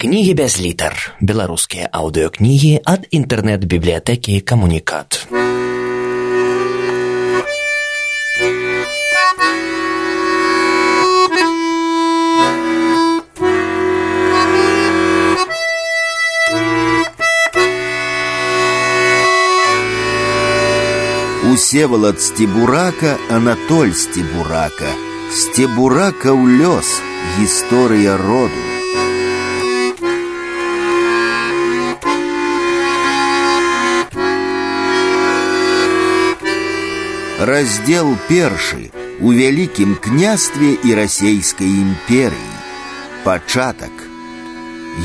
Кнігі без літар. Беларускія аўдыёкнігі ад інтэрнэт-бібліятэкі камунікат. Усеволод Стебурака, Анатоль Стебурака. Стебурака ў лёс. Гісторыя роду. Раздел першы у вялікім княстве і расейскай імперыі. Пачатак.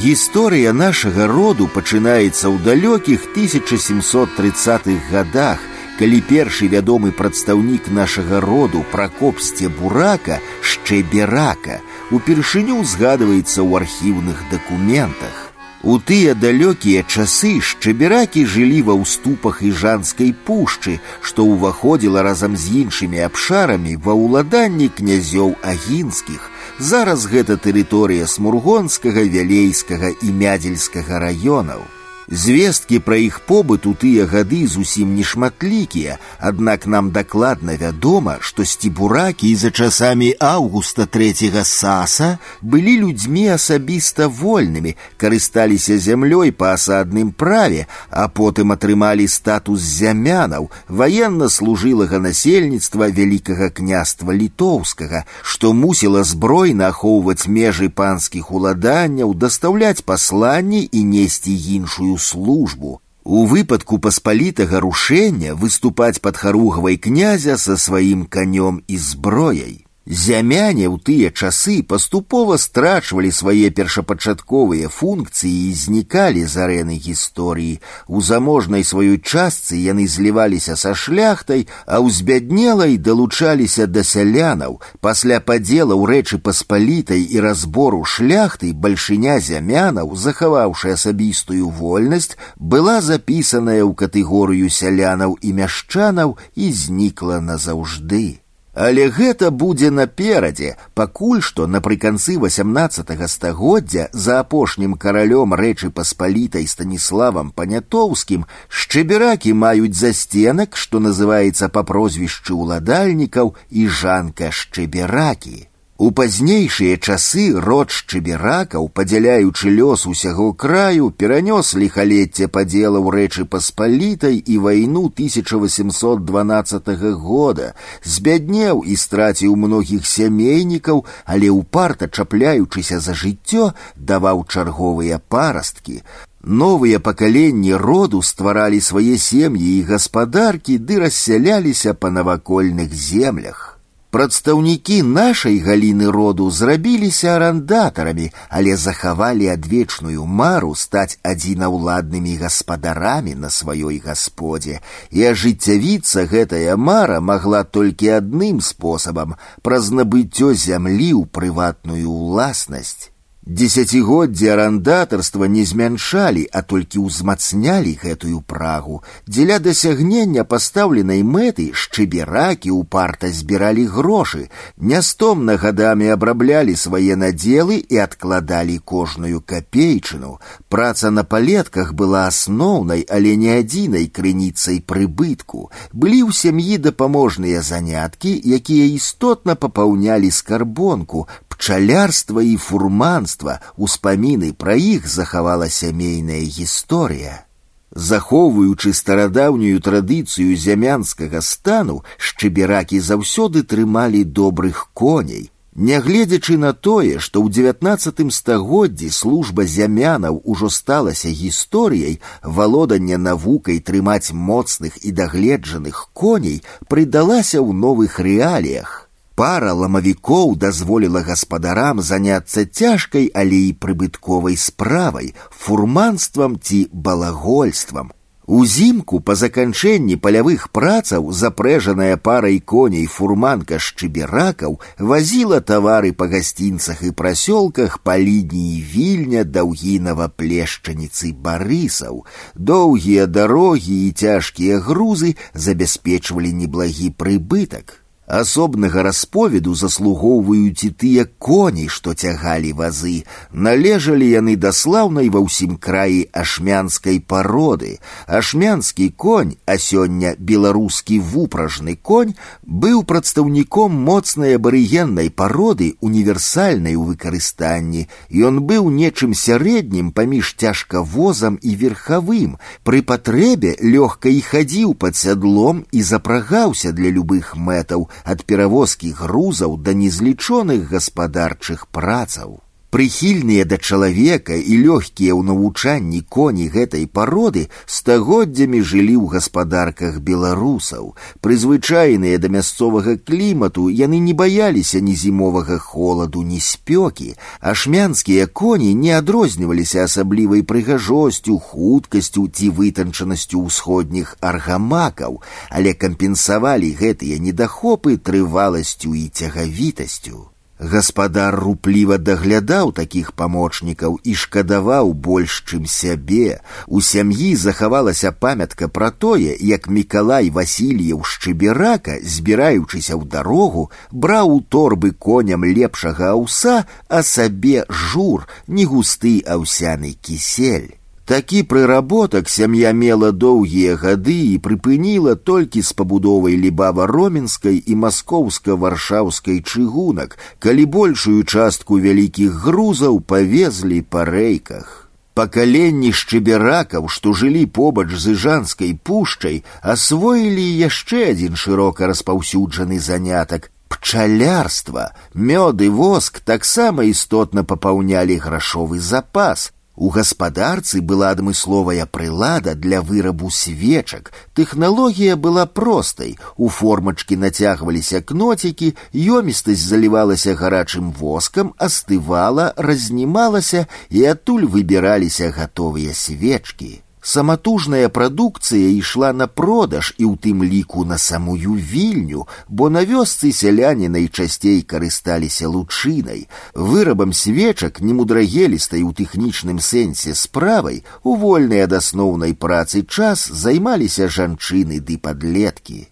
Гісторыя нашага роду пачынаецца ў далёкіх 1730-х годах, калі першы вядомы прадстаўнік нашага роду пракоп сцебурака шчэберака упершыню згадваецца ў архіўных дакументах. У тыя далёкія часы шчаберакі жылі ва ўступах іжанскай пушчы, што ўваходзіла разам з іншымі абшарамі ва ўладанні князёў агінскіх. Зараз гэта тэрыторыя смургонскага, вялейскага і мядзельскага раёнаў. Звесткі пра іх побыт у тыя гады зусім нешматлікія, аднак нам дакладна вядома, што сцібуракі за часамі аўгуста трэцяга саса былі людзьмі асабіста вольнымі, карысталіся зямлёй па асадным праве, а потым атрымалі статус зямянаў, ваенна служылага насельніцтва вялікага княства літоўскага, што мусіла збройна ахоўваць межы панскіх уладанняў, дастаўляць пасланні і несці іншую сваю службу. У выпадку паспалітага рушэння выступаць пад харугвай князя са сваім канём і зброяй. Зямяне ў тыя часы паступова страчвалі свае першапачатковыя функцыі і знікалі з арэны гісторыі. У заможнай сваёй частцы яны зліваліся са шляхтай, а ў збяднелай далучаліся да сялянаў. Пасля падзелаў рэчы паспалітай і разбору шляхты бальшыня зямянаў, захаваўшы асабістую вольнасць, была запісаная ў катэгорыю сялянаў і мяшчанаў і знікла назаўжды. Але гэта будзе наперадзе, пакуль што напрыканцы 18 стагоддзя за апошнім каралём рэчы паспалітай станіславам панятоўскім шчыберакі маюць засценак, што называецца па прозвішчы ўладальнікаў і жанка шчыберакі. У пазнейшыя часы род шчыберакаў, падзяляючы лёс усяго краю, перанёс ліхалецце падзелаў рэчы паспалітай і вайну 1812 года, збяднеў і страціў многіх сямейнікаў, але ўпарта чапляючыся за жыццё, даваў чарговыя парасткі. Новыя пакаленні роду стваралі свае сем'і і гаспадаркі ды рассяляліся па навакольных землях. Прадстаўнікі нашай галіны роду зрабіліся арандатарамі, але захавалі адвечную мару стаць адзінаўладнымі гаспадарамі на сваёй гасподзе. І ажыццявіцца гэтая мара магла толькі адным спосабам праз набыццё зямлі ў прыватную ўласнасць. Дзесяцігоддзі арандатарства не змяншалі, а толькі ўзмацнялі гэтую прагу. Дзеля дасягнення пастаўленай мэты шчыберакі ўпарта збіралі грошы, нястомна гадамі абраблялі свае надзелы і адкладалі кожную капейчыну. Праца на палетках была асноўнай, але не адзінай крыніцай прыбытку. Былі ў сям'і дапаможныя заняткі, якія істотна папаўнялі скарбонку, пчалярства і фурманства, успаміны пра іх захавала сямейная гісторыя. Захоўваючы старадаўнюю традыцыю зямянскага стану, шчыберакі заўсёды трымалі добрых коней. Нягледзячы на тое, што ў девятнацатым стагоддзі служба зямянаў ужо сталася гісторыяй, валоданне навукай трымаць моцных і дагледжаных коней прыдалася ў новых рэаліях. Пара ламавікоў дазволіла гаспадарам заняцца цяжкай, але і прыбытковай справай, фурманствам ці балагольствам. Узімку па заканчэнні палявых працаў запрэжаная парай коней фурманка шчыберакаў вазіла тавары па гасцінцах і прасёлках па лініі вільня даўгінава плешчаніцы барысаў. Доўгія дарогі і цяжкія грузы забяспечвалі неблагі прыбытак. Асобнага расповеду заслугоўваюць і тыя коні, што цягалі вазы. Належалі яны да слаўнай ва ўсім краі ашмянскай пароды. Ашмянскі конь, а сёння беларускі вупражны конь, быў прадстаўніком моцнай абарыгеннай пароды універсальнай у выкарыстанні. Ён быў нечым сярэднім паміж цяжкавозам і верхавым. Пры патрэбе лёгка і хадзіў пад сядлом і запрагаўся для любых мэтаў ад перавозкі грузаў да незлічоных гаспадарчых працаў. Прыхільныя да чалавека і лёгкія ў навучанні коні гэтай пароды стагоддзямі жылі ў гаспадарках беларусаў. Прызвычайныя да мясцовага клімату яны не баяліся ні зімовага холаду, ні спёкі, а шмянскія коні не адрозніваліся асаблівай прыгажосцю, хуткасцю ці вытанчанасцю ўсходніх аргамакаў, але кампенсавалі гэтыя недахопы трываласцю і цягавітасцю. Гаспадар рупліва даглядаў такіх памочнікаў і шкадаваў больш, чым сябе. У сям'і захавалася памятка пра тое, як Мікалай Васильеў шчыберака, збіраючыся ў дарогу, браў у торбы коням лепшага аўса, а сабе жур, не густы аўсяны кісель. Такі прыработак сям'я мела доўгія гады і прыпыніла толькі з пабудовай лібава-роменскай і маскоўска-варшаўскай чыгунак, калі большую частку вялікіх грузаў павезлі па рэйках. Пакаленні шчыберакаў, што жылі побач з іжанскай пушчай, асвоілі яшчэ адзін шырока распаўсюджаны занятак пчалярства, мёд і воск таксама істотна папаўнялі грашовы запас, у гаспадарцы была адмысловая прылада для вырабу свечак. Тэхналогія была простай. У формачкі нацягваліся кноцікі, ёмістасць залівалася гарачым воскам, астывала, разнімалася і адтуль выбіраліся гатовыя свечкі. Саматужная прадукцыя ішла на продаж і ў тым ліку на самую вільню, бо на вёсцы сяляне найчасцей карысталіся лучынай. Вырабам свечак немудрагелістай у тэхнічным сэнсе справай у вольнай ад асноўнай працы час займаліся жанчыны ды падлеткі.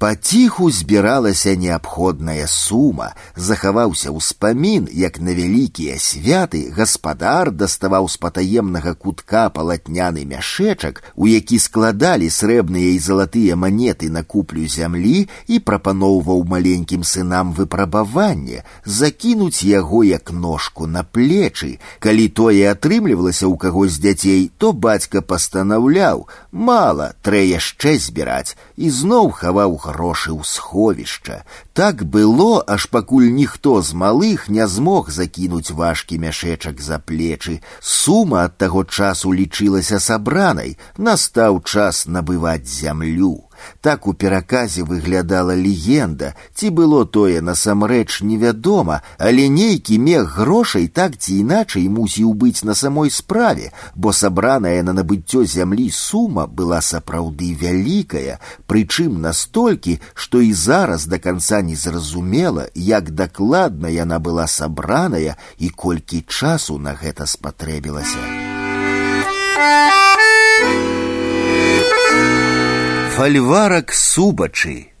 Паціху збіралася неабходная сума, захаваўся ўспамін, як на вялікія святы гаспадар даставаў з патаемнага кутка палатняны мяшэчак, у які складалі срэбныя і залатыя манеты на куплю зямлі і прапаноўваў маленькім сынам выпрабаванне, закінуць яго як ножку на плечы. Калі тое атрымлівалася ў каго з дзяцей, то бацька пастанаўляў: мала, трэ яшчэ збіраць і зноў хаваў грошы ў сховішча. Так было, аж пакуль ніхто з малых не змог закінуць важкі мяшэчак за плечы. Сума ад таго часу лічылася сабранай, настаў час набываць зямлю. Так у пераказе выглядала легенда, ці было тое насамрэч невядома, але нейкі мех грошай так ці іначай мусіў быць на самой справе, бо сабраная на набыццё зямлі сума была сапраўды вялікая, прычым настолькі, што і зараз да канца не зразумела, як дакладна яна была сабраная і колькі часу на гэта спатрэбілася. Фальварак субачы.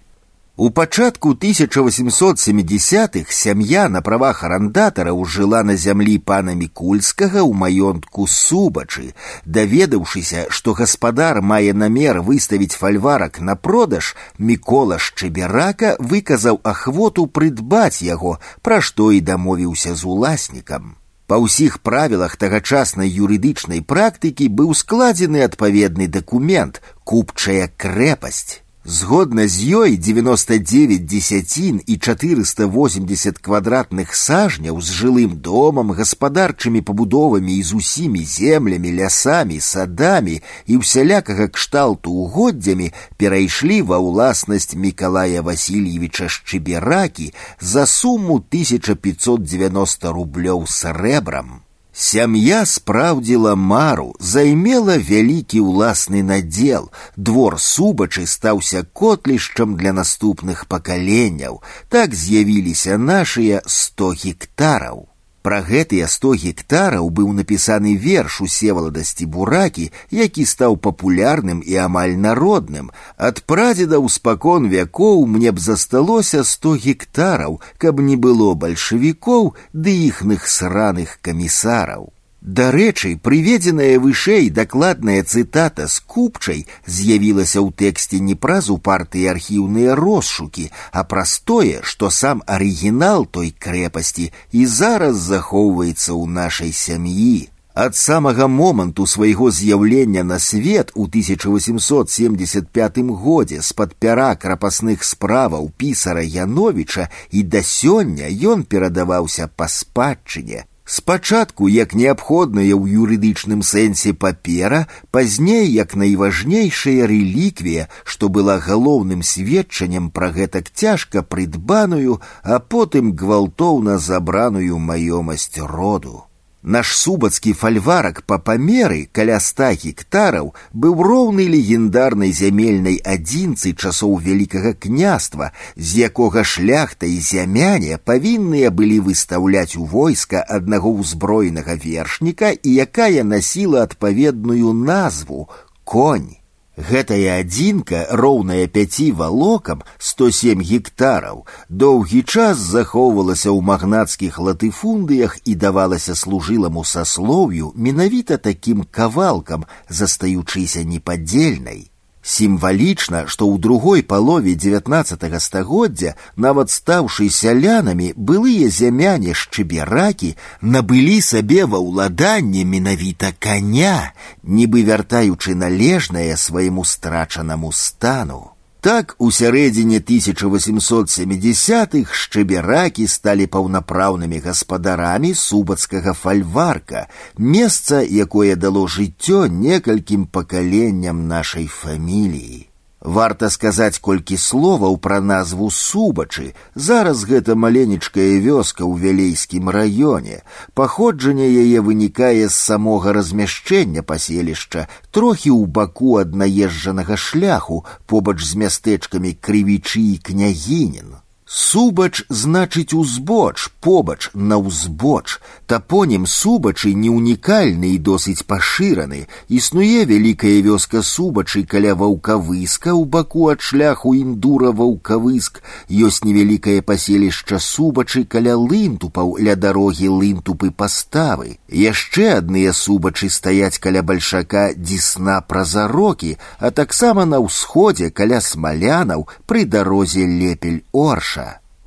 У пачатку 1870-х сям'я на правах арандатараў жыла на зямлі пана мікульскага ў маёнтку субачы. Даведаўшыся, што гаспадар мае намер выставіць фальварак на продаж, мікола шчыберака выказаў ахвоту прыдбаць яго, пра што і дамовіўся з уласнікам. Па ўсіх правілах тагачаснай юрыдычнай практыкі быў складзены адпаведны дакумент купчая крэпасць. Згодна з ёй 99 дзесяцін і 480 квадратных сажняў з жылым домам, гаспадарчымі пабудовамі і з усімі землямі, лясамі, садамі і ўсялякага кшталту угоддзямі перайшлі ва ўласнасць Мікалая Васильевича Шчыберакі за суму 1590 рублёў срэбрам. Сям'я спраўдзіла мару, займела вялікі ўласны надзел. Двор субачы стаўся котлішчам для наступных пакаленняў. Так з'явіліся нашыя сто гектараў. Пра гэтыя сто гектараў быў напісаны верш у севаладасці буракі, які стаў папулярным і амаль народным. Ад прадзедаў спакон вякоў мне б засталося сто гектараў, каб не было бальшавікоў ды іхных сраных камісараў. Дарэчы, прыведзеная вышэй дакладная цытата з купчай з'явілася ў тэксце не праз у партыі архіўныя росшукі, а праз тое, што сам арыгінал той крэпасці і зараз захоўваецца ў нашай сям'і. Ад самага моманту свайго з'яўлення на свет у 1875 годзе з-пад пяра крапасных справаў пісара Яновіча і да сёння ён перадаваўся па спадчыне, Спачатку як неабходная ў юрыдычным сэнсе папера, пазней як найважнейшая рэліквія, што была галоўным сведчаннем пра гэтак цяжка прыдбаную, а потым гвалтоўна забраную маёмасць роду. Наш субацкі фальварак па памеры каля ста гектараў быў роўны легендарнай зямельнай адзінцы часоў вялікага княства, з якога шляхта і зямяне павінныя былі выстаўляць у войска аднаго ўзброенага вершніка і якая насіла адпаведную назву конь. Гэтая адзінка, роўная пяці валокам 107 гектараў, доўгі час захоўвалася ў магнацкіх латыфундыях і давалася служыламу саслоўю менавіта такім кавалкам, застаючыся непадзельнай. Сімвалічна, што ў другой палове 19 стагоддзя, нават стаўшы сялянамі, былыя зямяне шчыберакі набылі сабе ва ўладанне менавіта каня, нібы вяртаючы належнае свайму страчанаму стану. Так у сярэдзіне 1870-х шчыберакі сталі паўнапраўнымі гаспадарамі субацкага фальварка, месца, якое дало жыццё некалькім пакаленням нашай фаміліі. Варта сказаць колькі словаў пра назву субачы. Зараз гэта маленечкая вёска ў вялейскім раёне. Паходжанне яе вынікае з самога размяшчэння паселішча, трохі ў баку ад наезджанага шляху, побач з мястэчкамі крывічы і княгінін. Субач значыць узбоч, побач на ўзбоч. Тапонім субачы не ўнікальны і досыць пашыраны. Існуе вялікая вёска субачы каля ваўкавыска ў баку ад шляху індура ваўкавыск. Ёсць невялікае паселішча субачы каля лынтупаў ля дарогі лынтупы паставы. Яшчэ адныя субачы стаяць каля бальшака дзісна празарокі, а таксама на ўсходзе каля смалянаў пры дарозе лепель орша.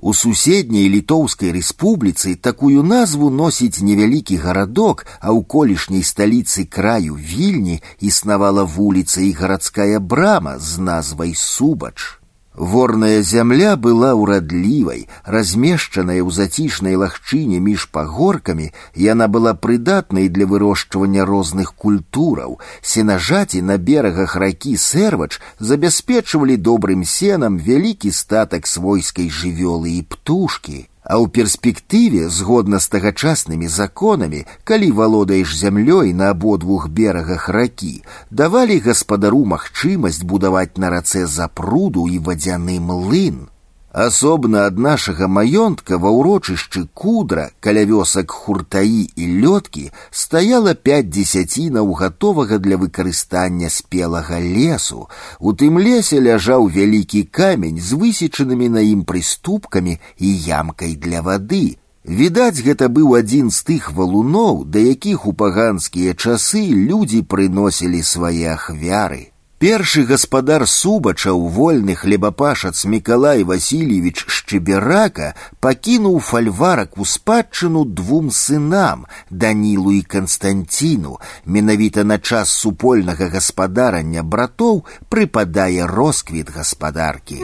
У суседняй літоўскай рэспубліцы такую назву носіць невялікі гарадок, а ў колішняй сталіцы краю вільні існавала вуліца і гарадская брама з назвай субач. Ворная зямля была ўрадлівай, размешчаная ў зацішнай лагчыне між пагоркамі, яна была прыдатнай для вырошчвання розных культураў. Сенажаці на берагах ракі сэрвач забяспечвалі добрым сенам вялікі статак свойскай жывёлы і птушкі. А ў перспектыве, згодна з тагачаснымі законамі, калі валодаеш зямлёй на абодвух берагах ракі, давалі гаспадару магчымасць будаваць на рацэ запруду і вадзяны млын. Асобна ад нашага маёнтка ва ўрочышчы кудра каля вёсак хуртаі і лёткі стаяла пяць дзесяцінаў гатовага для выкарыстання спелага лесу. У тым лесе ляжаў вялікі камень з высечанымі на ім прыступкамі і ямкай для вады. Відаць, гэта быў адзін з тых валуноў, да якіх у паганскія часы людзі прыносілі свае ахвяры. Першы гаспадар субачаў вольны хлебапашац Мікалай Васильевич Шчыберака пакінуў фальварак у спадчыну двум сынам Данілу і Канстанціну. Менавіта на час супольнага гаспадарання братоў прыпадае росквіт гаспадаркі.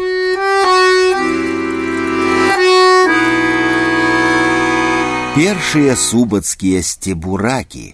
Першыя субацкія сцебуракі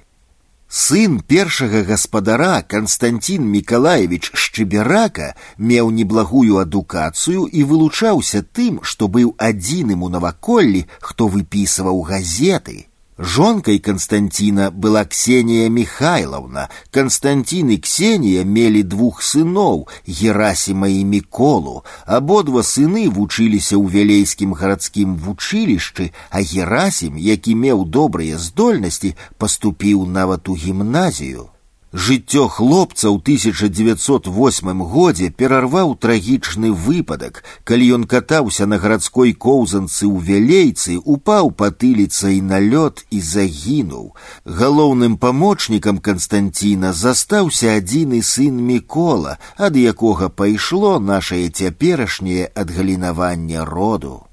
Сын першага гаспадара Константин Миколаевич Шчыберака меў неблагую адукацыю і вылучаўся тым, што быў адзіным у наваколлі, хто выпісваў газеты. Жонкой Константина была Ксения Михайловна. Константин и Ксения мели двух сыноў, Герасима и Миколу. Абодва сыны вучыліся ў вялейскім гарадскім вучылішчы, а Герасим, які меў добрыя здольнасці, паступіў нават у гімназію. Жыццё хлопца ў 1908 годзе перарваў трагічны выпадак, калі ён катаўся на гарадской коўзанцы ў вялейцы, упаў патыліцай на лёд і загінуў. Галоўным памочнікам Канстанціна застаўся адзіны сын Мікола, ад якога пайшло нашае цяперашняе адгалінаванне роду.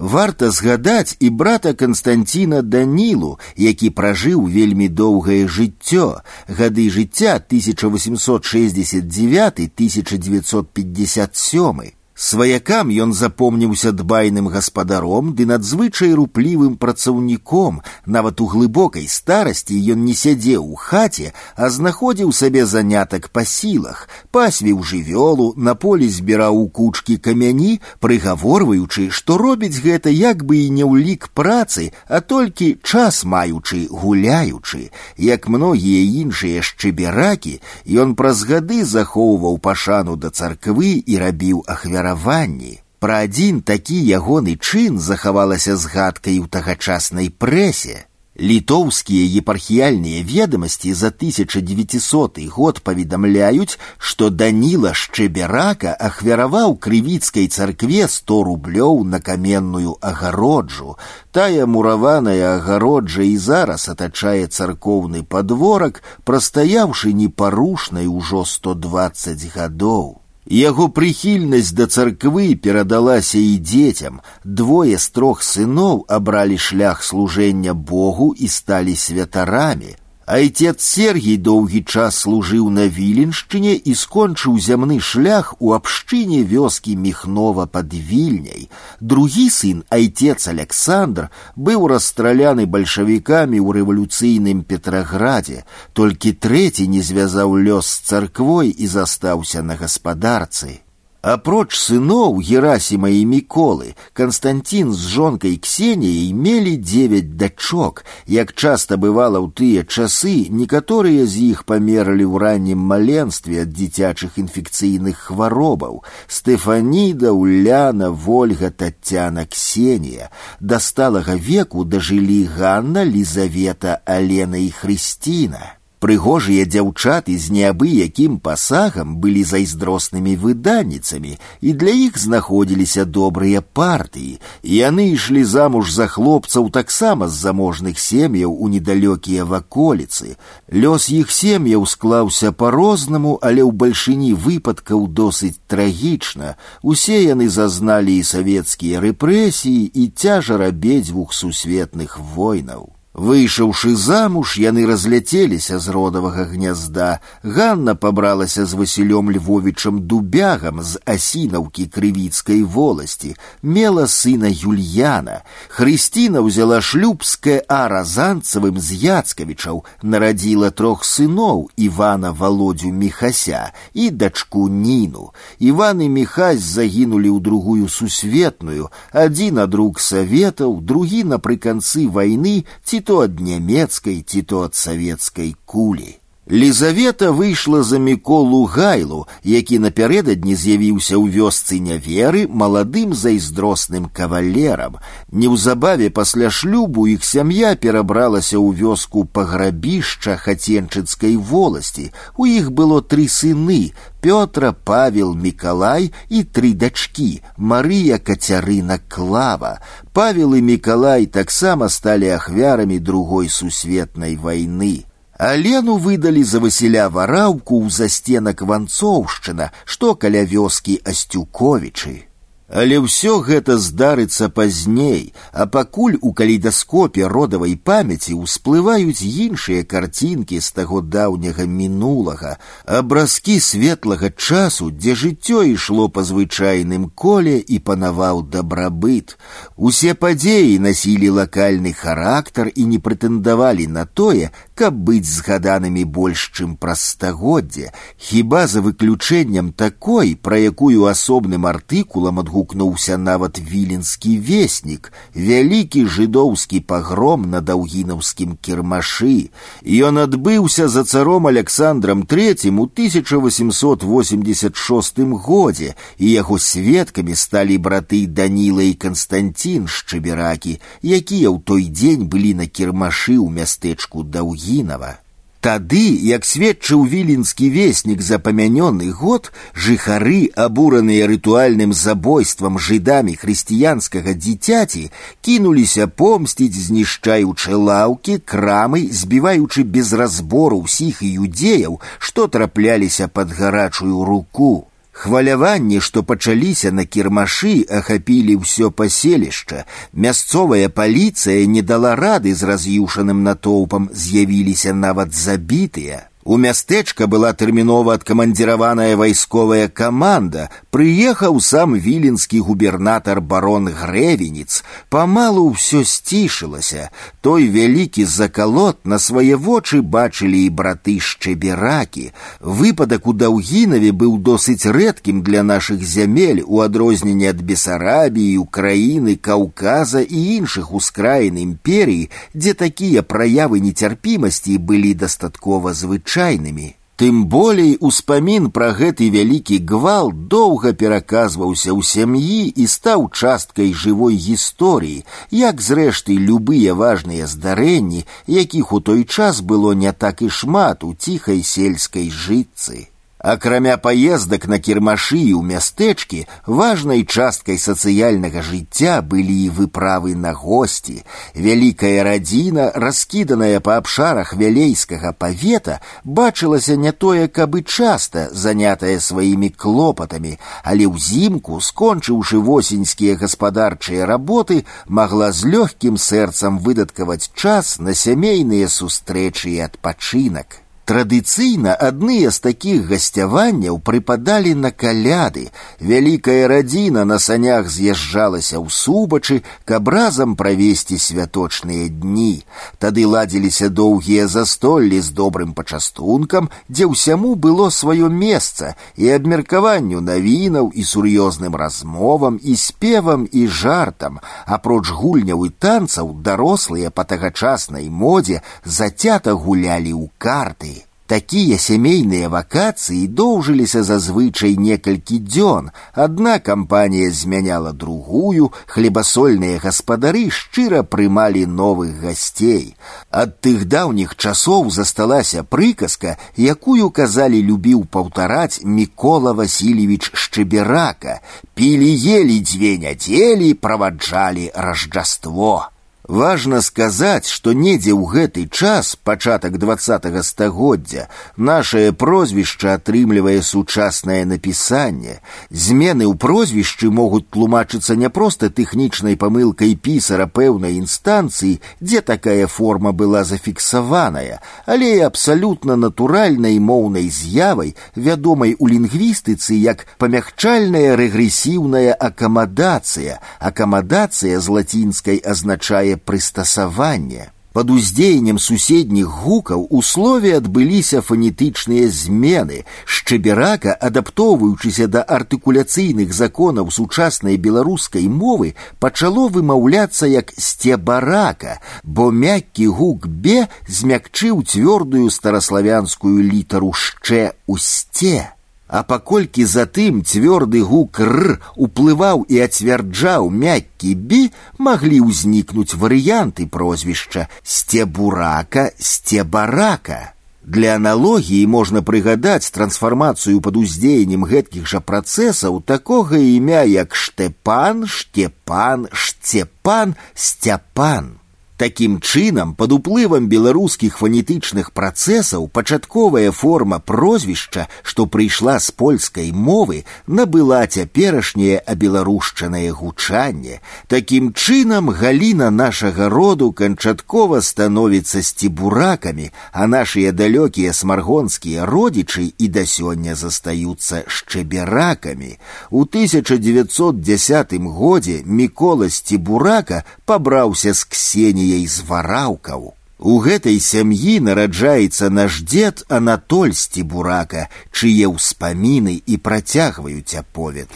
Варта згадаць і брата Канстанціна Данілу, які пражыў вельмі доўгае жыццё, гады жыцця 1869-1957. Сваякам ён запомніўся дбайным гаспадаром ды надзвычай руплівым працаўніком. Нават у глыбокай старасці ён не сядзеў у хаце, а знаходзіў сабе занятак па сілах, пасвіў жывёлу, на полі збіраў у кучкі камяні, прыгаворваючы, што робіць гэта як бы і не ў лік працы, а толькі час маючы, гуляючы. Як многія іншыя шчыберакі, ён праз гады захоўваў пашану да царквы і рабіў ахвяр ахвяраванні. Пра адзін такі ягоны чын захавалася згадкай у тагачаснай прэсе. Літоўскія епархіяльныя ведомасці за 1900 год паведамляюць, што Даніла Шчеберака ахвяраваў крывіцкай царкве 100 рублёў на каменную агароджу. Тая мураваная агароджа і зараз атачае царкоўны падворак, прастаяўшы непарушнай ужо 120 гадоў. Яго прыхільнасць да царквы перадалася і дзецям. Двое з трох сыноў абралі шлях служэння Богу і сталі святарамі. Айцец Сергій доўгі час служыў на віленшчыне і скончыў зямны шлях у абшчыне вёскі міхнова пад вільняй. Другі сын айцец Александр быў расстраляны бальшавікамі ў рэвалюцыйным Петраградзе, толькі трэці не звязаў лёс з царквой і застаўся на гаспадарцы. Апроч сыноў Герасіма і Міколы, Канстанцін з жонкай Ксеніяй мелі дзевяць дачок. Як часта бывала ў тыя часы, некаторыя з іх памерлі ў раннім маленстве ад дзіцячых інфекцыйных хваробаў. Стэфаніда, Уляна, Вольга, Тацяна, Ксенія. Да сталага веку дажылі Ганна, Лізавета, Алена і Хрысціна. Прыгожыя дзяўчаты з неабыякім пасагам былі зайздроснымі выданніцамі, і для іх знаходзіліся добрыя партыі. Яны ішлі замуж за хлопцаў таксама з заможных сем'яў у недалёкія ваколіцы. Лёс іх сем'яў склаўся па-рознаму, але ў бальшыні выпадкаў досыць трагічна. Усе яны зазналі і савецкія рэпрэсіі і цяжар абедзвюх сусветных войнаў. Выйшаўшы замуж, яны разляцеліся з родавага гнязда. Ганна пабралася з Васілём Львовічам дубягам з асінаўкі крывіцкай воласці, мела сына Юльяна. Хрысціна ўзяла шлюб з К.А. Разанцавым з Яцкавічаў, нарадзіла трох сыноў Івана Володю Міхася і дачку Ніну. Іван і Міхась загінулі ў другую сусветную, адзін ад рук саветаў, другі напрыканцы вайны ці то ад нямецкай ці то ад савецкай кулі. Лізавета выйшла за міколу гайлу, які напярэдадні з'явіўся ў вёсцы няверы маладым зайздросным кавалерам. Неўзабаве пасля шлюбу іх сям'я перабралася ў вёску паграбішча хаценчыцкай воласці. У іх было тры сыны: Пётра, Павел, Мікалай і тры дачкі: Марыя Кацярына Клава. Павел і Мікалай таксама сталі ахвярамі другой сусветнай вайны. Алену выдалі за Васіля вараўку ў застенак ванцоўшчына, што каля вёскі асцюковічы. Але ўсё гэта здарыцца пазней, а пакуль у калейдаскопе родавай памяці ўсплываюць іншыя карцінкі з таго даўняга мінулага, абразкі светлага часу, дзе жыццё ішло па звычайным коле і панаваў дабрабыт. Усе падзеі насілі лакальны характар і не прэтэндавалі на тое, каб быць згаданымі больш чым праз стагоддзе, хіба за выключэннем такой, пра якую асобным артыкулам адгу адгукнуўся нават віленскі веснік, вялікі жыдоўскі пагром на даўгінаўскім кірмашы. Ён адбыўся за царом Александром III у 1886 годзе, і яго сведкамі сталі браты Даніла і Канстантин Шчыберакі, якія ў той дзень былі на кірмашы ў мястэчку Даўгінава. Тады, як сведчыў віленскі веснік за памянёны год, жыхары, абураныя рытуальным забойствам жыдамі хрысціянскага дзіцяці, кінуліся помсціць, знішчаючы лаўкі, крамы, збіваючы без разбору ўсіх іудзеяў, што трапляліся пад гарачую руку. Хваляванні, што пачаліся на кірмашы, ахапілі ўсё паселішча. Мясцовая паліцыя не дала рады з раз'юшаным натоўпам, з'явіліся нават забітыя. У мястэчка была тэрмінова адкамандзіраваная вайсковая каманда. Прыехаў сам віленскі губернатар барон Грэвенец. Памалу ўсё сцішылася. Той вялікі закалот на свае вочы бачылі і браты шчеберакі. Выпадак у Даўгінаве быў досыць рэдкім для нашых зямель у адрозненне ад Бесарабіі, Украіны, Каўказа і іншых ускраін імперій, дзе такія праявы нецярпімасці былі дастаткова звычайнымі звычайнымі. Тым болей успамін пра гэты вялікі гвал доўга пераказваўся ў сям'і і стаў часткай жывой гісторыі, як зрэшты любыя важныя здарэнні, якіх у той час было не так і шмат у ціхай сельскай жытцы. Акрамя паездак на кірмашы ў мястэчкі важнай часткай сацыяльнага жыцця былі і выправы на госці. Вялікая радзіна, раскіданая па абшарах вялейскага павета, бачылася не тое, каб і часта занятая сваімі клопатамі, але ўзімку, скончыўшы восеньскія гаспадарчыя работы, магла з лёгкім сэрцам выдаткаваць час на сямейныя сустрэчы і адпачынак. Традыцыйна адныя з такіх гасцяванняў прыпадалі на каляды. Вялікая радзіна на санях з'язджалася ў субачы, каб разам правесці святочныя дні. Тады ладзіліся доўгія застоллі з добрым пачастункам, дзе ўсяму было сваё месца і абмеркаванню навінаў і сур'ёзным размовам і спевам і жартам. Апроч гульняў і танцаў дарослыя па тагачаснай модзе зацята гулялі ў карты. Такія сямейныя вакацыі доўжыліся зазвычай некалькі дзён. Адна кампанія змяняла другую, хлебасольныя гаспадары шчыра прымалі новых гасцей. Ад тых даўніх часоў засталася прыказка, якую казалі любіў паўтараць Мікола Васильевич Шчыберака. Пілі елі дзве нядзелі, праваджалі раждаство. Важно сказаць, што недзе ў гэты час пачатак двадцатого стагоддзя нашае прозвішча атрымлівае сучаснае напісанне. Змены ў прозвішчы могуць тлумачыцца не проста тэхнічнай памылкай пісара пэўнай інстанцыі, дзе такая форма была зафіксаваная, але і абсалютна натуральнай моўнай з'явай, вядомай у лінгвістыцы як памягчальная рэгрэсіўная акамадацыя. Акамадацыя з лацінскай азначае прыстасаванне. Под уздзеяннем суседніх гукаў у слове адбыліся фанетычныя змены. Шчыберака, адаптоўваючыся да артыкуляцыйных законаў сучаснай беларускай мовы, пачало вымаўляцца як сцебарака, бо мяккі гук бе змякчыў цвёрдую стараславянскую літару шчэ у сце. А паколькі затым цвёрды гук р уплываў і ацвярджаў мяккі бі, маглі ўзнікнуць варыянты прозвішча сцебурака, сцебарака. Для аналогіі можна прыгадаць трансфармацыю пад уздзеяннем гэткіх жа працэсаў такога імя як штэпан, штепан, шцепан, сцяпан. Такім чынам, пад уплывам беларускіх фанетычных працэсаў пачатковая форма прозвішча, што прыйшла з польскай мовы, набыла цяперашняе абеларушчанае гучанне. Такім чынам галіна нашага роду канчаткова становіцца сцібуракамі, а нашыя далёкія смаргонскія родзічы і да сёння застаюцца шчеберакамі. У 1910 годзе Мікола Сцібурака пабраўся з ксені яе з вараўкаў. У гэтай сям'і нараджаецца наш дзед Анатоль Сцібурака, бурака, чые ўспаміны і працягваюць аповед.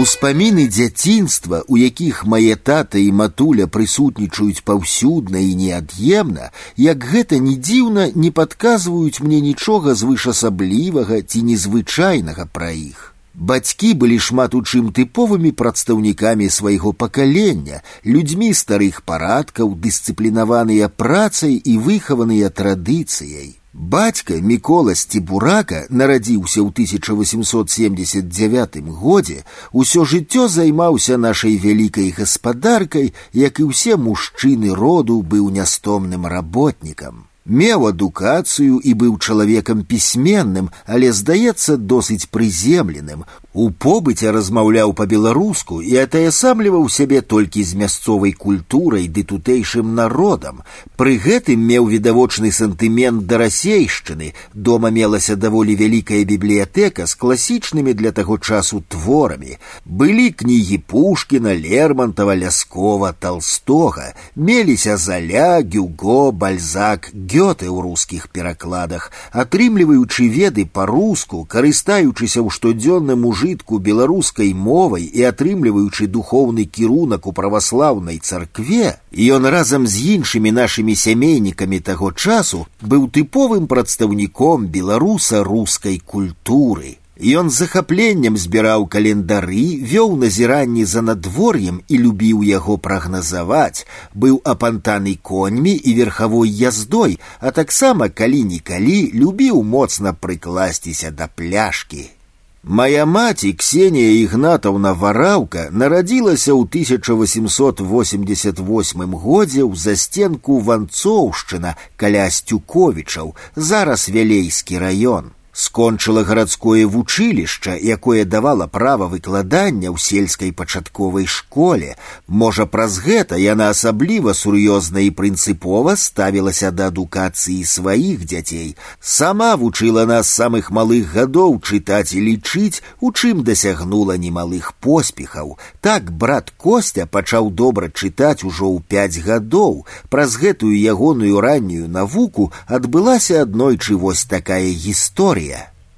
Успаміны дзяцінства, у якіх мае тата і матуля прысутнічаюць паўсюдна і неад'емна, як гэта не дзіўна, не падказваюць мне нічога звышасаблівага ці незвычайнага пра іх. Бацькі былі шмат у чым тыповымі прадстаўнікамі свайго пакалення, людзьмі старых парадкаў, дысцыплінаваныя працай і выхаваныя традыцыяй. Бацька Мікола Сцібурака нарадзіўся ў 1879 годзе, усё жыццё займаўся нашай вялікай гаспадаркай, як і ўсе мужчыны роду быў нястомным работнікам. Меў адукацыю і быў чалавекам пісьменным, але здаецца досыць прыземленым. У побыце размаўляў па-беларуску і атаясамліваў сябе толькі з мясцовай культурай ды тутэйшым народам. Пры гэтым меў відавочны сантымент да расейшчыны. Дома мелася даволі вялікая бібліятэка з класічнымі для таго часу творамі. Былі кнігі Пушкіна, Лермантава, Ляскова, Толстога, меліся заля, Гюго, Бальзак, Гёте ў рускіх перакладах, атрымліваючы веды па-руску, карыстаючыся ў штодзённым ужы ўжытку беларускай мовай і атрымліваючы духоўны кірунак у праваслаўнай царкве, ён разам з іншымі нашымі сямейнікамі таго часу быў тыповым прадстаўніком беларуса рускай культуры. Ён з захапленнем збіраў календары, вёў назіранні за надвор'ем і любіў яго прагназаваць, быў апантаны коньмі і верхавой яздой, а таксама калі-нікалі любіў моцна прыкласціся да пляшкі. Моя маці Ксенія Ігнатаўна Вараўка нарадзілася ў 1888 годзе ў застенку ванцоўшчына каля сцюковічаў, зараз вялейскі раён скончыла гарадское вучылішча, якое давала права выкладання ў сельскай пачатковай школе. Можа, праз гэта яна асабліва сур'ёзна і прынцыпова ставілася да адукацыі сваіх дзяцей. Сама вучыла нас самых малых гадоў чытаць і лічыць, у чым дасягнула немалых поспехаў. Так брат Костя пачаў добра чытаць ужо ў пяць гадоў. Праз гэтую ягоную раннюю навуку адбылася аднойчы вось такая гісторыя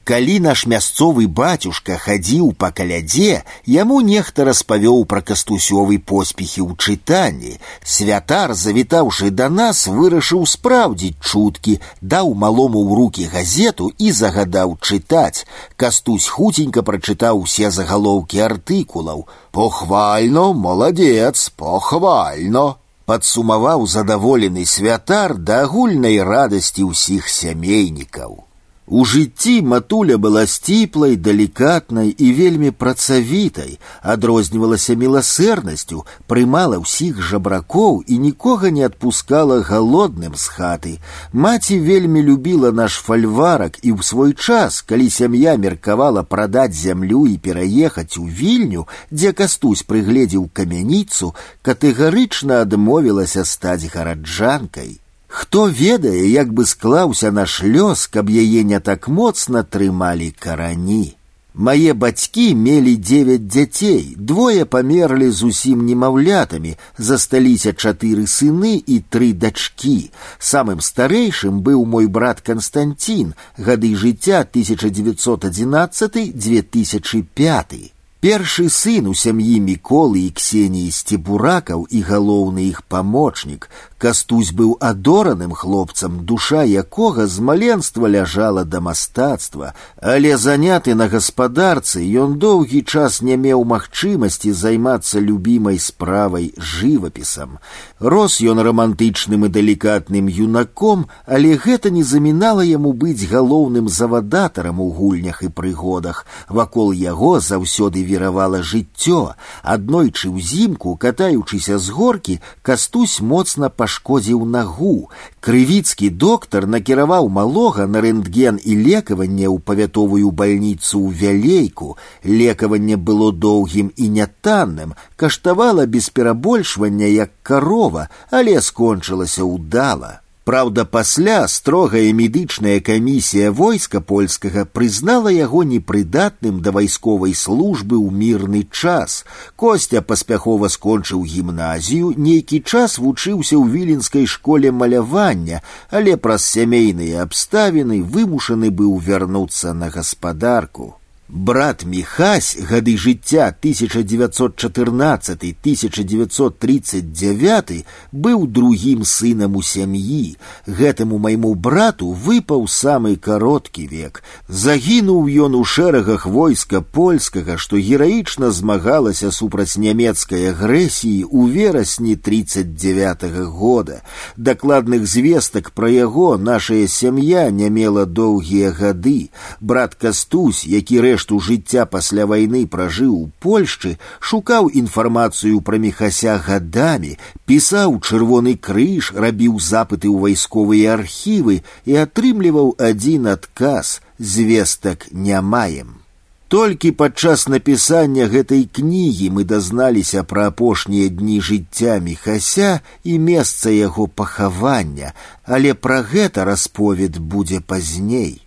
Калі наш мясцовы бацюшка хадзіў па калядзе, яму нехта распавёў пра кастусёвы поспехі ў чытанні. Святар, завітаўшы да нас, вырашыў спраўдзіць чуткі, даў малому ў рукі газету і загадаў чытаць. Кастусь хуценька прачытаў усе загалоўкі артыкулаў. Похвально, маладзец, похвально. Падсумаваў задаволены святар да агульнай радасці ўсіх сямейнікаў. У жыцці матуля была сціплай, далікатнай і вельмі працавітай, адрознівалася міласэрнасцю, прымала ўсіх жабракоў і нікога не адпускала галодным з хаты. Маці вельмі любіла наш фальварак і ў свой час, калі сям'я меркавала прадаць зямлю і пераехаць у вільню, дзе кастусь прыгледзеў камяніцу, катэгарычна адмовілася стаць гараджанкай. Хто ведае, як бы склаўся наш лёс, каб яе не так моцна трымалі карані. Мае бацькі мелі девять дзяцей, двое памерлі зусім немаўлятамі, засталіся чатыры сыны і тры дачкі. Самым старэйшым быў мой брат Константин, гады жыцця 1911-2005. Першы сын у сям'і міколы і ксеніі сцебуракаў і галоўны іх памочнік. Кастусь быў адораным хлопцам, душа якога з маленства ляжала да мастацтва, але заняты на гаспадарцы ён доўгі час не меў магчымасці займацца любімай справай жывапісам. Рос ён романтычным і далікатным юнаком, але гэта не замінала яму быць галоўным завадатарам у гульнях і прыгодах. Вакол яго заўсёды віравала жыццё. Аднойчы ўзімку, катаючыся з горкі, кастусь моцна пашкодзіў нагу. Крывіцкі доктар накіраваў малога на рэнтген і лекаванне ў павятовую бальніцу ў вялейку. Лекаванне было доўгім і нятанным, каштавала без перабольшвання як карова, але скончылася ўдала. Праўда, пасля строгая медычная камісія войска польскага прызнала яго непрыдатным да вайсковай службы ў мірны час. Костя паспяхова скончыў гімназію, нейкі час вучыўся ў віленскай школе малявання, але праз сямейныя абставіны вымушаны быў вярнуцца на гаспадарку. Брат Михась, гады жыцця 1914-1939 быў другім сынам у сям'і. Гэтаму майму брату выпаў самы кароткі век. Загінуў ён у шэрагах войска польскага, што гераічна змагалася супраць нямецкай агрэсіі ў верасні 39 -го года. Дакладных звестак пра яго нашая сям'я не мела доўгія гады. Брат Кастусь, які рэш рэшту жыцця пасля вайны пражыў у Польшчы, шукаў інфармацыю пра мехася гадамі, пісаў чырвоны крыж, рабіў запыты ў вайсковыя архівы і атрымліваў адзін адказ звестак не маем. Толькі падчас напісання гэтай кнігі мы дазналіся пра апошнія дні жыцця мехася і месца яго пахавання, але пра гэта расповед будзе пазней.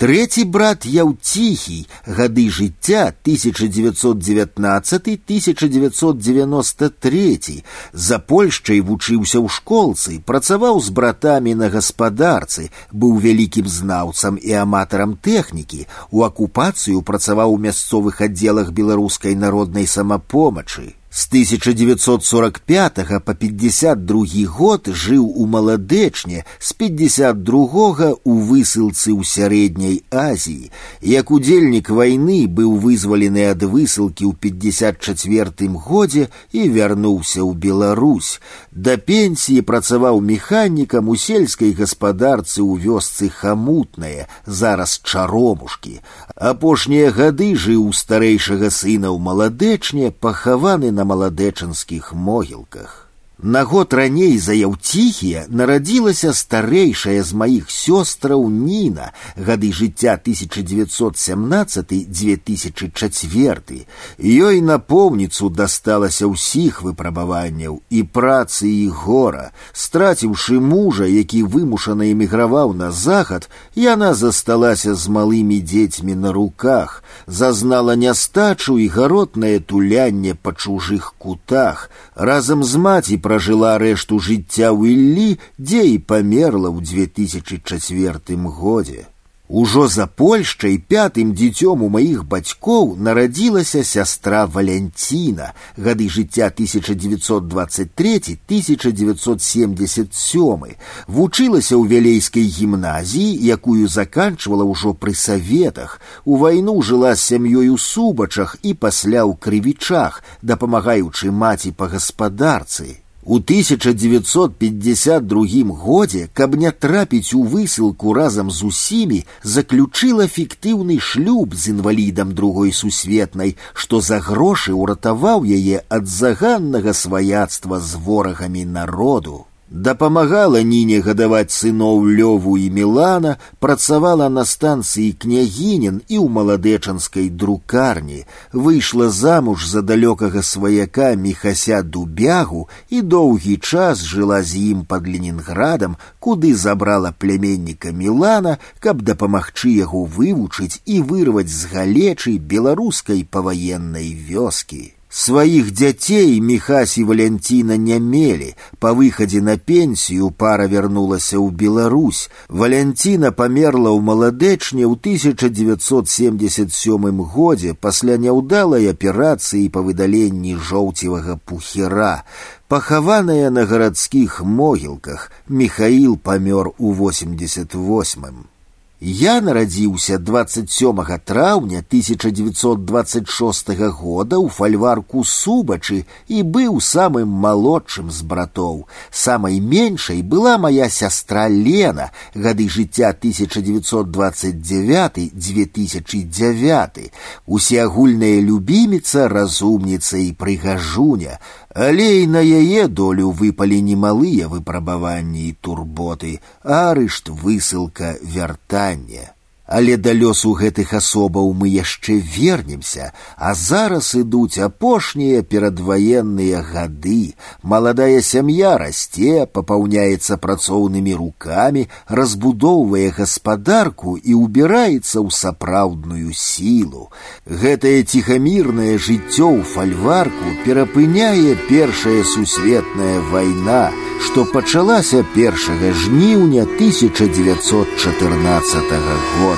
Третий брат Яўціхій, гады жыцця 1919-1993, за Польшчай вучыўся ў школцы, працаваў з братамі на гаспадарцы, быў вялікім знаўцам і аматарам тэхнікі, у акупацыю працаваў у мясцовых аддзелах беларускай народнай самапомачы. С 1945 по 52 год жыў у маладэчне, з 52 у высылцы ў сярэдняй Азіі. Як удзельнік вайны быў вызвалены ад высылкі ў 54 годзе і вярнуўся ў Беларусь. Да пенсіі працаваў механікам у сельскай гаспадарцы ў вёсцы хамутнае, зараз чаромушкі. Апошнія гады жыў у старэйшага сына ў маладэчне, пахаваны на маладэчынскіх могілках. На год раней за яўціхія нарадзілася старэйшая з маіх сёстраў Ніна, гады жыцця 1917-2004. Ёй напоўніцу дасталася ўсіх выпрабаванняў і працы і гора. Страціўшы мужа, які вымушана эміграваў на захад, яна засталася з малымі дзецьмі на руках, зазнала нястачу і гаротнае тулянне па чужых кутах. Разам з маці пражыла рэшту жыцця ў Іллі, дзе і памерла ў 2004 годзе. Ужо за Польшчай пятым дзіцём у маіх бацькоў нарадзілася сястра Валянціна, гады жыцця 1923-1977, вучылася ў вялейскай гімназіі, якую заканчвала ўжо пры саветах. У вайну жыла з сям'ёй у субачах і пасля ў крывічах, дапамагаючы маці па гаспадарцы. У 1952 годзе, каб не трапіць у высылку разам з усімі, заключыла фіктыўны шлюб з інвалідам другой сусветнай, што за грошы ўратаваў яе ад заганнага сваяцтва з ворагамі народу. Дапамагала ніне гадаваць сыноў лёву і мілана, працавала на станцыі княгінін і ў маладэчанскай друкарні, выйшла замуж за далёкага сваяка мехася дубягу і доўгі час жыла з ім пад ленінградам, куды забрала пляменніка мілана, каб дапамагчы яго вывучыць і вырваць з галечы беларускай паваеннай вёскі. Сваіх дзяцей Михась і Валянціна не мелі. Па выхадзе на пенсію пара вярнулася ў Беларусь. Валянціна памерла ў маладэчне ў 1977 годзе пасля няўдалай аперацыі па выдаленні жоўцевага пухера. Пахаваная на гарадскіх могілках, Михаил памёр у 88. -м. Я нарадзіўся 27 траўня 1926 года ў фальварку субачы і быў самым малодшым з братоў. Самай меншай была моя сястра Лена, гады жыцця 1929-2009. Усеагульная любіміца, разумніца і прыгажуня, але і на яе долю выпалі немалыя выпрабаванні і турботы, арышт, высылка, вяртанне. Але да лёсу гэтых асобаў мы яшчэ вернемся, а зараз ідуць апошнія перадваенныя гады. Маладая сям'я расце, папаўняецца працоўнымі рукамі, разбудоўвае гаспадарку і ўбіраецца ў сапраўдную сілу. Гэтае ціхамірнае жыццё ў фальварку перапыняе першая сусветная вайна, што пачалася першага жніўня 1914 года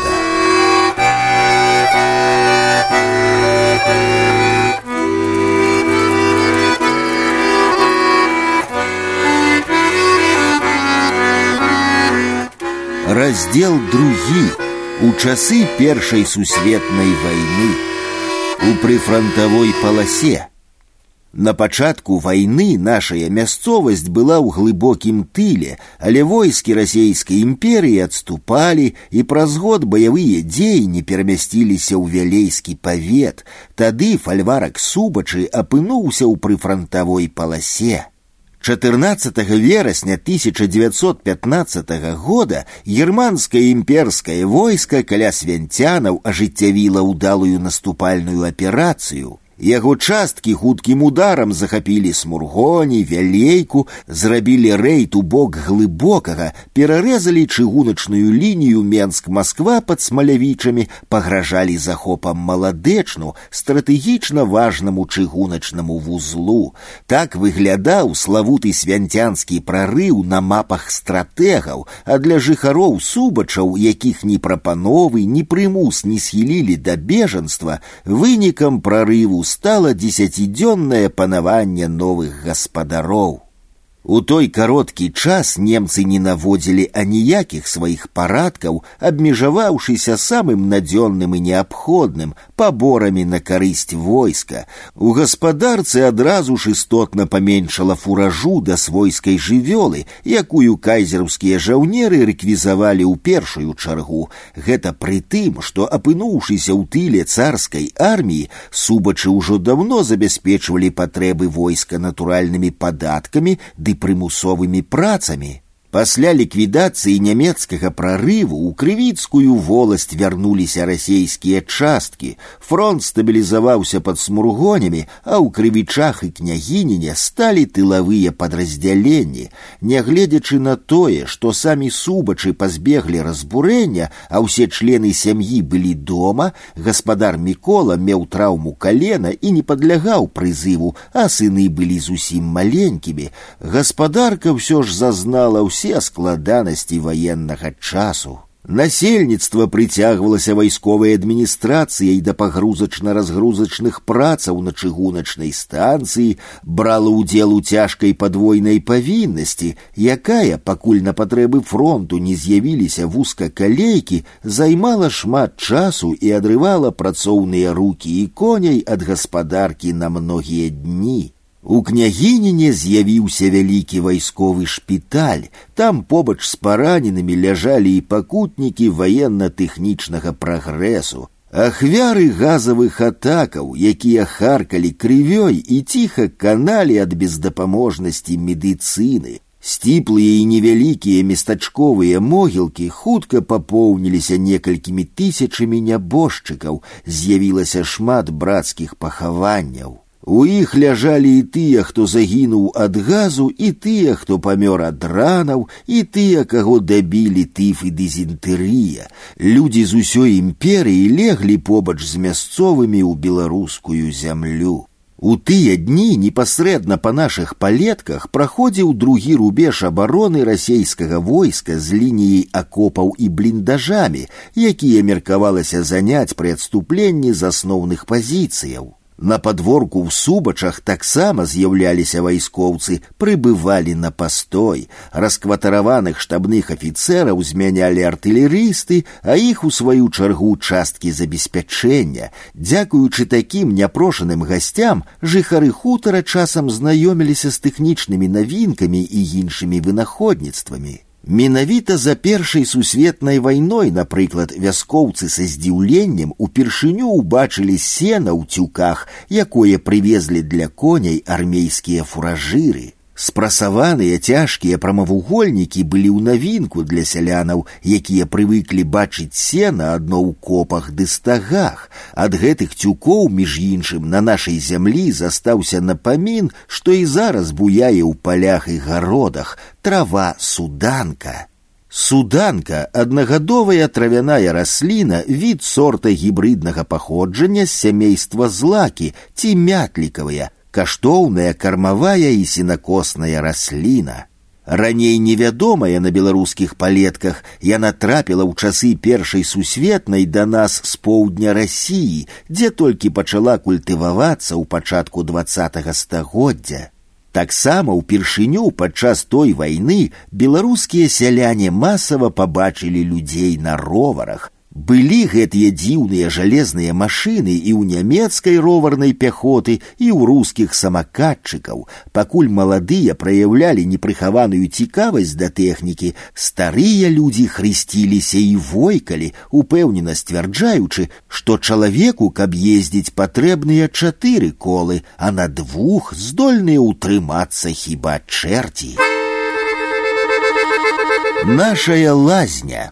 года. Раздел другі у часы першай сусветнай вайны у прыфрантавой паласе на пачатку вайны нашая мясцовасць была ў глыбокім тыле, але войскі расійскай імперыі адступалі і праз год баявыя дзеянні перамясціліся ў вялейскі павет. Тады фальварак субачы апынуўся ў прыфрантавой паласе. 14 верасня 1915 года германскае імперскае войска каля свянцянаў ажыццявіла ўдалую наступальную аперацыю. Яго часткі хуткім ударам захапілі смургоні, вялейку, зрабілі рэйд у бок глыбокага, перарэзалі чыгуначную лінію Менск-Масква пад смалявічамі, пагражалі захопам маладэчну, стратэгічна важнаму чыгуначнаму вузлу. Так выглядаў славуты свянцянскі прарыў на мапах стратэгаў, а для жыхароў субачаў, якіх ні прапановы, ні прымус не схілілі да бежанства, вынікам прарыву стала дзесяцідзённае панаванне новых гаспадароў. У той кароткі час немцы не наводзілі аніякіх сваіх парадкаў, абмежаваўшыся самым надзённым і неабходным паборамі на карысць войска. У гаспадарцы адразу ж істотна паменшала фуражу да свойскай жывёлы, якую кайзераўскія жаўнеры рэквізавалі ў першую чаргу. Гэта пры тым, што апынуўшыся ў тыле царскай арміі, субачы ўжо даўно забяспечвалі патрэбы войска натуральнымі падаткамі ды прымусовымі працамі. Пасля ліквідацыі нямецкага прарыву ў крывіцкую воласць вярнуліся расейскія часткі. Фронт стабілізаваўся пад смургонямі, а ў крывічах і княгініне сталі тылавыя падраздзяленні. Нягледзячы на тое, што самі субачы пазбеглі разбурэння, а ўсе члены сям'і былі дома, гаспадар Мікола меў траўму калена і не падлягаў прызыву, а сыны былі зусім маленькімі. Гаспадарка ўсё ж зазнала ўсе ўсе складанасці ваеннага часу. Насельніцтва прыцягвалася вайсковай адміністрацыяй да пагрузачна-разгрузачных працаў на чыгуначнай станцыі, брала ўдзел у цяжкай падвойнай павіннасці, якая, пакуль на патрэбы фронту не з'явіліся вузкакалейкі, займала шмат часу і адрывала працоўныя рукі і коней ад гаспадаркі на многія дні. У княгініне з'явіўся вялікі вайсковы шпіталь. Там побач з параненымі ляжалі і пакутнікі ваенна-тэхнічнага прагрэсу. Ахвяры газавых атакаў, якія харкалі крывёй і ціха каналі ад бездапаможнасці медыцыны. Сціплыя і невялікія местачковыя могілкі хутка папоўніліся некалькімі тысячамі нябожчыкаў, з'явілася шмат брацкіх пахаванняў. У іх ляжалі і тыя, хто загінуў ад газу, і тыя, хто памёр ад ранаў, і тыя, каго дабілі тыф і дызентэрыя. Людзі з усёй імперыі леглі побач з мясцовымі ў беларускую зямлю. У тыя дні непасрэдна па нашых палетках праходзіў другі рубеж абароны расейскага войска з лініяй акопаў і бліндажамі, якія меркавалася заняць пры адступленні з асноўных пазіцыяў. На падворку ў субачах таксама з'яўляліся вайскоўцы, прыбывалі на пастой. Раскватараваных штабных афіцэраў змянялі артылерысты, а іх у сваю чаргу часткі забеспячэння. Дзякуючы такім няпрошаным гасцям жыхары хутара часам знаёміліся з тэхнічнымі навінкамі і іншымі вынаходніцтвамі. Менавіта за першай сусветнай вайной, напрыклад, вяскоўцы са здзіўленнем упершыню ўбачылі сена ў цюках, якое прывезлі для коней армейскія фуражыры. Спрасаваныя цяжкія прамавугольнікі былі ў навінку для сялянаў, якія прывыклі бачыць сена адно ў копах ды стагах. Ад гэтых цюкоў, між іншым, на нашай зямлі застаўся напамін, што і зараз буяе ў палях і гародах трава суданка. Суданка аднагадовая травяная расліна, від сорта гібрыднага паходжання з сямейства злакі ці мятлікавая, каштоўная кармавая і сенакосная расліна. Раней невядомая на беларускіх палетках яна трапіла ў часы першай сусветнай да нас з поўдня рассіі, дзе толькі пачала культывавацца ў пачатку два стагоддзя. Таксама ўпершыню падчас той вайны беларускія сяляне масава пабачылі людзей на роварах, Былі гэтыя дзіўныя жалезныя машыны і ў нямецкай роварнай пяхоты і ў рускіх самакатчыкаў. Пакуль маладыя праяўлялі непрыхаваную цікавасць да тэхнікі, старыя людзі хрысціліся і войкалі, упэўнена сцвярджаючы, што чалавеку, каб ездзіць патрэбныя чатыры колы, а на двух здольныя ўтрымацца хіба чэрці. Нашая лазня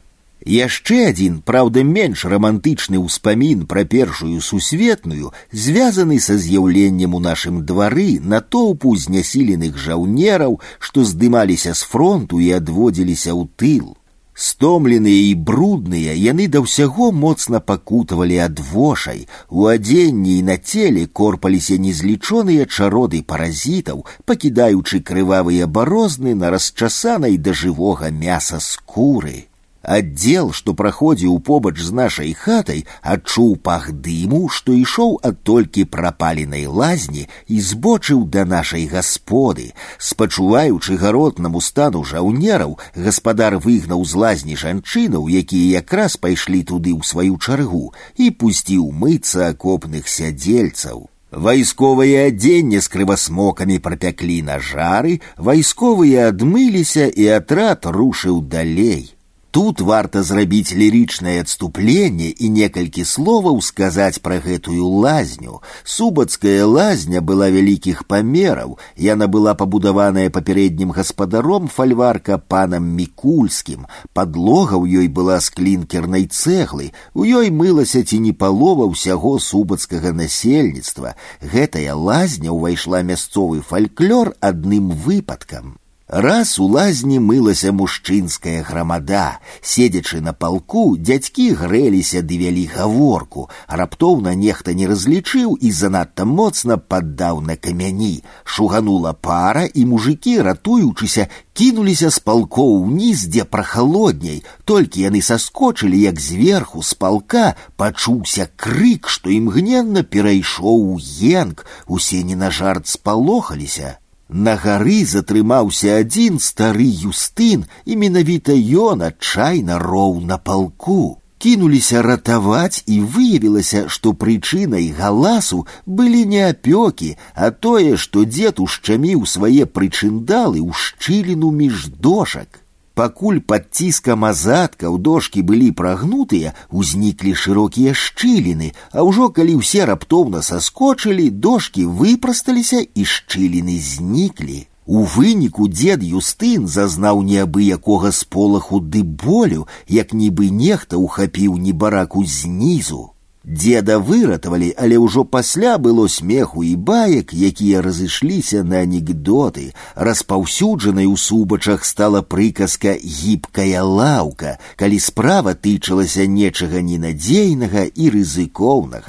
Яшчэ адзін, праўда, менш рамантычны ўспамін пра першую сусветную, звязаны са з'яўленнем у нашым двары натоўпу знясіленых жаўнераў, што здымаліся з фронту і адводзіліся ў тыл. Стомленыя і брудныя яны да ўсяго моцна пакутавалі ад вошай, у адзенні і на целе корпаліся незлічоныя чароды паразітаў, пакідаючы крывавыя барозны на расчасанай да жывога мяса скуры. Аддзел, што праходзіў побач з нашай хатай, адчуў пах дыму, што ішоў ад толькі прапаленай лазні і збочыў да нашай гасподы. Спачуваючы гаротнаму стану жаўнераў, гаспадар выгнаў з лазні жанчынаў, якія якраз пайшлі туды ў сваю чаргу і пусціў мыцца акопных сядзельцаў. Вайсковае адзенне з крывасмокамі прапяклі на жары, вайсковыя адмыліся і атрад рушыў далей. Тут варта зрабіць лірычнае адступленне і некалькі словаў сказаць пра гэтую лазню. Субацкая лазня была вялікіх памераў. Яна была пабудаваная папярэднім гаспадаром фальварка панам мікульскім. Падлога ў ёй была з клінкернай цэглы. У ёй мылася ці не палова ўсяго субацкага насельніцтва. Гэтая лазня ўвайшла мясцовы фальклор адным выпадкам. Раз у лазні мылася мужчынская грамада, седзячы на палку, дзядзькі грэліся ды вялі гаворку, раптоўна нехта не разлічыў і занадта моцна паддаў на камяні. Шуганула пара і мужикі, ратуючыся, кінуліся з палкоў уніз, дзе прахалодняй, толькі яны саскочылі, як зверху з палка пачуўся крык, што імгненна перайшоў у енк, усе не на жарт спалохаліся. На гары затрымаўся адзін стары юстын, і менавіта ён адчайна роў на палку. Кінуліся ратаваць і выявілася, што прычынай галасу былі не апёкі, а тое, што дзед ушчаміў свае прычындалы ў шчыліну між дошак. Пакуль пад ціскам азадкаў дошкі былі прагнутыя, узніклі шырокія шчыліны, а ўжо калі ўсе раптоўна саскочылі, дошкі выпрасталіся і шчыліны зніклі. У выніку дзед Юстын зазнаў неабыякога сполаху ды болю, як нібы нехта ўхапіў небараку знізу. Деда выратавалі, але ўжо пасля было смеху і баек, якія разышліся на анекдоты. Распаўсюджанай у субачах стала прыказка гібкая лаўка, калі справа тычылася нечага ненадзейнага і рызыкоўнага.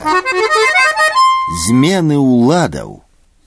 Змены ўладаў.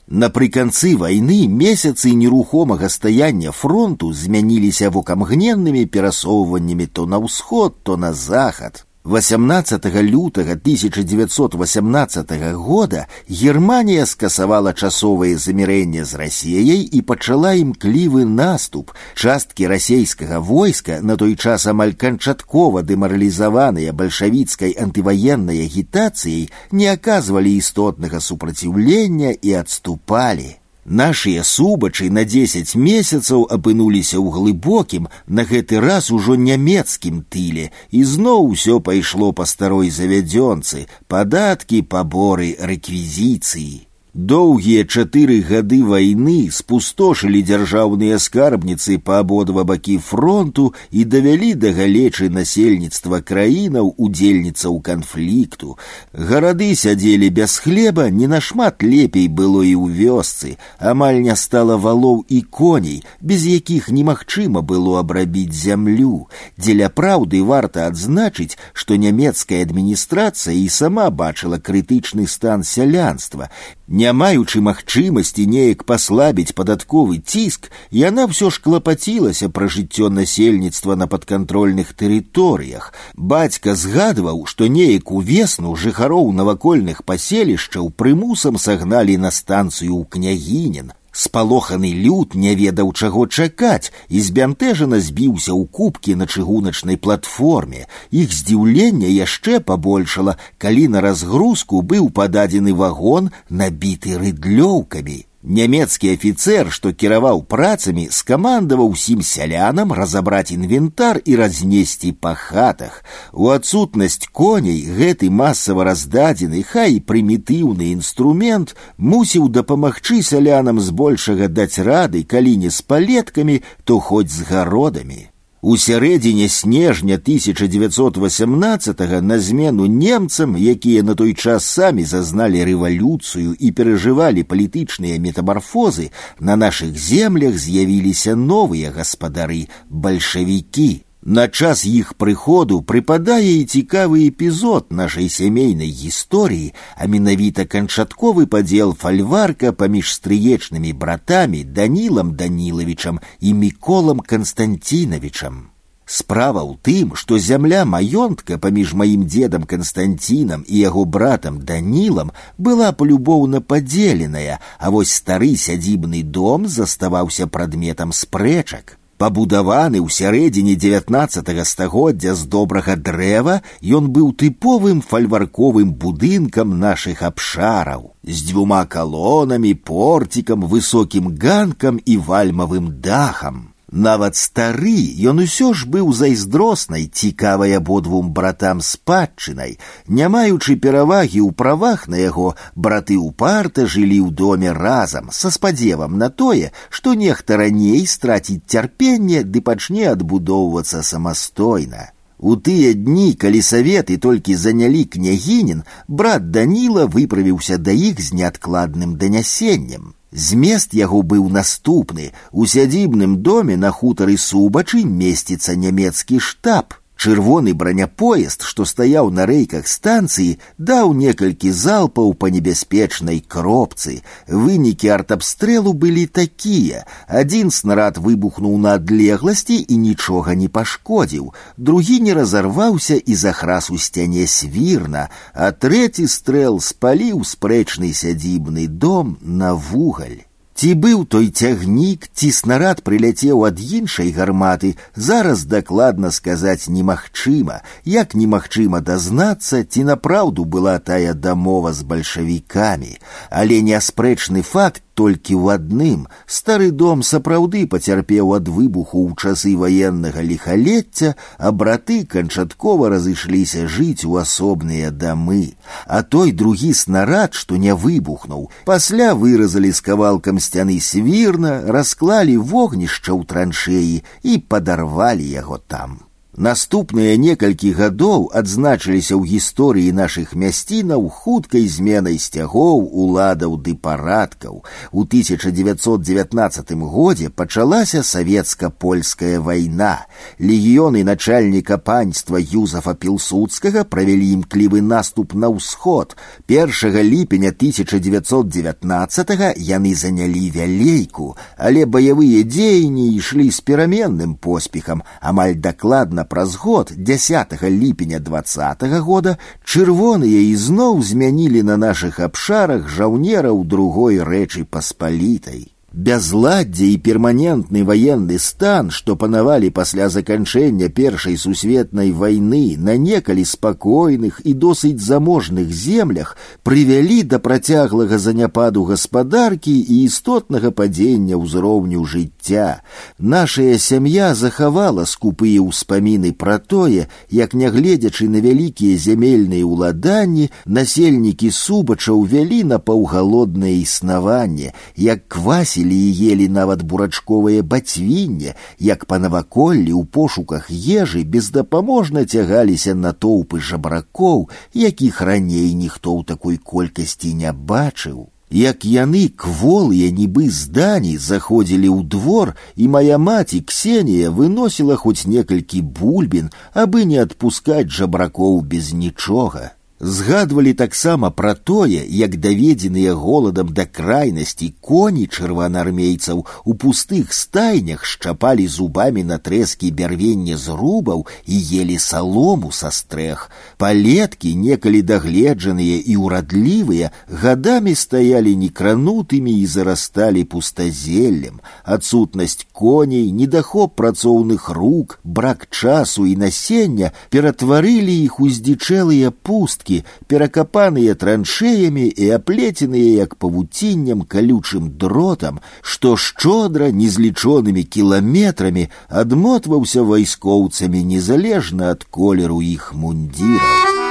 Напрыканцы вайны месяцы нерухомага стаяння фронту змяніліся вокамгненнымі перасоўваннямі то на ўсход, то на захад. 18 лютага 1918 года Германія скасавала часовае замірэнне з рассеяй і пачала імклівы наступ. Часткі расейскага войска на той час амаль канчаткова дэмаралізаваныя бальшавіцкай антываеннай агітацыяй не аказвалі істотнага супраціўлення і адступалі. Нашыя субачы на 10 месяцаў апынуліся ў глыбокім, на гэты раз ужо нямецкім тыле, і зноў усё пайшло па старой завядзёнцы, падаткі, паборы, рэквізіцыі. Доўгія чатыры гады вайны спустошылі дзяржаўныя скарбніцы па абодва бакі фронту і давялі да галечы насельніцтва краінаў удзельніцаў канфлікту. Гарады сядзелі без хлеба, не нашмат лепей было і ў вёсцы, амаль не стала валоў і коней, без якіх немагчыма было абрабіць зямлю. Дзеля праўды варта адзначыць, што нямецкая адміністрацыя і сама бачыла крытычны стан сялянства. Не не маючы магчымасці неяк паслабіць падатковы ціск, яна ўсё ж клапацілася пра жыццё насельніцтва на падкантрольных тэрыторыях. Бацька згадваў, што неяк увесну жыхароў навакольных паселішчаў прымусам сагналі на станцыю ў княгінін, спалоханы люд не ведаў чаго чакаць і збянтэжана збіўся ў кубкі на чыгуначнай платформе іх здзіўленне яшчэ пабольшала калі на разгрузку быў пададзены вагон набіты рыдлёўкамі Нямецкі афіцэр, што кіраваў працамі, скамандаваў усім сялянам разабраць інвентар і разнесці па хатах. У адсутнасць коней гэты масава раздадзены, хай прымітыўны інструмент мусіў дапамагчы сялянам збольшага даць рады, калі не з палеткамі, то хоць з гародамі. У сярэдзіне снежня 1918 на змену немцам, якія на той час самі зазналі рэвалюцыю і перажывалі палітычныя метамарфозы, на нашых землях з'явіліся новыя гаспадары бальшавікі. На час іх прыходу прыпадае і цікавы эпізод нашай сямейнай гісторыі, а менавіта канчатковы падзел фальварка паміж стрыечнымі братамі Данілам Данілавічам і міколам Канстанцінавічам. Справа ў тым, што зямля маёнтка паміж маім дзедам Канстанцінам і яго братам Данілам была палюбоўна падзеленая, а вось стары сядзібны дом заставаўся прадметам спрэчак. Пабудаваны ў сярэдзіне 19 стагоддзя з добрага дрэва, ён быў тыповым фальварковым будынкам нашых абшараў, з дзвюма калонамі, порцікам, высокім ганкам і вальмавым дахам. Нават стары ён усё ж быў зайздроснай цікавай абодвум братам спадчынай, не маючы перавагі ў правах на яго браты ўпарта жылі ў доме разам са спадзевам на тое, што нехта раней страціць цярпенне ды пачне адбудоўвацца самастойна. У тыя дні, калі саветы толькі занялі княгінін, брат Даніла выправіўся да іх з неадкладным данясеннем. Змест яго быў наступны. У сядзібным доме на хутары субачы месціцца нямецкі штаб. Чырвоны браняпоезд, што стаяў на рэйках станцыі, даў некалькі залпаў па небяспечнай кропцы. Вынікі артабстрэлу былі такія. Адзін снарад выбухнуў на адлегласці і нічога не пашкодзіў. Другі не разарваўся і захрас у сцяне свірна, а трэці стрэл спаліў спрэчны сядзібны дом на вугаль. Ці быў той цягнік, ці снарад прыляцеў ад іншай гарматы, зараз дакладна сказаць немагчыма, як немагчыма дазнацца, ці напраўду была тая дамова з бальшавікамі, але неаспрэчны факт толькі ў адным стары дом сапраўды пацярпеў ад выбуху ў часы ваеннага ліхалецця, а браты канчаткова разышліся жыць у асобныя дамы. А той другі снарад, што не выбухнуў, пасля выразалі з кавалкам сцяны свірна, расклалі вогнішча ў траншеі і падарвалі яго там. Наступныя некалькі гадоў адзначыліся ў гісторыі нашых мясцінаў хуткай зменай сцягоў, уладаў ды парадкаў. У 1919 годзе пачалася савецка-польская вайна. Легіёны начальніка панства Юзафа Пілсудскага правялі імклівы наступ на ўсход. 1 ліпеня 1919 яны занялі вялейку, але баявыя дзеянні ішлі з пераменным поспехам, амаль дакладна праз год 10 ліпеня двадцатого года чырвоныя ізноў змянілі на нашых абшарах жаўнераў другой рэчы паспалітай. Бязладдзе і перманентны ваенны стан, што панавалі пасля заканчэння першай сусветнай вайны на некалі спакойных і досыць заможных землях прывялі да працяглага заняпаду гаспадаркі і істотнага падзення ўзроўню жыцця. Нашая сям'я захавала скупыя ўспаміны пра тое, як нягледзячы на вялікія зямельныя ўладанні, насельнікі субачаў вялі на паўгалоднае існаванне, як квасі квасілі і ели нават бурачковае бацвінне, як па наваколлі ў пошуках ежы бездапаможна цягаліся на тоўпы жабракоў, якіх раней ніхто ў такой колькасці не бачыў. Як яны кволыя нібы здані заходзілі ў двор, і моя маці Ксенія выносіла хоць некалькі бульбін, абы не адпускаць жабракоў без нічога. Згадвалі таксама пра тое, як даведзеныя голадам да крайнасці коні чырванаармейцаў у пустых стайнях шчапалі зубамі на трэскі бярвення зрубаў і ели салому са стрэх. Палеткі, некалі дагледжаныя і ўрадлівыя, гадамі стаялі некранутымі і зарасталі пустазеллем. Адсутнасць коней, недахоп працоўных рук, брак часу і насення ператварылі іх у здзічэлыя пусткі участкі, перакапаныя траншеямі і аплеценыя як павуціннем калючым дротам, што шчодра незлічонымі кіламетрамі адмотваўся вайскоўцамі незалежна ад колеру іх мундзіраў.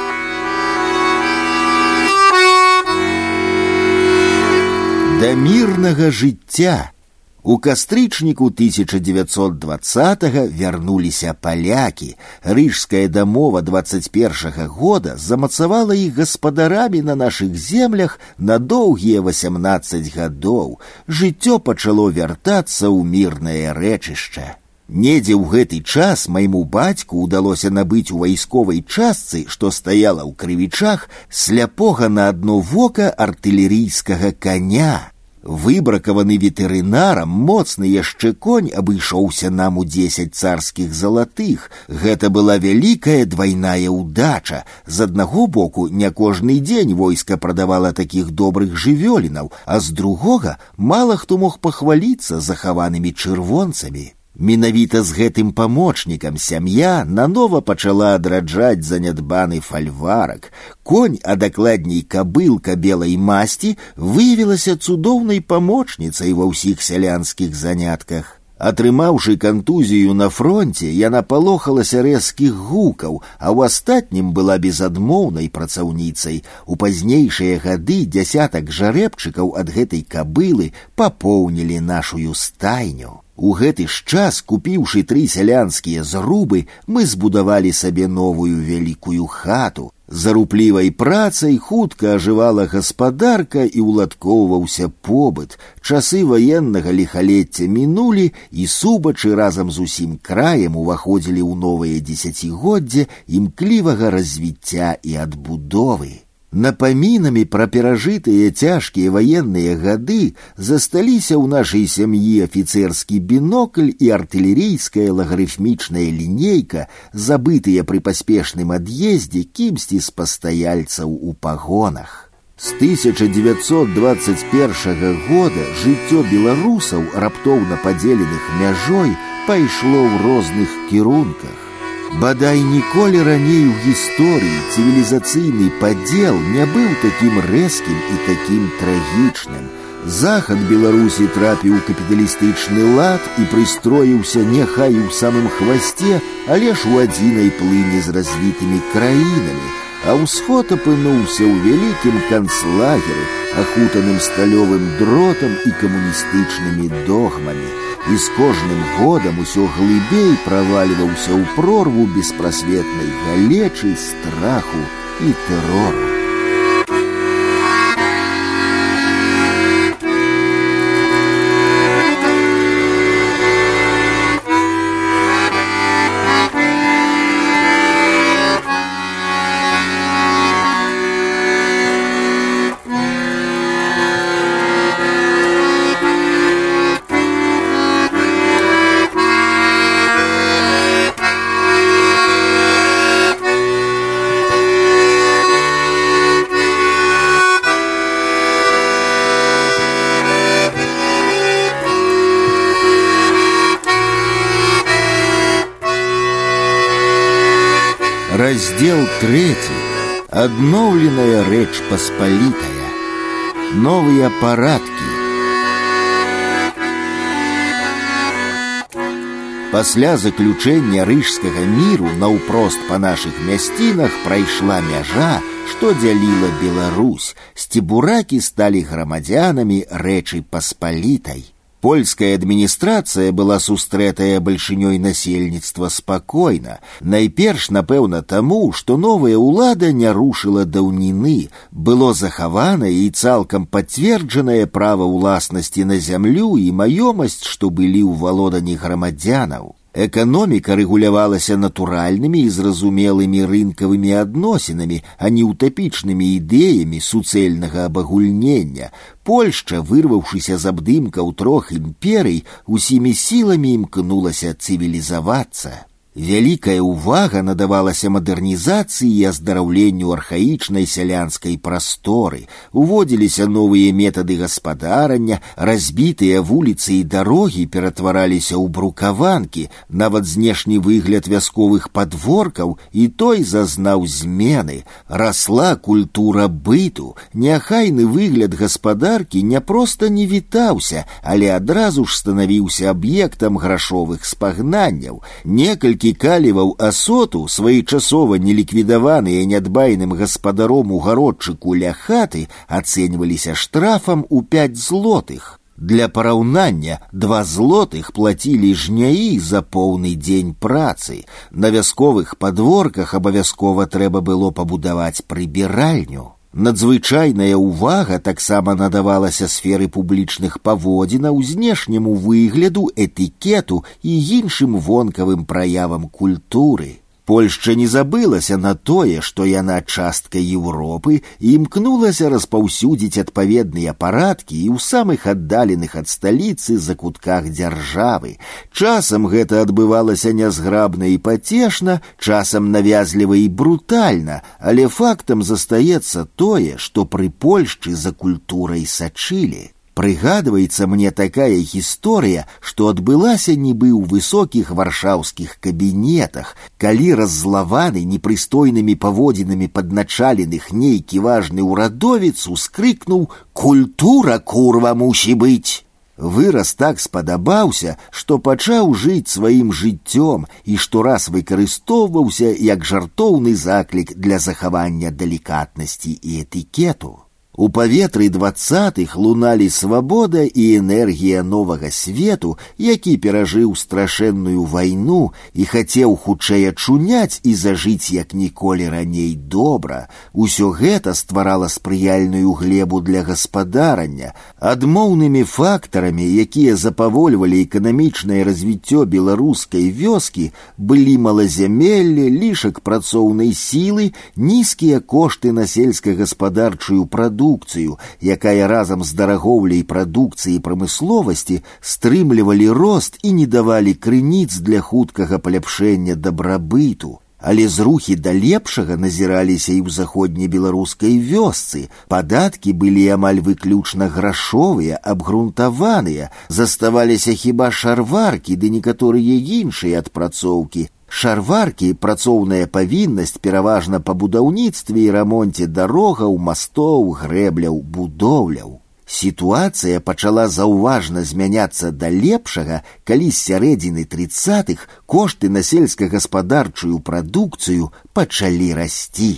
Да мірнага жыцця у кастрычніку 1920 вярнуліся палякі. Рыжская дамова 21 года замацавала іх гаспадарамі на нашых землях на доўгія 18 гадоў. Жыццё пачало вяртацца ў мірнае рэчышча. Недзе ў гэты час майму бацьку ўдалося набыць у вайсковай частцы, што стаяла ў крывічах, сляпога на адно вока артылерійскага коня. Выбракаваны ветэрынарам моцны яшчэ конь абышоўся нам у дзесяць царскіх залатых. Гэта была вялікая двайная ўдача. З аднаго боку не кожны дзень войска прадавала такіх добрых жывёлінаў, а з другога мала хто мог пахваліцца захаванымі чырвонцамі. Менавіта з гэтым памочнікам сям'я нанова пачала адраджаць занядбаны фальварак. Конь, а дакладней кабылка белай масці, выявілася цудоўнай памочніцай ва ўсіх сялянскіх занятках. Атрымаўшы кантузію на фронте, яна палохалася рэзкіх гукаў, а ў астатнім была безадмоўнай працаўніцай. У пазнейшыя гады дзясятак жарэбчыкаў ад гэтай кабылы папоўнілі нашую стайню. У гэты ж час, купіўшы тры сялянскія зрубы, мы збудавалі сабе новую вялікую хату. За руплівай працай хутка ажывала гаспадарка і ўладкоўваўся побыт. Часы ваеннага ліхалецця мінулі, і субачы разам з усім краем уваходзілі ў новае дзесяцігоддзе імклівага развіцця і адбудовы. Напамінамі пра перажытыя цяжкія ваенныя гады засталіся ў нашай сям'і афіцэрскі бінокль і артылерійская лагарыфмічная лінейка, забытыя пры паспешным ад'ездзе кімсьці з пастаяльцаў у пагонах. З 1921 года жыццё беларусаў, раптоўна падзеленых мяжой, пайшло ў розных кірунках. Бадай ніколі раней у гісторыі цывілізацыйны падзел не быў такім рэзкім і такім трагічным. Захад Беларусі трапіў капіталістычны лад і прыстроіўся няхай у самым хвасце, але ж у адзінай плыні з развітымі краінамі, а ўсход апынуўся ў вялікім канцлагеры, ахутаным сталёвым дротам і камуністычнымі догмамі, і з кожным годам усё глыбей правальваўся ў прорву беспрасветнай галечы, страху і тэрору. Раздел третий. Адноўленая рэч паспалітая. Новыя парадкі. Пасля заключэння рыжскага міру наўпрост па нашых мясцінах прайшла мяжа, што дзяліла Беларусь. Сцебуракі сталі грамадзянамі рэчы паспалітай. Польская адміністрацыя была сустрэтая бальшынёй насельніцтва спакойна. Найперш, напэўна, таму, што новая ўлада не рушыла даўніны, было захаванае і цалкам пацверджанае права ўласнасці на зямлю і маёмасць, што былі ў валоданні грамадзянаў. Эканоміка рэгулявалася натуральнымі і зразумелымі рынкавымі адносінамі, а не утапічнымі ідэямі суцэльнага абагульнення. Польшча, вырваўшыся з абдымкаў трох імперый, усімі сіламі імкнулася цывілізавацца. Вялікая ўвага надавалася мадэрнізацыі і аздараўленню архаічнай сялянскай прасторы. Уводзіліся новыя метады гаспадарання, разбітыя вуліцы і дарогі ператвараліся ў брукаванкі, нават знешні выгляд вясковых падворкаў і той зазнаў змены. Расла культура быту, няхайны выгляд гаспадаркі не проста не вітаўся, але адразу ж станавіўся аб'ектам грашовых спагнанняў. Некалькі Некалькі каліваў асоту, своечасова неліквідаваныя нядбайным гаспадаром у гародчыку ля хаты ацэньваліся штрафам у пять злотых. Для параўнання два злотых плацілі жняі за поўны дзень працы. На вясковых падворках абавязкова трэба было пабудаваць прыбіральню. Надзвычайная ўвага таксама надавалася сферы публічных паводзінаў знешняму выгляду, этыкету і іншым вонкавым праявам культуры. Польшча не забылася на тое, што яна частка Еўропы і імкнулася распаўсюдзіць адпаведныя парадкі і ў самых аддаленых ад сталіцы закутках дзяржавы. Часам гэта адбывалася нязграбна і пацешна, часам навязліва і брутальна, але фактам застаецца тое, што пры Польшчы за культурай сачылі. Прыгадваецца мне такая гісторыя, што адбылася нібы ў высокіх варшаўскіх кабінетах, калі раззлаваны непрыстойнымі паводзінамі падначаленых нейкі важны ўрадовец ускрыкнуў: культура курва мусі быць. Выраз так спадабаўся, што пачаў жыць сваім жыццём і штораз выкарыстоўваўся як жартоўны заклік для захавання далікатнасці і этыкету. У паветры двадцатых луналі свабода і энергія новага свету, які перажыў страшэнную вайну і хацеў хутчэй ачуняць і зажыць як ніколі раней добра. Усё гэта стварала спрыяльную глебу для гаспадарання, адмоўнымі фактарамі, якія запавольвалі эканамічнае развіццё беларускай вёскі, былі малазямелле, лішак працоўнай сілы, нізкія кошты на сельскагаспадарчую прадукцыю прадукцыю, якая разам з дарагоўляй прадукцыі прамысловасці стрымлівалі рост і не давалі крыніц для хуткага паляпшэння дабрабыту. Але зрухі да лепшага назіраліся і ў заходнебеларускай вёсцы. Падаткі былі амаль выключна грашовыя, абгрунтаваныя, заставаліся хіба шарваркі ды некаторыя іншыя адпрацоўкі, Шарваркі працоўная павіннасць пераважна па будаўніцтве і рамонце дарогаў, мастоў, грэбляў, будоўляў. Сітуацыя пачала заўважна змяняцца да лепшага, калі з сярэдзіны тридцатых кошты на сельскагаспадарчую прадукцыю пачалі расці.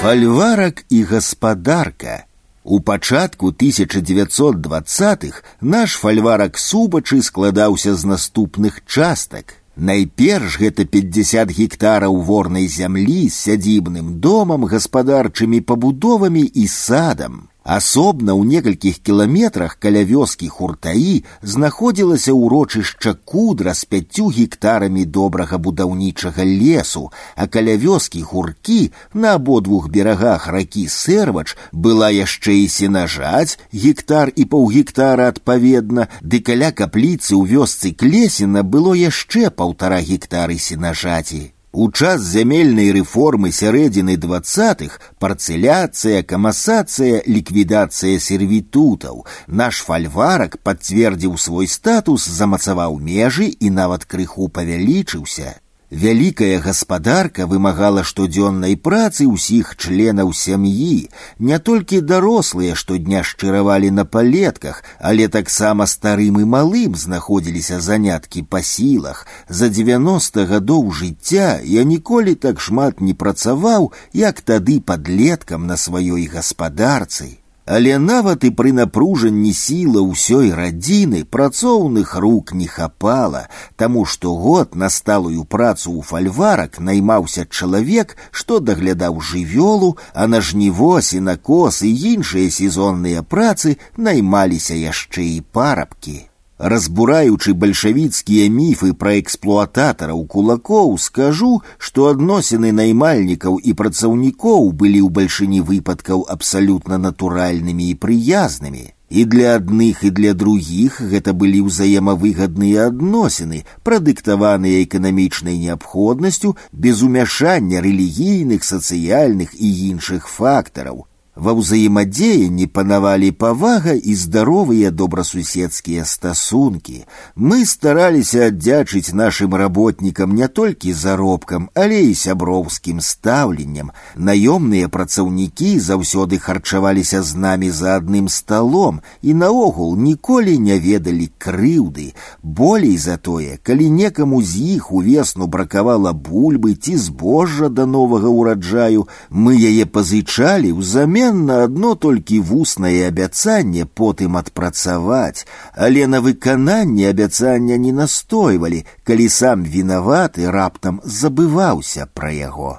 Фальварак і гаспадарка у пачатку 1920х наш фальварак субачы складаўся з наступных частак. Найперш гэта 50 гектараў ворнай зямлі з сядзібным домам, гаспадарчымі пабудовамі і садам. Асобна ў некалькіх кіламетрах каля вёскі хуртаі знаходзілася ўрочышча кудра з пяццю гектарамі добрага будаўнічага лесу, а каля вёскі гуркі на абодвух берагах ракі сэрвач была яшчэ і сенажаць гектар і паўгектара адпаведна, ды каля капліцы ў вёсцы клесіна было яшчэ паўтара гектары сенажаці. У час зямельнай рэформы сярэдзіны двадцатых парцэляцыя, камасацыя, ліквідацыя сервітутаў. Наш фальварак пацвердзіў свой статус, замацаваў межы і нават крыху павялічыўся. Вялікая гаспадарка вымагала штодзённай працы ўсіх членаў сям'і, не толькі дарослыя штодня шчыравалі на палетках, але таксама старым і малым знаходзіліся заняткі па сілах. За 90 гадоў жыцця я ніколі так шмат не працаваў, як тады падлеткам на сваёй гаспадарцы. Але нават і пры напружанні сіла ўсёй радзіны працоўных рук не хапала, таму што год на сталую працу ў фальварак наймаўся чалавек, што даглядаў жывёлу, а на жніво, сенакос і іншыя сезонныя працы наймаліся яшчэ і парабкі. Разбураючы бальшавіцкія міфы пра эксплуататараў кулакоў, скажу, што адносіны наймальнікаў і працаўнікоў былі ў бальшыні выпадкаў абсалютна натуральнымі і прыязнымі. І для адных і для другіх гэта былі ўзаемавыгадныя адносіны, прадыктаваныя эканамічнай неабходнасцю без умяшання рэлігійных, сацыяльных і іншых фактараў, Ва ўзаемадзеянні панавалі павага і здаровыя добрасуседскія стасункі. Мы стараліся аддзячыць нашим работнікам не толькі заробкам, але і сяброўскім стаўленнем. Наёмныя працаўнікі заўсёды харчаваліся з намі за адным сталом і наогул ніколі не ведалі крыўды. Болей за тое, калі некаму з іх увесну бракавала бульбы ці збожжа да новага ўраджаю, мы яе пазычалі ўзамен Няўменна адно толькі вуснае абяцанне потым адпрацаваць, але на выкананне абяцання не настойвалі, калі сам вінаваты раптам забываўся пра яго.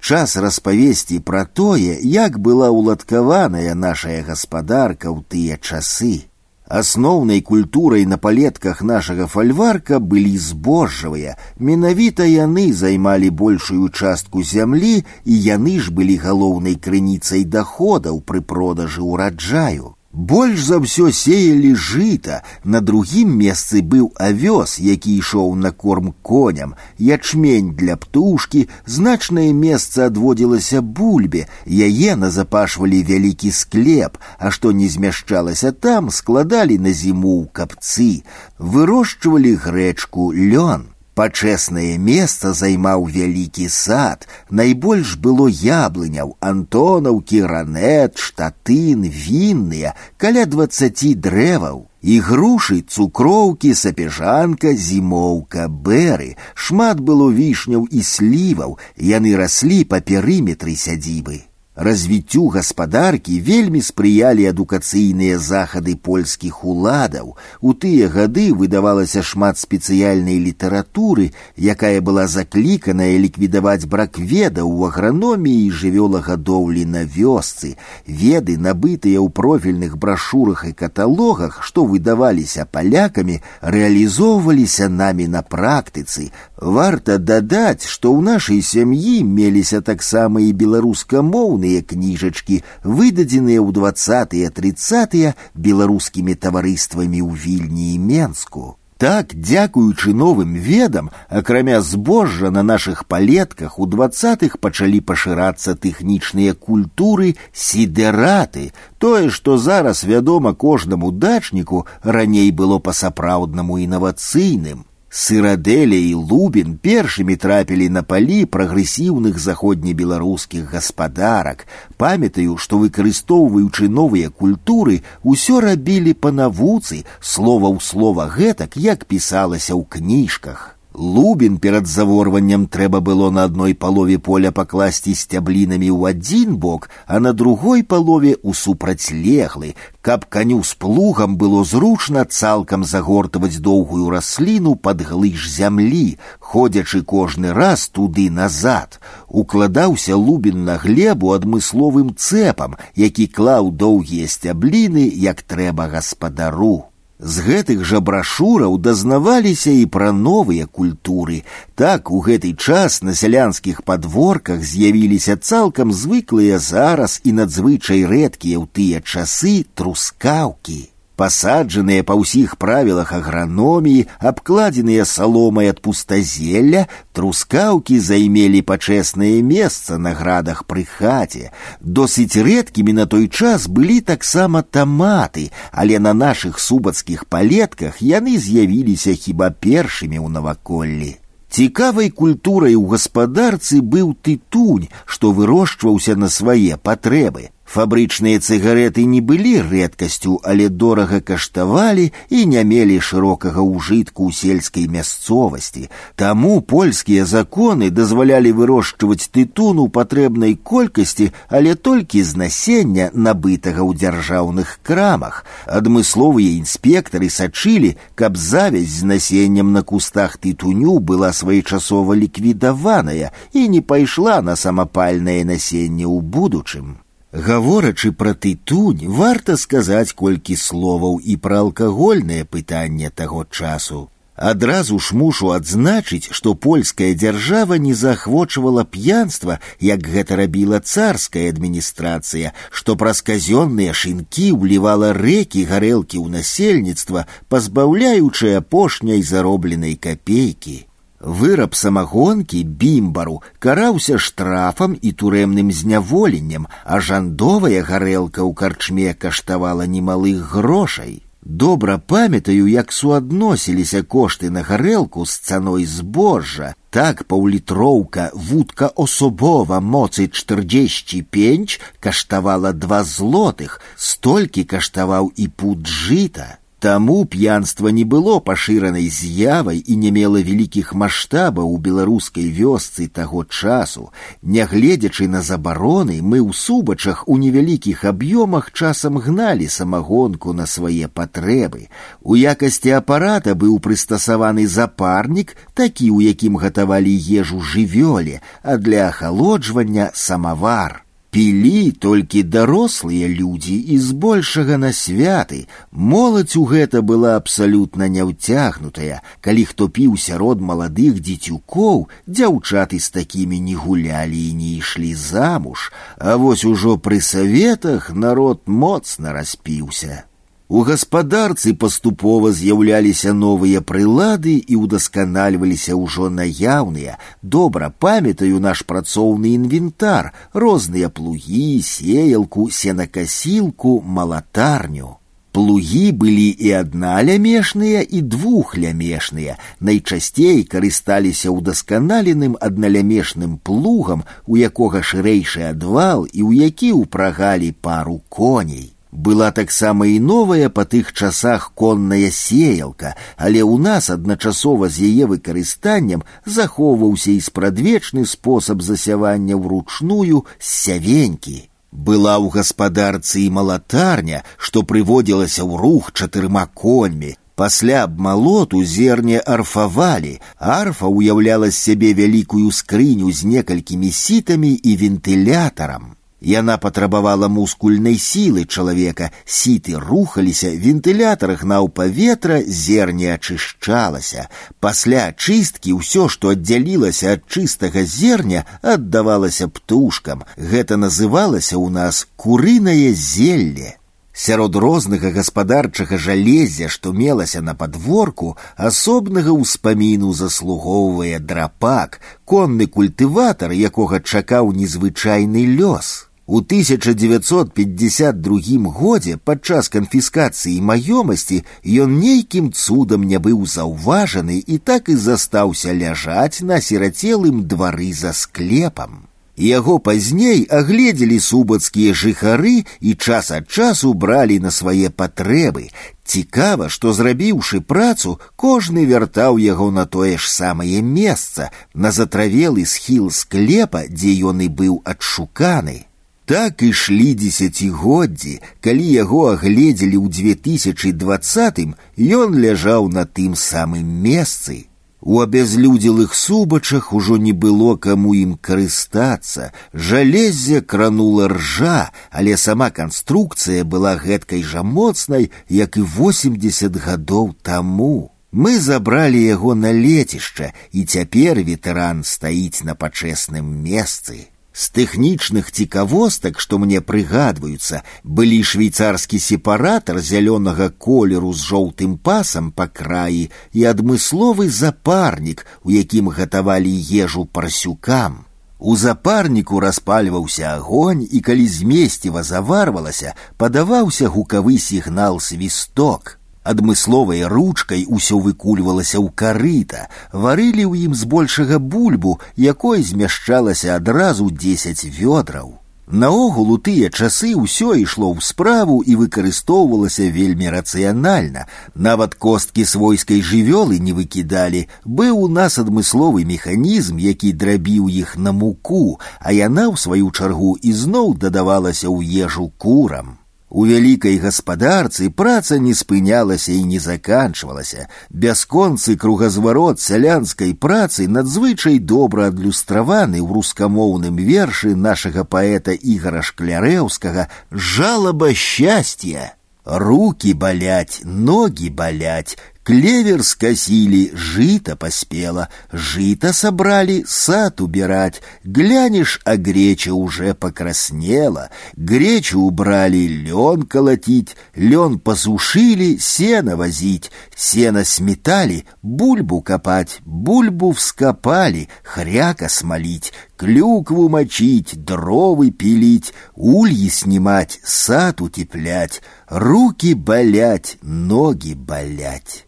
Час распавесці пра тое, як была ўладкаваная нашая гаспадарка ў тыя часы. Асноўнай культурай на палетках нашага фальварка былі збожжавыя. Менавіта яны займалі большую частку зямлі, і яны ж былі галоўнай крыніцай даходаў пры продажы ўраджаю. Больш за ўсё сеялі жыта, на другім месцы быў авёс, які ішоў на корм коням, ячмень для птушкі, значнае месца адводзілася бульбе, яе назапашвалі вялікі склеп, а што не змяшчалася там, складалі на зіму ў капцы, вырошчвалі грэчку лён. Пачэснае месца займаў вялікі сад, найбольш было яблыняў, антонаўкі, ранет, штатын, вінныя, каля двацаці дрэваў. І грушы, цукроўкі, сапежанка, зімоўка, бэры, шмат было вішняў і сліваў, яны раслі па перыметры сядзібы. Развіццю гаспадаркі вельмі спрыялі адукацыйныя захады польскіх уладаў. У тыя гады выдавалася шмат спецыяльнай літаратуры, якая была закліканая ліквідаваць брак ведаў у аграноміі і жывёлагадоўлі на вёсцы. Веды, набытыя ў профільных брашурах і каталогах, што выдаваліся палякамі, рэалізоўваліся намі на практыцы. Варта дадаць, што ў нашай сям'і меліся таксама і беларускамоўныя духоўныя кніжачкі, выдадзеныя ў двадцатыя тридцатыя беларускімі таварыствамі ў вільні і менску. Так, дзякуючы новым ведам, акрамя збожжа на нашых палетках у двадцатых пачалі пашырацца тэхнічныя культуры сідэраты. Тое, што зараз вядома кожнаму дачніку, раней было па-сапраўднаму інавацыйным. Сырадэля і Лубін першымі трапілі на палі прагрэсіўных заходнебеларускіх гаспадарак. Памятаю, што выкарыстоўваючы новыя культуры, усё рабілі па навуцы, слова ў слова гэтак, як пісалася ў кніжках. Лубін перад заворваннем трэба было на адной палове поля пакласці сцяблінамі ў адзін бок, а на другой палове ў супрацьлеглы, каб каню з плугам было зручна цалкам загортаваць доўгую расліну пад глыж зямлі, ходзячы кожны раз туды назад. Укладаўся лубін на глебу адмысловым цэпам, які клаў доўгія сцябліны, як трэба гаспадару. З гэтых жа брашураў дазнаваліся і пра новыя культуры. Так у гэты час на сялянскіх падворках з'явіліся цалкам звыклыя зараз і надзвычай рэдкія ў тыя часы трускаўкі. пасаджаныя па ўсіх правілах аграноміі, абкладзеныя саломай ад пустазелля, трускаўкі займелі пачэснае месца на градах пры хаце. Досыць рэдкімі на той час былі таксама таматы, але на нашых субацкіх палетках яны з'явіліся хіба першымі ў наваколлі. Цікавай культурай у гаспадарцы быў тытунь, што вырошчваўся на свае патрэбы. Фабрычныя цыгареты не былі рэдкасцю, але дорага каштавалі і не мелі шырокага ўжытку ў сельскай мясцовасці. Таму польскія законы дазвалялі вырошчваць тытун у патрэбнай колькасці, але толькі з насення набытага ў дзяржаўных крамах. Адмысловыя інспектары сачылі, каб завязь з насеннем на кустах тытуню была своечасова ліквідаваная і не пайшла на самапальнае насенне ў будучым. Гаворачы пра тытунь, варта сказаць колькі словаў і пра алкагольнае пытанне таго часу. Адразу ж мушу адзначыць, што польская дзяржава не заахвочвала п'янства, як гэта рабіла царская адміністрацыя, што праз казённыя шынкі ўлівала рэкі гарэлкі ў насельніцтва, пазбаўляючы апошняй заробленай капейкі. Выраб самагонкі бімбару караўся штрафам і турэмным зняволеннем, а жандовая гарэлка ў карчме каштавала немалых грошай. Добра памятаю, як суадносіліся кошты на гарэлку з цаной збожжа. Так паўлітроўка вудка особова моцы 45 каштавала два злотых, столькі каштаваў і пуд жыта. Таму п'янства не было пашыранай з'явай і не мела вялікіх маштабаў у беларускай вёсцы таго часу. Нягледзячы на забароны, мы ў субачах у невялікіх аб'ёмах часам гналі самагонку на свае патрэбы. У якасці апарата быў прыстасаваны запарнік, такі, у якім гатавалі ежу жывёле, а для ахалоджвання самавар. Пілі толькі дарослыя людзі і збольшага на святы. Моладзь у гэта была абсалютна няўцягнутая. Калі хто піў сярод маладых дзецюкоў, дзяўчаты з такімі не гулялі і не ішлі замуж, а вось ужо пры саветах народ моцна распіўся. У гаспадарцы паступова з'яўляліся новыя прылады і ўдасканальваліся ўжо наяўныя. Добра памятаю наш працоўны інвентар, розныя плугі, сеялку, сенакасілку, малатарню. Плугі былі і адналямешныя і двухлямешныя. Найчасцей карысталіся ўдасканаленым адналямешным плугам, у якога шырэйшы адвал і ў які ўпрагалі пару коней. Была таксама і новая па тых часах конная сеялка, але ў нас адначасова з яе выкарыстаннем захоўваўся і спрадвечны спосаб засявання ўручную з сявенькі. Была ў гаспадарцы і малатарня, што прыводзілася ў рух чатырма коньмі. Пасля абмалоту зерне арфавалі. Арфа ўяўляла з сябе вялікую скрыню з некалькімі сітамі і вентылятарам. Яна патрабавала мускульнай сілы чалавека, сіты рухаліся, вентылятар гнаў паветра, зерне ачышчалася. Пасля чысткі ўсё, што аддзялілася ад чыстага зерня, аддавалася птушкам. Гэта называлася ў нас курынае зелле. Сярод рознага гаспадарчага жалезя, што мелася на падворку, асобнага ўспаміну заслугоўвае драпак, конны культыватар, якога чакаў незвычайны лёс. У 1952 годзе падчас канфіскацыі маёмасці ён нейкім цудам не быў заўважаны і так і застаўся ляжаць на сірацелым двары за склепам. Яго пазней агледзелі субацкія жыхары і час ад часу бралі на свае патрэбы. Цікава, што зрабіўшы працу, кожны вяртаў яго на тое ж самае месца, на затравелы схіл склепа, дзе ён і быў адшуканы. Так ішлі дзесяцігоддзі, калі яго агледзелі ў 2020 ён ляжаў на тым самым месцы. У абязлюдзелых субачах ужо не было каму ім карыстацца. Жалезе кранула ржа, але сама канструкцыя была гэткай жа моцнай, як і 80 гадоў таму. Мы забралі яго на лецішча, і цяпер ветэран стаіць на пачэсным месцы. З тэхнічных цікавостак, што мне прыгадваюцца, былі швейцарскі сепаратар зялёнага колеру з жоўтым пасам па краі і адмысловы запарнік, у якім гатавалі ежу парсюкам. У запарніку распальваўся агонь, і калі змесціва заварвалася, падаваўся гукавы сігнал свісток адмысловай ручкай усё выкульвалася ў карыта, варылі ў ім збольшага бульбу, якой змяшчалася адразу дзесяць вёдраў. Наогул у тыя часы ўсё ішло ў справу і выкарыстоўвалася вельмі рацыянальна. Нават косткі свойскай жывёлы не выкідалі. Быў у нас адмысловы механізм, які драбіў іх на муку, а яна ў сваю чаргу ізноў дадавалася ў ежу курам. У вялікай гаспадарцы праца не спынялася і не заканчвалася. Бясконцы кругазварот сялянскай працы надзвычай добра адлюстраваны ў рускамоўным вершы нашага паэта ігара шклярэўскага жалаба счастья. Руки болять, ноги болять, Клевер скосили, жито поспело, жито собрали, сад убирать. Глянешь, а греча уже покраснела. Гречу убрали, лен колотить, лен посушили, сено возить. Сено сметали, бульбу копать, бульбу вскопали, хряка смолить, клюкву мочить, дровы пилить, ульи снимать, сад утеплять, руки болять, ноги болять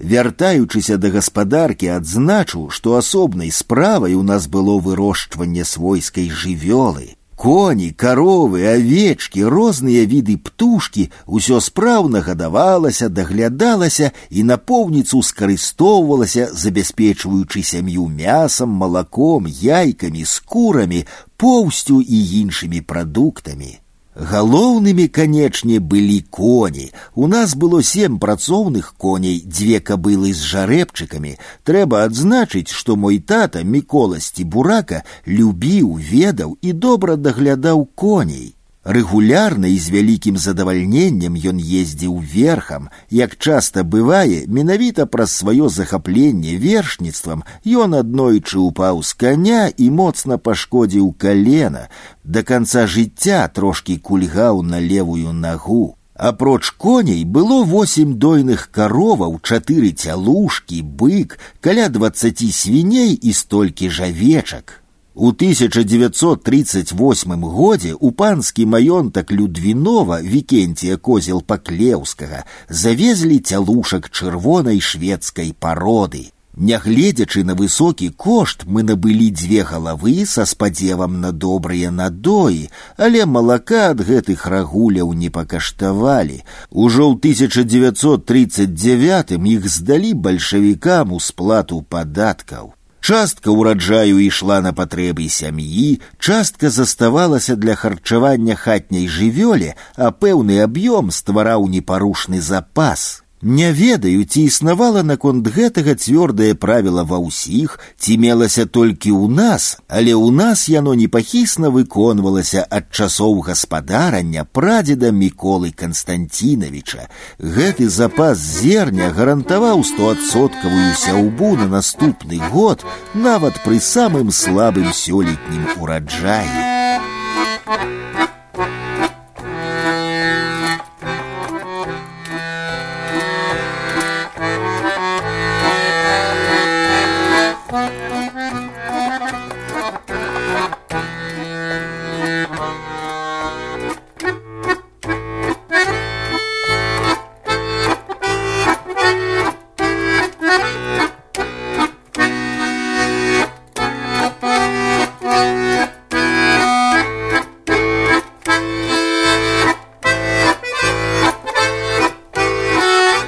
Вяртаючыся да гаспадаркі адзначу, што асобнай справай у нас было вырошчванне свойскай жывёлы. Коні, каровы, авечкі, розныя віды птушкі ўсё спраўна гадавалася, даглядалася і напоўніцу скарыстоўвалася, забяспечваючы сям'ю мясам, малаком, яйкамі, скурамі, поўсцю і іншымі прадуктамі. Галоўнымі, канечне, былі коні. У нас было сем працоўных коней, дзве кабылы з жарэбчыкамі. Трэба адзначыць, што мой тата міколасці бурака любіў, ведаў і добра даглядаў коней. Рэгулярна і з вялікім задавальненнем ён ездзіў верхам, як часта бывае, менавіта праз сваё захапленне вершніцтвам ён аднойчы упаў з каня і моцна пашкодзіў калена. Да канца жыцця трошкі кульгаў на левую нагу. Апроч коней было восемь дойных кароваў, чатыры цялушкі, бык, каля дваццаці свіней і столькі жавечак. У 1938 годзе у панскі маёнтак Людвінова Вікенція козел Паклеўскага завезлі цялушак чырвонай шведскай пароды. Нягледзячы на высокі кошт мы набылі дзве галавы са спадзевам на добрыя надоі, але малака ад гэтых рагуляў не пакаштавалі. Ужо ў 1939 іх здалі бальшавікам у сплату падаткаў. Частка ўраджаю ішла на патрэбы сям'і, частка заставалася для харчавання хатняй жывёле, а пэўны аб'ём ствараў непарушны запас. Не ведаю, ці існавала наконт гэтага цвёрдае правіла ва ўсіх, ці мелася толькі ў нас, але ў нас яно непахісна выконвалася ад часоў гаспадарання прадзеда міколы Канстанціновича. Гэты запас зерня гарантаваў стоадсоткавую сяўбу на наступны год нават пры самым слабым сёлетнім ураджаі.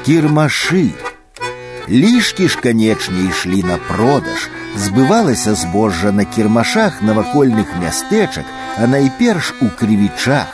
кірмашы. Лішкі ж, канечне, ішлі на продаж, збывалася збожжа на кірмашах навакольных мястэчак, а найперш у крывічах.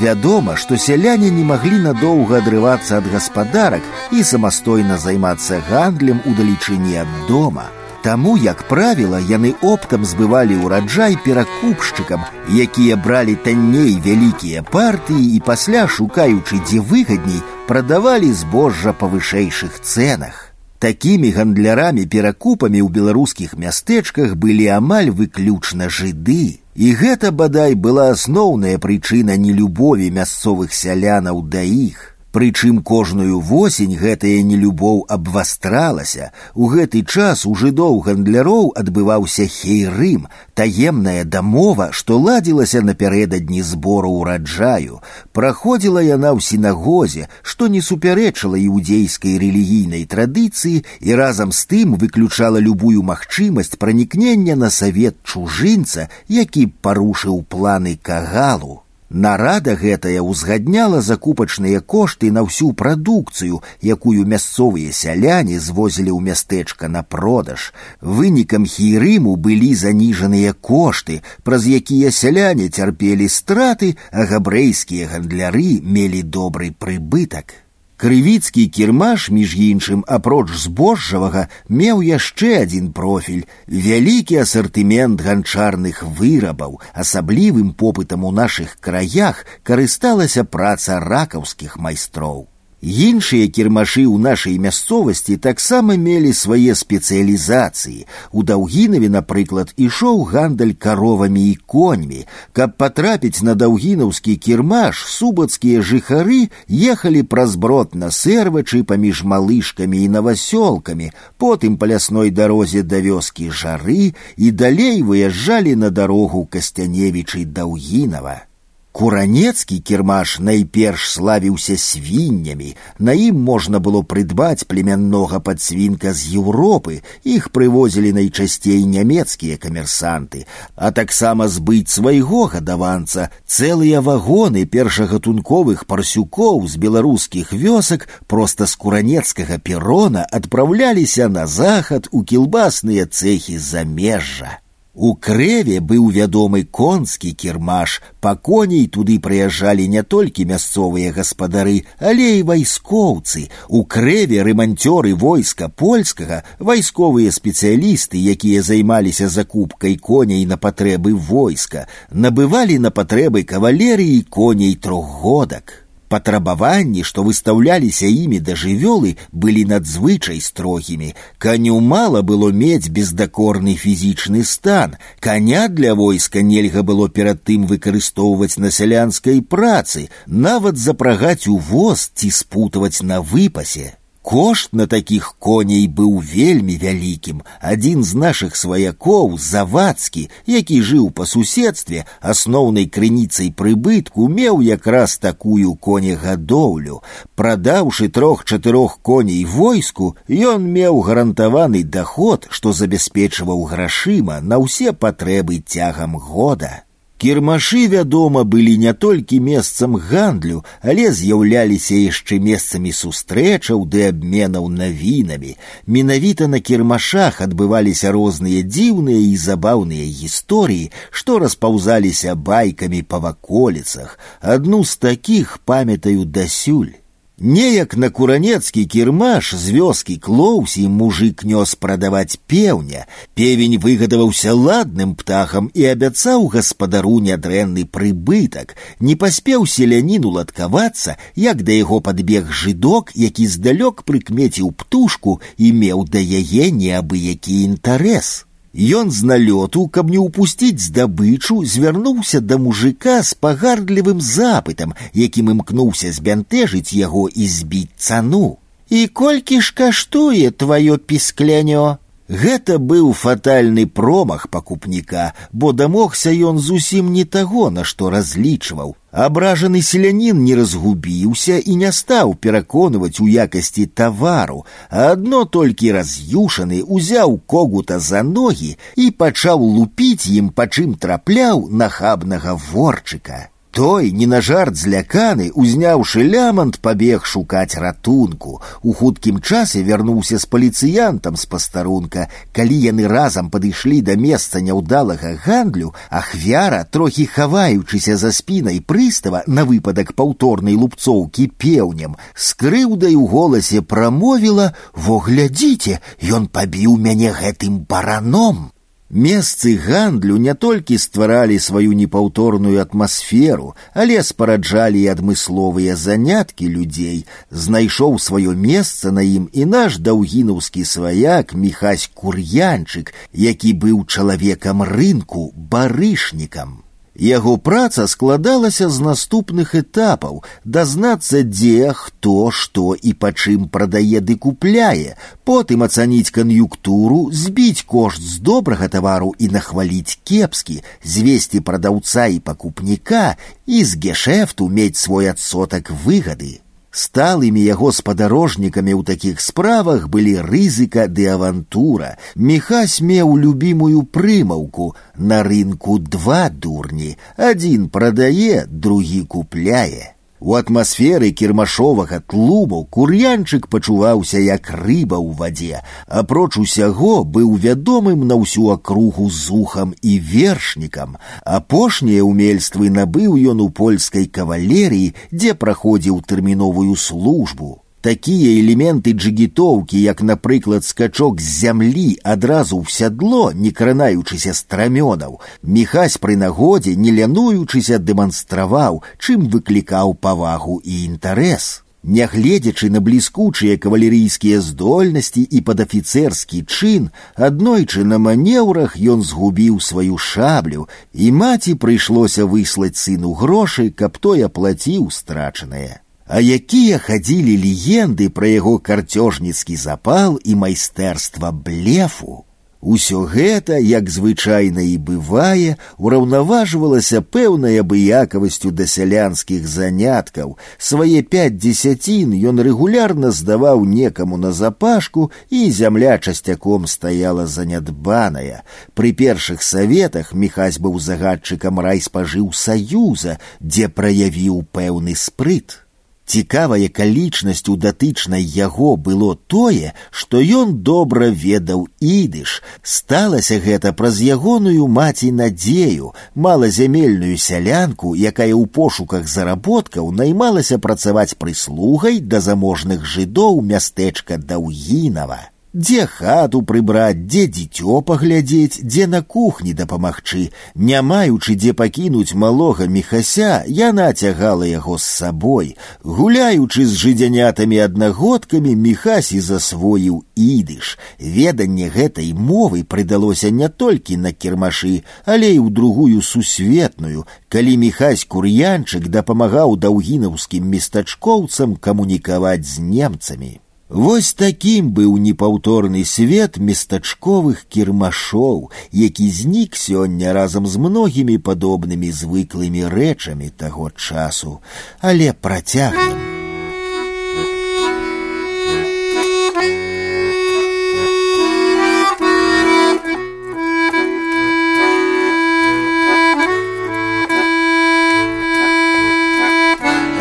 Вядома, што сяляне не маглі надоўга адрывацца ад гаспадарак і самастойна займацца гандлем у далечыні ад дома. Таму, як правіла, яны оптам збывалі ўраджай перакупшчыкам, якія бралі танней вялікія партыі і пасля, шукаючы дзе выгадней, прадавалі збожжа па вышэйшых цэнах. Такімі гандлярамі перакупамі ў беларускіх мястэчках былі амаль выключна жыды. І гэта бадай была асноўная прычына нелюбові мясцовых сялянаў да іх. Прычым кожную восень гэтая нелюбоў абвастралася. У гэты час у жыдоў гандляроў адбываўся хейрым, таемная дамова, што ладзілася напярэдадні збору ўраджаю. Праходзіла яна ў сінагозе, што не супярэчыла іудзейскай рэлігійнай традыцыі і разам з тым выключала любую магчымасць пранікнення на савет чужынца, які парушыў планы кагалу. Нарада гэтая ўзгадняла закупачныя кошты на ўсю прадукцыю, якую мясцовыя сяляне звозілі ў мястэчка на продаж. Вынікам хірыму былі заніжаныя кошты, праз якія сяляне цярпелі страты, а габрэйскія гандляры мелі добры прыбытак. Крывіцкі кірмаш, між іншым, апроч збожжавага, меў яшчэ адзін профіль, вялікі асартымент ганчарных вырабаў, асаблівым попытам у нашых краях карысталася праца ракаўскіх майстроў. Іншыя кірмашы ў нашай мясцовасці таксама мелі свае спецыялізацыі. У даўгінаве, напрыклад, ішоў гандаль каровамі і коньмі. Каб патрапіць на даўгінаўскі кірмаш, субацкія жыхары ехалі праз брод на сэрвачы паміж малышкамі і навасёлкамі, потым па лясной дарозе да вёскі жары і далей выязджалі на дарогу касцяневічай даўгінава. Куранецкі кірмаш найперш славіўся свіннямі. На ім можна было прыдбаць племяннога падсвінка з Еўропы. Іх прывозілі найчасцей нямецкія камерсанты, а таксама збыць свайго гадаванца цэлыя вагоны першагатунковых парсюкоў з беларускіх вёсак проста з куранецкага перона адпраўляліся на захад у кілбасныя цэхі замежжа. У крэве быў вядомы конскі кірмаш, па коней туды прыязджалі не толькі мясцовыя гаспадары, але і вайскоўцы. У крэве раманцёры войска польскага, вайсковыя спецыялісты, якія займаліся закупкай коней на патрэбы войска, набывалі на патрэбы кавалерыі коней трохгодак. Патрабаванні, што выстаўляліся імі да жывёлы, былі надзвычай строгімі. Каню мала было мець бездакорны фізічны стан. Каня для войска нельга было перад тым выкарыстоўваць на сялянскай працы, нават запрагаць у воз ці спутаваць на выпасе. Кошт на такіх коней быў вельмі вялікім. Адзін з нашых сваякоў, завадскі, які жыў па суседстве, асноўнай крыніцай прыбытку меў якраз такую конегадоўлю. Прадаўшы трох-чатырох коней войску, ён меў гарантаваны даход, што забяспечваў грашыма на ўсе патрэбы цягам года. Кірмашы, вядома, былі не толькі месцам гандлю, але з'яўляліся яшчэ месцамі сустрэчаў ды абменаў навінамі. Менавіта на кірмашах адбываліся розныя дзіўныя і забаўныя гісторыі, што распаўзаліся байкамі па ваколіцах. Адну з такіх памятаю дасюль. Неяк на куранецкі кірмаш з вёскі клоўсі мужик нёс прадаваць пеўня. Певень выгадаваўся ладным птахам і абяцаў гаспадару нядрэнны прыбытак. Не паспеў селянін уладкавацца, як да яго падбег жыдок, які здалёк прыкмеціў птушку і меў да яе неабыякі інтарэс. Ён з налёту, каб не ўпусціць здабычу, звярнуўся да мужика з пагардлівым запытам, якім імкнуўся збянтэжыць яго і збіць цану. І колькі ж каштуе тваё пісклянё? Гэта быў фатальны промах пакупніка, бо дамогся ён зусім не таго, на што разлічваў. Абражаны селянін не разгубіўся і не стаў пераконваць у якасці тавару, а адно толькі раз'юшаны узяў когута за ногі і пачаў лупіць ім па чым трапляў нахабнага ворчыка. Той, не на жарт зляканы, узняўшы лямант, пабег шукаць ратунку. У хуткім часе вярнуўся з паліцыянтам з пастарунка. Калі яны разам падышлі да месца няўдалага гандлю, ахвяра, трохі хаваючыся за спінай прыстава на выпадак паўторнай лупцоўкі пеўнем, з крыўдай у голасе прамовіла: « Во глядзіце, ён пабіў мяне гэтым бараном. Месцы гандлю не толькі стваралі сваю непаўторную атмасферу, але спараджалі і адмысловыя заняткі людзей, знайшоў сваё месца на ім і наш даўгінаўскі сваяк міхась кур'янчык, які быў чалавекам рынку барышнікам. Яго праца складалася з наступных этапаў дазнацца дзе хто што і па чым прадае ды купляе потым ацаніць кан'юктуру збіць кошт з добрага тавару і нахваліць кепскі звесці прадаўца і пакупніка і з гешэфту мець свой адсотак выгады Сталымі яго спадарожнікамі ў такіх справах былі рызыка ды авантура. Міхась меў любімую прымаўку на рынку два дурні, адзін прадае, другі купляе. У атмасферы кірмашовага тлуму кур'янчык пачуваўся як рыба ў вадзе, апроч усяго быў вядомым на ўсю акругу зухам і вершнікам. Апошнія ўмельствы набыў ён у польскай кавалерыі, дзе праходзіў тэрміновую службу. Такія элементы джигітоўкі, як, напрыклад, скачок з зямлі адразу ў сядло, не кранаючыся страмёнаў, міхась пры нагодзе, не лянуючыся дэманстраваў, чым выклікаў павагу і інтарэс. Нягледзячы на бліскучыя кавалерыйскія здольнасці і падафіцэрскі чын, аднойчы на манеўрах ён згубіў сваю шаблю, і маці прыйшлося выслаць сыну грошы, каб той аплаціў страчанае а якія хадзілі легенды пра яго карцёжніцкі запал і майстэрства блефу. Усё гэта, як звычайна і бывае, ураўнаважвалася пэўнай абыякавасцю да сялянскіх заняткаў. Свае пяць дзесяцін ён рэгулярна здаваў некаму на запашку, і зямля часцяком стаяла занядбаная. Пры першых саветах міхась быў загадчыкам райспажыў саюза, дзе праявіў пэўны спрыт. Цікавая акалічнасцю датычнай яго было тое, што ён добра ведаў ідыш. Сталася гэта праз ягоную маці надзею, малазямельную сялянку, якая ў пошуках заработкаў наймалася працаваць прыслугай да заможных жыдоў мястэчка Даўгінава. Дзе хату прыбраць, дзе дзіцё паглядзець, дзе на кухні дапамагчы, не маючы дзе пакінуць малога мехася, яна цягала яго з сабой. Гуляючы з жыдзянятамі аднагодкамі мехасі засвоіў ідыш. Веданне гэтай мовы прыдалося не толькі на кірмашы, але і ў другую сусветную, калі мехась кур'янчык дапамагаў даўгінаўскім местачкоўцам камунікаваць з немцамі. Вось такім быў непаўторны свет местачковых кірмашоў, які знік сёння разам з многімі падобнымі звыклымі рэчамі таго часу, але працягнем.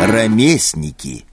Рамеснікі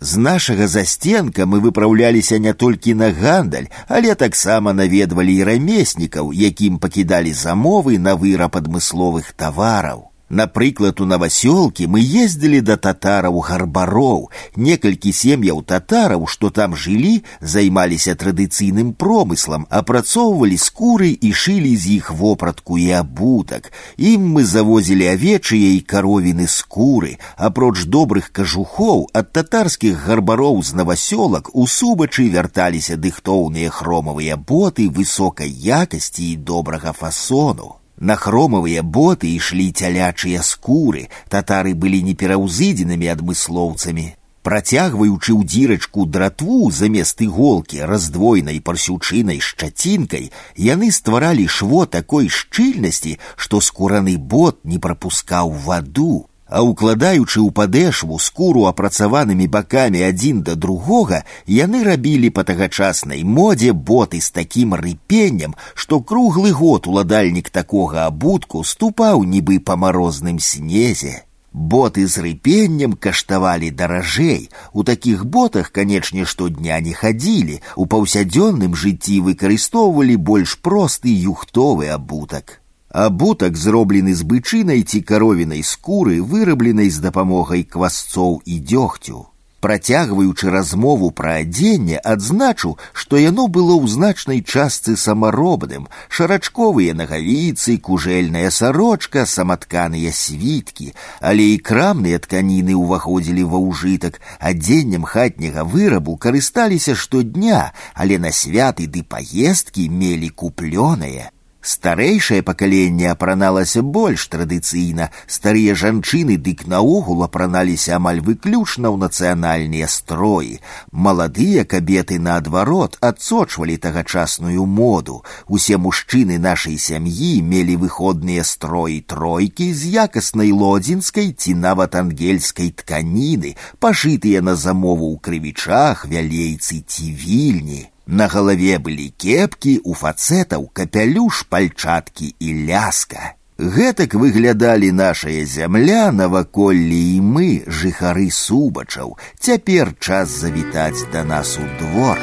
з нашага застенка мы выпраўляліся не толькі на гандаль, але таксама наведвалі і рамеснікаў, якім пакідалі замовы на выраб адмысловых тавараў. Напрыклад, у навасёлкі мы ездзілі да татараў гарбароў. Некалькі сем'яў татараў, што там жылі, займаліся традыцыйным промыслам, апрацоўвалі скуры і шылі з іх вопратку і абутак. Ім мы завозілі авечыя і каровіны скуры. Апроч добрых кажухоў ад татарскіх гарбароў з навасёлак у субачы вярталіся дыхтоўныя хромавыя боты высокай якасці і добрага фасону. На хромавыя боты ішлі цялячыя скуры, татары былі непераўзыдзенымі адмыслоўцамі. Працягваючы ў дзірачку дратву замест іголкі раздвойнай парсючынай шчацінкай, яны стваралі шво такой шчыльнасці, што скураны бот не прапускаў ваду а укладаючы ў падэшву скуру апрацаванымі бакамі адзін да другога, яны рабілі па тагачаснай модзе боты з такім рыпеннем, што круглы год уладальнік такога абутку ступаў нібы па марозным снезе. Боты з рыпеннем каштавалі даражэй. У такіх ботах, канечне, штодня не хадзілі, у паўсядзённым жыцці выкарыстоўвалі больш просты юхтовы абутак абутак зроблены з бычынай ці каровінай скуры, вырабленай з дапамогай квасцоў і дзёгцю. Працягваючы размову пра адзенне, адзначу, што яно было ў значнай частцы самаробным, шарачковыя нагавіцы, кужэльная сарочка, саматканыя світкі, але і крамныя тканіны ўваходзілі ва ўжытак, адзеннем хатняга вырабу карысталіся штодня, але на святы ды паездкі мелі куплёнае. Старэйшае пакаленне апраналася больш традыцыйна. Старыя жанчыны дык наогул апраналіся амаль выключна ў нацыянальныя строі. Маладыя кабеты наадварот адсочвалі тагачасную моду. Усе мужчыны нашай сям'і мелі выходныя строі тройкі з якаснай лодзінскай ці нават ангельскай тканіны, пашытыя на замову ў крывічах, вялейцы ці вільні. На галаве былі кепкі, у фацэтаў капялюш, пальчаткі і ляска. Гэтак выглядалі нашая зямля, наваколлі і мы, жыхары субачаў. Цяпер час завітаць да нас у двор.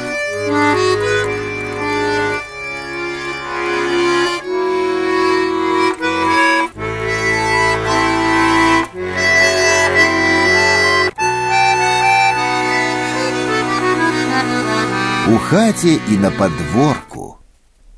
У хаце і на падворку.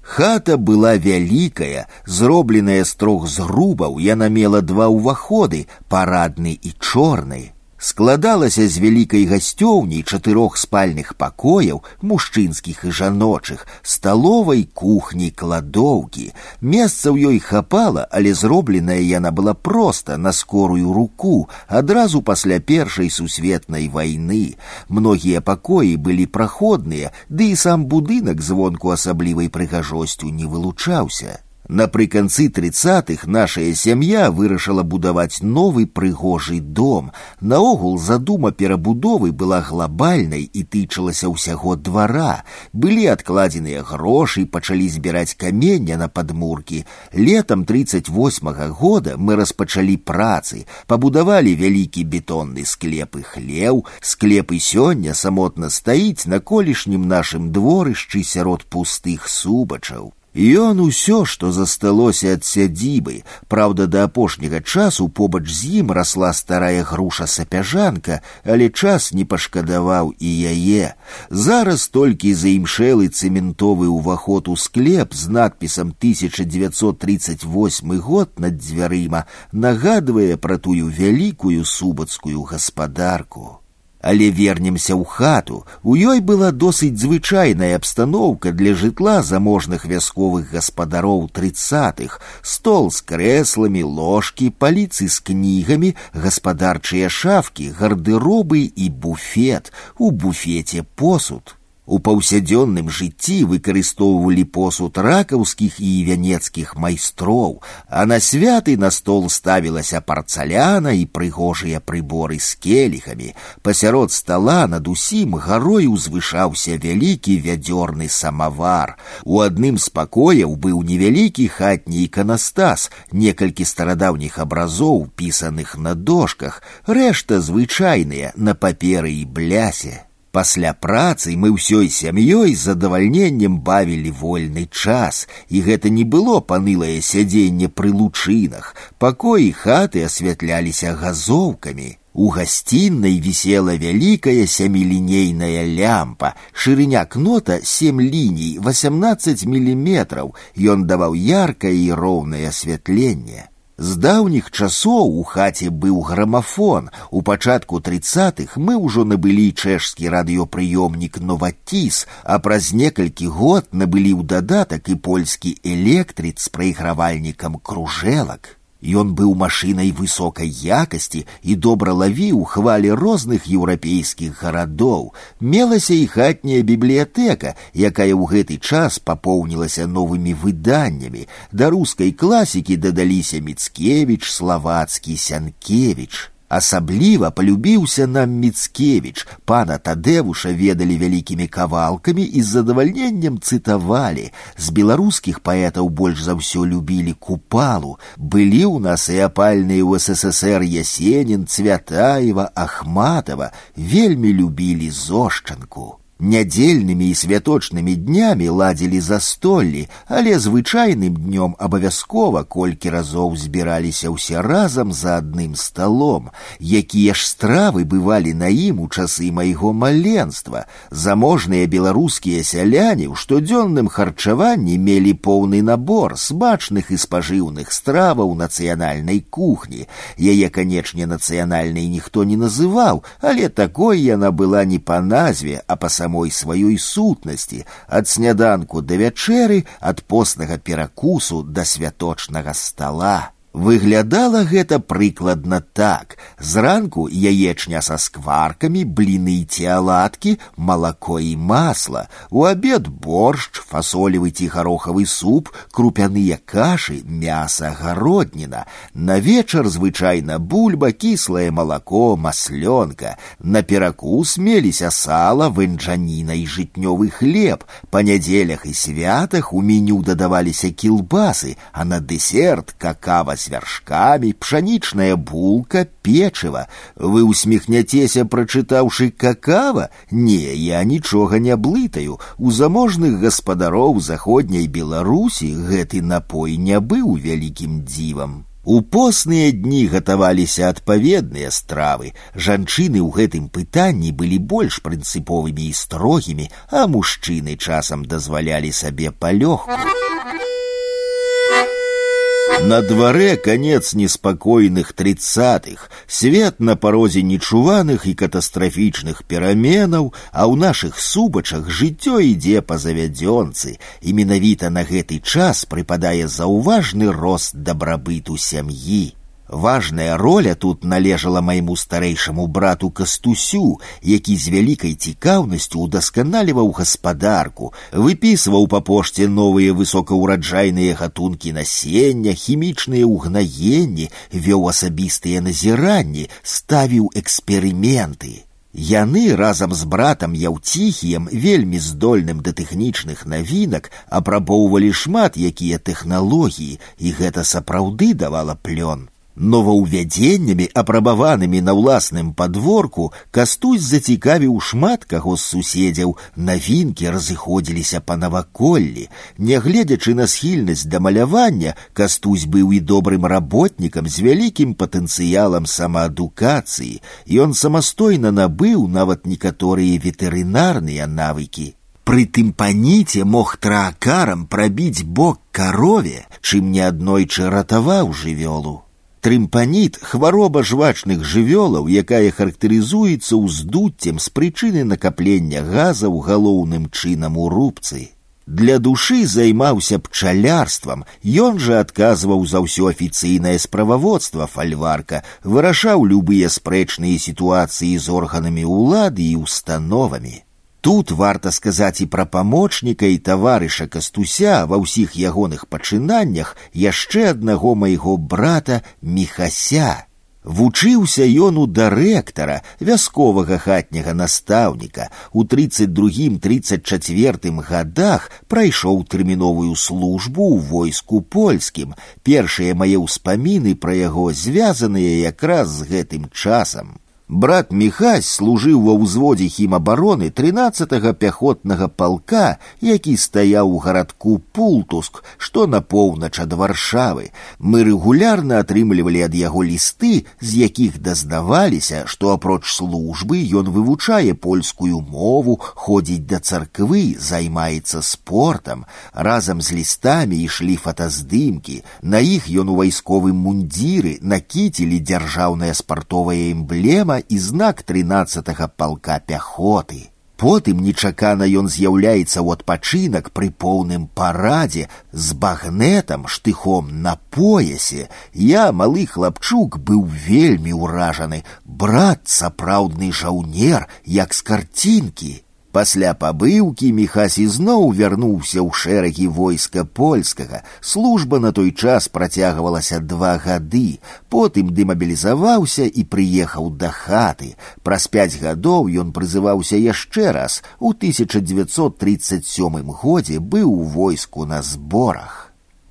Хата была вялікая, зробленая з трох зрубаў, яна мела два ўваходы, парадны і чорны складалася з вялікай гасцёўняй чатырох спальных пакояў мужчынскіх і жаночых сталовай кухні кладоўкі месца ў ёй хапала але зробленая яна была проста на скорую руку адразу пасля першай сусветнай вайны многія пакоі былі праходныя ды і сам будынак звонку асаблівай прыгажосцю не вылучаўся Напрыканцы тридцатых нашая сям'я вырашыла будаваць новы прыгожы дом. Наогул задума перабудовы была глобальнай і тычылася ўсяго двара. Былі адкладзеныя грошы, пачалі збіраць камення на падмуркі. Летом 38 -го года мы распачалі працы, пабудавалі вялікі бетонны склеп і хлеў, склеп і сёння самотна стаіць на колішнім нашым дворышчы сярод пустых субачаў. Ён усё, што засталося ад сядзібы, праўда, да апошняга часу побач з ім расла старая груша сапяжанка, але час не пашкадаваў і яе. Зараз толькі заімшэлы цэментовы ўваход у склеп з надпісам 1938 год над дзвярыма нагадвае пра тую вялікую субацкую гаспадарку. Але вернемся ў хату. У ёй была досыць звычайная абстаноўка для жытла заможных вясковых гаспадароў тридцатых: стол з крэсламі, ложкі, паліцы з кнігамі, гаспадарчыя шафкі, гардыробы і буфет. У буфеце посуд. У паўсядзённым жыцці выкарыстоўвалі посуд ракаўскіх і вянецкіх майстроў, а на святы на стол ставілася парцаляна і прыгожыя прыборы з келіхамі. Пасярод стала над усім гарой узвышаўся вялікі вядзёрны самавар. У адным з пакояў быў невялікі хатні іканастас, некалькі старадаўніх абразоў, пісаных на дошках, рэшта звычайныя на паперы і блясе. Пасля працы мы ўсёй сям'ёй з задавальненнем бавілі вольны час, і гэта не было панылае сядзенне пры лучынах. Пакоі хаты асвятляліся газоўкамі. У гасціннай вісела вялікая сямілінейная лямпа, шырыня кнота сем ліній, 18 міліметраў. Ён даваў яркае і роўнае асвятленне. З даўніх часоў у хаце быў грамафон. У пачатку тридцатых мы ўжо набылі чэшскі радыёпрыёмнік новатіс, а праз некалькі год набылі ў дадатак і польскі электрыц з прайгравальнікам кружэлак. Ён быў машынай высокай якасці і добра лавіў хвалі розных еўрапейскіх гарадоў. Мелася і хатняя бібліятэка, якая ў гэты час папоўнілася новымі выданнямі. Да рускай класікі дадаліся Міцкевіч, славацкі сянкевіч. Асабліва полюбіўся нам Міцкевіч, пана Тадэвуша ведалі вялікімі кавалкамі і з задавальненнем цытавалі. З беларускіх паэтаў больш за ўсё любілі купалу. Былі ў нас і апальныя ў ССР Ясенін, Цвятаева, Ахматова, вельмі любілі зошчанку. Нядзельнымі і святочнымі днямі ладзілі застоллі, але звычайным днём абавязкова колькі разоў збіраліся ўсе разам за адным сталом. Якія ж стравы бывалі на ім у часы майго маленства. Заможныя беларускія сяляне ў штодзённым харчаванні мелі поўны набор смачных і спажыўных страваў нацыянальнай кухні. Яе, канечне, нацыянальнай ніхто не называў, але такой яна была не па назве, а па самой сваёй сутнасці ад сняданку да вячэры ад постнага перакусу да святочнага стала Выглядала гэта прыкладна так: зранку яечня са скваркамі, бліны ці аладкі, малако і масла, у абед боршч, фасолевы ці гарохавы суп, крупяныя кашы, мяса гародніна. На вечар звычайна бульба, кіслае малако, маслёнка. На перакус меліся сала, вэнджаніна і жытнёвы хлеб. Па нядзелях і святах у меню дадаваліся кілбасы, а на дэсерт какава с вяршкамі, пшанічная булка, печыва. Вы усміхняцеся, прачытаўшы какава? Не, я нічога не блытаю. У заможных гаспадароў заходняй Беларусі гэты напой не быў вялікім дзівам. У посныя дні гатаваліся адпаведныя стравы. Жанчыны ў гэтым пытанні былі больш прынцыповымі і строгімі, а мужчыны часам дазвалялі сабе палёгку. На дворе конец неспокойных тридцатых, свет на порозе нечуваных и катастрофичных пераменаў, а ў наших субачах жыццё ідзе па завядзёнцы, і менавіта на гэты час прыпадае заўважны рост дабрабыту сям'і. Важная роля тут належала майму старэйшаму брату кастусю, які з вялікай цікаўнасцю удасканаліваў гаспадарку, выпісваў па пошце новыя высокаўраджайныя гатункі насення, хімічныя ўгнаенні, вёў асабістыя назіранні, ставіў эксперыменты. Яны разам з братам яўціхіем вельмі здольным да тэхнічных навінак апрабоўвалі шмат якія тэхналогіі, і гэта сапраўды давала плён. Новаўвядзеннямі, апрабаванымі на ўласным падворку, кастусь зацікавіў шмат каго з суседзяў, навінкі разыходзіліся па наваколлі. Нягледзячы на схільнасць да малявання, кастусь быў і добрым работнікам з вялікім патэнцыялам самаадукацыі, Ён самастойна набыў нават некаторыя ветэрынарныя навыкі. Пры тымпаніце мог траакарам прабіць бок карове, чым не аднойчы ратаваў жывёлу. Трымпаніт хвароба жвачных жывёлаў, якая характарызуецца ўздуццем з прычыны накаплення газаў галоўным чынам у рубцы. Для душы займаўся пчалярствам, ён жа адказваў за ўсё афіцыйнае справаводства фальварка, вырашаў любыя спрэчныя сітуацыі з органамі ўлады і установамі. Тут варта сказаць і пра памочніка і таварыша кастуся ва ўсіх ягоных пачынаннях яшчэ аднаго майго брата мехася. Вучыўся ён у дырэктара вясковага хатняга настаўніка. У 32-34 годах прайшоў тэрміновую службу ў войску польскім. Першыя мае ўспаміны пра яго звязаныя якраз з гэтым часам. Брат Михась служыў ва ўзводзе хімабароны 13 пяхотнага палка, які стаяў у гарадку Пултуск, што на поўнач ад варшавы. Мы рэгулярна атрымлівалі ад яго лісты, з якіх дазнаваліся, што апроч службы ён вывучае польскую мову, ходзіць да царквы, займаецца спортам. Разам з лістамі ішлі фотаздымкі. На іх ён у вайсковым мундзіры накіцілі дзяржаўная спартовая эмблема шлема і знак тринадцатого полка пяхоты. Потым нечакана ён з'яўляецца ў адпачынак пры поўным парадзе з багнетам штыхом на поясе. Я, малы хлапчук, быў вельмі ўражаны. Брат сапраўдны жаўнер, як з карцінкі. Пасля пабыўкі міхась ізноў вярнуўся ў шэрагі войска польскага. Служба на той час працягвалася два гады. Потым дэмабілізаваўся і прыехаў да хаты. Праз пяць гадоў ён прызываўся яшчэ раз. У 1937 годзе быў у войску на зборах.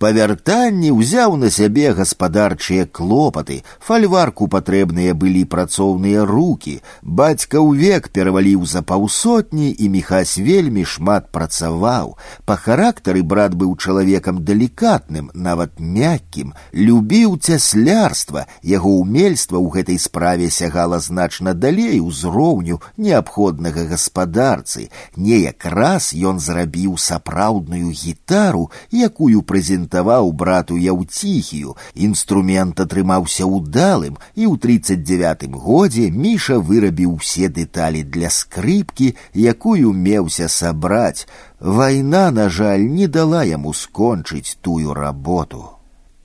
Па вяртанні ўзяў на сябе гаспадарчыя клопаты, фальварку патрэбныя былі працоўныя рукі. Бацька ўвек пераваліў за паўсотні і міхась вельмі шмат працаваў. Па характары брат быў чалавекам далікатным, нават мяккім, любіў цяслярства, яго ўмельства ў гэтай справе сягала значна далей узроўню неабходнага гаспадарцы. Неяк раз ён зрабіў сапраўдную гітару, якую прэзентаваў прадаваў брату яўціхію інструмент атрымаўся ўдалым і ў 39 годзе міша вырабіў усе дэталі для скрыпкі якую меўся сабраць вайна на жаль не дала яму скончыць тую работу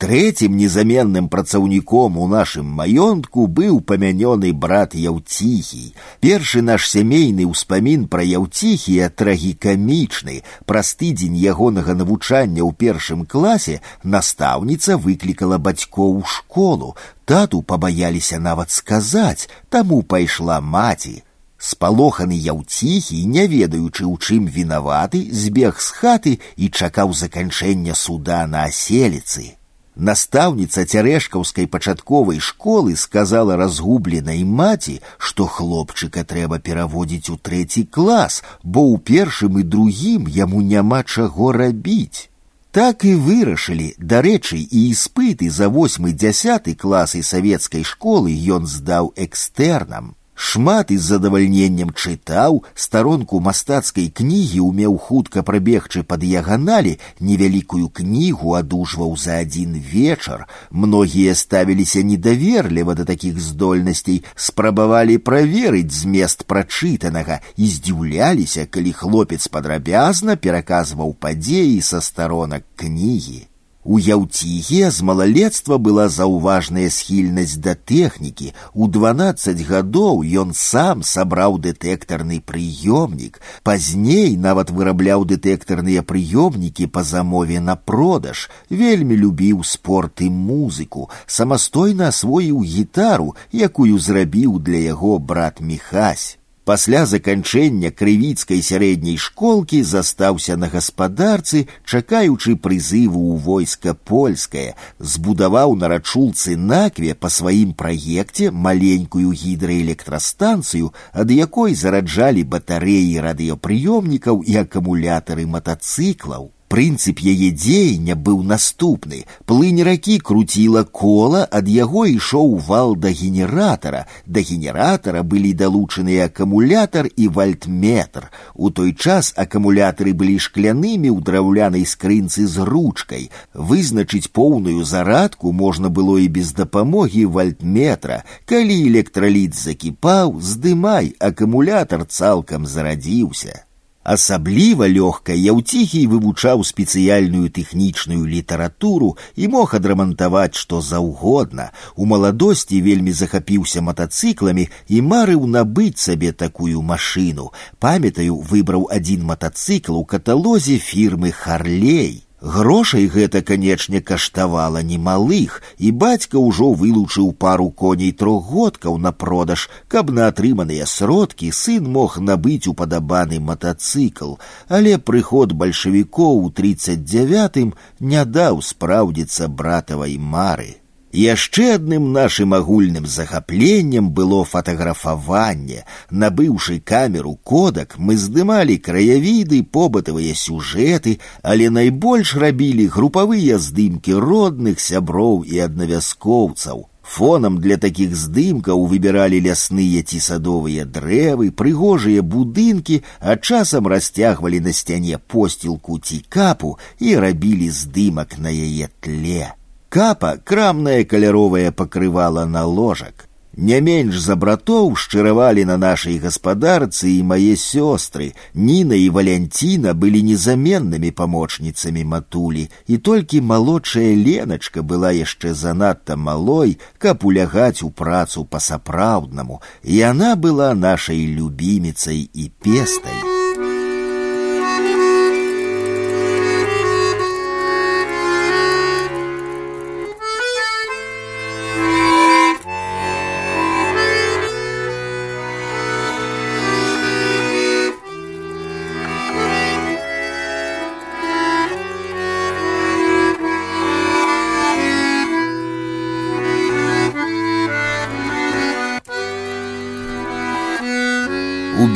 Третьим незаменным працаўніком у нашым маёнтку быў памянёны брат Яўціхій. Першы наш сямейны ўспамін пра Яўціхія трагікамічны. Праз тыдзень ягонага навучання ў першым класе настаўніца выклікала бацькоў у школу. Тату пабаяліся нават сказаць, таму пайшла маці. Спалоханы яўціхі, не ведаючы, у чым вінаваты, збег з хаты і чакаў заканчэння суда на аселіцы. Настаўніца цярэшкаўскай пачатковай школы сказала разгубленай маці, што хлопчыка трэба пераводзіць у трэці клас, бо ў першым і другім яму няма чаго рабіць. Так і вырашылі, дарэчы, і іспыты за восьмы дзясяты класы савецкай школы ён здаў экстэрнам. Шмат і з задавальненнем чытаў, старонку мастацкай кнігі умеў хутка прабегчы па дыяганалі, невялікую кнігу адужваў за адзін вечар. Многія ставіліся недаверліва да такіх здольнасцей, спрабавалі праверыць змест прачытанага і здзіўляліся, калі хлопец падрабязна пераказваў падзеі са старонак кнігі. У яўціге з малалецтва была заўважная схільнасць да тэхнікі. У 12 гадоў ён сам сабраў дэтэктарны прыёмнік. Пазней нават вырабляў дэтэктарныя прыёмнікі па замове на продаж, вельмі любіў спорт і музыку, самастойна асвоіў гітару, якую зрабіў для яго брат Міхась пасля заканчэння крывіцкай сярэдняй школкі застаўся на гаспадарцы, чакаючы прызыву ў войска польскае, збудаваў на рачулцы накве па сваім праекце маленькую гідраэлектрастанцыю, ад якой зараджалі батарэі радыёпрыёмнікаў і акумулятары матацыклаў. Прынцып яе дзеяння быў наступны. Плынь ракі круціла кола, ад яго ішоў вал да генератара. Да генератара былі далучаныя акумулятар і вальтметр. У той час акумулятары былі шклянымі ў драўлянай скрынцы з ручкай. Вызначыць поўную зарадку можна было і без дапамогі вальтметра. Калі электраліт закіпаў, здымай, акумулятар цалкам зарадзіўся. Асабліва лёгка яўціхій вывучаў спецыяльную тэхнічную літаратуру і мог адрамантаваць што заўгодна. У маладосці вельмі захапіўся матацыкламі і марыў набыць сабе такую машыну. Памятаю, выбраў адзін матацыкл у каталозе фірмы Харлей. Грошай гэта, канечне, каштавала немалых, і бацька ўжо вылучыў пару коней трохгодкаў на продаж, каб на атрыманыя сродкі сын мог набыць упадабаны матацыкл, але прыход бальшавікоў у 39 не даў спраўдзіцца братавай мары. Яшчэ адным нашым агульным захапленнем было фатаграфаванне. Набыўшы камеру кодак, мы здымалі краявіды, побытавыя сюжэты, але найбольш рабілі групавыя здымкі родных сяброў і аднавяскоўцаў. Фонам для такіх здымкаў выбіралі лясныя ці садовыя дрэвы, прыгожыя будынкі, а часам расцягвалі на сцяне посцілку ці капу і рабілі здымак на яе тле. Капа крамнае каляровае пакрывала на ложак. Не менш за братоў шчыравалі на нашай гаспадарцы і мае сёстры. Ніна і Валянціна былі незаменнымі памочніцамі матулі, і толькі малодшая Леначка была яшчэ занадта малой, каб улягаць у працу па-сапраўднаму. Яна была нашай любіміцай і пестай.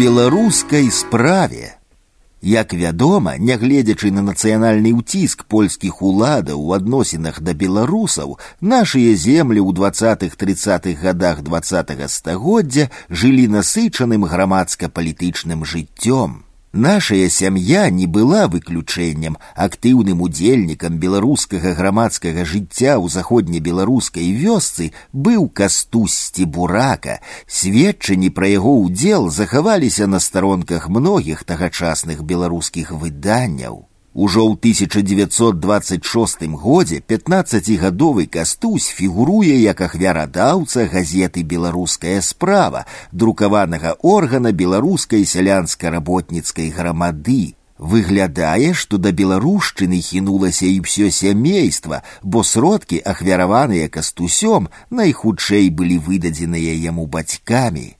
беларускай справе. Як вядома, нягледзячы на нацыянальны ўціск польскіх уладаў у адносінах да беларусаў, нашыя землі ў двадцатых тридцатых годах двадцатого стагоддзя жылі насычаным грамадска-палітычным жыццём. Нашая сям'я не была выключэннем, актыўным удзельнікам беларускага грамадскага жыцця ў заходнебеларускай вёсцы быў кастусці бурака. Сведчанні пра яго ўдзел захаваліся на старонках многіх тагачасных беларускіх выданняў. Ужо ў 1926 годзе 15гадовы кастусь фігуруе як ахвярадаўца газеты беларуская справа, друкаванага органа беларускай сялянска-работніцкай грамады. Выглядае, што да беларушчыны хінулася і ўсё сямейства, бо сродкі, ахвяраваныя кастусём, найхутчэй былі выдадзеныя яму бацькамі.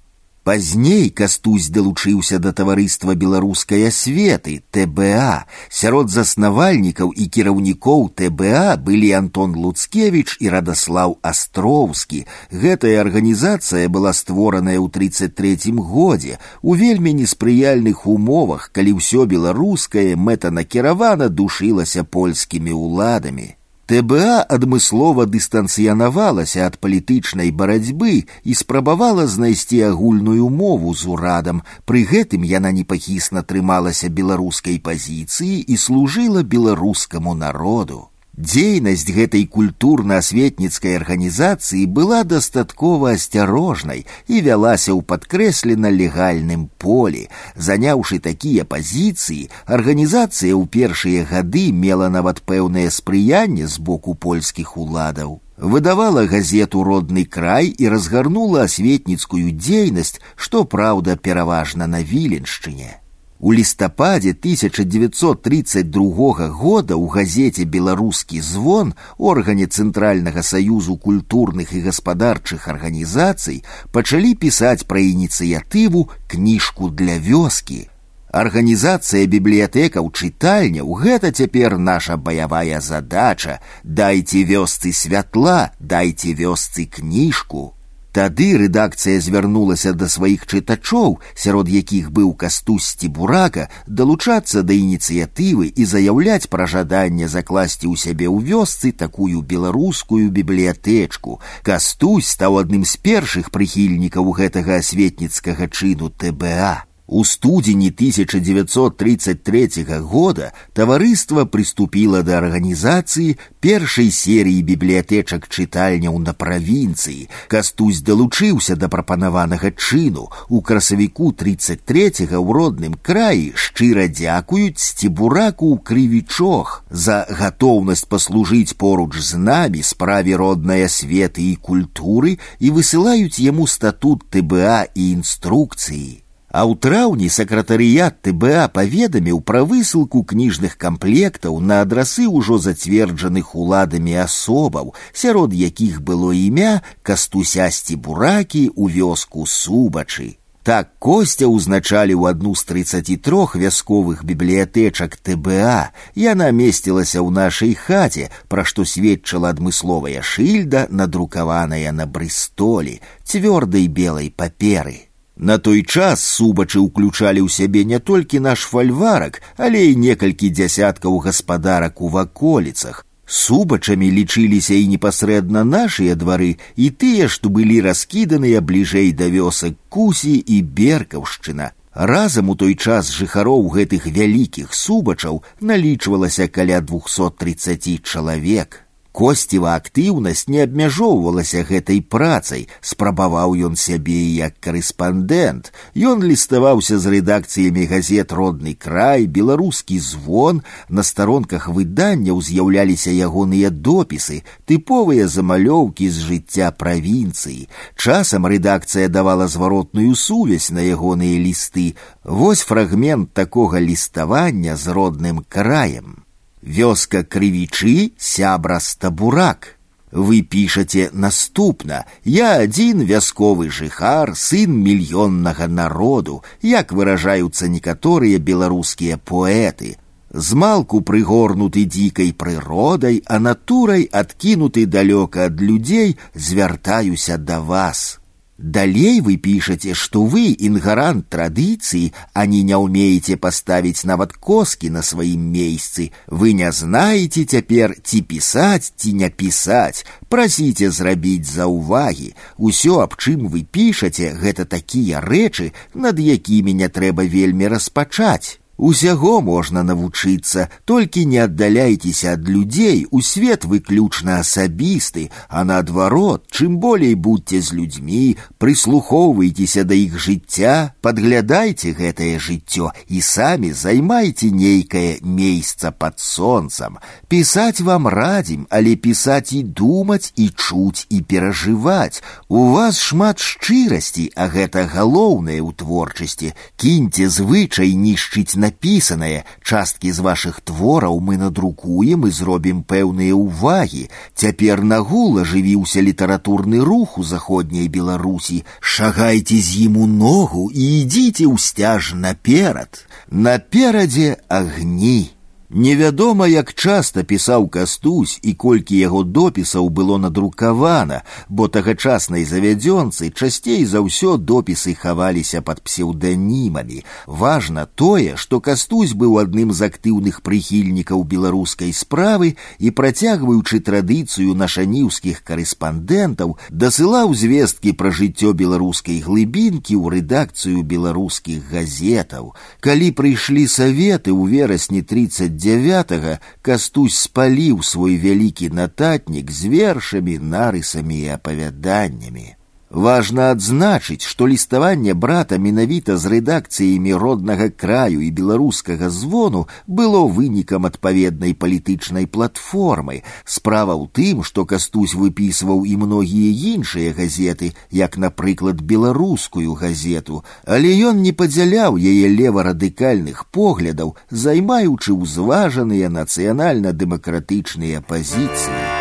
Пазней кастусь далучыўся да таварыства беларускай асветы ТБА. Сярод заснавальнікаў і кіраўнікоў ТБА былі Антон Луцкевич і Радаслаў Астроўскі. Гэтая арганізацыя была створаная ў 33 годзе у вельмі неспрыяльных умовах, калі ўсё беларускае мэтанакіравана душылася польскімі ўладамі. ТБА адмыслова дыстанцыянавалася ад палітычнай барацьбы і спрабавала знайсці агульную мову з урадам. Пры гэтым яна непахісна трымалася беларускай пазіцыі і служыла беларускаму народу. Дзейнасць гэтай культурна-асветніцкай арганізацыі была дастаткова асцярожнай і вялася ў падкрэслена легальным полі. Заняўшы такія пазіцыі, арганізацыя ў першыя гады мела нават пэўнае спрыянне з боку польскіх уладаў. Выдавала газету родны край і разгарнула асветніцкую дзейнасць, што праўда пераважна на віленшчыне. У лістападзе 1932 года ў газеце беларускі звон органе цэнтральнага саюзу культурных і гаспадарчых арганізацый пачалі пісаць пра ініцыятыву кніжку для вёскі. Арганізацыя бібліятэкаў чытальняў гэта цяпер наша баявая задача дайце вёсцы святла дайце вёсцы кніжку Тады рэдакцыя звярнулася да сваіх чытачоў, сярод якіх быў кастусці бурака, далучацца да ініцыятывы і заяўляць пра жаданне закласці ў сябе ў вёсцы такую беларускую бібліятэчку. Кастусь стаў адным з першых прыхільнікаў гэтага асветніцкага чыну ТБА. У студзені 1933 года таварыства прыступіла да арганізацыі першай серыі бібліятэчак чытальняў на правінцыі. Кастусь далучыўся да прапанаванага чыну. У красавіку 33 ў родным краі шчыра дзякуюць сцібураку ў крывічох за гатоўнасць паслужыць поруч з намі справе роднай асветы і культуры і высылаюць яму статут ТБА і інструкцыі. А ў траўні сакратарыят ТБА паведаміў пра высылку кніжных камплектаў на адрасы ўжо зацверджаных уладамі асобаў, сярод якіх было імя кастусясці буракі ў вёску субачы. Так костя ўзначаліў адну з 33 вясковых бібліятэчак ТБА. Яна месцілася ў нашай хаце, пра што сведчыла адмысловая шыльда, надрукаваная на брыстолі, цвёрдай белай паперы. На той час субачы ўключалі ў сябе не толькі наш фальварак, але і некалькі дзясяткаў гаспадарак у ваколіцах. Субачамі лічыліся і непасрэдна нашыя двары і тыя, што былі раскіданыя бліжэй да вёсак кусі і беркаўшчына. Разам у той час жыхароў гэтых вялікіх субачаў налічвалася каля 230 чалавек. Косціва актыўнасць не абмяжоўвалася гэтай працай, спрабаваў ён сябе як карэспандэнт. Ён ліставаўся з рэдакцыямі газет родны край, беларускі звон, на старонках выданняў з'яўляліся ягоныя допісы, тыповыя замалёўкі з жыцця правінцыі. Часам рэдакцыя давала зваротную сувязь на ягоныя лісты. Вось фрагмент такога ліставання з родным краем. Вёска крывічы сябра стабурак. Вы пішаце наступна: Я адзін вясковы жыхар, сын мільённага народу, як выражаюцца некаторыя беларускія поэты. Змалку прыгорнуты дзікай прыродай, а натурай адкінуты далёка ад людзей, звяртаюся да вас. Далей вы пишете, что вы ингарант традиции, а не не умеете поставить нават коски на сваім месцы. Вы не знаете цяпер ці пісаць ці не пісаць. Прасіце зрабіць заўвагі. Усё, аб чым вы пішаце, гэта такія рэчы, над якімі не трэба вельмі распачаць. Усяго можна навучыцца, толькі не аддаляйцеся ад людзей у свет выключна асабісты, а наадварот, чым болей будьце з людзьмі, прыслухоўвайцеся да іх жыцця, падглядайце гэтае жыццё і самі займайце нейкае месца пад сонцам. Пісаць вам радзім, але пісаць і думаць і чуць і перажываць. У вас шмат шчырасці, а гэта галоўнае ў творчасці. Кіньце звычай нішчыць напісанае часткі з вашых твораў мы надрукуем і зробім пэўныя ўвагі цяпер нагул ажывіўся літаратурны рух у заходняй беларусі шагайце з ім у ногу і ідзіце ў сцяж наперад наперадзе агні Невядома, як часта пісаў кастусь і колькі яго допісаў было надрукавана, бо тагачаснай завядзёнцы часцей за ўсё допісы хаваліся пад псеўданімамі. Важна тое, што кастусь быў адным з актыўных прыхільнікаў беларускай справы і працягваючы традыцыю нашаніўскіх карэспандэнтаў, дасылаў звесткі пра жыццё беларускай глыбінкі ў рэдакцыю беларускіх газетаў. Калі прыйшлі саветы ў верасні 30 девятага кастусь спаліў свой вялікі нататнік з вершамі нарысамі і апавяданнямі Важна адзначыць, што ліставанне брата менавіта з рэдакцыямі роднага краю і беларускага звону было вынікам адпаведнай палітычнай платформы. Справа ў тым, што кастусь выпісваў і многія іншыя газеты, як, напрыклад, беларускую газету, але ён не падзяляў яе леварадыкальных поглядаў, займаючы ўзважаныя нацыянальна-дэмакратычныя пазіцыі.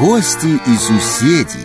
гости і суседзі.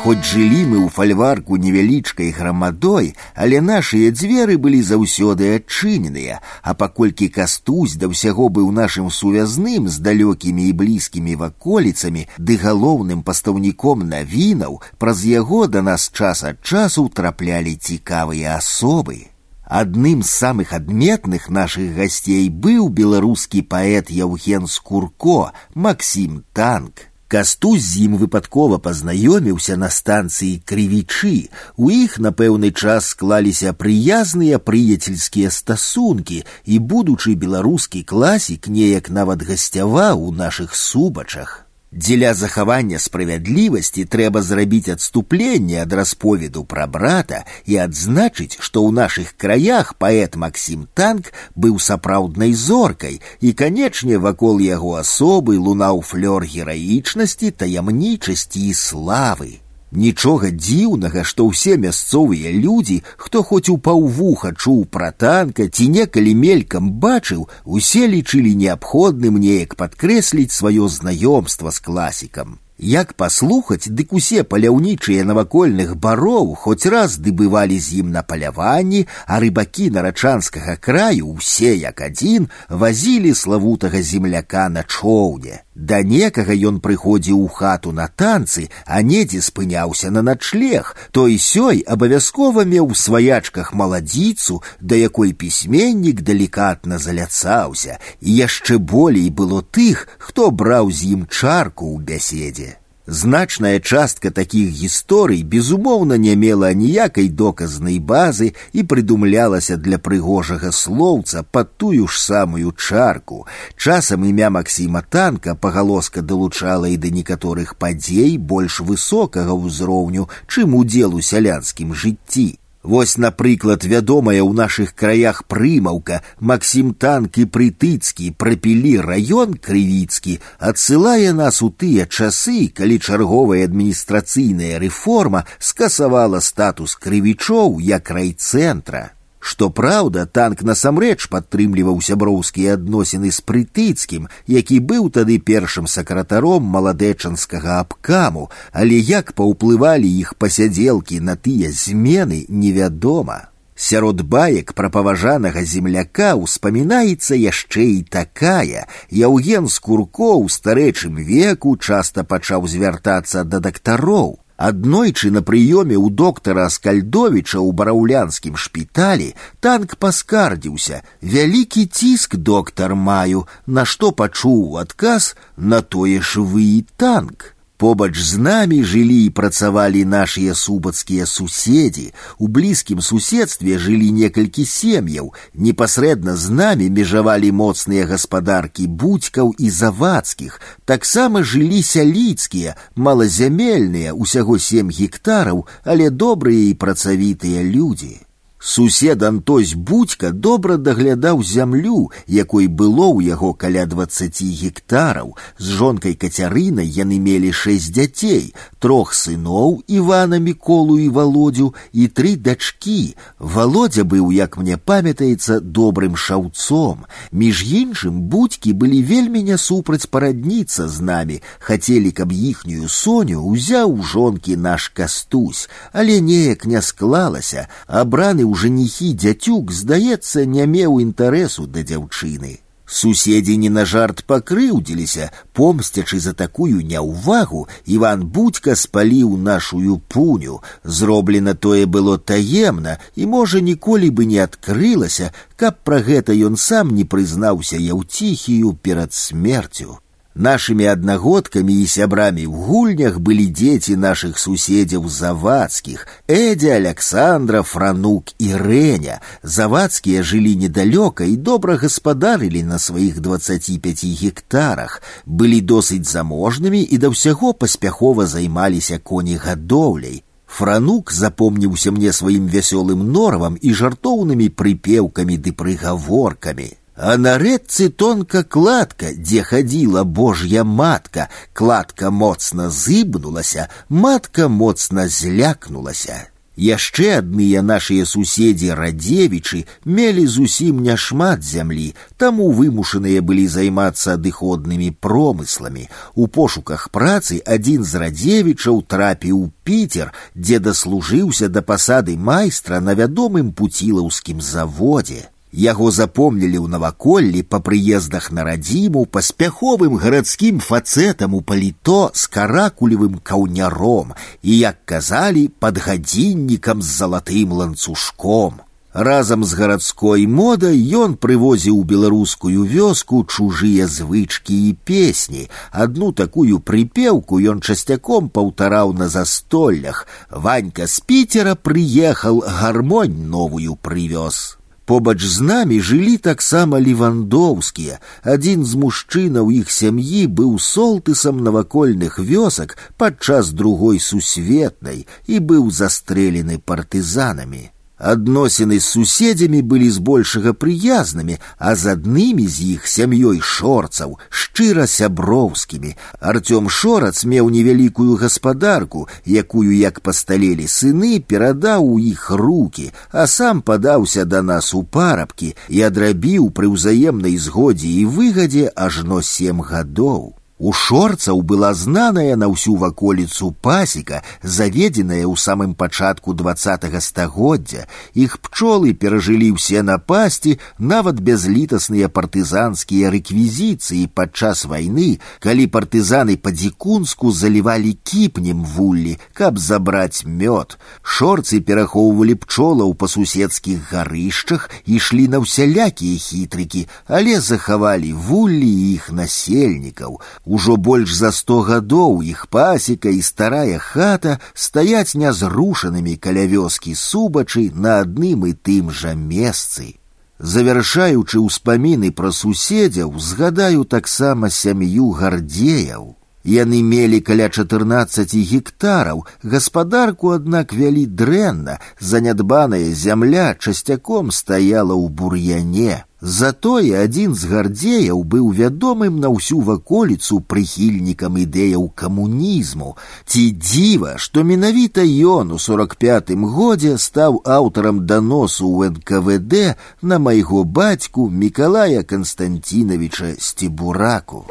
Хоць жылі мы ў фальварку невялічкай грамадой, але нашыя дзверы былі заўсёды адчыненыя, а паколькі кастусь да ўсяго быў нашым сувязным з далёкімі і блізкімі ваколіцамі ды галоўным пастаўніком навінаў, праз яго да нас час ад часу траплялі цікавыя асобы. Адным з самых адметных нашых гасцей быў беларускі паэт Яўген Скурко, Максім Танк. Кастусь з ім выпадкова пазнаёміўся на станцыі крывічы. У іх на пэўны час склаліся прыязныя прыяцельскія стасункі, і будучы беларускі класік неяк нават гасцяваў у нашых субачах. Дзеля захавання справядлівасці трэба зрабіць адступленне ад расповеду пра брата і адзначыць, што ў нашых краях паэт Максім танк быў сапраўднай зоркай і, канечне, вакол яго асобы лунаў флёр гераічнасці, таямнічасці і славы. Нічога дзіўнага, што ўсе мясцовыя людзі, хто хоць у паўвуха чуў пра танка ці некалі мелькам бачыў, усе лічылі неабходным неяк падкрэсліць сваё знаёмства з класікам. Як паслухаць, дык усе паляўнічыя навакольных бароў хоць раз дыбывалі з ім на паляванні, а рыбакі нарачанскага краю ўсе як адзін вазілі славутага земляка на чоўне. Да некага ён прыходзіў у хату на танцы, а недзе спыняўся на начлег, той сёй абавязкова меў у сваячках маладзіцу, да якой пісьменнік далікатна заляцаўся, і яшчэ болей было тых, хто браў з ім чарку ў бяседзе. Значная частка такіх гісторый, безумоўна, не мела ніякай доказнай базы і прыдумлялася для прыгожага слоўца пад тую ж самую чарку. Часам імя Максіма танка пагалоска далучала і да некаторых падзей больш высокага ўзроўню, чым удзел у сялянскім жыцці. Вось, напрыклад, вядомая ў нашых краях прымаўка Максім танк і прытыцкі прапілі раён крывіцкі адсылае нас у тыя часы, калі чарговая адміністрацыйная рэформа скасавала статус крывічоў як райцэнтра. Што праўда, танк насамрэч падтрымліваў сяброўскія адносіны з прытыцкім, які быў тады першым сакратаром маладэчанскага абкаму, але як паўплывалі іх пасядзелкі на тыя змены невядома. Сярод баек пра паважанага земляка ўспамінаецца яшчэ і такая. Яўген Скурко ў старэчым веку часта пачаў звяртацца да дактароў. Аднойчы на прыёме ў доктара Аскальдовіча ў бараўлянскім шпіталі танк паскардзіўся. Вялікі ціск доктар маю, на што пачуў адказ на тое ж вы і танк. Побач з намі жылі і працавалі нашыя субацкія суседзі. У блізкім суседстве жылі некалькі сем'яў. Непасрэдна з намі межавалі моцныя гаспадаркі будзькаў і завадскіх. Таксама жылі сяліцкія, малазямельныя, усяго сем гектараў, але добрыя і працавітыя людзі. Сусед Антось Будька добра даглядаў зямлю, якой было ў яго каля дваццаці гектараў. З жонкай кацярынай яны мелі шэсць дзяцей, трох сыноў Івана Міколу і володю і тры дачкі. Володя быў, як мне памятаецца, добрым шаўцом. Між іншым будькі былі вельмі не супраць парадніцца з намі, хацелі, каб іхнюю соню ўзяў жонкі наш кастусь, але неяк не склалася, абраны ў жаніхі дзяцюк, здаецца, не меў інтарэсу да дзяўчыны. Суседзі не на жарт пакрыўдзіліся, помсцячы за такую няўвагу, Іван будька спаліў нашую пуню. Зроблена тое было таемна і, можа, ніколі бы не адкрылася, каб пра гэта ён сам не прызнаўся яўціхію перад смерцю. Нашими одногодками и сябрами в гульнях были дети наших суседзяў завадскіх, Эдя, Александра, Франук и Реня. Завадскія жылі недалёка і добра гаспадарылі на сваіх 25 гектарах, былі досыць заможнымі і да ўсяго паспяхова займаліся конегадоўляй. Франук запомніўся мне сваім вясёлым норавам і жартоўнымі прыпеўкамі ды прыгаворкамі. А на рэдцы тонка кладка, дзе хадзіла божья матка, кладка моцна зыбнулася, матка моцна злякнулася. Яшчэ адныя нашыя суседзі радзевічы мелі зусім няшмат зямлі, таму вымушаныя былі займацца адыходнымі промысламі. У пошуках працы адзін з радзевічаў трапіў піцер, дзе даслужыўся да пасады майстра на вядомым пуцілаўскім заводзе. Яго запомнілі ў наваколлі па прыездах на радзіму паспяховым гарадскім фацэтам у паліто з каракулевым каўняром і, як казалі, пад гадзіннікам з залатым ланцужком. Разам з гарадской модай ён прывозіў беларускую вёску чужыя звычкі і песні. Адну такую прыпеўку ён часцяком паўтараў на застоллях. Ванька з піцера прыехаў гармонь новую прывёз. Побач з намі жылі таксама левандоўскія. Адзін з мужчынаў іх сям'і быў солтысам навакольных вёсак падчас другой сусветнай і быў застрэлены партызанамі. Адносіны з суседзямі былі збольшага прыязнымі, а з аднымі з іх сям'ёй шорцаў шчыра сяброўскімі. Артём шорац меў невялікую гаспадарку, якую, як пасталелі сыны, перадаў у іх руки, а сам падаўся да нас у парабкі і адрабіў пры ўзаемнай згодзе і выгадзе ажно сем гадоў. У шорцаў была знаная на ўсю ваколіцу пасека, заведзеная ў самым пачатку двадцатого стагоддзя. Іх пчолы перажылі ўсе напасці, нават бязлітасныя партызанскія рэквізіцыі падчас вайны, калі партызаны па-дзікунску залівалі кіпнем вуллі, каб забраць мёд. Шорцы перахоўвалі пчолаў па суседскіх гарышчах, ішлі на ўсялякія хітрыкі, але захавалі вуллі іх насельнікаў. Ужо больш за сто гадоў іх пасека і старая хата стаяць нязрушанымі каля вёскі субачы на адным і тым жа месцы. Завяршаючы ўспаміны пра суседзяў, згадаю таксама сям'ю гардзеяў. Яны мелі каля 14 гектараў, гаспадарку, аднак вялі дрэнна, занядбаная зямля часцяком стаяла ў бур'яне. Затое адзін з гардзеяў быў вядомым на ўсю ваколіцу прыхільнікам ідэяў камунізму. Ці дзіва, што менавіта ён у 45 годзе стаў аўтарам даносу ў НКВД на майго бацьку Мікалая Канстанціновича Сцебураку.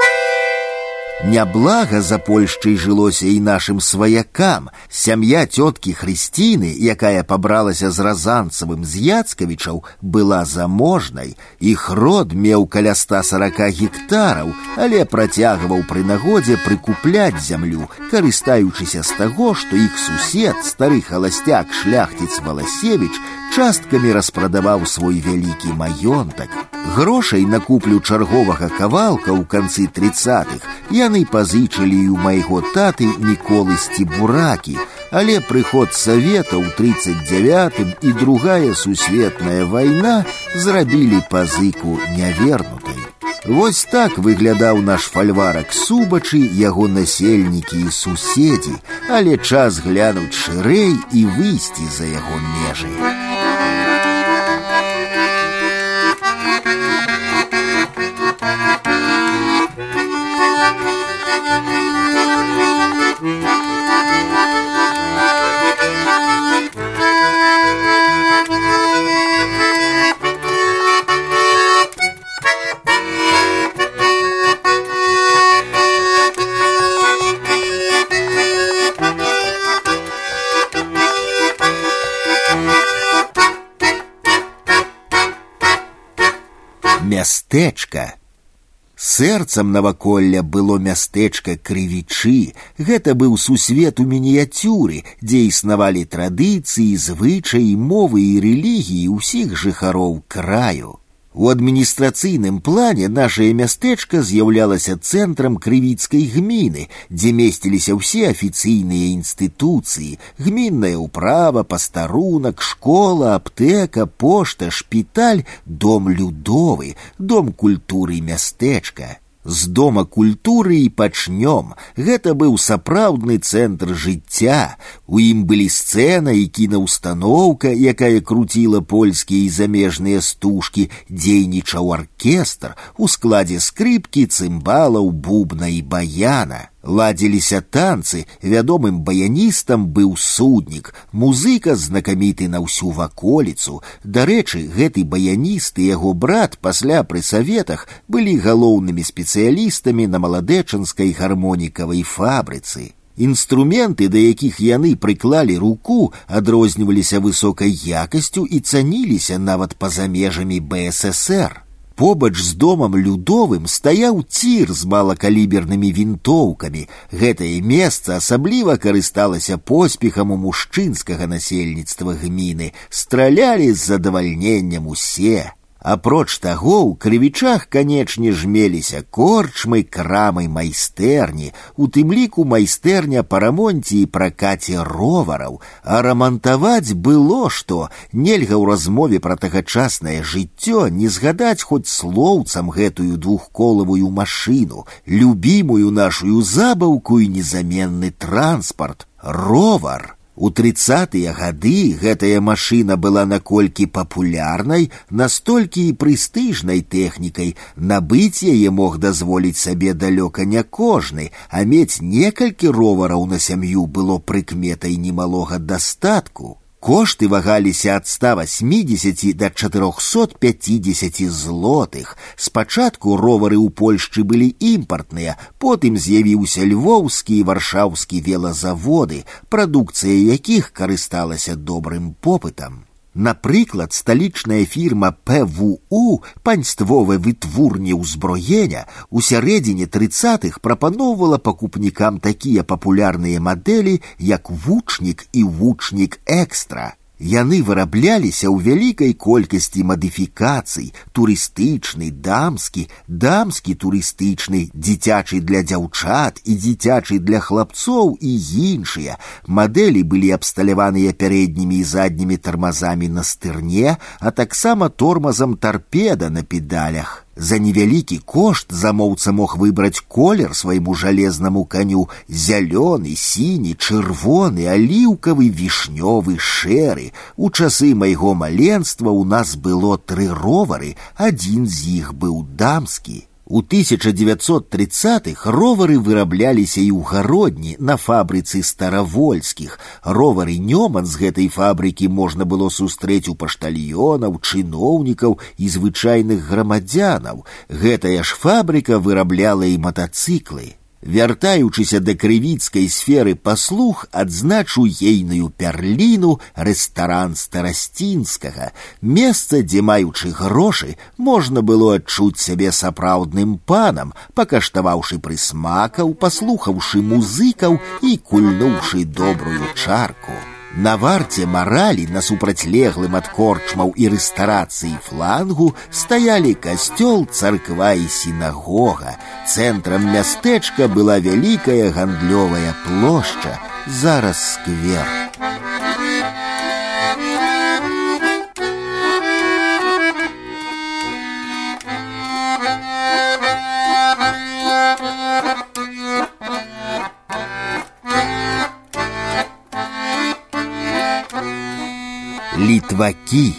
Няблага за Польшчай жылося і нашым сваякам. Сям'я цёткі Хрысціны, якая пабралася з разанцавым з Яцкавічаў, была заможнай. Іх род меў каля 140 гектараў, але працягваў пры нагодзе прыкупляць зямлю, карыстаючыся з таго, што іх сусед, стары халасцяк шляхціц Валасевіч, часткамі распрадаваў свой вялікі маёнтак. Грошай на куплю чарговага кавалка ў канцы тридцатых яны пазычылі і ў майго таты Міколы Сцібуракі, але прыход савета ў 39 і другая сусветная вайна зрабілі пазыку нявернутай. Вось так выглядаў наш фальварак субачы, яго насельнікі і суседзі, але час глянуць шырэй і выйсці за яго межы. мястэчка. Сэрцам наваколля было мястэчка крывічы. Гэта быў сусвет у мініяцюры, дзе існавалі традыцыі, звычаі, мовы і рэлігіі ўсіх жыхароў краю. У адміністрацыйным плане нашае мястэчка з'яўлялася цэнтрам крывіцкай гміны, дзе месціліся ўсе афіцыйныя інстытуцыі, гмінная ўправа, пастарунак, школа, аптэка, пошта, шпіталь, дом людовы, дом культуры мястэчка. З дома культуры і пачнём. Гэта быў сапраўдны цэнтр жыцця. У ім былі сцэна і кінаўстаноўка, якая круціла польскія і замежныя стужкі, дзейнічаў аркестр у складзе скрыпкі, цымбалаў, бубна і баяна. Ладзіліся танцы, вядомым баяністам быў суднік, музыка знакаміты на ўсю ваколіцу. Дарэчы, гэты баяніст і яго брат пасля пры саветах былі галоўнымі спецыялістамі на маладэчанскай гармонікавай фабрыцы. Інструменты, да якіх яны прыклалі руку, адрозніваліся высокай якасцю і цаніліся нават па-за межамі БССР. Побач з домам людовым стаяў цір з малакалібернымі вінтоўкамі. Гэтае месца асабліва карысталася поспехам у мужчынскага насельніцтва гміны, стралялі з задавальненнем усе. Апроч таго, у крывічах, канечне, жмеліся корчмы, крамы майстэрні, у тым ліку майстэрня па рамонце і пракаце ровараў, а рамантаваць было што, нельга ў размове пра тагачаснае жыццё не згадаць хоць слоўцам гэтую двухколавую машыну, любімую нашую забаўку і незаменны транспарт, ровар. У тридцатыя гады гэтая машына была наколькі папулярнай, настолькі і прэстыжнай тэхнікай, набыць яе мог дазволіць сабе далёка не кожны, а мець некалькі ровараў на сям'ю было прыкметай немалога дастатку. Кошты вагаліся ад 180 до 450 злотых. Спачатку ровары ў Польшчы былі імпартныя, потым з'явіўся львоўскі і варшаўскі велазаводы, прадукцыя якіх карысталася добрым попытам. Напрыклад, сталічная фірма ПВУ паньствовае вытворне ўзброення у сярэдзіне тридцатых прапаноўвала пакупнікам такія папулярныя мадэлі, як вучнік і вучнік экстра. Яны вырабляліся ў вялікай колькасці мадыфікацый, турыстычны, дамскі, дамскі турыстычны, дзіцячы для дзяўчат і дзіцячы для хлапцоў і іншыя. Мадэлі былі абсталяваныя пярэднімі і заднімі тармазамі на стырне, а таксама тормазам тарпеда на педалях. За невялікі кошт замоўца мог выбраць колер свайму жалезнаму каню зялёны, сіні, чырвоны, аліўкавы, вішнёвы, шэры. У часы майго маленства ў нас было тры ровары, адзін з іх быў дамскі. У 1930-х ровары вырабляліся і ў гародні на фабрыцы старавольскіх. Ровары Нёман з гэтай фабрыкі можна было сустрэць у паштальёнаў, чыноўнікаў і звычайных грамадзянаў. Гэтая ж фабрыка вырабляла і матацыклы. Вяртаючыся да крывіцкай сферы паслуг, адзначу ейную пярліну рэстаран старасцінскага, месца, дзе маючы грошы, можна было адчуць сябе сапраўдным панам, пакаштаваўшы прысмакаў, паслухаўшы музыкаў і кульнуўшы добрую чарку. На варце маралі на супрацьлеглым ад корчмаў і рэстарацыі флангу стаялі касцёл, царква і сінагога. Цэнтрам мястэчка была вялікая гандлёвая плошча, зараз сквер. літвакі.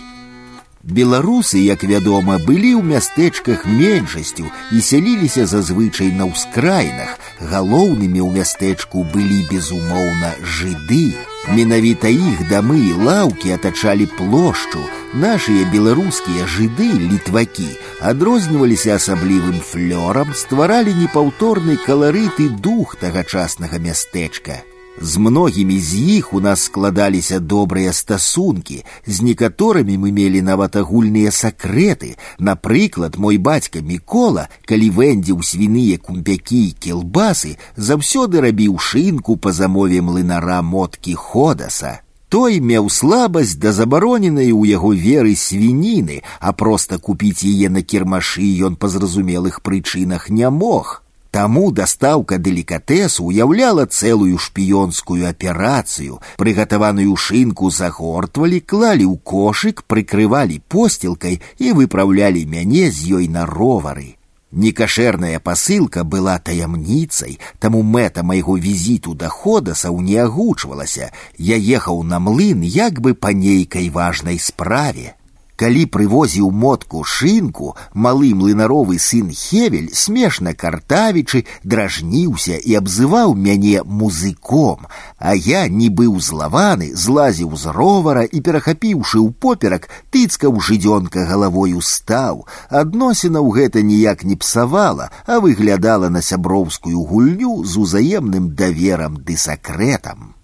Беларусы, як вядома, былі ў мястэчках меншасцю і сяліліся зазвычай на ўскраінах. Галоўнымі ў мястэчку былі безумоўна жыды. Менавіта іх дамы і лаўкі атачалі плошчу. Нашыя беларускія жыды літвакі адрозніваліся асаблівым флёрам, стваралі непаўторны каларыт і дух тагачаснага мястэчка. З многімі з іх у нас складаліся добрыя стасункі, з некаторымі мы мелі нават агульныя сакрэты. Напрыклад, мой бацька Мікола, калі вэндзіў свіныя кумпякі і келбасы, заўсёды рабіў шынку па замове млынара моткі ходаса. Той меў слабасць да забароненай у яго веры свініны, а проста купіць яе на кірмашы ён па зразумелых прычынах не мог. Таму дастаўка делікатэсу уяўляла цэлую шпіёнскую аперацыю. Прыгатаваную шынку загортвалі, клалі ў кошык, прыкрывалі посцілкай і выпраўлялі мяне з ёй на ровары. Некашэрная пасылка была таямніцай, таму мэта майго візіту да ходасаў не агучвалася. Я ехаў на млын як бы па нейкай важнай справе. Калі прывозіў мотку шынку, малы млынаровы сын Хевель, смешна картавічы, дражніўся і абзываў мяне музыком, а я, нібы ўзлаваны, злазіў з ровара і, перахапіўшы ў поперак, тыцкаў жыдзёнка галавою стаў. Адносінаў гэта ніяк не псавала, а выглядала на сяброўскую гульню з узаемным даверам ды сакрэтам.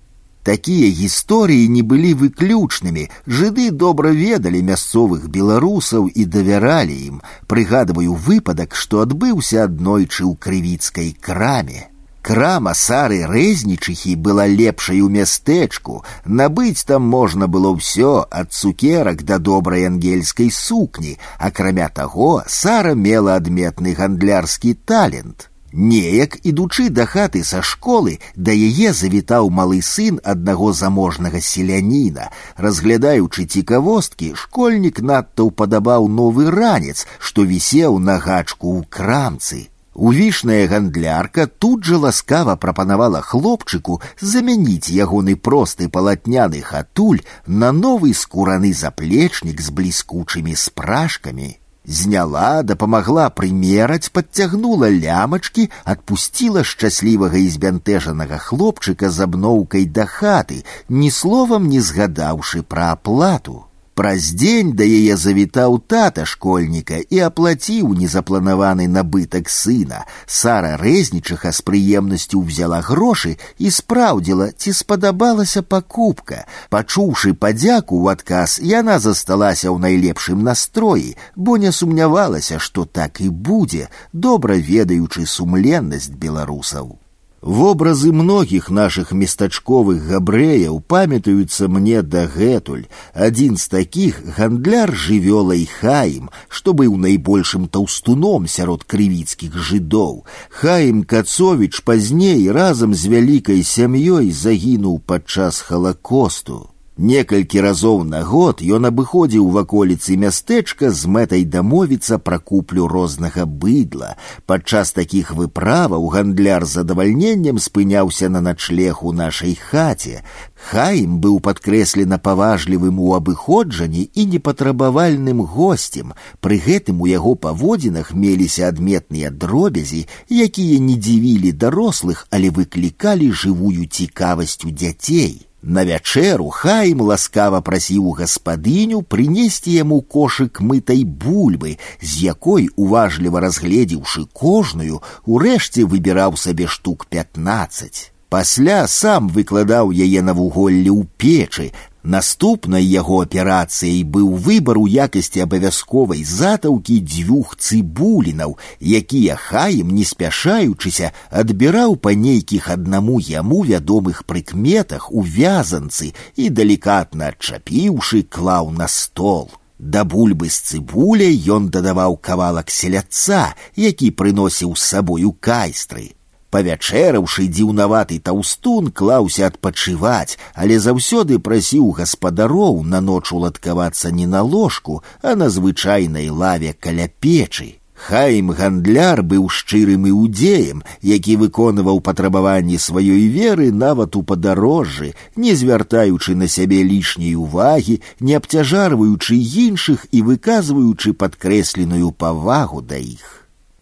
Такія гісторыі не былі выключнымі. Жыды добра ведалі мясцовых беларусаў і давяралі ім. Прыгадваю выпадак, што адбыўся аднойчы ў крывіцкай краме. Крама сары рэзнічыхі была лепшай у мястэчку. Набыць там можна было ўсё ад цукерак да добрай ангельскай сукні. Акрамя таго, сара мела адметны гандлярскі талент. Неяк, ідучы да хаты са школы, да яе завітаў малы сын аднаго заможнага селяніна. Разглядаючы цікавосткі, школьнік надта ўпадабаў новы ранец, што вісеў на гачку ў крамцы. Увішная гандлярка тут жа ласкава прапанавала хлопчыку замяніць ягоны просты палатняны хатуль на новы скураны заплечнік з бліскучымі спражкамі. Зняла, дапамагла прымераць, подцягнула лямачкі, адпусціла шчаслівага і збянтэжанага хлопчыка з абноўкай да хаты, ні словам не згадаўшы пра аплату. Праз дзень да яе завітаў тата школьніка і аплаціў незапланаваны набытак сына. Сара рэзнічаха з прыемнасцю ўзяла грошы і спраўдзіла, ці спадабалася пакупка. Пачуўшы падзяку ў адказ, яна засталася ў найлепшым настроі, бо не сумнявалася, што так і будзе, добра ведаючы сумленнасць беларусаў. Вобразы многіх нашых местачковых габрэяў памятаюцца мне дагэтуль. Адзін з такіх гандляр жывёлай хаім, што быў найбольшым таўстуном сярод крывіцкіх жыдоў. Хаім Кацовіч пазней разам з вялікай сям'ёй загінуў падчас халакосту. Некалькі разоў на год ён абыходзіў ваколіцы мястэчка з мэтай дамовіцца пра куплю рознага быдла. Падчас такіх выправаў гандляр з задавальненнем спыняўся на начлег у нашай хаце. Хаім быў падкрэслена паважлівым у абыходжанні і непатрабавальным госцем. Пры гэтым у яго паводзінах меліся адметныя дробязі, якія не дзівілі дарослых, але выклікалі жывую цікавасць у дзяцей. На вячэру хайм ласкава прасіў гаспадыню прынесці яму кошык мытай бульбы, з якой, уважліва разгледзеўшы кожную, урэшце выбіраў сабе штук 15. Пасля сам выкладаў яе на вуголле ў печы, Наступнай яго аперацыяй быў выбар у якасці абавязковай затаўкі дзвюх цыбулінаў, якія хаем, не спяшаючыся, адбіраў па нейкіх аднаму яму вядомых прыкметах у вязанцы і далікатна адчапіўшы клаў на стол. Да бульбы з цыбуляй ён дадаваў кавалак селяца, які прыносіў з сабою кайстры. Павячэраўшы дзіўнаваты таўстун клаўся адпачываць, але заўсёды прасіў гаспадароў на ноч уладкавацца не на ложку, а на звычайнай лаве каля печы. Хайм гандляр быў шчырым іудзеем, які выконваў патрабаванні сваёй веры нават у падарожжы, не звяртаючы на сябе лішняй увагі, не абцяжарваючы іншых і выказваючы падкрэсленую павагу да іх.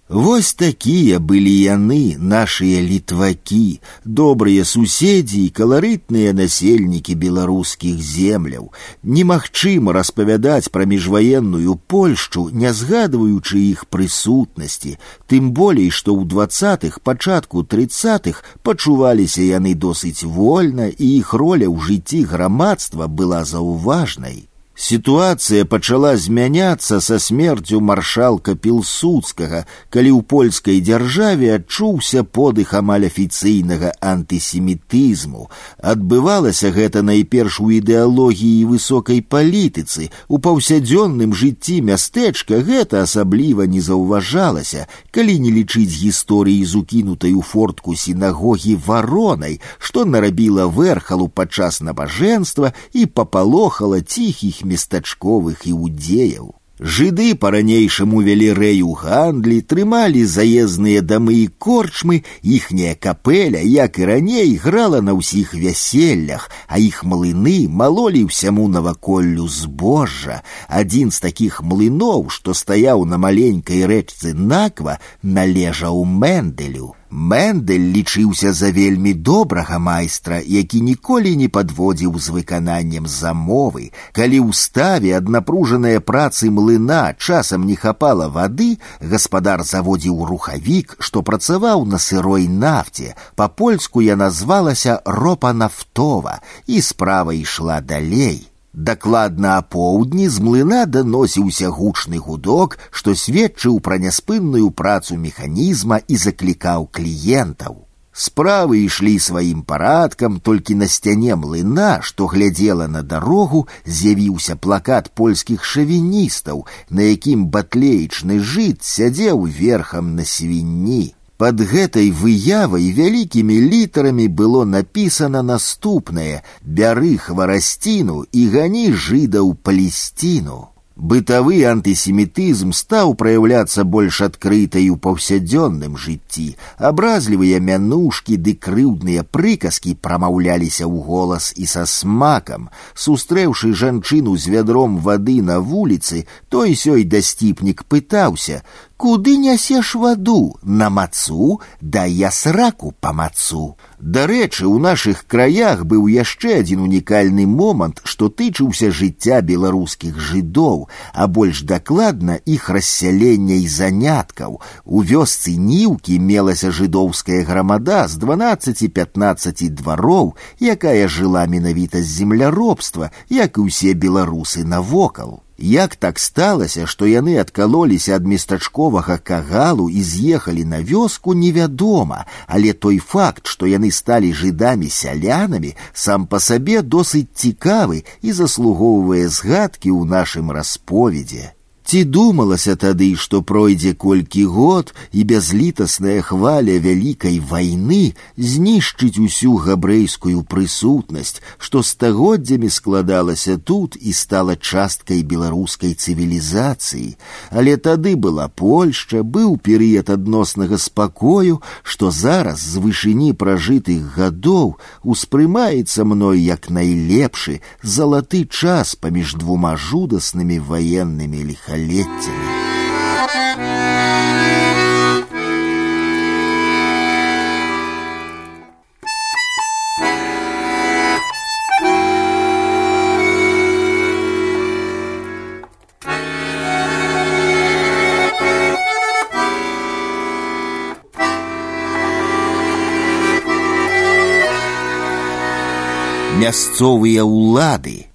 Вось такія былі яны, нашыя літвакі, добрыя суседзі і каларытныя насельнікі беларускіх земляў. Немагчыма распавядаць пра міжваенную Польшчу, не згадваючы іх прысутнасці, тым болей, што ў двадцатых пачатку тридцатых пачуваліся яны досыць вольна і іх роля ў жыцці грамадства была заўважнай. Ситуация пачала змяняцца са смерцю маршалка пілсудскага, калі ў польскай дзяржаве адчуўся подых амаль афіцыйнага антысемітызму. Адбывалася гэта найперш у ідэалогіі высокай палітыцы. У паўсядзённым жыцці мястэчка гэта асабліва не заўважалася, калі не лічыць гісторыі з укінутай у фортку сінагогі варонай, што нарабіла верхалу падчас набажэнства і папалохала ціхіх местачковых іудзеяў. Жыды па-ранейшаму вялі рэю гандлі, трымалі заездныя дамы і корчмы, іхняя капэля, як і раней, грала на ўсіх вяселлях, а іх млыны малолі ўсяму наваколлю збожжа. Адзін з такіх млыноў, што стаяў на маленькай рэчцы наква, належаў Мэнделю. Мэндель лічыўся за вельмі добрага майстра, які ніколі не падводзіў з выкананнем замовы. Калі ў ставе ад напружаныя працы млына часам не хапала вады, гаспадар заводзіў рухавік, што працаваў на сырой нафце. Па-польску я назвалася ропа нафтова, і справа ішла далей. Дакладна апоўдні з млына даносіўся гучны гудок, што сведчыў пра няспынную працу механізма і заклікаў кліентаў. Справы ішлі сваім парадкам, толькі на сцяне млына, што глядзела на дарогу, з'явіўся плакат польскіх шавіністаў, на якім батлеечны жыт сядзеў верхам на свінні. Под гэтай выявай вялікімі літарамі было напісана наступнае: бяры хварасціну і гані жыдаў палесціну. Бытавы антысемітызм стаў праяўляцца больш адкрыта і ў паўсядзённым жыцці. Абразлівыя мянушкі ды крыўдныя прыказкі прамаўляліся ў голас і са смакам. Сустрэўшы жанчыну з вядром вады на вуліцы, той сёй дасціпнік пытаўся: Куды нясеш ваду на мацу, да я сраку па мацу. Дарэчы, у нашых краях быў яшчэ адзін унікальны момант, што тычыўся жыцця беларускіх жыдоў, а больш дакладна іх рассялення і заняткаў. У вёсцы ніўкі мелася жыдоўская грамада з 12-15 двароў, якая жыла менавіта з земляробства, як і ўсе беларусы навокал. Як так сталася, што яны адкалоліся ад местачковага кагалу і з'ехалі на вёску невядома, але той факт, што яны сталі жыдамі сялянамі, сам па сабе досыць цікавы і заслугоўвае згадкі ў нашым расповедзе. Ці думалася тады, што пройдзе колькі год і бязлітасная хваля вялікай вайны знішчыць усю габрэйскую прысутнасць, што стагоддзямі складалася тут і стала часткай беларускай цывілізацыі. Але тады была Польшча, быў перыяд адноснага спакою, што зараз з вышыні пражытых гадоў успрымаецца мной як найлепшы залаты час паміж двума жудаснымі ваеннымі ліхамі столетиями. мясцовыя ўлады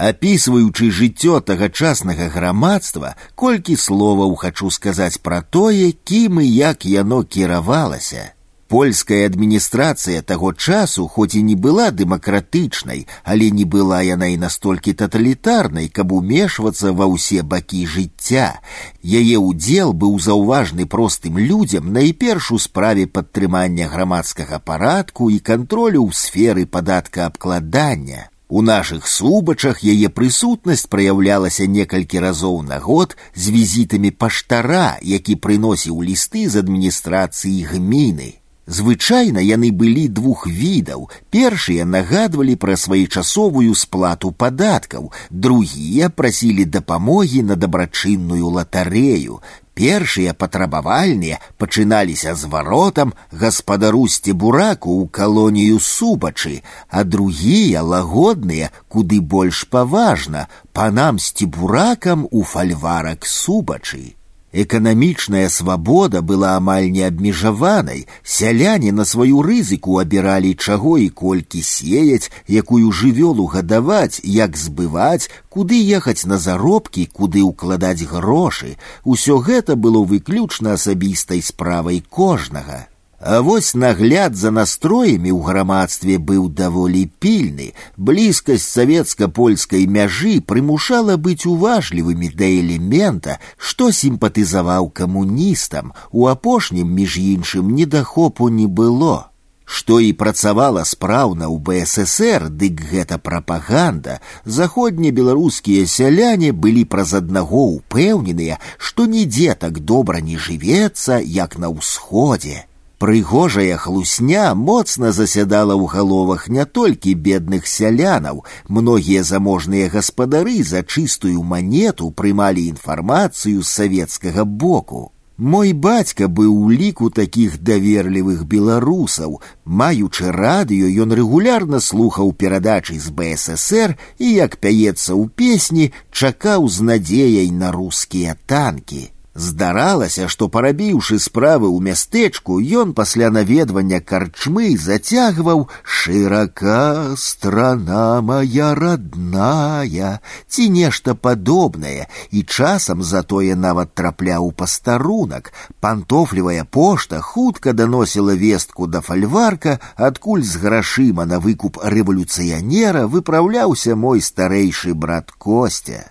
Апісваючы жыццё тагачаснага грамадства, колькі словаў хачу сказаць пра тое, кім і як яно кіравалася. Польская адміністрацыя таго часу хоць і не была дэмакратычнай, але не была яна і настолькі таталітарнай, каб умешвацца ва ўсе бакі жыцця. Яе ўдзел быў заўважны простым людзям найперш у справе падтрымання грамадскага парадку і кантролю ў сферы падаткаабкладання. У нашых субачах яе прысутнасць праяўлялася некалькі разоў на год з візітамі паштара, які прыносіў лісты з адміністрацыі гміны. Звычайна яны былі двух відаў. Першыя нагадвалі пра своечасовую сплату падаткаў, другія прасілі дапамогі на дабрачынную латарэю. Першыя патрабавальныя пачыналіся з варотам гаспадару сцебураку ў калонію субачы, а другія лагодныя, куды больш паважна, панам сцебуракам у фальварак субачы. Эканамічная свабода была амаль неабмежаванай. Сяляне на сваю рызыку абіралі чаго і колькі сеяць, якую жывёлу гадаваць, як збываць, куды ехаць на заробкі, куды ўкладаць грошы. Усё гэта было выключна асабістай справай кожнага. А вось нагляд за настроямі ў грамадстве быў даволі пільны. Блізкасць савецка-польскай мяжы прымушала быць уважлівымі да элемента, што сімпатызаваў камуністам. У апошнім між іншым недахопу не было. Што і працавала спраўна ў БССР, дык гэта прапаганда. Заходнебеларускія сяляне былі праз аднаго ўпэўненыя, што нідзе так добра не жывецца, як на ўсходзе. Прыгожая хлусня моцна засядала ў галовах не толькі бедных сялянаў, многія заможныя гаспадары за чыстую манету прымалі інфармацыю з савецкага боку. Мой бацька быў у ліку такіх даверлівых беларусаў. Маючы радыё, ён рэгулярна слухаў перадачы з БССР і, як пяецца ў песні, чакаў з надзеяй на рускія танкі. Здаралася, што парабіўшы справы ў мястэчку, ён пасля наведвання карчмы зацягваў шырака страна моя родная ці нешта падобнае, і часам затое нават трапляў пастарунак. Пантофлівая пошта хутка даносіла вестку да фальварка, адкуль з грашыма на выкуп рэвалюцыянера выпраўляўся мой старэйшы брат Костя.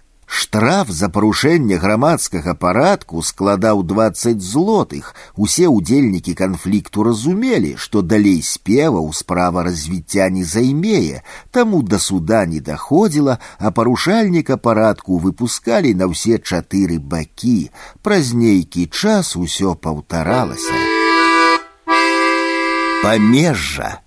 Штраф за парушэнне грамадскага парадку складаў 20 злотых. Усе ўдзельнікі канфлікту разумелі, што далей спеваў справа развіцця не займее, таму да суда не даходзіла, а парушальніка парадку выпускалі на ўсе чатыры бакі. Праз нейкі час усё паўтаралася. Памежжа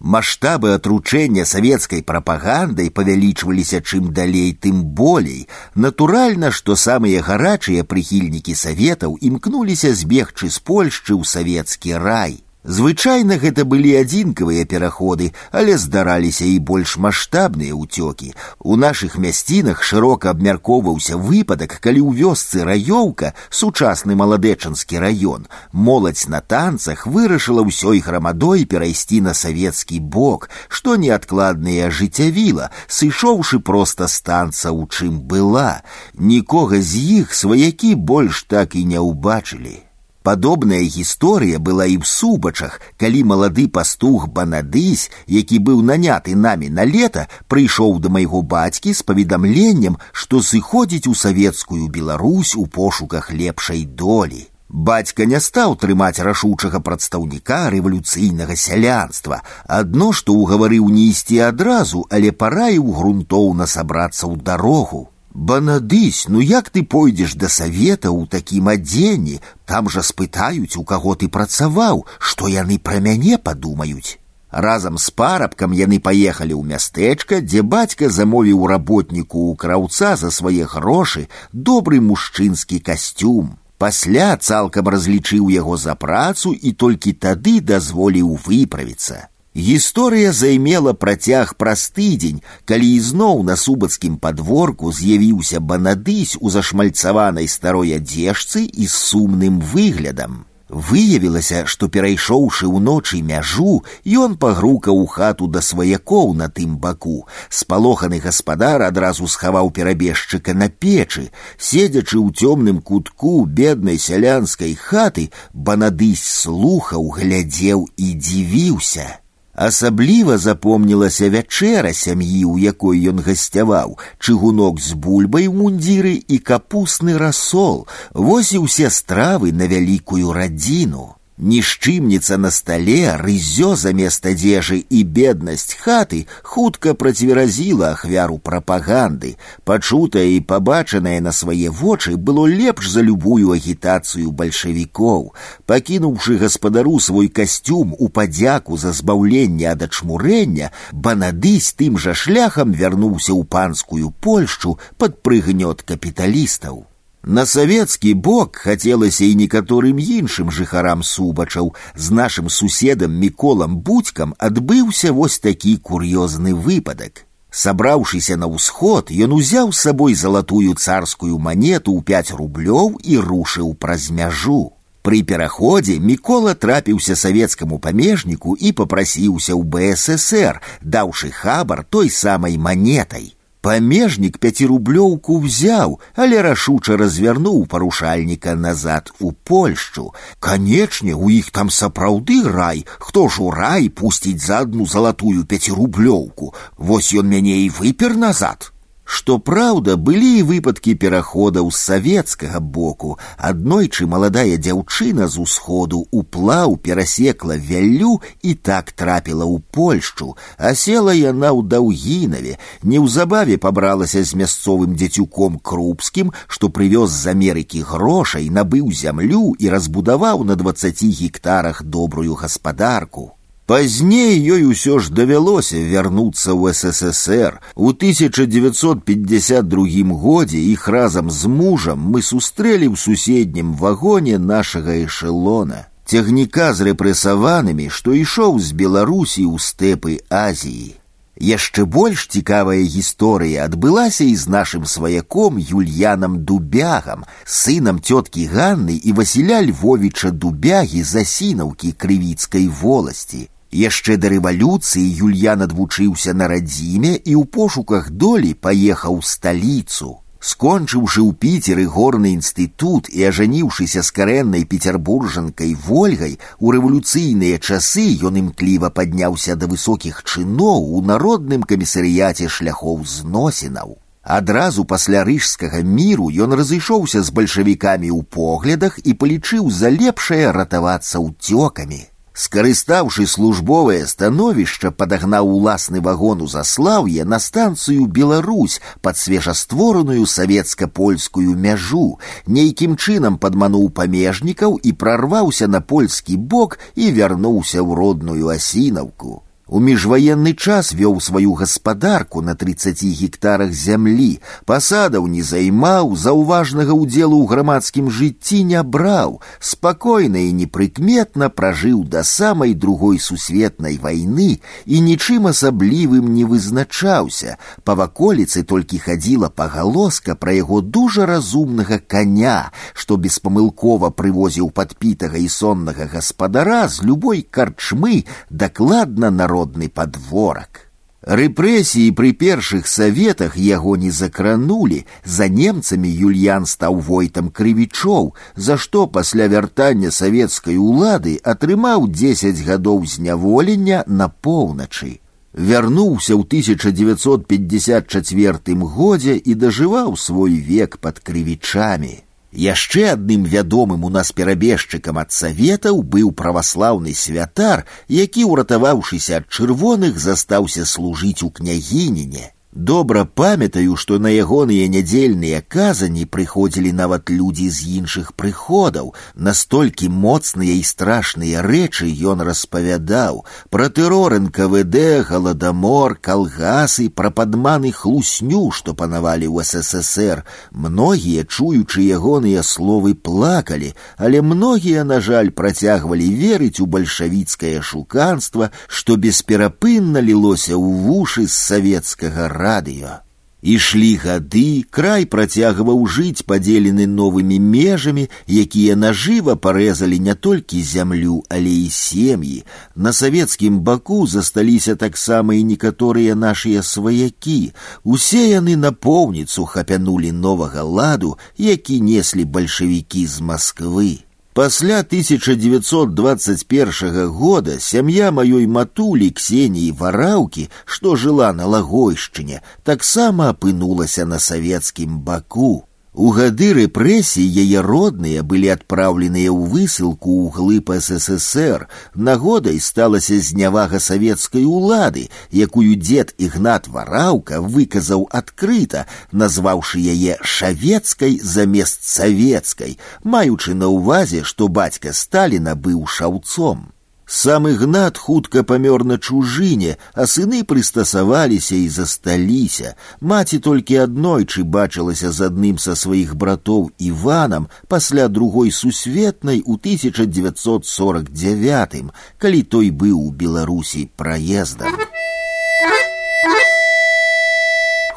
Маштабы атручэння савецкай прапагандай павялічваліся чым далей, тым болей. Натуральна, што самыя гарачыя прыхільнікі саветаў імкнуліся збегчы з Польшчы ў савецкі рай. Звычайна гэта былі адзінкавыя пераходы, але здараліся і больш маштабныя ўцёкі. У нашых мясцінах шырока абмяркоўваўся выпадак, калі ў вёсцы раёўка, сучасны маладэчанскі раён, моладзь на танцах вырашыла ўсёй грамадой перайсці на савецкі бок, што неадкладнае ажыццявіла, сышоўшы проста з танца ў чым была. Нікога з іх сваякі больш так і не ўбачылі. Падобная гісторыя была і ў субачах, калі малады пастух банадысь, які быў наняты намі на лета, прыйшоў да майго бацькі з паведамленнем, што сыходзіць у савецкую Беларусь у пошуках лепшай долі. Бацька не стаў трымаць рашучага прадстаўніка рэвалюцыйнага сялянства. Адно, што ўгаварыў не ісці адразу, але параіў грунтоўна сабрацца ў дарогу. Банадысь, ну як ты пойдзеш да савета ў такім адзенні, там жа спытаюць, у каго ты працаваў, што яны пра мяне падумаюць. Разам з парабкам яны паехалі ў мястэчка, дзе бацька замовіў работніку ў краўца за свае грошы добры мужчынскі касцюм. Пасля цалкам разлічыў яго за працу і толькі тады дазволіў выправіцца. Гісторыя займела працяг праз тыдзень, калі ізноў на субацкім падворку з'явіўся банадысь у зашмальцаванай старой адзежцы і з сумным выглядам. Выявілася, што перайшоўшы ўночы мяжу, ён пагрукаў у хату да сваякоў на тым баку. Спалоханы гаспадар адразу схаваў перабежчыка на печы, седзячы ў цёмным кутку беднай сялянскай хаты, банадысь слухаў, глядзеў і дзівіўся. Асабліва запомнілася вячэра сям'і, у якой ён гасцяваў, чыгунок з бульбай у мундзіры і капусны расол, вось і ўсе стравы на вялікую радзіну. Нішчымніца на стале, рызё замест адзежы і беднасць хаты хутка працверазіла ахвяру прапаганды. Пачутае і пабачанае на свае вочы было лепш за любую агітацыю бальшавікоў. Пакінуўшы гаспадару свой касцюм у падзяку за збаўленне ад ачмурэння, банадысь тым жа шляхам вярнуўся ў панскую Польшчу пад прыгнёт капіталістаў. На савецкі бок хацелася і некаторым іншым жыхарам субачаў з нашым суседам міколам будькам адбыўся вось такі кур'ёзны выпадак. Сабраўшыся на ўсход, ён узяў з сабой залатую царскую манету ў 5 рублёў і рушыў праз мяжу. Пры пераходзе мікола трапіўся савецкаму памежніку і попрасіўся ў БССР, даўшы хабар той самай манетай. Памежнік пяцірублёўку ўзяў, але рашуча развярнуў парушальніка назад у Польшчу. Канечне, у іх там сапраўды рай, хто ж у рай пусціць за адну залатую пяцірублёўку. Вось ён мяне і выпер назад. Што праўда, былі і выпадкі пераходаў з савецкага боку. Аднойчы маладая дзяўчына з усходу уплаў перасекла вяллю і так трапіла ў Польшчу, а села яна ў даўгінаве, неўзабаве пабралася з мясцовым дзецюком крупскім, што прывёз з Амерыкі грошай, набыў зямлю і разбудаваў на двацаці гектарах добрую гаспадарку. Пазней ёй усё ж давялося вярнуцца ў ССР. У 1952 годзе іх разам з мужам мы сустрэлі ў суседнім вагоне нашага эшелона. Цягніка з рэпрэсаванымі, што ішоў з Беларусі ў стэпы Азіі. Яшчэ больш цікавая гісторыя адбылася і з нашым сваяком Юльянам Дубягам, сынам цёткі Ганны і Васіля Львовіча Дубягі засінаўкі крывіцкай воласці. Яшчэ да рэвалюцыі Юльян адвучыўся на радзіме і ў пошуках долі паехаў сталіцу. Скончыўшы ў піцеры горны інстытут і ажаніўшыся з карэннай пецярбуржанкай ольгай, у рэвалюцыйныя часы ён імкліва падняўся да высокіх чыноў у народным камісарыяце шляхоў зносінаў. Адразу пасля рыжскага міру ён разышоўся з бальшавікамі ў поглядах і палічыў за лепшае ратавацца ўцёкамі. Скарыстаўшы службовае становішча, падагнаў уласны вагон у заслаўе на станцыю Беларусь пад свежаствораную савецка-польскую мяжу, нейкім чынам падмануў памежнікаў і прарваўся на польскі бок і вярнуўся ў родную асінаўку. У міжваенны час вёў сваю гаспадарку на 30 гектарах зямлі, пасадаў не займаў, заўважнага ўдзелу ў грамадскім жыцці не браў, спакойна і непрыкметна пражыў да самай другой сусветнай вайны і нічым асаблівым не вызначаўся. Па ваколіцы толькі хадзіла пагалоска пра яго дужа разумнага коня, што беспамылкова прывозіў падпітага і соннага гаспадара з любой карчмы дакладна на народны падворак. Рэпрэсіі пры першых саветах яго не закранулі, за немцамі Юльян стаў войтам крывічоў, за што пасля вяртання савецкай улады атрымаў 10 гадоў зняволення на поўначы. Вярнуўся ў 1954 годзе і дажываў свой век пад крывічамі. Яшчэ адным вядомым у нас перабежчыкам ад саветаў быў праваслаўны святар, які, уратаваўшыся ад чырвоных, застаўся служыць у княгініне. Добра памятаю, што на ягоныя нядзельныя казані прыходзілі нават людзі з іншых прыходаў. Настолькі моцныя і страшныя рэчы ён распавядаў пра тэрор НКВД, галадамор, калгасы, пра падманы хлусню, што панавалі ў ССР. Многія, чуючы ягоныя словы, плакалі, але многія, на жаль, працягвалі верыць у бальшавіцкае шуканства, што бесперапынна лілося ў вушы з савецкага радыё. Ішлі гады, край працягваў жыць падзелены новымі межамі, якія нажыва парэзалі не толькі зямлю, але і сем'і. На савецкім баку засталіся таксама і некаторыя нашыя сваякі. Усе яны напоўніцу хапянулі новага ладу, які неслі бальшавікі з Масквы. Пасля 1921 года сям'я маёй матулі Ксеніі вараўкі, што жыла на лагойшчыне, таксама апынулася на савецкім баку. У гады рэпрэсій яе родныя былі адпраўленыя ў высылку ў глыб ССР. Нагодай сталася знявага савецкай улады, якую дзед ігнат вараўка выказаў адкрыта, назваўшы яе шавецкай замест савецкай, маючы на ўвазе, што бацька Сталіна быў шаўцом. Сам Ігнат хутка памёр на чужыне, а сыны прыстасаваліся і засталіся. Маці толькі аднойчы бачылася з адным са сваіх братоў Іванам пасля другой сусветнай у 1949, калі той быў у Беларусі праездам.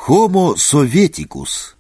Homo советикус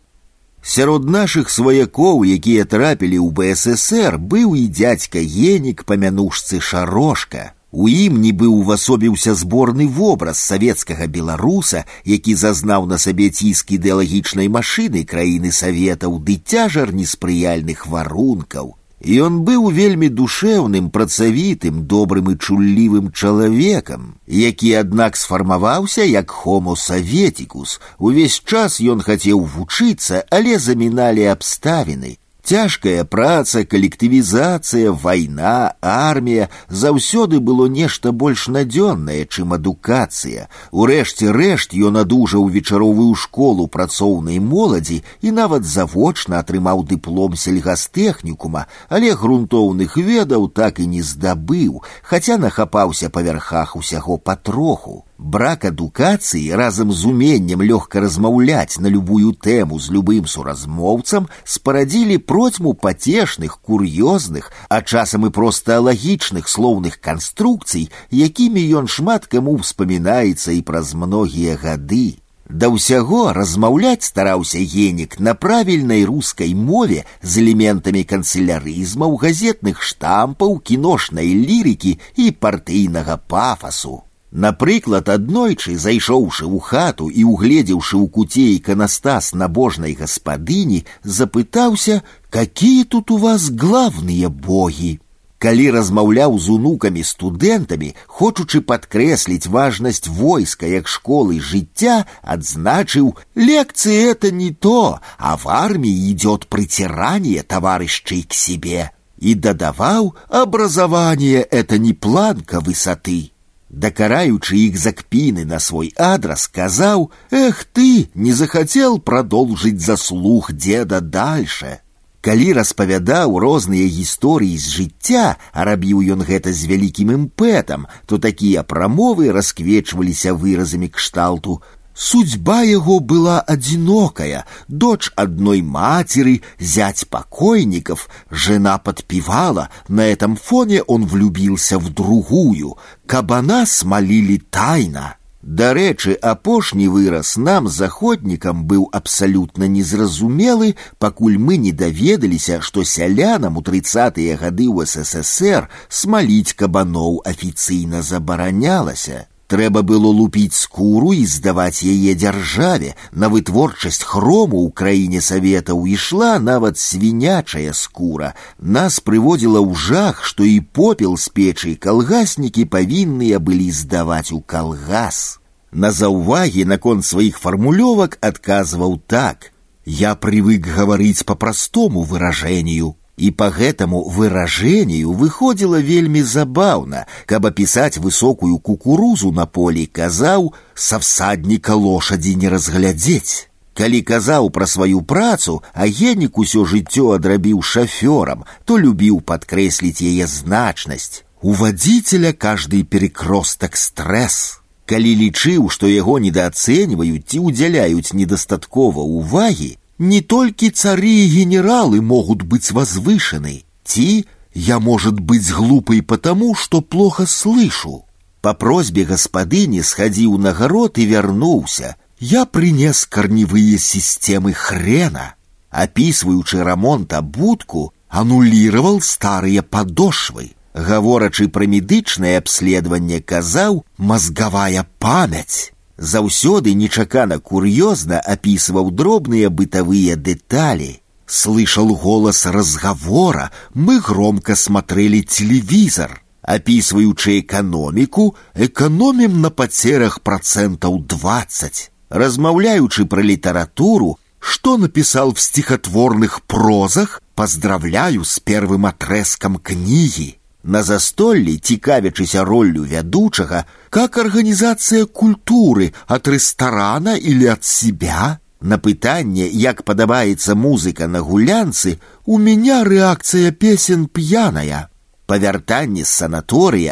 Сярод нашых сваякоў, якія трапілі ў БССР, быў і дзядзька Енік па мянушцы шарошка. У ім нібы ўвасобіўся зборны вобраз савецкага беларуса, які зазнаў на сабе ціск ідэалагічнай машыны краіны саветаў ды цяжар неспрыяльных варункаў. Ён быў вельмі душэўным, працавітым, добрым і чуллівым чалавекам, які, аднак сфармаваўся як хомо саветікус. Увесь час ён хацеў вучыцца, але заміналі абставіны. Цяжкая праца, калектывізацыя, вайна, армія заўсёды было нешта больш надзённае, чым адукацыя. Урэшце рэшт ён адужаў вечаровую школу працоўнай моладзі і нават завочна атрымаў дыплом сельгастэхнікума, але грунтоўных ведаў так і не здабыў, хаця нахапаўся па вярхах усяго патроху. Брак адукацыі разам з уменнем лёгка размаўляць на любую тэму з любым суразмоўцам спарадзілі процьму пацешных, кур'ёзных, а часам і проста лагічных слоўных канструкцый, якімі ён шмат каму ўспамінаецца і праз многія гады. Да ўсяго размаўляць стараўся генік на правільнай рускай мове з элементамі канцелярызмаў, газетных штампаў, кіношнай лірыкі і партыйнага пафасу. Напрыклад, аднойчы, зайшоўшы ў хату і угледзеўшы ў куце іканастас набожнай гаспадыні, запытаўся, какие тут у вас главныя богі. Калі размаўляў з унукамі студэнтамі, хочучы падкрэсліць важнасць войска як школы жыцця, адзначыў: лекции это не то, а в армии идет притирание товарищей к себе. И додавал, образование это не планка высоты. Дакараючы іх закпіны на свой адрас сказаў: «Эх ты, не захацел прадолжыць заслуг деда дальше. Калі распавядаў розныя гісторыі з жыцця, а рабіў ён гэта з вялікім імпэтам, то такія прамовы расквечваліся выразамі кшталту Судьба его была одинокая, дочь одной матери, зять покойников, жена подпевала, на этом фоне он влюбился в другую, кабана смолили тайно. Дарэчы, апошні выраз нам заходнікам быў абсалютна незразумелы, пакуль мы не даведаліся, што сялянам у трыцатыя гады ў ССР смаліць кабаноў афіцыйна забаранялася. Трэба было лупіць скуру і здаваць яе дзяржаве. На вытворчасць хрому ў краіне саветаў ішла нават свінячая скура. Нас прыводзіла ў жах, што і попел з печы калгаснікі павінныя былі здаваць у калгас. На заўвагі наконт сваіх фармулёвак адказваў так: Я прывык гаварыць па простому выражению и по гэтаму выражению выходило вельми забавно, каб описать высокую кукурузу на поле казаў со всадника лошади не разглядеть. Калі казаў пра сваю працу, а генік усё жыццё адрабіў шафёрам, то любіў падкрэсліць яе значнасць. У водителя каждый перекросток стресс. Калі лічыў, што яго недооценивают ці уделяют недастаткова увагі, не только цари и генералы могут быть возвышены. Ти я, может быть, глупой потому, что плохо слышу. По просьбе господыни сходил на город и вернулся. я прынес карневыя сістэмы хрена. Апісваючы рамонт абутку, анулировал старыя падошвы. Гаворачы пра медычнае абследаванне казаў мазгавая памяць. Заўсёды нечакана кур'ёзна апісваў дробныя бытавыя дэталі. Слышал голос разговора, мы громко смотрели телевизор. Описываючи экономику, экономим на потерях процентов 20. Размаўляючы про литературу, что написал в стихотворных прозах, поздравляю с первым отрезком книги. На застолле, цікавячыся роллю вядучага, как организация культуры от ресторана или от себя, на пытанне, як падабаецца музыка на гулянцы, у меня реакция песен пьяная. По вяртанні з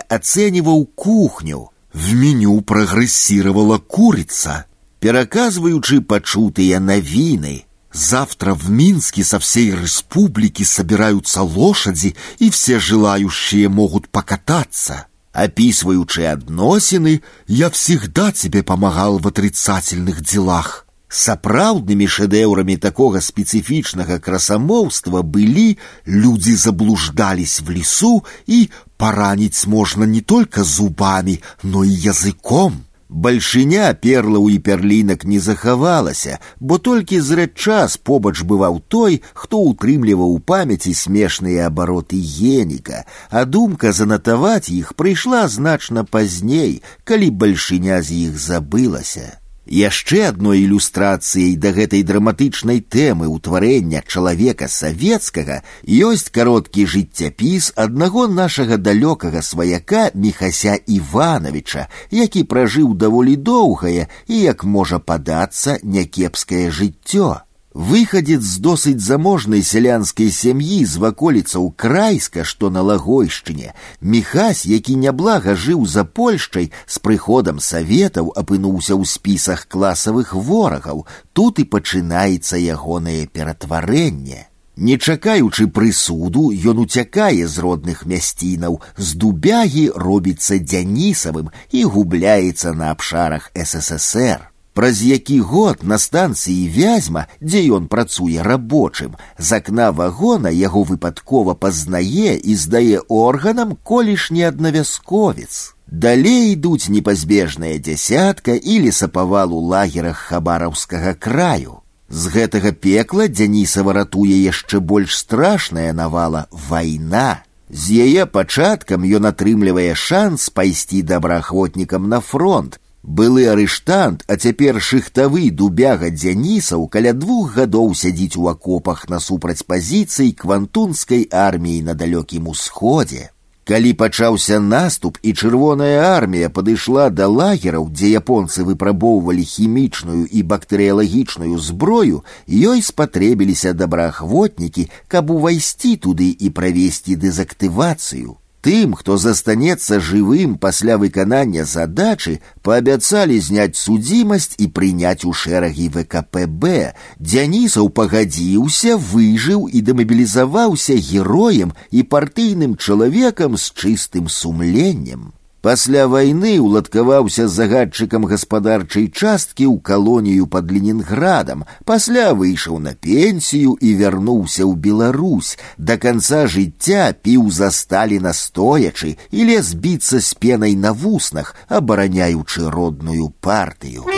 оценивал кухню. В меню прогрессировала курица. Пераказваючы пачутыя навіны, Завтра в Минске со всей республики собираются лошади, и все желающие могут покататься. Описываючи односины, я всегда тебе помогал в отрицательных делах. Сапраўднымі шэдэўрамі такога спецыфічнага красамоўства былі людзі заблуждались в лесу і параніць можна не только зубами, но і языком. Бальшыня перлаў і пярлінак не захавалася, бо толькі зрэдчас побач бываў той, хто ўтрымліваў у памяці смешныя абароты геніка, а думка занатаваць іх прыйшла значна пазней, калі бальшыня з іх забылася. Яшчэ адной ілюстрацыяй да гэтай драматычнай тэмы ўтварэння чалавека савецкага ёсць кароткі жыццяпіс аднаго нашага далёкага сваяка міхася Івановича, які пражыў даволі доўгае і, як можа падацца, някепскае жыццё. Выходит з досыць заможнай сялянскай сям'і з ваколіцаў крайска, што на лагойшчыне, Міхась, які няблага жыў за Польшчай, з прыходам саветаў апынуўся ў спісах класавых ворагаў. Тут і пачынаецца ягонае ператварэнне. Не чакаючы прысуду, ён уцякае з родных мясцінаў, з дубягі робіцца дзянісавым і губляецца на абшарах ССР. Праз які год на станцыі вязьма, дзе ён працуе рабочым, з акна вагона яго выпадкова пазнае і здае органам колішні аднавязковец. Далей ідуць непазбежная дзясятка і лесапавал у лагерах хабараўскага краю. З гэтага пекла Дзянісава ратуе яшчэ больш страшная навала вайна. З яе пачаткам ён атрымлівае шанс пайсці добраахвотнікам на фронт, Былы арыштант, а цяпер шыхтавы дубяга дзянісаў каля двух гадоў сядзіць у акопах насупраць пазіцый квантунскай арміі на далёкім усходзе. Калі пачаўся наступ і чырвоная армія падышла да лагераў, дзе японцы выпрабоўвалі хімічную і бактэрыялагічную зброю, ёй спатрэбіліся добраахвотнікі, каб увайсці туды і правесці дэзактывацыю. Тым, хто застанецца жывым пасля выканання задачы, паабяцалі зняць судзімасць і прыняць у шэрагі ВКПБ. Дзянісаў пагадзіўся, выжыў і дэмабілізаваўся героем і партыйным чалавекам з чыстым сумленнем. Пасля вайны ўладкаваўся загадчыкам гаспадарчай часткі ў калонію пад Ленінградам, пасля выйшаў на пенсію і вярнуўся ў Беларусь. Да канца жыцця піў за Сталіна стоячы і лез біцца з пенай на вуснах, абараняючы родную партыю.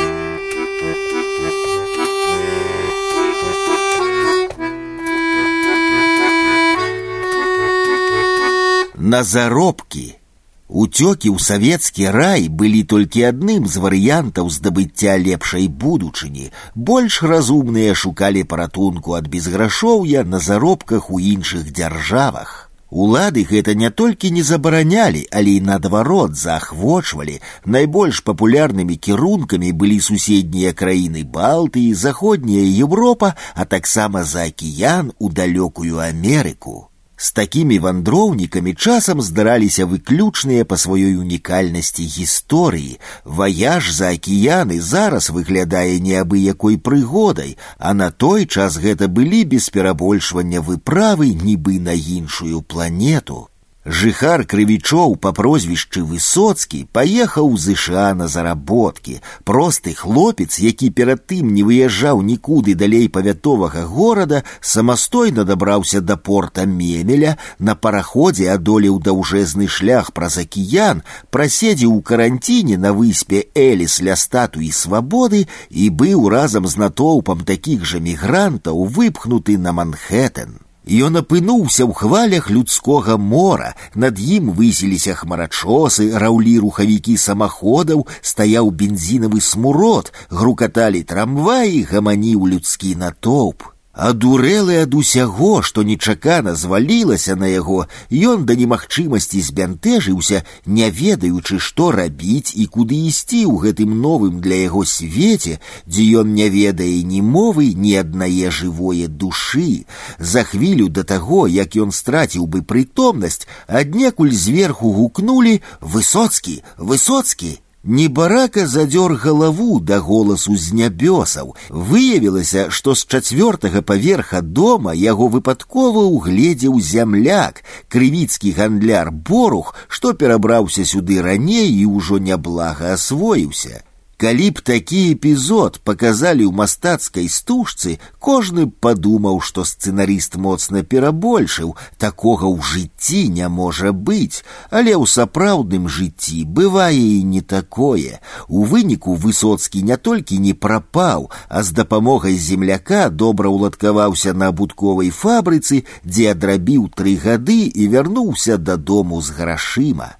На заробкі Уцёкі ў савецкі рай былі толькі адным з варыянтаў здабыцця лепшай будучыні. Больш разумныя шукалі паратунку ад безграшоўя на заробках у іншых дзяржавах. Улады гэта не толькі не забаранялі, але і наадварот заахвочвалі. Найбольш папулярнымі кірункамі былі суседнія краіны Балтыі, заходняя Еўропа, а таксама за акіян у далёкую Амерыку. З такімі вандроўнікамі часам здараліся выключныя па сваёй унікальнасці гісторыі. Ваяж за акіяны зараз выглядае неабыякой прыгодай, а на той час гэта былі без перабольшвання выправы нібы на іншую планету. Жыхар крывічоў па прозвішчы высоцкі паехаў з іша на заработкі. Просты хлопец, які перад тым не выязджаў нікуды далей павятовага горада, самастойна дабраўся да порта мемеля, на параходзе адолеў даўжэзны шлях праз акіян, праседзеў у каранціне на выспе Эліс ля статуі свабоды і быў разам з натоўпам такіх жа мігрантаў выпхнуты на Манхэттен. Ён апынуўся ў хвалях людскога мора, над ім высіліся хмарачосы, раўлі рухавікі самаходаў, стаяў бензінавы смурод, грукаталі трамваі, гаманіў людскі натоўп. Адурэлы ад усяго, што нечакана звалілася на яго, ён да немагчымасці збянтэжыўся, не ведаючы, што рабіць і куды ісці ў гэтым новым для яго свеце, дзе ён не ведае ні мовы, ні аднае жывое душы. За хвілю да таго, як ён страціў бы прытомнасць, аднекуль зверху гукнулі: высоцкі, высоцкі, Небарака задер галаву да голасу з нябёсаў. Выявілася, што з чацвёртага паверха дома яго выпадкова ўгледзеў зямляк, крывіцкі гандляр борух, што перабраўся сюды раней і ўжо няблага асвоіўся. Калі б такі эпізод паказалі ў мастацкай стужцы, кожны б падумаў, што сцэнарыст моцна перабольшыў, такога ў жыцці не можа быць, але ў сапраўдным жыцці бывае і не такое. У выніку высоцкі не толькі не прапаў, а з дапамогай земляка добра ўладкаваўся на абутковай фабрыцы, дзе адрабіў тры гады і вярнуўся дадому з грашыма.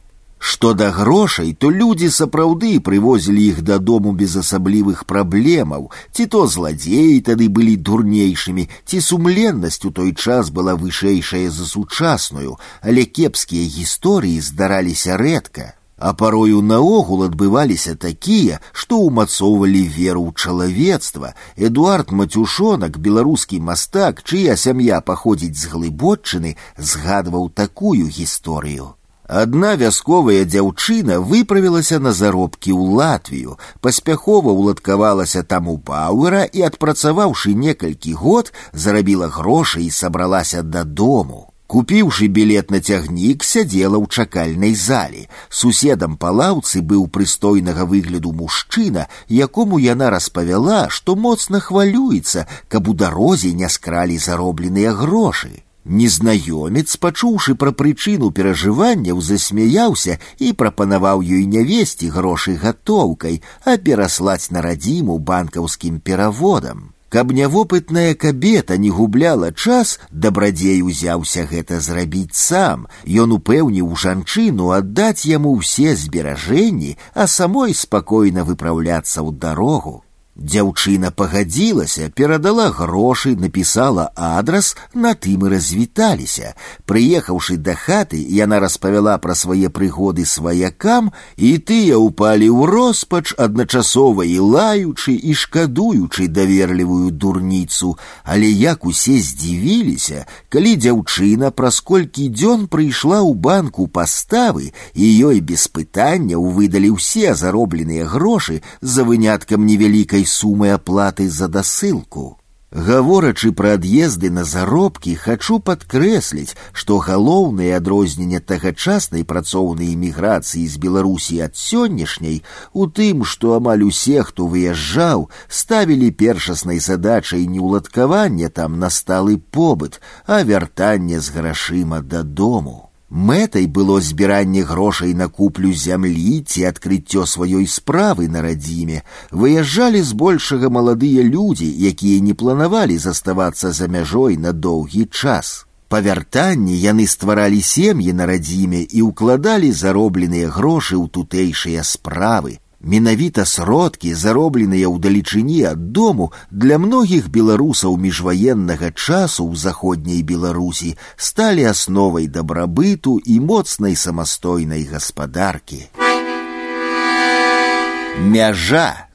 Што да грошай, то людзі сапраўды прывозілі іх дадому без асаблівых праблемаў, ці то зладзеі тады былі дурнейшымі, ці сумленнасць у той час была вышэйшая за сучасную, але кепскія гісторыі здараліся рэдка. А парою наогул адбываліся такія, што ўмацоўвалі веру ў чалавецтва. Эдуард Мацюшонак, беларускі мастак, чыя сям'я паходзіць з глыботчыны, згадваў такую гісторыю. Адна вясковая дзяўчына выправілася на заробкі ў Латвію, паспяхова ўладкавалася там у Пауэра і, адпрацаваўшы некалькі год, зарабіла грошы і сабралася дадому. Купіўшы білет на цягнік, сядзела ў чакальнай зале. Суседам па лаўцы быў прыстойнага выгляду мужчына, якому яна распавяла, што моцна хвалюецца, каб у дарозе не скралі заробленыя грошы. Незнаёмец, пачуўшы пра прычыну перажыванняў, засмяяўся і прапанаваў ёй не весці грошы гатоўкай, а пераслаць на радзіму банкаўскім пераводам. Каб нявопытная кабета не губляла час, дабрадзей узяўся гэта зрабіць сам. Ён упэўніў жанчыну аддаць яму ўсе зберажэнні, а самой спакойна выпраўляцца ў дарогу. Дзяўчына пагадзілася, перадала грошы, напісала адрас, на тым і развіталіся. Прыехаўшы да хаты, яна распавяла пра свае прыгоды сваякам, і тыя ўпалі ў роспач, адначасова і лаючы і шкадуючы даверлівую дурніцу. Але як усе здзівіліся, калі дзяўчына праз колькі дзён прыйшла ў банку паставы, і ёй без пытанняў выдалі ўсе заробленыя грошы за выняткам невялікай сумы аплаты за дасылку. Гаворачы пра ад'езды на заробкі, хачу падкрэсліць, што галоўнае адрозненне тагачаснай працоўнай эміграцыі з Беларусі ад сённяшняй у тым, што амаль усе, хто выязджаў, ставілі першаснай задачай не ўладкаванне там на сталы побыт, а вяртанне з грашыма дадому. Мэтай было збіранне грошай на куплю зямлі ці адкрыццё сваёй справы на радзіме. Выязджалі збольшага маладыя людзі, якія не планавалі заставацца за мяжой на доўгі час. Па вяртанні яны стваралі сем'і на радзіме і ўкладалі заробленыя грошы ў тутэйшыя справы. Менавіта сродкі, заробленыя ў далечыні ад дому, для многіх беларусаў міжваеннага часу ў заходняй Беларусі сталі асновай дабрабыту і моцнай самастойнай гаспадаркі. Мяжа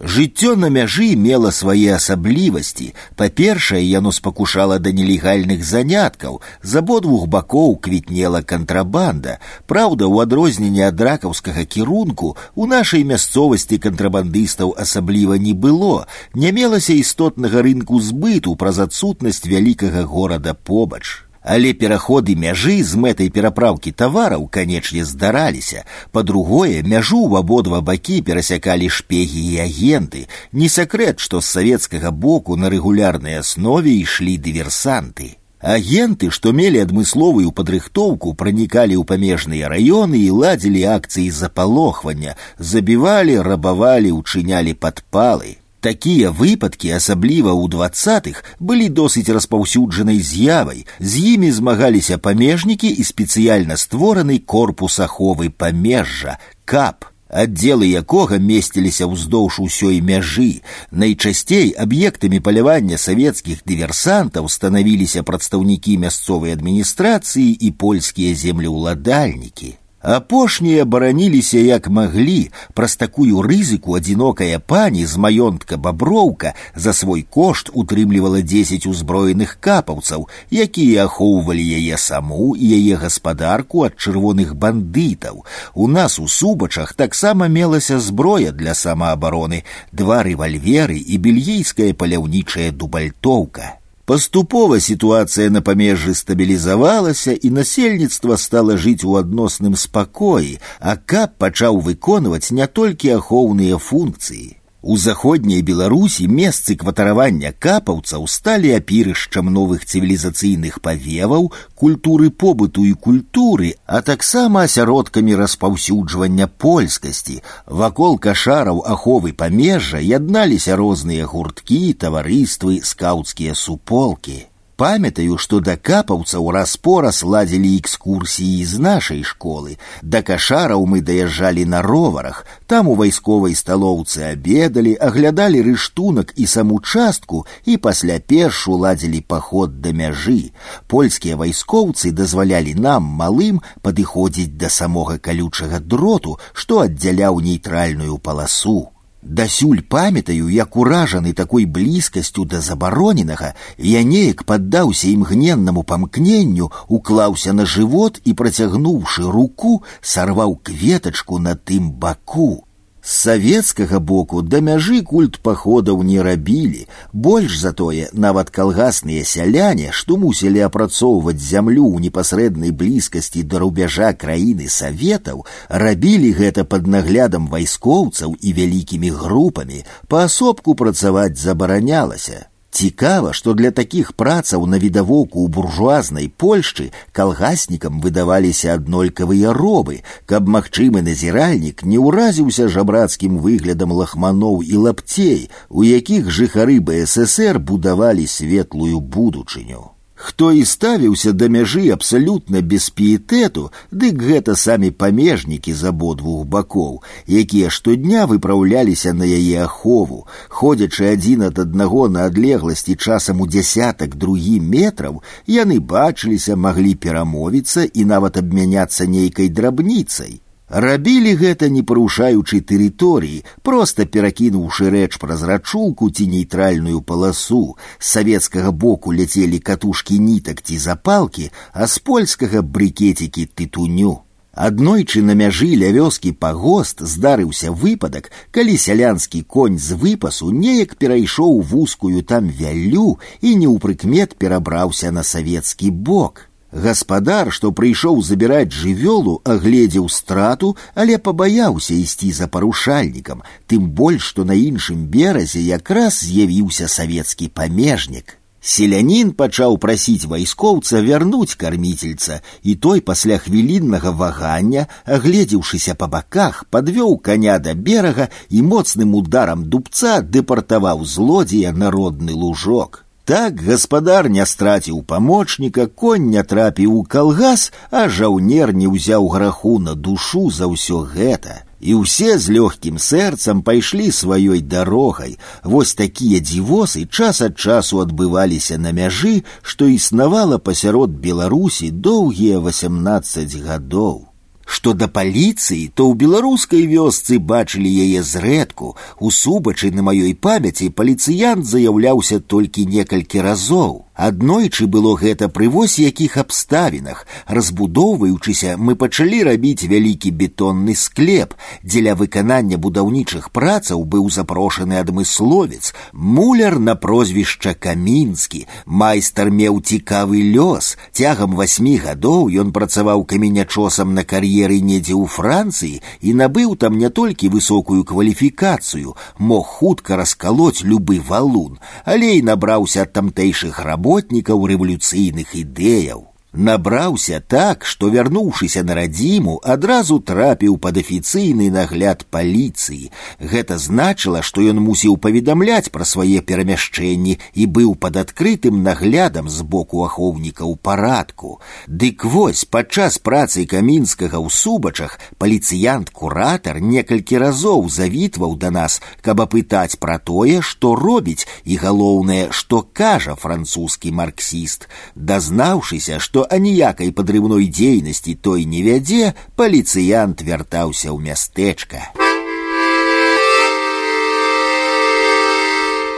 Жыццё на мяжы мела свае асаблівасці. Па-першае, яно спакушала да нелегальных заняткаў. З абодвух бакоў квітнела кантрабанда. Праўда, у адрозненне ад ракаўскага кірунку у нашай мясцовасці кантрабандыстаў асабліва не было. Не мелася істотнага рынку збыту праз адсутнасць вялікага горада побач. Але пераходы мяжы з мэтай перапраўкі тавараў, канечне, здараліся. Па-другое, мяжу ў абодва бакі перасякалі шпегі і агенты. Не сакрэт, што з савецкага боку на рэгулярнай аснове ішлі дыверсанты. Агенты, што мелі адмысловую падрыхтоўку, пранікалі ў памежныя раёны і ладзілі акцыі запалохвання, забівалі, рабавалі, учынялі падпалы. Такія выпадкі, асабліва ў двадцатых, былі досыць распаўсюджанай з'явай. З імі змагаліся памежнікі і спецыяльна створаны корпус аховы памежжа, кап аддзелы якога месціліся ўздоўж усёй мяжы. Найчасцей аб'ектамі палявання савецкіх дыверсантаў станавіліся прадстаўнікі мясцовай адміністрацыі і польскія землеўладальнікі. Апошнія бараніліся як маглі, праз такую рызыку адзінокая пані з маёнтка баброўка за свой кошт утрымлівала дзесяць узброеных капаўцаў, якія ахоўвалі яе саму і яе гаспадарку ад чырвоных бандытаў. У нас у субачах таксама мелася зброя для самаабароны, два рэвальверы і бельгійская паляўнічая дубальтоўка. Паступова сітуацыя на памежжы стабілізавалася і насельніцтва стала жыць у адносным спакоі, а кап пачаў выконваць не толькі ахоўныя функцыі. У заходняй Беларусі месцы кватаравання капаўцаў сталі апірышчам новых цывілізацыйных павеваў, культуры побыту і культуры, а таксама асяродкамі распаўсюджвання польскасці. Вакол кашараў аховы памежжа ядналіся розныя гурткі, таварыствы, скаўцкія суполкі. Памятаю, што да капаўцаў раз-пораз ладзілі экскурсіі з нашай школы. Да кашараў мы даязджалі на роварах. Там у вайсковай сталоўцы абедалі, аглядалі рыштунак і саму частку і пасля першу ладзілі паход да мяжы. Польскія вайскоўцы дазвалялі нам малым падыходзіць да самога калючага дроту, што аддзяляў нейтральную паласу. Дасюль памятаю, як уражаны такой блізкасцю да забароненага, я неяк паддаўся імгненнаму памкненню, уклаўся на жывот і, працягнуўшы руку, сарваў кветачку на тым баку. З савецкага боку да мяжы культ паходаў не рабілі. Больш затое нават калгасныя сяляне, што мусілі апрацоўваць зямлю ў непасрэднай блізкасці да рубяжа краіны саветаў, рабілі гэта пад наглядам вайскоўцаў і вялікімі групамі, паасобку працаваць забаранялася. Цікава, што для такіх працаў на відавоку ў буржуазнай Польшчы калгаснікам выдаваліся аднолькавыя робы, каб магчымы назіральнік не ўразіўся жабрацкім выглядам лахманоў і лапцей, у якіх жыхары БССР будавалі светлую будучыню. Хто і ставіўся да мяжы абсалютна без піетэту, дык гэта самі памежнікі з абодвух бакоў, якія штодня выпраўляліся на яе ахову, ходзячы адзін ад аднаго на адлегласці часам у дзясятак другі метраў, яны бачыліся, маглі перамовіцца і нават абмяняцца нейкай драбніцай. Рабілі гэта не парушаючы тэрыторыі, проста перакінуўшы рэч праз рачулку ці нейтральную паласу. З савецкага боку ляцелі катушкі нітак ці запалкі, а з польскага брыкецікі тытуню. Аднойчы на мяжы ля вёскі пагост здарыўся выпадак, калі сялянскі конь з выпасу неяк перайшоў вузкую там вяллю і неўпрыкмет перабраўся на савецкі бок. Гаспадар, што прыйшоў забіраць жывёлу, агледзеў страту, але пабаяўся ісці за парушальнікам, тым больш, што на іншым беразе якраз з'явіўся савецкі памежнік. Селянін пачаў прасіць вайскоўца вярнуць карміцельца, і той пасля хвіліннага вагання, агледзеўшыся па баках, падвёў каня да берага і моцным ударам дубца дэпартаваў злодзея народны лужок. Так гаспадар не страціў памочніка, конь не трапіў у калгас, а жаўнер не ўзяў граху на душу за ўсё гэта. І ўсе з лёгкім сэрцам пайшлі сваёй дарогай. Вось такія дзівосы час ад часу адбываліся на мяжы, што існавала пасярод Беларусі доўгія 18 гадоў. Што да паліцыі, то ў беларускай вёсцы бачылі яе зрэдку. У субачы на маёй памяці паліцыянт заяўляўся толькі некалькі разоў. Аднойчы было гэта пры вось якіх абставінах. Разбудоўваючыся, мы пачалі рабіць вялікі бетонны склеп. Дзеля выканання будаўнічых працаў быў запрошаны адмысловец, муляр на прозвішча Камінскі. Майстар меў цікавы лёс. Цягам васьмі гадоў ён працаваў каменячосам на кар'еры недзе ў Францыі і набыў там не толькі высокую кваліфікацыю, мог хутка раскалоць любы валун, але і набраўся ад тамтэйшых раб работнікаў рэвалюцыйных ідэяў набраўся так, што вярнуўшыся на радзіму, адразу трапіў пад афіцыйны нагляд паліцыі. Гэта значыла, што ён мусіў паведамляць пра свае перамяшчэнні і быў пад адкрытым наглядам з боку ахоўнікаў парадку. Дык вось падчас працы камінскага ў субачах паліцыянт-куратар некалькі разоў завітваў да нас, каб апытаць пра тое, што робіць і галоўнае, што кажа французскі марксіст, дазнаўшыся, што аніякай падрыўной дзейнасці той не вядзе, паліцыянт вяртаўся ў мястэчка.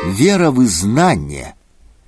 Веравызнанне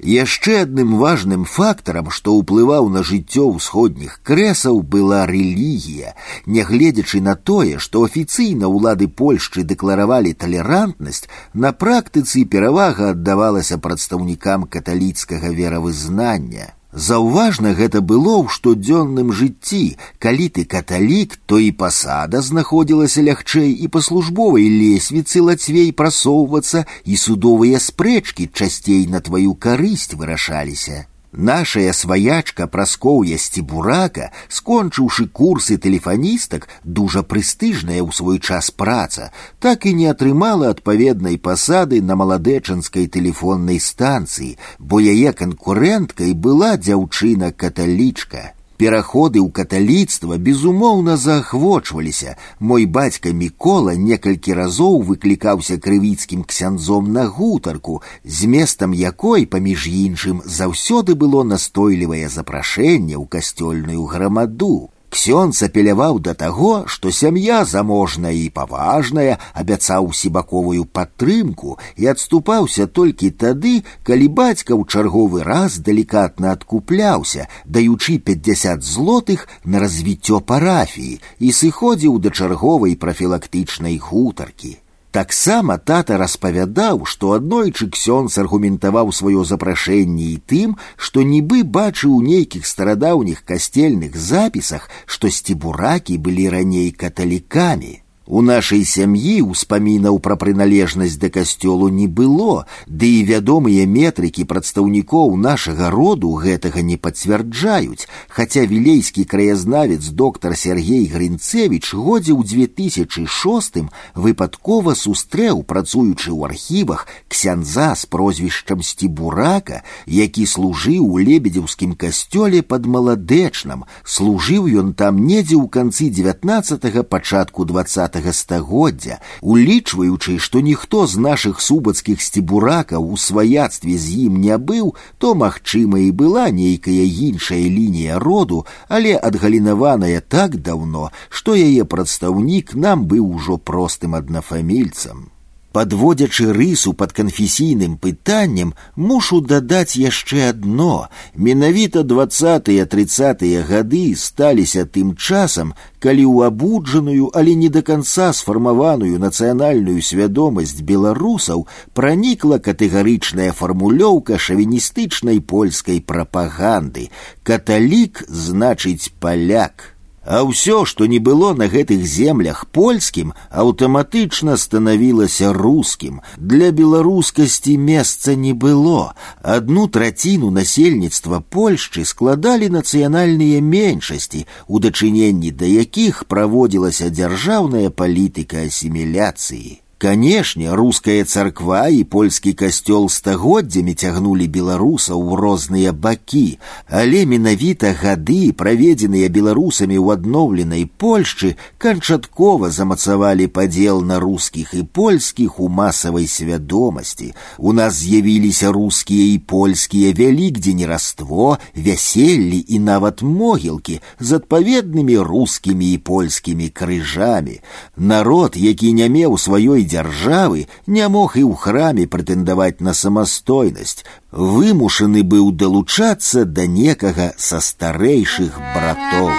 Яшчэ адным важным фактарам, што ўплываў на жыццё ўсходніх крэсаў была рэлігія, нягледзячы на тое, што афіцыйна ўлады Польшчы дэкларавалі талерантнасць, на практыцы перавага аддавалася прадстаўнікам каталіцкага веравызнання. Заўважна гэта было ў штодзённым жыцці, калі ты каталік, то і пасада знаходзілася лягчэй і па службовай лесвіцы лацвей прасоўвацца і судовыя спрэчкі часцей на тваю карысць вырашаліся. Нашая сваячка праскоўя сцібурака, скончыўшы курсы тэлефаністак, дужа прэстыжная ў свой час праца, так і не атрымала адпаведнай пасады на маладэчанскай тэлефоннай станцыі, бо яе канкурэнткай была дзяўчына каталічка. Пераходы ў каталіцтва безумоўна заахвочваліся. Мой бацька Мікола некалькі разоў выклікаўся крывіцкім ксяндзом на гутарку, з местам якой, паміж іншым, заўсёды было настойлівае запрашэнне ў касцёльную грамаду. Ксёнц апеляваў да таго, што сям'я заможная і паважная, абяцаў сібаковую падтрымку і адступаўся толькі тады, калі бацька ў чарговы раз далікатна адкупляўся, даючы 50 злотых на развіццё парафіі і сыходзіў да чарговай прафілактычнай гутаркі. Таксама тата распавядаў, што аднойчы ксёнц аргументаваў сваё запрашэнне і тым, што нібы бачыў у нейкіх старадаўніх касцельных запісах, што сцібуракі былі раней каталікамі. У нашай сям'і ўспамінаў пра прыналежнасць да касцёлу не было, ды і вядомыя метрыкі прадстаўнікоў нашага роду гэтага не пацвярджаюць, хаця вілейскі краязнавец доктар Сергей Грынцевич годзе ў 2006 выпадкова сустрэў, працуючы ў архівах ксяндза з прозвішчам сцібурака, які служыў у лебедзеўскім касцёле пад маладэчнам, служыў ён там недзе ў канцы 19 пачатку 20 стагоддзя, улічваючы, што ніхто з нашых субацкіх сцібуракаў у сваяцтве з ім не быў, то магчыма і была нейкая іншая лінія роду, але адгалінаваная так даўно, што яе прадстаўнік нам быў ужо простым аднафамільцам. Подводзячы рысу пад канфесійным пытаннем, мушу дадаць яшчэ адно. Менавіта двадцатыя тридцатыя гады сталіся тым часам, калі ў абуджаную, але не да канца сфармаваную нацыянальную свядомасць беларусаў пранікла катэгарычная фармулёўка шавіністычнай польскай прапаганды. Каталік значыць паляк. А ўсё, што не было на гэтых землях польскім, аўтаматычна станавілася рускім. Для беларускасці месца не было. Адну траціну насельніцтва Польшчы складалі нацыянальныя меншасці, у дачыненні да якіх праводзілася дзяржаўная палітыка асіміляцыі. Канешне, руская царква і польскі касцёл стагоддзямі цягнулі беларусаў у розныя бакі, але менавіта гады, праведзеныя беларусамі ў адноўленай Польшчы, канчаткова замацавалі падзел на рускіх і польскіх у масавай свядомасці. У нас з'явіліся рускія і польскія вялікдзені раство, вяселлі і нават могілкі з адпаведнымі рускімі і польскімі крыжамі. Народ, які не меў сваёй дзяржавы не мог і ў храме прэтэндаваць на самастойнасць, вымушаны быў далучацца да некага са старэйшых братоў.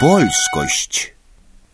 Польскасць.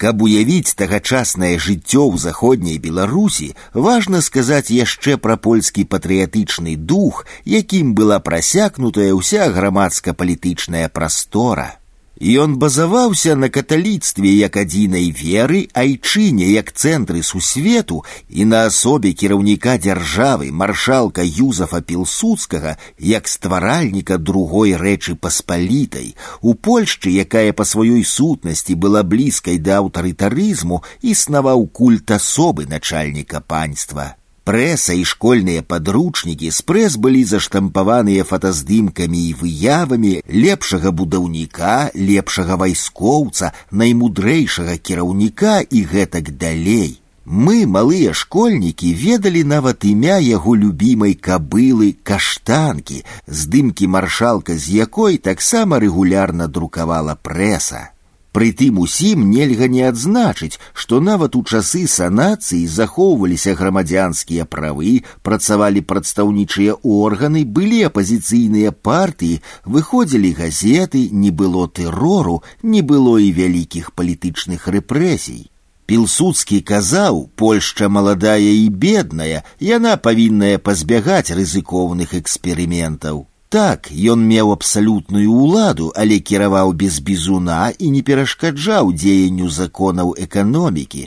Каб уявіць тагачаснае жыццё ў заходняй Беларусі, важна сказаць яшчэ пра польскі патрыятычны дух, якім была прасякнутая ўся грамадска-палітычная прастора. Ён базаваўся на каталіцтве як адзінай веры, айчыне як цэнтры сусвету і на асобе кіраўніка дзяржавы маршалка Юзафа Пілсудскага як стваральніка другой рэчы паспалітай. У Польшчы, якая па сваёй сутнасці была блізкай да аўтарытарызму, існаваў культ асобы начальніка панства. Прэса і школьныя падручнікі з прэс былі заштампаваныя фотаздымкамі і выявамі лепшага будаўніка, лепшага вайскоўца, наймудрэйшага кіраўніка і гэтак далей. Мы, малыя школьнікі, ведалі нават імя яго любімай кабылы каштанкі, здымкі маршалка з якой таксама рэгулярна друкавала прэса. Прытым усім нельга не адзначыць, што нават у часы санацыі захоўваліся грамадзянскія правы, працавалі прадстаўнічыя органы, былі апазіцыйныя партыі, выходзілі газеты, не было тэрору, не было і вялікіх палітычных рэпрэсій. Пілсудскі казаў, Польшча маладая і бедная, яна павінная пазбягаць рызыкоўных эксперыментаў. Так, ён меў абсалютную ўладу, але кіраваў без бізуна і не перашкаджаў дзеянню законаў эканомікі.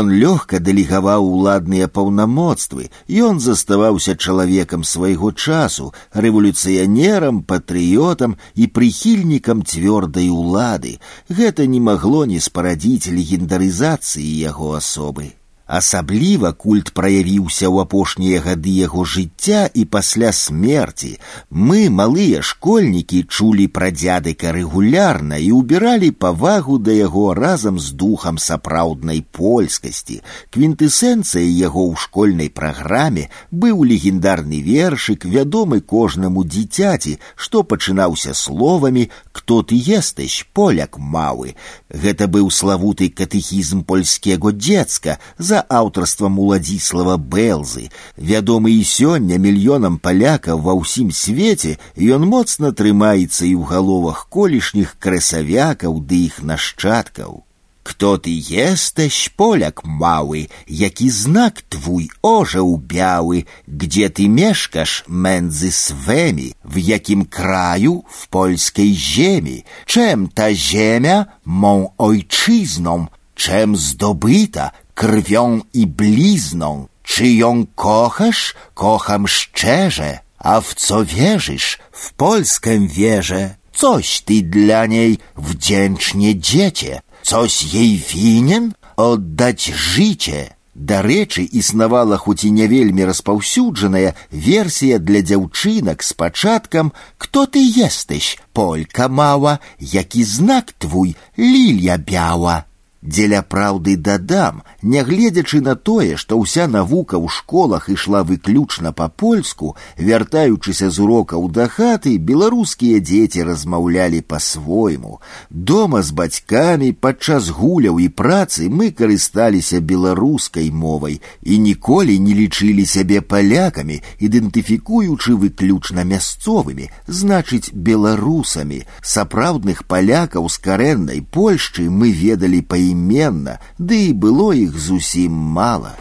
Ён лёгка дэлегаваў уладныя паўнамоцтвы. Ён заставаўся чалавекам свайго часу, рэволюцыянерам, патрыётам і прыхільнікам цвёрдай улады. Гэта не магло не спарадзіць легендарызацыі яго асобы. Асабліва культ праявіўся ў апошнія гады яго жыцця і пасля смерці. Мы, малыя школьнікі, чулі пра дзядыка рэгулярна і ўбіралі павагу да яго разам з духам сапраўднай польскасці. Квінтэсэнцыяй яго ў школьнай праграме быў легендарны вершык, вядомы кожнаму дзіцяці, што пачынаўся словамі «Кто ты естыш, поляк малы». Гэта быў славуты катэхізм польскего дзецка за за аўтарствам уладзіслава бэлзы вядомы і сёння мільёнам палякаў ва ўсім свеце ён моцна трымаецца і ў галовах колішніх красавякаў ды іх нашчадкаў Кто ты есташ, поляк маły, jaki znak twój orzeł biały, gdzie ty mieszkasz między swymi, w jakim kraju, w polskiej ziemi, czem ta ziemia mą ojczyzną, czem zdobyta, krwią i blizną. Czy ją kochasz? Kocham szczerze. A w co wierzysz? W Polskę wierzę. Coś ty dla niej wdzięcznie dziecię. Coś jej winien? Oddać życie. Дарэчы, існавала хоць і не вельмі распаўсюджаная версія для дзяўчынак з пачаткам «Кто ты естыш, полька мала, які знак твой, лілля бяла». Дзеля праўды дадам, нягледзячы на тое, што ўся навука ў школах ішла выключна па-польску, вяртаючыся з урокаў да хаты, беларускія дзеці размаўлялі па-свойму. Дома з бацькамі падчас гуляў і працы мы карысталіся беларускай мовай і ніколі не лічылі сябе палякамі, ідэнтыфікуючы выключна мясцовымі, значыць беларусамі. Сапраўдных палякаў з карэннай Польшчы мы ведалі па ім поіменно, ды і было іх зусім мала.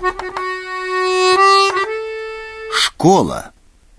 Школа.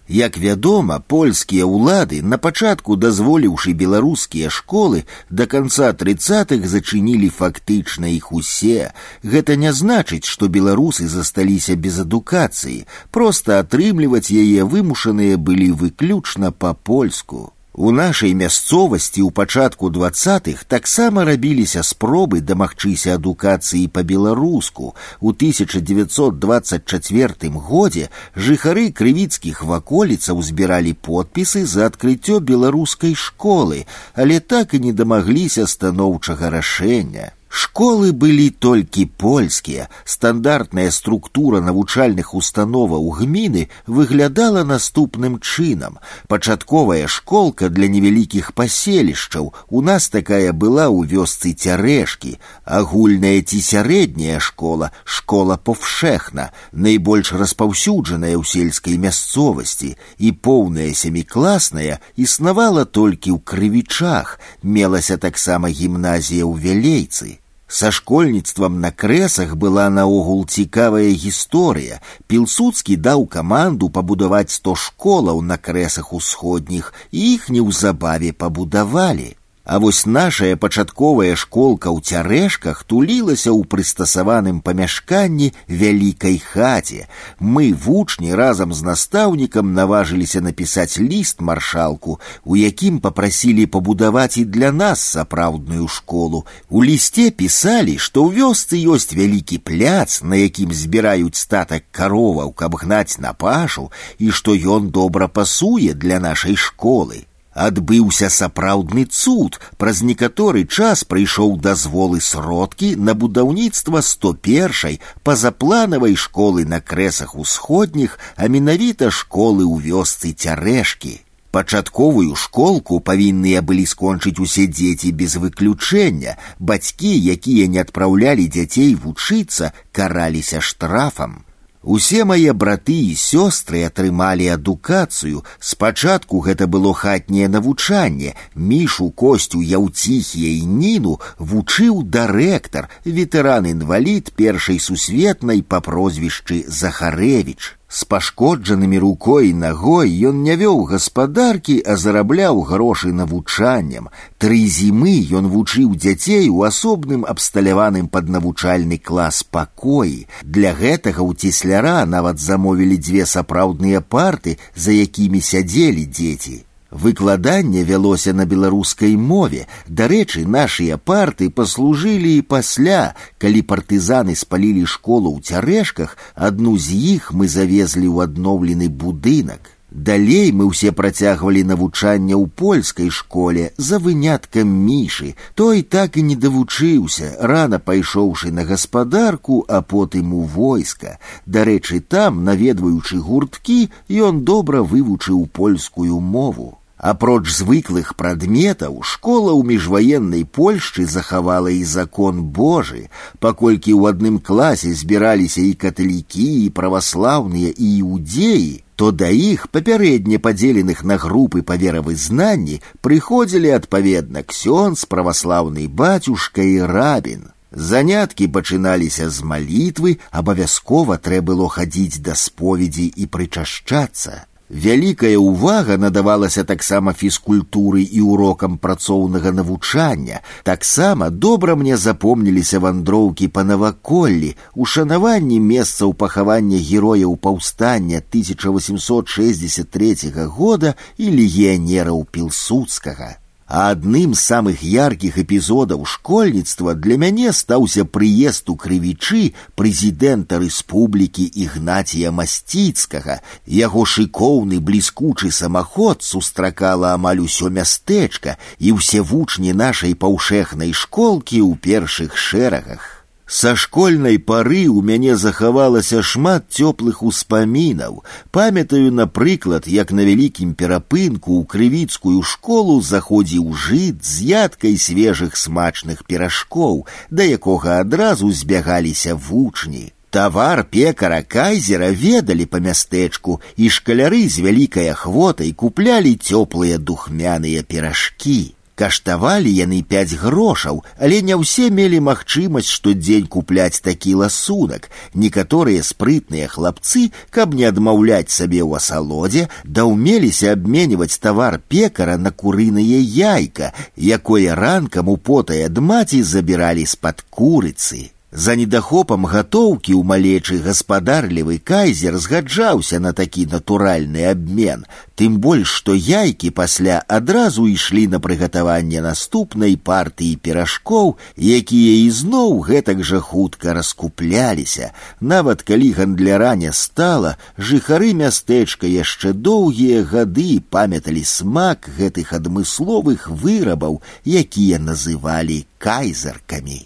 Як вядома, польскія ўлады на пачатку дазволіўшы беларускія школы да канца тридцатых зачынілі фактычна іх усе. Гэта не значыць, што беларусы засталіся без адукацыі, проста атрымліваць яе вымушаныя былі выключна па-польску. У нашай мясцовасці ў пачатку двадцатых таксама рабіліся спробы дамагчыся адукацыі па-беларуску. У 1924 годзе жыхары крывіцкіх ваколіцаў збіралі подпісы за адкрыццё беларускай школы, але так і не дамагліся станоўчага рашэння. Школы былі толькі польскія. Стандартная структура навучальных установаў гміны выглядала наступным чынам. Пачатковая школка для невялікіх паселішчаў. У нас такая была ў вёсцы цярэшкі. Агульная ці сярэдняя школа, школа повшехна, найбольш распаўсюджаная ў сельскай мясцовасці і поўная сямікласная існавала толькі ў крывічах, мелася таксама гімназія ў вялейцы. Са школьніцтвам на крэсах была наогул цікавая гісторыя. Пілсудскі даў каманду пабудаваць сто школаў на крэсах усходніх, і іх неўзабаве пабудавалі. А вось нашая пачатковая школка ў цярэшках тулілася ў прыстасаваным памяшканні вялікай хаце. Мы вучні разам з настаўнікам наважыліся напісаць ліст маршалку, у якім папрасілі пабудаваць і для нас сапраўдную школу. У лісце пісалі, што ў вёсцы ёсць вялікі пляц, на якім збіраюць статак кароваў, каб гнаць на пашу, і што ён добра пасуе для нашай школы адбыўся сапраўдны цуд праз некаторы час прыйшоў дазволы сродкі на будаўніцтва 101 пазапланавай школы на крэсах усходніх а менавіта школы ў вёсцы цярэшкі пачатковую школку павінныя былі скончыць усе дзеці без выключэння бацькі якія не адпраўлялі дзяцей вучыцца караліся штрафам Усе мае браты і сёстры атрымалі адукацыю. Спачатку гэта было хатняе навучанне. Мішу косцю яўціхія і ніну вучыў дырэктар, ветэран-інвалід першай сусветнай па прозвішчы Захарэвіч. С пашкоджанымі рукой і нагой ён не вёў гаспадаркі, а зарабляў грошы навучаннем. Тры зімы ён вучыў дзяцей у асобным абсталяваным пад навучальны клас пакоі. Для гэтага ў цесляра нават замовілі дзве сапраўдныя парты, за якімі сядзелі дзеці. Выкладанне вялося на беларускай мове. Дарэчы, нашыя парты паслужылі і пасля, калі партызаны спалілі школу ў цярэшках, адну з іх мы завезлі ў адноўлены будынак. Далей мы ўсе працягвалі навучанне ў польскай школе за выняткам мішы. Той так і не давучыўся, рана пайшоўшы на гаспадарку, а потым у войска. Дарэчы, там, наведваючы гурткі, ён добра вывучыў польскую мову. Апроч звыклых прадметаў школа ў міжваеннай Польшчы захавала і закон Божы, паколькі ў адным класе збіраліся і каталікі, і праваслаўныя і іудзеі, то да іх папярэдне падзеленых на групы па веравызнанні прыходзілі адпаведна ксёнз праваслаўны бацюшка і рабін. Заняткі пачыналіся з малітвы, абавязкова трэ было хадзіць да споведзі і прычашчацца. Вялікая ўвага надавалася таксама фізкультуры і урокам працоўнага навучання. Таксама добра мне запомніліся вандроўкі па наваколлі, ушанаванні месцаў пахавання герояў паўстання 1863 года і легіянераў пілсудскага. А адным з самых яркіх эпізодаў школьніцтва для мяне стаўся прыезд у крывічы прэзідэнта рэспублікі ігнація масціцкага. Яго шыкоўны бліскучы самаход сустракала амаль усё мястэчка і ўсе вучні нашай паўшэхнай школкі ў першых шэрагах. Са школьнай пары ў мяне захавалася шмат цёплых успамінаў. Памятаю, напрыклад, як на вялікім перапынку ў крывіцкую школу заходзіў жыт з ядкай свежых смачных перашкоў, да якога адразу збягаліся вучні. Тавар пекара кайзера ведалі па мястэчку, і шкаляры з вялікай ахвотай куплялі цёплыя духмяныя перашкі. Каштавалі яны пяць грошаў, але не ўсе мелі магчымасць штодзень купляць такі ласунак. Некаторыя спрытныя хлапцы, каб не адмаўляць сабе ў асалодзе, да ўмеліся абменьваць тавар пекара на курынае яйка, якое ранкам у потай ад маці забіралі з-пад курыцы. За недахопам гатоўкі ў малечы гаспадарлівы кайзер згаджаўся на такі натуральны абмен, тым больш што яйкі пасля адразу ішлі на прыгатаванне наступнай партыі перашкоў, якія ізноў гэтак жа хутка раскупляліся. Нават калі гандляра не стала, жыхары мястэчка яшчэ доўгія гады памяталі смак гэтых адмысловых вырабаў, якія называлі кайзаркамі.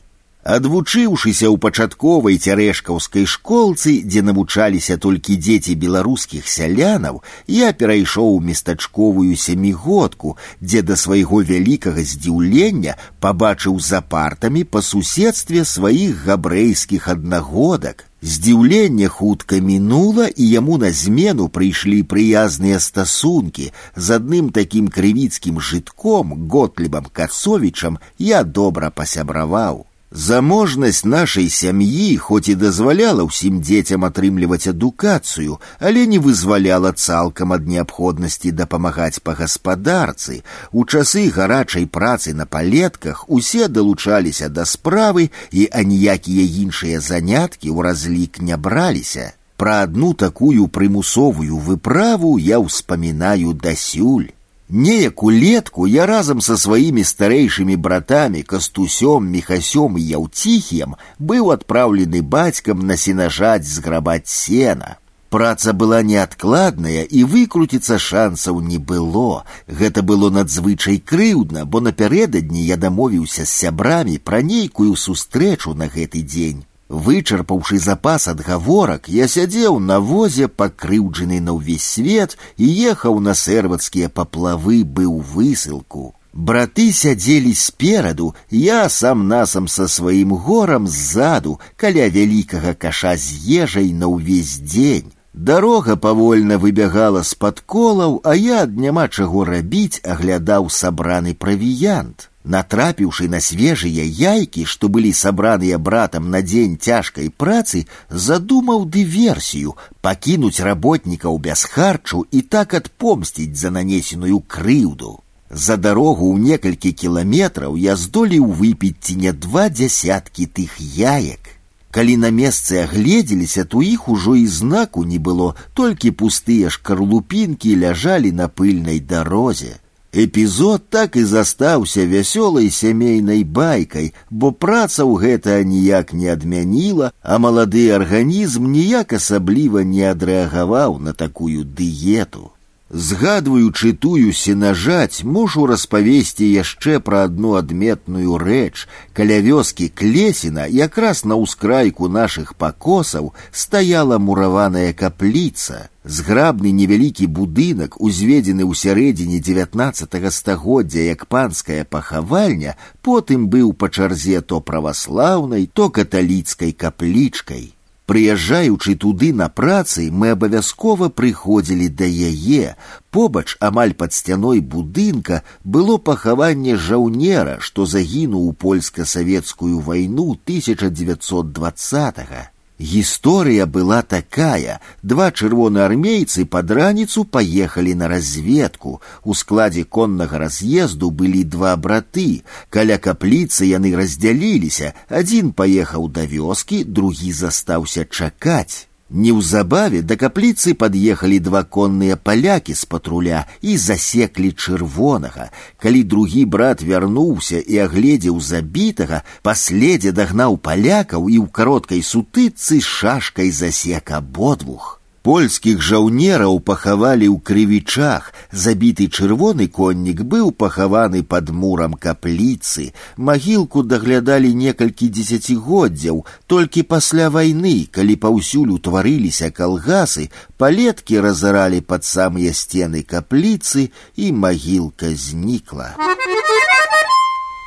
Адвучыўшыся ў пачатковай цярэшкаўскай школцы, дзе навучаліся толькі дзеці беларускіх сялянаў, я перайшоў у местачковую сямігодку, дзе да свайго вялікага здзіўлення пабачыў за партамі па суседстве сваіх габрэйскіх аднагодак. Здзіўленне хутка мінула і яму на змену прыйшлі прыязныя стасункі з адным такім крывіцкім жытком готлібам касовічам я добра пасябраваў. Заможнасць нашай сям'і хоць і дазваляла ўсім дзецям атрымліваць адукацыю, але не вызваляла цалкам ад неабходнасці дапамагаць па гаспадарцы. У часы гарачай працы на палетках усе далучаліся да справы і аніякія іншыя заняткі ў разлік не браліся. Пра адну такую прымусовую выправу я ўспамінаю дасюль. Неяк улетку я разом со сваімі старэйшымі братамі кастусём, мехасём і яўціхіем быў адпраўлены бацькам на сенажаць зграбаць сена. Праца была неадкладная і выкруціцца шансаў не было. Гэта было надзвычай крыўдна, бо напярэдадні я дамовіўся з сябрамі пра нейкую сустрэчу на гэты дзень. Вычарпаўшы запас адгаворак, я сядзеў на возе, пакрыўджаны на ўвесь свет і ехаў на сэрвацкія паплавы быў высылку. Браты сядзелі спераду, я сам насам са сваім горам ззаду, каля вялікага каша з ежай на ўвесь дзень. Дарога павольна выбягала з-пад колаў, а я ад няма чаго рабіць аглядаў сабраны правіянт. Натрапіўшы на свежыя яйкі, што былі сабраныя братам на дзень цяжкай працы, задумаў дыверсію пакінуць работнікаў без харчу і так адпомсціць за нанесеную крыўду. За дарогу ў некалькі кіламетраў я здолеў выпіць ці не два дзясяткі тых яек. Калі на месцы агледзеліся, то іх ужо і знаку не было, толькі пустыя шкарлупінкі ляжалі на пыльнай дарозе. Эпізод так і застаўся вясёлай сямейнай байкай, бо праца ў гэта ніяк не адмяніла, а малады арганізм ніяк асабліва не адрэагаваў на такую дыету. Згадваючы тую сенажаць, мушу распавесці яшчэ пра адну адметную рэч. Каля вёскі клесіна, якраз на ўскрайку нашых пакосаў стаяла мураваная капліца. Зграбны невялікі будынак, узведзены ў сярэдзіне 19 стагоддзя як панская пахавальня, потым быў па чарзе то праваслаўнай, то каталіцкай каплічкай. Прыязджаючы туды на працы, мы абавязкова прыходзілі да яе. Побач амаль пад сцяной будынка было пахаванне жаўнера, што загінуў у польска-савецкую вайну 1920. -го. Гісторыя была такая: два чырвонаармейцы пад раніцу паехалі на разведку. У складзе коннага раз'езду былі два браты. Каля капліцы яны раздзяліліся. Адзін паехаў да вёскі, другі застаўся чакаць. Неўзабаве да капліцы пад'ехалі два конныя палякі з патруля і засеклі чырвонага. Калі другі брат вярнуўся і агледзеў забітага, паследзе дагнаў палякаў і ў кароткай сутыцы шашкай засек абодвух. Польскіх жаўнераў пахавалі ў крывічах. Забіты чырвоны коннік быў пахаваны пад мурам капліцы. Магілку даглядалі некалькі дзесяцігоддзяў. Толькі пасля вайны, калі паўсюль утварыліся калгасы, палеткі разаралі пад самыя сцены капліцы і магілка знікла.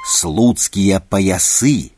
Слуцкія паясы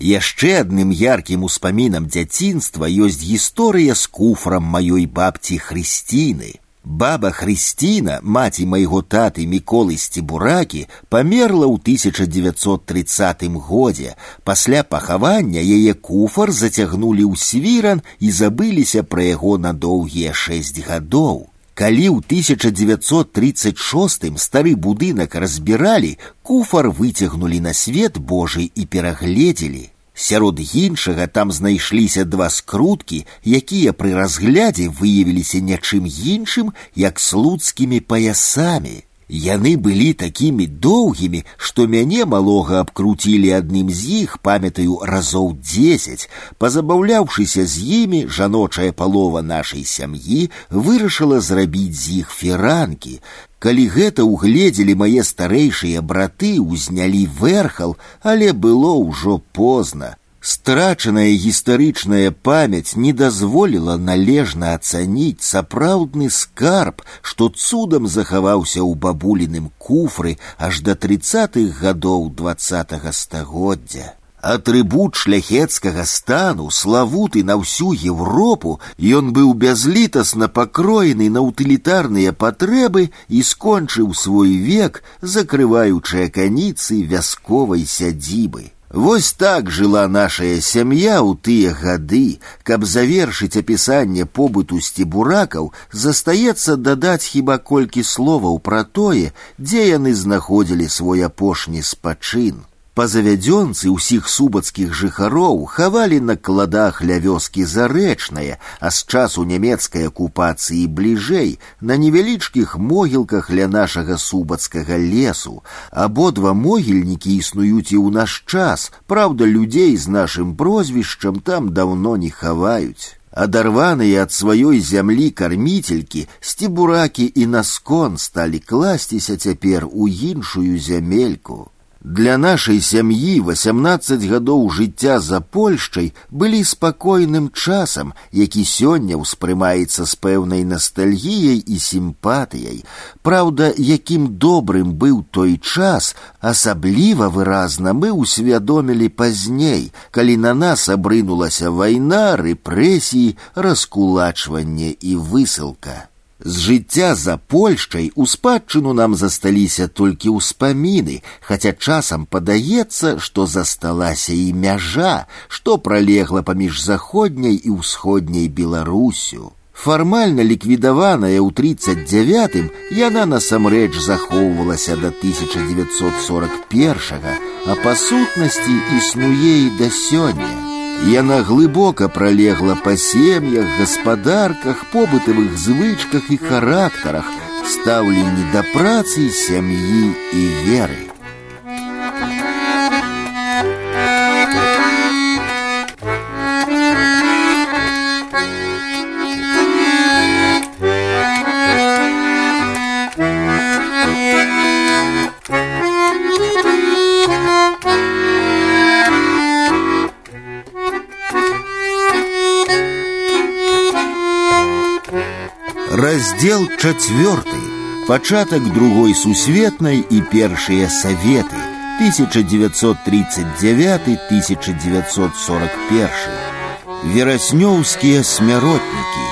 Яшчэ адным яркім успамінам дзяцінства ёсць гісторыя з куфрам маёй бабці Хрысціны. Баба Хрысціна, маці майго таты міколы сцібуракі, памерла ў 1930 годзе. Пасля пахавання яе куфар зацягнулі ў свіран і забыліся пра яго на доўгія шэсць гадоў. Калі ў 1936 стары будынак разбіралі, куфар выцягнулі на свет Божий і перагледзелі. Сярод іншага там знайшліся два скруткі, якія пры разглядзе выявіліся нячым іншым, як слуцкімі паясамі. Яны былі такімі доўгімі, што мяне малога абкруцілі адным з іх, памятаю разоў дзесяць. Пазабаўляўшыся з імі, жаночая палова нашай сям'і вырашыла зрабіць з іх фіранкі. Калі гэта угледзелі мае старэйшыя браты, узнялі верхал, але было ўжо позна. Страчаная гістарычная памяць не дазволіла належна ацаніць сапраўдны скарб, што цудам захаваўся ў бабуліным куфры аж да тридцатых гадоў двадцатого стагоддзя. Атрыбут шляхецкага стану, славуты на ўсю Европу, ён быў бязлітасна пакроены на утылітарныя патрэбы і скончыў свой век, закрываючы аканіцы вясковай сядзібы. Вось так жыла нашая сям'я ў тыя гады, каб завершыць апісанне побыту сцебуракаў, застаецца дадаць хіба колькі словаў пра тое, дзе яны знаходзілі свой апошні спачын. Пазавядзёнцы ўсіх субацкіх жыхароў хавалі на кладах ля вёскі зарэчнае, а з часу нямецкай акупацыі бліжэй на невялічкіх могілках ля нашага субацкага лесу. Абодва могільнікі існуюць і ў наш час, праўда, людзей з нашым прозвішчам там даўно не хаваюць. Адарваныя ад сваёй зямлі карміцелькі, сцібуракі і наскон сталі класціся цяпер у іншую зямельку. Для нашай сям'і 18 гадоў жыцця за Польшчай былі спакойным часам, які сёння ўспрымаецца з пэўнай настальгіяй і сімпатыяй. Праўда, якім добрым быў той час, асабліва выразна мы ўсвядомілі пазней, калі на нас абрынулася вайна, рэпрэсіі, раскулачванне і высылка. З жыцця за Польшчай у спадчыну нам засталіся толькі ўспаміны, хаця часам падаецца, што засталася і мяжа, што пралегла паміж заходняй і ўсходняй Беларусю. Фармальна ліквідаваная ў 39, яна насамрэч захоўвалася да 1941, а па сутнасці існуе і да сёння. Яна глыбока пролегла па сем'ях, гаспадарках, побытавых звычках і характарах, стаўленні да працы, сям'і і веры. Раздел четвертый. Пачатак другой сусветнай и першыя советы 1939-1941. Вераснёўскія смяротнікі.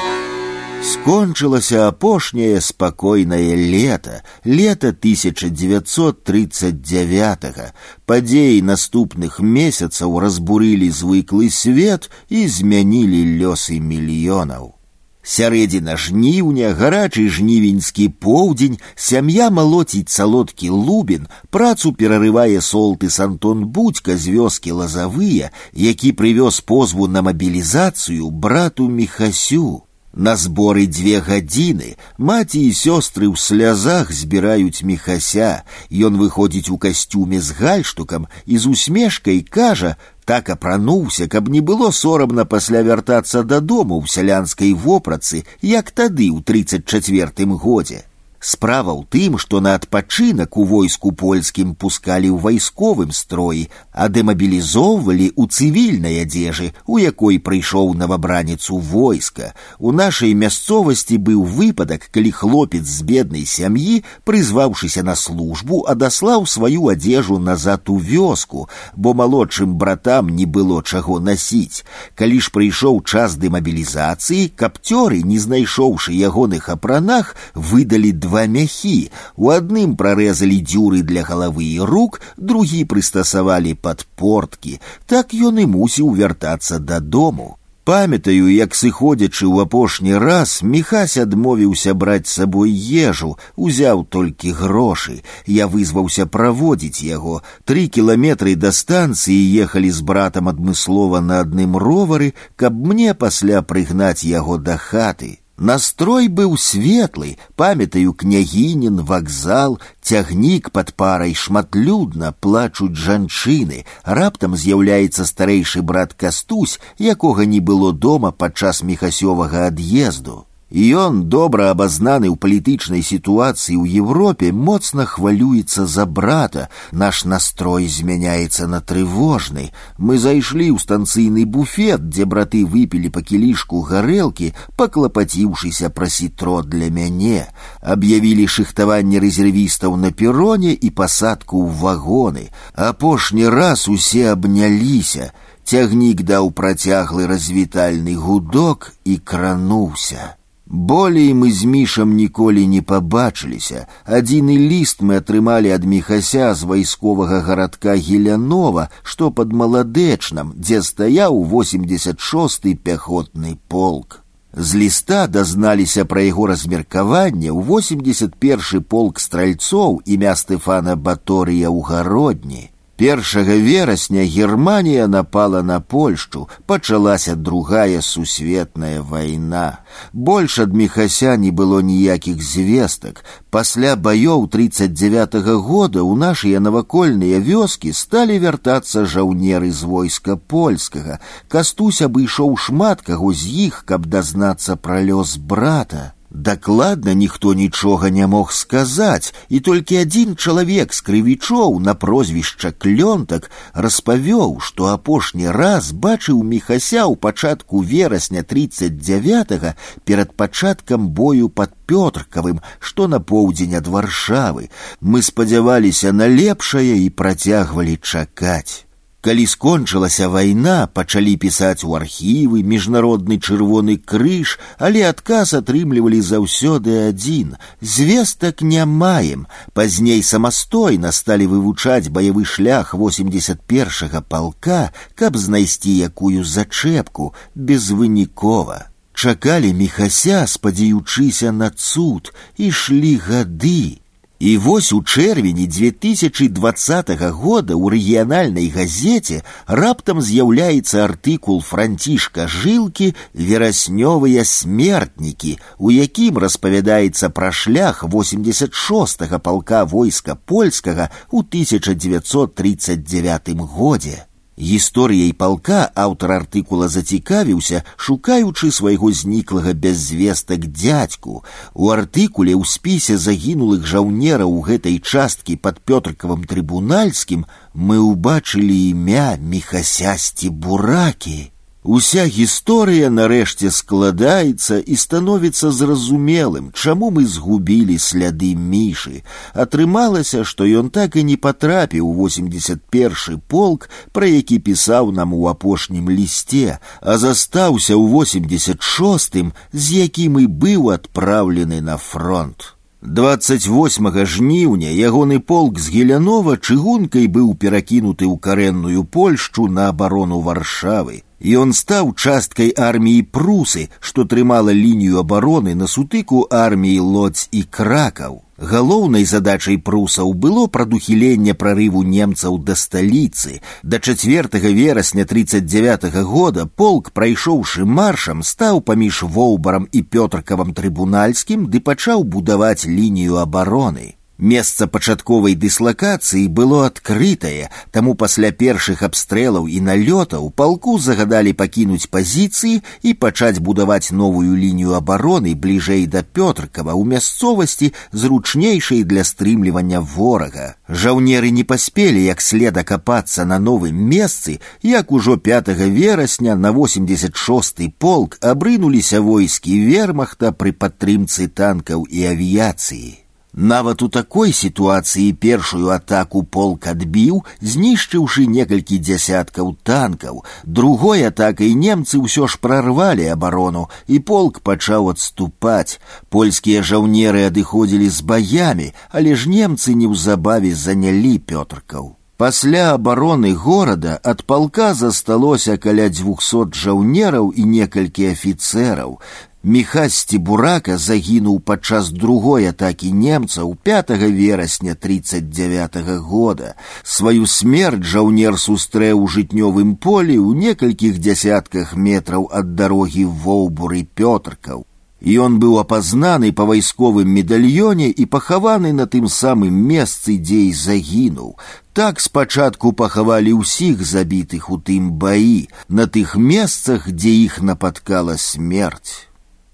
Скончылася апошняе спакойнае лето, лето 1939. Падзеі наступных месяцаў разбурылі звыклы свет і змянілі лёсы мільёнаў. Сярэдзіна жніўня, гарачы жнівеньскі поўдзень, сям'я малоціць салодкі лубін, працу перарывае солтыс Антон Будька з вёскі лазавыя, які прывёз позву на мабілізацыю брату Михасю. На зборы дзве гадзіны маці і сёстры ў слязах збіраюць мехася. Ён выходзіць у касцюме з гальштукам і з усмешкай кажа, так апрануўся, каб не было сорамна пасля вяртацца дадому ў сялянскай вопрацы, як тады ў тридцать четвертым годзе. Справа ў тым, што на адпачынак у войску польскім пускалі ў вайсковым строі, а дэмабілізоўвалі ў цывільнай адзежы, у якой прыйшоў новабраніцу войска. У нашай мясцовасці быў выпадак, калі хлопец з беднай сям'і, прызваўшыся на службу, адаслаў сваю адзежу назад у вёску, бо малодшым братам не было чаго насіць. Калі ж прыйшоў час дэмабілізацыі, капцёры, не знайшоўшы ягоных апранах, выдалі два два мяхі. У адным прарэзалі дзюры для галавы і рук, другі прыстасавалі пад порткі. Так ён і мусіў вяртацца дадому. Памятаю, як сыходзячы ў апошні раз міхась адмовіўся браць сабой ежу, узяў толькі грошы. Я вызваўся праводзіць яго. Тры кіламетры да станцыі ехалі з братам адмыслова на адным ровары, каб мне пасля прыгнаць яго да хаты. Настрой быў светлы, памятаю княгінін, вакзал, цягнік пад парай шматлюдна плачуць жанчыны. Раптам з'яўляецца старэйшы брат кастусь, якога не было дома падчас мехасёвага ад'езду. Ён добра абазнаны ў палітычнай сітуацыі ў Европе моцна хвалюецца за брата. Наш настрой змяняецца на трывожны. Мы зайшлі ў станцыйны буфет, дзе браты выпілі па кілішку гарэлкі, паклапаціўшыся пра сітро для мяне. Аб'явілі шыхтаванне рэзервістаў на пероне і пасадку ў вагоны. Апошні раз усе абняліся. Цягнік даў працяглы развітальны гудок і крануўся. Болей мы з мішам ніколі не пабачыліся. Адзіны ліст мы атрымалі ад міхася з вайсковага гарадка гелянова, што пад маладэчнам, дзе стаяў 86 пяхотны полк. З ліста дазналіся пра яго размеркаванне ў 81 полк стральцоў імя Стэфана Баторыя ў гародні. Першага верасня Германія напала на Польшчу, пачалася другая сусветная вайна. Больш ад мехася не было ніякіх звестак. Пасля баёў 39 -го года ў нашыя навакольныя вёскі сталі вяртацца жаўнеры з войска польскага. Кастусь абышоў шмат каго з іх, каб дазнацца пра лёс брата. Дакладна ніхто нічога не мог сказаць, і толькі адзін чалавек з крывічоў на прозвішча клёнтак распавёў, што апошні раз бачыў мехася ў пачатку верасня 39 перад пачаткам бою пад пётркавым, што на поўдзень ад варшавы. Мы спадзяваліся на лепшае і працягвалі чакаць. Калі скончылася вайна, пачалі пісаць у архівы міжнародны чырвоны крыж, але адказ атрымлівалі заўсёды адзін. Звестак не маем. Пазней самастойна сталі вывучаць баявы шлях 81 палка, каб знайсці якую зачэпку безвынікова. Чакалі мехася, спадзяючыся на цуд, ішлі гады. І вось у чэрвені 2020 года ў рэгіянальнай газеце раптам з'яўляецца артыкул францішка жылкі вераснёвыя смертнікі, у якім распавядаецца пра шлях 86 палка войска польскага ў 1939 годзе. Гісторыяй палка аўтар артыкула зацікавіўся, шукаючы свайго зніклага без звестак дзядзьку. У артыкуле ў спісе загінулых жаўнераў гэтай часткі пад пётркавым трыбунальскім мы ўбачылі імя мехасясці буракі. Уся гісторыя нарэшце складаецца і становіцца зразумелым, чаму мы згубілі сляды мішы. Атрымалася, што ён так і не патрапіў у 81 полк, пра які пісаў нам у апошнім лісце, а застаўся ў 86, з якім і быў адпраўлены на фронт. 28 жніўня ягоны полк з гелянова чыгункай быў перакінуты ў карэнную польшчу на абарону варшавы і он стаў часткай арміі прусы, што трымала лінію абароны на сутыку арміі лодзь і кракаў. Галоўнай задачай прусаў было прадухіленне прарыву немцаў да сталіцы. Да 4 верасня 39 -го года полк, прайшоўшы маршам, стаў паміж воўбарам і пётркавым трыбунальскім ды пачаў будаваць лінію абароны. Месца пачатковай дыслакацыі было адкрытае, таму пасля першых абстрэлаў і налётаў палку загадалі пакінуць пазіцыі і пачаць будаваць новую лінію абароны бліжэй да Пётркава ў мясцовасці зручнейшай для стрымлівання ворага. Жаўнеры не паспелі як след акапацца на новым месцы, як ужо 5 верасня на 86 полк абрынуліся войскі вермахта пры падтрымцы танкаў і авіяцыі. Нават у такой сітуацыі першую атаку полк адбіў, знішчыўшы некалькі дзясяткаў танкаў. Другой атакай немцы ўсё ж прарвалі абарону, і полк пачаў адступаць. Польскія жаўнеры адыходзілі з баямі, але ж немцы неўзабаве занялі пётркаў. Пасля абароны горада ад палка засталося каля дзвюхсот жаўнераў і некалькі афіцэраў. Міхасці бурака загінуў падчас другой атакі немцаў 5 верасня 39 -го года. Сваю смерць жаўнер сустрэў у жытнёвым полі ў некалькіх дзясятках метраў ад дарогі воўбуры пётркаў. Ён быў апазнаны па вайсковым медальёне і пахаваны на тым самым месцы, дзе і загінуў. Так спачатку пахавалі ўсіх забітых у тым баі, на тых месцах, дзе іх напаткала смерць.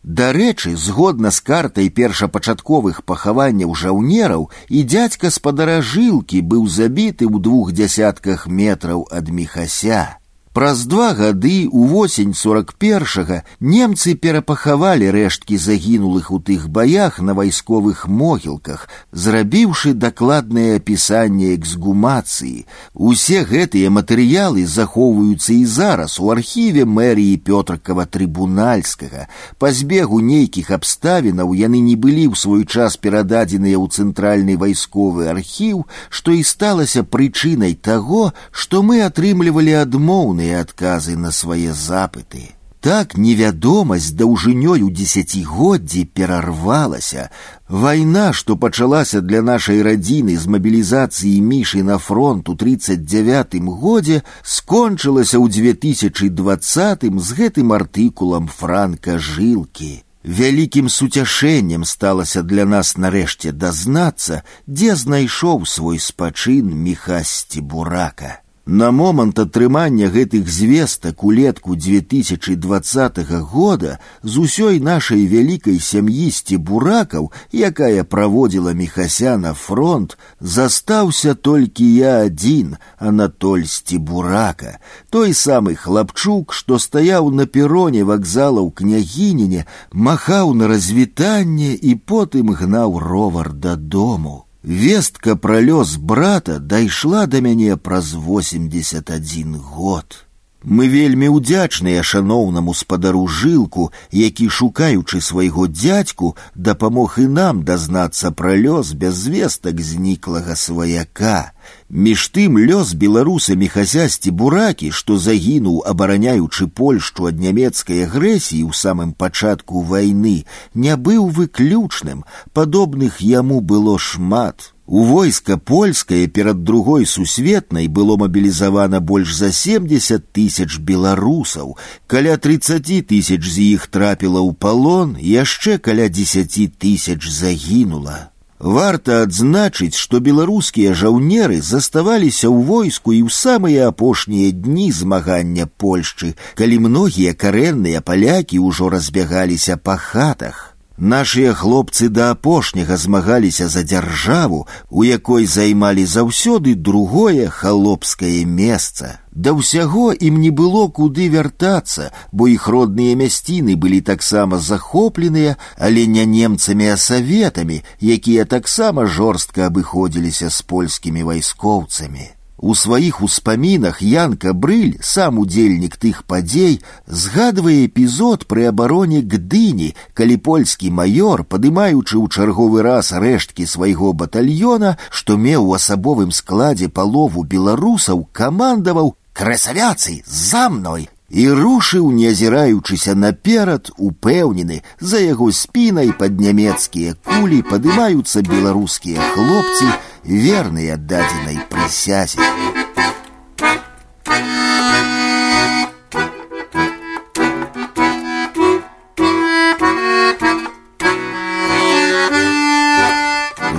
Дарэчы, згодна з картай першапачатковых пахаванняў жаўнераў і дзядзька спадара жылкі быў забіты ў двух дзясятках метраў ад міхася. Праз два гады у восень 41 немцы перапахавалі рэшткі загінулых у тых баях на вайсковых могілках, зрабіўшы дакладнае апісанне эксгумацыі. Усе гэтыя матэрыялы захоўваюцца і зараз у архіве мэріі Пётркава трыбунальскага. Па збегу нейкіх абставінаў яны не былі ў свой час перададзеныя ў цэнтральны вайсковы архіў, што і сталася прычынай таго, што мы атрымлівалі адмоўныя пэўныя адказы на свае запыты. Так невядомасць даўжынёй у дзесяцігоддзі перарвалася. Вайна, што пачалася для нашай радзіны з мабілізацыі мішы на фронт у 39 годзе, скончылася ў 2020 з гэтым артыкулам франка жылкі. Вялікім суцяшэннем сталася для нас нарэшце дазнацца, дзе знайшоў свой спачын міхасці бурака. На момант атрымання гэтых звестак улетку 2020 года з усёй нашай вялікай сям'і сцебуракаў, якая праводзіла мехася на фронт, застаўся толькі я адзін, Анатоль сцебурака, той самы хлапчук, што стаяў на пероне вакзала ў княгініне, махаў на развітанне і потым гнаў ровар дадому. Вестка пра лёс брата дайшла да мяне праз 81 год. Мы вельмі ўдзячныя шаноўнаму спадару жылку, які шукаючы свайго дзядзьку дапамог і нам дазнацца пра лёс без звестак зніклага сваяка. Між тым лёс беларусамі хазясці буракі, што загінуў, абараняючы Польшчу ад нямецкай агрэсіі ў самым пачатку вайны, не быў выключным, падобных яму было шмат. У войска польскае перад другой сусветнай было мабілізавана больш за 70 тысяч беларусаў, каля 30 тысяч з іх трапіла ў палон, яшчэ каля 10 тысяч загінула. Варта адзначыць, што беларускія жаўнеры заставаліся ў войску і ў самыя апошнія дні змагання Польшчы, калі многія карэнныя палякі ўжо разбягаліся па хатах. Нашыя хлопцы да апошняга змагаліся за дзяржаву, у якой займалі заўсёды другое халопскае месца. Да ўсяго ім не было куды вяртацца, бо іх родныя мясціны былі таксама захопленыя, але не немцамі, а саветамі, якія таксама жорстка абыходзіліся з польскімі вайскоўцамі. У сваіх успамінах Янка Брыль, сам удзельнік тых падзей, згадвае эпізод пры абароне Гдыні, калі польскі маёр, падымаючы ў чарговы раз рэшткі свайго батальёна, што меў у асабовым складзе палову беларусаў, камандаваў крэсавяцы за мной і рушыў, не азіраючыся наперад, упэўнены, за яго спінай пад нямецкія кулі падымаюцца беларускія хлопцы, верные дадзенай прысязе.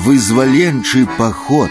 Вызваленчы паход.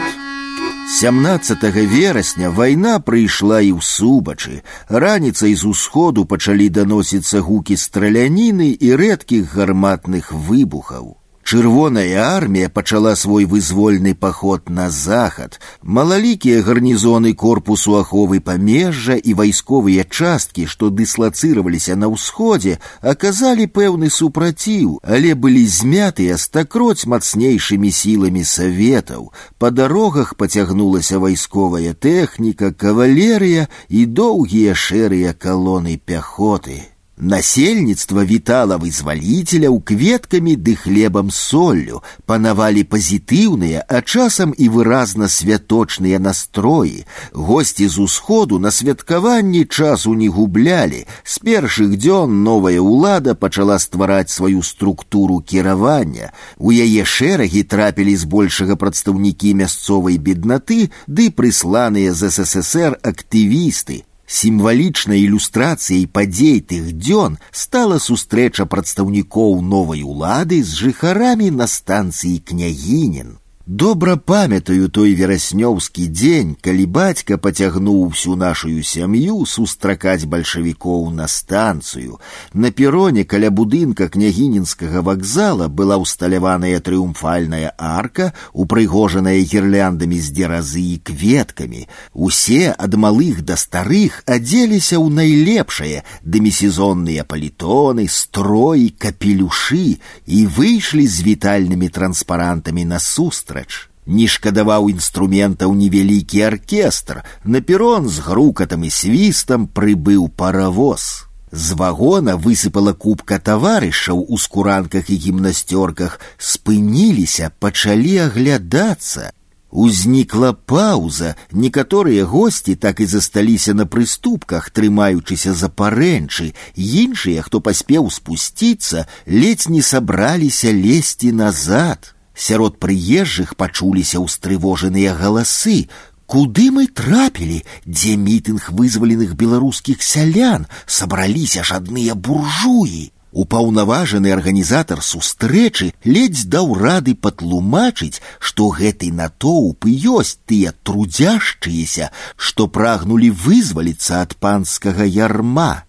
17 верасня вайна прыйшла і ў субачы. Раніцай з усходу пачалі даносіцца гукі страляніны і рэдкіх гарматных выбухаў. Чырвоная армія пачала свой вызвольны паход на захад. Малалікія гарнізоны корпусу аховы памежжа і вайсковыя часткі, што дыслацыраваліся на ўсходзе, аказалі пэўны супраціў, але былі змятыя стакроць мацнейшымі сіламі саветаў. Па дарогах пацягнулася вайсковая тэхніка, кавалерыя і доўгія шэрыя калоны пяхоты. Насельніцтва вітала вызваліцеляў кветкамі ды хлебам соллю, панавалі пазітыўныя, а часам і выразна святочныя настроі. Госці з усходу на святкаванні часу не гублялі. З першых дзён новая ўлада пачала ствараць сваю структуру кіравання. У яе шэрагі трапілі збольшага прадстаўнікі мясцовай беднаты ды прысланыя з ССР актывісты, Сімвалічнай ілюстрацыяй падзей тых дзён стала сустрэча прадстаўнікоў новай улады з жыхарамі на станцыі княгінін. Добра памятаю той вераснёўскі дзень, калі бацька пацягнуў всю нашую сям'ю сустракаць бальшавікоў на станцыю. На пероне каля будынка княгінінскага вакзала была ўсталяваная трыумфальная арка, упрыгожаная гірляндамі з дзеразы і кветкамі. Усе ад малых да старых адзеліся ў найлепшае дэмісезонныя палітоны, строі, капелюшы і выйшлі з вітальнымі транспарантамі на сустра насустрач. Не шкадаваў інструментаў невялікі аркестр, на перон з грукатам і свістам прыбыў паравоз. З вагона высыпала кубка таварышаў у скуранках і гімнасцёрках, спыніліся, пачалі аглядацца. Узнікла паўза, некаторыя госці так і засталіся на прыступках, трымаючыся за парэнчы, іншыя, хто паспеў спусціцца, ледзь не сабраліся лезці назад. Сярод прыезжых пачуліся ўстрывожаныя галасы. Куды мы трапілі, дзе мітынг вызваленых беларускіх сялян сабраліся ж адныя буржуі. Упаўнаважаны арганізатар сустрэчы ледзь даў рады патлумачыць, што гэты натоўп ёсць тыя трудзяшчыеся, што прагнулі вызваліцца ад панскага ярма.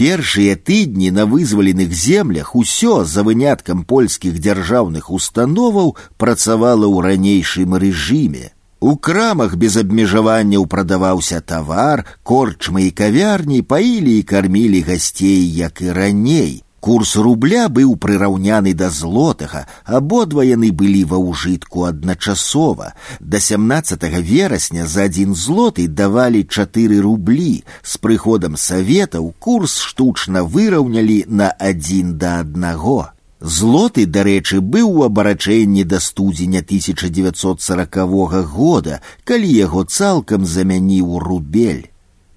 Першыя тыдні на вызваленых землях усё за выняткам польскіх дзяржаўных установаў працавала ў ранейшым рэжыме. У крамах без абмежаванняў прадаваўся тавар, корчмы і кавярні паілі і кармілі гасцей, як і раней. Курс рубля быў прыраўняны да злотага, абодва яны былі ва ўжытку адначасова. Да 17 верасня за адзін злоты давалі чатыры рублі. З прыходам саветаў курс штучна выраўнялі на адзін да аднаго. Злоты, дарэчы, быў у абарачэнні да студзеня 1940 года, калі яго цалкам замяніў рубель.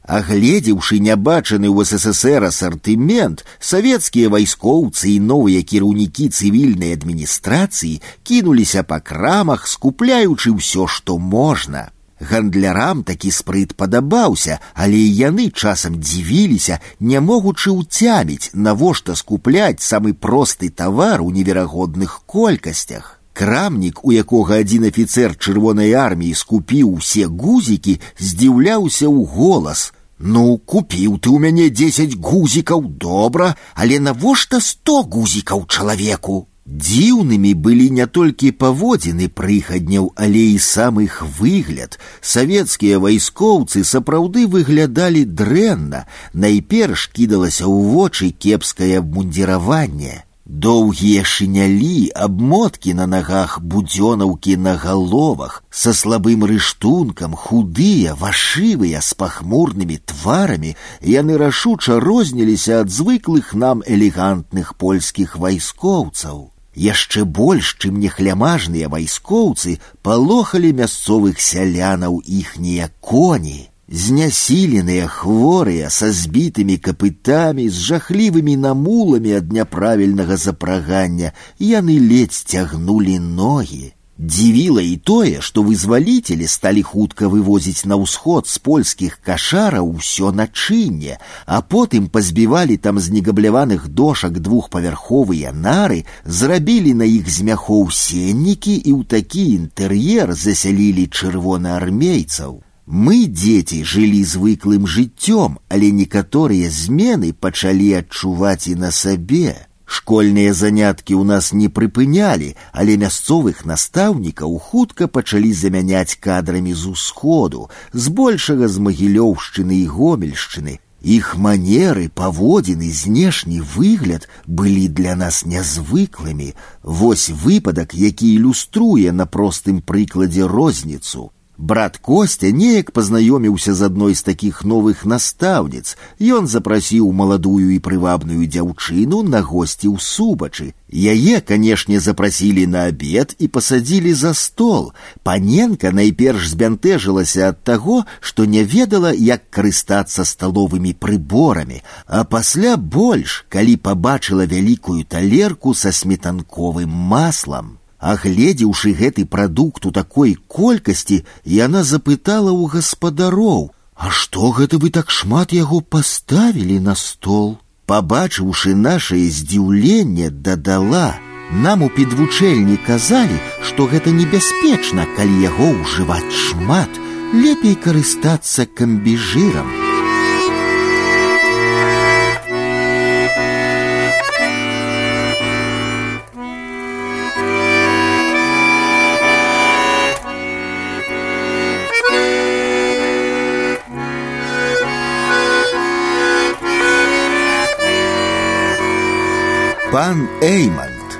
Агледзеўшы нябачаны ў ССР асартымент, савецкія вайскоўцы і новыя кіраўнікі цывільнай адміністрацыі кінуліся па крамах, скупляючы ўсё, што можна. Гандлярам такі спрыт падабаўся, але і яны часам дзівіліся, не могучы ўцяміць, навошта скупляць самы просты тавар у неверагодных колькасцях. Крамнік, у якога адзін афіцэр чырвонай арміі скупіў усе гузікі, здзіўляўся ў голас. Ну, купіў ты ў мяне дзесяць гузікаў добра, але навошта сто гузікаў чалавеку. Дзіўнымі былі не толькі паводзіны прыхадняў, але і сам іх выгляд. Савецкія вайскоўцы сапраўды выглядалі дрэнна. Найперш кідалася ў вочы кепскае абмундзіраванне. Доўгія шынялі, абмоткі на нагах, будзёнаўкі на галовах, са слабым рыштункам, худыя, вашывыя, з пахмурнымі тварамі, яны рашуча розніліся ад звыклых нам элегантных польскіх вайскоўцаў. Яшчэ больш, чым нехлямажныя вайскоўцы палохалі мясцовых сялянаў іхнія коні. Знясіленыя хворыя са збітымі капытамі, з жахлівымі намуламі ад няправільнага запрагання, яны ледзь цягнулі ногі. Дзівіла і тое, што вызваліцелі сталі хутка вывозіць на ўсход з польскіх кашараў усё начынне, а потым пазбівалі там з негабляваных дошак двухпавярховыя нары, зрабілі на іх з мяхоў сеннікі і ў такі інтэр'ер засялілі чырвонаармейцаў. Мы, дзеці, жылі звыклым жыццём, але некаторыя змены пачалі адчуваць і на сабе. Школьныя заняткі ў нас не прыпынялі, але мясцовых настаўнікаў хутка пачалі замяняць кадрамі з усходу, збольшага з магілёўшчыны і гомельшчыны. Іх манеры, паводзіны, знешні выгляд былі для нас нязвыклымі. Вось выпадак, які ілюструе на простым прыкладзе розніцу. Брат Костя неяк пазнаёміўся з адной з такіх новых настаўніц. Ён запрасіў маладую і прывабную дзяўчыну на госці ў субачы. Яе, канешне, запрасілі на абед і пасадзілі за стол. Паненка найперш збянтэжылася ад таго, што не ведала, як карыстацца сталовымі прыборамі, а пасля больш, калі пабачыла вялікую талерку са сметанковым маслам. Агледзеўшы гэты прадукт у такой колькасці, яна запытала ў гаспадароў: « А што гэта вы так шмат яго паставілі на стол? Пабачыўшы нашае здзіўленне, дадала: « Нам у підвучэльні казалі, што гэта небяспечна, калі яго ўжываць шмат, лепей карыстацца камбіжырам. пан Эйманд.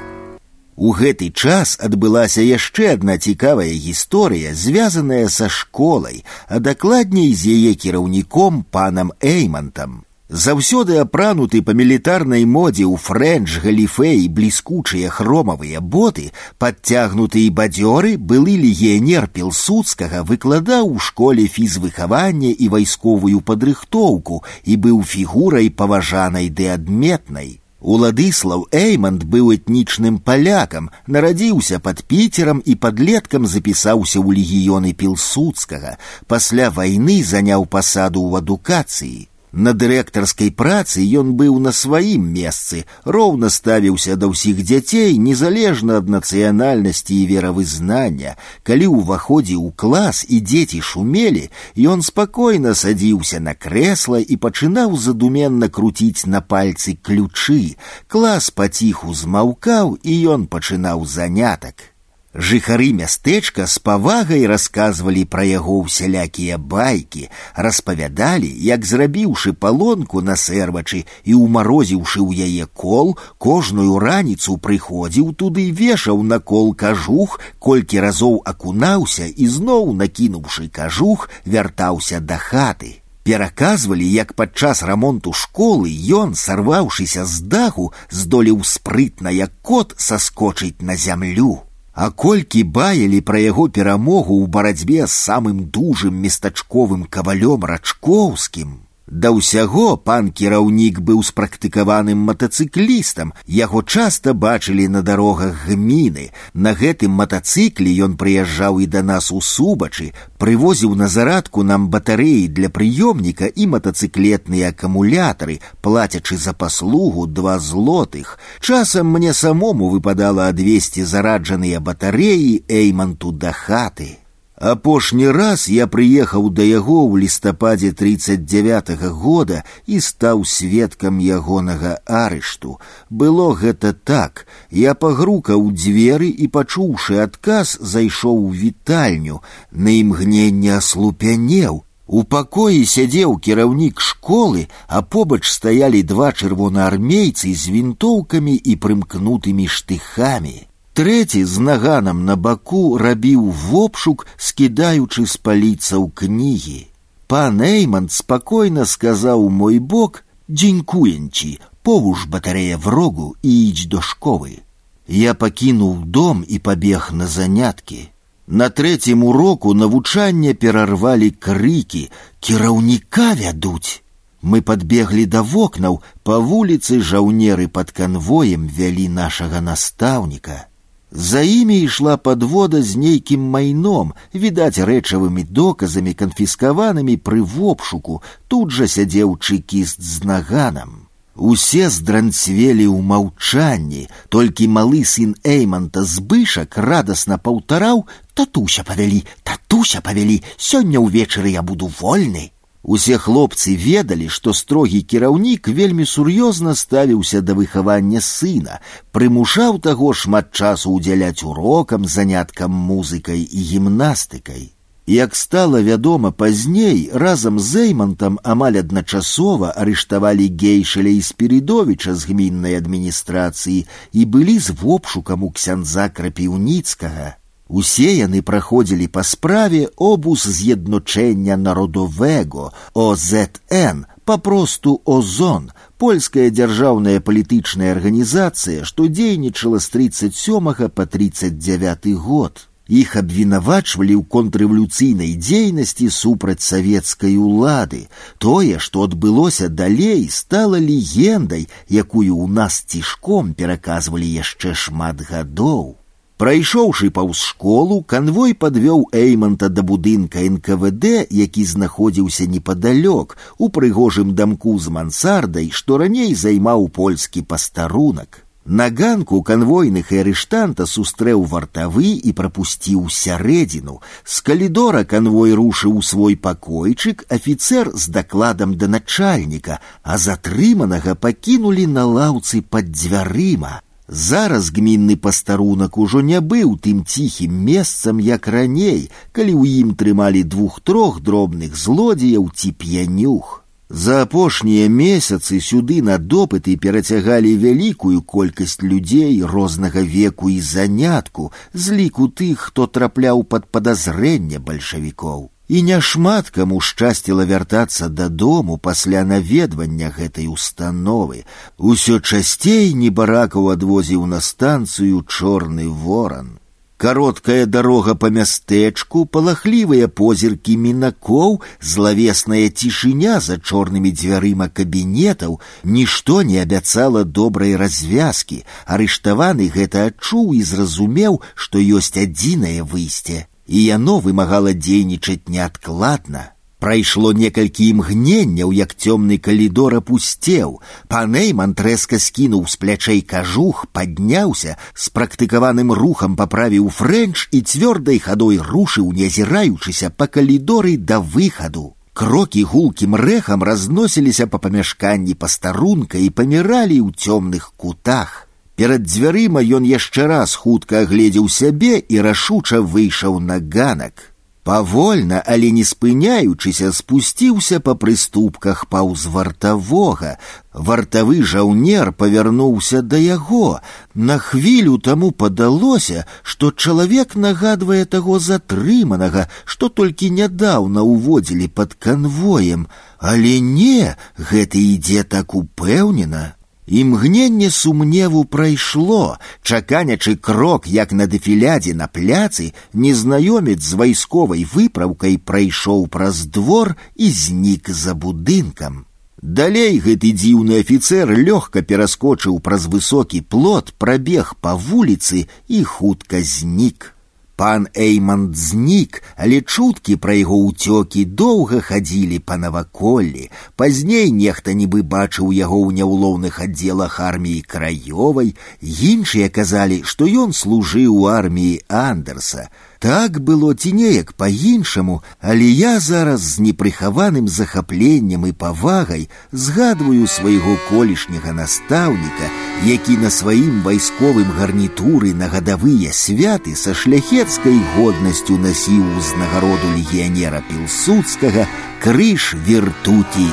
У гэты час адбылася яшчэ адна цікавая гісторыя, звязаная са школай, а дакладней з яе кіраўніком панам Эймантам. Заўсёды апрануты па мілітарнай модзе ў фрэнч, галіфе і бліскучыя хромавыя боты, падцягнуты і бадзёры, былы легіянер пілсудскага выкладаў у школе фізвыхавання і вайсковую падрыхтоўку і быў фігурай паважанай ды адметнай. Уладыслаў Эйманд быў этнічным палякам, нарадзіўся пад піцерам і падлеткам запісаўся ў легіёны пілсудскага. Пасля вайны заняў пасаду ў адукацыі. На дырэктарскай працы ён быў на сваім месцы, роўна ставіўся да ўсіх дзяцей незалежна ад нацыянальнасці і веравызнання. Калі ўваходзіў у клас і дзеці шумелі, ён спакойна садзіўся на крэсла і пачынаў задуменна круціць на пальцы ключы. Клас паціху змаўкаў і ён пачынаў занятак. Жыхары мястэчка з павагай расказвалі пра яго ўсялякія байкі, распавядалі, як зрабіўшы палонку на сэрвачы і ўмарозіўшы ў яе кол, кожную раніцу прыходзіў туды вешаў на кол кажух, колькі разоў акунаўся і зноў накінуўшы кажух, вяртаўся да хаты. Пераказвалі, як падчас рамонту школы ён, сарваўшыся з даху, здолеў спрытна, як кот саскочыць на зямлю. А колькі баялі пра яго перамогу ў барацьбе з самым дужым местачковым кавалём рачкоўскім, Да ўсяго пан кіраўнік быў спрактыкаваным матацыклістам, яго часта бачылі на дарогах гміны. На гэтым матацыкле ён прыязджаў і да нас у субачы, прывозіў на зарадку нам батарэі для прыёмніка і матацыклетныя акумулятары, плацячы за паслугу два злотых. Часам мне самому выпадала адвесці зараджаныя батарэі эйманту да хаты. Апошні раз я прыехаў да яго ў лістападзе 39 -го года і стаў сведкам ягонага арышту. Было гэта так. Я пагрукаў дзверы і, пачуўшы адказ, зайшоў у вітальню, на імгненне аслупянеў. У пакоі сядзеў кіраўнік школы, а побач стаялі два чырвонаармейцы з вінтоўкамі і прымкнутымі штыхамі. Трэці з наганам на баку рабіў вопшук, скідаючы з паліцаў кнігі. Пан Эйман спакойна сказаў мой бок: «Дзенькуенчі, повуж батарея в рогу і ідź до школы. Я пакінуў дом і пабег на заняткі. На трэцім уроку навучання перарвалі крыкі, кіраўніка вядуць. Мы подбеглі да вокнаў, па вуліцы жаўнеры пад канвоем вялі нашага настаўніка. За імі ішла подвода з нейкім майном, відаць рэчавымі доказамі канфіскаванымі пры вопшуку, тут жа сядзеў чыкіст з наганам. Усе здранцвелі ў маўчанні, толькі малы сын Эйманта збышак радасна паўтараў: татуся павялі, татуся павялі, сёння ўвечары я буду вольны. Усе хлопцы ведалі, што строгі кіраўнік вельмі сур'ёзна ставіўся да выхавання сына, прымушаў таго шмат часу ўдзяляць урокам, заняткам музыкай і гімнастыкай. Як стала вядома пазней, разам з Эймантам амаль адначасова арыштавалі гейшаля і спірідовіча з гміннай адміністрацыі і былі з вопшукам у ксяндза крапіўніцкага. Усе яны праходзілі па справе обуз з'ядночэння народовего ОЗН, папросту озон, польская дзяржаўная палітычная арганізацыя, што дзейнічала з 37 па 39 год. Іх абвінавачвалі ў контррэвалюцыйнай дзейнасці супраць савецкай улады. Тое, што адбылося далей, стала легендай, якую ў нас цішком пераказвалі яшчэ шмат гадоў. Прайшоўшы паўз школу, канвой падвёў Эйманта да будынка НКВД, які знаходзіўся непадалёк у прыгожым дамку з мансардай, што раней займаў польскі пастарунак. На ганку канвойных і арыштанта сустрэў вартавы і прапусціў сярэдзіну. З калідора канвой рушыў свой пакойчык афіцэр з дакладам да начальніка, а затрыманага пакінулі на лаўцы пад дзвярыма. Зараз гмінны пастарунак ужо не быў тым ціхім месцам, як раней, калі ў ім трымалі двух-трох дробных злодзеяў ці п'янюх. За апошнія месяцы сюды на допыты перацягалі вялікую колькасць людзей рознага веку і занятку з ліку тых, хто трапляў пад падазрэнне бальшавікоў. І няшмат каму шчасціла вяртацца дадому пасля наведвання гэтай установы. Усё часцей небаракаў адвозіў на станцыю чорны воран. Короткая дорога по мястэчку, палахлівыя позіркі мінакоў, злавесная цішыня за чорнымі дзвярыма кабінетаў, нішто не абяцала добрай развязкі. Арыштаваны гэта адчуў і зразумеў, што ёсць адзінае выйсце, і яно вымагала дзейнічаць неадкладна. Прайшло некалькі імгненняў, як цёмны калідор апусцеў. Панэйман трэска скінуў з плячэй кажух, падняўся, з практыкаваным рухам паправіў фрэнч і цвёрдай хадой рушыў, не азіраючыся па калідоры да выхаду. Крокі гулкім рэхам разносіліся па памяшканні пастарунка і паміралі ў цёмных кутах. Перад дзвярыма ён яшчэ раз хутка агледзеў сябе і рашуча выйшаў на ганак. Павольна, але не спыняючыся, спусціўся па прыступках паўз вартавога. Вартавы жаўнер павярнуўся да яго. На хвілю таму падалося, што чалавек нагадвае таго затрыманага, што толькі нядаўна ўводзілі пад канвоем, але не, гэты ідзе так упэўнена. Імгненне сумневу прайшло, чаканячы крок, як на дэфілядзе на пляцы, незнаёмец з вайсковай выпраўкай прайшоў праз двор і знік за будынкам. Далей гэты дзіўны афіцэр лёгка пераскочыў праз высокі плот, прабег па вуліцы і хутка знік. Пан Эйман знік, але чуткі пра яго ўцёкі доўга хадзілі па наваколлі. Пазней нехта нібы бачыў яго ў няўлоўных аддзелах арміі краёвай, іншыя казалі, што ён служыў у арміі Андерса. Так было ці неяк па-іншаму, але я зараз з непрыхаваным захапленнем і павагай згадваю свайго колішняга настаўніка, які на сваім вайсковым гарнітуры на гадавыя святы са шляхецкай годнасцю насіў узнагароду легіянера пілсудскага крыж вертуті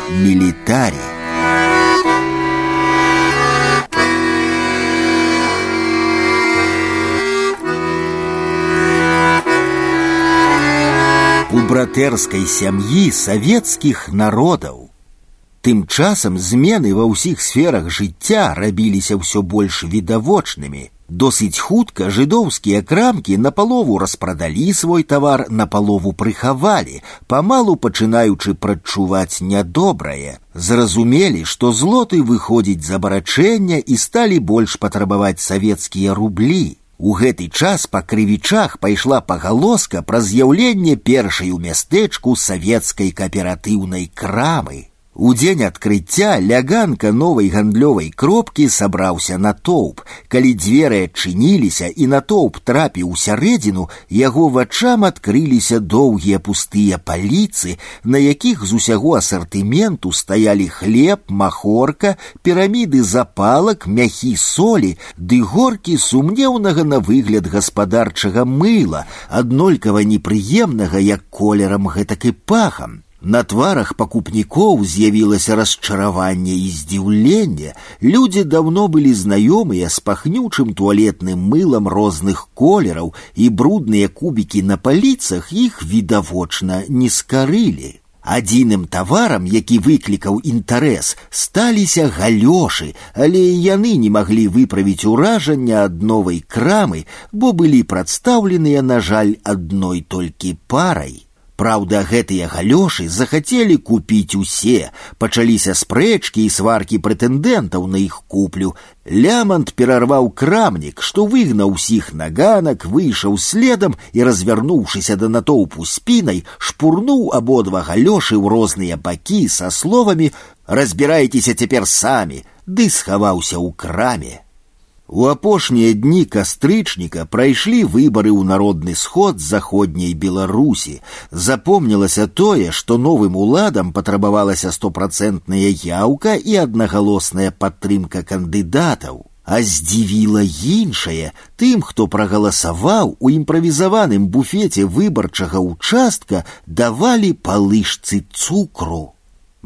мілітарі. братэрскай сям'і савецкіх народаў. Тым часам змены ва ўсіх сферах жыцця рабіліся ўсё больш відавочнымі. Досыць хутка жыдоўскія крамкі напалову распрадалі свой тавар, напалову прыхавалі, памалу пачынаючы прадчуваць нядобрае. Зразумелі, што злоты выходзіць з абарачэння і сталі больш патрабаваць савецкія рублі. У гэты час па крывічах пайшла пагалоска пра з'яўленне першай у мястэчку савецкай кааператыўнай крамы. У дзень адкрыцця ляганка новай гандлёвай кропкі сабраўся натоўп. Калі дзверы адчыніліся і натоўп трапіў у сярэдзіну, яго вачам адкрыліся доўгія пустыя паліцы, на якіх з усяго асартыменту стаялі хлеб, махорка, піраміды запалак, мяхі солі, ды горкі сумнеўнага на выгляд гаспадарчага мыла, аднолькава непрыемнага як колерам гэтак і пахам. На тварах пакупнікоў з'явілася расчараванне і здзіўленне. Людзі даўно былі знаёмыя з пахнючым туалетным мылам розных колераў, і брудныя кубікі на паліцах іх відавочна не скарылі. Адзіным таварам, які выклікаў інтарэс, сталіся галёшы, але яны не маглі выправіць уражання ад новай крамы, бо былі прадстаўленыя, на жаль, адной толькі парай. Праўда, гэтыя галёшы захацелі купіць усе, пачаліся спрэчкі і сваркі прэтэндэнтаў на іх куплю. Лямант перарваў крамнік, што выгнаў усіх на ганак, выйшаў следам і, развярнуўшыся да натоўпу спінай, шпурнуў абодва галёшы ў розныя бакі са словамі: « Разбірайцеся цяпер самі, ды схаваўся ў краме. У апошнія дні кастрычніка прайшлі выбары ў народны сход заходняй Беларусі. Запомнілася тое, што новым уладам патрабавалася стопрацэнтная яўка і аднагалосная падтрымка кандыдатаў. А здзівіла іншае тым, хто прагаласаваў у імправізаваным буфеце выбарчага участка давалі палышцы цукру.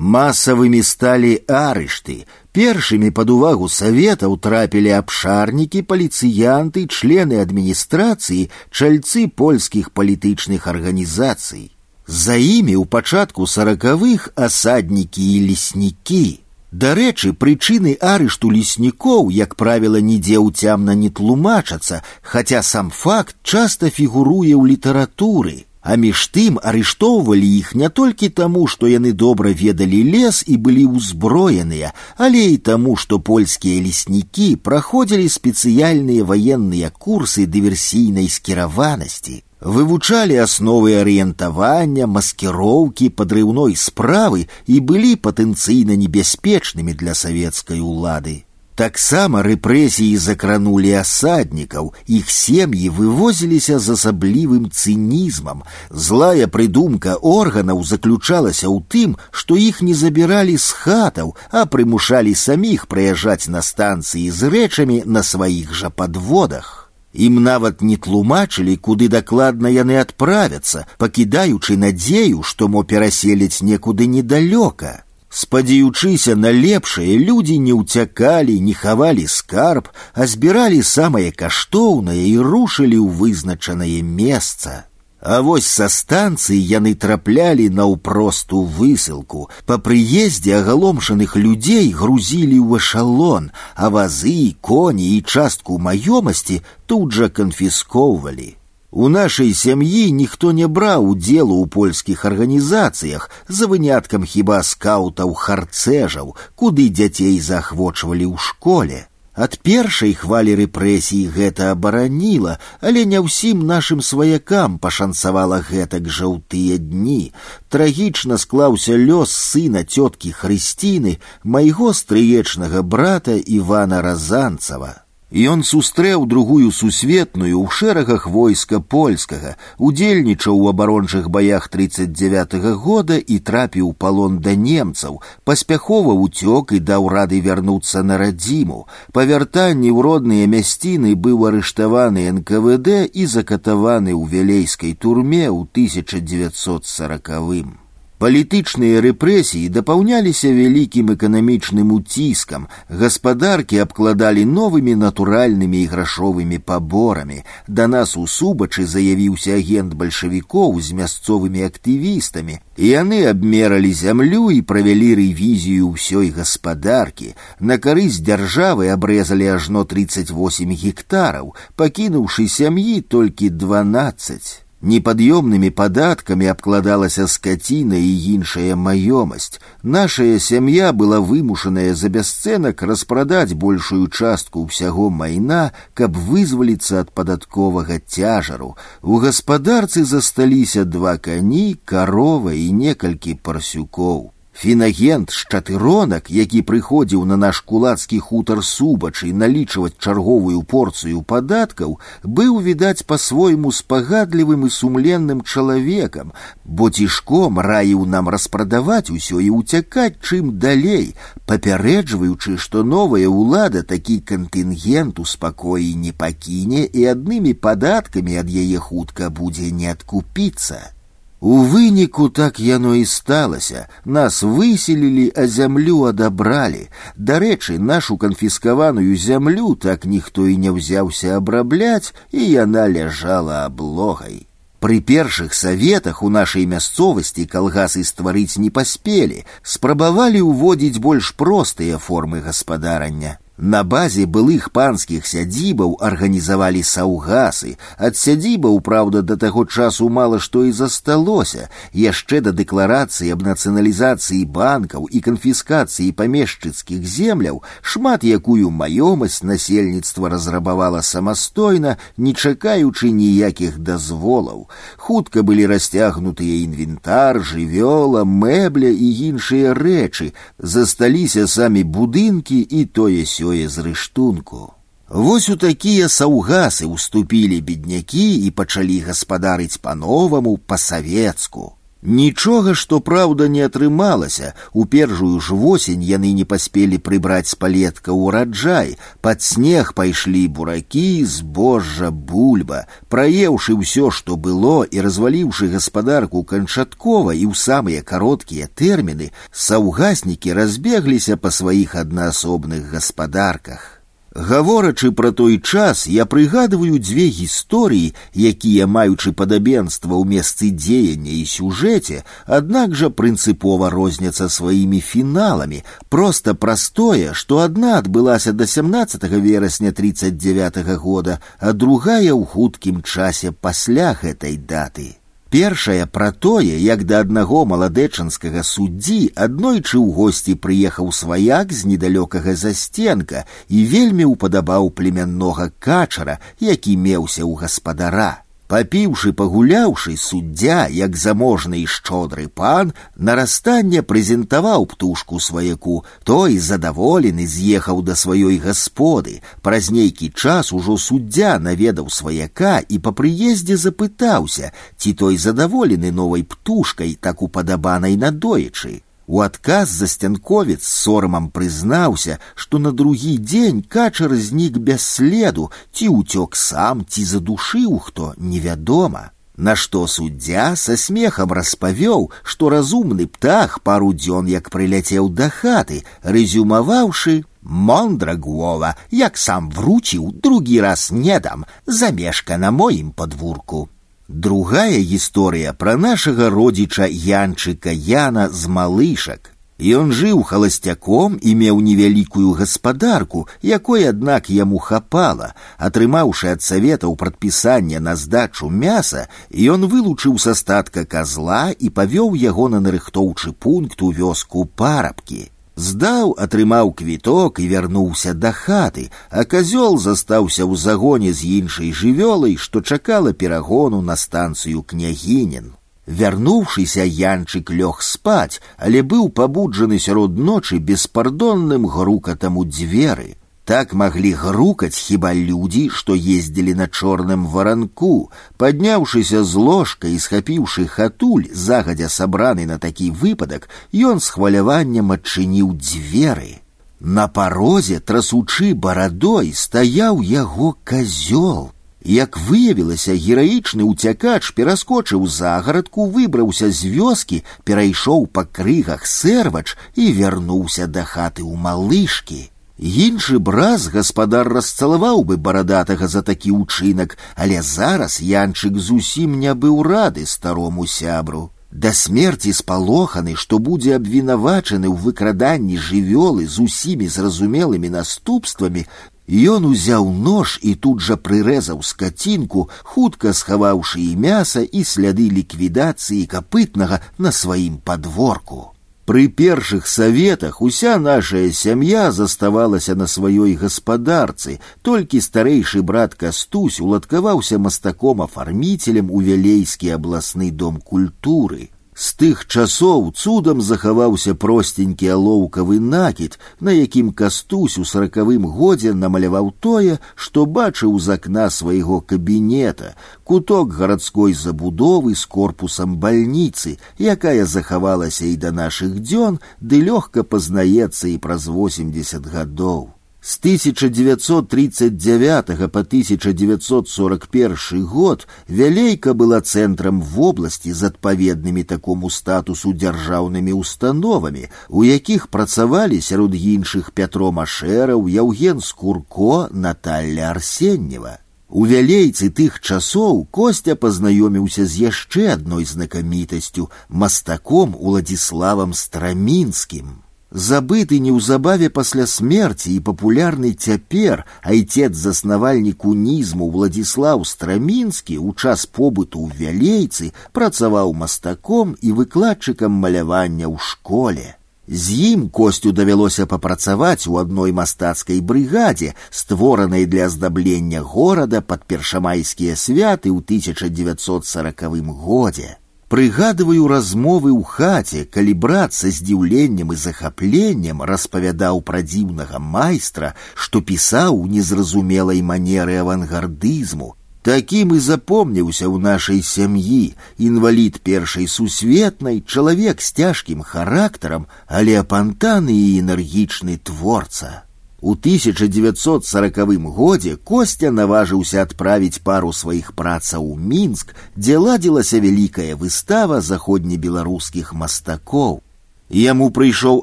Масавымі сталі арышты. Першымі пад увагу саветаў трапілі абшарнікі, паліцыянты, члены адміністрацыі, чальцы польскіх палітычных арганізацый. За імі ў пачатку саракавых асаднікі і леснікі. Дарэчы, прычыны арышту леснікоў, як правіла, нідзе ўцямна не тлумачацца, хаця сам факт часта фігуруе ў літаратуры. А між тым арыштоўвалі іх не толькі таму, што яны добра ведалі лес і былі ўзброеныя, але і таму, што польскія леснікі праходзілі спецыяльныя ваенныя курсы дыверсійнай скіраванасці. Вывучалі асновы арыентавання, маскіроўкі, падрыўной справы і былі патэнцыйна небяспечнымі для савецкай улады. Таксама рэпрэсіі закранулі асаднікаў, іх сем'і вывозіліся з асаблівым цынізмам. Злая прыдумка органаў заключалася ў тым, што іх не забіралі з хатаў, а прымушалі саміх прыязджаць на станцыі з рэчамі на сваіх жа падводах. Ім нават не тлумачылі, куды дакладна яны адправяцца, пакідаючы надзею, што мо пераселіць некуды недалёка. Спадзяючыся на лепшае, людзі не ўцякалі, не хавалі скарб, а збіралі самае каштоўнае і рушылі ў вызначанае месца. А вось са станцыі яны траплялі наўпросту высылку. Па прыездзе агаломшаных людзей грузілі ў эшалон, а вазы, коні і частку маёмасці тут жа канфіскоўвалі. У нашай сям'і ніхто не браў удзелу ў польскіх арганізацыях за выняткам хіба скаўтаў харцэжаў, куды дзяцей заахвочвалі ў школе. Ад першай хвалі рэпрэсій гэта абараніла, але не ўсім нашым сваякам пашанцавала гэтак жа ў тыя дні. Трагічна склаўся лёс сына цёткі Хрысціны, майго стрыечнага брата Івана Разанцава. Ён сустрэў другую сусветную ў шэрагах войска польскага, удзельнічаў у абарончых баях 39 -го года і трапіў палон да немцаў, паспяхова ўцёк і даў рады вярнуцца на радзіму. Па вяртанні ў родныя мясціны быў арыштаваны НКВД і закатаваны ў вялейскай турме ў 1940. -ым. Палітычныя рэпрэсіі дапаўняліся вялікім эканамічным уціскам, гаспадаркі абкладалі новымі натуральнымі і грашовымі паборамі. Да нас у субачы заявіўся агент бальшавікоў з мясцовымі актывістамі. Яны абмералі зямлю і правялі рэвізію ўсёй гаспадаркі. На карысць дзяржавы абрэзалі ажно 38 гектараў, пакінуўшы сям'і толькі 12. Непад'ёмнымі падаткамі абкладалася скаціна і іншая маёмасць. Нашая сям'я была вымушаная за бясцэнак распрадаць большую частку ўсяго майна, каб вызваліцца ад падатковага цяжару. У гаспадарцы засталіся два кані, карова і некалькі парсюкоў. Фінагент шчатыронак, які прыходзіў на наш кулацкі хутар субачы налічваць чарговую порцыю падаткаў, быў відаць па-свойму спагадлівым і сумленным чалавекам, бо цішком раіў нам распрадаваць усё і ўцякаць чым далей, папярэджваючы, што новая ўлада такі кантынгент у спакоі не пакіне і аднымі падаткамі ад яе хутка будзе не адкупіцца. У выніку так яно і сталася. Нас выселілі, а зямлю адабралі. Дарэчы, нашу канфіскаваную зямлю так ніхто і не ўзяўся абрабляць, і яна ляжала аблогай. Пры першых саветах у нашай мясцовасці калгасы стварыць не паспелі, спрабавалі ўводзіць больш простыя формы гаспадарання. На базе былых панскіх сядзібаў арганізавалі саўгасы. Ад сядзібаў, праўда, да таго часу мала што і засталося. Яшчэ да дэкларацыі аб нацыяналізацыі банкаў і канфіскацыі памешчыцкіх земляў шмат якую маёмасць насельніцтва разрабавала самастойна, не чакаючы ніякіх дазволаў. Хутка былі расцягнутыя інвентар, жывёла, мэбля і іншыя рэчы. Засталіся самі будынкі і тое сё ўсёе з рыштунку. Вось у такія саўгасы ўступілі беднякі і пачалі гаспадарыць па-новаму па-савецку. Нічога, што праўда не атрымалася. У першую ж восень яны не паспелі прыбраць з палетка ўраджай. Пад снег пайшлі буракі, збожжа, бульба. Праеўшы ўсё, што было і разваліўшы гаспадарку канчаткова і ў самыя кароткія тэрміны, саўгаснікі разбегліся па сваіх аднаасобных гаспадарках. Гаворачы пра той час, я прыгадываю дзве гісторыі, якія, маючы падабенства ў месцы дзеяння і сюжэце, аднак жа прынцыпова розняцца сваімі фіналамі, проста праз што адна адбылася да 17 верасня 39 -го года, а другая ў хуткім часе пасля гэтай даты. Першая пра тое, як да аднаго маладэчанскага суддзі аднойчы ў госці прыехаў сваяк з недалёкага засценка і вельмі ўпадабаў племяннога качара, які меўся ў гаспадара. Папіўшы пагуляўшы суддзя, як заможны і шчодры пан, нарастання прэзентаваў птушку сваяку, той задаволены з'ехаў да сваёй гасподы. Праз нейкі час ужо суддзя наведаў сваяка і па прыездзе запытаўся, ці той задаволены новай птушкай так упадабанай надоечы. У адказ застянковец сорамам прызнаўся, што на другі дзень качар знік без следу, ці ўцёк сам, ці задушыў хто невядома. Нашто суддзя са смехам распавёў, што разумны птах пару дзён як прыляцеў да хаты, рэзюмаваўшы: Мондра Гуова, як сам вручіў, другі раз не дам, замешка на моім падвурку. Другая гісторыя пра нашага родзіча янчыка Яна з малышак. Ён жыў халасцяком і меў невялікую гаспадарку, якой, аднак яму хапала. Атрымаўшы ад саветаў прадпісання на здачу мяса, ён вылучыў са статка казла і павёў яго на нарыхтоўчы пункт у вёску парабкі. Здаў, атрымаў квіток і вярнуўся да хаты, а казёл застаўся ў загоне з іншай жывёлай, што чакала перагону на станцыю княгінін. Вярнуўшыся янчык лёг спаць, але быў пабуджаны сярод ночы беспардонным грукатам у дзверы. Так могли грукаць хіба людзі, што ездзілі на чорным варанку, падняўшыся з ложка і схапіўшы хатуль, загадзя сабраны на такі выпадак, ён з хваляваннем адчыніў дзверы. На парозе, трасучы барадой, стаяў яго казёл. Як выявілася, гераічны ўцякач пераскочыў загарадку, выбраўся з вёскі, перайшоў па крыгах сэрвач і вярнуўся да хаты ў малышкі. Іншы браз гаспадар расцалаваў бы барадатага за такі ўчынак, але зараз янчык зусім не быў рады старому сябру. Да смерці спалоханы, што будзе абвінавачаны ў выкраданні жывёлы з усімі зразумелымі наступствамі, ён узяў нож і тут жа прырэзаў скацінку, хутка схаваўшы і мяса і сляды ліквідацыі капытнага на сваім падворку. Пры першых саветах уся нашая сям'я заставалася на сваёй гаспадарцы, толькі старэйшы брат кастусь уладкаваўся мастаком афарміцелем у вялейскі абласны дом культуры. З тых часоў цудам захаваўся простенькі алоўкавы накід, на якім кастусь у сорокавым годзе намаляваў тое, што бачыў з акна свайго кабінета, куток гарадской забудовы з корпусам бальніцы, якая захавалася і да нашых дзён, ды лёгка пазнаецца і праз 80 гадоў. С 1939 по 1941 год Вялейка была цэнтрам вобласці з адпаведнымі такому статусу дзяржаўнымі установамі, у якіх працавалі сярод іншых Пятро Машэраў, Яўген Скурко, Наталья Арсеннева. У вялейцы тых часоў Костя пазнаёміўся з яшчэ адной знакамітасцю мастаком Уладзіславам Страмінскім. Забыты неўзабаве пасля смерці і папулярны цяпер айцец заснавальнік унізму Владзіслаў Страмінскі ў час побыту ў вялейцы працаваў мастаком і выкладчыкам малявання ў школе. З ім косцю давялося папрацаваць у адной мастацкай брыгадзе, створанай для аздаблення горада пад першамайскія святы ў 1940 годзе. Прыгадываю размовы ў хаце, калі брат са здзіўленнем і захапленнем распавядаў пра дзіўнага майстра, што пісаў у незразумелай манеры авангардызму. Такім і запомніўся ў нашай сям'і інвалід першай сусветнай, чалавек з цяжкім характарам, але апантаны і энергічны творца. У 1940 годзе Костя наважыўся адправіць пару сваіх працаў у мінск, дзе ладзілася вялікая выстава заходнебеларускіх мастакоў. Яму прыйшоў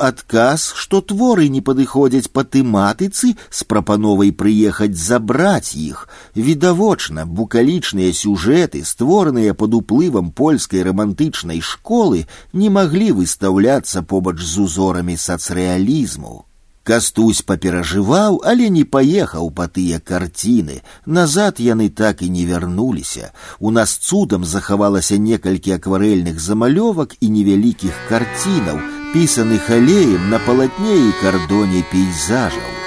адказ, што творы не падыходзяць па тэматыцы з прапановай прыехаць забраць іх. Відавочна, букалічныя сюжэты, створаныя пад уплывам польскай рамантычнай школы, не маглі выстаўляцца побач з узорамі сацрэалізму. Кастусь паперажываў, але не паехаў па тыя карціны. Назад яны так і не вярнуліся. У нас цудам захавалася некалькі акварэльных замалёвак і невялікіх карцінаў, пісаных алеем на палатне і кардоне пейзажаў.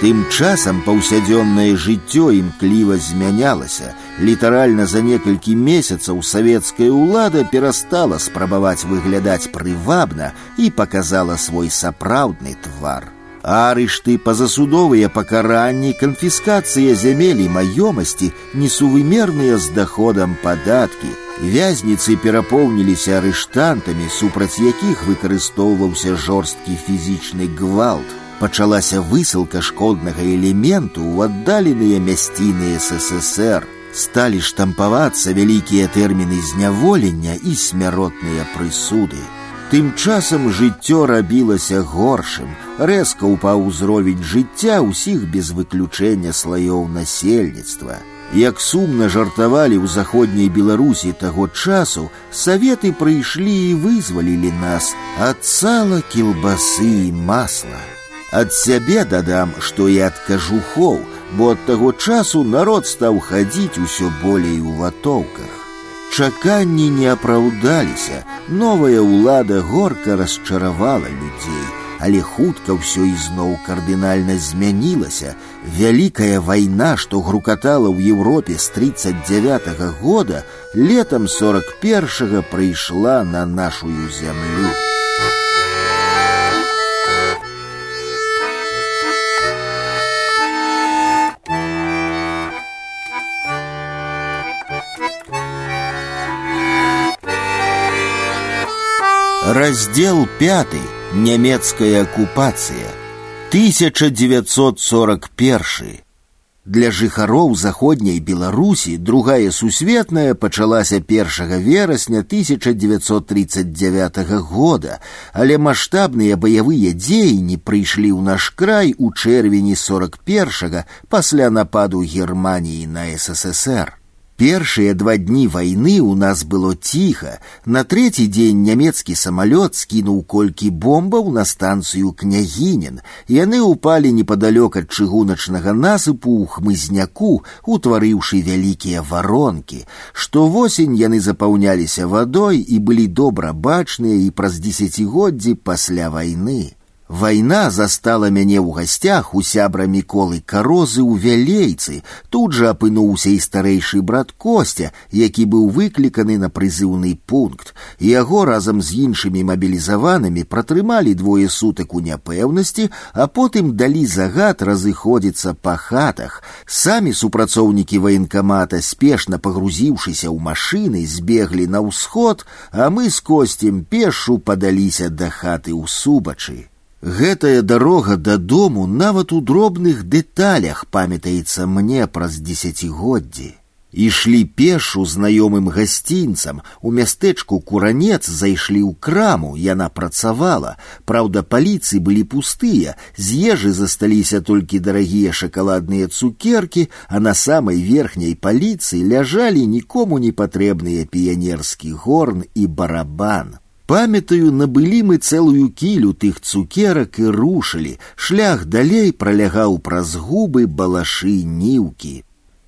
Тым часам паўсядзённае жыццё імкліва змянялася. Літаральна за некалькі месяцаў савецкая ўлада перастала спрабаваць выглядаць прывабна і паказала свой сапраўдны твар. Арышты, пазасудовыя пакаранні, канфіскацыя зямель і маёмасці, несувымерныя з даходам падаткі. Вязніцы перапоўніліся арыштантамі, супраць якіх выкарыстоўваўся жорсткі фізічны гвалт пачалася высылка шкоднага элементу ў аддаленыя мясціны ССР. Сталі штампавацца вялікія тэрміны зняволення і смяротныя прысуды. Тым часам жыццё рабілася горшым, рэзка ўпаў узровень жыцця ўсіх без выключэння слаёў насельніцтва. Як сумна жартавалі ў заходняй Беларусі таго часу, саветы прыйшлі і вызвалілі нас ад сала, кілбасы і масла. Ад сябе дадам, што і ад кажухоў, бо ад таго часу народ стаў хадзіць усё болей у ватоўках. Чаканні не апраўдаліся, новая ўлада горка расчаравала людзей, але хутка ўсё ізноў кардынальна змянілася. Вялікая вайна, што грукатала ў Еўропе з 39 -го года, летам 41 прыйшла на нашую зямлю. Раздел 5. Нямецкая акупацыя. 1941. Для жыхароў заходняй Беларусі другая сусветная пачалася 1 верасня 1939 года, але маштабныя баявыя дзеянні прыйшлі ў наш край у чэрвені 41 пасля нападу Германіі на ССР. Першыя два дні вайны ў нас было ціха. На трэці дзень нямецкі самалёт скінуў колькі бомбаў на станцыю княгінін. Яны ўпалі непадалёк ад чыгуначнага насыпу ў хмызняку, утварыўшы вялікія варонкі. Штовосень яны запаўняліся вадой і былі добра бачныя і праз дзесяцігоддзі пасля вайны. Вайна застала мяне ў гасцях у сябра міколы карозы ў вялейцы. Тут жа апынуўся і старэйшы брат Костя, які быў выкліканы на прызыўны пункт. Яго разам з іншымі мабілізаванымі пратрымалі двое сутак у няпэўнасці, а потым далі загад разыходзіцца па хатах. Самі супрацоўнікі ваенкамата, спешна пагрузіўшыся ў машыны, збеглі на ўсход, а мы з косцем пешу падаліся да хаты ў субачы. Гэтая дарога дадому нават у дробных дэталях памятаецца мне праз дзесяцігоддзі. Ішлі пешу знаёмым гасцінцам, у мястэчку куранец зайшлі ў краму, яна працавала. Праўда, паліцы былі пустыя, з ежы засталіся толькі дарагія шакаладныя цукеркі, а на самай верхняй паліцы ляжалі нікому не патрэбныя піянерскі горн і барабан. Памятаю, набылі мы цэлую кілю тых цукерак і рушылі. Шлях далей пралягаў праз губы балашы ніўкі.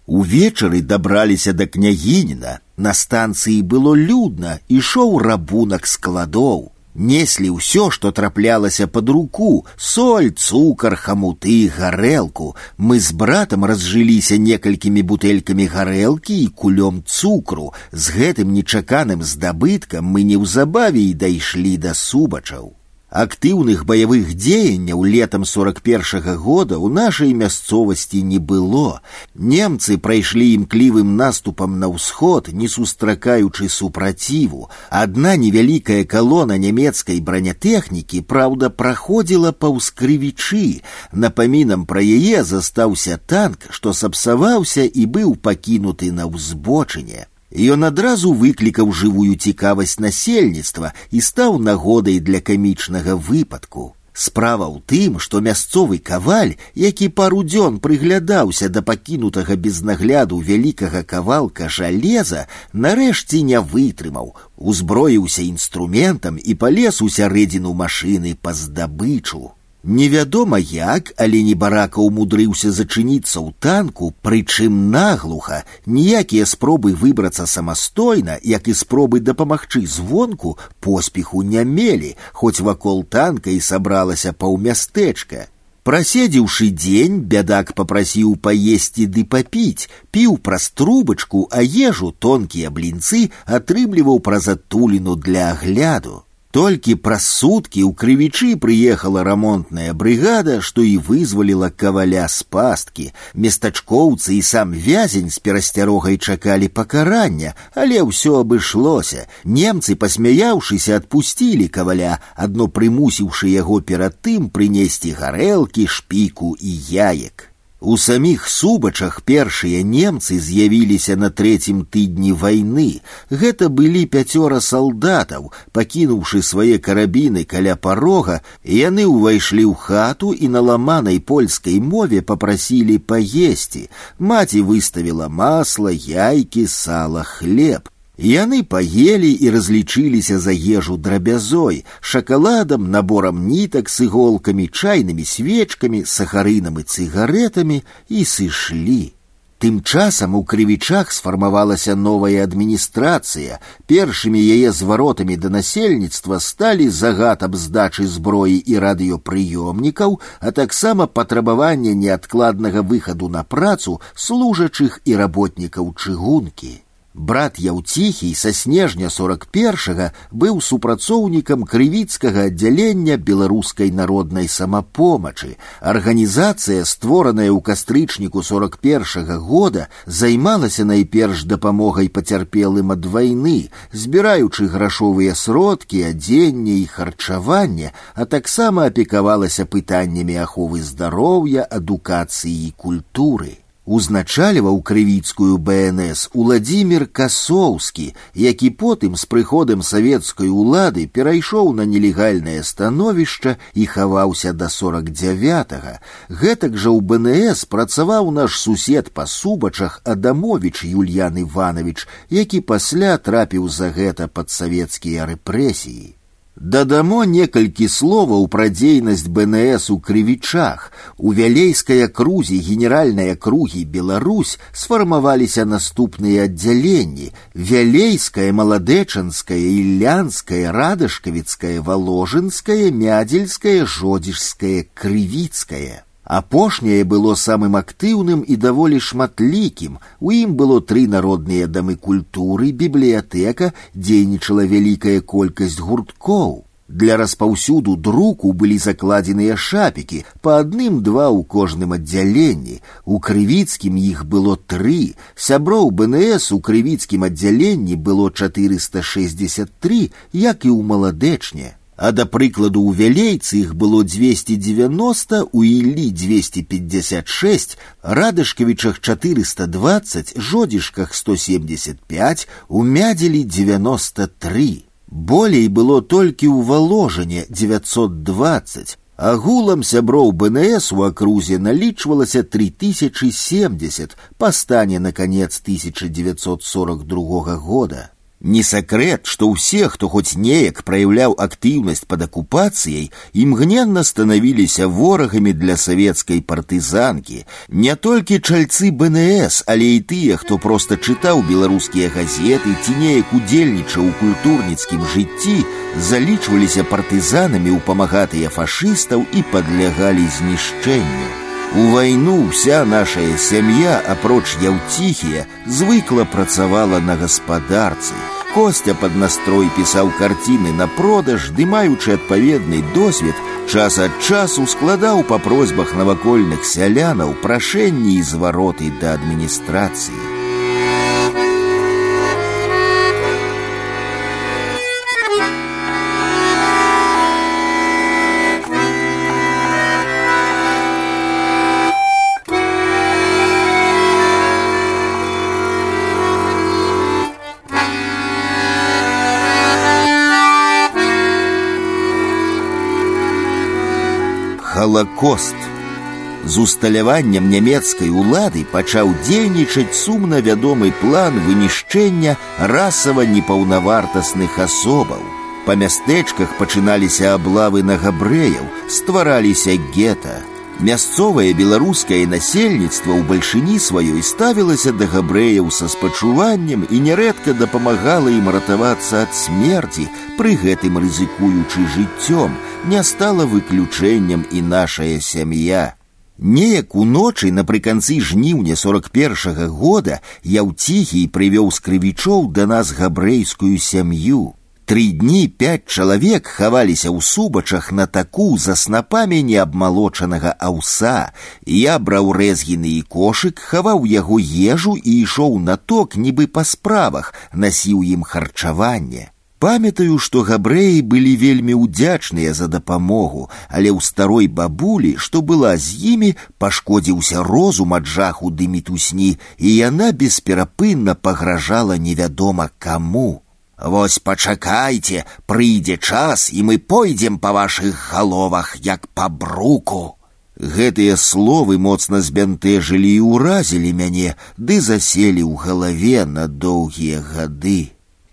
Увечары дабраліся да княгініна. На станцыі было людна, ішоў рабунак складоў. Неслі ўсё, што траплялася под руку: соль, цукар, хамуты, гарэлку. Мы з братам разжыліся некалькімі бутэлькамі гарэлкі і кулём цукру. З гэтым нечаканым здабыткам мы неўзабаве і дайшлі да субачаў. Актыўных баявых дзеянняў летам 41 -го года ў нашай мясцовасці не было. Немцы прайшлі імклівым наступам на ўсход, не сустракаючы супраціву. Адна невялікая калона нямецкай бранятэхнікі, праўда, праходзіла паўз крывічы. Напамінам пра яе застаўся танк, што сапсаваўся і быў пакінуты на ўзбочыне. Ён адразу выклікаў жывую цікавасць насельніцтва і стаў нагодай для камічнага выпадку. Справа ў тым, што мясцовы каваль, які пару дзён прыглядаўся да пакінутага без нагляду вялікага кавалка жалеза, нарэшце не вытрымаў, узброіўся інструментам і палез у сярэдзіну машыны па здабычу. Невядома як, але небарака ўмудрыўся зачыніцца ў танку, прычым наглуха, ніякія спробы выбрацца самастойна, як і спробы дапамагчы звонку поспеху не мелі, хоць вакол танка і сабралася паўмястэчка. Праседзіўшы дзень, бядак попрасіў паесці ды папіць, піў праз трубачку, а ежу тонкія блінцы атрымліваў праз адтуліну для агляду. Толькі праз суткі ў крывічы прыехала рамонтная брыгада, што і вызваліла каваля з пасткі. Местачкоўцы і сам вязень з перасцярогай чакалі пакарання, але ўсё абышлося. Немцы, пасмяяўшыся, адпусцілі каваля, адно прымусіўшы яго перад тым прынесці гарэлкі, шпіку і яек. У саміх субачах першыя немцы з'явіліся на трэцім тыдні вайны. Гэта былі пяцёра салдатаў, пакінуўшы свае карабіны каля парога, яны ўвайшлі ў хату і на ламанай польскай мове попрасілі паесці. Маці выставіла масла, яйкі, сала, хлеб. Яны паелі і разлічыліся за ежу драбязой, шакаладам, наборам нітак с іголкамі, чайнымі свечкамі, сахарынам і цыгаретамі і сышлі. Тым часам у крывічах сфармавалася новая адміністрацыя. Першымі яе зваротамі да насельніцтва сталі загад аб здачы зброі і радыёпрыёмнікаў, а таксама патрабаванне неадкладнага выхаду на працу служачых і работнікаў чыгункі. Брат Яўціхій са снежня 41 быў супрацоўнікам крывіцкага аддзялення беларускай народнай самапомачы. Арганізацыя, створаная ў кастрычніку 41 -го года, займалася найперш дапамогай пацярпелым ад вайны, збіраючы грашовыя сродкі, адзенне і харчаванне, а таксама апекавалася пытаннямі аховы здароўя, адукацыі і культуры. Узначальваў крывіцкую БНС Уладзімир Касоўскі, які потым з прыходам савецкай улады перайшоў на нелегальнае становішча і хаваўся да 49. Гэтак жа ў БНС працаваў наш сусед па субачах Адамович Юльян Іванович, які пасля трапіў за гэта пад савецкія рэпрэсіі. Дадамо некалькі словаў пра дзейнасць БНС у крывічах. У вялейскай акрузе генеральныя кругі Беларусь сфармаваліся наступныя аддзяленні: вялейская, маладэчанская, ілянская, радашкавіцкая, валожынская, мядзельская, жодзішская, крывіцкая. Апошняе было самым актыўным і даволі шматлікім. У ім было тры народныя дамы культуры, бібліятэка, дзейнічала вялікая колькасць гурткоў. Для распаўсюду друку былі закладзеныя шапікі, па адным два ў кожным аддзяленні. У крывіцкім іх было тры. Сяброў БНС у крывіцкім аддзяленні было 463, як і ў маладэчне. А да прыкладу у вялейцы іх было 290, у Іллі 256, радышкавічах 420, жодзішках 175, у мядзелі 93. Болей было толькі ў валожане 920. Агулам сяброў БНС у акрузе налічвалася 3070 па стане на канец 1942 года. Не сакрэт, што ўсе, хто хоць неяк праяўляў актыўнасць пад акупацыяй, імгненна станавіліся ворагамі для савецкай партызанкі. Не толькі чальцы БНС, але і тыя, хто проста чытаў беларускія газеты ці неяк удзельнічаў у культурніцкім жыцці, залічваліся партызанамі ў памагатыя фашыстаў і падлягалі знішчэнню. У вайну вся нашая сям'я, апроч яўціхія, звыкла працавала на гаспадарцы. Костя под настрой пісаў карціны на продаж, ды маючы адпаведны досвед, час ад часу складаў па просьбах навакольных сялянаў прашэнні і звароты да адміністрацыі. Халакост. З усталяваннем нямецкай улады пачаў дзейнічаць сумна вядомы план вынішчэння расава непаўнавартасных асобаў. Па мястэчках пачыналіся аблавы на габрэяў, ствараліся гета. Мясцовае беларускае насельніцтва ў бальшыні сваёй ставілася да габрэяў са спачуваннем і нярэдка дапамагала ім ратавацца ад смерці, пры гэтым рызыкуючы жыццём, не стала выключэннем і нашая сям'я. Неяк уночы напрыканцы жніўня 41 -го года яўціхій прывёў з крывічоў да нас габрэйскую сям'ю. Тры дні пять чалавек хаваліся ў субачах на таку за снапамі неабмалочанага аўса. Я браў рэзгіны і кошык, хаваў яго ежу і ішоў на ток, нібы па справах, насіў ім харчаванне. Памятаю, што габрэі былі вельмі ўдзячныя за дапамогу, але ў старой бабулі, што была з імі, пашкодзіўся розум ад жаху ды мітусні, і яна бесперапынна пагражала невядома каму. Вось пачакайце, прыйдзе час, і мы пойдзем па вашых галовах, як па бруку. Гэтыя словы моцна збянтэжылі і ўразілі мяне, ды заселі ў галаве на доўгія гады.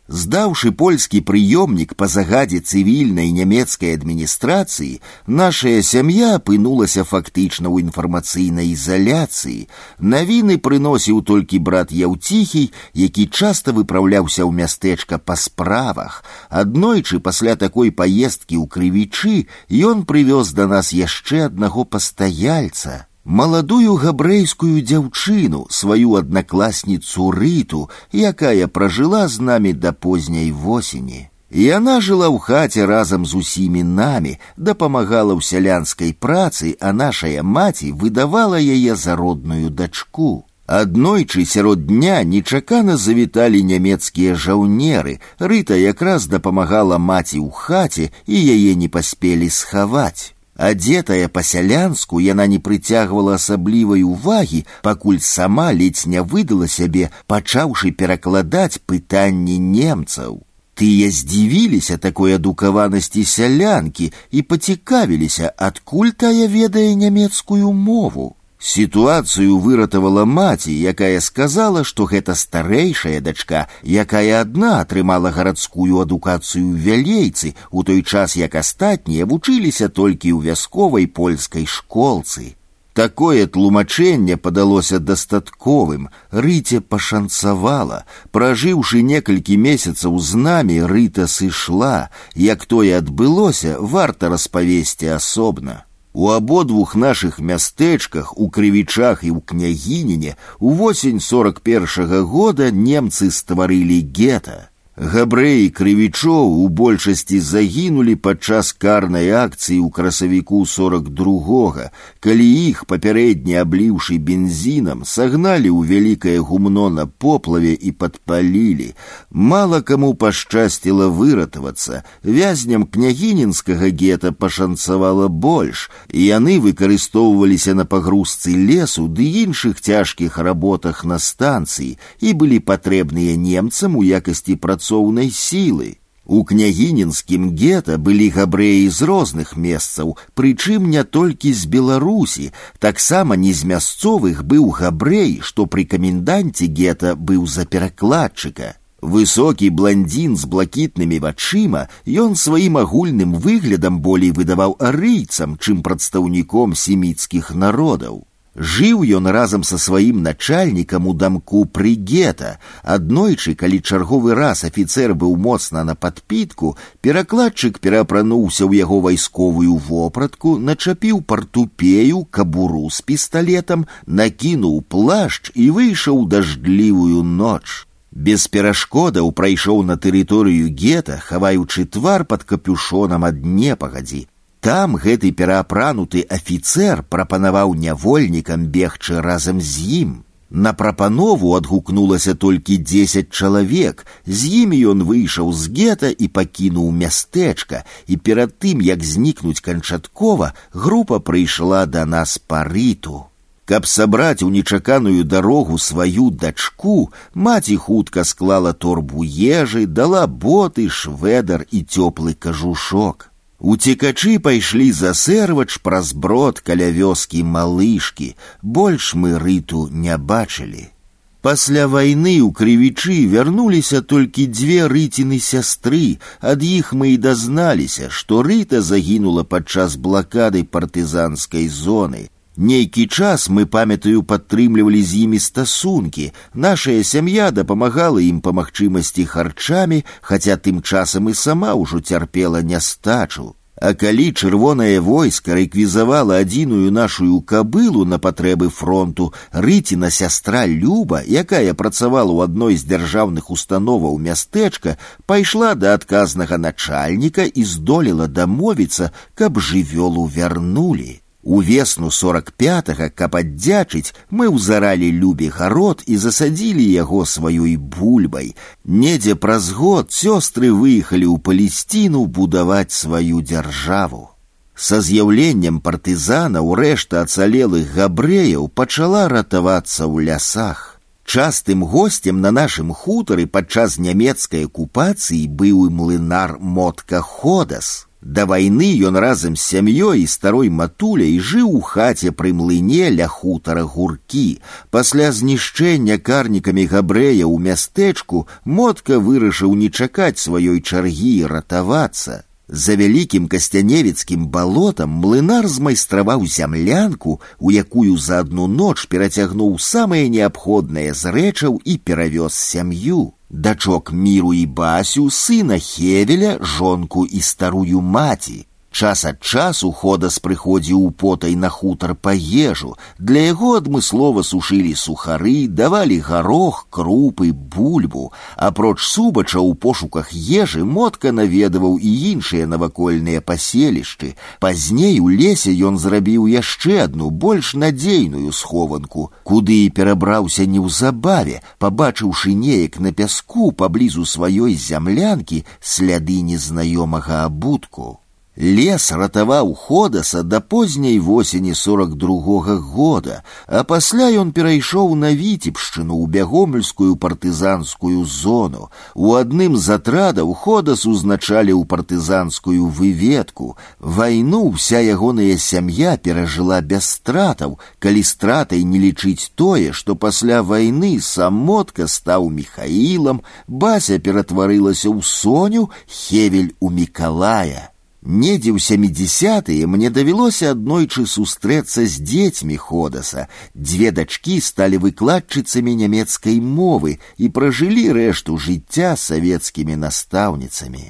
Здаўшы польскі прыёмнік па загадзе цывільнай нямецкай адміністрацыі, нашая сям'я апынулася фактычна ў інфармацыйнай ізаляцыі. Навіны прыносіў толькі брат Яўціхій, які часта выпраўляўся ў мястэчка па справах. Аднойчы пасля такой паездкі ў крывічы ён прывёз да нас яшчэ аднаго пастаяльца маладую габрэйскую дзяўчыну сваю аднакласніцу рыту якая пражыла з намі да позняй восені яна жыла ў хаце разам з усімі намі дапамагала ў сялянскай працы а нашая маці выдавала яе за родную дачку аднойчы сярод дня нечакана завіталі нямецкія жаўнеры рыта якраз дапамагала маці ў хаце і яе не паспелі схаваць Адзетая па-сялянску яна не прыцягвала асаблівай увагі, пакуль сама ледзь не выдала сябе, пачаўшы перакладаць пытанні немцаў. Тыя здзівіліся такой адукаванасці сялянкі і пацікавіліся, адкуль тая ведае нямецкую мову. Сітуацыю выратавала маці, якая сказала, што гэта старэйшая дачка, якая адна атрымала гарадскую адукацыю вялейцы, у той час як астатнія вучыліся толькі ў вясковай польскай школцы. Такое тлумачэнне падалося дастатковым, рыце пашанцавала, пражыўшы некалькі месяцаў з намі рыта сышла, як тое адбылося, варта распавесці асобна. У абодвух нашых мястэчках у крывічах і ў княгініне увосень сорок першага года немцы стварылі гета. Габрэі крывічоў у большасці загінулі падчас карнай акцыі ў красавіку сорок другога, калі іх папярэдне абліўшы бензінам сагналі ў вялікае гумно на поплаве і падпалілі. Мала каму пашчасціла выратавацца, вязням княгінінскага гета пашанцавала больш, і яны выкарыстоўваліся на пагрузцы лесу ды іншых цяжкіх работах на станцыі і былі патрэбныя немцам у якасці працоўных працоўнай сілы. У княгінінскім гета былі габрэі з розных месцаў, прычым не толькі з Беларусі, таксама не з мясцовых быў габрэй, што пры каменданце гета быў за перакладчыка. Высокі бландзін з блакітнымі вачыма ён сваім агульным выглядам болей выдаваў арыйцам, чым прадстаўніком семіцкіх народаў. Жыў ён разам са сваім начальнікам у дамку прыгета. Аднойчы, калі чарговы раз афіцэр быў моцна на падпітку, перакладчык пераапрануўся ў яго вайсковую вопратку, начапіў партупею, кабуру з пісталетам, накінуў плашч і выйшаў дажджлівую ноч. Без перашкодаў прайшоў на тэрыторыю гета, хаваючы твар пад капюшонам ад непагадзі. Там гэты пераапрануты афіцэр прапанаваў нявольнікам бегчы разам з ім. На прапанову адгукнулася толькі дзесяць чалавек. З імі ён выйшаў з гета і пакінуў мястэчка, і перад тым, як знікнуць канчаткова, група прыйшла да нас па рыту. Каб сабраць у нечаканую дарогу сваю дачку, маці хутка склала торбу ежы, дала боты, шведар і цёплы кажушок. Уцекачы пайшлі за сэрвач праз брод каля вёскі малышкі, больш мы рыту не бачылі. Пасля вайны ў крывічы вярнуліся толькі дзве рыціны сястры, ад іх мы і дазналіся, што рыта загінула падчас блакады партызанскай зоны, Нейкі час мы памятаю падтрымлівалі з імі стасункі. Нашая сям'я дапамагала ім па магчымасці харчамі, хаця тым часам і сама ўжо цярпела нястачу. А калі чырвонае войска рэквізавала адзіную нашую кабылу на патрэбы фронту, рыціна сястра Люба, якая працавала ў адной з дзяржаўных установаў мястэчка, пайшла да адказнага начальніка і здолела дамовіцца, каб жывёлу вярнулі. У весну сорок пятага, каб аддзячыць, мы ўзаралі любі гарод і засадзілі яго сваёй бульбай. Недзе праз год сёстры выехалі ў палесціну будаваць сваю дзяржаву. Са з'яўленнем партызанаў рэшта ацалелых габрэяў пачала ратавацца ў лясах. Частым гостем на нашым хутары падчас нямецкай акупацыі быў і млынар мотка ходас. Да вайны ён разам з сям'ёй і старой матуляй жыў у хаце пры млыне ля хутара гуркі. Пасля знішчэння карнікамі габрэя ў мястэчку мотка вырашыў не чакаць сваёй чаргі і ратавацца. За вялікім касцяневіцкім балотам млынар змайстраваў зямлянку, у якую за адну ноч перацягнуў самае неабходнае з рэчаў і перавёз сям'ю дачок міру і басю, сына хевеля, жонку і старую маці. Час ад часу ходас прыходзіў у потай на хутар па ежу. Для яго адмыслова сушылі сухары, давалі гарох, крупы, бульбу. Апроч субача ў пошуках ежы мотка наведаваў і іншыя навакольныя паселішчы. Пазней у лесе ён зрабіў яшчэ адну больш надзейную схованку, куды і перабраўся неўзабаве, пабачыўшы неяк на пяску паблізу сваёй зямлянкі сляды незнаёмага абутку. Лес ратаваў ходаса да позняй восені сорок другога года, а пасля ён перайшоў на віцебшчыну ў бягомельскую партызанскую зону. У адным з атрадаў ходас узначалі ў партызанскую выведку. Вайну вся ягоная сям'я перажыла без стратаў, калі стратай не лічыць тое, што пасля вайны самотка стаў михаілам, бася ператварылася ў соню, хевель у мікалая. Недзе ў сямідзясятые мне давялося аднойчы сустрэцца з дзецьмі ходаса. Дзве дачкі сталі выкладчыцамі нямецкай мовы і пражылі рэшту жыцця савецкімі настаўніцамі.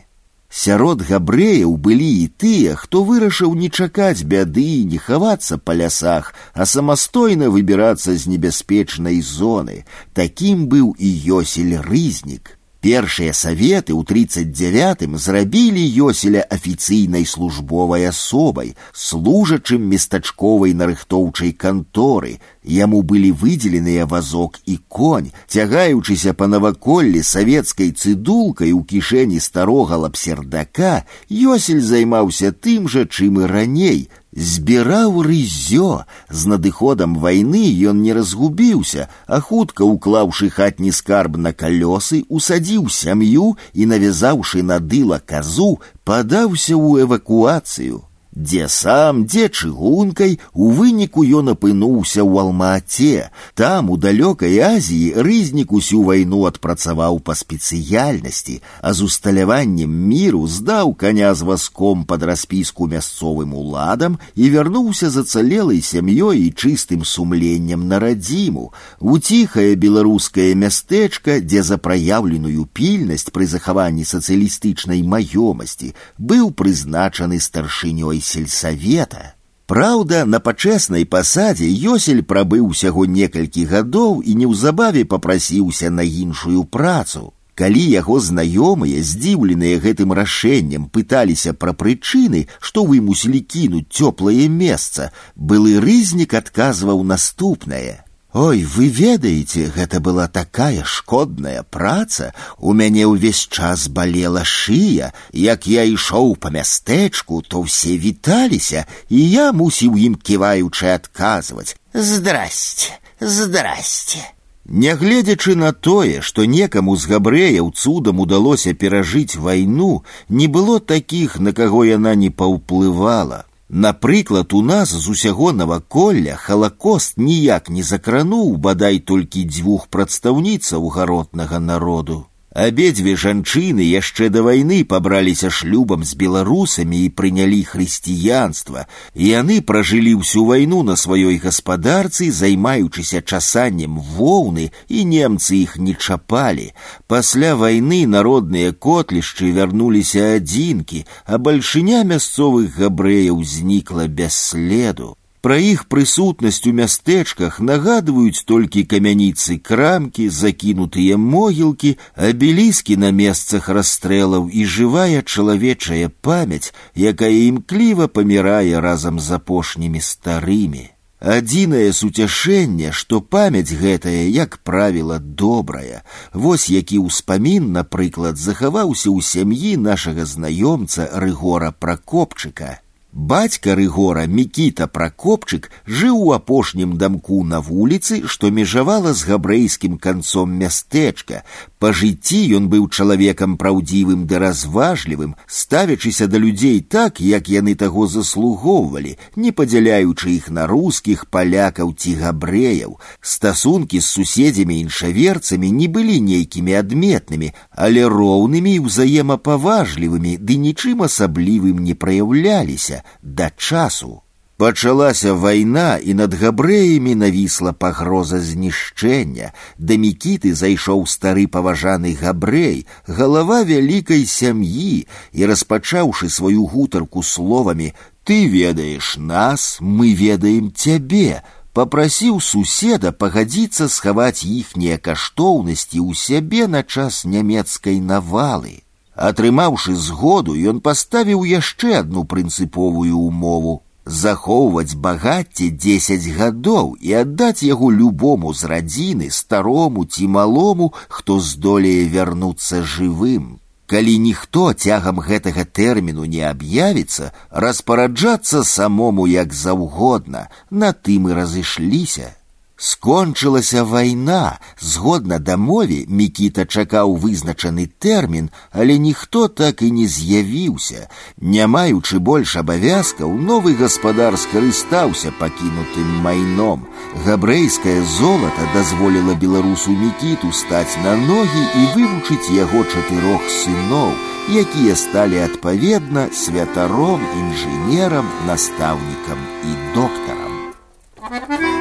Сярод габрэяў былі і тыя, хто вырашыў не чакаць бяды і не хавацца па лясах, а самастойна выбірацца з небяспечнай зоны. Такім быў і Йосель рызнік. Першыя саветы ў 39 зрабілі Йоселя афіцыйнай службовай асобай, служачым местачковай нарыхтоўчай канторы. Яму былі выдзеленыя вазок і конь, цягаючыся па наваколлі савецкай цыдулкай у кішэні старога лапсердака, Йосель займаўся тым жа, чым і раней, збіраў рызё з надыходам вайны ён не разгубіўся а хутка уклаўшы хатні скарб на калёсы усадзіў сям'ю і навязаўшы на дыла казу падаўся ў эвакуацыю Дзе сам, дзе чыгункай, у выніку ён апынуўся ў Алмаце. Там, у далёкай Азіі, рызнік усю вайну адпрацаваў па спецыяльнасці, а з усталяваннем міру здаў каня з васком пад распіску мясцовым уладам і вярнуўся зацалелай сям'ёй і чыстым сумленнем на радзіму, у ціхае беларускае мястэчка, дзе за праяўленую пільнасць пры захаванні сацыялістычнай маёмасці быў прызначаны старшынёй сельсавета. Праўда, на пачэснай пасадзе Ёсель прабыў усяго некалькі гадоў і неўзабаве папрасіўся на іншую працу. Калі яго знаёмыя, здзіўленыя гэтым рашэннем, пыталіся пра прычыны, што вымусілі кінуць цёплае месца, былы рызнік адказваў наступнае: Ой, вы ведаеце, гэта была такая шкодная праца, у мяне ўвесь час балела шыя, як я ішоў па мястэчку, то ўсе віталіся, і я мусіў ім ківаючы адказваць: Здрасце, здрасце. Нягледзячы на тое, што некаму з габрэяў цудам удалося перажыць вайну, не было такіх, на каго яна не паўплывала. Напрыклад, у нас з усяго наваколля халакост ніяк не закрануў бадай толькі дзвюх прадстаўніцаў гаротнага народу. Абедзве жанчыны яшчэ да вайны пабраліся шлюбам з беларусамі і прынялі хрысціянства, і яны пражылі ўсю вайну на сваёй гаспадарцы, займаючыся часаннем воўны, і немцы іх не чапалі. Пасля вайны народныя котлішчы вярнуліся адзінкі, а бальшыня мясцовых габрэяў знікла без следу. Пра іх прысутнасць у мястэчках нагадваюць толькі камяніцы крамкі, закінутыя могілкі, абеліскі на месцах расстрэлаў і жывая чалавечая памяць, якая імкліва памірае разам з апошнімі старымі. Адзінае суцяшэнне, што памяць гэтая, як правіла, добрая. Вось які ўспамін, напрыклад, захаваўся ў сям'і нашага знаёмца Рыгора Пракопчыка. Бацька рыгора мікіта пракопчык жыў у апошнім дамку на вуліцы, што межавала з габрэйскім канцом мястэчка. Па жыцці ён быў чалавекам праўдзівым ды разважлівым, ставячыся да людзей так, як яны таго заслугоўвалі, не падзяляючы іх на рускіх палякаў ці габрэяў. Стасункі з суседзямі іншаверцамі не былі нейкімі адметнымі, але роўнымі і ўзаемапаважлівымі ды нічым асаблівым не праяўляліся да часу. Пачалася вайна, і над габрэямі навісла пагроза знішчэння. Да мікіты зайшоў стары паважаны габрэй, галава вялікай сям'і і распачаўшы сваю гутарку словамі: « Ты ведаеш нас, мы ведаем цябе, попрасіў суседа пагадзіцца схаваць іхнія каштоўнасці ў сябе на час нямецкай навалы. Атрымаўшы згоду, ён паставіў яшчэ адну прынцыповую умову захоўваць багацце дзесяць гадоў і аддаць яго любому з радзіны старому ці малому, хто здолее вярнуцца жывым. Калі ніхто цягам гэтага тэрміну не аб'явіцца, распараджацца самому як заўгодна, на тым і разышліся. Скончылася вайна, згодна дамове мікіта чакаў вызначаны тэрмін, але ніхто так і не з'явіўся. Не маючы больш абавязкаў, новы гаспадар скарыстаўся пакінутым майном. Габрэйскае золата дазволіла беларусу мікіту стаць на ногі і вывучыць яго чатырох сыноў, якія сталі адпаведна святаром, інжынерам, настаўнікам і доктарам. у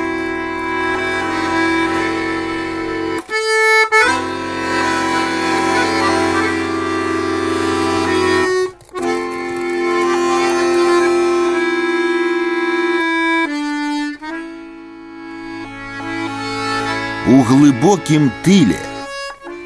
глыбокім тыле.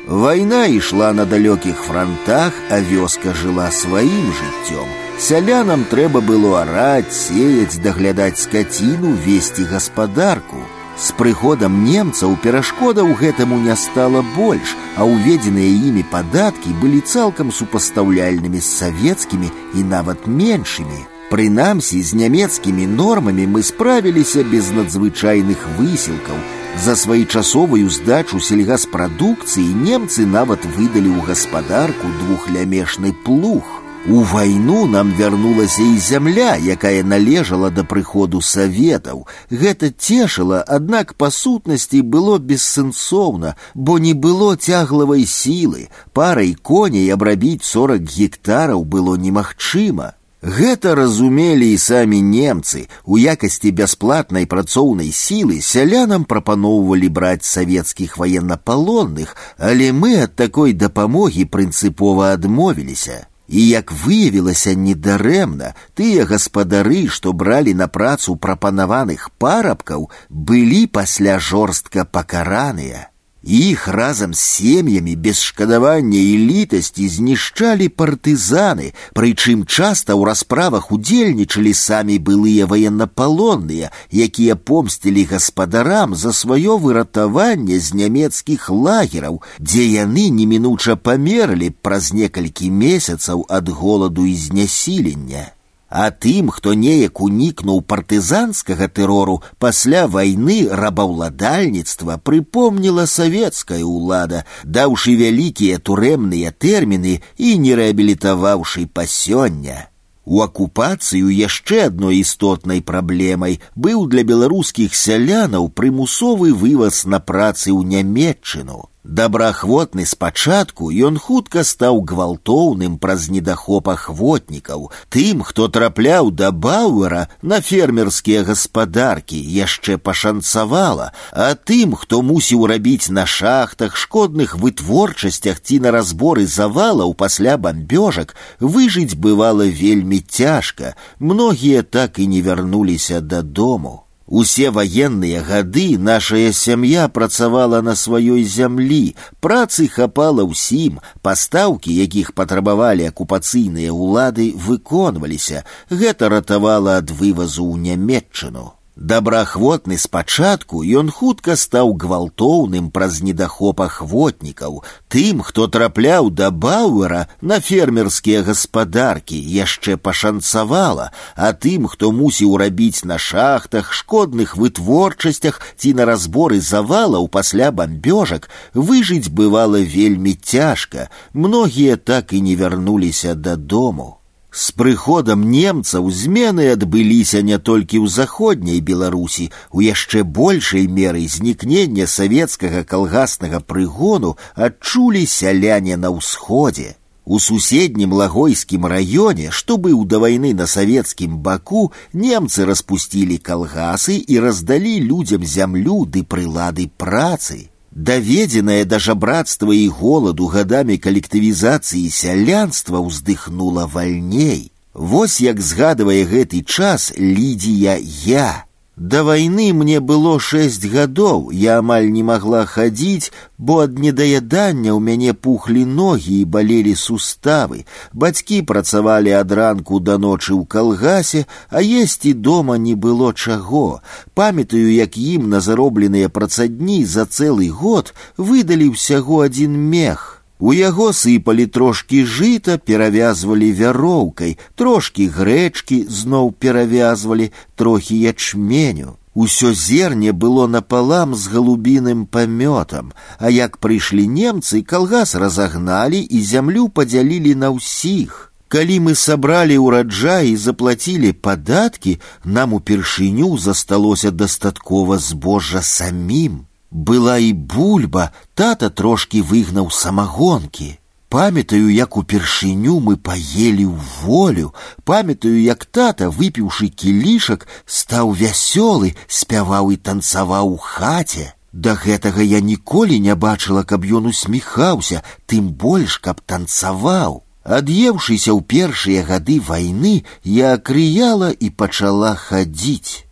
Вайна ішла на далёкіх франтах, а вёска жыла сваім жыццём. Сялянам трэба было араць, сеяць, даглядаць скаціну, весці гаспадарку. З прыходам немцаў перашкодаў гэтаму не стала больш, а ўведзеныя імі падаткі былі цалкам супастаўляльнымі з савецкімі і нават меншымі. Прынамсі, з нямецкімі нормамі мы справіліся без надзвычайных высілкаў, за своечасовую здачу сельгаспрадукцыі немцы нават выдалі ў гаспадарку двухлямешны плуг. У вайну нам вярнулася і зямля, якая належала да прыходу саветаў. Гэта цешыла, аднак па сутнасці было бессэнсоўна, бо не было цяглавай сілы. Парай коней абрабіць 40 гектараў было немагчыма. Гэта разумелі і самі немцы. У якасці бясплатнай працоўнай сілы сялянам прапаноўвалі браць савецкіх ваеннапалонных, але мы ад такой дапамогі прынцыпова адмовіліся. І як выявілася недарэмна, тыя гаспадары, што бралі на працу прапанаваных парабкаў, былі пасля жорстка пакараныя. Іх разам з сем'ямі без шкадавання і літасці знішчалі партызаны, прычым часта ў расправах удзельнічалі самі былыя ваеннапалонныя, якія помсцілі гаспадарам за сваё выратаванне з нямецкіх лагераў, дзе яны немінуча памерлі праз некалькі месяцаў ад голаду і знясілення. А тым, хто неяк унікнуў партызанскага тэрору пасля вайны рабаўладальніцтва прыпомніла савецкая ўлада, даўшы вялікія турэмныя тэрміны і не рэабілітаваўшы па сёння. У акупацыю яшчэ адной істотнай праблемай быў для беларускіх сялянаў прымусовы вываз на працы ў нямметчыну. Добраахвотны спачатку ён хутка стаў гвалтоўным праз недахоп ахвотнікаў, тым, хто трапляў да бауэра на фермерскія гаспадаркі, яшчэ пашанцавала, а тым, хто мусіў рабіць на шахтах, шкодных вытворчасцях ці на разборы завалаў пасля бамбёжак, выжыць бывала вельмі цяжка. Многія так і не вярнуліся дадому. Усе ваенныя гады нашая сям'я працавала на сваёй зямлі, працы хапала ўсім, пастаўкі, якіх патрабавалі акупацыйныя ўлады, выконваліся. Гэта ратавала ад вывазу ў нямметчыну. Добраахвотны спачатку ён хутка стаў гвалтоўным праз недахоп ахвотнікаў, тым, хто трапляў да бауэра на фермерскія гаспадаркі, яшчэ пашанцавала, а тым, хто мусіў рабіць на шахтах, шкодных вытворчасцях ці на разборы завалаў пасля бамбёжак, выжыць бывала вельмі цяжка, многія так і не вярнуліся дадому. С прыходам немцаў змены адбыліся не толькі ў заходняй беларусі у яшчэ большай меры знікнення савецкага калгаснага прыгону адчулі сяляне на ўсходзе у суседнім лагойскім раёне што быў да вайны на савецкім баку немцы распусцілі калгасы і раздалі людзям зямлю ды прылады працы Даведзенае да жабрацтва і голаду гадамі калектывізацыі сялянства ўздыхнула вальней. Вось як згадвае гэты час Лідія я. Да вайны мне было шэсць гадоў, я амаль не магла хадзіць, бо ад недаядання ў мяне пухлі ногі і балелі суставы. Бацькі працавалі ад ранку да ночы ў калгасе, а есці дома не было чаго. Памятаю, як ім на заробленыя працадні за цэлы год выдалі ўсяго адзін мех. У яго сыпалі трошкі жыта, перавязвалі вяроўкай, трошкі грэчкі зноў перавязвалі, трохі ячменю. Усё зерне было напалам з галубіным памётам, а як прыйшлі немцы, калгас разагналі і зямлю падзялілі на ўсіх. Калі мы сабралі ўраджай і заплацілі падаткі, нам упершыню засталося дастаткова збожжа самім. Была і бульба, тата трошки выгнаў самагонкі. Памятаю, як упершыню мы паелі ў волю, памятаю, як тата, выпіўшы кілішак, стаў вясёлы, спяваў і танцаваў у хаце. Да гэтага я ніколі не бачыла, каб ён усміхаўся, тым больш, каб танцаваў. Ад'еўшыся ў першыя гады вайны, я акрыяла і пачала хадзіць.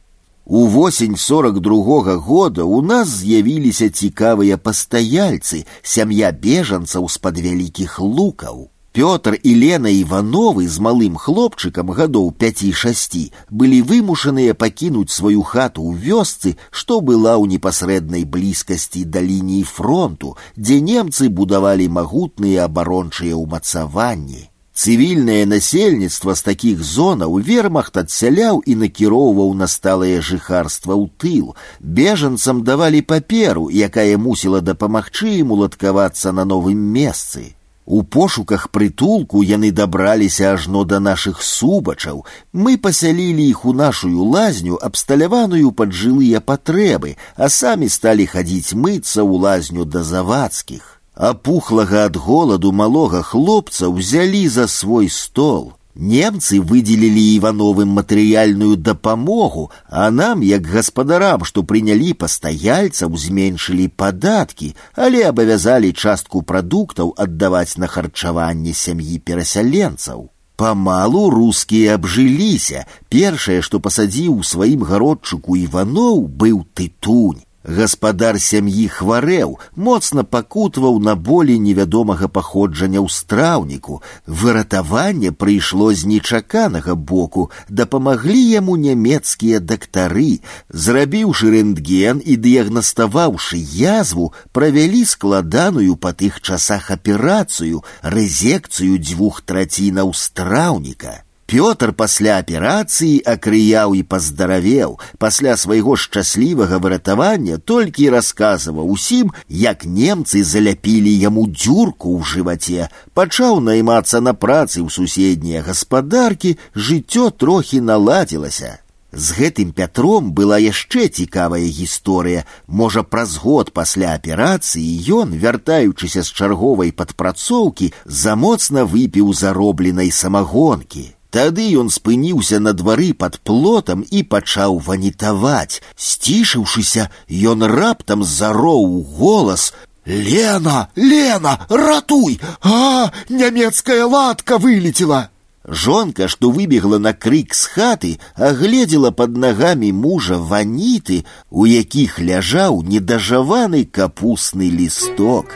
У восень сорок другога года у нас з'явіліся цікавыя пастаяльцы, сям'я бежанцаў з-пад вялікіх лукаў. Пётр і Лена Івановы з малым хлопчыкам гадоў пяці-шасці былі вымушаныя пакінуць сваю хату ў вёсцы, што была ў непасрэднай блізкасці да лініі фронту, дзе немцы будавалі магутныя абарончыя ўмацаванні. Цывільнае насельніцтва з такіх зонаў вермахт адсяляў і накіроўваў на сталае жыхарства ў тыл. Бежанцам давалі паперу, якая мусіла дапамагчы ім уладкавацца на новым месцы. У пошуках прытулку яны дабраліся ажно да нашых субачаў. Мы пасялілі іх у нашую лазню, абсталяваную пад жылыя патрэбы, а самі сталі хадзіць мыцца ў лазню да завадскіх. Апухлага ад голаду малога хлопца ўзялі за свой стол. Немцы выделілі івановым матэрыяльную дапамогу, а нам, як гаспадарам, што прынялі пастаяльцаў, зменшылі падаткі, але абавязалі частку прадуктаў аддаваць на харчаванне сям'і перасяленцаў. Памалу рускія абжыліся. Першае, што пасадзіў у сваім гародчыку Іваноў, быў тытунь. Гаспадар сям'і хварэў, моцна пакутваў на болі невядомага паходжання ў страўніку. Выратаванне прыйшло з нечаканага боку, дапамаглі яму нямецкія дактары. Зрабіўшы рэнтген і дыягнаставаўшы язву, правялі складаную па тых часах аперацыю, рэзекцыю дзвюх трацінаў страўніка. Пётр пасля аперацыі акрыяў і паздаравеў, пасля свайго шчаслівага выратавання толькі расказваў усім, як немцы заляпілі яму дзюрку ў жываце, пачаў наймацца на працы ў суседнія гаспадаркі, жыццё трохі наладзілася. З гэтым пятром была яшчэ цікавая гісторыя. Можа, праз год пасля аперацыі ён, вяртаючыся з чарговай падпрацоўкі, замоцна выпіў заробленай самагонкі. Тады ён спыніўся на двары пад плотам і пачаў ванітаваць. Сцішыўшыся, ён раптам зароў голас: Лена, Лена, ратуй! А, нямецкая латка вылетела! Жонка, што выбегла на крык з хаты, агледзела пад нагамі мужа ваніты, у якіх ляжаў недажаваны капусны лісток.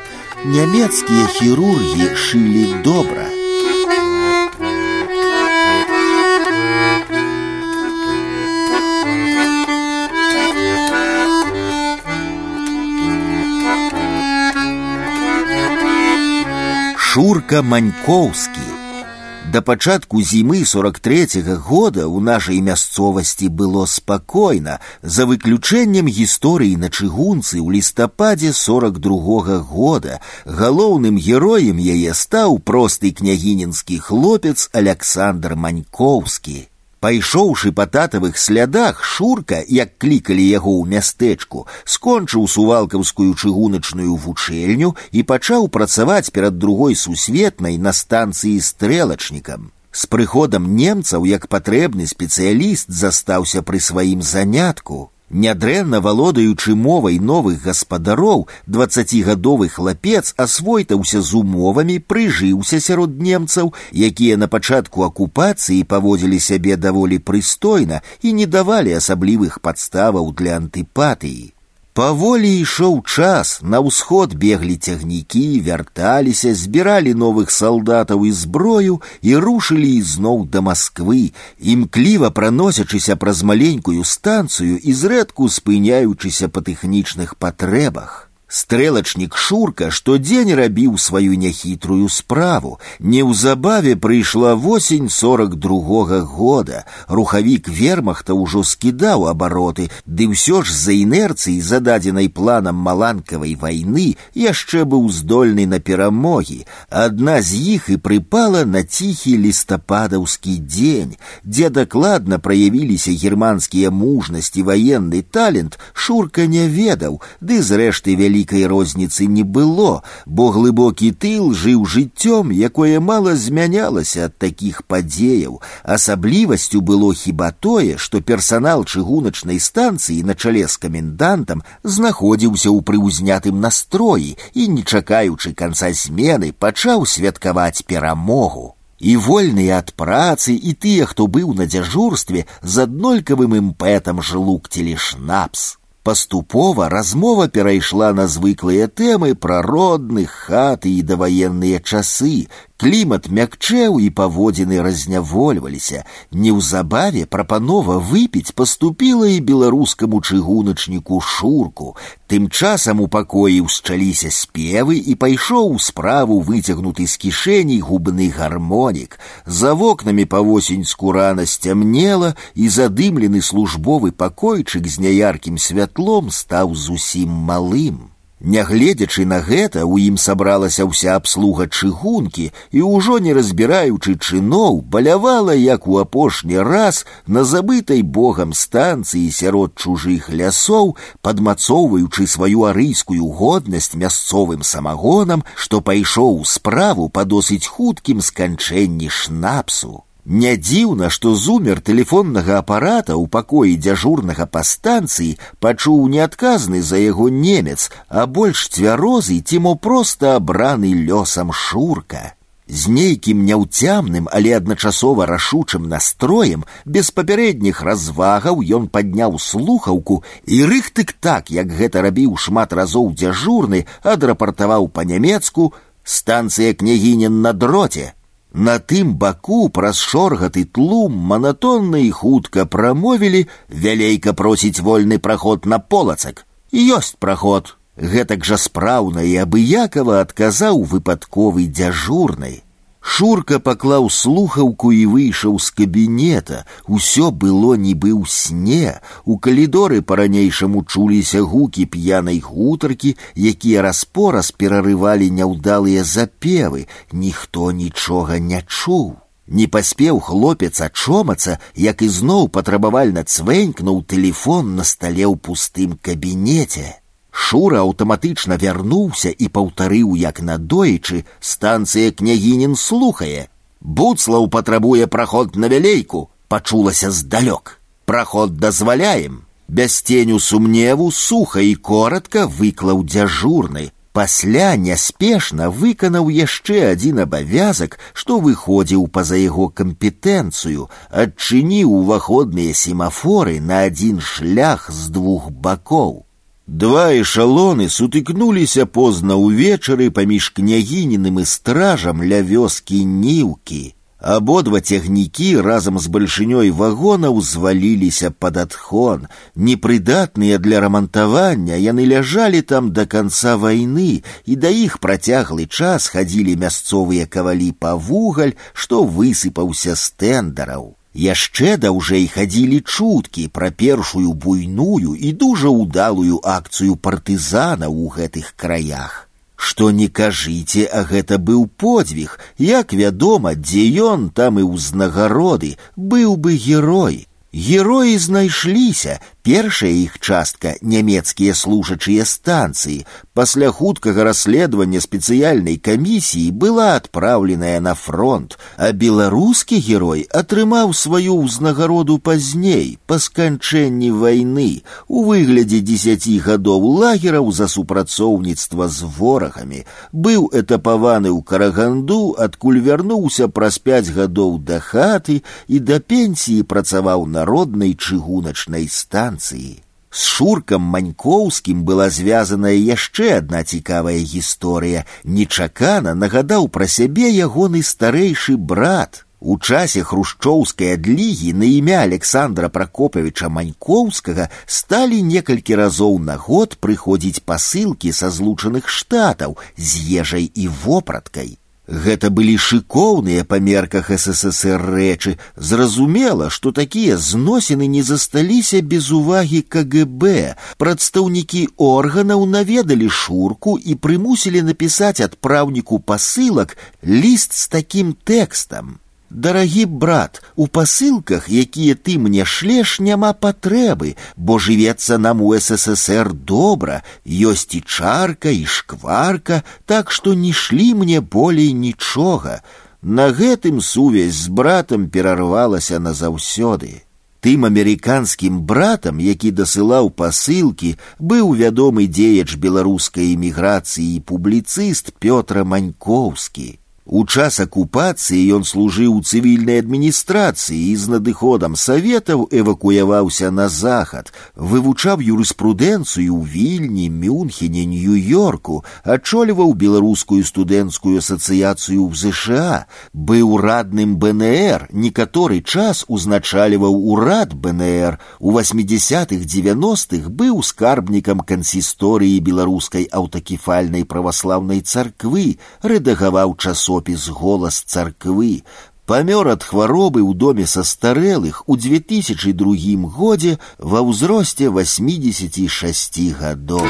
Нямецкія хірургі шылі добра. Шурка Манькоўскі. Да пачатку зімы 43 -го года ў нашай мясцовасці было спакойна, за выключэннем гісторыі на чыгунцы ў лістападзе 42 -го года. Галоўным героем яе стаў просты княгінінскі хлопец Александр Манькоўскі. Пайшоўшы па татавых слядах шурка, як клікалі яго ў мястэчку, скончыў сувалкаўскую чыгуначную вучэльню і пачаў працаваць перад другой сусветнай на станцыі стрэлачнікам. З прыходам немцаў як патрэбны спецыяліст застаўся пры сваім занятку. Нядрэнна валодаючы мовай новых гаспадароў, дваццацігадовы хлапец асвойтаўся з умовамі, прыжыўся сярод немцаў, якія на пачатку акупацыі паводзілі сябе даволі прыстойна і не давалі асаблівых падставаў для антыпатыі. Паволі ішоў час, на ўсход беглі цягнікі, вярталіся, збіралі новых салдатаў і зброю і рушылі ізноў да Масквы, імкліва праносячыся праз маленькую станцыю і зрэдку спыняючыся па тэхнічных патрэбах. Стрэлачнік шурка штодзень рабіў сваю няхітрую справу. Неўзабаве прыйшла восень сорок другога года. Рухавік вермахта ўжо скідаў абароты, ды ўсё ж з-за інерцыі, зададзенай планам маланкавай вайны, яшчэ быў здольны на перамогі. Адна з іх і прыпала на ціхі лістападаўскі дзень, дзе дакладна праявіліся германскія мужнасць і ваенны талент, шурка не ведаў, ды зрэшты вялі вялікай розніцы не было, бо глыбокі тыл жыў жыццём, якое мала змянялася ад такіх падзеяў. Асаблівасцю было хіба тое, што персанал чыгуначнай станцыі на чале з камендантам знаходзіўся ў прыўзнятым настроі і, не чакаючы канца змены, пачаў святкаваць перамогу. І вольныя ад працы і тыя, хто быў на дзяжурстве з аднолькавым імпэтам жлукцілі шнапс. Паступова размова перайшла на звыклыя тэмы пра родных хаты і даваенныя часы, Клімат мякчэў і паводзіны разнявольваліся. Неўзабаве прапанова выпіць паступіла і беларускаму чыгуначніку шурку. Тым часам у пакоі ўсчаліся спевы і пайшоў у справу выцягнуты з кішэней губны гармонік. За вокнамі па-восеньску рана сцямнела і задымлены службовы пакойчык з няяркім святлом стаў зусім малым. Нягледзячы на гэта у ім сабралася ўся абслуга чыгункі і ўжо не разбіраючы чыноў балявала як у апошні раз на забытай богам станцыі сярод чужых лясоў падмацоўваючы сваю арыйскую годнасць мясцовым самагонам што пайшоў справу па досыць хуткім сканчэнні шнапсу не дзіўна, што зумер тэлефоннага апарата ў пакоі дзяжурнага па станцыі пачуў неадказны за яго немец, а больш цвярозы ці мо проста абраны лёсам шурка. З нейкім няўцямным, але адначасова рашучым настроем, без папярэдніх развагаў ён падняў слухаўку і рыхтык так, як гэта рабіў шмат разоў дзяжурны, адрапартаваў па-нямецку станцыя княгінін на дроце. На тым баку праз шоргат і тлум манатонна і хутка прамовілі, вялейка просіць вольны праход на полацак. Ёсць праход. Гэтак жа спраўна і абыякава адказаў выпадковы дзяжурнай. Шурка паклаў слухаўку і выйшаў з кабінета. Усё было нібы ў сне. У калідоры па-ранейшаму чуліся гукі п'янай гутаркі, якія распораз перарывалі няўдалыя запевы. Ніхто нічога не чуў. Не паспеў хлопец ачомацца, як ізноў патрабавальна цвэнькнуў тэлефон на стале ў пустым кабінеце. Шура аўтаматычна вярнуўся і паўтарыў як надоечы станцыя княгінін слухае. Буцлаў патрабуе праход на вялейку, пачулася здалёк. Праход дазваляем. Без ценю сумневу суха і коротка выклаў дзяжурны. Пасля няспешна выканаў яшчэ адзін абавязак, што выходзіў па-за яго кампетэнцыю, адчыніў уваходныя семафоры на адзін шлях з двух бакоў. Два эшалоны сутыкнуліся позна ўвечары паміж княгіненым і стражам ля вёскі ніўкі. Абодва цягнікі разам з бальшынёй вагонаў зваліліся пад адхон. Непрыдатныя для рамантавання яны ляжалі там да канца вайны, і да іх працяглы час хадзілі мясцовыя кавалі па вугаль, што высыпаўся з тэндараў. Яшчэ даўжэй хадзілі чуткі пра першую буйную і дужа ўдалую акцыю партызана ў гэтых краях. Што не кажыце, а гэта быў подзвіг, як вядома, дзе ён там і ўзнагароды, быў бы герой. Героі знайшліся, першая іх частка нямецкія служачыя станцыі. Пасля хуткага расследавання спецыяльнай камісіі была адпраўленая на фронт, а беларускі герой атрымаў сваю ўзнагароду пазней па сканчэнні вайны у выглядзе дзесяці гадоў лагераў за супрацоўніцтва з ворагамі. Быў этапаваны ў караганду, адкуль вярнуўся праз пяць гадоў да хаты і да пенсіі працаваў на народнай чыгуначнай станцыі. З шуркам манькоўскім была звязаная яшчэ адна цікавая гісторыя. Нечакана нагадаў пра сябе ягоны старэйшы брат. У часе хрушчоўскай адлігі на імя Александра Пракопавіча Манькоўскага сталі некалькі разоў на год прыходзіць пасылкі са злучаных штатаў з ежай і вопраткай. Гэта былі шыкоўныя па мерках ССР рэчы. Зразумела, што такія зносіны не засталіся без увагі КГБ. Прадстаўнікі органаў наведалі шурку і прымусілі напісаць адпраўніку пасылак ліст з такім тэкстам. Дарагі брат, у пасылках, якія ты мне шлеш, няма патрэбы, бо жывецца нам у ССР добра, ёсць і чарка і шкварка, так што не шлі мне болей нічога. На гэтым сувязь з братам перарвалася назаўсёды. Тым амерыканскім братам, які дасылаў пасылкі, быў вядомы дзеяч беларускай эміграцыі і публіцыст Пётра Манькоўскі. У час акупацыі ён служыў у цывільнай адміністрацыі і з надыходам саветаў эвакуяваўся на захад, вывучаў юрыспрудэнцыю ў вільні, мюнхене, нью-йорку, адчольваў беларускую студэнцкую асацыяцыю ў ЗША, быў радным БНР, некаторы час узначальваў урад БНР, у 80-х 90-х быў скарбнікам кансісторыі беларускай аўтакефальнай праваслаўнай царквы, рэдагаваў часу топіс голас царквы, памёр ад хваробы ў доме састарэлых у 2002 годзе ва ўзросце 86 гадоў.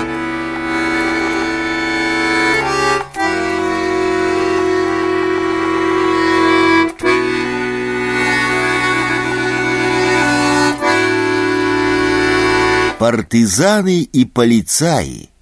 Партизаны и паліцаі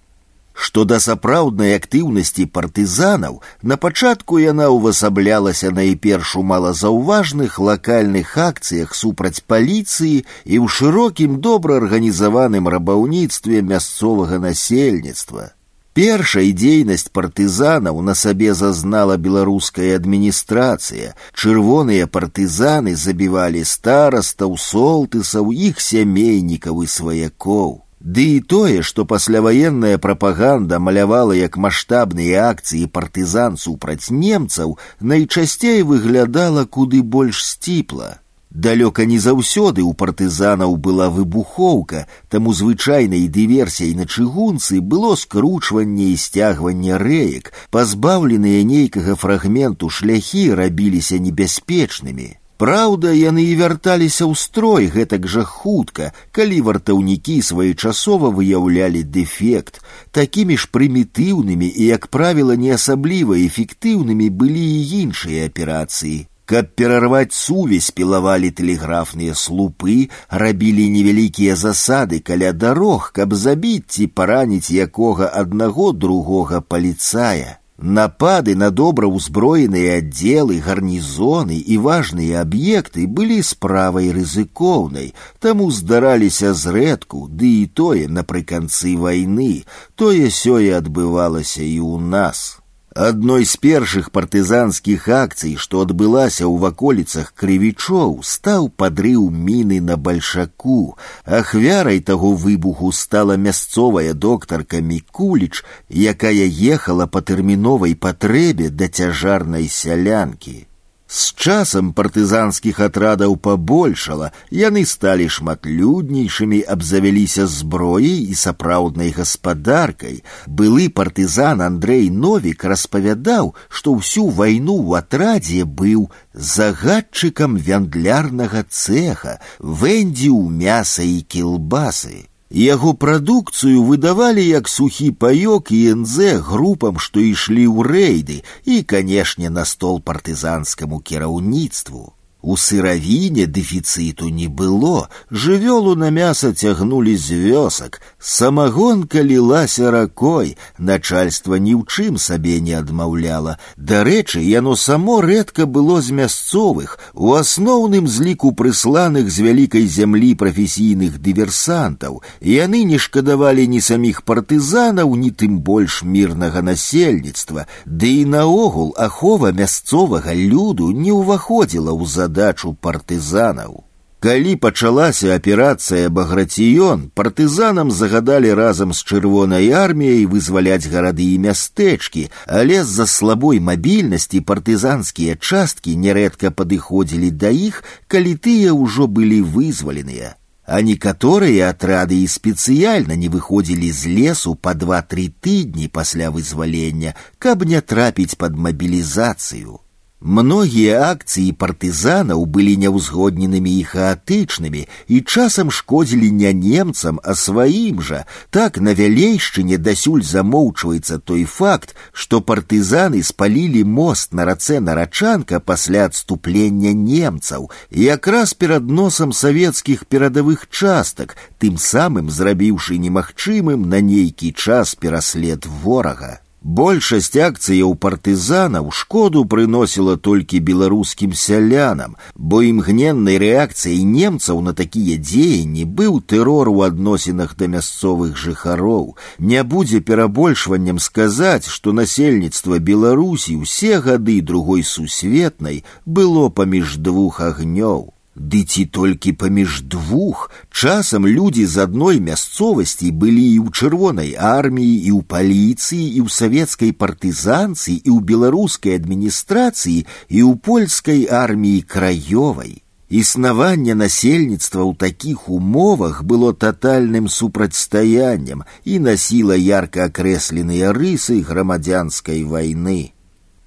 Што да сапраўднай актыўнасці партызанаў, на пачатку яна ўвасаблялася найперш у малазаўважных лакальных акцыях супраць паліцыі і ў шырокім добра арганізаваным рабаўніцтве мясцовага насельніцтва. Першай дзейнасць партызанаў на сабе зазнала беларуская адміністрацыя. Чырвоныя партызаны забівалі старастаў, солтысаў, іх сямейнікаў і сваякоў. Ды і тое, што пасляваенная прапаганда малявала як маштабныя акцыі партызан супраць немцаў, найчасцей выглядала куды больш сціпла. Далёка не заўсёды ў партызанаў была выбухоўка, таму звычайнай дыверсіяй на чыгунцы было скручванне і сцягванне рэек, пазбаўленыя нейкага фрагменту шляхі рабіліся небяспечнымі. Праўда, яны і вярталіся ў строй гэтак жа хутка, калі вартаўнікі своечасова выяўлялі дэфект. Такімі ж прымітыўнымі і, як правіла, не асабліва эфектыўнымі былі і іншыя аперацыі. Каб перарваць сувязь пілавалі тэлеграфныя слупы, рабілі невялікія засады каля дарог, каб забіць ці параніць якога аднаго другога паліцая. Напады на добра ўзброеныя аддзелы, гарнізоны і важныя аб'екты былі справай рызыкоўнай, таму здараліся зрэдку, ды і тое напрыканцы вайны, тое сёе адбывалася і ў нас. Адной з першых партызанскіх акцый, што адбылася ў ваколіцах крывічоў, стаў падрыў міны на бальшаку. Ахвярай таго выбуху стала мясцовая доктарка Мікуліч, якая ехала па тэрміновай патрэбе да цяжарнай сялянкі. С часам партызанскіх атрадаў пабольшала, яны сталі шматлюднейшымі, абзавяліся зброяй і сапраўднай гаспадаркай. Былы партызан Андрей Новік распавядаў, што ўсю вайну ў атрадзе быў загадчыкам вяндлярнага цеха, вэндзіў мяса і кілбасы. Яго прадукцыю выдавалі як сухі паёк і НЗ групам, што ішлі ў рэйды і, канешне, на стол партызанскаму кіраўніцтву. У сыравіне дэфіцыту не было, жывёлу на мяса цягнулі з вёсак, самагонка лілася ракой, начальства ні ў чым сабе не адмаўляла. Дарэчы, яно само рэдка было з мясцовых, у асноўным зліку прысланых з вялікай зямлі прафесійных дыверсантаў. Яны не шкадавалі ні саміх партызанаў, ні тым больш мірнага насельніцтва, ды і наогул ахова мясцовага люду не ўваходзіла ў задачу задачу партызанаў. Калі пачалася аперацыя баграцыён, партызанам загадалі разам з чырвонай арміяй вызваляць гарады і мястэчкі, але з-за слабой мабільнасці партызанскія часткі нярэдка падыходзілі да іх, калі тыя ўжо былі вызваленыя. А некаторыя атрады і спецыяльна не выходзілі з лесу па два-тры тыдні пасля вызвалення, каб не трапіць пад мабілізацыю. Многія акцыі партызанаў былі няўзгодненымі і хаатычнымі і часам шкодзілі не немцам, а сваім жа. Так на вялейшчыне дасюль замоўчваецца той факт, што партызаны спалілі мост на рацэ нарачанка пасля адступлення немцаў, якраз перад носам савецкіх перадавых частак, тым самым зрабіўшы немагчымым на нейкі час пераслед ворага. Большасць акцыяў партызанаў шкоду прыносіла толькі беларускім сялянам, бо імгненнай рэакцыяй немцаў на такія дзеянні быў тэрор у адносінах да мясцовых жыхароў. Не будзе перабольшваннем сказаць, што насельніцтва Беларусі ўсе гады другой сусветнай было паміж двух агнёў. Ды ці толькі паміж двух часам людзі з адной мясцовасці былі і ў чырвонай арміі і ў паліцыі і ў савецкай партызанцыі і ў беларускай адміністрацыі і ў польскай арміі краёвай. Існаванне насельніцтва ў такіх умовах было татальным супрацьстаяннем і насіла ярка акрэсленыя рысы грамадзянскай вайны.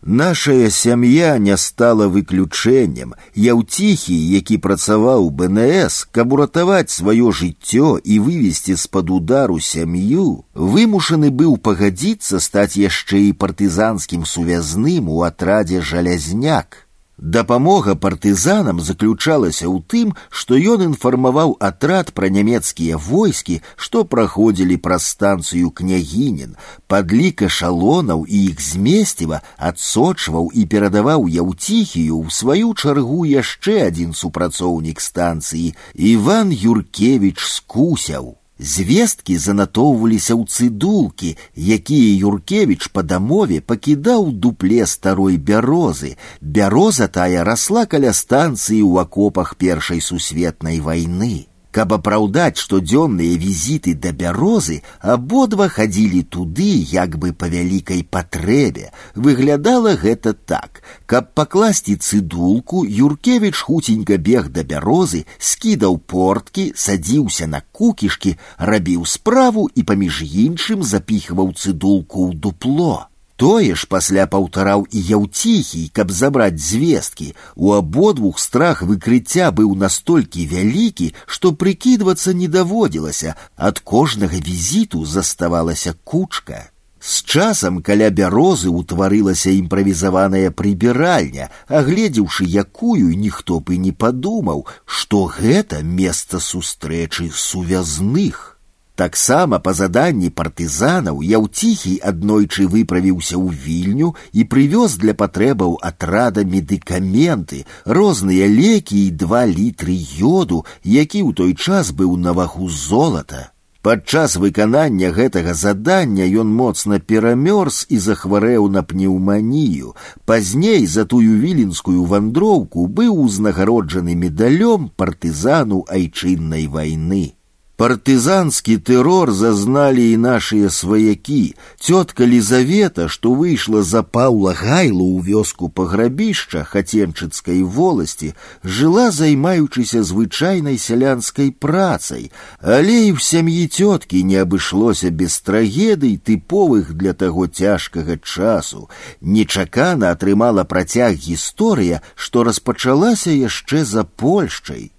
Нашая сям'я не стала выключэннем. Яўціхі, які працаваў БНС, каб уратаваць сваё жыццё і вывесці з-пад удару сям'ю, вымушаны быў пагадзіцца стаць яшчэ і партызанскім сувязным у атрадзе жалязняк. Дапамога партызанам заключалася ў тым, што ён інфармаваў атрад пра нямецкія войскі, што праходзілі праз станцыю княгінін, падлік эшалонаў і іх змесціва адсочваў і перадаваў яўціхію ў сваю чаргу яшчэ адзін супрацоўнік станцыі Іван Юркевіч скусяў. Звесткі занатоўваліся ў цыдулкі, якія Юркевіч па дамове пакідаў дупле старой бярозы. Бяроза тая расла каля станцыі ў акопах першай сусветнай вайны. Каб апраўдаць штодзённыя візіты да бярозы, абодва хадзілі туды як бы па вялікай патрэбе. Выглядала гэта так. Каб пакласці цыдулку, Юркевіч хуценька бег да бярозы, скідаў порткі, садзіўся на кукішкі, рабіў справу і паміж іншым запіхваў цыдулку ў дупло. Тое ж пасля паўтараў і яўціхій, каб забраць звесткі. У абодвух страх выкрыцця быў настолькі вялікі, што прыкідвацца не даводзілася, ад кожнага візіту заставалася кучка. З часам каля бярозы ўтварылася імправізаваная прыбіральня, агледзеўшы якую ніхто б і не падумаў, што гэта месца сустрэчы сувязных. Таксама па заданні партызанаў яўціхій аднойчы выправіўся ў вільню і прывёз для патрэбаў атрада медыкаменты, розныя лекі і два літры йоду, які ў той час быў на вагу золата. Падчас выканання гэтага задання ён моцна перамёрз і захварэў на пнеўманію. Пазней за тую віленскую вандроўку быў узнагароджаны медалём партызану айчыннай вайны. Партызанскі тэрор зазналі і нашыя сваякі. Цётка Лізавета, што выйшла за Паўла гайлу ў вёску паграбішча хаценчыцкай воласці, жыла займаючыся звычайнай сялянскай працай, але і ў сям'і цёткі не абышлося без трагедый тыповых для таго цяжкага часу. Нечакана атрымала працяг гісторыя, што распачалася яшчэ за Польшчай.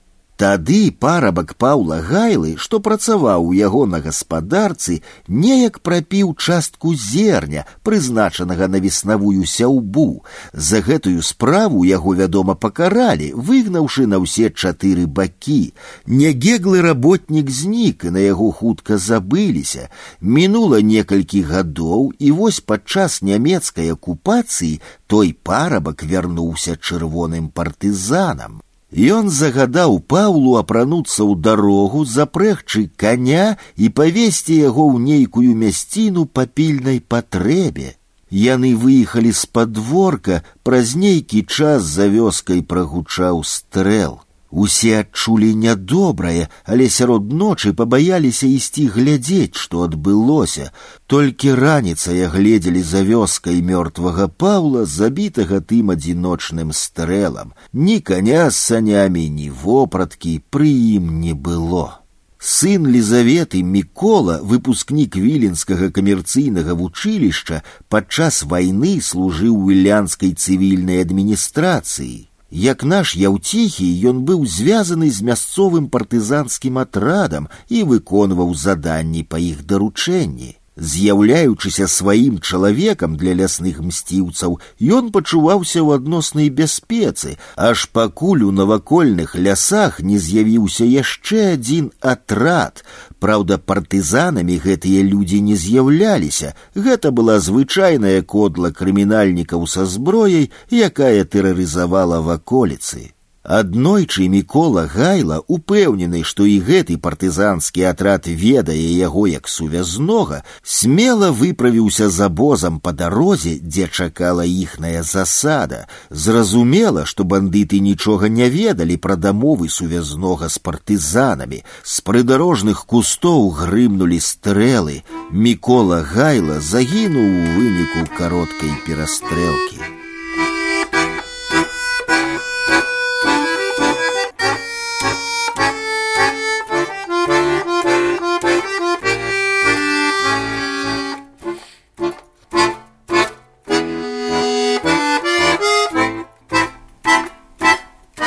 Тады парабак Паўла гайлы, што працаваў у яго на гаспадарцы, неяк прапіў частку зерня, прызначанага на веснавую сяўбу. За гэтую справу яго, вядома, пакаралі, выгнаўшы на ўсе чатыры бакі. Нягеглы работнік знік, і на яго хутка забыліся. Мінула некалькі гадоў, і вось падчас нямецкай акупацыі той парабак вярнуўся чырвоным партызанам. Ён загадаў Паўлу апрануцца ў дарогу, запрэгчы каня і павесці яго ў нейкую мясціну па пільнай патрэбе. Яны выехалі з падворка, праз нейкі час за вёскай прагучаў стрэл. Усе адчулі нядобрае, але сярод ночы пабаяліся ісці глядзець, што адбылося. Толькі раніцая гледзелі за вёскай мёртвага Паўла, забітага тым адзіночным стрэлам. Ні каня з санямі, ні вопраткі пры ім не было. Сын Лізаветы Мікола, выпускнік віленскага камерцыйнага вучылішча, падчас вайны служыў у ілянскай цывільнай адміністрацыі. Як наш яўціхі ён быў звязаны з мясцовым партызанскім атрадам і выконваў заданні па іх даручэнні. З'яўляючыся сваім чалавекам для лясных мсціўцаў, ён пачуваўся ў адноснай бяспецы, аж пакуль у навакольных лясах не з'явіўся яшчэ адзін атрад, Праўда, партызанамі гэтыя людзі не з'яўляліся. Гэта была звычайная кодла крымінальнікаў са зброяй, якая тэрарызавала ваколіцы. Аднойчы мікола гайла упэўнены, што і гэты партызанскі атрад ведае яго як сувязнога, смела выправіўся за бозам па дарозе, дзе чакала іхная засада. Зразумела, што бандыты нічога не ведалі пра дамовы сувязнога з партызанамі. З прыдарожных кустоў грымнулі стрэлы. Мікола гайла загінуў у выніку кароткай перастрэлкі.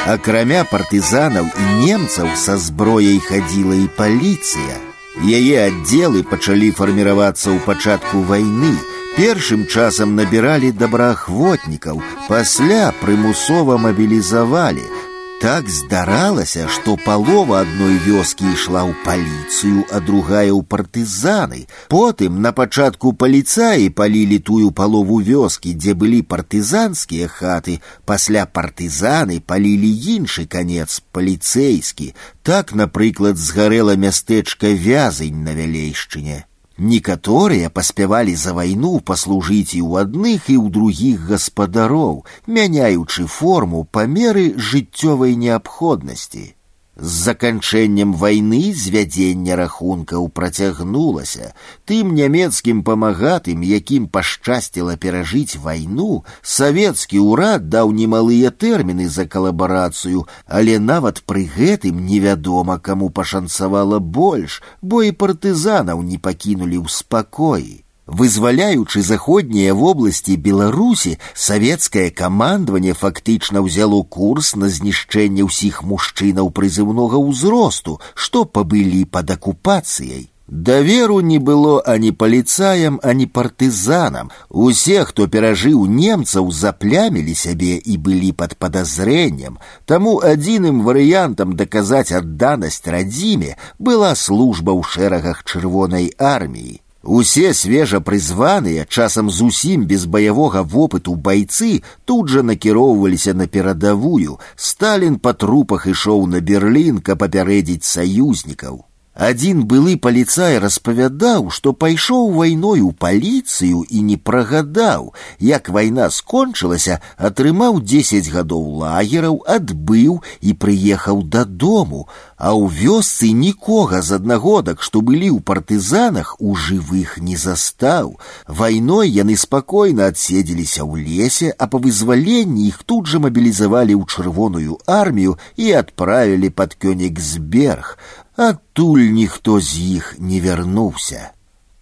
Акрамя партызанаў і немцаў са зброяй хадзіла і паліцыя. Яе аддзелы пачалі фарміравацца ў пачатку вайны. Першым часам набіралі добраахвотнікаў, пасля прымусова мабілізавалі, так здаралася, што палова адной вёскі ішла ў паліцыю, а другая ў партызаны. Потым на пачатку паліцаі палілі тую палову вёскі, дзе былі партызанскія хаты, пасля партызаны палілі іншы канец паліцэйскі. Так, напрыклад, згарэла мястэчка вязань на вялейшчыне. Некаторыя паспявалі за вайну паслужыць і ў адных і ў другіх гаспадароў, мяняючы форму па меры жыццёвай неабходнасці. З заканчэннем вайны звядзення рахункаў працягнулася. Тым нямецкім памагатым, якім пашчасціла перажыць вайну, савецкі ўрад даў немалыя тэрміны за калабарацыю, але нават пры гэтым невядома, каму пашанцавала больш, бо і партызанаў не пакінулі ў спакоі. Вызваляючы заходнія вобласці Беларусі, савецкае камандаванне фактычна ўзяло курс на знішчэнне ўсіх мужчынаў прызыўнога ўзросту, што пабылі пад акупацыяй. Даверу не было ані паліцаям, ані партызанам. Усе, хто перажыў немцаў, заплямілі сябе і былі пад падазрэннем. Таму адзіным варыянтам даказаць адданасць радзіме была служба ў шэрагах чырвонай арміі. Усе свежа прызваныя, часам зусім без баявога вопыту байцы тут жа накіроўваліся на перадавую. Сталін па трупах ішоў на Берлін, каб папярэдзіць саюзнікаў. Адзін былы паліцай распавядаў, што пайшоў вайной у паліцыю і не прагадаў, як вайна скончылася, атрымаў 10 гадоў лагераў, адбыў і прыехаў дадому, а ў вёсцы нікога з аднагодак, што былі ў партызанах у жывых не застаў. Вайной яны спакойна адседзеліся ў лесе, а па вызваленні іх тут жа мабілізавалі ў чырвоную армію і адправілі пад Кёнігсберг адтуль ніхто з іх не вярнуўся.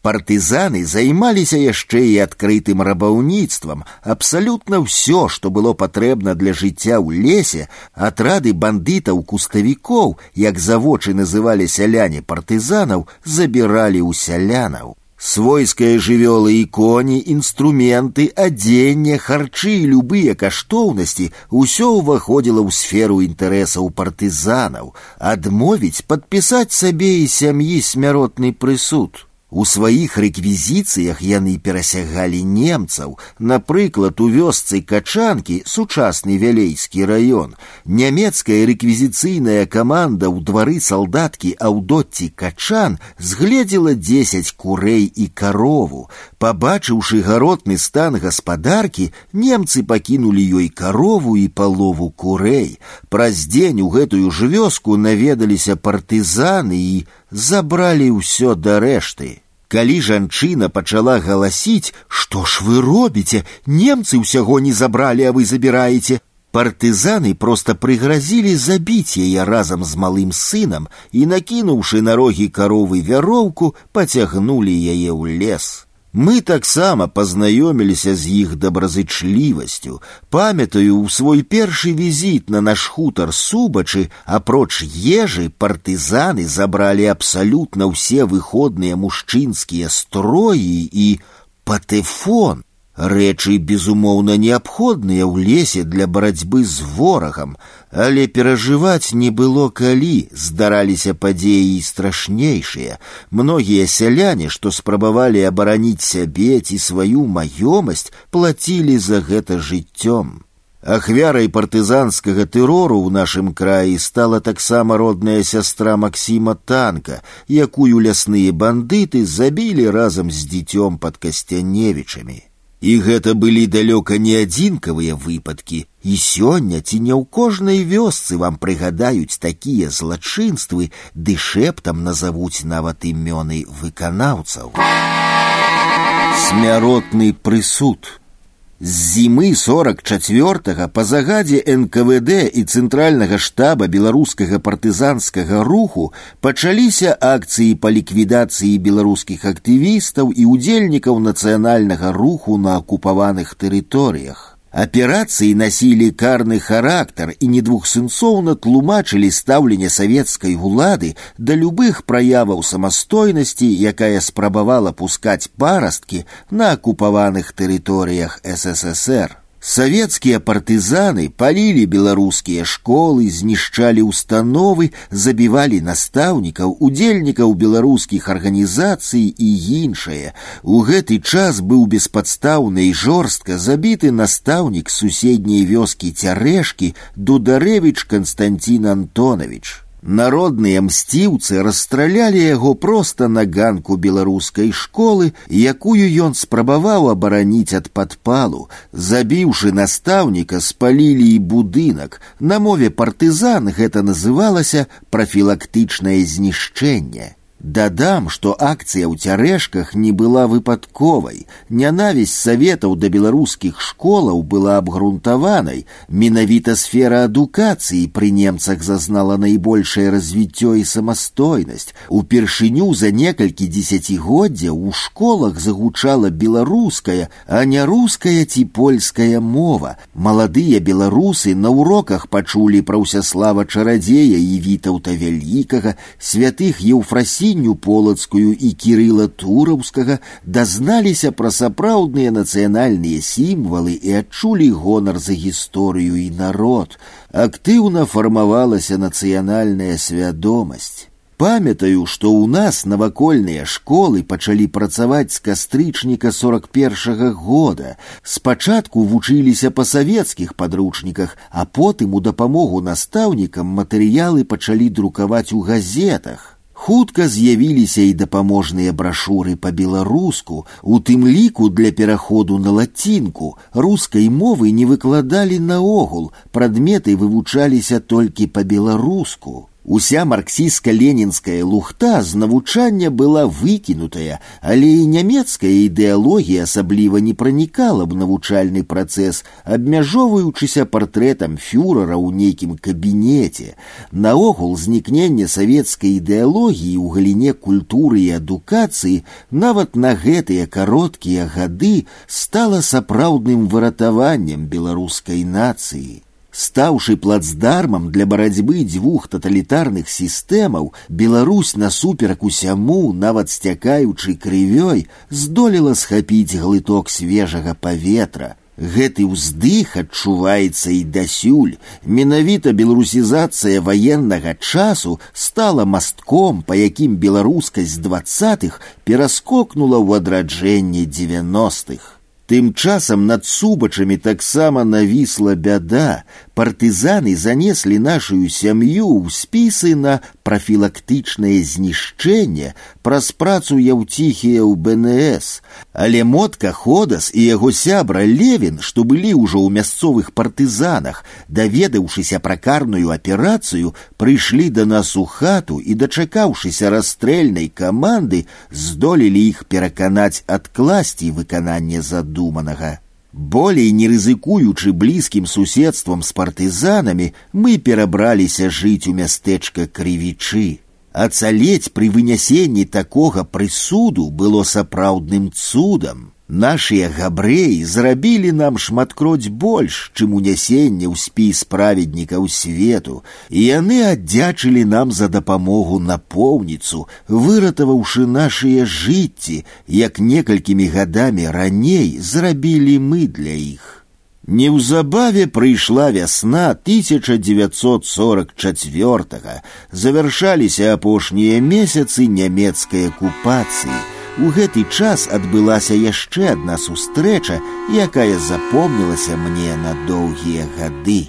Партызаны займаліся яшчэ і адкрытым рабаўніцтвам. Абсалютна ўсё, што было патрэбна для жыцця ў лесе, атрады бандытаў куставікоў, як завочы называлі сяляне партызанаў, забіралі ў сялянаў. Свойская жывёлы і коні, інструменты, адзенне, харчы і любыя каштоўнасці ўсё ўваходзіла ў сферу інтарэсаў партызанаў, адмовіць падпісаць сабе і сям'і смяротны прысуд. У сваіх рэквізіцыях яны перасягалі немцаў, напрыклад, у вёсцы качанкі сучасны вялейскі раён. Нямецкая рэквізіцыйная каманда ў двары салдаткі аўдотці качан згледзела дзесяць курэй і карову. Пабачыўшы гаротны стан гаспадаркі, немцы пакінулі ёй карову і палову курэй. Праз дзень у гэтую ж вёску наведаліся партызаны і забралі ўсё да рэшты. Калі жанчына пачала галасіць, што ж вы робіце, немцы ўсяго не забралі, а вы забіраеце. Партызаны проста прыгразілі забіць яе разам з малым сынам і, накінуўшы на рогі каровы вяроўку, пацягнулі яе ў лес. Мы таксама пазнаёміліся з іх добразычлівасцю. Памятаю, у свой першы візіт на наш хутар субачы, апроч ежы партызаны забралі абсалютна ўсе выходныя мужчынскія строі і патэфон. Рэчы, безумоўна, неабходныя ў лесе для барацьбы з ворагам, але перажываць не было калі, здараліся падзеі страшнейшыя. Многія сяляне, што спрабавалі абараніць сябе ці сваю маёмасць, плацілі за гэта жыццём. Ахвярай партызанскага тэрору ў нашым краі стала таксама родная сястра Максіма танка, якую лясныя бандыты забілі разам з дзіцём пад касцяневічамі. І гэта былі далёка не адзінкавыя выпадкі, і сёння ці не ў кожнай вёсцы вам прыгадаюць такія злачынствы, ды шэптам назавуць нават імёны выканаўцаў. Смяротны прысуд. З зімы 44 па загадзе НКВД і цэнтральнага штаба беларускага партызанскага руху пачаліся акцыі па ліквідацыі беларускіх актывістаў і удзельнікаў нацыянальнага руху на акупаваных тэрыторыях. Аперацыі насілі карны характар і недвухсэнсоўна тлумачылі стаўленне савецкай улады да любых праяваў самастойнасці, якая спрабавала пускаць парасткі на акупаваных тэрыторыях ССР. Савецкія партызаны палілі беларускія школы, знішчалі ўстановы, забівалі настаўнікаў, удзельнікаў беларускіх арганізацый і іншае. У гэты час быў беспадстаўна і жорстка забіты настаўнік суседняй вёскі цярэшкі Дударэвіч Константин Антонович. Народныя мсціўцы расстралялі яго проста на ганку беларускай школы, якую ён спрабаваў абараніць ад падпалу. Забіўшы настаўніка, спалілі і будынак. На мове партызан гэта называлася прафілактычнае знішчэнне. Дадам, што акцыя ў цярэшках не была выпадковай. Нянавісць саветаў да беларускіх школаў была абгрунтаванай. Менавіта сфера адукацыі пры немцах зазнала найбольшае развіццё і самастойнасць. Упершыню за некалькі дзесяцігоддзяў у школах загучала беларуская, а не руская ці польская мова. Маладыя беларусы на уроках пачулі пра ўсяслава чарадзея і вітаўта вялікага, святых еўфрасі княгіню полацкую і кірыла тураўскага дазналіся пра сапраўдныя нацыянальныя сімвалы і адчулі гонар за гісторыю і народ. Актыўна фармавалася нацыянальная свядомасць. Памятаю, што ў нас навакольныя школы пачалі працаваць з кастрычніка 41 года. Спачатку вучыліся па савецкіх падручніках, а потым у дапамогу настаўнікам матэрыялы пачалі друкаваць у газетах. Хутка з'явіліся і дапаможныя брашуры па-беларуску, у тым ліку для пераходу на лацінку рускай мовы не выкладалі наогул, прадметы вывучаліся толькі па-беларуску. Уся марксістска-ленінская лухта з навучання была выкінутая, але і нямецкая ідэалогія асабліва не пранікала б навучальны працэс, абмяжоўваючыся партрэтам фюрара ў нейкім кабінеце. Наогул знікненне савецкай ідэалогіі ў галіне культуры і адукацыі нават на гэтыя кароткія гады стала сапраўдным выратаваннем беларускай нацыі. Стаўшы плацдармам для барацьбы дзвюх таталітарных сістэмаў, Беларусь насуперак усяму, нават сцякаючы крывёй, здолела схапіць глыток свежага паветра. Гэты ўздых адчуваецца і дасюль. Менавіта беларусізацыя ваеннага часу стала мастком, па якім беларускасць двадцатых пераскокнула ў адраджэнне девяностых. Тым часам над субачамі таксама навісла бяда. Партызаны занеслі нашую сям'ю ў спісы на прафілактычнае знішчэнне праз працу яўціхія ў БНС. Але мотка Ходас і яго сябра Левін, што былі ўжо ў мясцовых партызанах, даведаўшыся пра карную аперацыю, прыйшлі да нас у хату і, дачакаўшыся расстрэльнай каманды, здолелі іх пераканаць адкласці выкананне задуманага. Болей не рызыкуючы блізкім суседствам з партызанамі, мы перабраліся жыць у мястэчка крывічы. Ацалець пры вынясенні такога прысуду было сапраўдным цудам. Нашыя габрэі зрабілі нам шматкроць больш, чым унясенне ў спіс праведнікаў свету, і яны аддзячылі нам за дапамогу напоўніцу, выратаваўшы нашыя жыцці, як некалькімі гадамі раней зрабілі мы для іх. Неўзабаве прыйшла вясна 1944, завяршаліся апошнія месяцы нямецкай акупацыі. У гэты час адбылася яшчэ адна сустрэча, якая запомнілася мне на доўгія гады.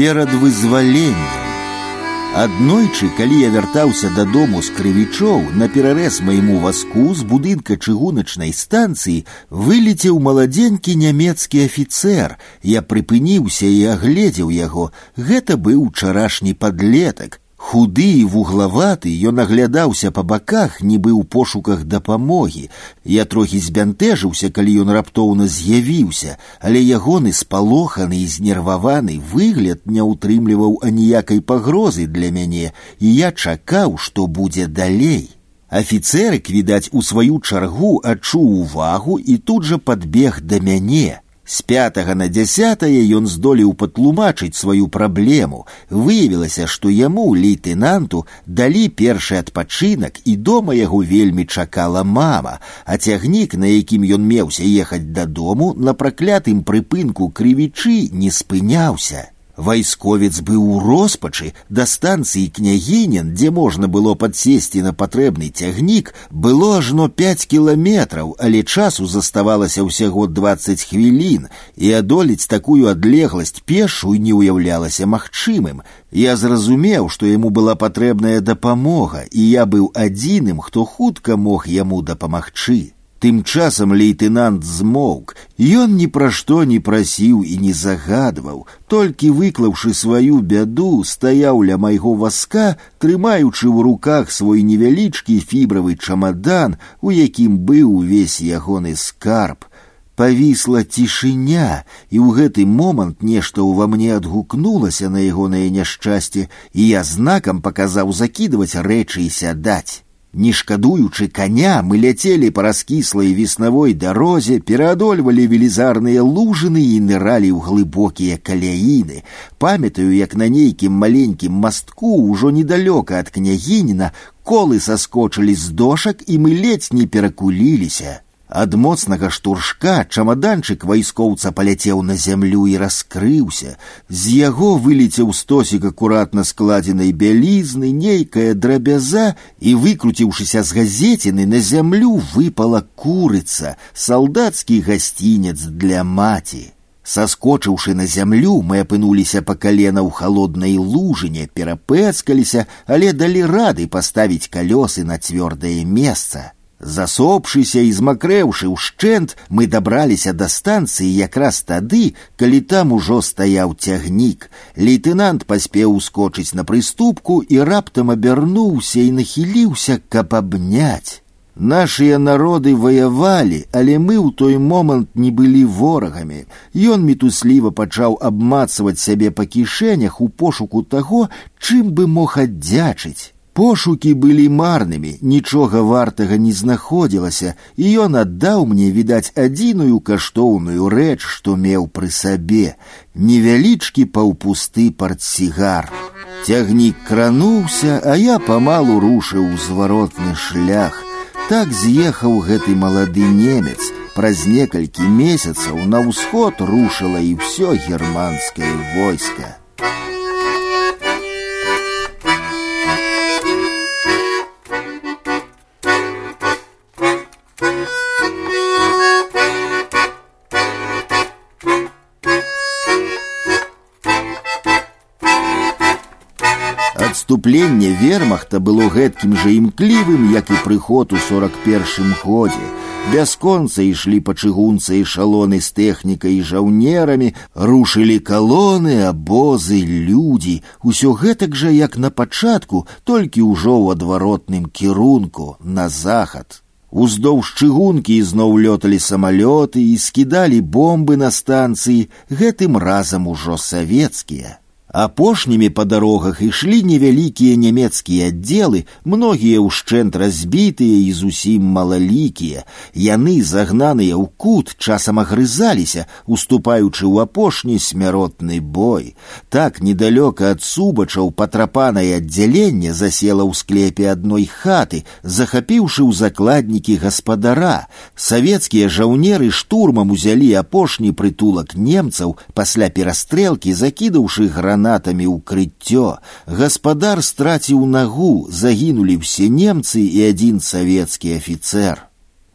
перад вызваленнем. Аднойчы, калі я вяртаўся дадому з крывічоў, на перарэз майму васку з будынка чыгуначнай станцыі вылецеў маладзенькі нямецкі афіцэр. Я прыпыніўся і агледзеў яго. Гэта быў учарашні падлетак. Худы і вуглаваты ён аглядаўся па баках, нібы ў пошуках дапамогі. Я трохі збянтэжыўся, калі ён раптоўна з'явіўся, але ягоны спалоханы і знерваваны выгляд не ўтрымліваў аніякай пагрозы для мяне, і я чакаў, што будзе далей. Афіцэрык, відаць, у сваю чаргу адчуў увагу і тут жа падбег да мяне. С пятага на дзясятае ён здолеў патлумачыць сваю праблему. Выявілася, што яму лейтенанту далі першы адпачынак і дома яго вельмі чакала мама, а цягнік, на якім ён меўся ехаць дадому, на праклятым прыпынку крывічы не спыняўся. Вайсковец быў у роспачы да станцыі княгінен, дзе можна было падсесці на патрэбны цягнік, было ажно пять кіламетраў, але часу заставалася ўсяго двадцать хвілін, і адолець такую адлегласць пешу не ўяўлялася магчымым. Я зразумеў, што яму была патрэбная дапамога, і я быў адзіным, хто хутка мог яму дапамагчы. Тым часам лейтенант змоўк, ён ні пра што не прасіў і не загадваў, толькі выклаўшы сваю бяду, стаяў ля майго васка, трымаючы ў руках свой невялічкі фібравы чамадан, у якім быў увесь ягоны скарб. Павісла цішыня, і ў гэты момант нешта ўва мне адгукнулася на ягонае няшчасце, і я знакам паказаў закідваць рэчы і сядаць. Не шкадуючы коня, мы ляцелі па раскіслай веснавой дарозе, пераадольвалі велізарныя лужыны і ныралі ў глыбокія каляіны. Памятаю, як на нейкім маленькім мастку ўжо недалёка ад княгініна колы саскочылі з дошак і мы ледзь не перакуліліся. Ад моцнага штуршка чамаданчык вайскоўца паляцеў на зямлю і раскрыўся. З яго вылецеў стосік акуратна складзенай бялізны, нейкая драбяза і, выкруціўшыся з газеціны, на зямлю выпала курыца, салдацкі гасцінец для маці. Саскочыўшы на зямлю, мы апынуліся па калена ў халоднай лужыне, перапэцкаліся, але далі рады паставіць калёсы на цвёрдае месца. Засопшыся і змакрэўшы ўшчэнт, мы дабраліся да станцыі якраз тады, калі там ужо стаяў цягнік. Лейтенант паспеў ускочыць на прыступку і раптам абярнуўся і нахіліўся, каб абняць. Нашыя народы ваявалі, але мы ў той момант не былі ворагамі. Ён мітусліва пачаў абмацваць сябе па кішэнях у пошуку таго, чым бы мог аддзячыць. Пошукі былі марнымі, нічога вартага не знаходзілася, і ён аддаў мне відаць адзіную каштоўную рэч, што меў пры сабе, невялічкі паўпусты партсігар. Цягнік крануўся, а я памалу рушыў зваротны шлях. Так з'ехаў гэты малады немец. Праз некалькі месяцаў на ўсход рушыла і ўсё германскае войска. Адступленне вермахта было гэткім жа імклівым, як і прыход у сорок першым годзе. Бясконца ішлі па чыгунцы эшалоны з тэхнікай і жаўнерамі, рушылі калоны, абозы, людзі, усё гэтак жа, як на пачатку, толькі ўжо ў адваротным кірунку на захад. Уздоўж чыгункі ізноў лёталі самалёты і скідалі бомбы на станцыі, гэтым разам ужо савецкія. Апошнімі па дарогах ішлі невялікія нямецкія аддзелы, многія ўшчэнт разбітыя і зусім малалікія. Яны, загнаныя ў кут, часам агрызаліся, уступаючы ў апошні смяротны бой. Так недалёка ад субачаў патрапанае аддзяленне засела ў склепе адной хаты, захапіўшы ў закладнікі гаспадара. Савецкія жаўнеры штурмам узялі апошні прытулак немцаў, пасля перастрэлкі закідаўшы гранат гранатамі ў крыццё. Гаспадар страціў нагу, загінулі ўсе немцы і адзін савецкі афіцэр.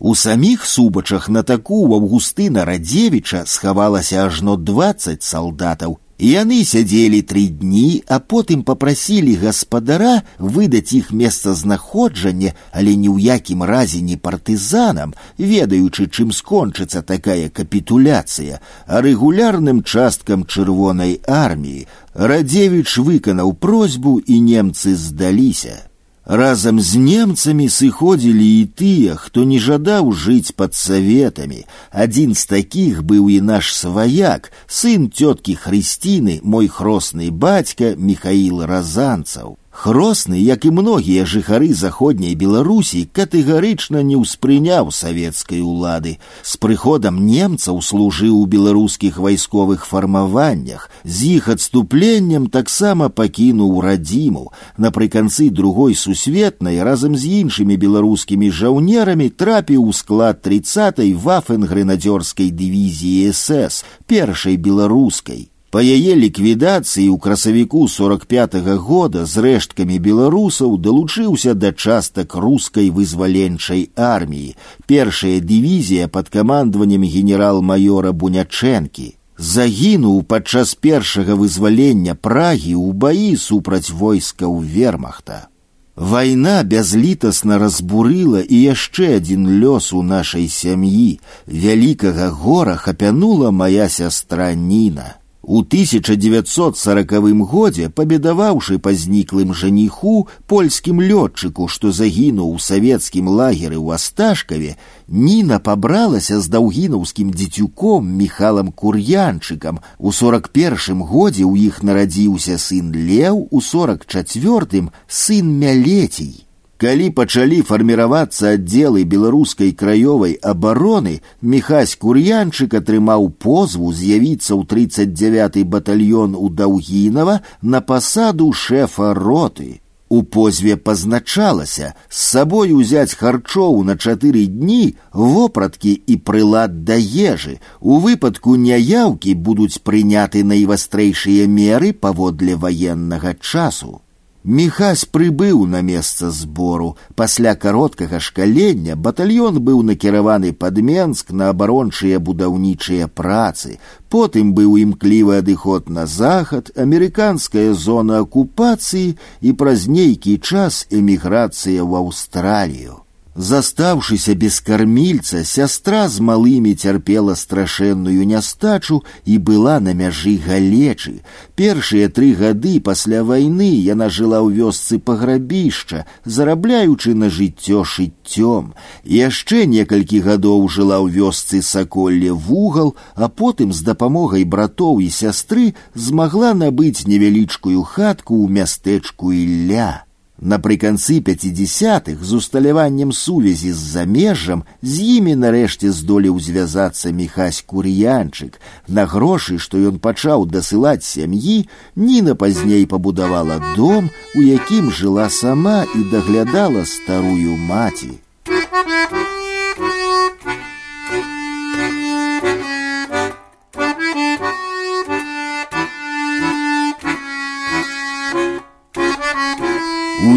У саміх субачах на таку Аўгустына Радзевіча схавалася ажно двадцать салдатаў, Яны сядзелі тры дні, а потым попрасілі гаспадара выдаць іх месцазнаходжанне, але ні ў якім разе не партызанам, ведаючы, чым скончыцца такая капітуляцыя, а рэгулярным часткам чырвонай арміі. Радзевіч выканаў просьбу і немцы здаліся. Разам з немцамі сыходзілі і тыя, хто не жадаў жыць пад саветамі. Адзін з такіх быў і наш сваяк, сын цёткі Хрысціны, мой хросны бацька Михаил Разанцаў. Хросны, як і многія жыхары заходняй Беларусі, катэгарычна не ўспрыняў савецкай улады. З прыходам немцаў служыў у беларускіх вайсковых фармаваннях, з іх адступленнем таксама пакінуў радзіму. Напрыканцы другой сусветнай разам з іншымі беларускімі жаўнерамі трапіў у склад 30-й вафенгренадзёрскай дывізіі СС, першай беларускай. Па яе ліквідацыі ў красавіку 45 -го года з рэшткамі беларусаў далучыўся да частак рускай вызваленчай арміі, першая дывізія пад камандаваннем генерал-маёра Бунячэнкі. Загінуў падчас першага вызвалення прагі ў баі супраць войскаў вермахта. Вайна бязлітасна разбурыла і яшчэ адзін лёс у нашай сям'і. Вялікага гора хапянула моя сястра Ніна. У 1940 годзе пабедаваўшы па зніклым жаніху польскім лётчыку, што загінуў у савецкім лагеры ў асташкаве, Ніна пабралася з даўгінаўскім дзецюком міхалам кур'янчыкам. У 41 годзе ў іх нарадзіўся сын Леў, у 44 сын мялецей. Калі пачалі фарміравацца аддзелы беларускай краёвай абароны, Міхась кур'янчык атрымаў позву з'явіцца ў 39 батальён у Даўгінава на пасаду шэфа роты. У позве пазначалася з сабой узяць харчоў на чатыры дні вопраткі і прылад да ежы. У выпадку няяўкі будуць прыняты найвастрэйшыя меры паводле ваеннага часу. Міхась прыбыў на месца збору. Пасля кароткага шкалення батальён быў накіраваны пад Менск на абарончыя будаўнічыя працы. Потым быў імклівы адыход на захад, амерыканская зона акупацыі і праз нейкі час эміграцыя ў Аўстралію. Застаўшыся без кармільца, сястра з малымі цярпела страшэнную нястачу і была на мяжы галечы. Першыя тры гады пасля вайны яна жыла ў вёсцы паграбішча, зарабляючы на жыццё шыццём. Яшчэ некалькі гадоў жыла ў вёсцы саколле вугал, а потым з дапамогай братоў і сястры змагла набыць невялічкую хатку ў мястэчку Ілля. Напрыканцы пяцідзясятых з усталяваннем сувязі з замежжам з імі нарэшце здолеў звязацца міхась кур'янчык. На грошы, што ён пачаў дасылаць сям'і, Ніна пазней пабудавала дом, у якім жыла сама і даглядала старую маці.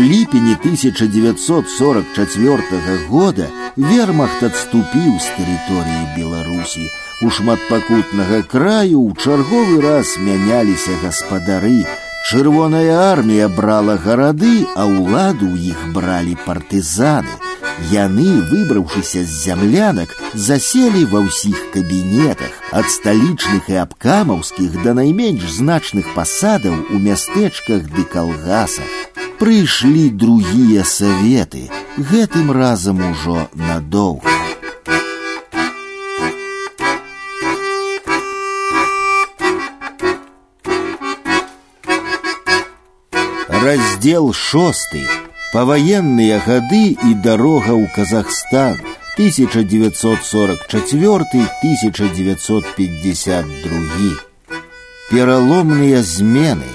ліпені 1944 года вермахт адступіў з тэрыторыі Беларусі. У шматпакутнага краю ў чарговы раз мяняліся гаспадары. Чырвоная армія брала гарады, а ўладу ў іх бралі партызаны. Яны, выбраўшыся з зямлянак, заселі ва ўсіх кабінетах, ад сталічных і абкамаўскіх да найменш значных пасадаў у мястэчках ды калгасах. Прыйшлі другія саветы, гэтым разам ужо надоўга. Раздел шосты Паваенныя гады і дарога ў Казахстан 1944-1952. Пераломныя змены.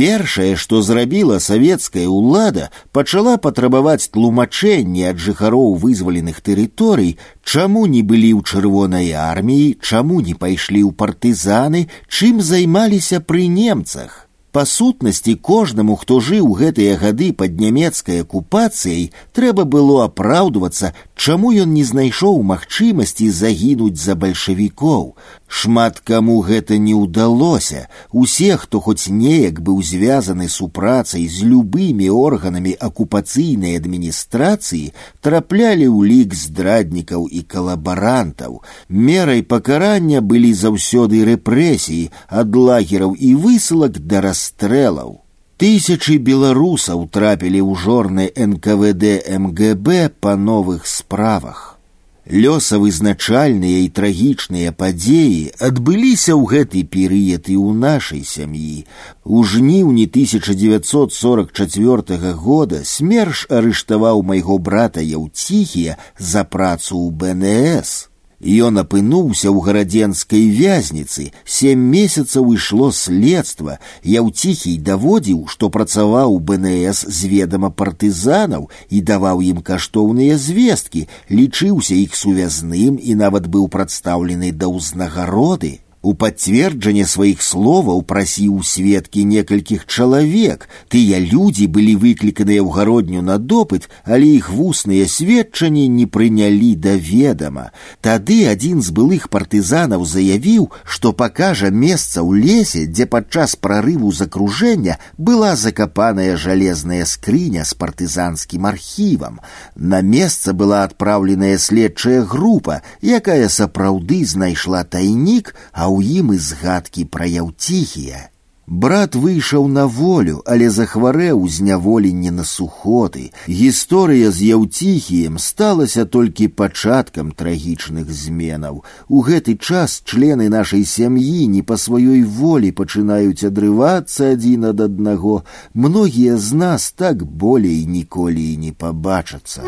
Першае, што зрабіла савецкая ўлада, пачала патрабаваць тлумачэнні ад жыхароў вызваленых тэрыторый, чаму не былі ў чырвонай арміі, чаму не пайшлі ў партызаны, чым займаліся пры немцах. Па сутнасці кожнаму, хто жыў гэтыя гады пад нямецкай акупацыяй, трэба было апраўдвацца, чаму ён не знайшоў магчымасці загінуць за бальшавікоў. Шмат каму гэта не ўдалося. Усе, хто хоць неяк быў звязаны супрацай з любымі органамі акупацыйнай адміністрацыі, траплялі ў лік здраднікаў і калабарантаў. Мерай пакарання былі заўсёды рэпрэсіі ад лагераў і высылак да рас расстрэлаў. Тысячы беларусаў трапілі ў жорны НКВД МГБ па новых справах. Лёсавызначальныя і трагічныя падзеі адбыліся ў гэты перыяд і ў нашай сям'і. У жніўні 1944 года смерш арыштаваў майго брата Яўціхія за працу ў БНС. Ён апынуўся ў гарадзенскай вязніцы, сем месяцаў ішло следства. Яўціхій даводзіў, што працаваў БНС з ведама партызанаў і даваў ім каштоўныя звесткі, лічыўся іх сувязным і нават быў прадстаўлены да ўзнагароды. У пацверджанне сваіх словаў прасіў сведкі некалькіх чалавек. Тыя людзі былі выкліканыя ў гародню на допыт, але іх вусныя сведчанні не прынялі да ведама. Тады адзін з былых партызанаў заявіў, што пакажа месца ў лесе, дзе падчас прарыву закружэння была закапаная жалезная скрыня з партызанскім архівам. На месца была адпраўленая следчая група, якая сапраўды знайшла тайнік, а ў ім і згадкі пра яўціхія. Брат выйшаў на волю, але захварэў зняволенне на сухоты. Гісторыя з яўціхіем сталася толькі пачаткам трагічных зменаў. У гэты час члены нашай сям'і не па сваёй волі пачынаюць адрывацца адзін ад аднаго. Многія з нас так болей ніколі і не пабачацца.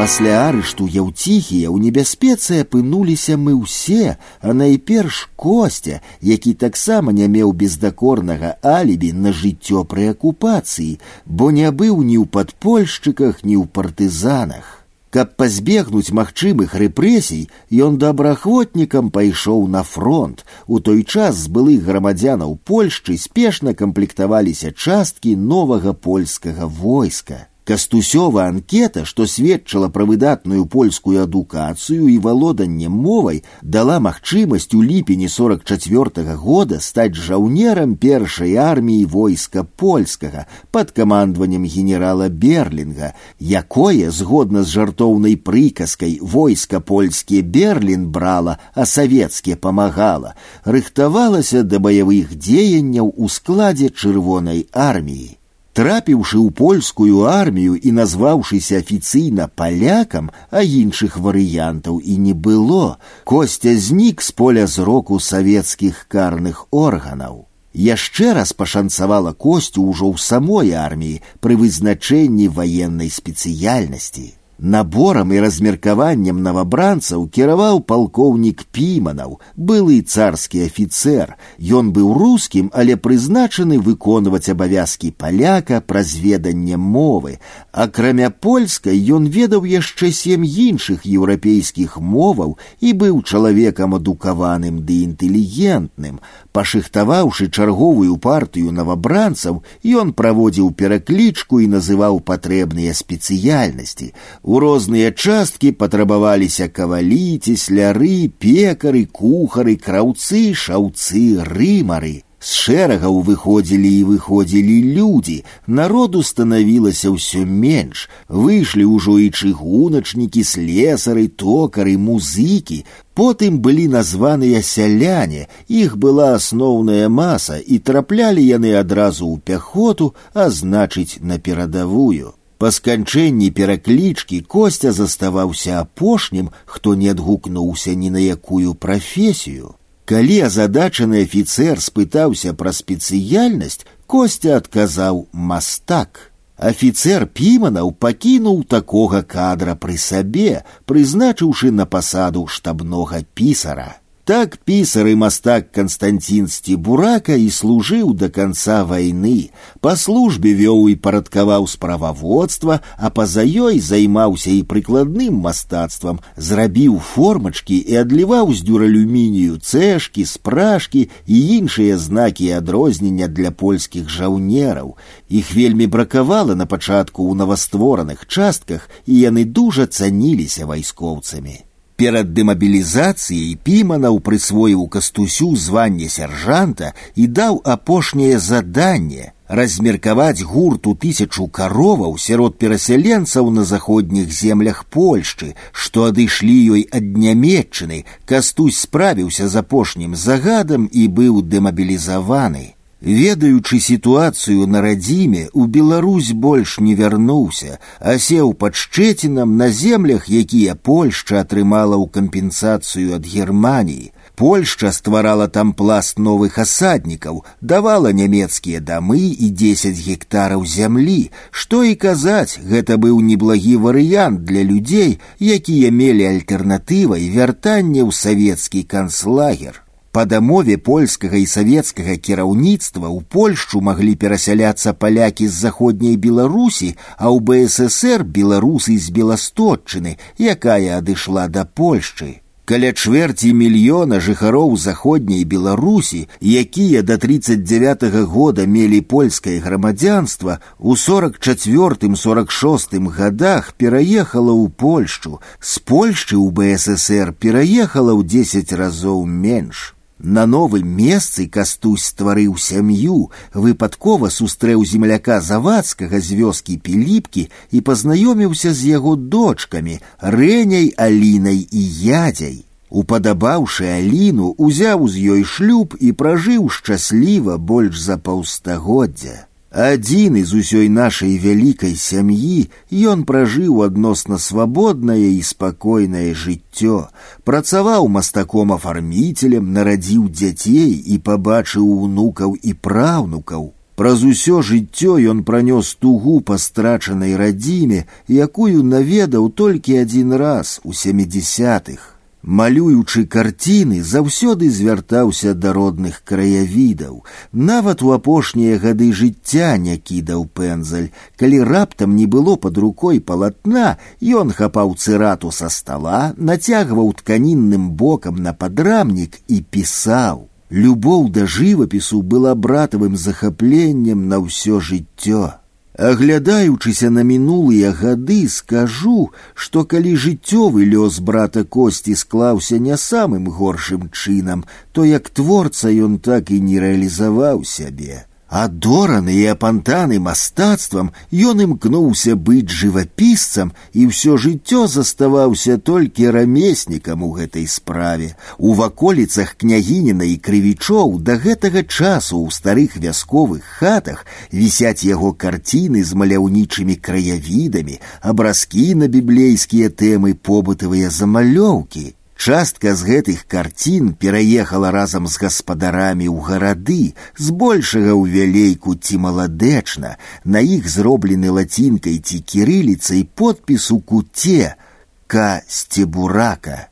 Пасля арышту яўціхія ў небяспецы апынуліся мы ўсе, а найперш косця, які таксама не меў бездакорнага алібі на жыццё пры акупацыі, бо не быў ні ў падпольшчыках, ні ў партызанах. Каб пазбегнуць магчымых рэпрэсій, ён добраахвотнікам пайшоў на фронт. У той час з былых грамадзянаў Польшчы спешна камплектаваліся часткі новага польскага войска. Кастусёва анкета, што сведчыла пра выдатную польскую адукацыю і валоданне мовай, дала магчымасць у ліпені 44 -го года стаць жаўнерам першай арміі войска польскага пад камандаваннем генерала Берлінга, якое, згодна з жартоўнай прыказкай войска польскі Берлін брала, а савецкія памагала, рыхтавалася да баявых дзеянняў у складзе чырвонай арміі. Трапіўшы ў польскую армію і назваўшыся афіцыйна палякам, а іншых варыянтаў і не было, косця знік з поля зроку савецкіх карных органаў. Яшчэ раз пашанцавала косцю ўжо ў самой арміі пры вызначэнні ваеннай спецыяльнасці. Наборам і размеркаваннем новабранцаў кіраваў палкоўнік піманаў, былы царскі афіцэр. Ён быў рускім, але прызначаны выконваць абавязкі паляка праз веданне мовы. Акрамя польскай ён ведаў яшчэ сем іншых еўрапейскіх моваў і быў чалавекам адукаваным ды інтэлігентным. Пашыхтаваўшы чарговую партыю новабранцаў, ён праводзіў пераклічку і называў патрэбныя спецыяльнасці. У розныя часткі патрабаваліся кавалі, цесляры, пекары, кухары, краўцы, шаўцы, рымары. З шэрагаў выходзілі і выходзілі людзі, народу станавілася ўсё менш, выйшлі ўжо і чыгуначнікі, слесары, токары, музыкі. Потым былі названыя сяляне, іх была асноўная маса і траплялі яны адразу ў пяхоту, а значыць на перадавую. Па сканчэнні пераклічкі косця заставаўся апошнім, хто не адгукнуўся ні на якую прафесію. Калі азадачаны афіцэр спытаўся пра спецыяльнасць, косця адказаў мастак. Афіцэр піманаў пакінуў такога кадра пры сабе, прызначыўшы на пасаду штабнога пісара. Так пісар і мастак Константин Сцебурака і служыў да канца вайны. Па службе вёў і парадкаваў справаводства, а па-за ёй займаўся і прыкладным мастацтвам, зрабіў формачкі і адліваў з дюралюмінію цэшкі, спражкі і іншыя знакі адрознення для польскіх жаўнераў. Іх вельмі бракавала на пачатку ў новаствораных частках, і яны дужа цаніліся вайскоўцамі. Перад дэмабілізацыяй піманаў прысвоіў кастусю званне сяржанта і даў апошняе заданне размеркаваць гурту тысячу кароваў сярод перасяленцаў на заходніх землях Польшчы, што адышлі ёй ад нямметчыны, кастусь справіўся з апошнім загадам і быў дэмабілізаваны. Ведаючы сітуацыю на радзіме, у Беларусь больш не вярнуўся, а сеў пад шчэцінам на землях, якія Польшча атрымала ў кампенсацыю ад Германіі. Польшча стварала там пласт новых асаднікаў, давала нямецкія дамы і 10 гектараў зямлі. Што і казаць, гэта быў неблагі варыянт для людзей, якія мелі альтэрнатывай вяртання ў савецкі канцлагер. Па дамове польскага і савецкага кіраўніцтва ў Польшчу маглі перасяляцца палякі з заходняй Беларусі, а ў БССР беларусы з Беластотчыны, якая адышла да Польшчы. Каля чвэрці мільёна жыхароў заходняй Беларусі, якія да 39 -го года мелі польскае грамадзянства, у 44-46 годах пераехала ў Польшчу, з Польшчы ў БССР пераехала ў 10 разоў менш. На новым месцы кастусь стварыў сям'ю, выпадкова сустрэў земляка завадскага з вёскі піліпкі і пазнаёміўся з яго дочкамі, рэняй алінай і ядзяй. Упадабаўшы аліну, узяў з ёй шлюб і пражыў шчасліва больш за паўстагоддзя. Адзін з усёй нашай вялікай сям'і ён пражыў адносна свабоднае і спакойнае жыццё, працаваў мастаком афарміцелем, нарадзіў дзяцей і пабачыў унукаў і праўнукаў. Праз усё жыццё ён пранёс тугу па страчанай радзіме, якую наведаў толькі адзін раз у сямідзясятых малюючы карціны заўсёды звяртаўся да родных краявідаў нават у апошнія гады жыцця не кідаў пензаль калі раптам не было под рукой палатна ён хапаў цырату са стола нацягваў тканінным бокам на падрамнік і пісаў любоў да жывапісу была братавым захапленнем на ўсё жыццё Аглядаючыся на мінулыя гады, скажу, што калі жыццёвы лёс брата косці склаўся не самым горшым чынам, то як творца ён так і не рэалізаваў сябе. Адораны і апантаны мастацтвам ён імкнуўся быць жывапісцам і ўсё жыццё заставаўся толькі рамеснікам у гэтай справе. У ваколіцах княгініна і крывічоў да гэтага часу ў старых вясковых хатах вісяць яго карціны з маляўнічымі краявідамі, абразкі на біблейскія тэмы побытавыя замалёўкі. Частка з гэтых карцін пераехала разам з гаспадарамі ў гарады, збольшага ў вялейку ці маладэчна, на іх зроблены лацінкай ці кірыліцай подпіс у куце ка сцебурака.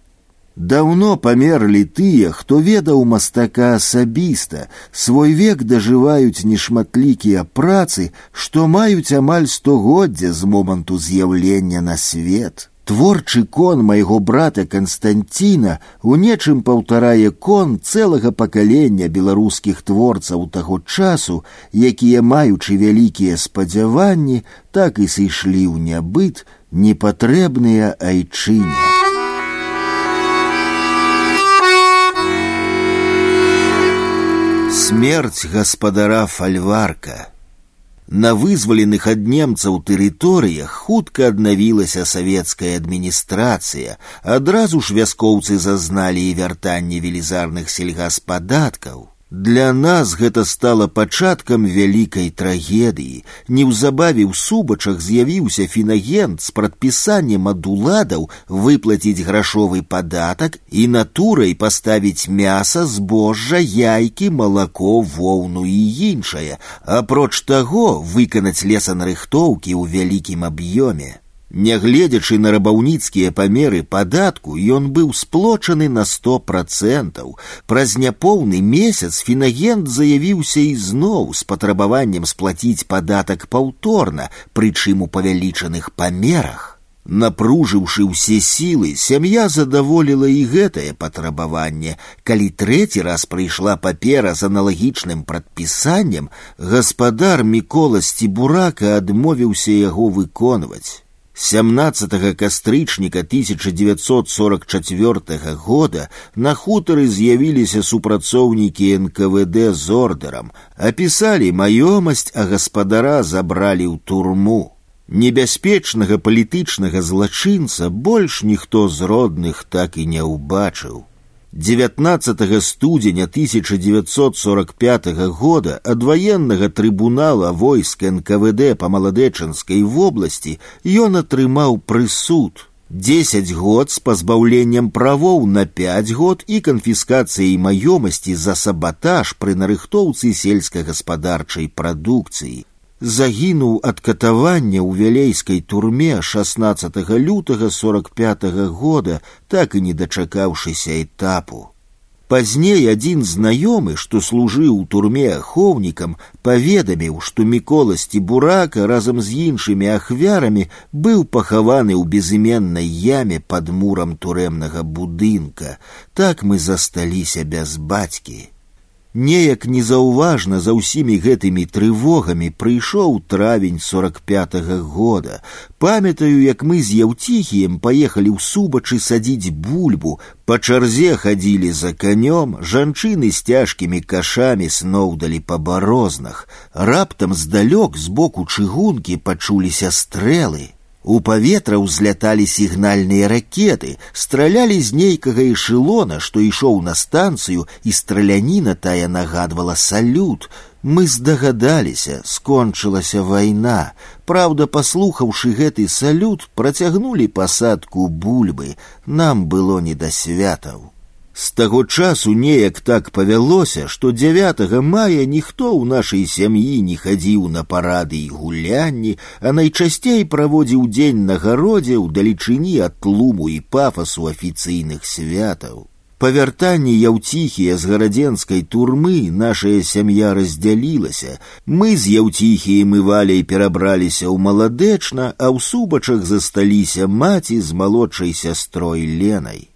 Даўно памерлі тыя, хто ведаў мастака асабіста, свой век дажываюць нешматлікія працы, што маюць амаль стогоддзя з моманту з'яўлення на свет. Творчы кон майго брата Канстанціна у нечым паўтарае кон цэлага пакалення беларускіх творцаў таго часу, якія маючы вялікія спадзяванні, так і сышлі ў нябыт непатрэбныя айчыне. Смерць гаспадара фальварка на вызваленых ад немцаў тэрыторыях хутка аднавілася савецкая адміністрацыя. Адразу ж вяскоўцы зазналі і вяртанне велізарных сельгаспадаткаў. Для нас гэта стала пачаткам вялікай трагедыі. Неўзабаве ў субачах з'явіўся фінагент з прадпісаннем ад уладаў выплаціць грашовы падатак і натурай паставіць мяса, збожжа, яйкі, малако, воўну і іншае, апроч таго выканаць лесанарыхтоўкі ў вялікім аб'ёме. Нягледзячы на рабаўніцкія памеры падатку, ён быў сплочаны на сто процентаў. Праз няпоўны месяц фінагент заявіўся ізноў з патрабаваннем сплаціць падатак паўторна, прычым у павялічаных памерах. Напружыўшы ўсе сілы, сям'я задаволіла і гэтае патрабаванне. Калі трэці раз прыйшла папера з аналагічным прадпісаннем, гаспадар Мікола Сцібурака адмовіўся яго выконваць. 17 кастрычніка 1944 года на хутары з'явіліся супрацоўнікі НКВД з ордерам, апісалі маёмасць, а гаспадара забралі ў турму. Небяспечнага палітычнага злачынца больш ніхто з родных так і не ўбачыў. 19 студзеня 1945 года ад ваеннага трыбунала войск НКВД па маладэчанскай вобласці ён атрымаў прысуд. 10 год з пазбаўленнем правоў на 5 год і канфіскацыяй маёмасці за сабатаж пры нарыхтоўцы сельскагаспадарчай прадукцыі загінуў ад катавання ў вялейскай турме 16 лютага 45 -го года, так і не дачакаўшыся этапу. Пазней адзін знаёмы, што служыў у турме ахоўнікам, паведаміў, што міколасці бурака разам з іншымі ахвярамі быў пахаваны ў безыменнай яме пад мурам турэмнага будынка. Так мы засталіся без бацькі. Неяк незаўважна за ўсімі гэтымі трывогамі прыйшоў травень сорок пятого года. Памятаю, як мы з яўціхіем паехалі ў субачы садзіць бульбу, па чарзе хадзілі за канём, жанчыны з цяжкімі кашамі сноўдалі па барознах. Раптам здалёк з боку чыгункі пачуліся стрэлы. У паветра ўзляталі сігнальныя ракеты, стралялі з нейкага эшелона, што ішоў на станцыю, і страляніна тая нагадвала салют. Мы здагадаліся, скончылася вайна. Праўда, паслухаўшы гэты салют, працягнулі пасадку бульбы. Нам было не да святаў. З таго часу неяк так павялося, што 9 мая ніхто ў нашай сям'і не хадзіў на парады і гулянні, а найчасцей праводзіў дзень на гародзе ў далечыні ад тлуму і пафасу афіцыйных святаў. Па вяртанні яўціхія з гарадзенскай турмы нашая сям'я раздзялілася. Мы з яўціхіем і валяй перабраліся ў маладэчна, а ў субачах засталіся маці з малодшай сястрой ленай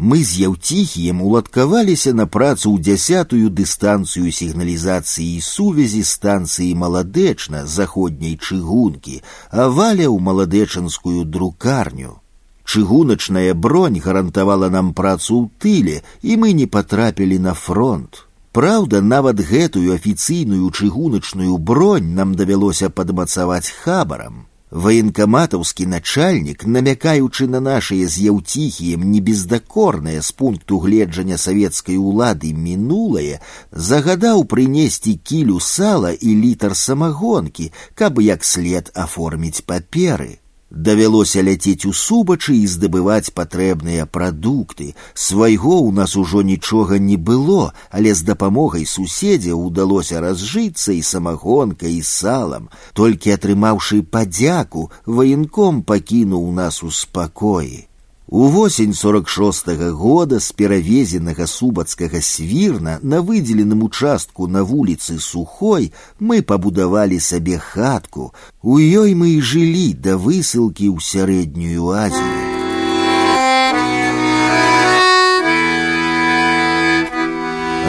мы з яўціхіем уладкаваліся на працу ў дзясятую дыстанцыю сігналізацыі і сувязі станцыі маладэчна заходняй чыгункі, а валя ў маладэчанскую друкарню. Чыгуначная бронь гарантавала нам працу ў тыле, і мы не патрапілі на фронт. Праўда, нават гэтую афіцыйную чыгуначную бронь нам давялося падмацаваць хабарам. Ваенкаматаўскі начальнік, намякаючы на нашыя з яўціхіем небездакорнае з пункту гледжання савецкай улады мінулае, загадаў прынесці кілю сала і літар самагонкі, каб як след аформіць паперы. Давялося ляцець у субачы і здабываць патрэбныя прадукты. Свайго ў нас ужо нічога не было, але з дапамогай суседзя ўдалося разжыцца і самагонкай і салам. Толькі атрымаўшы падзяку, ваенком пакінуў нас у спакоі. У восень 46 -го года з перавезенага субацкага свірна на выдзеленым участку на вуліцы сухой мы пабудавалі сабе хатку. У ёй мы і жылі да высылкі ў сярэднюю азію.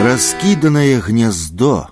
Раскіданае гняздо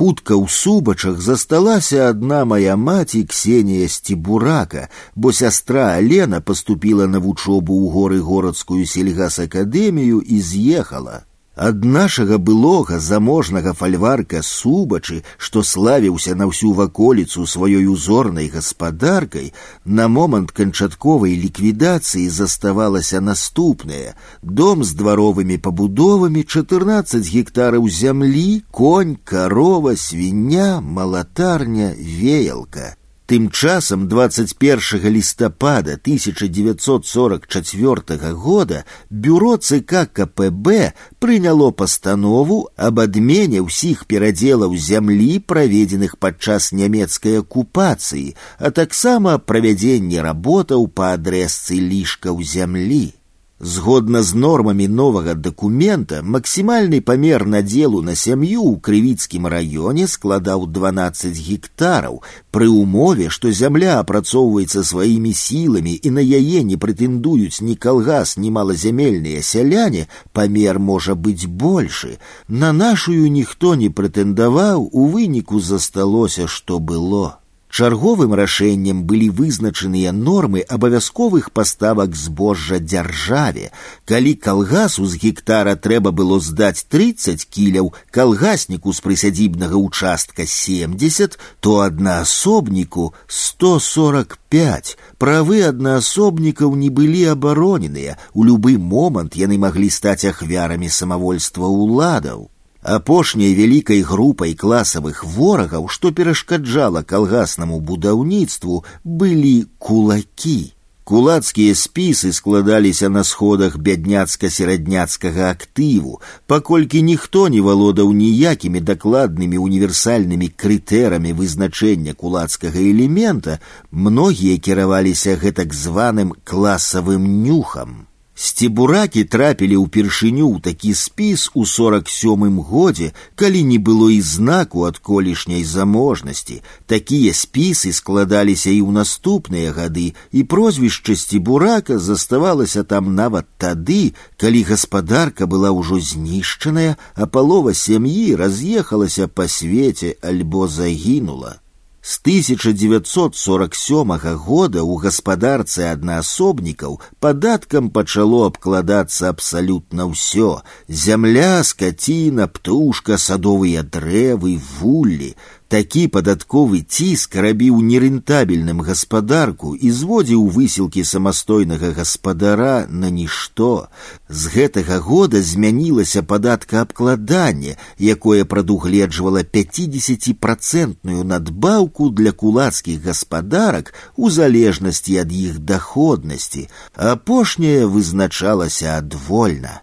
хутка ў субачах засталася адна мая маці ксенія сцібурака, бо сястра алена паступіла на вучобу ў горы горадскую сельгасакадэмію і з'ехала. Ад нашага былога заможнага фальварка субачы, што славіўся на ўсю ваколіцу сваёй узорнай гаспадаркай, на момант канчатковай ліквідацыі заставалася наступнае: дом з дваровымі пабудовамі 14 гектараў зямлі, конь, карова, свіння, малатарня, веялка. Тым часам 21 лістапада 1944 года бюро ЦК КПБ прыняло пастанову аб адмене ўсіх перадзелаў зямлі, праведзеных падчас нямецкай акупацыі, а таксама правядзенне работаў па адрэзцы лішкаў зямлі. Згодна з нормамі новага дакумента максімальны памер надзелу на сям'ю ў крывіцкім раёне складаў 12 гектараў пры ўмове, што зямля апрацоўваецца сваімі сіламі і на яе не прэтэндуюць ні калгас, ні малазямельныя сяляне, памер можа быць большы. На нашую ніхто не прэтэндаваў, у выніку засталося, што было. Чарговым рашэннем былі вызначаныя нормы абавязковых паставак збожжа дзяржаве. Калі калгасу з гектара трэба было здаць 30 кіляў, калгасніку з прысядзібнага участка 70, то аднаасобніку 145. Правы аднаасобнікаў не былі абароненыя. У любы момант яны маглі стаць ахвярамі самавольства ўладаў апошняй вялікай групай класавых ворагаў, што перашкаджала калгаснаму будаўніцтву, былі кулакі. Кулацкія спісы складаліся на сходах бядняцка-серадняцкага актыву, паколькі ніхто не валодаў ніякімі дакладнымі універсальнымі крытэрамі вызначэння кулацкага элемента, многія кіраваліся гэтак званым класавым нюхам. Сцебуракі трапілі ўпершыню ў такі спіс у сорок сёмым годзе, калі не было і знаку ад колішняй заможнасці. Такія спісы складаліся і ў наступныя гады, і прозвішча сцебурака заставалася там нават тады, калі гаспадарка была ўжо знішчаная, а палова сям'і раз'ехалася па свеце альбо загінула. С 1947 года у гаспадарцы аднаасобнікаў падаткам пачало абкладацца абсалютна ўсё: зямля, скаціна, птушка, садовыя дрэвы, вуллі. Такі падатковы ціск рабіў нерентабельным гаспадарку і зводзіў высілкі самастойнага гаспадара на нішто. З гэтага года змянілася падаткаабкладанне, якое прадугледжвала 50процентную надбаўку для кулацкіх гаспадарак у залежнасці ад іх даходнасці. Апошняе вызначалася адвольна.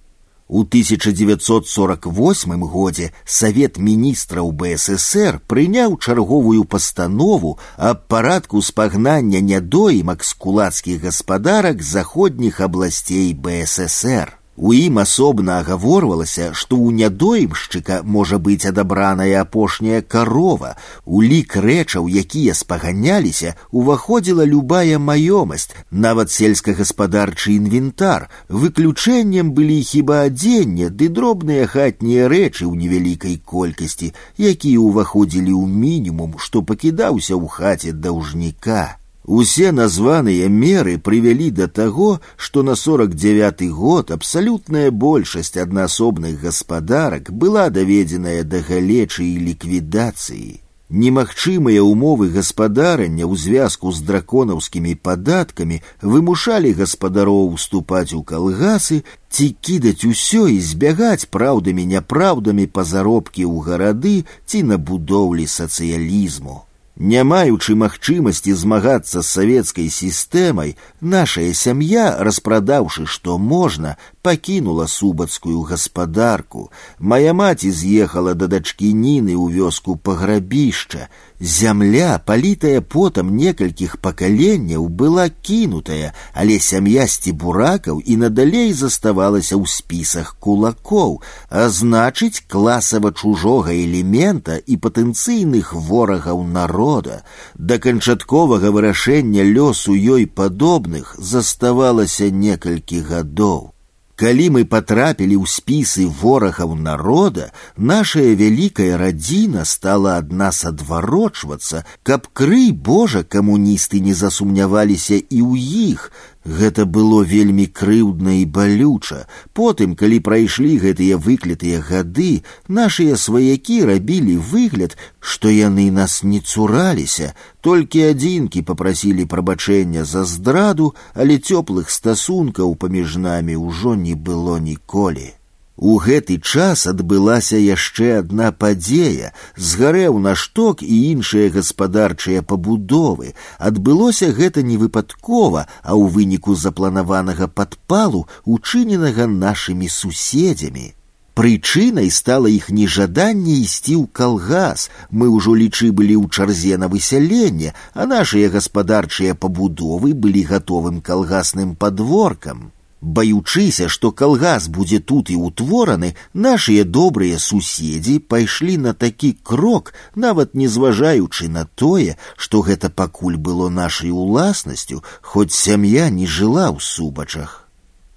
У 1948 годзе Савет міністраў БССР прыняў чарговую пастанову аб парадку спагнання нядоімак з кулацкіх гаспадарак заходніх абласцей БССР. У ім асобна агаворвалася, што ў нядоімшчыка можа быць адабраная апошняя карова. У лік рэчаў, якія спаганяліся, уваходзіла любая маёмасць, нават сельскагаспадарчы інвентар. Выключэннем былі хіба адзенне ды дробныя хатнія рэчы ў невялікай колькасці, якія ўваходзілі ў мінімум, што пакідаўся ў хаце даўжніка. Усе названыя меры прывялі да таго, што на 49 год абсалютная большасць аднаасобных гаспадарак была даведзеная да галечы і ліквідацыі. Немагчымыя ўмовы гаспадарання ў звязку з драконаўскімі падаткамі вымушалі гаспадароў уступаць у калгасы ці кідаць усё і збягаць праўдамі няпраўдамі па заробкі ў гарады ці на будоўлі сацыялізму. Не маючы магчымасці змагацца з савецкай сістэмай, нашая сям'я, распрадаўшы што можна, пакінула субацкую гаспадарку. Мая маці з'ехала да дачкі ніны ў вёску паграбішча. Зямля, палітая потам некалькіх пакаленняў, была кінутая, але сям'я сцебуракаў і надалей заставалася ў спісах кулакоў, а значыць класава чужога элемента і патэнцыйных ворагаў народа. Да канчатковага вырашэння лёсу ёй падобных заставалася некалькі гадоў. Калі мы патрапілі ў спісы ворагаў народа, нашая вялікая радзіна стала ад нас адварочвацца, каб крый Божа камуністы не засумняваліся і ў іх, Гэта было вельмі крыўдна і балюча. Потым, калі прайшлі гэтыя выклятыя гады, нашыя сваякі рабілі выгляд, што яны нас не цураліся, толькі адзінкі попрасілі прабачэння за здраду, але цёплых стасункаў паміж намі ўжо не было ніколі. У гэты час адбылася яшчэ адна падзея, згарэў нашток і іншыя гаспадарчыя пабудовы. Адбылося гэта не выпадкова, а ў выніку запланаванага падпалу, учыненага нашымі суседзямі. Прычынай стала іх нежаданне ісці ў калгас. Мы ўжо лічы былі ў чарзе на высяленне, а нашыя гаспадарчыя пабудовы былі гатовым калгасным падворкам. Баючыся, што калгас будзе тут і ўтвораны, нашыя добрыя суседзі пайшлі на такі крок, нават не зважаючы на тое, што гэта пакуль было нашай уласнасцю, хоць сям'я не жыла ў субачах.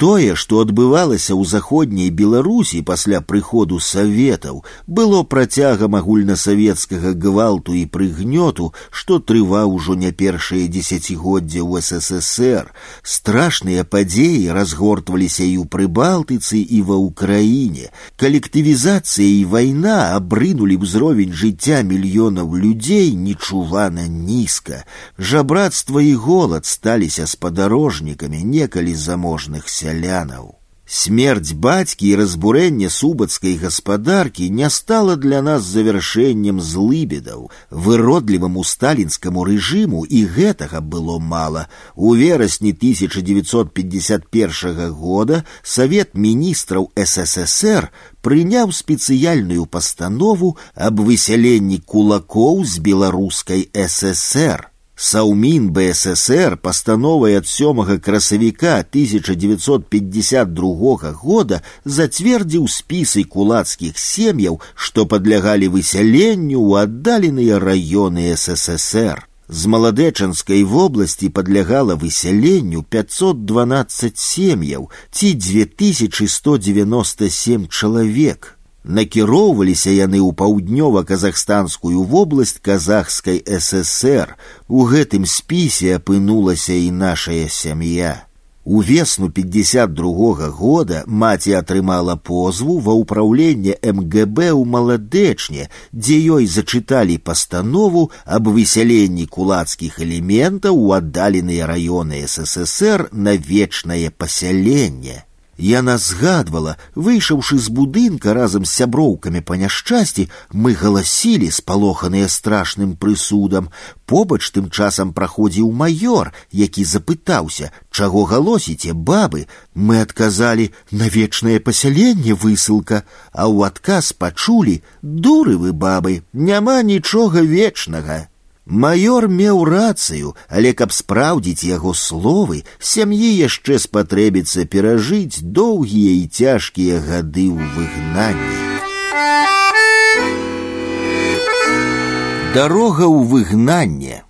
Тое, што адбывалася ў заходняй Беларусі пасля прыходу саветаў, было працягам агульнасавецкага гвалту і прыгнёту, што трываў ужо не першае дзесяцігоддзе ў ССР. Страшныя падзеі разгортваліся і ў прыбалтыцы і ва ўкраіне. Калектывізацыя і вайна абрынулі ўзровень жыцця мільёнаў людзей нечувана нізка. Жабрацтва і голад сталіся спадарожнікамі некалі заможных сял сялянаў. Смерць бацькі і разбурэнне субацкай гаспадаркі не стала для нас завяршэннем злыбедаў, выродліваму сталінскаму рэжыму і гэтага было мала. У верасні 1951 года Савет міністраў ССР прыняў спецыяльную пастанову аб высяленні кулакоў з беларускай ССР. Саумин БССР постановой от 7 красавіка 1952 года зацвердзіў спісы кулацкіх сем'яў, што падлягалі высяленню ў аддаленыя раёны СССР. З маладэчанскай вобласці падлягала высяленню 512 сем'яў ці 2197 чалавек. Накіроўваліся яны ў паўднёва-казахстанскую вобласць казахскай ССР. У гэтым спісе апынулася і нашая сям'я. У весну 52 года маці атрымала позву ва ўпраўленне МГБ ў маладэчне, дзе ёй зачыталі пастанову аб высяленні кулацкіх элементаў у аддаленыя раёны ССР на вечнае пасяленне. Яна згадвала, выйшаўшы з будынка разам з сяброўкамі па няшчасці, мы галасілі, спалоханыя страшным прысудам. Побач тым часам праходзіў маёр, які запытаўся, чаго галосіце бабы. Мы адказалі на вечнае пасяленне высылка, а ў адказ пачулі: дуры вы бабы, няма нічога вечнага. Майор меў рацыю, але каб спраўдзіць яго словы, сям'і яшчэ спатрэбіцца перажыць доўгія і цяжкія гады ў выгнанні. Дарога ў выгнанне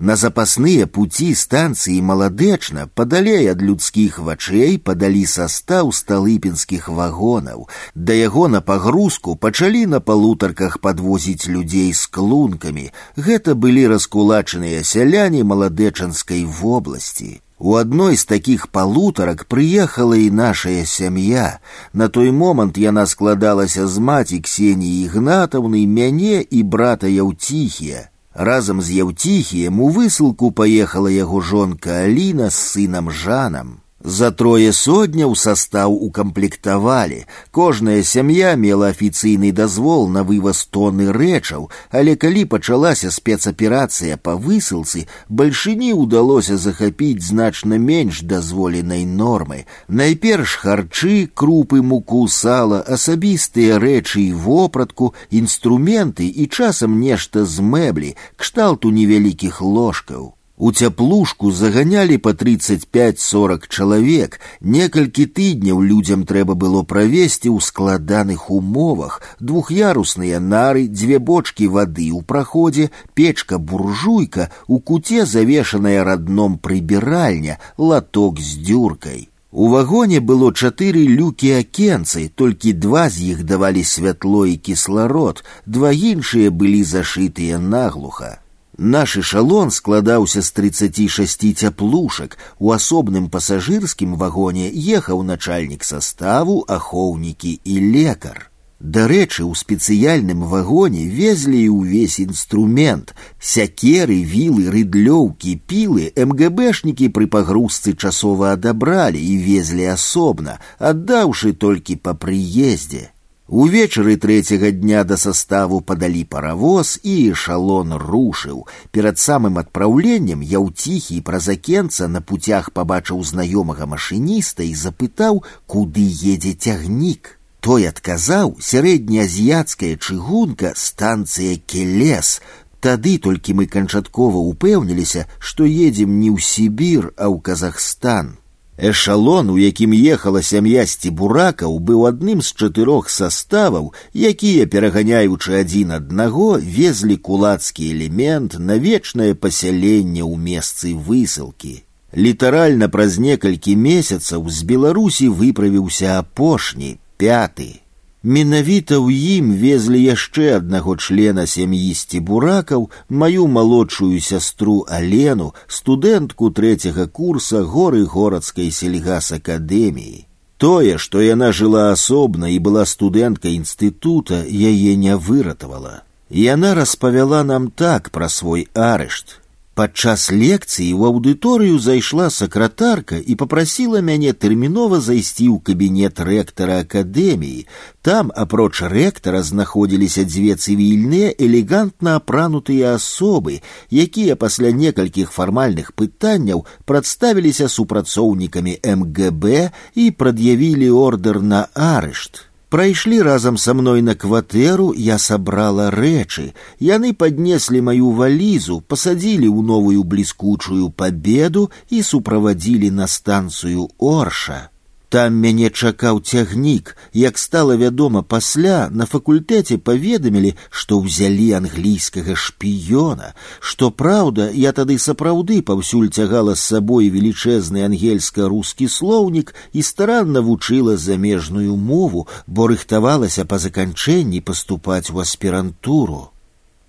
на запасныя пуці станцыі маладэчна падалей ад людскіх вачэй падалі састаў сталыпінскіх вагонаў. Да яго на пагрузку пачалі на палутарках падвозіць людзей з клункамі. Гэта былі раскулачаныя сяляне маладэчанскай вобласці. У адной з такіх палутарак прыехала і нашая сям'я. На той момант яна складалася з маці ксеніі ігнатаўны мяне і брата яўціхія. Разам з яўціхіем у высылку паехала яго жонка Аліна з сынам Жанам. За трое сотняў састаў укамплектавалі. Кожная сям'я мела афіцыйны дазвол на вываз тоны рэчаў, але калі пачалася спецаперацыя па высылцы, бальшыні ўдалося захапіць значна менш дазволенай нормы. Найперш харчы, крупы, муку, сала, асабістыя рэчы і вопратку, інструменты і часам нешта з мэблі, кшталту невялікіх ложкаў. У цяплушку заганялі па 35-40 чалавек. Некалькі тыдняў людзям трэба было правесці ў складаных умовах. Двух'ярусныя нары, дзве бочкі вады ў праходзе, печка буржуйка, у куце завешаная радном прыбіральня, латок з дзюркай. У вагоне было чатыры люкі акенцы, толькі два з іх давалі святло і кісларод, два іншыя былі зашытыя наглуха. Наш эшалон складаўся з 36 цяплушак. У асобным пасажырскім вагоне ехаў начальнік составу, ахоўнікі і лекар. Дарэчы, у спецыяльным вагоне везлі і ўвесь інструмент, сякеры, вілы, рыдлёўкі, пілы МГБшнікі пры пагрузцы часова адабралі і везлі асобна, аддаўшы толькі па прыездзе. Увечары трэцяга дня да составу падалі паравоз і эшалон рушыў. Перад самым адпраўленнем я ўціхі праз акенца на путях пабачыў знаёмага машыніста і запытаў, куды едзе цягнік. Той адказаў сярэднеазіяцкая чыгунка станцыя келес. Тады толькі мы канчаткова упэўніліся, што едзем не ў Сібір, а ў Казахстан. Эшалон, у якім ехала сям'я сцібуракаў, быў адным з чатырох составаў, якія, пераганяючы адзін аднаго, везлі кулацкі элемент на вечнае пасяленне ў месцы высылкі. Літаральна праз некалькі месяцаў з Беларусі выправіўся апошні, пяты. Менавіта ў ім везлі яшчэ аднаго члена сям'і сцібуракаў, маю малодшую сястру Алену, студэнтку трэцяга курса горы горадскай сельгас-акадэміі. Тое, што яна жыла асобна і была студэнткай інстытута, яе не выратавала. Яна распавяла нам так пра свой арышт. Падчас лекцыі ў аўдыторыю зайшла сакратарка і попрасіла мяне тэрмінова зайсці ў кабінет рэктара акадэміі. Там, апроч рэктара, знаходзіліся дзве цывільныя элегантна апранутыя асобы, якія пасля некалькіх фармальных пытанняў прадставіліся супрацоўнікамі МГБ і прад'явілі ордер на арышт. Прайшлі разам са мной на кватэру, я сабрала рэчы. Яны паднеслі маю валізу, пасадзілі ў новую бліскучую пабеду і суправадзілі на станцыю Орша. Там мяне чакаў цягнік, як стала вядома пасля, на факультэце паведамілі, што ўзялі англійскага шпіёна, што праўда, я тады сапраўды паўсюль цягала з сабой велічэзны ангельска-рускі слоўнік і старанна вучыла замежную мову, бо рыхтавалася па заканчэнні паступаць у аспірантуру.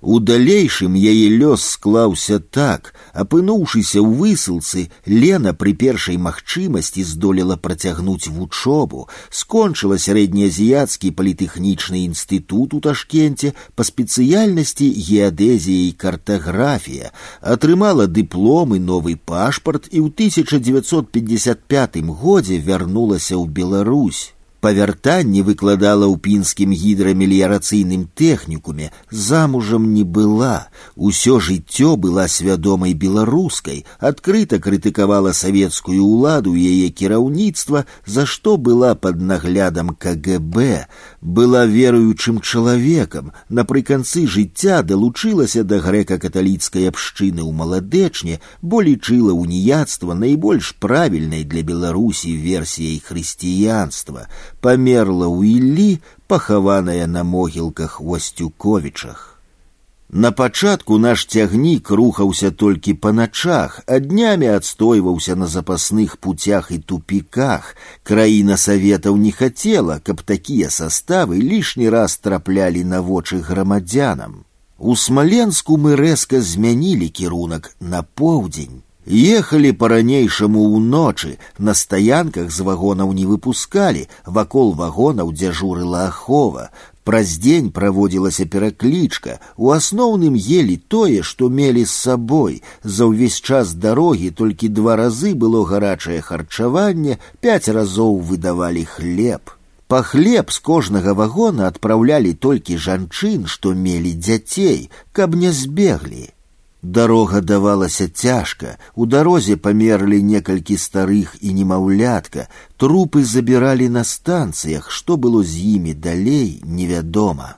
У далейшым яе лёс склаўся так, апынуўшыся ў высылцы, Лена пры першай магчымасці здолела працягнуць вучобу, скончыла сярэднеазіяцкі палітэхнічны інстытут у Ташкенце па спецыяльнасці геадэзія і картаграфія, атрымала дыплом і новы пашпарт і ў 1955 годзе вярнулася ў Беларусь. Па вяртанні выкладала ў пінскім гідрамеліярацыйным тэхнікуме, замужам не была. Усё жыццё была свядомай беларускай, адкрыта крытыкавала савецкую ўладу яе кіраўніцтва, за што была пад наглядам КГБ, была веруючым чалавекам, напрыканцы жыцця далучылася да грэка-каталіцкай абшчыны ў маладэчне, бо лічыла уніяцтва найбольш правільнай для Беларусі версіяй хрысціянства памерла ў Іллі, пахаваная на могілках Васцюковічах. На пачатку наш цягнік рухаўся толькі па начах, а днямі адстойваўся на запасных путях і тупіках. Краіна саветаў не хацела, каб такія составы лішні раз траплялі на вочы грамадзянам. У смаленску мы рэзка змянілі кірунак на поўдзень. Ехалі по-ранейшаму ўночы, на стаянках з вагонаў не выпускалі, вакол вагонаў дзяжурыла ахова. Праз дзень праводзілася пераклічка, у асноўным ели тое, што мелі з сабой. За ўвесь час дарогі толькі два разы было гарачае харчаванне, пяць разоў выдавалі хлеб. Па хлеб з кожнага вагона адпраўлялі толькі жанчын, што мелі дзяцей, каб не збеглі. Дарога давалася цяжка, у дарозе памерлі некалькі старых і немаўлятка, трупы забіралі на станцыях, што было з імі далей невядома.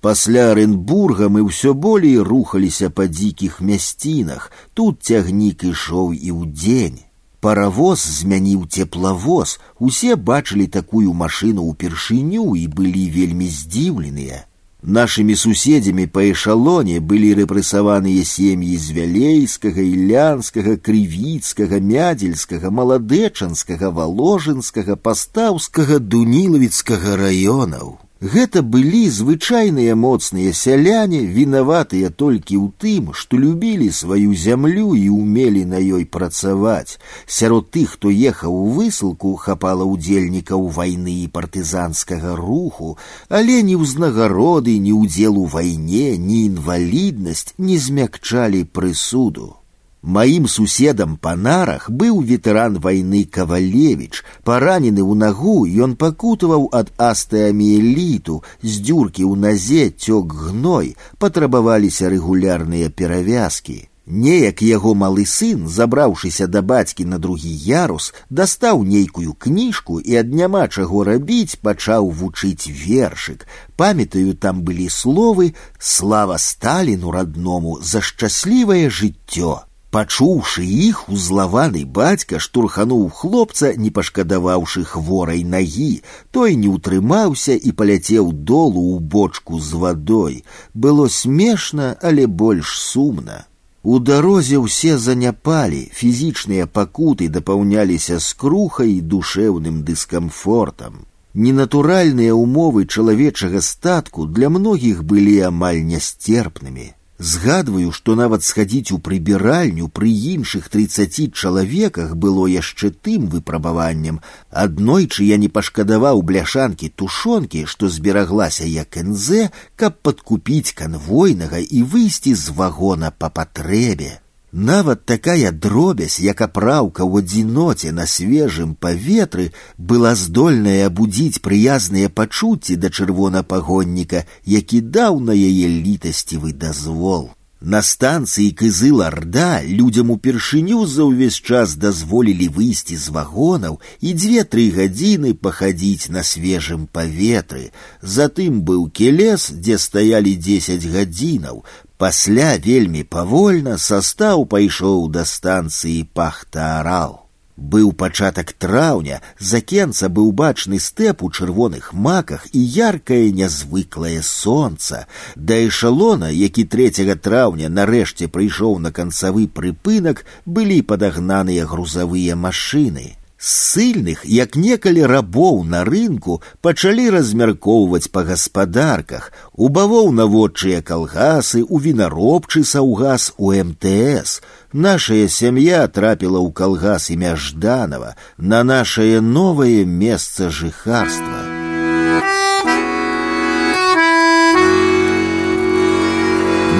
Пасля Аренбурга мы ўсё болей рухаліся па дзікіх мясцінах, тут цягнік ішоў і ў дзень. Паравоз змяніў цеплавоз, усе бачылі такую машыну ўпершыню і былі вельмі здзіўленыя. Нашими суседзямі па эшалоне былі рэпрэсаваныя сем'і з вялейскага, ілянскага, крывіцкага, мядзельскага, маладэчанскага, валожынскага, пастаўскага, дунілавіцкага раёнаў. Гэта былі звычайныя моцныя сяляне, вінаватыя толькі ў тым, што любілі сваю зямлю і умелі на ёй працаваць. Сярод тых, хто ехаў у высылку, хапала ўдзельнікаў вайны і партызанскага руху, але ні ўзнагароды, ні ўдзел у вайне, ні інваліднасць не змякчалі прысуду. Маім суседам па нарах быў ветэран вайны кавалевіч паранены ў нагу ён пакутаваў ад астеаміеліту з дзюркі ў назе цёк гной патрабаваліся рэгулярныя перавязкі неяк яго малы сын забраўшыся да бацькі на другі ярус дастаў нейкую кніжку і ад няма чаго рабіць пачаў вучыць вершык памятаю там былі словы слава сталіну радному за шчаслівае жыццё Пачуўшы іх узлаваны бацька штурхануў хлопца, не пашкадаваўшы хворай нагі, той не ўтрымаўся і паляцеў долу ў бочку з вадой. Было смешна, але больш сумна. У дарозе ўсе заняпалі, фізічныя пакуты дапаўняліся скрухай і душэўным дыскамфортам. Ненатуральныя ўмовы чалавечага статку для многіх былі амаль нястерпнымі. Згадваю, што нават схадзіць у прыбіральню пры іншых трыццаці чалавеках было яшчэ тым выпрабаваннем. Аднойчы я не пашкадаваў бляшанкі тушонкі, што збераглася як энзе, каб падкупіць канвойнага і выйсці з вагона па патрэбе. Нават такая дробязь, як апраўка ў адзіноце на свежым паветры была здольная абудзіць прыязныя пачуцці да чырвонапагонніка, які даў на яе літасцівы дазвол. На станцыі кызыл-арда людзям упершыню за ўвесь час дазволілі выйсці з вагонаў і дзве-тры гадзіны пахадзіць на свежым паветры. Затым быў келес, дзе стаялі дзесяць гадзінаў, Пасля вельмі павольна састаў пайшоў да станцыі пахтаарал. Быў пачатак траўня, з акенца быў бачны стэп у чырвоных маках і яркае нязвыклае сонца. Да эшалона, які трэцяга траўня нарэшце прыйшоў на канцавы прыпынак, былі падагнаныя грузавыя машыны ссыльных як некалі рабоў на рынку пачалі размяркоўваць па гаспадарках у бавоўнаводчыя калгасы у вінаробчы саўгас у мтс нашая сям'я трапіла ў калгас імя жданова на нашае новае месца жыхарства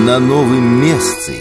на новым месцы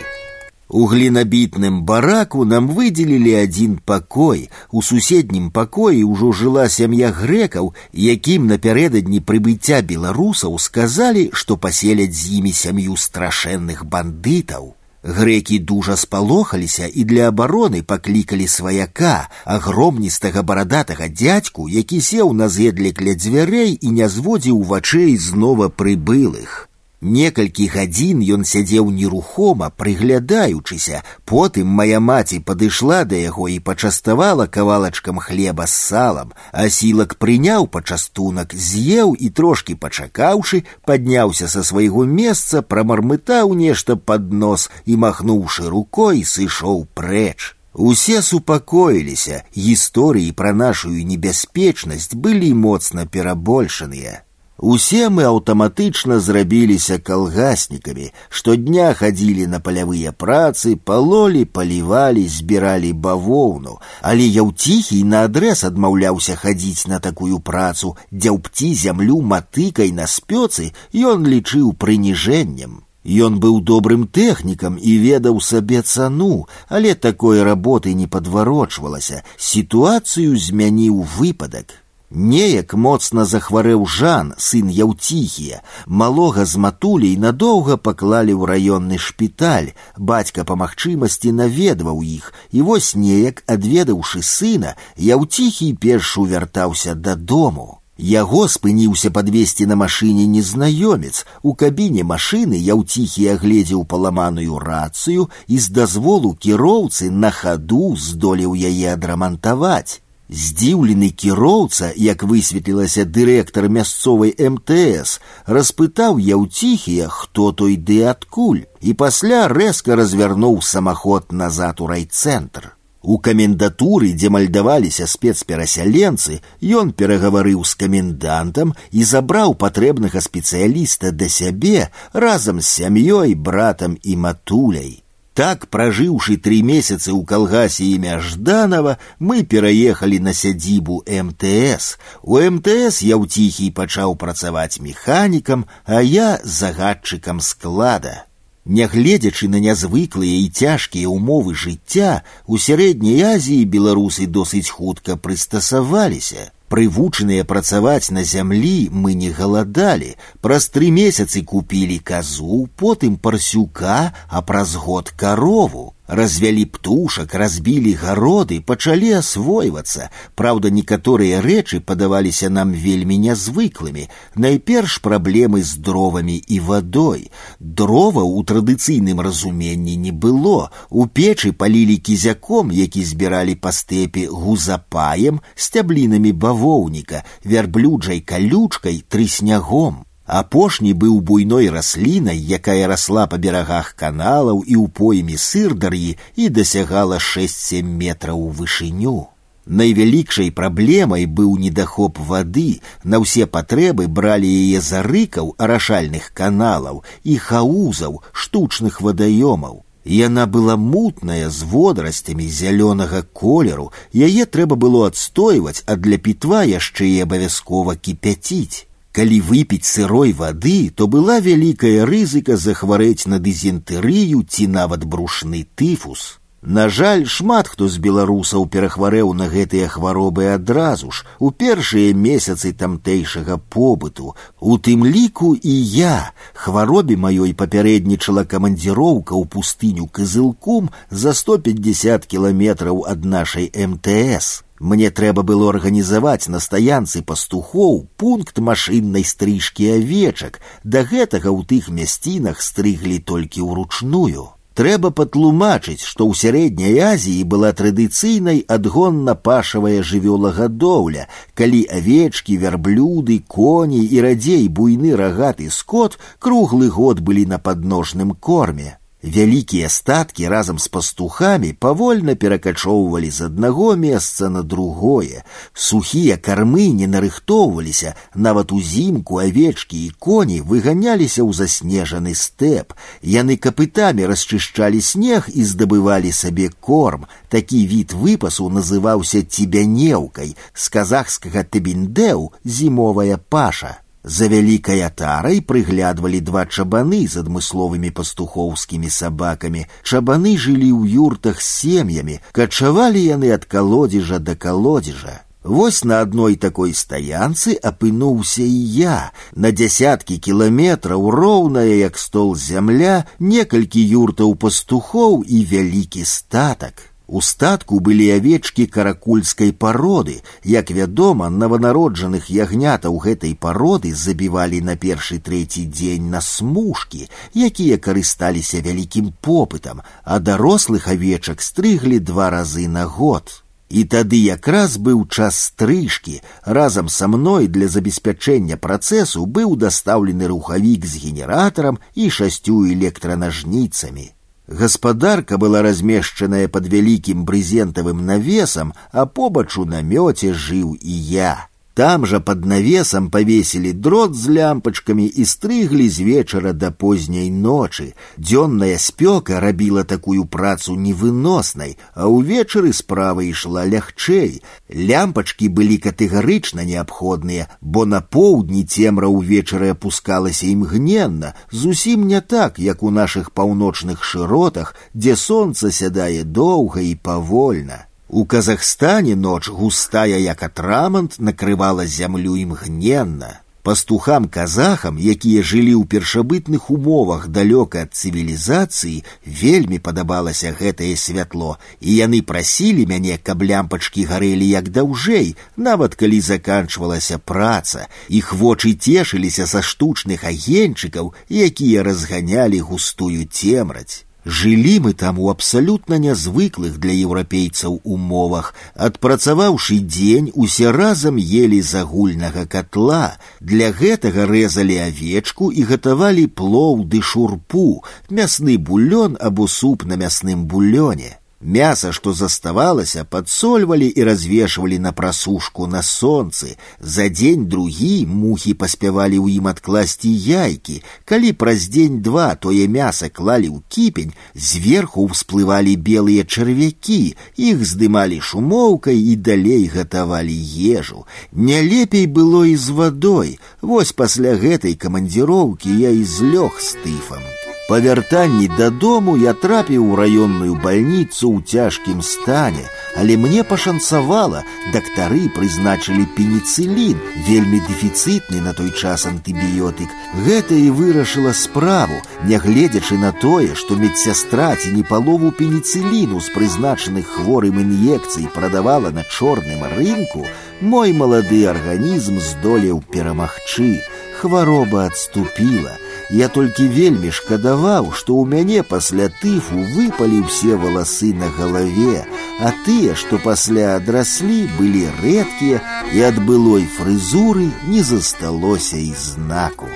у глинабітным бараку нам выделілі адзін пакой. У суседнім пакоі ўжо жыла сям'я грэкаў, якім напярэдадні прыбыцця беларусаў сказалі, што паселяць з імі сям'ю страшэнных бандытаў. Грекі дужа спалохаліся і для абароны паклікалі сваяка, агромністага барадатага дзядзьку, які сеў на зедлік ля дзвярэй і не зводзіў вачэй знова прыбылых. Некалькі гадзін ён сядзеў нерухома, прыглядаючыся. Потым моя маці падышла да яго і пачаставала кавалачкам хлеба з салам, а сілак прыняў пачастунак, з'еў і трошки пачакаўшы, падняўся са свайго месца, прамармытаў нешта пад нос і, махнуўшы рукой, сышоў прэч. Усе супакоіліся, гісторыі пра нашую небяспечнасць былі моцна перабольшаныя. Усе мы аўтаматычна зрабіліся калгаснікамі, штодня хадзілі на палявыя працы, палолі, палівалі, збіралі бавоўну, але яўціхій наадрэз адмаўляўся хадзіць на такую працу, дзяўпці зямлю матыкай на спёцы ён лічыў прыніжэннем. Ён быў добрым тэхнікам і ведаў сабе цану, але такой работы не падварочвалася. Сітуацыю змяніў выпадак. Неяк моцна захварэў жан, сын яўціхія, малога з матуляй надоўга паклалі ў раённы шпіталь. Бацька па магчымасці наведваў іх, і вось неяк, адведаўшы сына, яўціхій першу вяртаўся дадому. Яго спыніўся падвесці на машыне незнаёмец. У кабіне машыны яўціхі агледзеў паламаную рацыю і з дазволу кіроўцы на хаду здолеў яе адрамантаваць. Здзіўлены кіроўца, як высветлілася дырэктар мясцовай МТС, распытаў яўціхія, хто той ды адкуль, і пасля рэзка развярнуў самаход назад у райцэнтр. У камендатуры, дзе мальдаваліся спецперасяленцы, ён перагаварыў з камендантам і забраў патрэбнага спецыяліста да сябе разам з сям'ёй, братам і матуляй. Так, пражыўшы тры месяцы ў калгасе імя Жданова, мы пераехалі на сядзібу МТС. У МТС я ўціхій пачаў працаваць механікам, а я загадчыкам склада. Нягледзячы на нязвыклыя і цяжкія ўмовы жыцця, у сярэдняй Азіі беларусы досыць хутка прыстасаваліся. Прывучаныя працаваць на зямлі мы не галадалі. Праз тры месяцы купілі казу, потым парсюка, а праз год карову. Развялі птушак, разбілі гароды, пачалі асвойвацца. Праўда, некаторыя рэчы падаваліся нам вельмі нязвыклымі. Найперш праблемы з дровамі і вадой. Дрова ў традыцыйным разуменні не было. У печы палілі кізяком, які збіралі па стэпе гузапаем, сцяблінамі бавоўніка, вярблюджай калючкай, трыснягом. Апошні быў буйной раслінай, якая расла па берагах каналаў і ў пойме сырдар'і і дасягала 6-7 метраў у вышыню. Найвялікшай праблемай быў недахоп вады, на ўсе патрэбы бралі яе за рыкаў арашальных каналаў і хаузаў штучных вадаёмаў. Яна была мутная з водарасцямі зялёнага колеру, яе трэба было адстойваць, а для пітва яшчэ і абавязкова кіпяціць. Калі выпіць сырой вады, то была вялікая рызыка захварэць на дызентырыю ці нават брушны тыфус. На жаль, шмат хто з беларусаў перахварэў на гэтыя хваробы адразу ж у першыя месяцы тамтэйшага побыту. У тым ліку і я хваробе маёй папярэднічала камандзіроўка ў пустыню кызылкум за 150 кіламетраў ад нашай МТС. Мне трэба было арганізаваць на стаянцы пастухоў пункт машыннай стрыжкі авечак. Да гэтага ў тых мясцінах стрыглі толькі ўручную. Трэба патлумачыць, што ў сярэдняй Азіі была традыцыйнай адгонна-пашавая жывёлагадоўля, калі авечкі, вярблюды, коні і радзей буйны рагаты скот круглы год былі на падножным корме. Вялікія статкі разам з пастухамі павольна перакачоўвалі з аднаго месца на другое. Сухія кармы не нарыхтоўваліся, нават узімку авечкі і коні выганяліся ў заснежаны стэп. Яны капытамі расчышчалі снег і здабывалі сабе корм. Такі від выпасу называўся цібянеўкай, з казахскага тэбіндэў зімовая паша. За вялікай атарай прыглядвалі два чабаны з адмысловымі пастухоўскімі сабакамі. Чабаны жылі ў юртах з сем'ямі, качавалі яны ад калодзежа да калодзежа. Вось на адной такой стаянцы апынуўся і я. На дзясяткі кіламетраў роўная, як стол зямля, некалькі юртаў пастухоў і вялікі статак. У статку былі авечкі каракульскай пароды. Як вядома, наванароджаных ягнятаў гэтай пароды забівалі на першы трэці дзень на смужкі, якія карысталіся вялікім попытам, а дарослых авечак стрыглі два разы на год. І тады якраз быў час стрыжкі. Разам са мной для забеспячэння працэсу быў дастаўлены рухавік з генератарам і шасцю электранажніцамі. Гаспадарка была размешчаная под вялікім брызентавым навесам, а побач у намёце жыў і я. Там жа под навесам павесілі дрот з лямпачкамі і стрыглі з вечара да позняй ночы. Дзённая спёка рабіла такую працу невыноснай, а ўвечары справа ішла лягчэй. Лямпачкі былі катэгарычна неабходныя, бо на поўдні цемра ўвечары апускалася імгненна, зусім не так, як у нашых паўночных шыротах, дзе сонца сядае доўга і павольна. У Казахстане ноч густая, як атрамант, накрывала зямлю імгненна. Пастухам казахам, якія жылі ў першабытных умовах далёка ад цывілізацыі, вельмі падабалася гэтае святло, і яны прасілі мяне, каб лямпачкі гарэлі як даўжэй, нават калі заканчвалася праца. Іх вочы цешыліся са штучных агеньчыкаў, якія разганялі густую цемраць. Жылі мы там у абсалютна нязвыклых для еўрапейцаў умовах, адпрацаваўшы дзень усе разам ели з агульнага катла. Для гэтага рэзалі авечку і гатавалі плоў ды шурпу, мясны бульон або суп на мясным бульоне. Мясо, што заставалася, падсольвалі і развешвалі на прасушку на сонцы. За дзень другі мухі паспявалі ў ім адкласці яйкі. Калі праз дзень два тое мяса клалі ў кіпень, зверху ўсплывалі белыя чарвякі, іх здымалі шумоўкай і далей гатавалі ежу. Не лепей было і з вадой. Вось пасля гэтай камандзіроўкі я і злёг з тыфам. Па вяртанні дадому я трапіў у раённую бальніцу ў цяжкім стане, але мне пашанцавала, дактары прызначылі пеніцылін, вельмі дэфіцытны на той час антыбіётык. Гэта і вырашыла справу, нягледзячы на тое, што медсястра ці не палову пеніцыліну з прызначаных хворым ін'екцый прадавала на чорным рынку, мой малады арганізм здолеў перамагчы. Хвароба адступіла, я толькі вельмі шкадаваў, што ў мяне пасля тыфу выпалі ўсе валасы на галаве, а тыя, што пасля адраслі, былі рэдкія і ад былой фрызуры не засталося і знаку.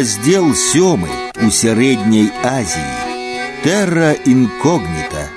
Раздел сёмы у сярэдняй Азіі. Тэрра інкогніта.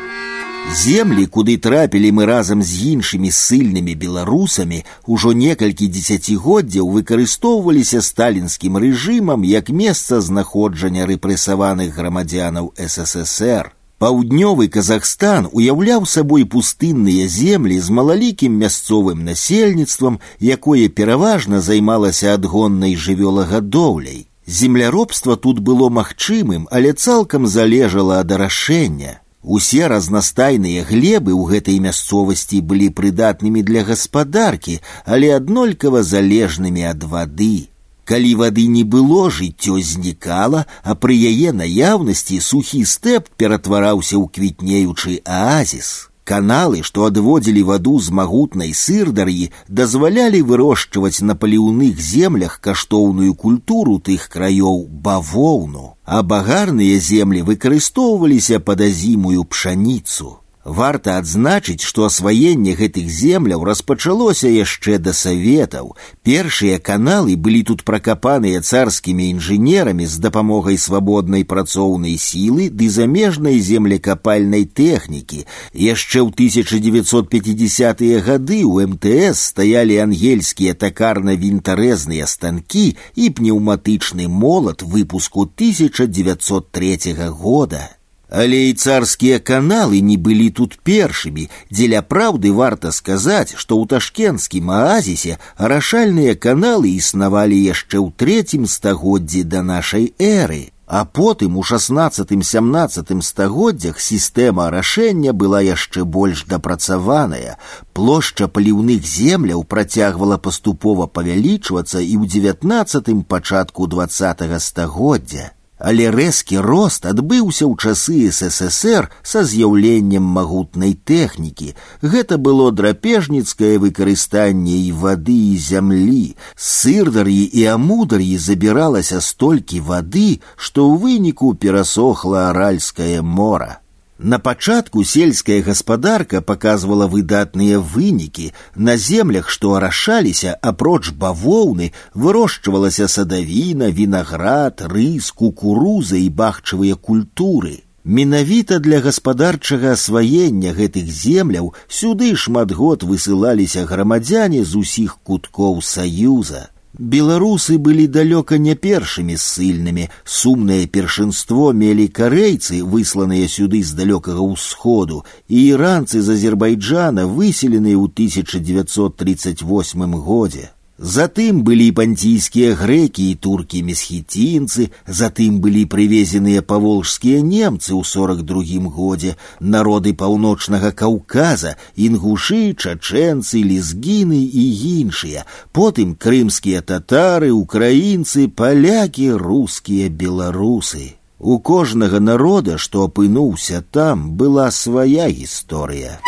Землі, куды трапілі мы разам з іншымі ссыльнымі беларусамі, ужо некалькі дзесяцігоддзяў выкарыстоўваліся сталінскім рэжымам як месца знаходжання рэпрэсаваных грамадзянаў ССР. Паўднёвы Казахстан уяўляў сабой пустынныя землі з малалікім мясцовым насельніцтвам, якое пераважна займалася адгоннай жывёлагадоўляй. Земляробства тут было магчымым, але цалкам залежала ад арашэння. Усе разнастайныя глебы ў гэтай мясцовасці былі прыдатнымі для гаспадаркі, але аднолькава залежнымі ад вады. Калі вады не было, жыццё знікала, а пры яе наяўнасці сухі стэп ператвараўся ў квітнеючы аазіс. Каналы, што адводзілі ваду з магутнай сырдар'і, дазвалялі вырошчваць на паліўных землях каштоўную культуру тых краёў бавоўну, а багарныя землі выкарыстоўваліся пад азімую пшаніцу. Варта адзначыць, што асваенне гэтых земляў распачалося яшчэ да саветаў. Першыя каналы былі тут пракапаныя царскімі інжынерамі з дапамогай свабоднай працоўнай сілы ды замежнай землекапальнай тэхнікі. Яшчэ ў 1950-е гады ў МТС стаялі ангельскія такарна-вінтарэзныя станкі і пнеўматычны молат выпуску 1903 года. Але і царскія каналы не былі тут першымі. Дзеля праўды варта сказаць, што ў ташкенскім аазісе арашальныя каналы існавалі яшчэ ў трэцім стагоддзі да нашай эры. А потым у шестнадцатым сямнадцатым стагоддзях сістэма арашэння была яшчэ больш дапрацаваная. Плошча паліўных земляў працягвала паступова павялічвацца і ў девятнацатым пачатку двадцатого стагоддзя але рэзкі рост адбыўся ў часы ссср са з'яўленнем магутнай тэхнікі гэта было драпежніцкае выкарыстанне і вады і зямлі сырдар'і і амудар'і забіралася столькі вады што ў выніку перасохла аральскае мора на пачатку сельская гаспадарка показывала выдатныя вынікі. На землях, што арашаліся, апроч бавоўны, вырошчвалася садавіна, вінаград, рыс, кукуруза і бахчавыя культуры. Менавіта для гаспадарчага асваення гэтых земляў сюды шмат год высылаліся грамадзяне з усіх куткоў саюза. Беларусы былі далёка не першымі ссыльнымі. Сумнае першынство мелі карэйцы, высланыя сюды з далёкага ўсходу, і іранцы з Азербайджана выселеныя ў 1938 годзе. Затым былі панційскія грэкі і туркі-месхіцінцы, затым былі прывезеныя паволжскія немцы ў сорок другім годзе, народы паўночнага Каўказа, інгушы, чачэнцы, лезгіны і іншыя, потым крымскія татары, украінцы, палякі, рускія беларусы. У кожнага народа, што апынуўся там, была свая гісторыя.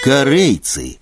Карейцы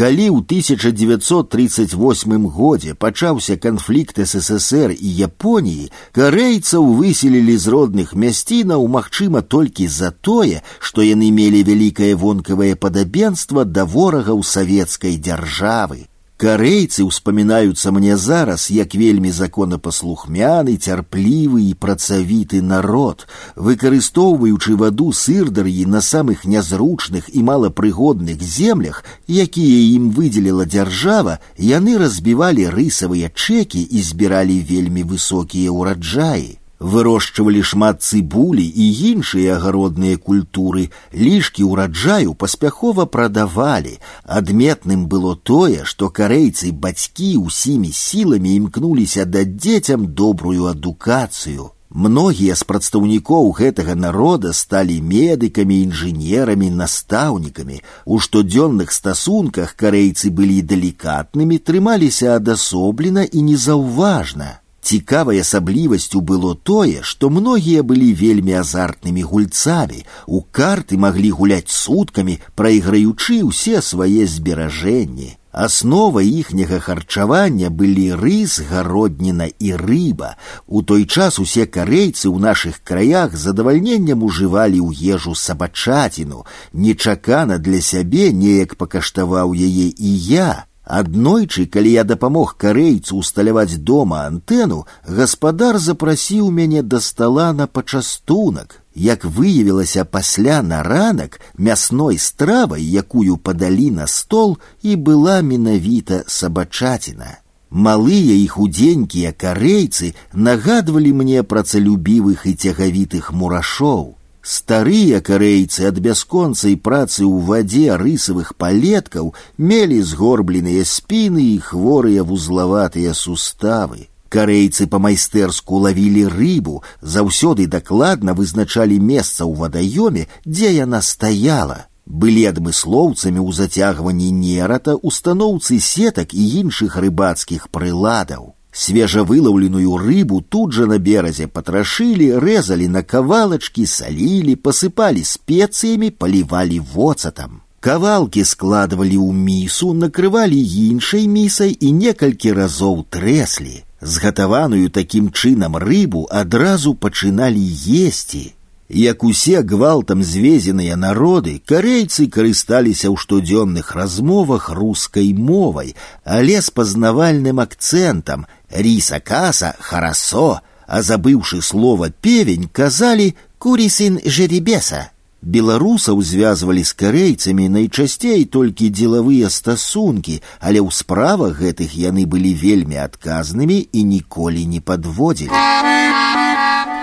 калі ў 1938 годзе пачаўся канфлікт ссср і японіі карэйцаў выселілі з родных мясцінаў магчыма толькі за тое што яны мелі вялікае вонкавае падабенства да ворагаў савецкай дзяржавы Карейцы ўспамінаюцца мне зараз як вельмі законапаслухмяны, цярплівы і працавіты народ, выкарыстоўваючы ваду сырдар'і на самых нязручных і малапрыгодных землях, якія ім выдзеліла дзяржава, яны разбівалі рысавыя чэкі і збіралі вельмі высокія ўраджаі вырошчвалі шмат цыбулі і іншыя агародныя культуры, лішкі ўраджаю паспяхова прадавалі. Адметным было тое, што карэйцы бацькі ўсімі сіламі імкнуліся даць дзецям добрую адукацыю. Многія з прадстаўнікоў гэтага народа сталі медыкамі, інжынерамі, настаўнікамі. У штодзённых стасунках карэйцы былі далікатнымі, трымаліся адасоблена і незаўважна. Цікавай асаблівасцю было тое, што многія былі вельмі азартнымі гульцамі, у карты маглі гуляць суткамі, прайграючы ўсе свае зберажэнні. Аснова іхняга харчавання былі рыс, гародніна і рыба. У той час усе карейцы ў нашых краях задавальненнем ужывалі ў ежу сабачаціну. Нечакана для сябе неяк пакаштаваў яе і я. Аднойчы, калі я дапамог карейцу усталяваць дома антэну, гаспадар запрасіў мяне да стала на пачастунак. Як выявілася пасля на ранак мясной стравай, якую падалі на стол і была менавіта сабачаціна. Малыя і худзенькія карейцы нагадвалі мне працалюбівых і цягавітых мурашоў. Старыя карейцы ад бясконцай працы ў вадзе рысавых палеткаў мелі згорбленыя спіны і хворыя вузлаватыя суставы. Карейцы па-майстэрску лавілі рыбу, заўсёды дакладна вызначалі месца ў вадаёме, дзе яна стаяла. Былі адмыслоўцамі ў зацягванні нерата, устаноўцы сетак і іншых рыбацкіх прыладаў. Свежавылаўленую рыбу тут же на березе потрошили, резали на кавалачкі, солили, посыпали специями, поливали воцатам. Кавалкі складывали ў місу, накрывалі іншай місай і некалькі разоў трэслі. Згатаваную такім чынам рыбу адразу пачыналі есці. Як усе гвалтам звезеныя народы, карейцы карысталіся ў штодзённых размовах рускай мовай, але з пазнавальным акцэнтам риса каса харасо, а забыўшы слова певень, казалі курісын жеребеса. Беларусаў звязвалі з карейцамі найчасцей толькі дзелавыя стасункі, але ў справах гэтых яны былі вельмі адказнымі і ніколі не падводзілі.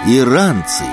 Іранцы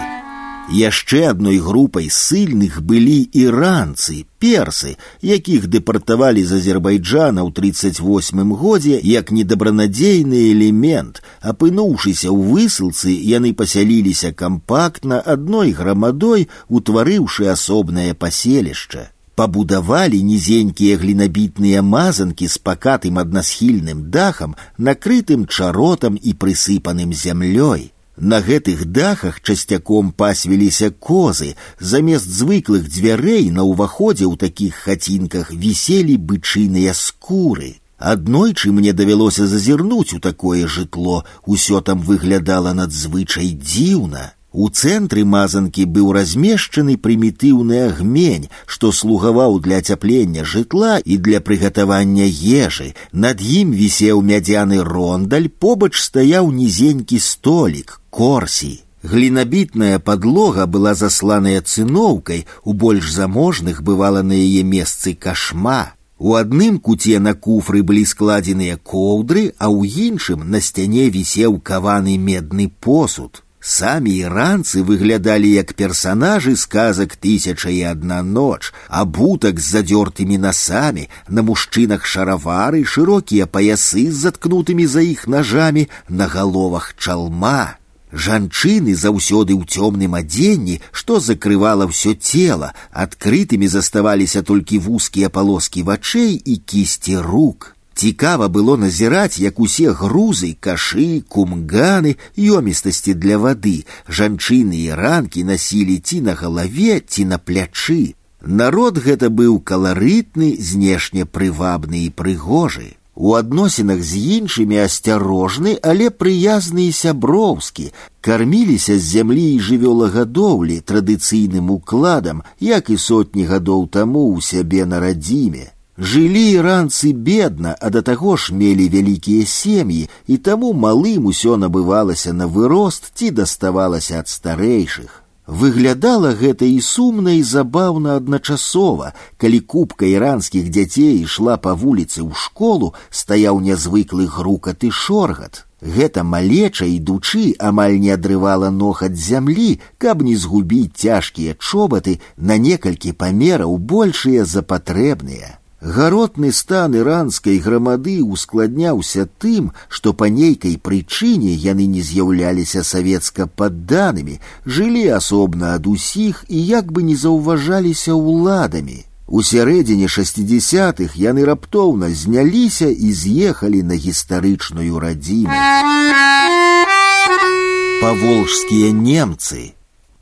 Яшчэ адной групай сыльных былі іранцы, персы, якіх дэпартавалі з Азербайджана ў 38 годзе як недабранадзейны элемент. Апынуўшыся ў высылцы, яны пасяліліся кампактна адной грамадой, утварыўшы асобнае паселішча. Пабудавалі нізенькія глінабітныя мазанкі з пакатым аднасхільным дахам, накрытым чаротам і прысыпаным зямлёй. На гэтых дахах часцяком пасвіліся козы, замест звыклых дзвярэй на ўваходзе ў такіх хацінках віселі бычыныя скуры. Аднойчы мне давялося зазірнуць у такое жытло, усё там выглядала надзвычай дзіўна. У цэнтры мазанкі быў размешчаны прымітыўны агмень, што слугаваў для ацяплення жытла і для прыгатавання ежы. Над ім вісеў мядзяны рондаль, побач стаяў нізенькі столік, корсі. Глінабітная падлога была засланая цыноўкай, у больш заможных бывала на яе месцы кашма. У адным куце на куфры былі складзеныя коўдры, а ў іншым на сцяне вісеў каваны медны посуд. Самі іранцы выглядалі як персанажы сказак тысяча і адна ноч, абутак з задзёртымі насамі, на мужчынах шаравары, шырокія паясы з заткнутымі за іх нажамі, на галовах чалма. Жанчыны заўсёды ў цёмным адзенні, што закрывала ўсё цела, адкрытымі заставаліся толькі вузкія палоскі вачэй і кісці рук. Цікава было назіраць, як усе грузы, кашы, кумганы, ёмістасці для вады, жанчыны і ранкі насілі ці на галаве, ці на плячы. Народ гэта быў каларытны, знешне прывабны і прыгожы. У адносінах з іншымі асцярожны, але прыязны і сяброўскі, карміліся з зямлі і жывёлагадоўлі традыцыйным укладам, як і сотні гадоў таму ў сябе на радзіме. Жылі іранцы бедна, а да таго ж мелі вялікія сем'і, і таму малым усё набывалася на вырост ці даставалася ад старэйшых. Выглядала гэта і сумна і забаўна адначасова, калі купка іранскіх дзяцей ішла па вуліцы ў школу, стаяў нязвыклы грукат і шоргат. Гэта малеча ідучы амаль не адрывала ног ад зямлі, каб не згубіць цяжкія чобаты на некалькі памераў большыя за патрэбныя. Гаротны стан іранскай грамады ускладняўся тым, што па нейкай прычыне яны не з'яўляліся савецка падданымі, жылі асобна ад усіх і як бы не заўважаліся ўладамі. У сярэдзіне шестидесятых яны раптоўна зняліся і з'ехалі на гістарычную радзіму. Паволжскія немцы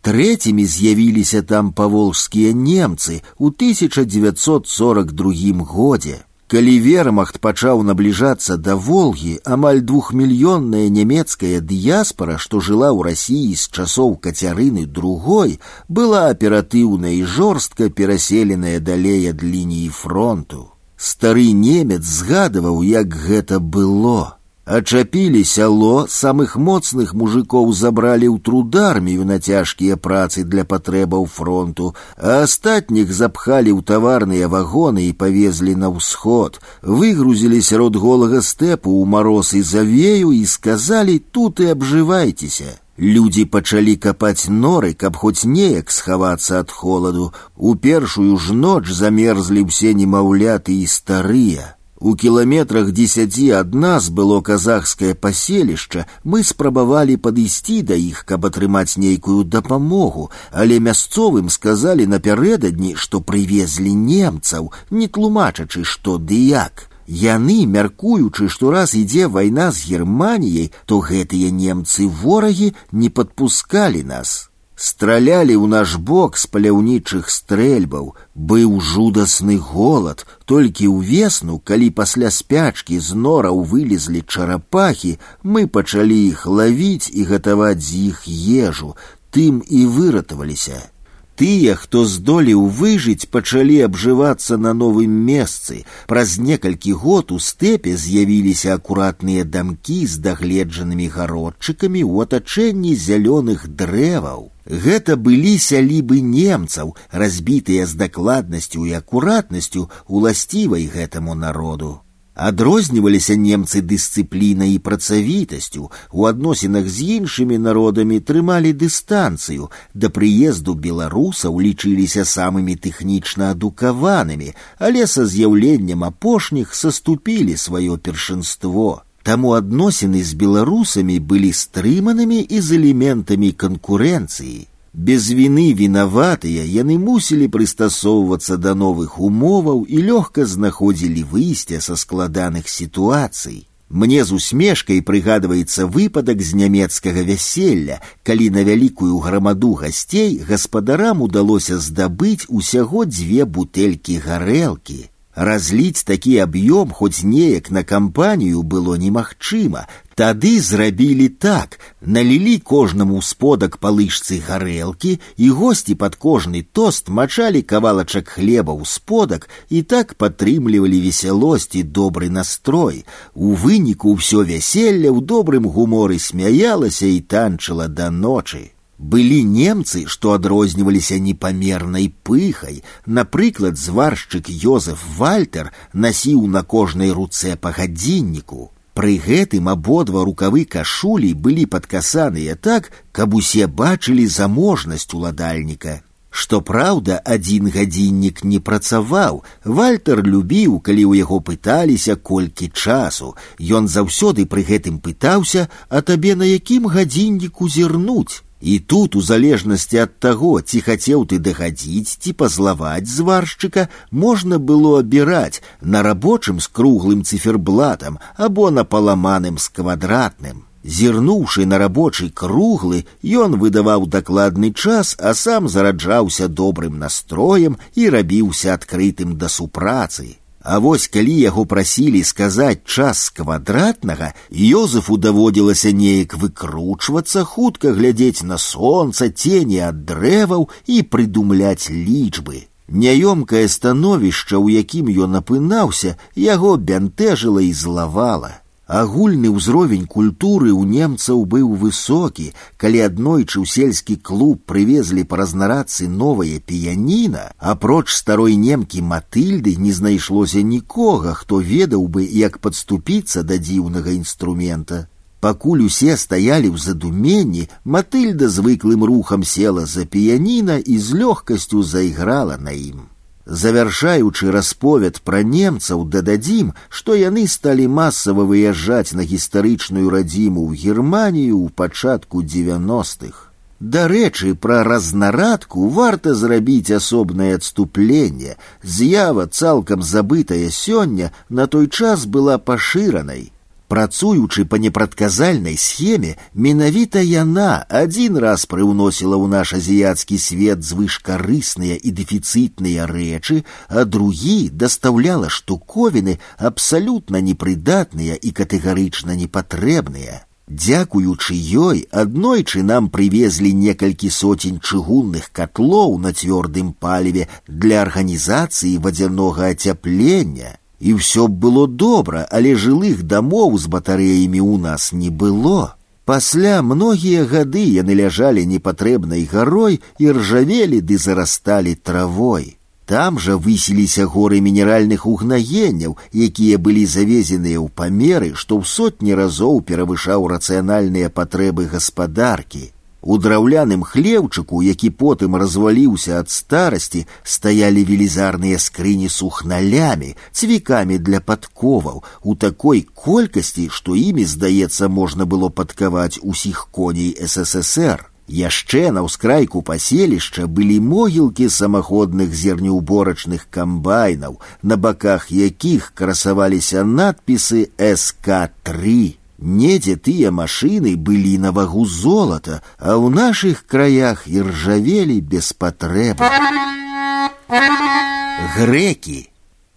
Трэцімі з'явіліся там паволжскія немцы ў 1942 годзе. Калі вермахт пачаў набліжацца да волгі, амаль двухмільённая нямецкая дыяспара, што жыла ў рассіі з часоў кацярыны другой, была аператыўна і жорстка пераселеная далей ад лініі фронту. Стары немец згадываў, як гэта было. Ачапілі сяло самых моцных мужикоў забралі ў трудармію на цяжкія працы для патрэбаў фронту, а астатніх запхалі ў таварныя вагоны і павезлі на ўсход, выгрузілі сярод голага стэпу ў мароз і завею і сказалі тут і абжывайцеся. Людзі пачалі капаць норы, каб хоць неяк схавацца ад холаду. У першую ж ноч замерзлі ўсе немаўляты і старыя. У кіламетрах дзесяці ад нас было казахскае паселішча, мы спрабавалі падысці да іх, каб атрымаць нейкую дапамогу, але мясцовым сказалі напярэдадні, што прывезлі немцаў, не тлумачачы, што ды як. Яны, мяркуючы, што раз ідзе вайна з Германіяй, то гэтыя немцы ворагі не падпускалі нас. Стралялі ў наш бок з паляўнічых стрэльбаў, быў жудасны голад, толькі ўвесну, калі пасля спячкі з нораў вылезлі чарапахі, мы пачалі іх лавіць і гатаваць з іх ежу, тым і выратаваліся. Тыя, хто здолеў выжыць, пачалі абжывацца на новым месцы. Праз некалькі год у стэпе з'явіліся акуратныя дамкі з дагледжанымі гародчыкамі ў атачэнні зялёных дрэваў. Гэта былі сялібы немцаў, разбітыя з дакладнасцю і акуратнасцю уласцівай гэтаму народу. Адрозніваліся немцы дысцыплінай і працавітасцю, у адносінах з іншымі народамі трымалі дыстанцыю, да прыезду беларусаў лічыліся самымі тэхнічна адукаванымі, але са з'яўленнем апошніх саступілі сваё першынство. Таму адносіны з беларусамі былі стрыманымі і з элементамі канкурэнцыі. Без вины вінаватыя яны мусілі прыстасоўвацца да новых умоваў і лёгка знаходзілі выйсце са складаных сітуацый. Мне з усмешкай прыгадваецца выпадак з нямецкага вяселля, калі на вялікую грамаду гасцей гаспадарам удалося здабыць усяго дзве бутэлькі гарэлкі. Разліць такі аб'ём хоць неяк на кампанію было немагчыма. Тады зрабілі так, налілі кожнаму сподак па лыжцы гарэлкі, і госці пад кожны тост мачалі кавалачак хлеба ў сподак і так падтрымлівалі весялосць і добры настрой. У выніку ўсё вяселля ў добрым гуморы смяялася і танчыла да ночы. Былі немцы, што адрозніваліся непамернай пыхай. Напрыклад, зваршчык Йозеф Вальтер насіў на кожнай руцэ па гадзінніку. Пры гэтым абодва рукавы кашулі былі падкасаныя так, каб усе бачылі заможнасць уладальніка. Што праўда, адзін гадзіннік не працаваў. Вальтер любіў, калі ў яго пыталіся колькі часу. Ён заўсёды пры гэтым пытаўся, а табе на якім гадзінніку зірнуць. І тут, у залежнасці ад таго, ці хацеў ты дагадзіць ці пазлаваць зваршчыка, можна было абіраць на рабочым з круглым циферблатам або на паламаным з квадратным. Зірнуўшы на рабочы круглы, ён выдаваў дакладны час, а сам зараджаўся добрым настроем і рабіўся адкрытым да супрацы. А вось калі яго прасілі сказаць час квадратнага, Йозефу даводзілася неяк выкручвацца, хутка глядзець на сонца, цені ад дрэваў і прыдумляць лічбы. Няёмкае становішча, у якім ён апынаўся, яго бянтэжыла і злавала. Агульны ўзровень культуры ў немцаў быў высокі, калі аднойчы ў сельскі клуб прывезлі па разнарадцы новае піяніна, апроч старой немкі матыльды не знайшлося нікога, хто ведаў бы, як падступіцца да дзіўнага інструмента. Пакуль усе стаялі ў задуменні, матыльда звыклым рухам села за піяніна і з лёгкасцю зайграла на ім. Завяршаючы расповед пра немцаў дададзім, што яны сталі масава выязджаць на гістарычную радзіму ў Германію ў пачатку 90-х. Дарэчы, пра разнарадку варта зрабіць асобнае адступленне. З'ява цалкам забытая сёння на той час была пашыранай. Працуючы па непрадказальнай схеме, менавіта яна адзін раз прыўносіла ў наш азіяцкі свет звышкарысныя і дэфіцытныя рэчы, а другі дастаўляла штуковіны абсалютна непрыдатныя і катэгарычна непатрэбныя. Дзякуючы ёй аднойчы нам прывезлі некалькі соцень чыгунных котлоў на цвёрдым паліве для арганізацыі вадзянога ацяплення. І ўсё б было добра, але жылых дамоў з батарэямі ў нас не было. Пасля многія гады яны ляжалі непатрэбнай гарой і ржавелі ды зарасталі травой. Там жа высіліся горы мінеральных угнаенняў, якія былі завезеныя ў памеры, што ў сотні разоў перавышаў рацыянальныя патрэбы гаспадаркі. У драўляным хлеўчыку, які потым разваліўся ад старасці, стаялі велізарныя скрыні сухналямі, цвікамі для падковаў, у такой колькасці, што імі, здаецца, можна было падкаваць усіх коней ССР. Яшчэ на ўскрайку паселішча былі могілкі самаходных зернеўборачных камбайнаў, на баках якіх красаваліся надпісы СК3. Недзе тыя машыны былі на вагу золата, а ў нашых краях і ржавелі без патрэбы. Грекі.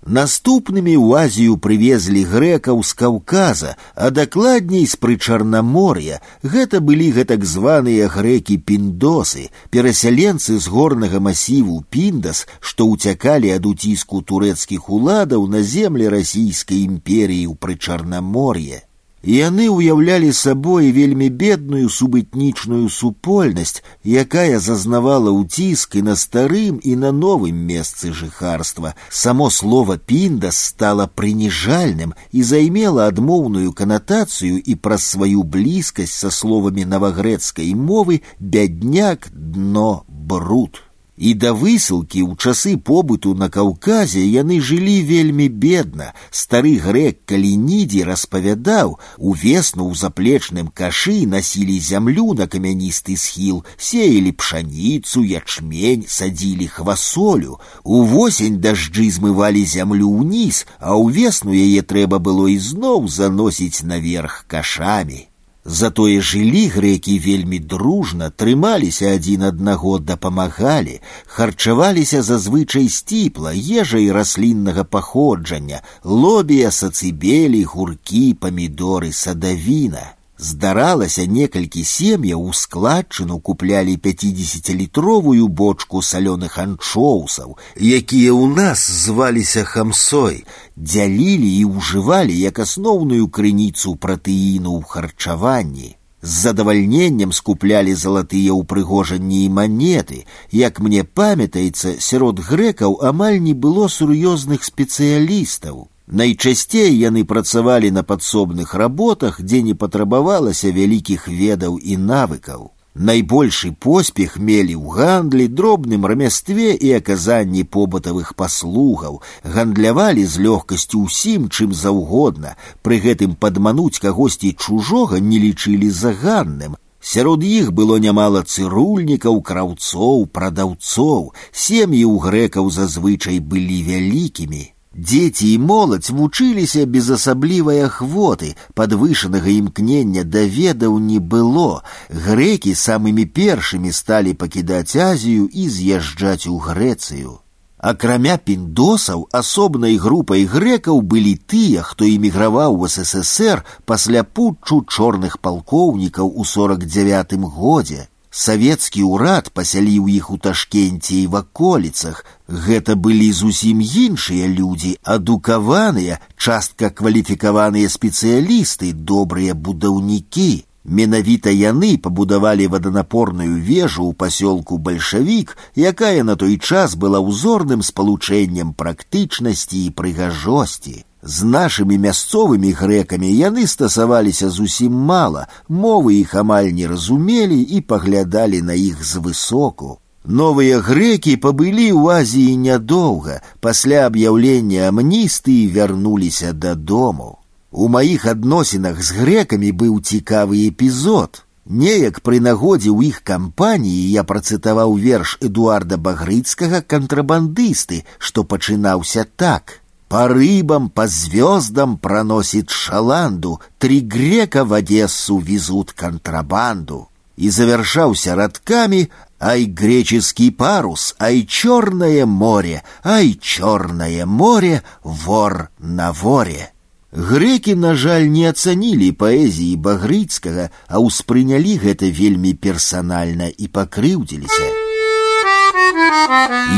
Наступнымі ў Азію прывезлі грэкаў з Каўказа, а дакладней з прычарнамор'я. Гэта былі гэтак званыя грэкі піндосы, перасяленцы з горнага масіву піндас, што ўцякалі ад уціску турэцкіх уладаў на землі расійскай імперіі ў прычарнамор'е. Яны ўяўлялі сабой вельмі бедную субытнічную супольнасць, якая зазнавала ўціск і на старым і на новым месцы жыхарства. Само слово піндас стала прыніжальным і займела адмоўную канатацыю і праз сваю блізкасць са словамі навагрэцкай мовы бядняк дно бруд. І да высылкі ў часы побыту на каўказе яны жылі вельмі бедна. Стары грэк калінідзі распавядаў, увесну ў заплечным кашы насілі зямлю на камяністы схіл, сеялі пшаніцу, ячмень, садзілі хвасолю. Увосень дажджы змывалі зямлю ўніз, а ўвесну яе трэба было ізноў заносіць наверх кашамі. Затое жылі грэкі вельмі дружна, трымаліся адзін аднаго, дапамагалі, харчаваліся зазвычай сціпла, ежай расліннага паходжання, лобія, сацыбелі, гуркі, памідоры, садавіна. Здаралася некалькі сем'яў у складчыну куплялі 50літровую бочку салёных анчоусаў, якія ў нас зваліся хамсой, дзялілі і ўжывалі як асноўную крыніцу пратэіну ў харчаванні. З задавальненнем скуплялі залатыя ўпрыгожанні і манеты. Як мне памятаецца, сярод грэкаў амаль не было сур'ёзных спецыялістаў. Найчасцей яны працавалі на падсобных работах, дзе не патрабавалася вялікіх ведаў і навыкаў. Найбольшы поспех мелі ў гандлі, дробным рамястве і аказанні побытавых паслугаў, гандлявалі з лёгкасцю ўсім, чым заўгодна, пры гэтым падмануць кагосьці чужога не лічылі заганным. Сярод іх было нямала цырульнікаў, краўцоў, прадаўцоў, сем'і ў грэкаў зазвычай былі вялікімі. Дзеці і моладзь вучыліся без асаблівай ахвоты, падвышанага імкнення да ведаў не было. Грэкі самымі першымі сталі пакідаць Азію і з'язджаць у Грэцыю. Акрамя піндосаў асобнай групай грэкаў былі тыя, хто эміграваў у ССР пасля путчу чорных палкоўнікаў у 49 годзе. Савецкі ўрад пасяліў іх у ташкенце і ваколіцах. Гэта былі зусім іншыя людзі, адукаваныя, частка кваліфікаваныя спецыялісты, добрыя будаўнікі. Менавіта яны пабудавалі ваданапорную вежу ў пасёлку бальшавік, якая на той час была ўзорным спалучэннем практычнасці і прыгажосці. З нашымі мясцовымі грэкамі яны стасаваліся зусім мала, мовы іх амаль не разумелі і паглядалі на іх звысоку. Новыя грэкі пабылі ў Азіі нядоўга, пасля аб'яўлення амністыі вярнуліся дадому. У маіх адносінах з грэкамі быў цікавы эпізод. Неяк пры нагодзе ў іх кампаніі я працытаваў верш Эдуарда Багрыцкага кантрабандысты, што пачынаўся так. По рыбам, по звездам проносит шаланду, Три грека в Одессу везут контрабанду. И завершался родками «Ай, греческий парус, ай, черное море, ай, черное море, вор на воре». Греки, на жаль, не ацанілі паэзіі багрыцкага, а ўспрынялі гэта вельмі персанальна і пакрыўдзіліся.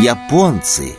Японцы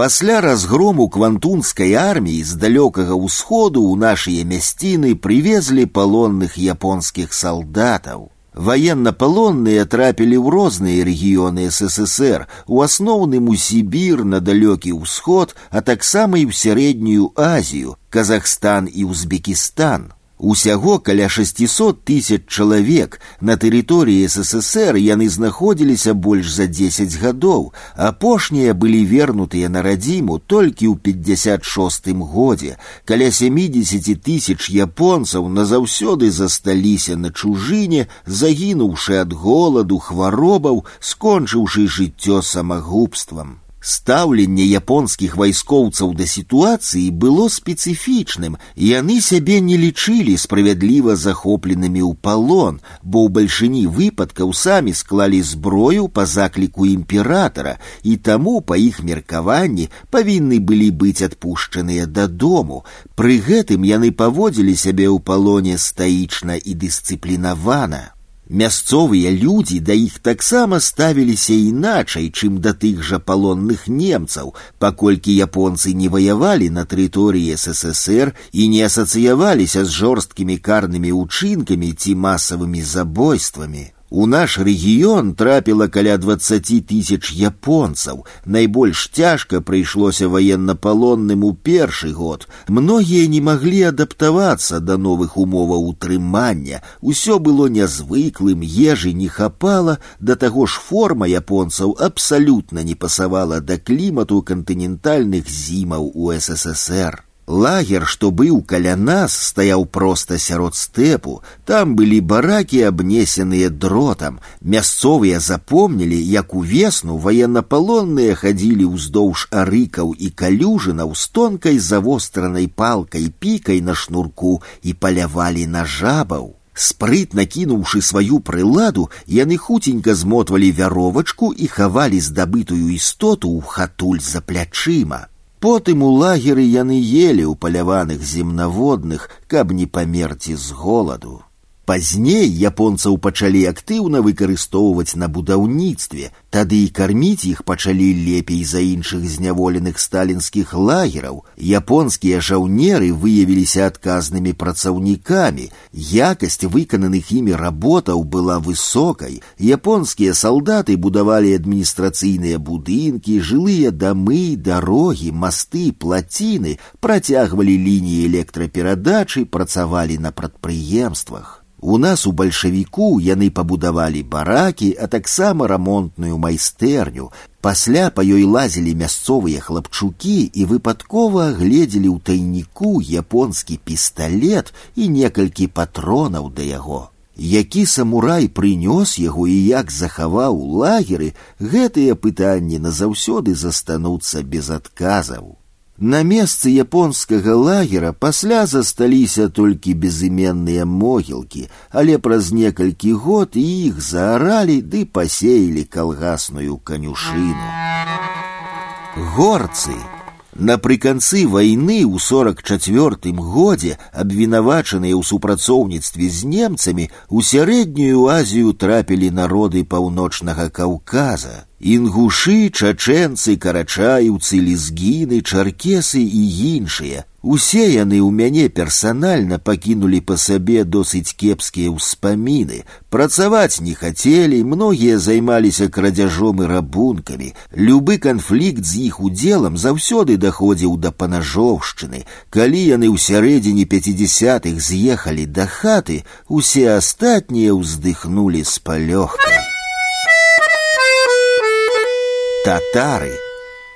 Пасля разгрому квантунскай арміі з далёкага ўсходу ў нашыя мясціны прывезлі палонных японскіх салдатаў. Ваеннапалонныя трапілі ў розныя рэгіёны ССР, у асноўным у Сібір на далёкі ўсход, а таксама і ў сярэднюю Азію, Казахстан і Узбекістан. Усяго каля 600 тысяч чалавек на тэрыторыі ССР яны знаходзіліся больш за 10 гадоў, апошнія былі вернутыя на радзіму толькі ў 56 годзе. Каля 70 тысяч японцаў назаўсёды засталіся на чужыне, загінуўшы ад голаду хваробаў, скончыўшы жыццё самагубствам. Стаўленне японскіх вайскоўцаў да сітуацыі было спецыфічным, і яны сябе не лічылі справядліва захопленымі ў палон, бо ў бальшыні выпадкаў самі склалі зброю па закліку імператара, і таму па іх меркаванні павінны былі быць адпушчаныя дадому. Пры гэтым яны паводзілі сябе ў палоне стаічна і дысцыплінавана. Мясцовыя людзі да іх таксама ставіліся іначай, чым да тых жа палонных немцаў, паколькі японцы не ваявалі на тэрыторыі ССР і не асацыяваліся з жорсткімі карнымі ўчынкамі ці масавымі забойствамі. У наш рэгіён трапіла каля 20 тысяч японцаў. Найбольш цяжка прыйшлося ваеннапалонным у першы год. Многія не маглі адаптавацца да новых умоваў утрымання. Усё было нязвыклым, ежы не хапала, да таго ж форма японцаў абсалютна не пасавала да клімату кантынентальных зімаў у ССР. Лагер, што быў каля нас, стаяў проста сярод стэпу. Там былі баракі, абнесеныя дротам. Мясцовыя запомнілі, як увесну ваеннапалонныя хадзілі ўздоўж арыкаў і калюжынаў з тонкай завостранай палкай пікай на шнурку і палявалі на жабаў. Спрытна кінуўшы сваю прыладу, яны хуценька змотвалі вяровачку і хавалі здабытую істоту ў хатуль за плячыма. Потым у лагеры яны елі ў паляваных земнаводных, каб не памерці з голаду. Пазней японцаў пачалі актыўна выкарыстоўваць на будаўніцтве, тады і карміць іх пачалі лепей за іншых зняволеных сталінскіх лагераў. Японскія жаўнеры выявіліся адказнымі працаўнікамі. Якасць выкананых імі работаў была высокай. Японскія салдаты будавалі адміністрацыйныя будынкі, жылыя дамы, дарогі, масты, плаціны, працягвалі лініі электраперадачы, працавалі на прадпрыемствах. У нас у бальшавіку яны пабудавалі баракі, а таксама рамонтную майстэрню. Пасля па ёй лазілі мясцовыя хлапчукі і выпадкова гледзелі ў тайніку японскі пісталет і некалькі патронаў да яго. Які самурай прынёс яго і як захаваў лагеры, гэтыя пытанні назаўсёды застануцца без адказаў. На месцы японскага лагера пасля засталіся толькі безыменныя могілкі, але праз некалькі год іх зааралі ды пасеялі калгасную канюшыну. Горцы Напрыканцы вайны ў 44 годзе абвінавачаныя ў супрацоўніцтве з немцамі у сярэднюю азію трапілі народы паўночнага каўказа Інгушы, чачэнцы, карачаеўцы, лізгіны, чаркесы і іншыя. Усе яны ў мяне персанальна пакінулі па сабе досыць кепскія ўспаміны. Працаваць не хацелі, многія займаліся крадзяжом і рабункамі. Любы канфлікт з іх удзелам заўсёды даходзіў да панажоўшчыны. Калі яны ў сярэдзіне 50-х з'ехалі да хаты, усе астатнія ўздыхнулі з палёгкай. татары.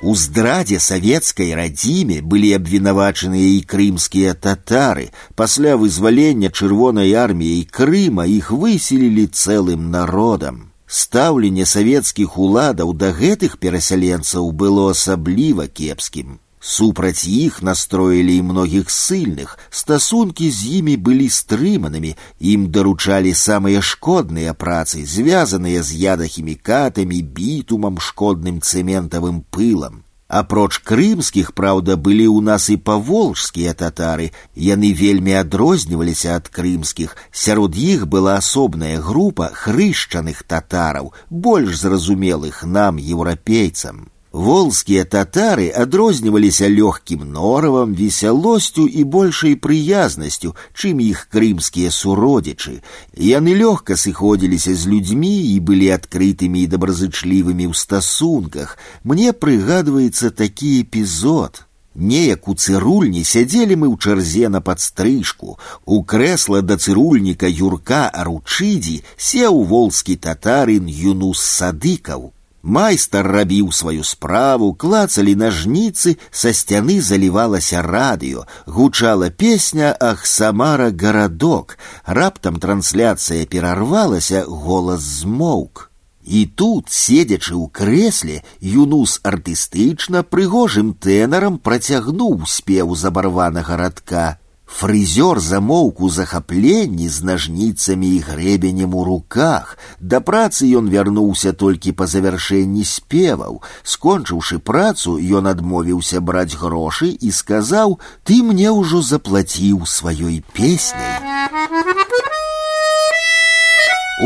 У здрадзе савецкай радзіме былі абвінавачаныя і крымскія татары. Пасля вызвалення чырвонай арміяй Крыма іх выселілі цэлым народам. Стаўленне савецкіх уладаў да гэтых перасяленцаў было асабліва кепскім. Супраць іх настроілі і многіх ссыльных, стасункі з імі былі стрыманымі, ім даручалі самыя шкодныя працы, звязаныя з ядахімікатамі, бітумам, шкодным цэментавым пылам. Апроч крымскіх, праўда, былі ў нас і паволжскія татары, яны вельмі адрозніваліся ад крымскіх. Сярод іх была асобная група хрышчаных татараў, больш зразумелых нам, еўрапейцам. Волскія татары адрозніваліся лёгкім норавам, весялосцю і большай прыязнасцю, чым іх крымскія суродзічы. Яны лёгка сыходзіліся з людзьмі і былі адкрытымі і добразычлівымі ў стасунках. Мне прыгадваецца такі эпізод. Неяк у цырульні сядзелі мы ў чарзе на падстрыжку. У крэсла да цырульніка юрка аручыдзі сеў волскі татарын юнус садыкаў. Майстар рабіў сваю справу, клацалі нажніцы, са сцяны залівалася радыё, гучала песня ах самара гарадок. Раптам трансляцыя перарвалася, голас змоўк. І тут, седзячы ў крэсле, юнус артыстычна прыгожым тэнарам працягнуў спеў забарванага радка. Фрызёр замоўк у захапленні з нажніцамі і грэбенем у руках. Да працы ён вярнуўся толькі па завяршэнні спеваў. Скончыўшы працу, ён адмовіўся браць грошы і сказаў: « Ты мне ўжо заплаціў сваёй песняй.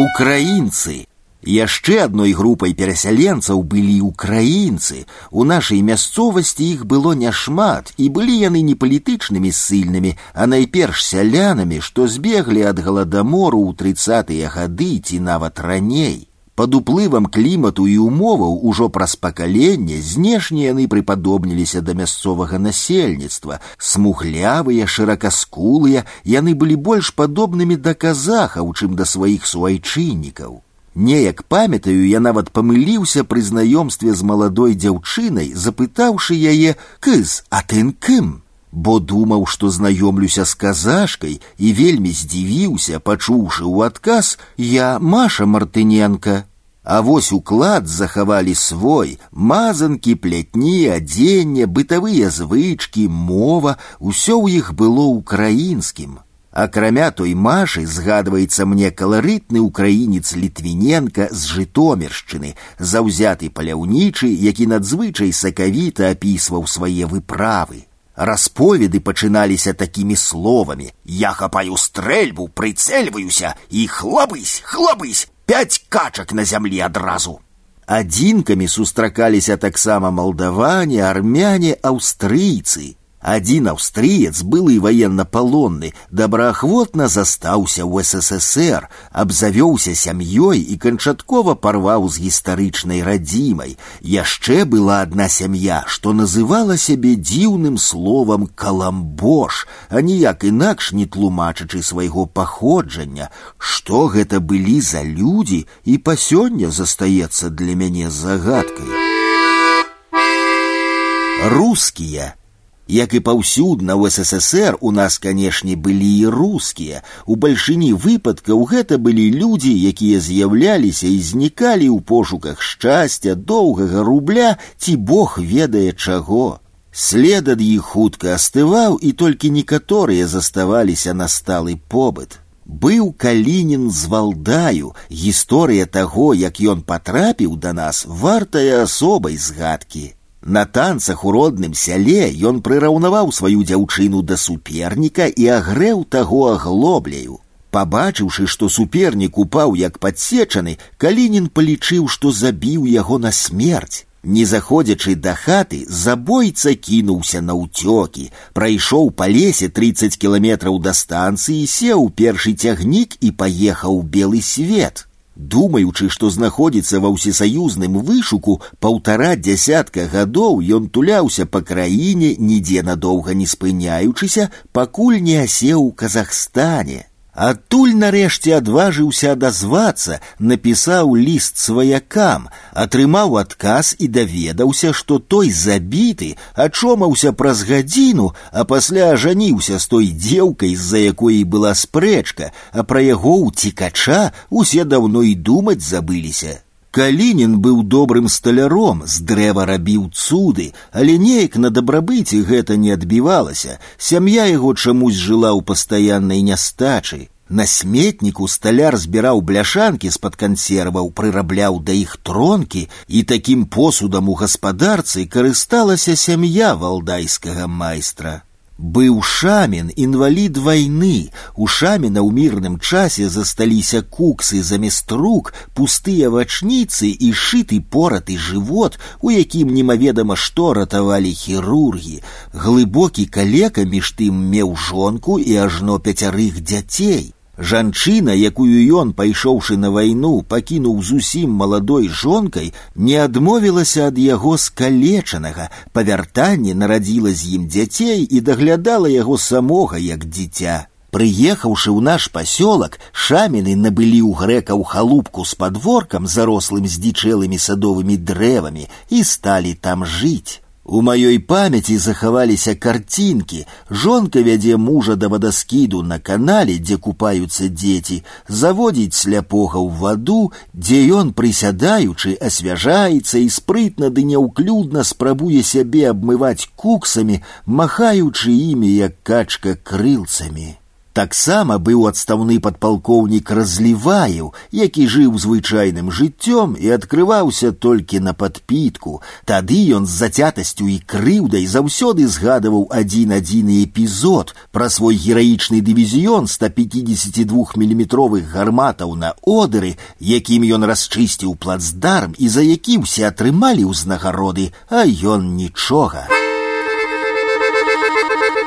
Украінцы Яшчэ адной групай перасяленцаў былі ўкраінцы. У нашай мясцовасці іх было няшмат, і былі яны не палітычнымі ссыльнымі, а найперш сялянамі, што збеглі ад галадамору ў трыцатыя гады ці нават раней. Пад уплывам клімату і умоваў ужо праз пакаленне знешне яны прыпадобніліся да мясцовага насельніцтва. Смуглявыя, шыракаскулыя, яны былі больш падобнымі да казахаў, чым да сваіх суайчыннікаў. Неяк памятаю, я нават памыліўся пры знаёмстве з маладой дзяўчынай, запытаўшы яе кыз, а тын кым, бо думаў, што знаёмлюся з казашкай і вельмі здзівіўся, пачуўшы ў адказ я Маша Мартыненко. А вось уклад захавалі свой, мазанкі, плятні, адзенне, бытавыя звычкі, мова, усё ў іх было ўкраінскім. Акрамя той машы згадваецца мне каларытны ўкраінец літвіненка з жытомершчыны, заўзяты паляўнічы, які надзвычай сакавіта апісваў свае выправы. Расповеды пачыналіся такімі словамі: Я хапаю стрэльбу, прыцэльваюся і хлабысь, хлабысь, пять качак на зямлі адразу. Адзінкамі сустракаліся таксама малдаване, армяне, аўстрыйцы. Один австриец, былый военно-полонны, добраахвотна застаўся ў СССР, абзавёўся сям'ёй і канчаткова парваў з гістарычнай радзімай. Яшчэ была одна сям'я, што называла сябе дзіўным словам каламбош, а ніяк інакш не тлумачачы свайго паходжання. Што гэта былі за людзі і па сёння застаецца для мяне загадкай. Рускія як і паўсюдна ў ССР у нас, канешне, былі і рускія. У бальшыні выпадкаў гэта былі людзі, якія з'яўляліся і знікалі ў пошуках шчасця, доўгага рубля ці бог ведае чаго. След ад іх хутка астываў, і толькі некаторыя заставаліся на сталы побыт. Быў калінін з валдаю, гісторыя таго, як ён патрапіў да нас, вартая асобай згадкі. На танцах у родным сяле ён прыраўнаваў сваю дзяўчыну да суперніка і агрэў таго аглобляю. Пабачыўшы, што супернік упаў як падсечаны, калінін палічыў, што забіў яго на смерць. Не заходзячы да хаты, забойца кінуўся на ўцёкі, прайшоў па лесе 30 кіламетраў да станцыі, сеў першы цягнік і паехаў белы свет. Думаючы, што знаходзіцца ва ўсесаюзным вышуку паўтара дзясятка гадоў ён туляўся па краіне, нідзе надоўга не спыняючыся, пакуль не асеў у Казахстане. Адтуль нарэшце адважыўся адазвацца, напісаў ліст сваякам, атрымаў адказ і даведаўся, што той забіты, ачомаўся праз гадзіну, а пасля ажаніўся з той дзеўкай, з-за якой была спрэчка, а пра яго ўцікача усе даўно і думаць забыліся. Калінін быў добрым сталяром, з дрэва рабіў цуды, але неяк на дабрабыце гэта не адбівалася. Сям'я яго чамусь жыла ў пастаяннай нястачы. На сметніку сталяр збіраў бляшанкі з-пад кансерваў, прырабляў да іх тронкі, і такім посудам у гаспадарцы карысталася сям'я валдайскага майстра. Быў шамін інвалід вайны. У шаміна ў мірным часе засталіся куксы замест рук, пустыя вачніцы і шыты пораты жывот, у якім немаведама што ратавалі хірургі. Глыбокі калека між тым меў жонку і ажно пяцярых дзяцей. Жанчына, якую ён, пайшоўшы на вайну, пакінуў зусім маладой жонкай, не адмовілася ад яго скалечанага, па вяртанні нарадзіла з ім дзяцей і даглядала яго самога як дзіця. Прыехаўшы ў наш пасёлак, шаміны набылі ў грэкаў халупку з падворкам, зарослым здзічэлымі садовымі дрэвамі і сталі там жыць. У маёй памяці захаваліся карцінкі. Жонка вядзе мужа да вадаскіду на канале, дзе купаюцца дзеці, заводзіць сляпога ў ваду, дзе ён, прысядаючы, асвяжаецца і спрытна ды няўклюдна спрабуе сябе абмываць куксамі, махаючы імі як качка крылцамі. Таксама быў адстаўны падпалкоўнік разліваеў, які жыў звычайным жыццём і адкрываўся толькі на падпітку. Тады ён з зацятасцю і крыўдай заўсёды згадываў адзін адзіны эпізод пра свой гераічны дывізіён 152 міліметровых гарматаў на одыры, якім ён расчысціў плацдарм і за які ўсе атрымалі ўзнагароды, а ён нічога.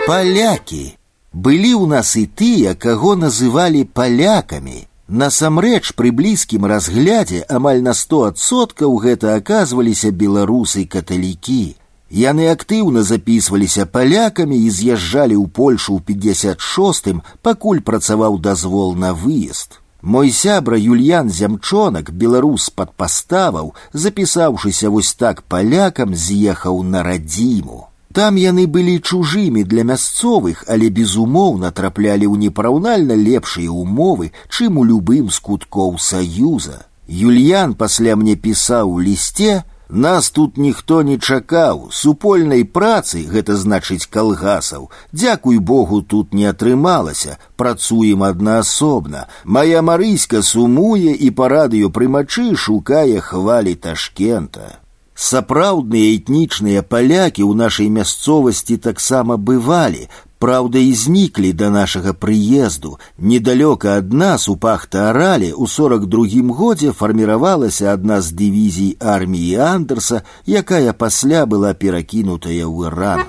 Палякі Былі ў нас і тыя, каго называлі палякамі. Насамрэч пры блізкім разглядзе амаль на сто адсоткаў гэта аказваліся беларусы каталікі. Яны актыўна запісваліся палякамі і з'язджалі ў Польшу ў 56, пакуль працаваў дазвол на выезд. Мой сябра Юльян Зямчонак, беларус пад паставаў, запісаўшыся вось так палякам, з'ехаў на радзіму. Там яны былі чужымі для мясцовых, але безумоўна траплялі ў непараўнальна лепшыя умовы, чым у любым з куткоў саюза. Юльян пасля мне пісаў у лісце, Нас тут ніхто не чакаў, супольнай працы, гэта значыць калгасаў. Дзякуй Богу, тут не атрымалася, працуем аднаасобна. Мая марыська сумуе і па радыё прымачы шукае хвалі ташкента. Сапраўдныя этнічныя палякі ў нашай мясцовасці таксама бывалі, Праўда, і зніклі да нашага прыезду. Недалёка ад нас у пахта-арале ў сорок другім годзе фарміравалася адна з дывізій арміі Андерса, якая пасля была перакінутая ў Іран.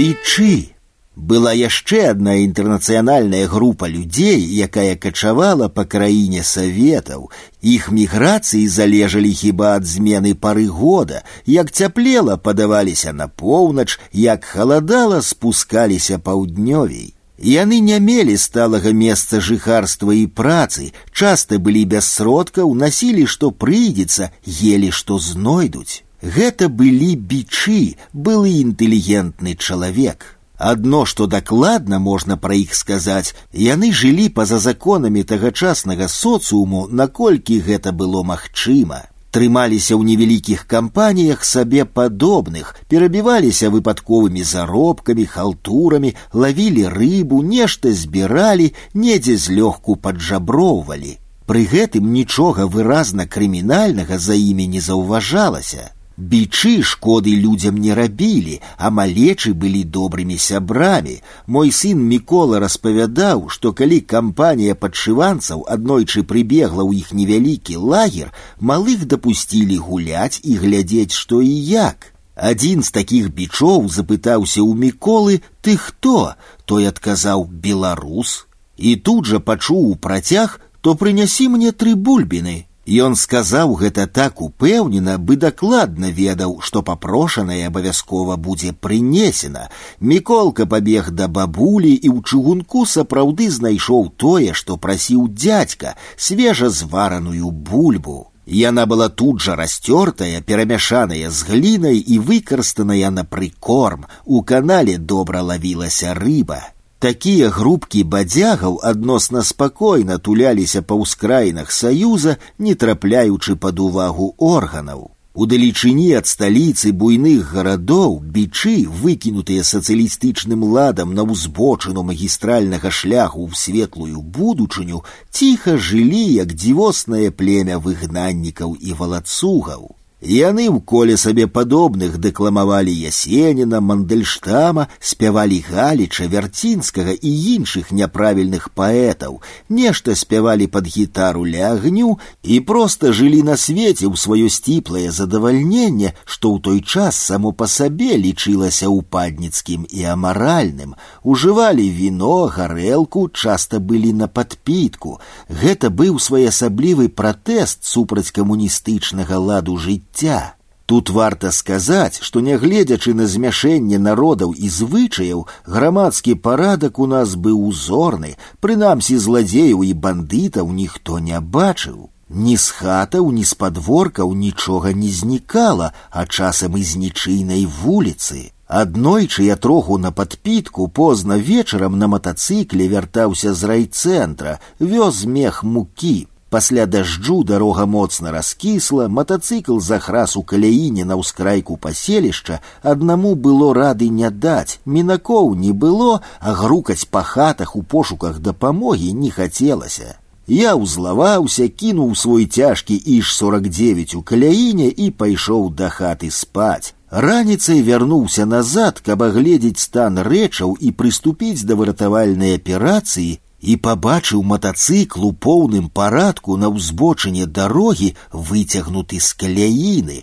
Бичы была яшчэ адна інтэрнацыянальная група людзей, якая качавала па краіне саветаў. Іх міграцыі залежалі хіба ад змены пары года, як цяплела падаваліся на поўнач, як халадала спускаліся паўднёвей. Яны не мелі сталага месца жыхарства і працы, часта былі без сродкаў, насілі, што прыйдзецца, елі, што знойдуць. Гэта былі бичы, былы інтэлігентны чалавек. Адно, што дакладна можна пра іх сказаць, яны жылі па-за законамі тагачаснага соцыуму, наколькі гэта было магчыма. Трымаліся ў невялікіх кампаніях сабе падобных, перабіваліся выпадковымі заробкамі, халтурамі, лавілі рыбу, нешта збіралі, недзе злёгку паджаброўвалі. Пры гэтым нічога выразна крымінальнага за імі не заўважалася. Бичы шкоды людзям не рабілі, а малечы былі добрымі сябрамі. Мой сын Мікола распавядаў, што калі кампанія падшыванцаў аднойчы прыбегла ў іх невялікі лагер, малых дапусцілі гуляць і глядзець, што і як. Адзін з такіх бичоў запытаўся ў міколы: « Ты хто? Той адказаў беларус. І тут жа пачуў працяг, то прынясі мне тры бульбіны. Ён сказаў гэта так упэўнена, бы дакладна ведаў, што папрошанае абавязкова будзе прынесена. Міколка пабег да бабулі і ў чыгунку сапраўды знайшоў тое, што прасіў дзядзька, свежа звараную бульбу. Яна была тут жа расцёртая, перамяшаная з глінай і выкарстаная на прыкорм. У канале добра лавілася рыба. Такія групкі бадзягаў адносна спакойна туляліся па ўскраінах саюза, не трапляючы пад увагу органаў. У далечыні ад сталіцы буйных гарадоў бичы, выкінутыя сацыялістычным ладам на ўзбочыну магістральнага шляху ў светлую будучыню, ціха жылі як дзівоснае племя выгнаннікаў і валацугаў. Яны ў коле сабе падобных дэкламавалі ясеніна, мандельштама, спявалі галіча вярцінскага і іншых няправільных паэтаў, нешта спявалі пад гітару ля агню і проста жылі на свеце ў сваё сціплае задавальненне, што ў той час само па сабе лічылася ўпадніцкім і амаральным. Ужывалі віно, гарэлку, часта былі на падпітку. Гэта быў своеасаблівы пратэст супраць камуністычнага ладу жыцця жыцця. Тут варта сказаць, што нягледзячы на змяшэнне народаў і звычаяў, грамадскі парадак у нас быў узорны, прынамсі зладзеяў і бандытаў ніхто не бачыў. Ні з хатаў, ні з падворкаў нічога не знікала, а часам і з нічыйнай вуліцы. Аднойчы я троху на падпітку позна вечарам на матацыкле вяртаўся з райцэнтра, вёз мех мукі, Пасля дажджу дарога моцна раскісла, матацыкл захрас у каляіне на ўскрайку паселішча, аднаму было рады не даць, мінакоў не было, а грукаць па хатах у пошуках дапамогі не хацелася. Я ўзлаваўся, кінуў свой цяжкі іж 49 у каляіне і пайшоў да хаты спаць. Раніцай вярнуўся назад, каб агледзець стан рэчаў і прыступіць да выратавальнай аперацыі, і пабачыў матацыкл у поўным парадку на ўзбочыне дарогі выцягнуты з каляіны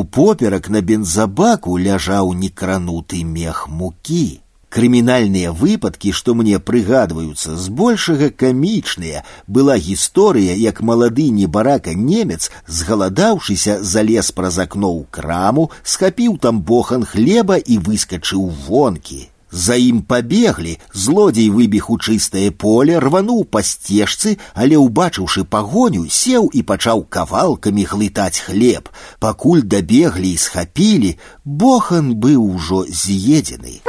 упоперак на бензабаку ляжаў некрануты мех мукі крымінальныя выпадкі што мне прыгадваюцца збольшага камічныя была гісторыя як малады небарака немец згаладаўшыся залез праз акно ў краму схапіў там бохан хлеба і выскачыў вонкі за ім пабеглі, злодзей выбег у чыстае поле, рвануў па сцежцы, але ўбачыўшы пагоню, сеў і пачаў кавалкамі глытаць хлеб. Пакуль дабеглі і схапілі, бохан быў ужо з'едзены.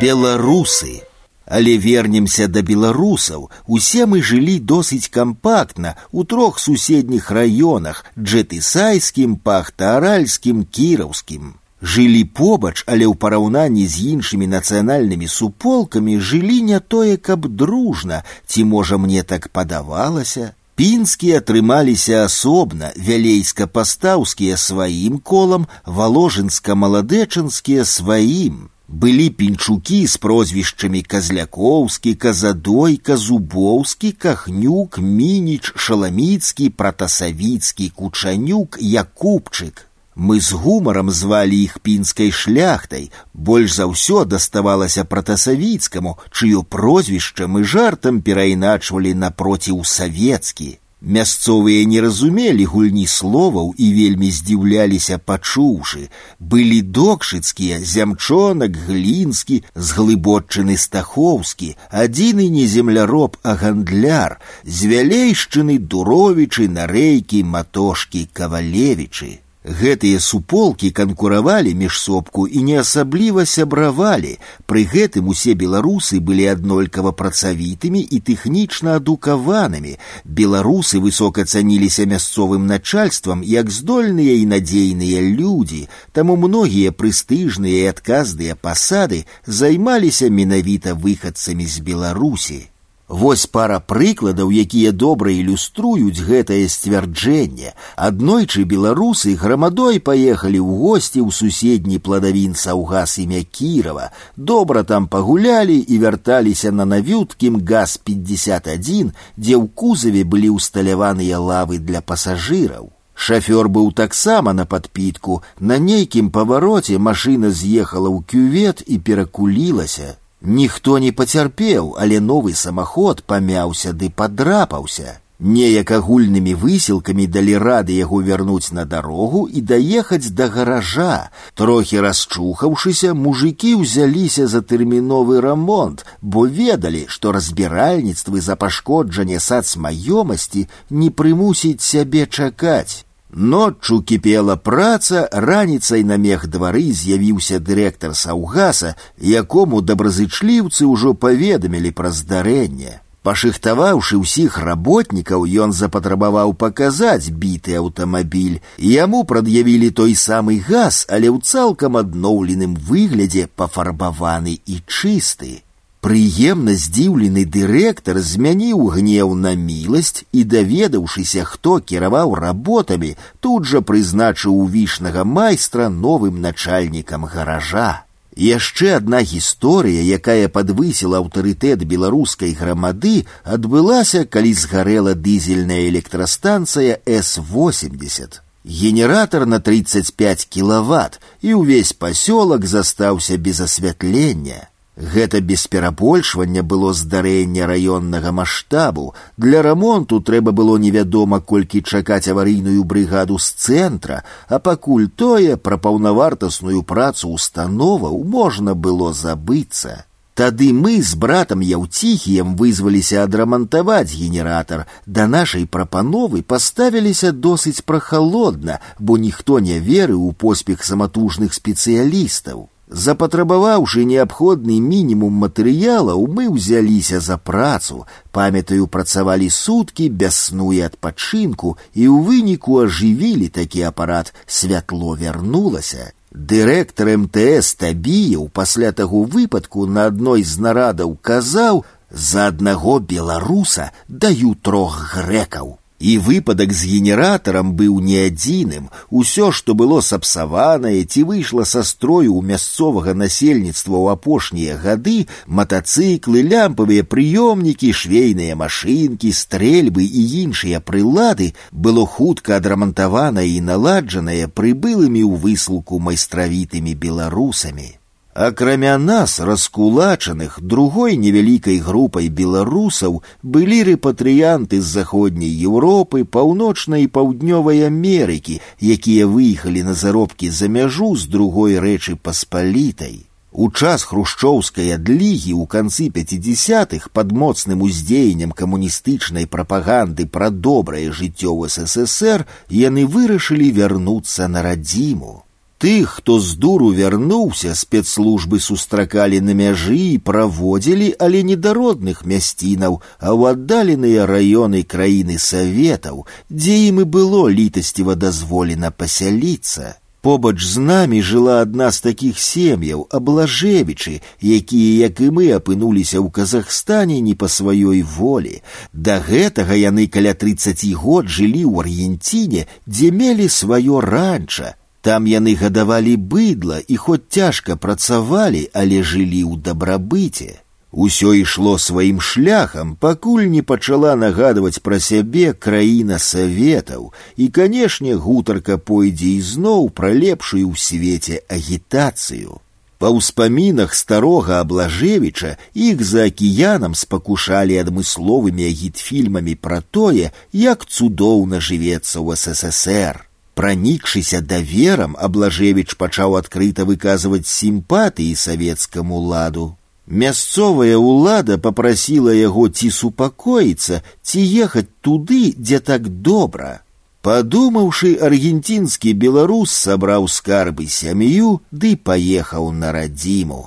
Беларусы. Але вернемся да беларусаў. Усе мы жылі досыць кампактна у трох суседніх раёнах: джетысайскім, пахтааральскім, кіраўскім жылі побач, але ў параўнанні з іншымі нацыянальнымі суполкамі жылі не тое, каб дружна, ці можа мне так падавалася. Пінскія атрымаліся асобна, вялейска-пастаўскія сваім колам, валожынска-маладэчынскія сваім. Былі пінчукі з прозвішчамі казлякоўскі, казадойка, зубоўскі, кахнюк, мініч, шаламіцкі, пратасавіцкі, кучанюк, якубчык. Мы з гумарам звалі іх пінскай шляхтай. Больш за ўсё даставалася пратасавіцкаму, чыё прозвішча мы жартам перайначвалі напроціў савецкі. Мясцовыя не разумелі гульні словаў і вельмі здзіўляліся пачуўшы. Былі докшыцкія, зямчонак, глінскі, зглыбоччыны стахоўскі, адзіны не земляроб, а гандляр, з вялейшчыны дуровічы, нарэйкі, матошкі, кавалевічы. Гэтыя суполкі канкуравалі між сопку і не асабліва сябравалі. Пры гэтым усе беларусы былі аднолькава працавітымі і тэхнічна адукаванымі. Беларусы высока цаніліся мясцовым начальствам як здольныя і надзейныя людзі, таму многія прэстыжныя і адказныя пасады займаліся менавіта выхадцамі з Беларусі. Вось пара прыкладаў, якія добра ілюструюць гэтае сцвярджэнне. Аднойчы беларусы грамадой паехалі ў госці ў суседні пладавін саўгас імя Кірова. Добра там пагулялі і вярталіся на навюткім газ-51, дзе ў кузаве былі ўсталяваныя лавы для пасажыраў. Шафёр быў таксама на падпітку. На нейкім павароце машына з'ехала ў кювет і перакулілася. Ніхто не пацярпеў, але новы самаход памяўся ды падрапаўся. Неяк агульнымі высілкамі далі рады яго вярнуць на дарогу і даехаць да гаража. Трохі расчухаўшыся, мужыкі ўзяліся за тэрміновы рамонт, бо ведалі, што разбіральніцтвы за пашкоджанне сацмаёмасці не прымусіць сябе чакаць. Ноччу кіпела праца, раніцай на мех двары з'явіўся дырэктар саўгаса, якому добразычліўцы ўжо паведамілі пра здарэнне. Пашыхтаваўшы ўсіх работнікаў, ён запатрабаваў паказаць біты аўтамабіль. Яму прад'явілі той самы газ, але ў цалкам адноўленым выглядзе пафарбаваны і чысты. Прыемна здзіўлены дырэктар змяніў гнеў на міласць і, даведаўшыся, хто кіраваў работамі, тут жа прызначыў вішнага майстра новым начальнікам гаража. Яшчэ адна гісторыя, якая падвысіла аўтарытэт беларускай грамады, адбылася, калі згарэла дызельная электрастанцыя С-80. Генератор на 35 киловатт, і ўвесь пасёлак застаўся без асвятлення. Гэта без перабольшвання было здарэнне раённага маштабу. Для рамонту трэба было невядома, колькі чакаць аварыйную брыгаду з цэнтра, а пакуль тое пра паўнавартасную працу установаў можна было забыцца. Тады мы з братам яўціхіем вызваліся адрамантаваць генератар. Да нашай прапановы паставіліся досыць прахалодна, бо ніхто не верыў у поспех саматужных спецыялістаў. Запатрабаваўшы неабходны мінімум матэрыялаў, мы ўзяліся за працу, памятаю, працавалі суткі без сну і адпачынку і ў выніку ажывілі такі апарат, святло вярнулася. Дырэктар МТС Табіяў пасля таго выпадку на адной з нарадаў казаў: за аднаго беларуса даю трох грэкаў. І выпадак з генератарам быў не адзіным. Усё, што было сапсаванае ці выйшла са строю ў мясцовага насельніцтва ў апошнія гады, матацыклы, лямпавыя прыёмнікі, швейныя машынкі, стрэльбы і іншыя прылады было хутка адрамантаванае і наладжанае прыбылымі ў выслуку майстравітымі беларусамі. Акрамя нас, раскулачаных, другой невялікай групай беларусаў былі рэпатрыянты з заходняй Еўропы, паўночнай і паўднёвай Амерыкі, якія выехалі на заробкі за мяжу з другой рэчы паспалітай. У час хрушчоўскай адлігі ў канцы 50-х пад моцным уздзеяннем камуністычнай прапаганды пра добрае жыццё ў ССР яны вырашылі вярнуцца на радзіму. Тых, хто з дуру вярнуўся, спецслужбы сустракалі на мяжы і праводзілі, але недародных мясцінаў, а ў аддаленыя раёны краіны саветаў, дзе ім і было літасціва дазволена пасяліцца. Побач з намі жыла адна з такіх сем'яў аблажевічы, якія, як і мы апынуліся ў Казахстане не па сваёй волі. Да гэтага яны каля 30 год жылі ў Аргенціне, дзе мелі сваё ранча. Там яны гадавалі быдла і хоць цяжка працавалі, але жылі ў дабрабыце. Усё ішло сваім шляхам, пакуль не пачала нагадваць пра сябе краіна саветаў, і, канешне, гутарка пойдзе ізноў пра лепшую ў свеце агітацыю. Па ўспамінах старога аблажевіча іх за акіянам спакушалі адмысловымі агітфільмамі пра тое, як цудоўна жывецца ў ССР. Пранікшыся даверам аблажевіч пачаў адкрыта выказваць сімпатыі савецкаму ладу. Мясцовая ўлада попрасіла яго ці супакоіцца, ці ехаць туды, дзе так добра. Падумаўшы, аргенцінскі беларус сабраў скарбы сям'ю ды паехаў на радзіму.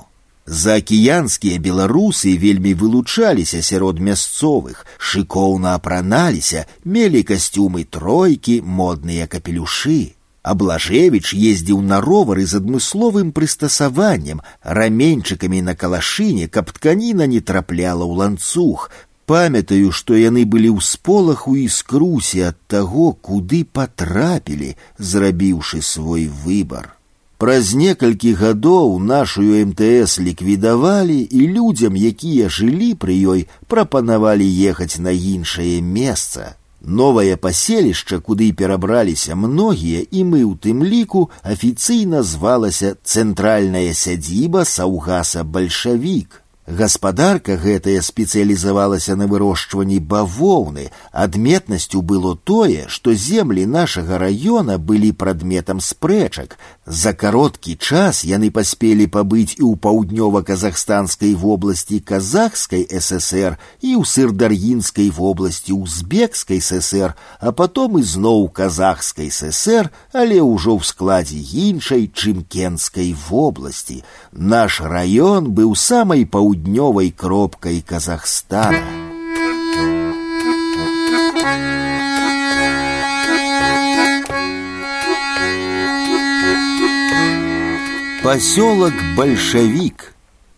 Заакіянскія беларусы вельмі вылучаліся сярод мясцовых, шыкоўна апраналіся, мелі касцюмы тройкі, модныя капелюшы. Аблажевіч ездзіў на ровары з адмысловым прыстасаваннем, раменьчыкамі на калашыне, каб тканіна не трапляла ў ланцуг. Памятаю, што яны былі ў сполаху і скрусе ад таго, куды патрапілі, зрабіўшы свой выбар. Праз некалькі гадоў нашую МТС ліквідавалі і людзям, якія жылі пры ёй, прапанавалі ехаць на іншае месца. Новае паселішча, куды перабраліся многія, і мы ў тым ліку афіцыйна звалася цэнтральная сядзіба саўгаса бальшавік. Гаспадарка гэтая спецыялізавалася на вырошчванні бавоўны. Адметнасцю было тое, што землі нашага раёна былі прадметам спрэчак. За кароткі час яны паспелі пабыць і ў паўднёва-казахстанскай вобласці казахскай ССР і ў сырдар'інскай вобласці узбекскай ССР, а потом ізноў казахскай ССР, але ўжо ў складзе іншай чымкенскай вобласці. Наш раён быў самай паўднёвай паўднёвай кропкай Казахстана. Поселок Большевик.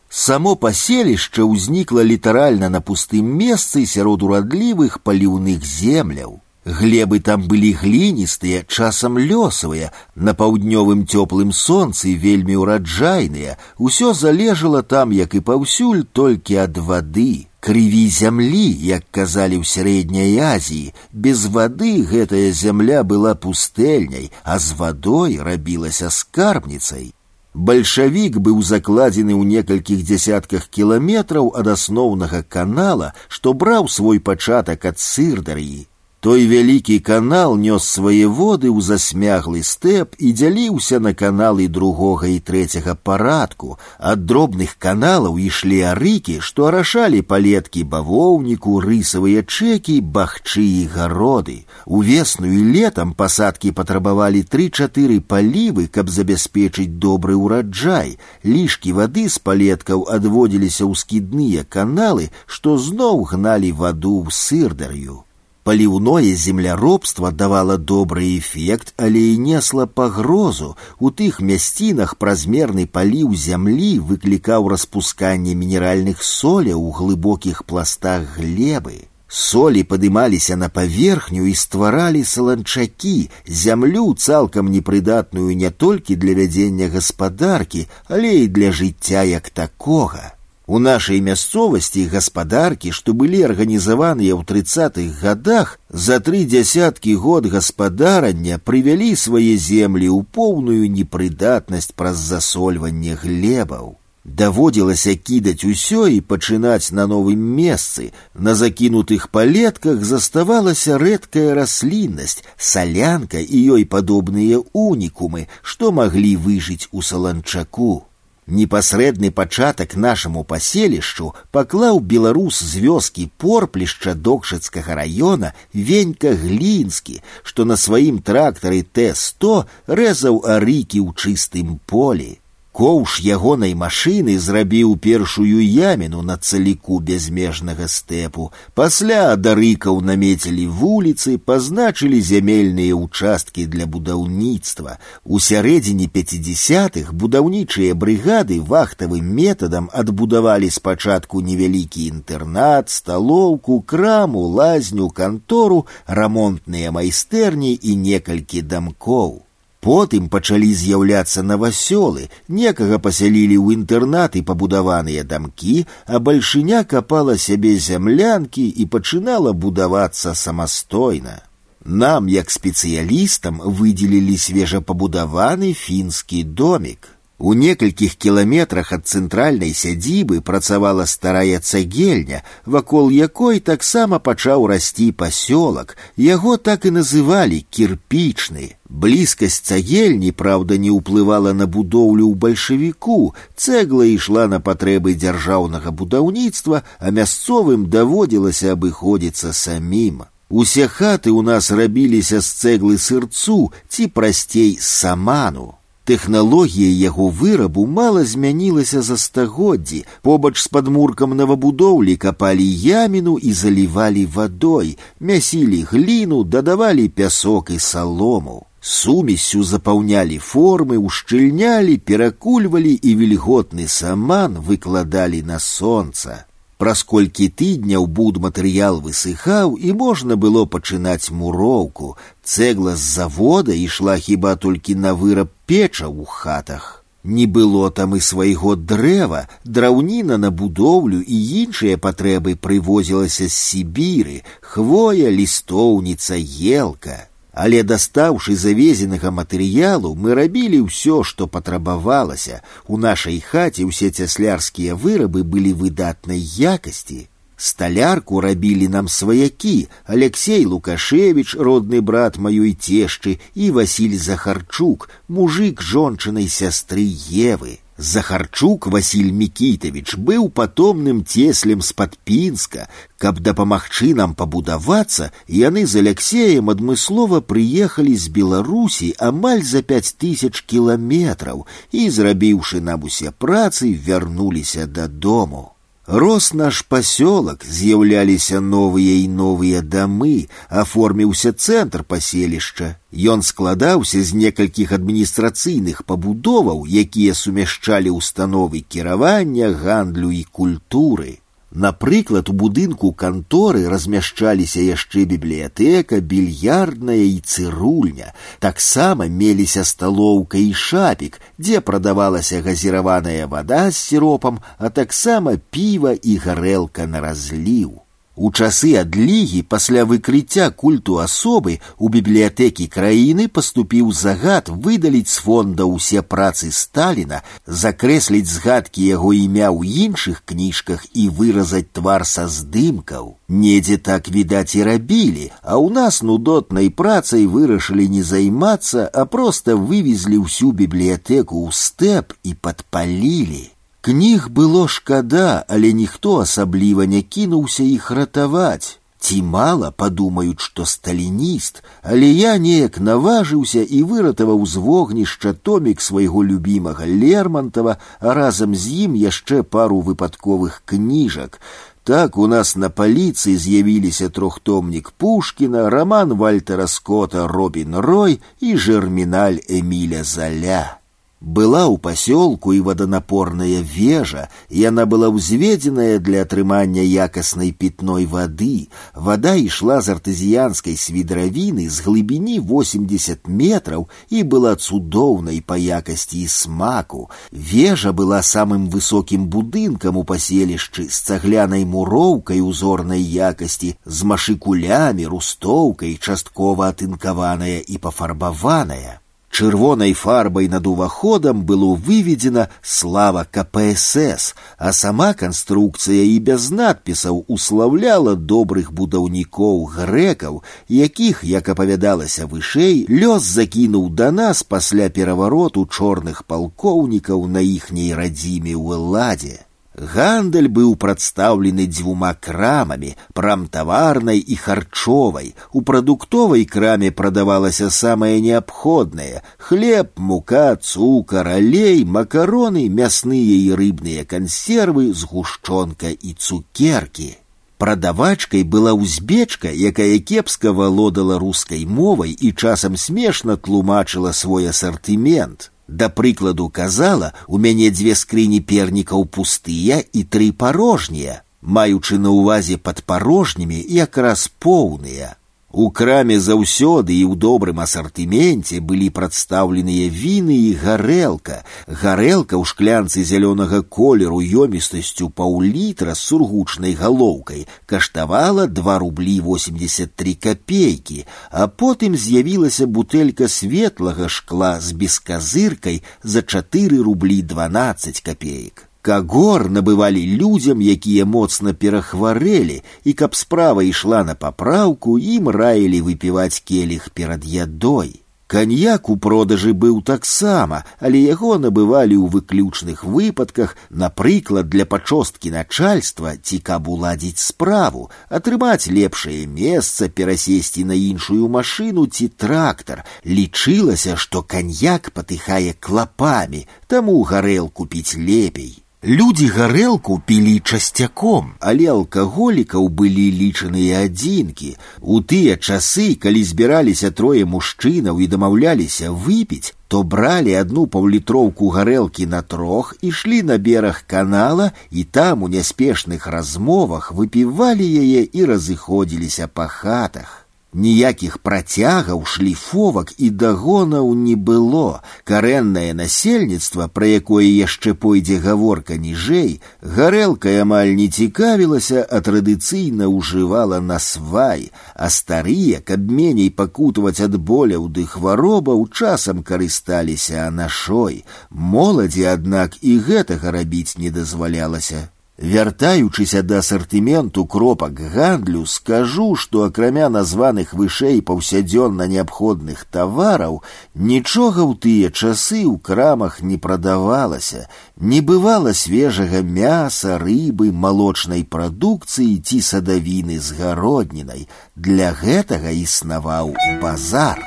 Само паселішча ўзнікла літаральна на пустым месцы сярод урадлівых паліўных земляў. Глебы там былі гліністыя, часам лёсавыя, на паўднёвым цёплым сонцы вельмі ўраджайныя, усё залежала там, як і паўсюль толькі ад вады. Крыві зямлі, як казалі ў сярэдняй Азіі, без вады гэтая зямля была пустэльняй, а з вадой рабілася скарбніцай. Бальшавік быў закладзены ў некалькіх дзясятках кіламетраў ад асноўнага канала, што браў свой пачатак ад сырдар'і. Той вялікі канал нёс свае воды ў засмяглы стэп і дзяліўся на каналы другога і трэцяга парадку. Ад дробных каналаў ішлі арыкі, што арашалі палеткі бавоўніку, рысавыя чэкі, бахчы і гароды. Увесну і летам пасадкі патрабавалі тры-чатыры палівы, каб забяспечыць добры ўраджай. Лішкі вады з палеткаў адводзіліся ў скідныя каналы, што зноў гналі ваду ў сырдар'ю. Паліўное земляробства давала добры эфект, але і несла пагрозу. У тых мясцінах празмерны паліў зямлі выклікаў распусканне мінеральных соляў у глыбокіх пластах глебы. Солі падымаліся на паверхню і стваралі саланчакі, зямлю цалкам непрыдатную не толькі для вядзення гаспадаркі, але і для жыцця як такога. У нашай мясцовасці гаспадаркі, што былі арганізаваныя ў трыццатых гадах, за тры дзясяткі год гаспадарання прывялі свае землі ў поўную непрыдатнасць праз засольванне глебаў. Даводзілася кідаць усё і пачынаць на новым месцы. На закінутых палетках заставалася рэдкая расліннасць, салянка і ёй падобныя унікумы, што маглі выжыць у саланчаку. Непасрэдны пачатак нашаму паселішчу паклаў беларус з вёскі порплішча докшыцкага раёна венька глінскі, што на сваім трактары Т-100 рэзаў арыкі ў чыстым полі. Коўш ягонай машыны зрабіў першую яміну на цаліку бязмежнага стэпу. Пасля дарыкаў намецілі вуліцы, пазначылі зямельныя ўчасткі для будаўніцтва. У сярэдзіне 50-х будаўнічыя брыгады вахтавым метадам адбудавалі спачатку невялікі інтэрнат, сталоўку, краму, лазню, кантору, рамонтныя майстэрні і некалькі дамкоў. Потым пачалі з'яўляцца навасёлы, некага пасялілі ў інтэрнаты пабудаваныя дамкі, а бальшыня капала сябе зямлянкі і пачынала будавацца самастойна. Нам, як спецыялістам, выдзелілі свежапабудаваны фінскі домик. У некалькіх кіламетрах ад цэнтральнай сядзібы працавала старая цагельня, вакол якой таксама пачаў расці пасёлак. Яго так і называлі кірпічны. Блізкасць цагельні, праўда, не ўплывала на будоўлю ў бальшавіку. Цэгла ішла на патрэбы дзяржаўнага будаўніцтва, а мясцовым даводзілася абыходзіцца самім. Усе хаты ў нас рабіліся з цэглы сырцу ці прасцей саману. Тэхналогія яго вырабу мала змянілася за стагоддзі. Побач з падмуркам новабудоўлі капалі яміну і залівалі вадой, мясілі гліну, дадавалі пясок і салому. Сумесю запаўнялі формы, ушчыльнялі, перакульвалі і вільготны саман выкладалі на сонца. Праз колькі тыдняў будматэрыял высыхаў і можна было пачынаць муроўку. Цэгла з завода ішла хіба толькі на выраб печа ў хатах. Не было там і свайго дрэва, драўніна на будоўлю і іншыя патрэбы прывозілася з Сібіры, хвоя, лістоўніца, елка. Але дастаўшы завезенага матэрыялу, мы рабілі ўсё, што патрабавалася. У нашай хаце ўсе цяслярскія вырабы былі выдатнай якасці. Сталярку рабілі нам сваякі, Алексей Лукашевич, родны брат маёй цешчы і Васіль Захарчук, мужик жончынай сястры Евы. Захарчук Васіль Мікітавіч быў патомным цеслем з-пад пінска, каб дапамагчы нам пабудавацца, яны з Алексеем адмыслова прыехалі з Беларусі амаль за пяць тысяч кіламетраў і, зрабіўшы нам усе працы, вярнуліся дадому. Рос наш пасёлак, з'яўляліся новыя і новыя дамы, аформіўся цэнтр паселішча. Ён складаўся з некалькіх адміністрацыйных пабудоваў, якія сумяшчалі ўстановы кіравання, гандлю і культуры. Напрыклад, у будынку канторы размяшчаліся яшчэ бібліятэка, більярдная і цырульня. Таксама меліся сталоўка і шапік, дзе прадавалася газіраваная вада з сіропам, а таксама піва і гарэлка на разліў. У часы адлігі пасля выкрыцця культу асобы у бібліятэкі краіны паступіў загад выдаліць з фонда ўсе працы Сталіна, закрэсліць згадкі яго імя ў іншых кніжках і выразаць твар са здымкаў. Недзе так відаць і рабілі, а ў нас нудотнай працай вырашылі не займацца, а проста вывезлі ўсю бібліятэку ў стэп і падпалілі. Кніг было шкада, але ніхто асабліва не кінуўся іх ратаваць. Ці мала падумаюць, што сталініст, але я неяк наважыўся і выратаваў з вогнішча томік свайго любімага Лермантава, а разам з ім яшчэ пару выпадковых кніжак. Так у нас на паліцыі з'явіліся трохтомнік Пушкіна, роман Вальтера Скотта Робін Рой і жэрміналь Эміля Заля. Была ў пасёлку і ваданапорная вежа, і яна была ўзведзеная для атрымання якаснай пітной вады. Вада ішла з артызіянскай свідравіны з глыбіні 80 метраў і была цудоўнай па якасці і смаку. Вежа была самым высокім будынкам у паселішчы з цаглянай муроўкай узорнай якасці, з машыкулямі, рустоўкай, часткова атынкаваная і пафарбаваная. Чырвонай фарбай над уваходам было выведзена слава КПСС, а сама канструкцыя і без надпісаў уславляла добрых будаўнікоў грэкаў, якіх, як апавядалася вышэй, лёс закінуў да нас пасля перавароту чорных палкоўнікаў на іхняй радзіме ў эладзе. Гандаль быў прадстаўлены дзвюма крамамі, прамтаварнай і харчовай. У прадуктовай краме прадавалася самае неабходнае: хлеб, мука, цукар, алей, макароны, мясныя і рыбныя кансервы, згушчонка і цукеркі. Прадавачкай была узбечка, якая кепска валодала рускай мовай і часам смешна тлумачыла свой асартымент. Да прыкладу казала, у мяне дзве скрыні пернікаў пустыя і тры парожнія, маючы на ўвазе пад парожнімі якраз поўныя. У краме заўсёды і ў добрым асартыменце былі прадстаўленыя віны і гарэлка. Гарэлка ў шклянцы зялёнага колеру ёмістасцю паўлітра з сургучнай галоўкай каштавала два рублі 83 копейкі, а потым з'явілася бутэлька светлага шкла з бесказыркай за 4 рублі 12 копеек. Кагор набывалі людзям, якія моцна перахварэлі, і каб справа ішла на папраўку, ім раілі выпіваць келіх перад ядой. Каньяк у продажы быў таксама, але яго набывалі ў выключных выпадках, напрыклад, для пачосткі начальства ці каб уладзіць справу, атрымаць лепшае месца, перасесці на іншую машыну ці трактар. Лічылася, што каньяк патыхае клапамі, таму гарэл купіць лепей. Людзі гарэлку пілі часцяком, але алкаголікаў былі лічаныя адзінкі. У тыя часы, калі збіраліся трое мужчынаў і дамаўляліся выпіць, то бралі одну паўлітроўку гарэлкі на трох, ішлі на бераг канала і там у няспешных размовах выпівалі яе і разыходзіліся па хатах. Ніякіх працягаў шліфовак і дагонаў не было. Карэннае насельніцтва, пра якое яшчэ пойдзе гаворка ніжэй, гарэлка амаль не цікавілася, а традыцыйна ўжывала на свай, а старыя, каб меней пакутаваць ад боляў ды хваробаў, часам карысталіся анашой. Моладзі, аднак, і гэтага рабіць не дазвалялася. Вяртаючыся да асартыменту кропак гандлю, скажу, што акрамя названых вышэй паўсядзённа неабходных тавараў, нічога ў тыя часы ў крамах не прадавалася, не бывала свежага мяса, рыбы, малочнай прадукцыі ці садавіны з гароднінай. Для гэтага існаваў базар.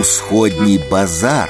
Усходні базар.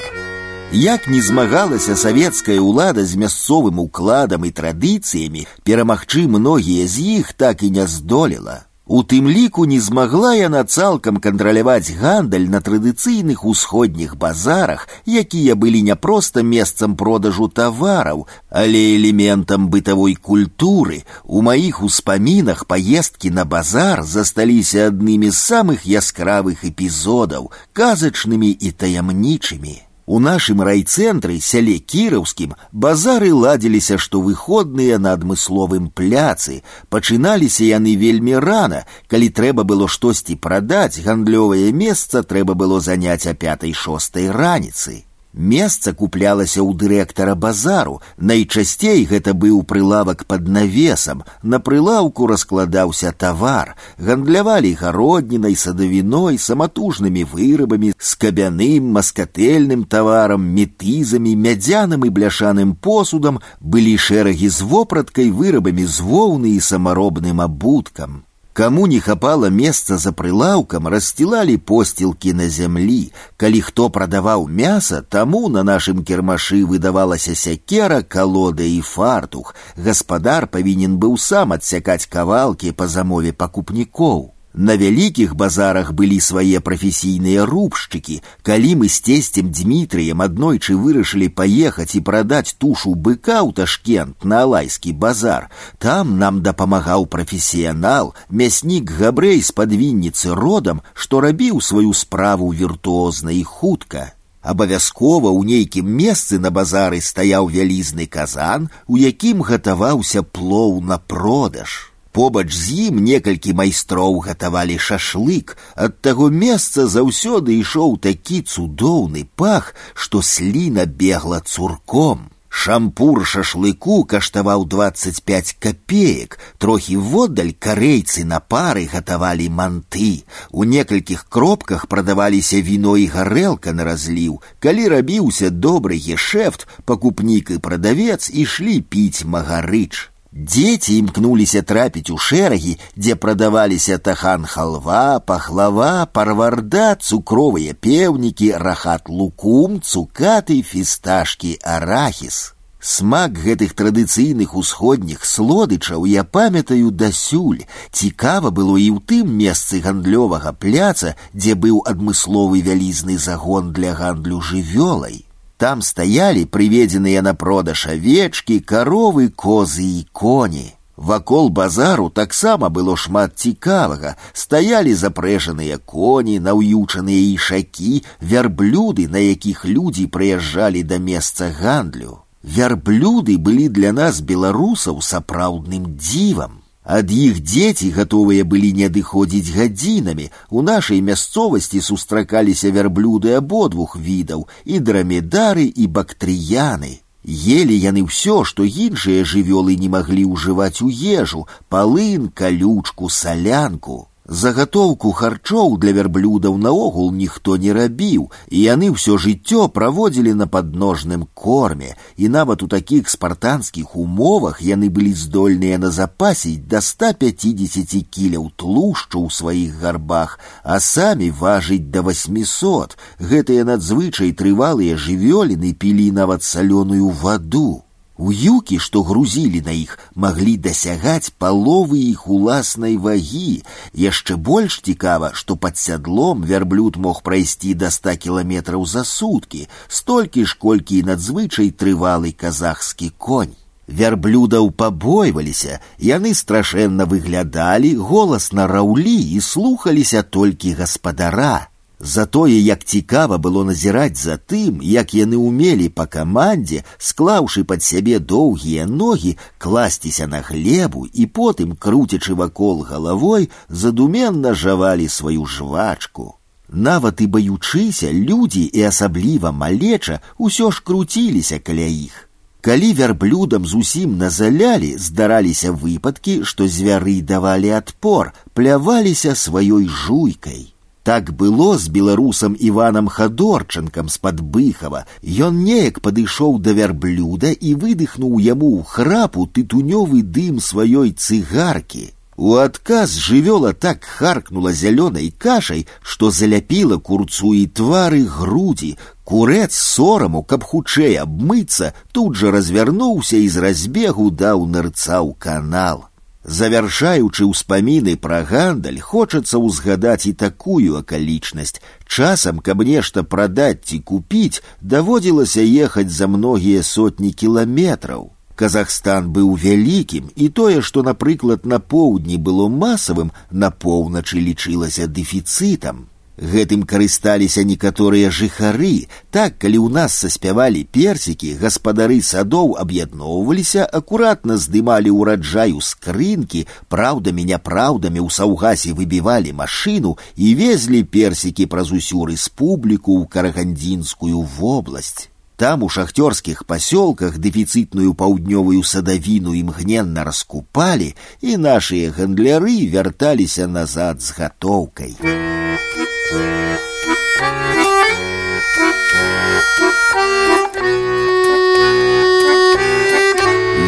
Як не змагалася савецкая ўлада з мясцовым укладам і традыцыямі, перамагчы многія з іх так і не здолела. У тым ліку не змагла яна цалкам кантраляваць гандаль на традыцыйных усходніх базарах, якія былі не проста месцам продажу тавараў, але элементам бытавой культуры. У маіх успамінах паездкі на базар засталіся аднымі з самых яскравых эпізодаў, казачнымі і таямнічымі. У нашым райцэнтры сяле кіраўскім базары ладзіліся штовыходныя на адмысловым пляцы. Пачыналіся яны вельмі рана, калі трэба было штосьці прадаць, гандлёвае месца трэба было заняць а пятай шостай раніцы. Месца куплялася ў дырэктара базару. Найчасцей гэта быў прылавак пад навесам. На прылаўку раскладаўся тавар. Гандлявалі гароднінай, садавіной, саматужнымі вырабамі, скабяным, маскатэльным таварам, метызамі, мядзяным і бляшаным посудам былі шэрагі з вопраткай вырабамі з воўны і самаробным абуткам. Кому не хапала месца за прылаўкам, рассцілалі посцілкі на зямлі. Калі хто прадаваў мяса, таму на нашым кірмашы выдавалася сякера, калода і фартух. Гаспадар павінен быў сам адсякаць кавалкі па замове пакупнікоў. На вялікіх базарах былі свае прафесійныя рубшчыкі. Калі мы з цесцем Дмітрыем аднойчы вырашылі паехаць і прадаць тушу быка ў ташкент на алайскі базар, там нам дапамагаў прафесіянал, мяснік габрэй з падвінніцы родам, што рабіў сваю справу віртуозна і хутка. Абавязкова ў нейкім месцы на базары стаяў вялізны казан, у якім гатаваўся плоў на продаж. Побач з ім некалькі майстроў гатавалі шашлык, ад таго месца заўсёды ішоў такі цудоўны пах, што сліна бегла цурком. Шампур шашлыку каштаваў 25 копеек. Трохі воддаль карейцы на пары гатавалі манты. У некалькіх кропках прадаваліся віно і гарэлка на разліў. Калі рабіўся добры гешэфт, пакупнік і прадавец ішлі піць магарыч. Дети імкнуліся трапіць у шэрагі, дзе прадаваліся тахан халва, пахлава, парварда, цукровыя пеўнікі, рахат лукум, цукаты, фісташкі, арахіс. Смак гэтых традыцыйных усходніх слодычаў я памятаю дасюль. Цікава было і ў тым месцы гандлёвага пляца, дзе быў адмысловы вялізны загон для гандлю жывёлай. Там стаялі прыведзеныя на продаж авечкі, каровы, козы і коні. Вакол базару таксама было шмат цікавага. Стаялі запрэжаныя коні, наўючаныя ішакі, вярблюды, на якіх людзі прыязджалі да месца гандлю. Вярблюды былі для нас беларусаў сапраўдным дзівам. Ад іх дзеці гатовыя былі не адыходзіць гадзінамі. У нашай мясцовасці сустракаліся вярблюды абодвух відаў і драмедары і бактрыяны. Елі яны ўсё, што іншыя жывёлы не маглі ўжываць у ежу, палын, калючку, салянку. Загатоўку харчоў для вярблюдаў наогул ніхто не рабіў, і яны ўсё жыццё праводзілі на падножным корме, і нават у такіх спартанскіх умовах яны былі здольныя назапасіць да 150 кіляў тлушчу ў сваіх гарбах, а самі важыць да 800. Гэтыя надзвычай трывалыя жывёліны пілі нават салёную ваду. Уюкі, што грузілі на іх, маглі дасягаць паловы іх уласнай вагі. Яшчэ больш цікава, што пад сядлом вярблюд мог прайсці да ста кіламетраў за суткі, столькі ж колькі і надзвычай трывалы казахскі конь. Вярблюдаў пабойваліся, яны страшэнна выглядалі, голасна раўлі і слухаліся толькі гаспадара. Затое як цікава было назіраць за тым, як яны умелі па камандзе, склаўшы пад сябе доўгія ногі, класціся на глебу і потым, круцячы вакол галавой, задуменна жавалі сваю жвачку. Нават і баючыся, людзі і асабліва малеча ўсё ж круціліся каля іх. Калі вярблюдам зусім назалялі, здараліся выпадкі, што звяры давалі адпор, пляваліся сваёй жуйкай. Так было з беларусам Іванам Хадорчанкам з-пад быхава. Ён неяк падышоў да вярблюда і выдыхнуў яму ў храпу тытунёвы дым сваёй цыгаркі. У адказ жывёла так харкнула зялёнай кашай, што заляпіла курцу і твары грудзі. Курэц сораму, каб хутчэй абмыцца, тут жа развярнуўся і з разбегу даў нырца ў канал. Завяршаючы ўспаміны пра гандаль, хочацца ўзгадаць і такую акалічнасць. Часам, каб нешта прадаць ці купіць, даводзілася ехаць за многія сотні кіламетраў. Казахстан быў вялікім, і тое, што, напрыклад, на поўдні было масавым, на поўначы лічылася дэфіцытам. Гэтым карысталіся некаторыя жыхары. Так, калі ў нас саспявалі персікі, гаспадары садоў аб'ядноўваліся, акуратна здымалі ўраджаю скрынкі, праўдамі няпраўдамі ў саўгасе выбівалі машыну і везлі персікі праз усю рэспубліку ў карагандзінскую вобласць. Там у шахцёрскіх пасёлках дэфіцытную паўднёвую садавіну імгненна раскупалі, і нашыя гандляры вярталіся назад з гатоўкай.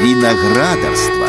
Вінаградарства.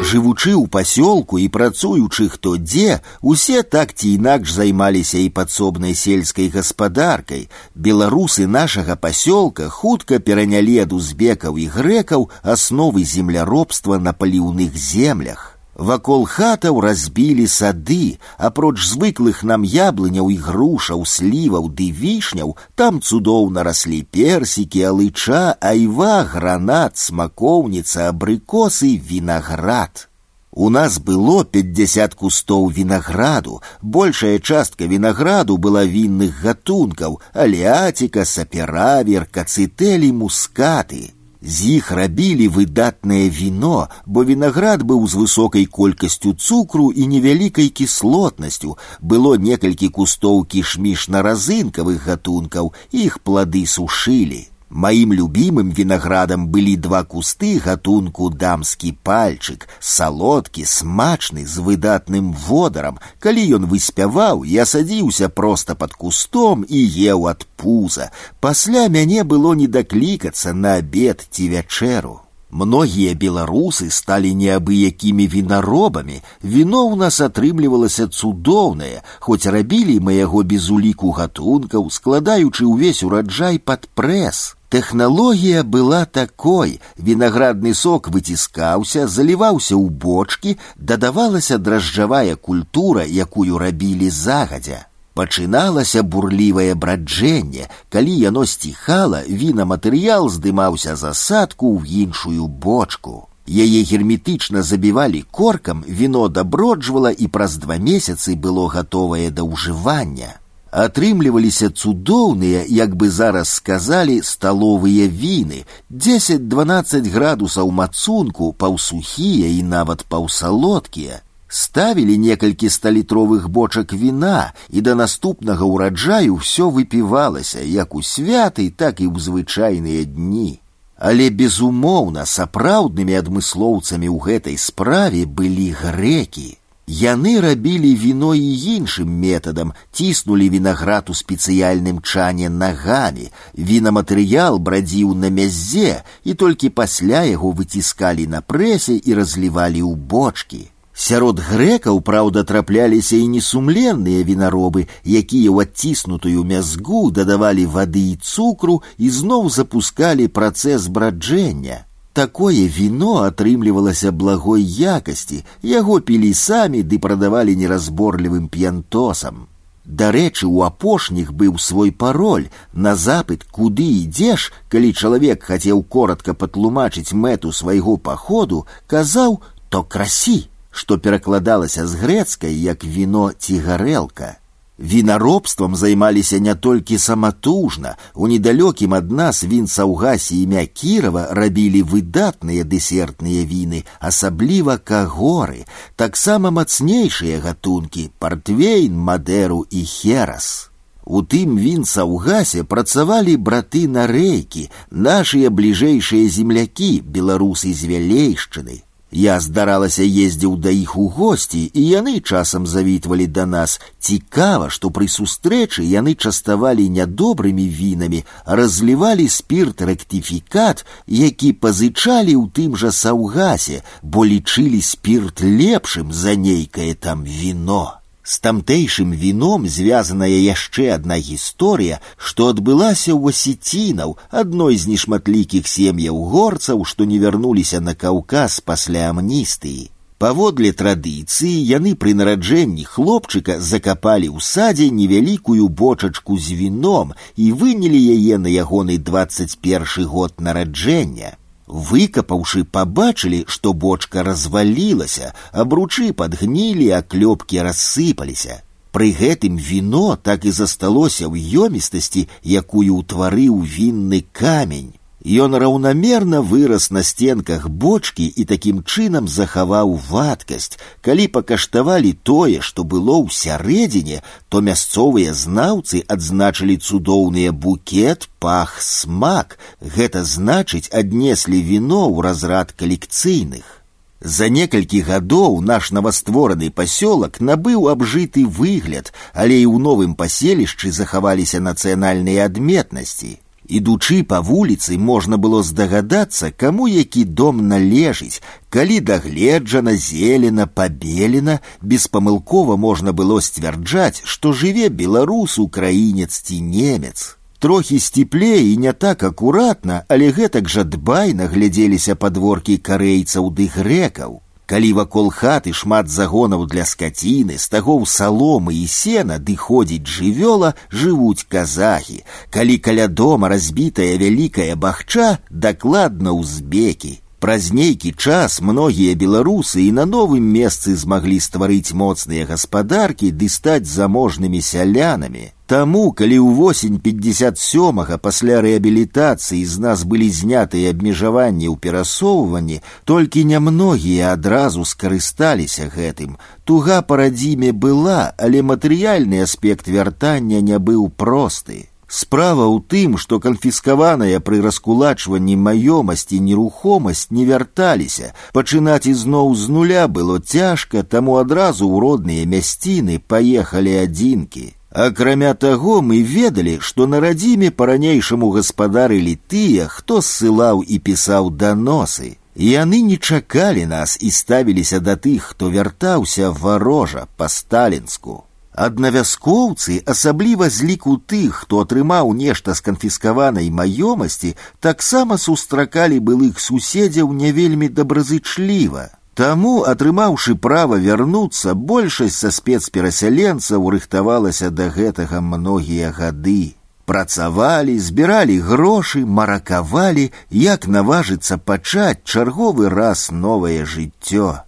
Жывучы ў пасёлку і працуючы хто дзе, усе так ці інакш займаліся і падсобнай сельскай гаспадаркай. Беларусы нашага пасёлка хутка перанялі ад узбекаў і грэкаў асновы земляробства на паліўных землях. Вакол хатаў разбілі сады, апроч звыклых нам яблыняў і грушаў, сліваў ды вішняў, там цудоўна раслі персікі, алыча, айва, гранат, смакоўніца, абрыкосы, вінаград. У нас было 50 кустоў вінаграду. Большая частка вінаграду была вінных гатункаў: алеатіка, саперавер, кацытэлі, мускаты. З іх рабілі выдатнае віно, бо вінаград быў з высокай колькасцю цукру і невялікай кіслотнасцю. Было некалькі кустоў кішміш на разынкавых гатункаў, іх плады сушылі. Маім любімым вінаградам былі два кусты гатунку дамскі пальчык, салодкі, смачны з выдатным водарам. Калі ён выспяваў, я садзіўся проста пад кустом і еў ад пуза. Пасля мяне было не даклікацца на абед ці вячэру. Многія беларусы сталі неабыякімі вінаробамі. Віно ў нас атрымлівалася цудоўнае, хоць рабілі мы яго без уліку гатункаў, складаючы ўвесь ураджай пад прэс. Тэхналогія была такой: вінаградны сок выціскаўся, заліваўся ў бочкі, дадавалася дражджавая культура, якую рабілі загадзя. Пачыналася бурлівае браджэнне, калі яно сціхала, вінаматэрыял здымаўся засадку ў іншую бочку. Яе герметычна забівалі коркам, віно даброджвала і праз два месяцы было гатовае да ўжывання. Атрымліваліся цудоўныя, як бы зараз сказалі сталовыя віны, 10-12 градусаў мацунку, паўсухія і нават паўсалодкія. Ставілі некалькі сталітровых бочак віна, і да наступнага ўраджаю ўсё выпівалася як у святы, так і ў звычайныя дні. Але безумоўна, сапраўднымі адмыслоўцамі ў гэтай справе былі грэкі. Яны рабілі віно і іншым метадам, ціснулі вінаград у спецыяльным чане нагамі. Вінаматэрыял брадзіў на мязе, і толькі пасля яго выціскалі на прэсе і разлівалі ў бочкі. Сярод грэкаў, праўда, трапляліся і несумленныя вінаробы, якія ў адціснутую мязгу дадавалі вады і цукру і зноў запускалі працэс браджэння. Такое віно атрымлівалася благой якасці, яго пілі самі ды прадавалі неразборлівым п'янтосам. Дарэчы, у апошніх быў свой пароль на запыт, куды ідзеш, калі чалавек хацеў коротка патлумачыць мэту свайго паходу, казаў то красі што перакладалася з грэцкай як віно ці гарэлка. Вінаробствам займаліся не толькі саматужна, у недалёкім ад нас вінцаўгасе імя Кірава рабілі выдатныя дэсертныя віны, асабліва кагоры, таксама мацнейшыя гатункі, партвейн, мадэру і херас. У тым вінцаўгасе працавалі браты на рэйкі, нашыя бліжэйшыя землякі, беларусы з вялейшчыны. Я здаралася ездзіў да іх у госці, і яны часам завітвалі да нас. Цікава, што пры сустрэчы яны частавалі нядобрымі вінамі, разлівалі спірт рэктыфікат, які пазычалі ў тым жа саўгасе, бо лічылі спірт лепшым за нейкае там віно. З тамтэйшым віном звязаная яшчэ адна гісторыя, што адбылася ў асецінаў, адной з нешматлікіх сем'яў горцаў, што не вярнуліся на каўказ пасля амністыі. Паводле традыцыі яны пры нараджэнні хлопчыка закапалі ў садзе невялікую бочачку з віном і вынялі яе на ягоны 21 год нараджэння. Выкапаўшы, пабачылі, што бочка развалілася, абручы падгнілі, а клёпкі рассыпаліся. Пры гэтым віно так і засталося ў ёмістасці, якую ўтварыў вінны камень. Ён раўнамерна вырас на стенках бочкі і такім чынам захаваў вадкасць. Калі пакаштавалі тое, што было ў сярэдзіне, то мясцовыя знаўцы адзначылі цудоўныя букет, пах, смак. Гэта значыць, аднеслі віно ў разрад калекцыйных. За некалькі гадоў наш новаствораны пасёлак набыў абжыты выгляд, але і ў новым паселішчы захаваліся нацыянальныя адметнасці. Ідучы па вуліцы можна было здагадацца, каму які дом належыць, калі дагледжана, зелена, пабелена, беспамылкова можна было сцвярджаць, што жыве беларус, украінец ці немец. Трохі сціплей і не так акуратна, але гэтак жа дбайна глядзеліся падворкі карэйцаў ды грэкаў. Калі вакол хаты шмат загонаў для скаціны, стагоў саломы і сена ды ходзіць жывёла, жывуць казахі. Калі каля дома разбітая вялікая бахча, дакладна ўзбекі. Праз нейкі час многія беларусы і на новым месцы змаглі стварыць моцныя гаспадаркі ды стаць заможнымі сялянамі. Таму, калі ў восень 57 пасля рэабілітацыі з нас былі знятыя абмежаванні ў перасоўванні, толькі нямногія адразу скарысталіся гэтым. Туга па радзіме была, але матэрыяльны аспект вяртання не быў просты. Справа ў тым, што канфіскаваная пры раскулачванні маёмасці нерухомасць не вярталіся. Пачынаць ізноў з нуля было цяжка, таму адразу ў родныя мясціны паехалі адзінкі. Акрамя таго, мы ведалі, што на радзіме па-ранейшаму гаспадарылі тыя, хто ссылаў і пісаў даносы. Яны не чакалі нас і ставіліся да тых, хто вяртаўся варожа па сталінску. Аднавяскоўцы, асабліва з ліку тых, хто атрымаў нешта з канфіскаванай маёмасці, таксама сустракалі былых суседзяў не вельмі добразычліва. Таму, атрымаўшы права вярнуцца, большасць са спецперасяленцаў рыхтавалася да гэтага многія гады. Працавалі, збіралі грошы, маракавалі, як наважыцца пачаць чарговы раз новае жыццё.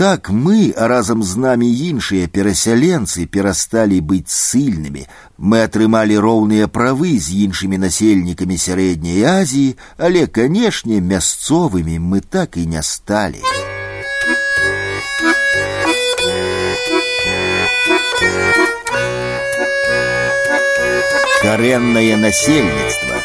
Так мы, а разам з намі іншыя перасяленцы перасталі быць ссыльнымі. Мы атрымалі роўныя правы з іншымі насельнікамі сярэдняй Азіі, але, канешне, мясцовымі мы так і не сталі. Карэннае насельніцтва.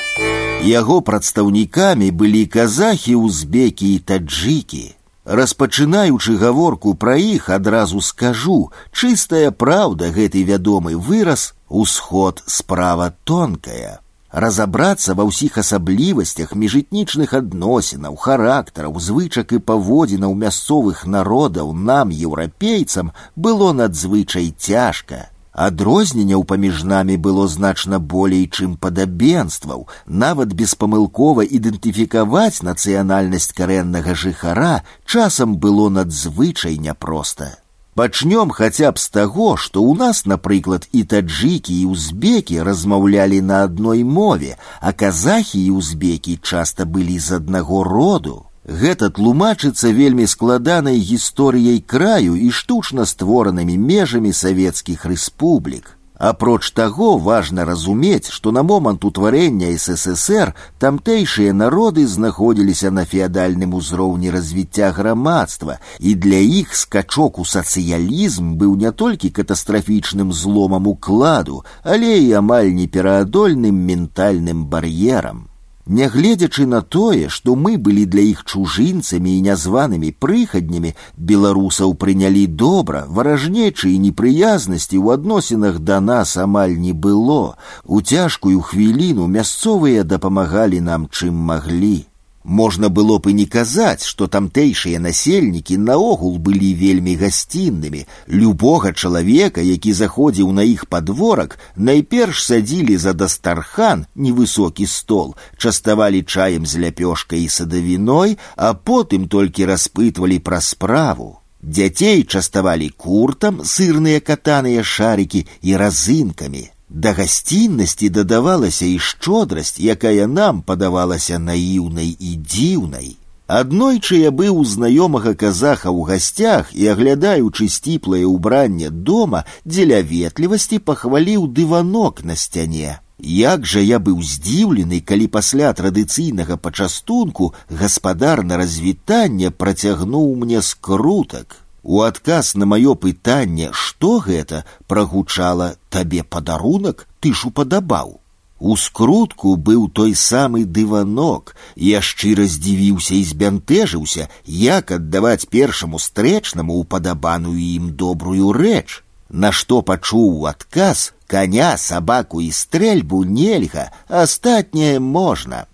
Яго прадстаўнікамі былі казахі, узбекі і таджыкі. Распачынаючы гаворку пра іх адразу скажу, чыстая праўда гэты вядомы выраз усход справа тонкая. Разабрацца ва ўсіх асаблівасцях міжэтнічных адносінаў, характараў, звычак і паводзінаў мясцовых народаў нам, еўрапейцам, было надзвычай цяжка. Адрозненняў паміж намі было значна болей, чым падабенстваў, нават беспамылкова ідэнтыфікаваць нацыянальнасць карэннага жыхара часам было надзвычай няпроста. Пачнём хаця б з таго, што ў нас, напрыклад, і таджыкі і узбекі размаўлялі на адной мове, а казахі і узбекі часта былі з аднаго роду. Гэта тлумачыцца вельмі складанай гісторыяй краю і штучна створанымі межамі савецкіх рэспублік. Апроч таго важна разумець, што на момант утварэння ССР тамтэйшыя народы знаходзіліся на феадальным узроўні развіцця грамадства, і для іх скачок у сацыялізм быў не толькі катастрафічным зломам укладу, але і амаль непераадольным ментальным бар'ерам. Нягледзячы на тое, што мы былі для іх чужынцамі і нязванымі прыхаднямі, беларусаў прынялі добра, варажнечы і непрыязнасці ў адносінах да нас амаль не было. У цяжкую хвіліну мясцовыя дапамагалі нам чым маглі. Можна было б і не казаць, што тамтэйшыя насельнікі наогул былі вельмі гасціннымі. Любога чалавека, які заходзіў на іх падворак, найперш садзілі за дастархан невысокі стол, частавалі чаем з ляпёшкай і садавіной, а потым толькі распытвалі пра справу. Дзяцей частавалі куртам, сырныя катаныя шарыкі і разынкамі. Да гасціннасці дадавалася і шчодрасць, якая нам падавалася наіўнай і дзіўнай. Аднойчы я быў у знаёмага казаха ў гасцях і, аглядаючы сціплае ўбранне дома, дзеля ветлівасці пахваліў дыванок на сцяне. Як жа я быў здзіўлены, калі пасля традыцыйнага пачастунку гаспадар на развітанне працягнуў мне скрутак. У адказ на маё пытанне, што гэта прагучала табе падарунак, ты ж упадабаў. У скрутку быў той самы дыванок. Я шчыра здзівіўся і збянтэжыўся, як аддаваць першаму стрэчнаму упадабаную ім добрую рэч. Нашто пачуў адказ, каня, сабаку і стрэльбу нельга, астатняе можна.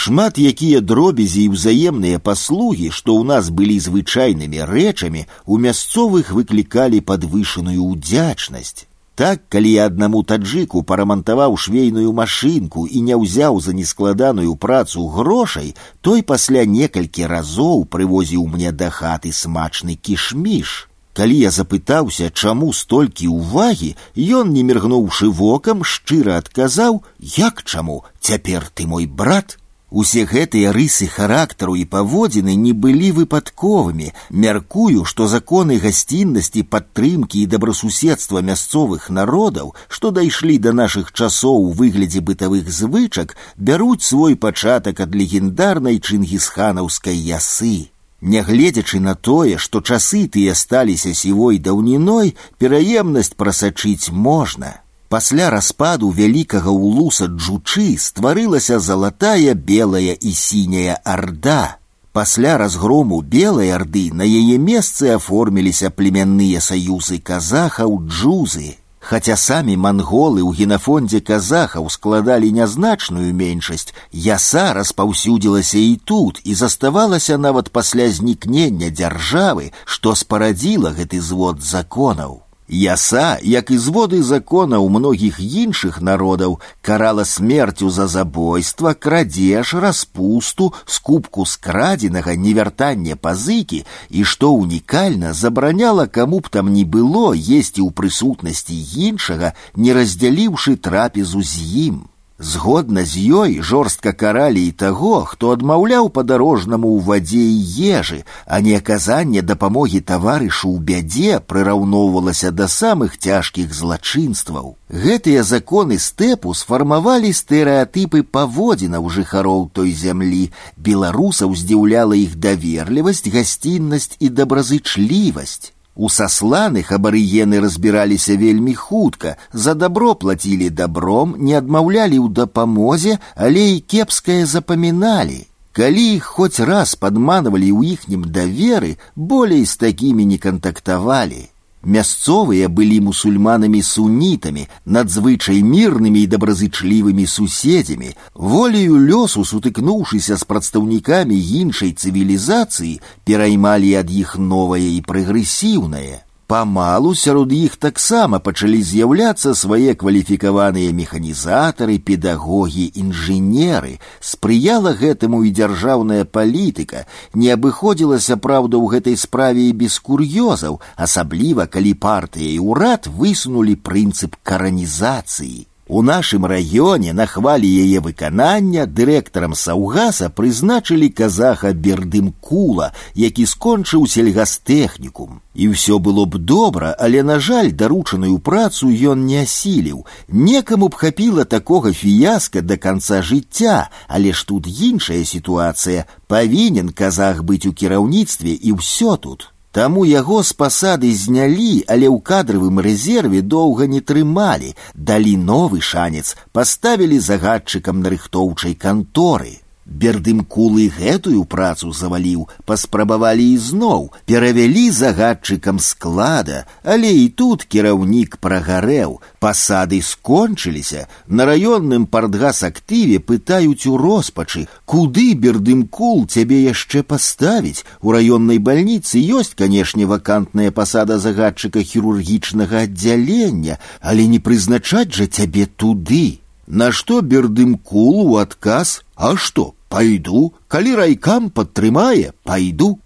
Шмат якія дробязі і ўзаемныя паслугі, што ў нас былі звычайнымі рэчамі, у мясцовых выклікалі падвышаную ўдзячнасць. Так, калі я аднаму таджыку парамантаваў швейную машынку і не ўзяў за нескладаную працу грошай, той пасля некалькі разоў прывозіў мне да хаты смачны кішміш. Калі я запытаўся, чаму столькі ўвагі, ён, не міргнуўшы вокам, шчыра адказаў: « Як чаму, цяпер ты мой брат, Усе гэтыя рысы характару і паводзіны не былі выпадковымі. Мяркую, што законы гасціннасці, падтрымкі і добрасуседства мясцовых народаў, што дайшлі да нашых часоў у выглядзе бытавых звычак, бяруць свой пачатак ад легендарнай чынгісханаўскай ясы. Нягледзячы на тое, што часы тыя сталіся сівой даўніной, пераемнасць прасачыць можна. Пасля распаду вялікага улуса джучы стварылася залатая белая і сіняя арда. Пасля разгрому белай арды на яе месцы аформіліся племянныя саюзы казахаў джузы. Хаця самі манголы ў генафондзе казахаў складалі нязначную меншасць, яса распаўсюдзілася і тут і заставалася нават пасля знікнення дзяржавы, што спарадзіла гэты звод законаў. Яса, як і зводы закона ў многіх іншых народаў, карала смерцю за забойства, крадзеж, распусту, скупку скрадзенага, невяртанне пазыкі і што унікальна забараняла каму б там не было есці ў прысутнасці іншага, не раздзяліўшы трапезу з ім. Згодна з ёй жорстка каралі і таго, хто адмаўляў падарожнаму ў вадзе і ежы, а не аказанне дапамогі таварышу ў бядзе прыраўноўвалася да самых цяжкіх злачынстваў. Гэтыя законы стэпу сфармавалі стэрэатыпы паводзінаў жыхароў той зямлі. Беларусаў здзіўляла іх даверлівасць, гасціннасць і добразычлівасць. У сасланых абарыгены разбіраліся вельмі хутка, за добро платілі добром, не адмаўлялі ў дапамозе, але і кепскае запаміналі. Калі іх хоць раз падманвалі ў іхнім даверы, болей з такімі не кантактавалі. Мясцовыя былі мусульманамі сунітамі, надзвычай мірнымі і добразычлівымі суседзямі, волею лёсу сутыкнуўшыся з прадстаўнікамі іншай цывілізацыі, пераймалі ад іх новае і прагрэсіўнае. Памалу сярод іх таксама пачалі з'яўляцца свае кваліфікаваныя механізатары, педагогі, інжынеры. Спрыяла гэтаму і дзяржаўная палітыка. Не абыходзілася праўда ў гэтай справе і без кур'ёзаў, асабліва калі партыя і ўрад высунулі прынцып каранізацыі. У нашым раёне на хвалі яе выканання дырэктарам саўгаса прызначылі казаха бердымкула, які скончыў сельгастэхнікум. І ўсё было б добра, але на жаль, даручаную працу ён не асіліў. Некаму б хапіла такога фіяска да канца жыцця, але ж тут іншая сітуацыя. Павінен казах быць у кіраўніцтве і ўсё тут. Таму яго з пасады знялі, але ў кадравым рэзерве доўга не трымалі, далі новы шанец, паставілі загадчыкам нарыхтоўчай канторы. Бердымкулы гэтую працу заваліў, паспрабавалі ізноў, перавялі загадчыкам склада, але і тут кіраўнік прагарэў, пасады скончыліся, на раённым партгас-актыве пытаюць у роспачы, куды бердымкул цябе яшчэ паставіць. У раённай бальніцы ёсць, канешне, вакантная пасада загадчыка хірургічнага аддзялення, але не прызначаць жа цябе туды. На што бердымкул у адказ, а што, Пойду, калі райкам падтрымае, пойду.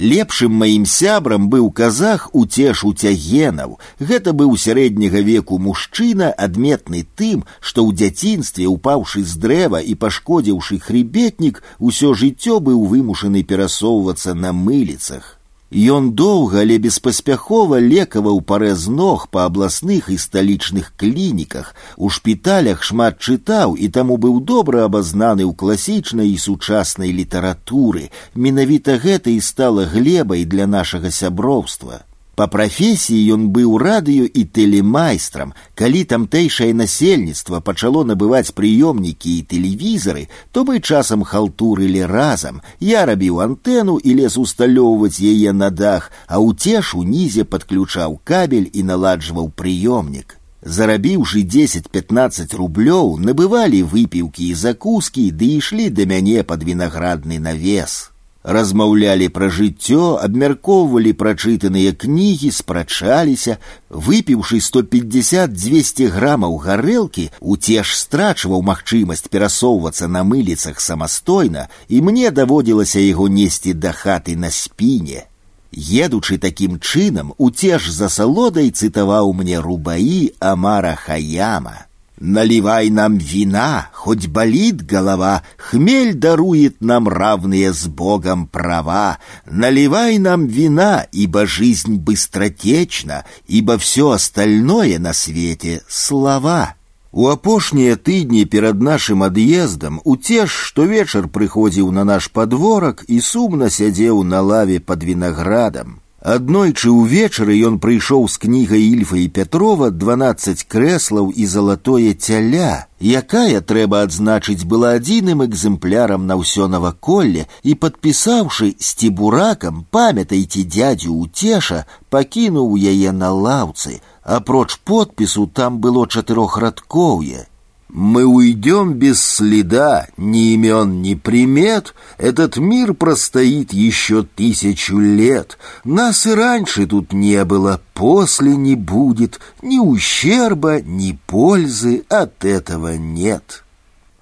Лепшым маім сябрам быў казах уцеш уцягенаў. Гэта быў сярэдняга веку мужчына, адметны тым, што ў дзяцінстве, упаўшы з дрэва і пашкодзіўшы хребетнік, усё жыццё быў вымушаны перасоўвацца на мыліцах. Ён доўга, але беспаспяхова лекаваў парэз ног па абласных і сталічных клініках, у шпіталях шмат чытаў і таму быў добра абазнаны ў класічнай і сучаснай літаратуры. Менавіта гэта і стала глебай для нашага сяброўства. Па прафесіі ён быў радыё і тэлемайстрам. Калі тамтэйшае насельніцтва пачало набываць прыёмнікі і тэлевізары, то мы часам халтурылі разам. Я рабіў антэну і лез усталёўваць яе на дах, а ўцеш унізе падключаў кабель і наладжваў прыёмнік. Зарабіўшы 10-15 рублёў, набывалі выпіўкі і закускі, ды ішлі да мяне пад вінаградны навес размаўлялі пра жыццё, абмяркоўвалі прачытаныя кнігі, спрачаліся, выпіўшы 150-200 грамаў гарэлкі, уцеж страчваў магчымасць перасоўвацца на мыліцах самастойна, і мне даводзілася яго несці да хаты на спіне. Едучы такім чынам, уцеж за салодай цытаваў мне рубаі Амара Хаяма. Наливай нам вина, хоть болит голова, Хмель дарует нам равные с Богом права. Наливай нам вина, ибо жизнь быстротечна, Ибо все остальное на свете — слова. У апошнія тыдні перад нашым ад'ездам уцеж штовечар прыходзіў на наш падворак і сумна сядзеў на лаве под вінаградам. Аднойчы ўвечары ён прыйшоў з кнігай ільфа і пятрова 12 крэслаў і залатое цяля, якая трэба адзначыць была адзіным экземплярам на ўсё наваколле і падпісаўшы сцібуракам памятайце дядзю уцеша пакінуў яе на лаўцы, апроч подпісу там было чатырохрадкоўе мы уйдем без следа, ни имен, ни примет. Этот мир простоит еще тысячу лет. Нас и раньше тут не было, после не будет. Ни ущерба, ни пользы от этого нет.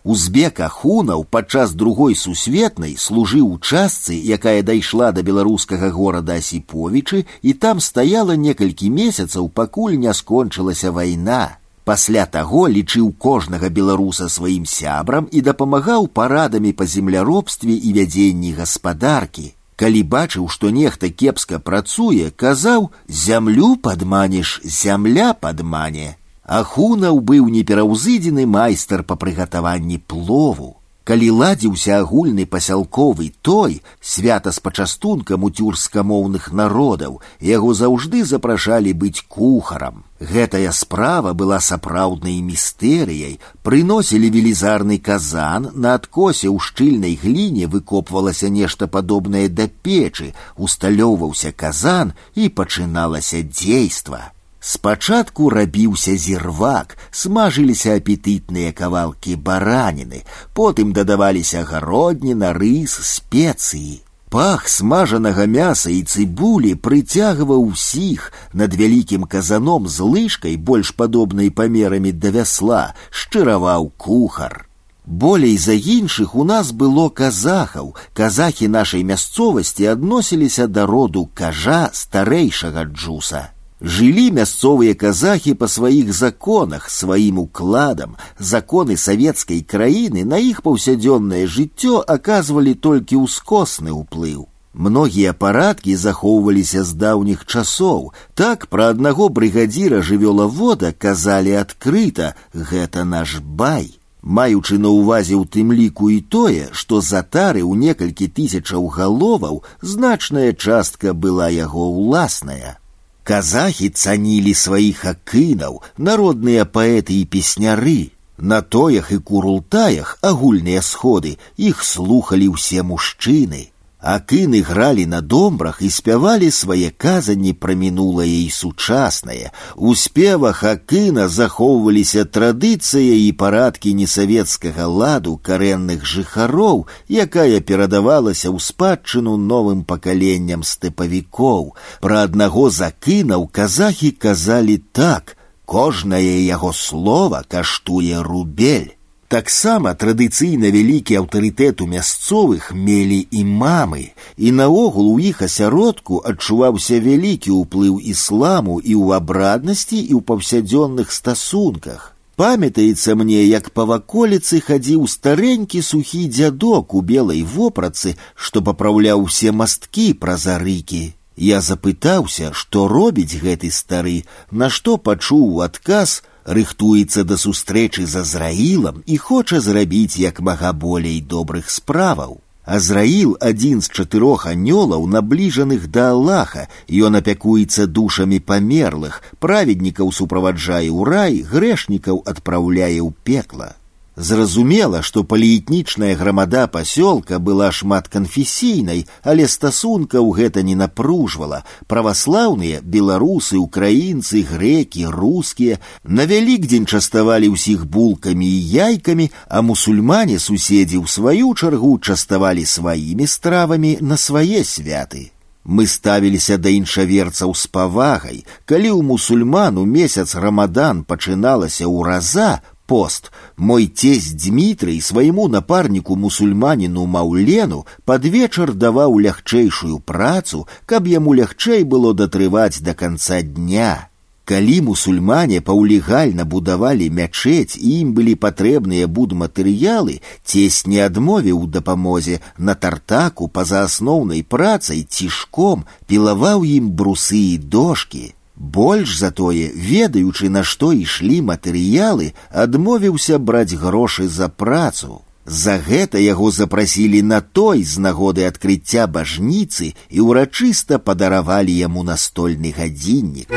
Узбек Ахунаў падчас другой сусветнай служыў у частцы, якая дайшла да беларускага горада Асіповічы, і там стаяла некалькі месяцаў, пакуль не скончылася вайна. Пасля таго лічыў кожнага беларуса сваім сябрам і дапамагаў парадамі па земляробстве і вядзенні гаспадаркі. Калі бачыў, што нехта кепска працуе, казаў: зямлю падманеш, зямля падмане. Ахунаў быў непераўзыдзены майстар па прыгатаванні плову. Калі ладзіўся агульны пасялковы той свята з пачастункам у тюркскамоўных народаў, яго заўжды запрашалі быць кухарам. Гэтая справа была сапраўднай містэрыяй, прыносілі велізарны казан, на адкосе ў шчыльнай гліне выкопвалася нешта падобнае да печы, усталёўваўся казан і пачыналася дзейства. Спачатку рабіўся зірвак, смажыліся апетытныя кавалкі бараніны, потым дадаваліся гародніна, рыс, спецыі. Пах смажанага мяса і цыбулі прыцягваў усіх над вялікім казаном з лыжкай, больш падобнай памерамі да вясла, шчыраваў кухар. Болей за іншых у нас было казахаў. Казахі нашай мясцовасці адносіліся да роду кажа старэйшага джуса. Жылі мясцовыя казахі па сваіх законах, сваім укладам. Законы савецкай краіны на іх паўсядзённае жыццё аказвалі толькі ўскосны ўплыў. Многія парадкі захоўваліся з даўніх часоў. Так пра аднаго брыгадзіра жывёлавода казалі адкрыта: гэта наш бай. Маючы на ўвазе ў тым ліку і тое, што затары ў некалькі тысячаў галоваў значная частка была яго ўласная. Казахі цанілі сваіх акынаў, народныя паэты і песняры. На тоях і курултаях агульныя сходы іх слухалі ўсе мужчыны. Акыны гралі на домбрах і спявалі свае казанні пра мінулае і сучаснае. У спевах акына захоўваліся традыцыя і парадкі несавецкага ладу карэнных жыхароў, якая перадавалася ў спадчыну новым пакаленням стэпавікоў. Пра аднаго з акынаў казахі казалі так: кожнае яго слова каштуе рубель. Таксама традыцыйна вялікі аўтарытэт у мясцовых мелі і мамы, і наогул у іх асяродку адчуваўся вялікі ўплыў ісламу і ў абраднасці і ў паўсядзённых стасунках. Памятаецца мне, як па ваколіцы хадзіў старэнькі сухі дзядок у белай вопрацы, што папраўляў усе масткі праз арыкі. Я запытаўся, што робіць гэты стары, на што пачуў адказ, рыхтуецца да сустрэчы з азраілам і хоча зрабіць як мага болей добрых справаў. Азраіл адзін з чатырох анёлаў, набліжаных да Аллаха, ён апякуецца душамі памерлых, праведнікаў суправаджае ў рай, грэшнікаў адпраўляе ў пекла. Зразумела, што паліэтнічная грамада пасёлка была шматканфесійнай, але стасункаў гэта не напружвала. Праваслаўныя, беларусы, украінцы, грэкі, рускія на вялікдзень частавалі ўсіх булкамі і яйкамі, а мусульмане суседзі ў сваю чаргу частавалі сваімі стравамі на свае святы. Мы ставіліся да іншаверцаў з павагай, калі ў мусульман у месяц рамадан пачыналася ўраза, пост мой тесть Дмітрый свайму напарніку мусульманіну маўлену пад вечар даваў лягчэйшую працу, каб яму лягчэй было датрываць да канца дня. Калі мусульмане паўлегальна будавалі мячэць і ім былі патрэбныя будматэрыялы, цесь не адмовіў дапамозе на тартаку па-за асноўнай працай цішком пілаваў ім брусы і дошки. Больш затое, ведаючы, на што ішлі матэрыялы, адмовіўся браць грошы за працу. За гэта яго запрасілі на той з нагоды адкрыцця бажніцы і ўрачыста падаравалі яму настольны гадзіннік.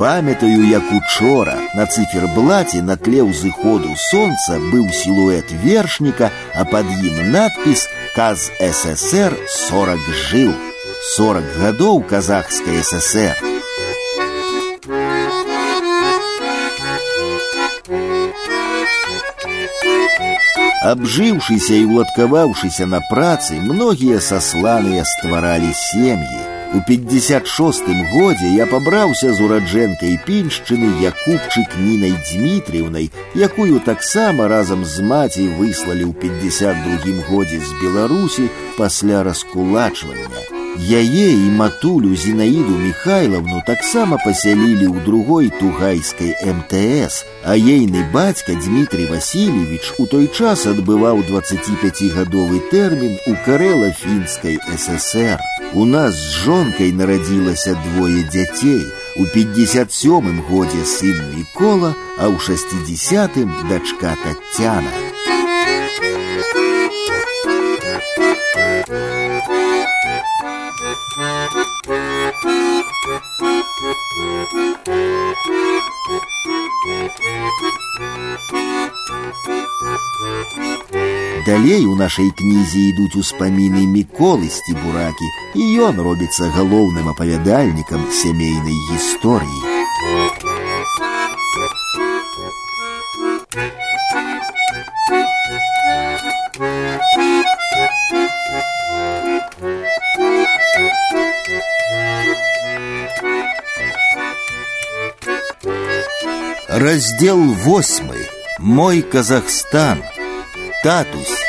Памятаю, як учора на циферблаце на тле ўзыходу сонца быў сілуэт вершніка, а пад ім надпіс «Каз ССР 40 жыл». 40 гадоў казахскай ССР. Абжыўшыся і ўладкаваўшыся на працы, многія сасланыя стваралі сем'і. У 56 годзе я пабраўся з ураджэнкай піншчыны Якубчык Нінай Дмітрыўнай, якую таксама разам з маці выслалі ў 52 годзе з Беларусі пасля раскулачвання. Яе і матулю Зінаіду Михайловну таксама пасялілі ў другой тугайскай МТС, а ейны бацька Дмітрий Васильевич у той час адбываў 25гадовы тэрмін у карэла-фінскай ССР. У нас з жонкай нарадзілася двое дзяцей. У 57 годзе сын Мікола, а ў 60 дачка Тацяна. Далей у нашай кнізе ідуць успаміны міколы сцібуракі, і ён робіцца галоўным апавядальнікам сямейнай гісторыі. Раздел восьмы. Мой Казахстан. Татусь.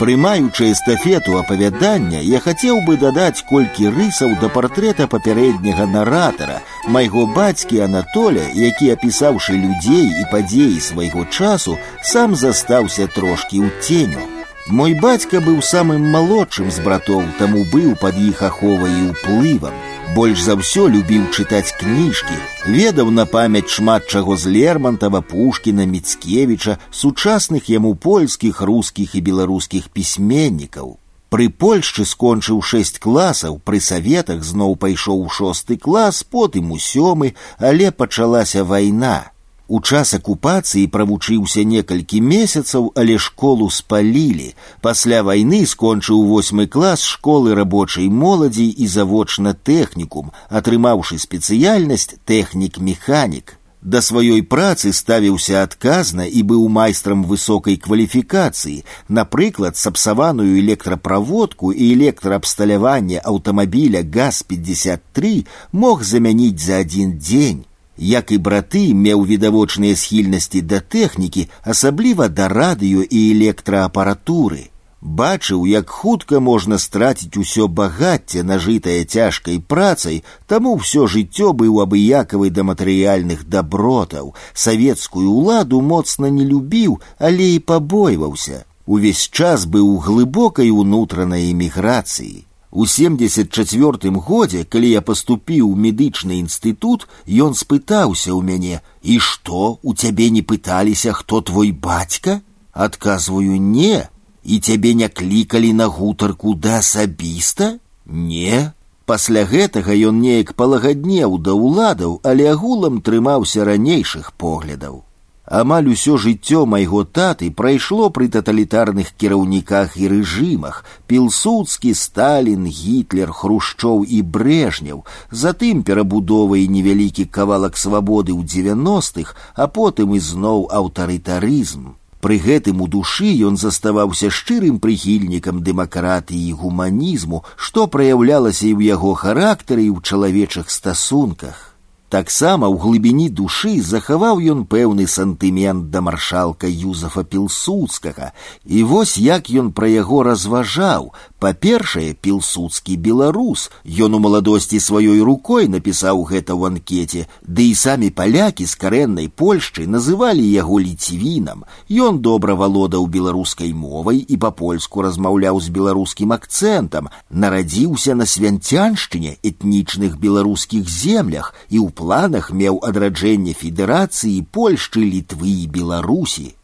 Прымаючы эстафету апавядання, я хацеў бы дадаць колькі рысаў да партрэта папярэдняга наратара, майго бацькі Анатоля, які апісаўшы людзей і падзеі свайго часу, сам застаўся трошкі ў ценю. Мой бацька быў самым малодшым з братоў, таму быў пад іх аховай і ўплывам. Больш за ўсё любіў чытаць кніжкі, ведаў на памяць шмат чаго з Лермантава, Пушкіна, Міцкевіча, сучасных яму польскіх, рускіх і беларускіх пісьменнікаў. Пры Польшчы скончыў шэсць класаў, пры саветах зноў пайшоў у шосты клас, потым у сёмы, але пачалася вайна. У час акупацыі правучыўся некалькі месяцаў, але школу спалілі. Пасля вайны скончыў восьмы клас школы рабочай моладзі і завочна тэхнікум, атрымаўшы спецыяльнасць тэхнік-механік. Да сваёй працы ставіўся адказна і быў майстрам высокай кваліфікацыі, напрыклад, сапсаваную электраправодку і электраабсталяванне аўтамабіля газ-53 мог замяніць за адзін дзень. Як і браты меў відавочныя схільнасці да тэхнікі, асабліва да радыё і электраапаратуры. Бачыў, як хутка можна страціць усё багацце, нажытае цяжкай працай, таму ўсё жыццё быў абыякавы да матэрыяльных дабротаў. Савецкую ўладу моцна не любіў, але і пабойваўся. Увесь час быў у глыбокай унутранай эміграцыі. У 74 годзе, калі я паступіў у медычны інстытут, ён спытаўся ў мяне: « І што, у цябе не пыталіся, хто твой бацька? Адказваю не, і цябе не клікалі на гутарку да асабіста? Не. Пасля гэтага ён неяк палагаднеў да ўладаў, але агулам трымаўся ранейшых поглядаў. Амаль усё жыццё майго таты прайшло пры таталітарных кіраўніках і рэжымах пілсудскі сталін гітлер хрушчоў і брэжняў затым перабудова і невялікі кавалак свабоды ў девяностых а потым ізноў аўтарытарызм Пры гэтым у душы ён заставаўся шчырым прыхільнікам дэмакратыі і гуманізму што праяўлялася і ў яго характары і ў чалавечых стасунках Таксама ў глыбіні душы захаваў ён пэўны сантымент да маршалка Юзафа Пілсудскага, і вось як ён пра яго разважаў, Па-першае, пілсудскі беларус. Ён у маладосці сваёй рукой напісаў гэта ў анкеце, ды і самі палякі з карэннай Польшчы называлі яго ліцвінам. Ён добра валодаў беларускай мовай і па-польску размаўляў з беларускім акцэнтам, нарадзіўся на свянцяншчыне этнічных беларускіх землях і ў планах меў адраджэнне федэрацыі Польшчы, літвы і Беларусі.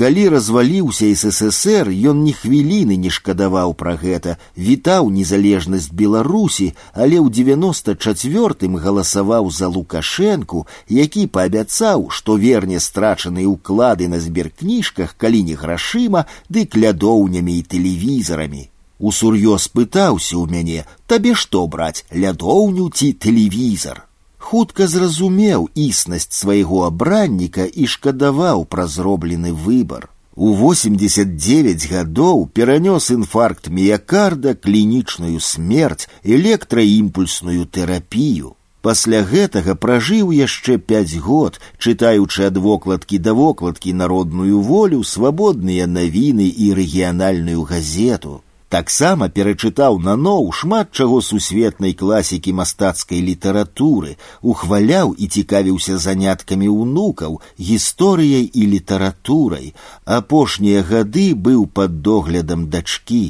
Калі разваліўся ССР, ён ні хвіліны не шкадаваў пра гэта, вітаў незалежнасць Беларусі, але ў 94 галасаваў за Лукашэнку, які паабяцаў, што верне страчаныя ўклады на зберкніжках, калі не грашыма, дык лядоўнямі і тэлевізарамі. Усур'ёз пытаўся ў мяне: табе што браць, лядоўню ці тэлевізор хутка зразумеў існасць свайго абранніка і шкадаваў пра зроблены выбар. У 89 гадоў перанёс інфаркт міякарда, клінічную смерць, электраімпульсную тэрапію. Пасля гэтага пражыў яшчэ пяць год, чытаючы ад вокладкі да вокладкі народную волю, свабодныя навіны і рэгіянальную газету таксама перачытаў наноў шмат чаго сусветнай класікі мастацкай літаратуры, ухваляў і цікавіўся заняткамі ўнукаў, гісторыяй і літаратурай. Апошнія гады быў пад доглядам дачкі.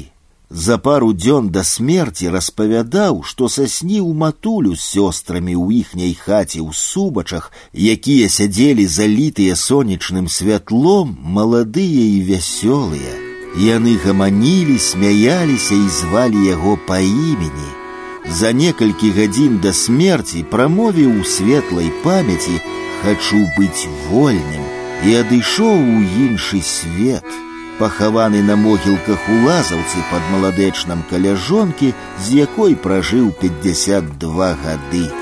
За пару дзён да смерці распавядаў, што сасніў матулю з сёстрамі ў іхняй хаце ў субачах, якія сядзелі залітыя сонечным святлом, маладыя і вясёлыя. Яны гаманілі, смяяліся і звалі яго па імені. За некалькі гадзін да смерці прамовіў у светлай памяці хачу быць вольным і адышоў у іншы свет. Пахаваны на могілках у лазаўцы пад маладэчнам каля жонкі, з якой пражыў 52 гады.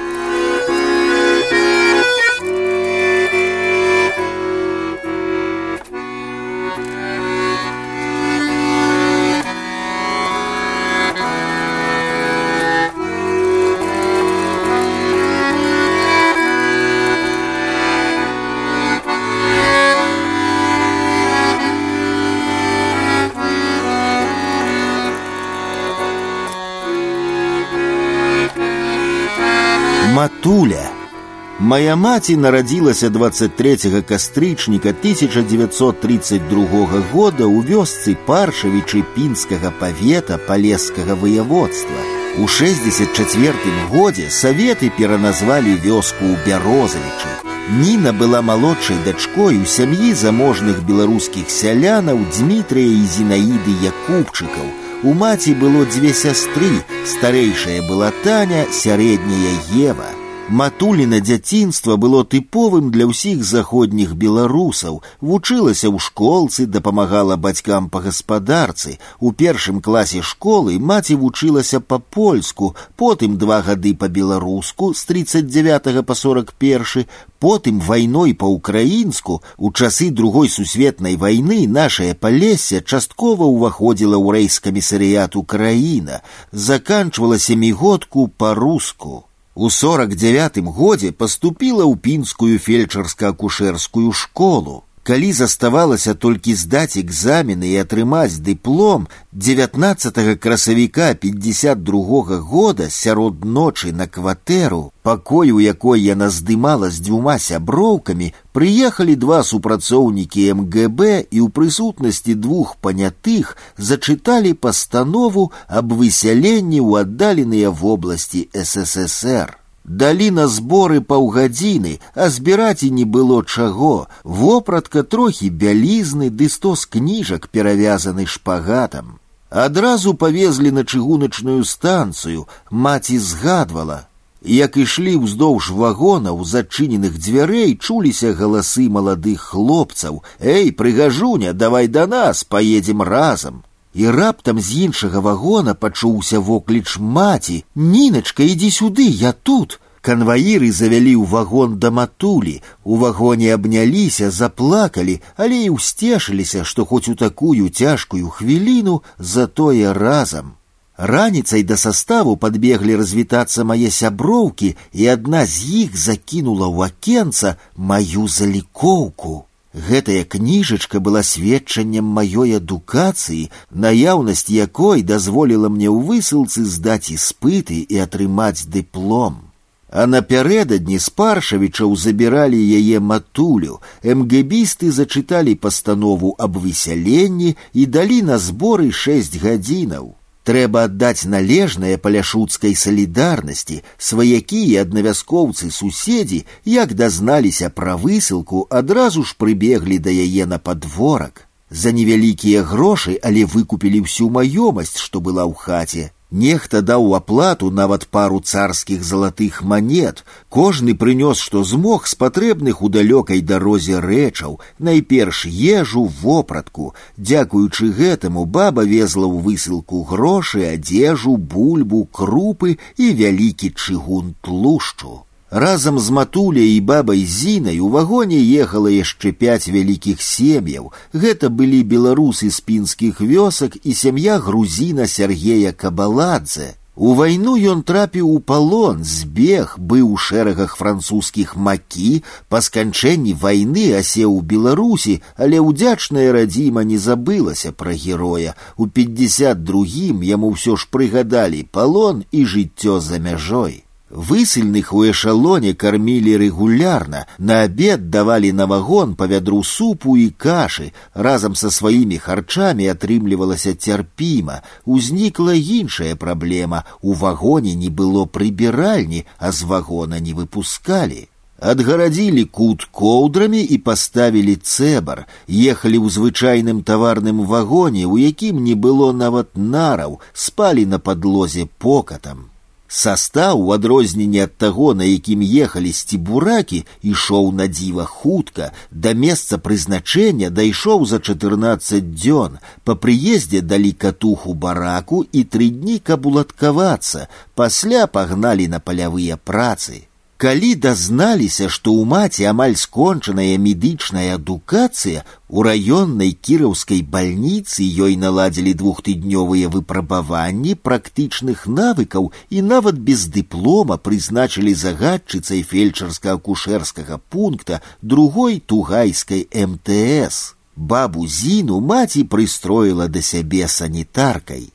Моя маці нарадзілася 23 кастрычніка 1932 года ў вёсцы паршавічы пінскага павета палескага ваяводства. У 64 годзе саветы пераназвалі вёску ў бярозавічы. Ніна была малодшай дачкой у сям'і заможных беларускіх сялянаў Дмітрыя і Зінаіды Якубчыкаў. У маці было дзве сястры, старэйшая была Таня, сярэдняя Ева. Матуліна дзяцінства было тыповым для ўсіх заходніх беларусаў, вучылася ў школцы, дапамагала бацькам па гаспадарцы. У першым класе школы маці вучылася па-польску, потым два гады па-беларуску з 39 па 41, потым вайной па-украінску у часы другой сусветнай вайны нашае палессе часткова ўваходзіла ў рэйскамісарыят Украіна, заканчвала семігодку па-руску. У 49 годзе паступіла ў пінскую фельчарска-акушэрскую школу. Калі заставалася толькі здаць экзамены і атрымаць дыплом 19 красавіка 52 года сярод ночы на кватэру, пакой, у якой яна здымала з дзвюма сяброўкамі, прыехалі два супрацоўнікі МГБ і ў прысутнасці двух панятых зачыталі пастанову аб высяленні ў аддаленыя вобласці ССР. Далі на зборы паўгадзіны, а збіраць і не было чаго. Вопратка трохі бялізны ды сто з кніжак перавязаны шпагатам. Адразу павезлі на чыгуначную станцыю, маці згадвала. Як ішлі ўздоўж вагонаў зачыненых дзвярэй чуліся галасы маладых хлопцаў: « Эй, прыгажуня, давай да нас, поедем разам. І раптам з іншага вагона пачуўся вокліч маці: « Ніначка, ідзі сюды, я тут. Канваіры завялі ў вагон да матулі. У вагоне абняліся, заплакалі, але і ўсцешыліся, што хоць у такую цяжкую хвіліну затое разам. Раніцай да составу подбеглі развітацца мае сяброўкі, і адна з іх закінула ў акенца маю залікоўку. Гэтая кніжачка была сведчаннем маёй адукацыі, наяўнасць якой дазволіла мне ў высылцы здаць іспыты і атрымаць дыплом. А напярэдадні спаршавічаў забіралі яе матулю. МГбісты зачыталі пастанову аб высяленні і далі на зборы шэсць гадзінаў. Трэба аддаць належнае паляшуцкай салідарнасці, сваякі і аднавяскоўцы суседзі, як дазналіся пра высылку, адразу ж прыбеглі да яе на падворак. За невялікія грошы, але выкупілі ўсю маёмасць, што была ў хаце. Нехта даў аплату нават пару царскіх залатых манет. Кожны прынёс, што змог з патрэбных у далёкай дарозе рэчаў, найперш ежу вопратку. Дзякуючы гэтаму баба везла ў высылку грошы, адзежу, бульбу, крупы і вялікі чыгун тлушчу. Разам з матуляй і бабай зінай у вагоне ехала яшчэ пяць вялікіх сем'яў. Гэта былі беларусы з пінскіх вёсак і сям'я грузіна Сергея Кабаладзе. У вайну ён трапіў у палон, збег, быў у шэрагах французскіх макі, па сканчэнні вайны асеў у Беларусі, але ўдзячная радзіма не забылася пра героя. У 52 яму ўсё ж прыгадалі палон і жыццё за мяжой. Высыльных у эшалоне кормили регулярно, на обед давали на вагон по вядру супу и каши, разом со своими харчами атрымлівалася терпимо. Узникла іншая проблема, у вагоне не было прибиральни, а з вагона не выпускали. Адгарадзілі кут коўдрамі і паставілі цэбар, ехалі ў звычайным таварным вагоне, у якім не было нават нараў, спалі на падлозе покатам. Састаў, у адрозненне ад таго, на якім ехалі сцібуракі, ішоў на дзіва хутка, да месца прызначэння дайшоў за 14 дзён. Па прыездзе далі катуху бараку і тры дні каб уладкавацца, пасля пагналі на палявыя працы. Калі дазналіся, што ў маці амаль скончаная медычная адукацыя, у раённай кіраўскай бальніцы ёй наладзілі двухтыднёвыя выпрабаванні практычных навыкаў і нават без дыплома прызначылі загадчыцай фельчарска-акушэрскага пункта другой тугайскай МТС. Бабу Зіну маці прыстроіла да сябе санітаркай.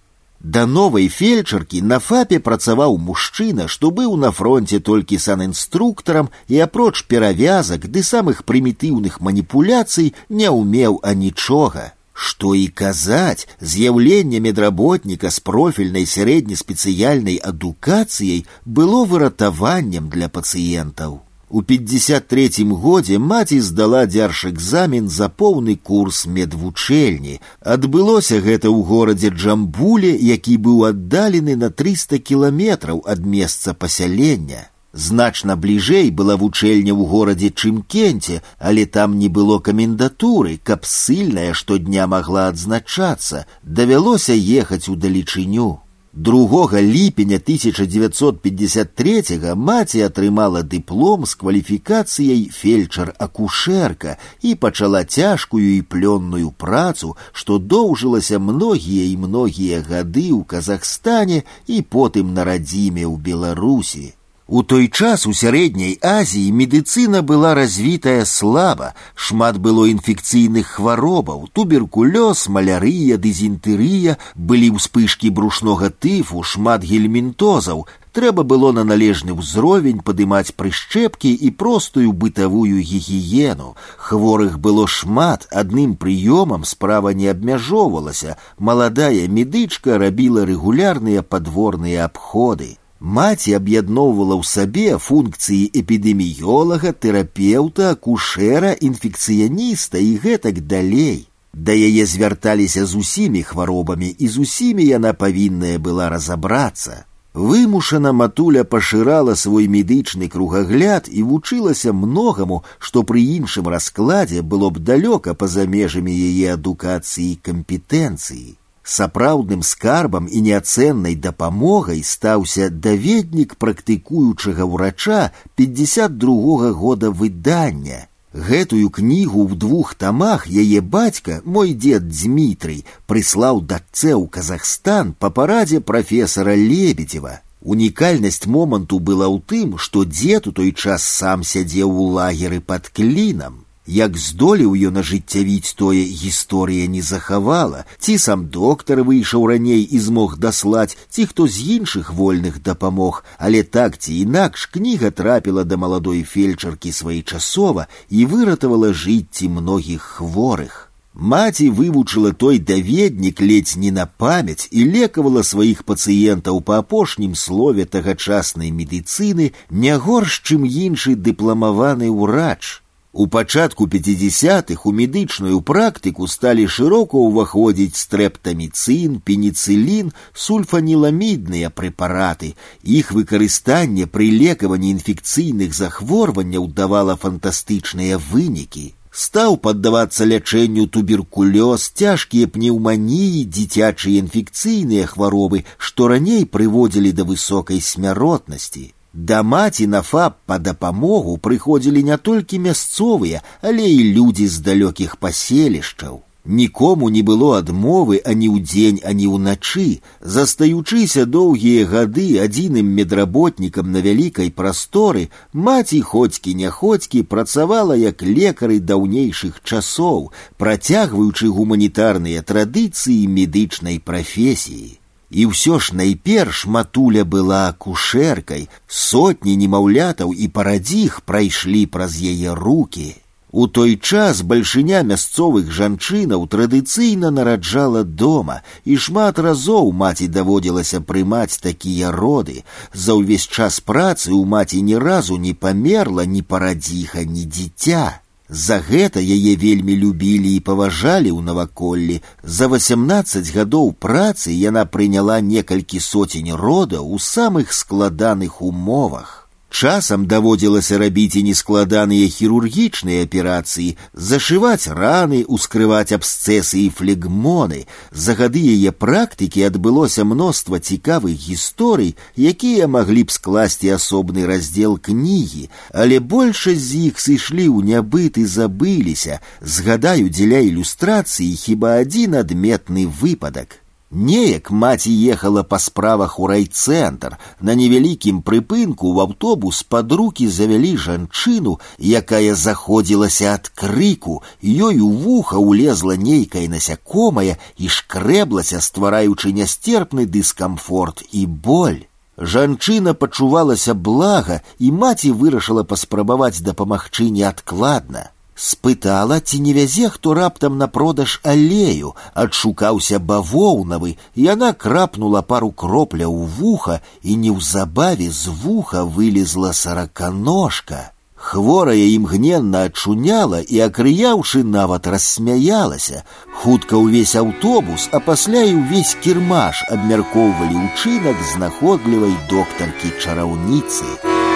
Да новай фельчаркі на фапе працаваў мужчына, што быў на фронте толькі санінструктарам і апроч перавязак ды самых прымітыўных маніпуляцый не ўмеў анічога. Што і казаць, з'яўленне медработніка з профільнай сярэднеспецыяльнай адукацыяй было выратаваннем для пацыентаў. У 53 годзе маці здала дзяржэкзамен за поўны курс медвучэльні. Адбылося гэта ў горадзе Джамбуле, які быў аддалены на 300 кіламетраў ад месца пасялення. Значна бліжэй была вучэльня ў горадзе Чымкенце, але там не было камендатуры, каб ссыльная штодня магла адзначацца, давялося ехаць у далечыню. Другога ліпеня 1953 маці атрымала дыплом з кваліфікацыяй фельчар-акушэрка і пачала цяжкую і плённую працу, што доўжылася многія і многія гады ў Казахстане і потым на радзіме ў Беларусі. У той час у сярэдняй Азіі медыцына была развітая слаба, шмат было інфекцыйных хваробаў, туберкулёз, малярыя, дызентырыя, былі ўспышкі брушнога тыфу, шмат гельмінтозаў. Трэба было на належны ўзровень падымаць прышчэпкі і простую бытавую гігіену. Хворых было шмат, адным прыёмам справа не абмяжоўвалася. Маладая медычка рабіла рэгулярныя падворныя абходы. Маці аб'ядноўвала ў сабе функцыі эпідэміёлага, тэрапеўта, акушэра, інфекцыяніста і гэтак далей. Да яе звярталіся з усімі хваробамі і з усімі яна павінная была разабрацца. Вымушана матуля пашырала свой медычны кругагляд і вучылася многаму, што пры іншым раскладзе было б далёка па-за межамі яе адукацыі і кампетэнцыі. Сапраўдным скарбам і неацэннай дапамогай стаўся даведнік практыкуючага ўрача 52 года выдання. Гэтую кнігу ў двух тамах яе бацька, мой дзед Дмітрый, прыслаў дачцэ ў Казахстан па парадзе прафесара Лебедева. Унікальнасць моманту была ў тым, што дзед у той час сам сядзеў у лагеры пад клінам. Як здолеў ён ажыццявіць тое гісторыя не захавала, ці сам доктар выйшаў раней і змог даслаць, ці хто з іншых вольных дапамог, але так ці інакш кніга трапіла да маладой фельчаркі своечасова і выратавала жыцці многіх хворых. Маці вывучыла той даведнік ледзь не на памяць і лекавала сваіх пацыентаў па апошнім слове тагачаснай медыцыны не горш, чым іншы дыпламаваны ўрач. У пачатку 50-х у медычную практыку сталі шырока ўваходзіць стрэптаміцын, пеніцылін, сульфаніламідныя прэпараты. Іх выкарыстанне пры лекаванні інфекцыйных захворванняў давала фантастычныя вынікі. Стаў паддавацца лячэнню туберкулёз, цяжкія пнеўманіі, дзіцячыя інфекцыйныя хваробы, што раней прыводзілі да высокай смяротнасці. Да маці на фаб па дапамогу прыходзілі не толькі мясцовыя, але і людзі з далёкіх паселішчаў. Нікому не было адмовы ані ў дзень, ані ўначы, застаючыся доўгія гады адзіным медработнікам на вялікай прасторы, маці хоцькі няходзькі працавала як лекары даўнейшых часоў, працягваючы гуманітарныя традыцыі медычнай прафесіі. І ўсё ж найперш матуля была акушэркай, сотні немаўлятаў і парадзіх прайшлі праз яе руки. У той час бальшыня мясцовых жанчынаў традыцыйна нараджала дома, і шмат разоў маці даводзілася прымаць такія роды. За ўвесь час працы ў маці ні разу не памерла ні парадзіха, ні дзіця. За гэта яе вельмі любілі і паважалі ў наваколлі. За 18 гадоў працы яна прыняла некалькі соцень родаў у самых складаных умовах. Часам даводзілася рабіць і нескладаныя хірургічныя аперацыі, зашываць раны, ускрываць абсцэсы і флегмоны. За гады яе практыкі адбылося мноства цікавых гісторый, якія маглі б скласці асобны раздзел кнігі, але большасць з іх сышлі ў нябыт і забыліся. Згадаю дзеля ілюстрацыі хіба адзін адметны выпадак. Неяк маці ехала па справах у райцэнтр. На невялікім прыпынку ў аўтобус пад рукі завялі жанчыну, якая заходзілася ад крыку, ёй у вуха ўлезла нейкае насякомае і шкрэблася, ствараючы нястерпны дыскамфорт і боль. Жанчына пачувалася блага, і маці вырашыла паспрабаваць дапамагчы неадкладна. Спытала, ці не вязе хто раптам на продаж алею, адшукаўся бавоўнавы, яна крапнула пару кропля ў вуха і неўзабаве з вуха вылезла сараканожка. Хворая імгненна адчуняла і, акрыяўшы, нават рассмяялася. Хутка ўвесь аўтобус, а пасля і ўвесь кірмаш абмяркоўвалі ўчынак знаходлівай доктаркі чараўніцы.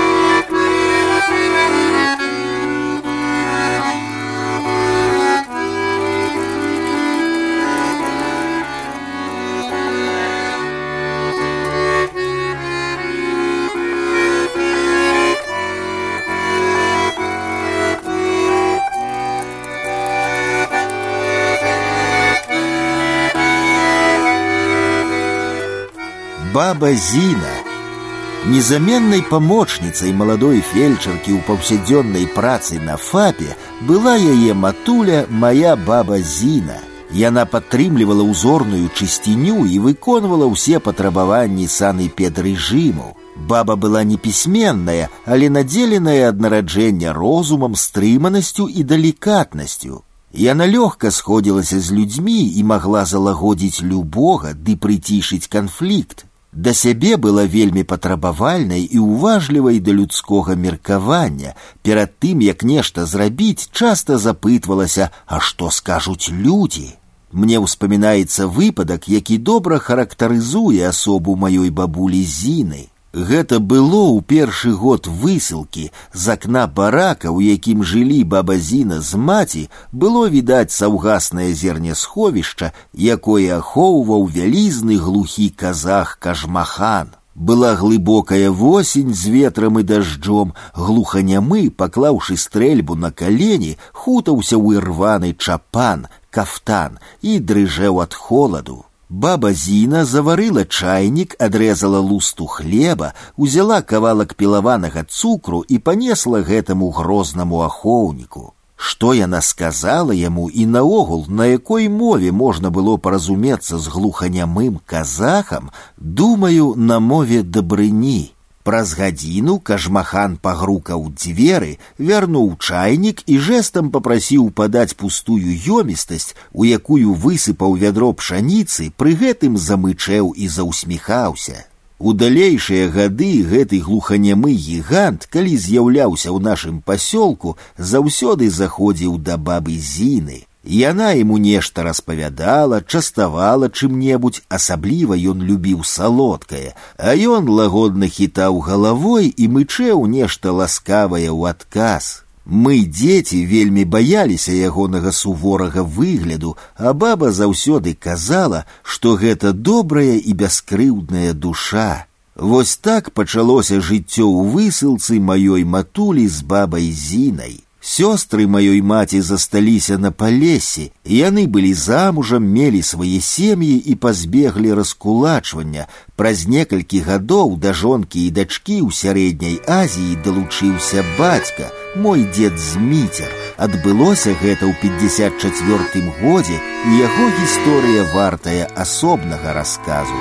баба Зина. Незаменной помощницей молодой фельдшерки у повседневной працы на ФАПе была яе матуля моя баба Зина. Яна падтрымлівала ўзорную чысціню і выконвала ўсе патрабаванні санэпедрэжыму. Баба была непісьменная, але надзеленая ад нараджэння розумам, стрыманасцю і далікатнасцю. Яна лёгка сходзілася з людзьмі і магла залагодзіць любога ды прыцішыць канфлікт. Да сябе была вельмі патрабавальнай і ўважлівай да людскога меркавання. Перад тым, як нешта зрабіць, часта запытвалася, а што скажуць людзі. Мне ўспамінаецца выпадак, які добра характарызуе асобу маёй бабулі зіны. Гэта было ў першы год высылкі з акна барака, у якім жылі баба Зіна з маці, было відаць саўгаснае зернесховішча, якое ахоўваў вялізны глухі казах кажмахан. Была глыбокая восень з ветрам і дажджом, глуханямы, паклаўшы стрэльбу на калені, хутаўся ў ірваны чапан, кафтан і дрыжэў ад холаду. Баба Зіна заварыла чайнік, адрезала лусту хлеба, узяла кавалак пілаванага цукру і панесла гэтаму грознаму ахоўніку. Што яна сказала яму і наогул, на якой мове можна было паразумецца з глуханямым казахам, думаю, на мове дабрыні. Праз гадзіну кажмахан пагрукаў дзверы, вярнуў чайнік і жэсtam папрасіў падаць пустую ёмістасць, у якую высыпаў вядро пшаніцы, пры гэтым замычэў і заўсміхаўся. У далейшыя гады гэты глуханямы гігант, калі з'яўляўся ў нашым пасёлку, заўсёды заходзіў да бабы зіны. Яна ему нешта распавядала, частавала чым-небудзь, асабліва ён любіў салодкае, а ён лагодна хітаў галавой і мычэў нешта ласкавае ў адказ. Мы, дзеці, вельмі баяліся ягонага суворага выгляду, а баба заўсёды казала, што гэта добрая і бяскрыўдная душа. Вось так пачалося жыццё ў высылцы маёй матулі з бабай зінай. Сёстры маёй маці засталіся на палесе, яны былі замужам, мелі свае сем'і і пазбеглі раскулачвання. Праз некалькі гадоў да жонкі і дачкі ў сярэдняй Азіі далучыўся бацька, мой дзед Зміцер. Адбылося гэта ў 54 годзе, і яго гісторыя вартая асобнага расказу.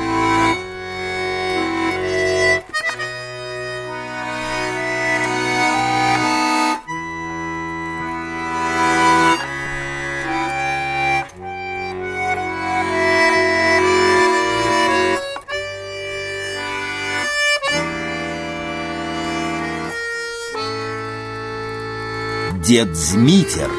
дед Змитер.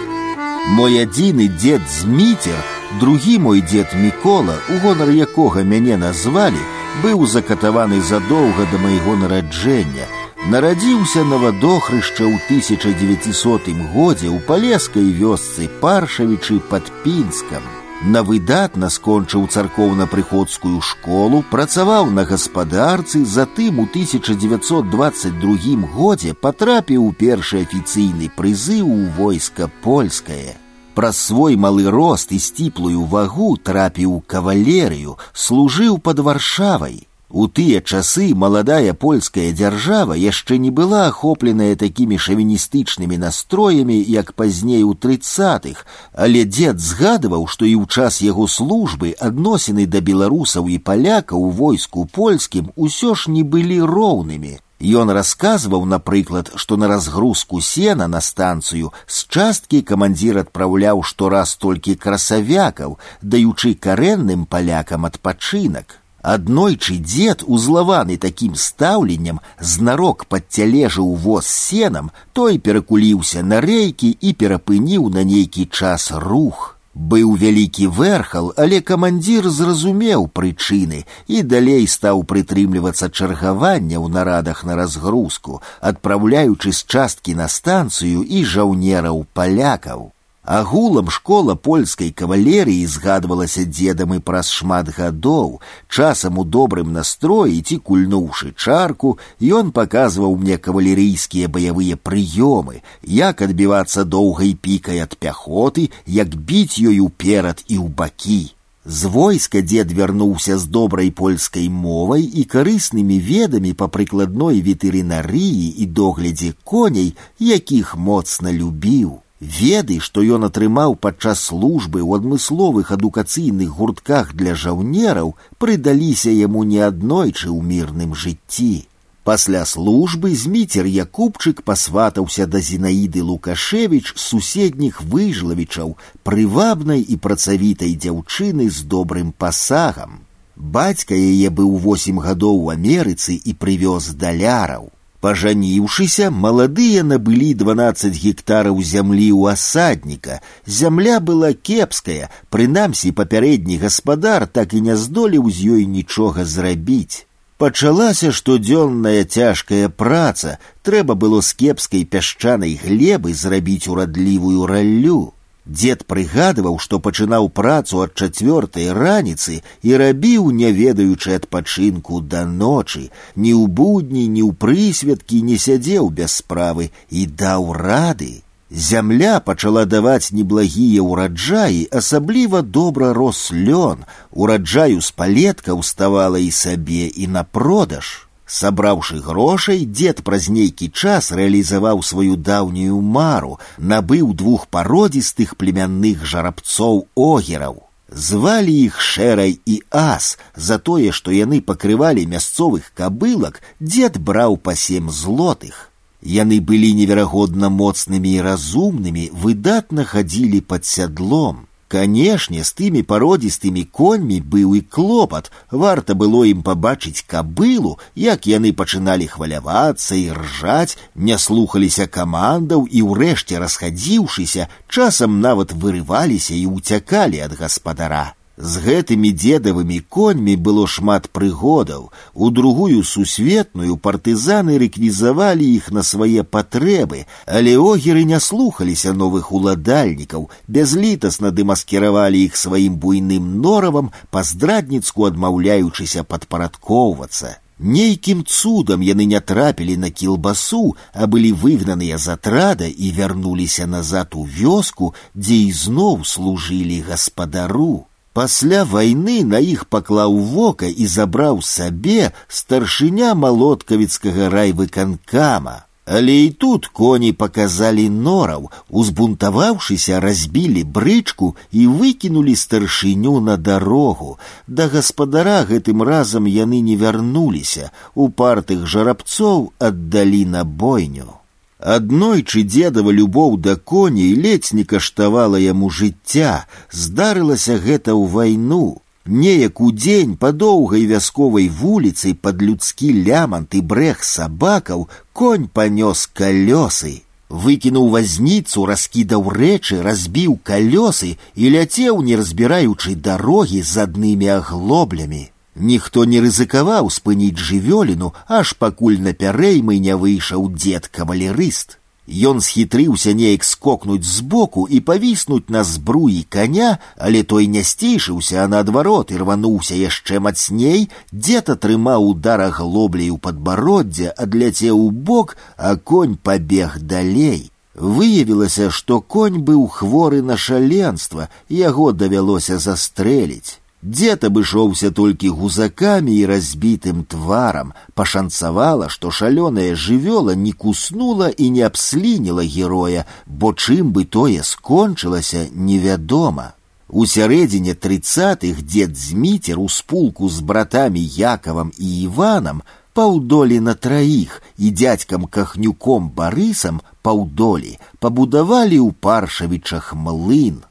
Мой адзіны дед Змитер, другі мой дед Мікола, у гонар якога мяне назвалі, быў закатаваны задоўга да майго нараджэння. Нарадзіўся на вадохрышча ў 1900 годзе ў палескай вёсцы Паршавічы пад Пінскам. На выдатна скончыў царкоўна-прыходскую школу, працаваў на гаспадарцы, затым у 1922 годзе патрапіў у першы афіцыйны прызыў у войска польскае. Праз свой малы рост і сціплую вагу трапіў кавалерыю, служыў пад варшавай. У тыя часы маладая польская дзяржава яшчэ не была ахопленая такімі шавіністычнымі настроямі, як пазней у трыццатых, але дзед згадываў, што і ў час яго службы адносіны да беларусаў і паляка ў войску польскім усё ж не былі роўнымі. Ён расказваў, напрыклад, што на разгрузку сена на станцыю з часткі камандзір адпраўляў штораз толькі красавякаў, даючы карэнным палякам адпачынак. Аднойчы дзед, узлаваны такім стаўленнем, знарок падцялежыў воз сенам, той перакуліўся на рэйкі і перапыніў на нейкі час рух. Быў вялікі верхал, але камандзір зразумеў прычыны і далей стаў прытрымлівацца чаргавання ў нарадах на разгрузку, адпраўляючы з часткі на станцыю і жаўнераў палякаў. Агулам школа польскай кавалерыі згадвалася дзедам і праз шмат гадоў. Часам у добрым настроі ці кульнуўшы чарку, ён паказваў мне кавалерыйскія баявыя прыёмы, як адбівацца доўгай пікай ад пяхоты, як біць ёй уперад і ў бакі. З войска дзед вярнуўся з добрай польскай мовай і карыснымі ведамі па прыкладной ветэрынарыі і доглядзе коней, якіх моцна любіў. Веды, што ён атрымаў падчас службы ў адмысловых адукацыйных гуртках для жаўнераў, прыдаліся яму неаднойчы ў мірным жыцці. Пасля службы зміцер Якубчык пасватаўся да Зінаіды Лукашевіч суседніх выжлавічаў, прывабнай і працавітай дзяўчыны з добрым пасагам. Бацька яе быў восем гадоў у Амерыцы і прывёз даляраў. Пажаніўшыся, маладыя набылі 12 гектараў зямлі ў асадніка. Зямля была кепская, прынамсі папярэдні гаспадар так і не здолеў з ёй нічога зрабіць. Пачалася штодзённая цяжкая праца, трэба было з кепскай пясчанай глебы зрабіць урадлівую раллю. Дед прыгадываў, што пачынаў працу ад чацвёртай раніцы і рабіў, не ведаючы адпачынку да ночы, ні ў будні, ні ў прысвяткі не сядзеў без справы і даў рады. Зямля пачала даваць неблагія ўраджаі, асабліва добра рос лён, ураджаю з палетка ўставала і сабе і на продаж. Сабраўшы грошай, дзед праз нейкі час рэалізаваў сваю даўнюю мару, набыў двух пародзістых племянных жарабцоў огераў. Звалі іх шэрай і ас за тое, што яны пакрывалі мясцовых кабылак, дзед браў па сем злотых. Яны былі неверагодна моцнымі і разумнымі, выдатна хадзілі пад сядлом. Канешне, з тымі пародзістымі коньмі быў і клопат. Варта было ім пабачыць кабылу, як яны пачыналі хвалявацца і ржаць, не слухаліся камандаў і ўрэшце расхадзіўшыся, часам нават вырываліся і ўцякалі ад гаспадара. З гэтымі дзедавымі коньмі было шмат прыгодаў. У другую сусветную партызаны рэквізавалі іх на свае патрэбы, але огеры не слухаліся новых уладальнікаў, бязлітасна дэмаскіравалі іх сваім буйным норавам, паздрадніцку адмаўляючыся падпарадкоўвацца. Нейкім цудам яны не трапілі на кілбасу, а былі выгнаныя з атрада і вярнуліся назад у вёску, дзе ізноў служылі гаспадару. Пасля вайны на іх паклаў вока і забраў сабе старшыня малоткавіцкага райвыканкама. Але і тут коні паказалі нораў, узбунтаваўшыся, разбілі брычку і выкінулі старшыню на дарогу. Да гаспадара гэтым разам яны не вярнуліся, упартых жарабцоў аддалі на бойню. Аднойчы дзедава любоў да коней ледзь не каштавала яму жыцця, здарылася гэта ў вайну. Неяк у дзень па доўгай вясковай вуліцай пад людскі лямант і брэх сабакаў конь панёс калёсы. Выкінуў вазніцу, раскідаў рэчы, разбіў калёсы і ляцеў, не разбіраючы дарогі з аднымі аглоблямі. Ніхто не рызыкаваў спыніць жывёліну, аж пакуль на пярэймы не выйшаў дзед кавалерыст. Ён схітрыўся неяк скокнуць збоку і павіснуць на збруі коня, але той не сцейшыўся, а наадварот і рвануўся яшчэ мацней, дзед атрымаў удар глобляю падбароддзя, адляцеў у бок, а конь пабег далей. Выявілася, што конь быў хворы на шаленства, яго давялося застрэліць. Дзед абышоўся толькі гузакамі і разбітым тварам, пашанцавала, што шалёная жывёла не куснула і не абслініла героя, бо чым бы тое скончылася невядома. У сярэдзіне трыццатых дзед зміцер у спулку з братамі Якавам і Іванам паўдолі на траіх і дзядзькам кахнюком барысам паўдолі пабудавалі ў паршавічах млын.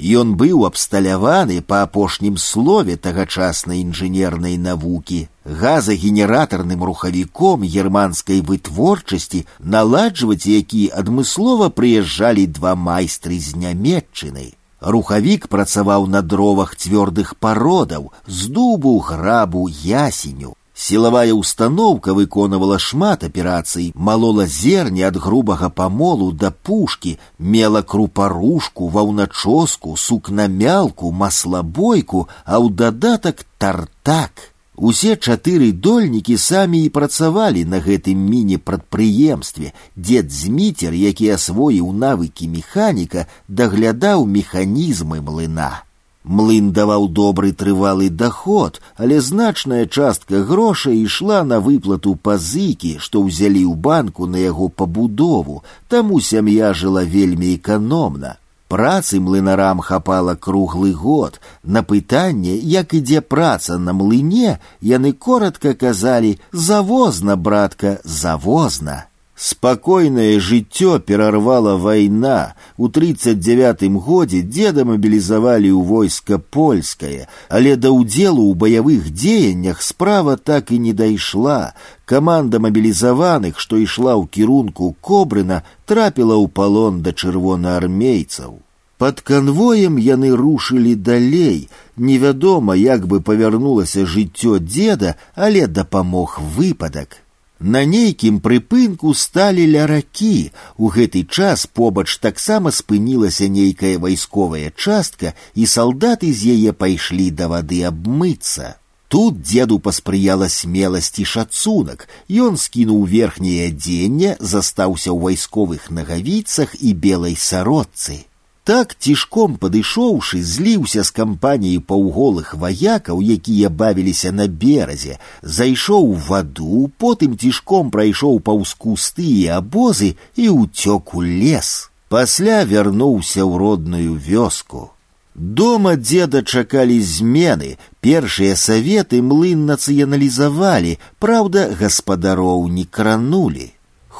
Ён быў абсталяваны па апошнім слове тагачаснай інжынернай навукі, газагенератарным рухавіком германскай вытворчасці, наладжваць які адмыслова прыязджалі два майстры з нямметчыны. Рухавік працаваў на дровах цвёрдых пародаў, з дубу, грабу, ясеню. Сілавая установка выконвала шмат аперацый, малола зерні ад грубага памолу да пушкі, мела крупарушку, ваўначоску, сукнамялку, маслабойку, а ў дадатак тартак. Усе чатыры дольнікі самі і працавалі на гэтым міні-прадпрыемстве. Дзед зміцер, які асвоіў навыкі механіка, даглядаў механізмы млына. Млын даваў добры трывалы доход, але значная частка грошай ішла на выплату пазыкі, што ўзялі ў банку на яго пабудову, таму сям'я жыла вельмі эканомна. Працы млынарам хапала круглы год. На пытанне, як ідзе праца на млыне, яны коротко казалі: завозна, братка, завозна. Спакойнае жыццё перарвала вайна. У 39 годзе деда мабілізавалі ў войска польскае, але да ўдзелу ў баявых дзеяннях справа так і не дайшла. Каманда мабілізаваных, што ішла ў кірунку кобрына, трапіла ў палон да чырвонаармейцаў. Пад канвоем яны рушылі далей. Невядома, як бы павярнулася жыццё деда, але дапамог выпадак. На нейкім прыпынку сталі ля ракі. У гэты час побач таксама спынілася нейкая вайсковая частка, і салдаты з яе пайшлі да вады абмыцца. Тут дзеду паспрыяла смеласць і шацунак. Ён скінуў верхняе адзенне, застаўся ў вайсковых нагавіцах і белай сародцы. Так цішком падышоўшы, зліўся з кампаніяй паўголых ваякаў, якія бавіліся на беразе, зайшоў у ваду, потым цішком прайшоў паўз кусты і абозы і ўцёк у лес. Пасля вярнуўся ў родную вёску. Дома деда чакалі змены, першыя саветы млын нацыяналізавалі, праўда, гаспадароў не кранулі.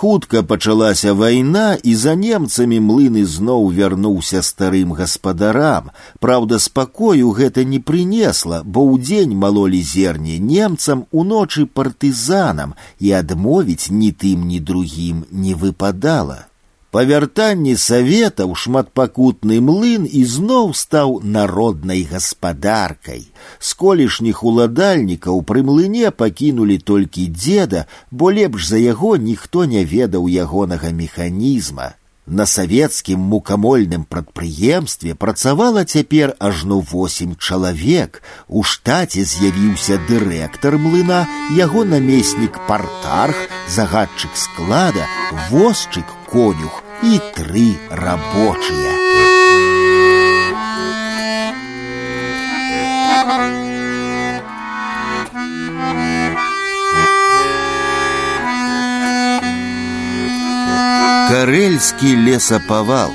Хутка пачалася вайна, і за немцамі млын ізноў вярнуўся старым гаспадарам. Праўда, спакою гэта не прынесла, бо ўдзень малолі зерне немцам уночы партызанам, і адмовіць ні тым, ні другім не выпадала. Па вяртанні саветаў шматпакутны млын ізноў стаў народнай гаспадаркай. З колішніх уладальнікаў пры млыне пакінулі толькі дзеда, бо лепш за яго ніхто не ведаў ягонага механізма. На савецкім мукамольным прадпрыемстве працавала цяпер ажно восемь чалавек. У штаце з'явіўся дырэктар млына, яго намеснік партарх, загадчык склада, возчык конюх и три рабочие. Карельскі лесапавал.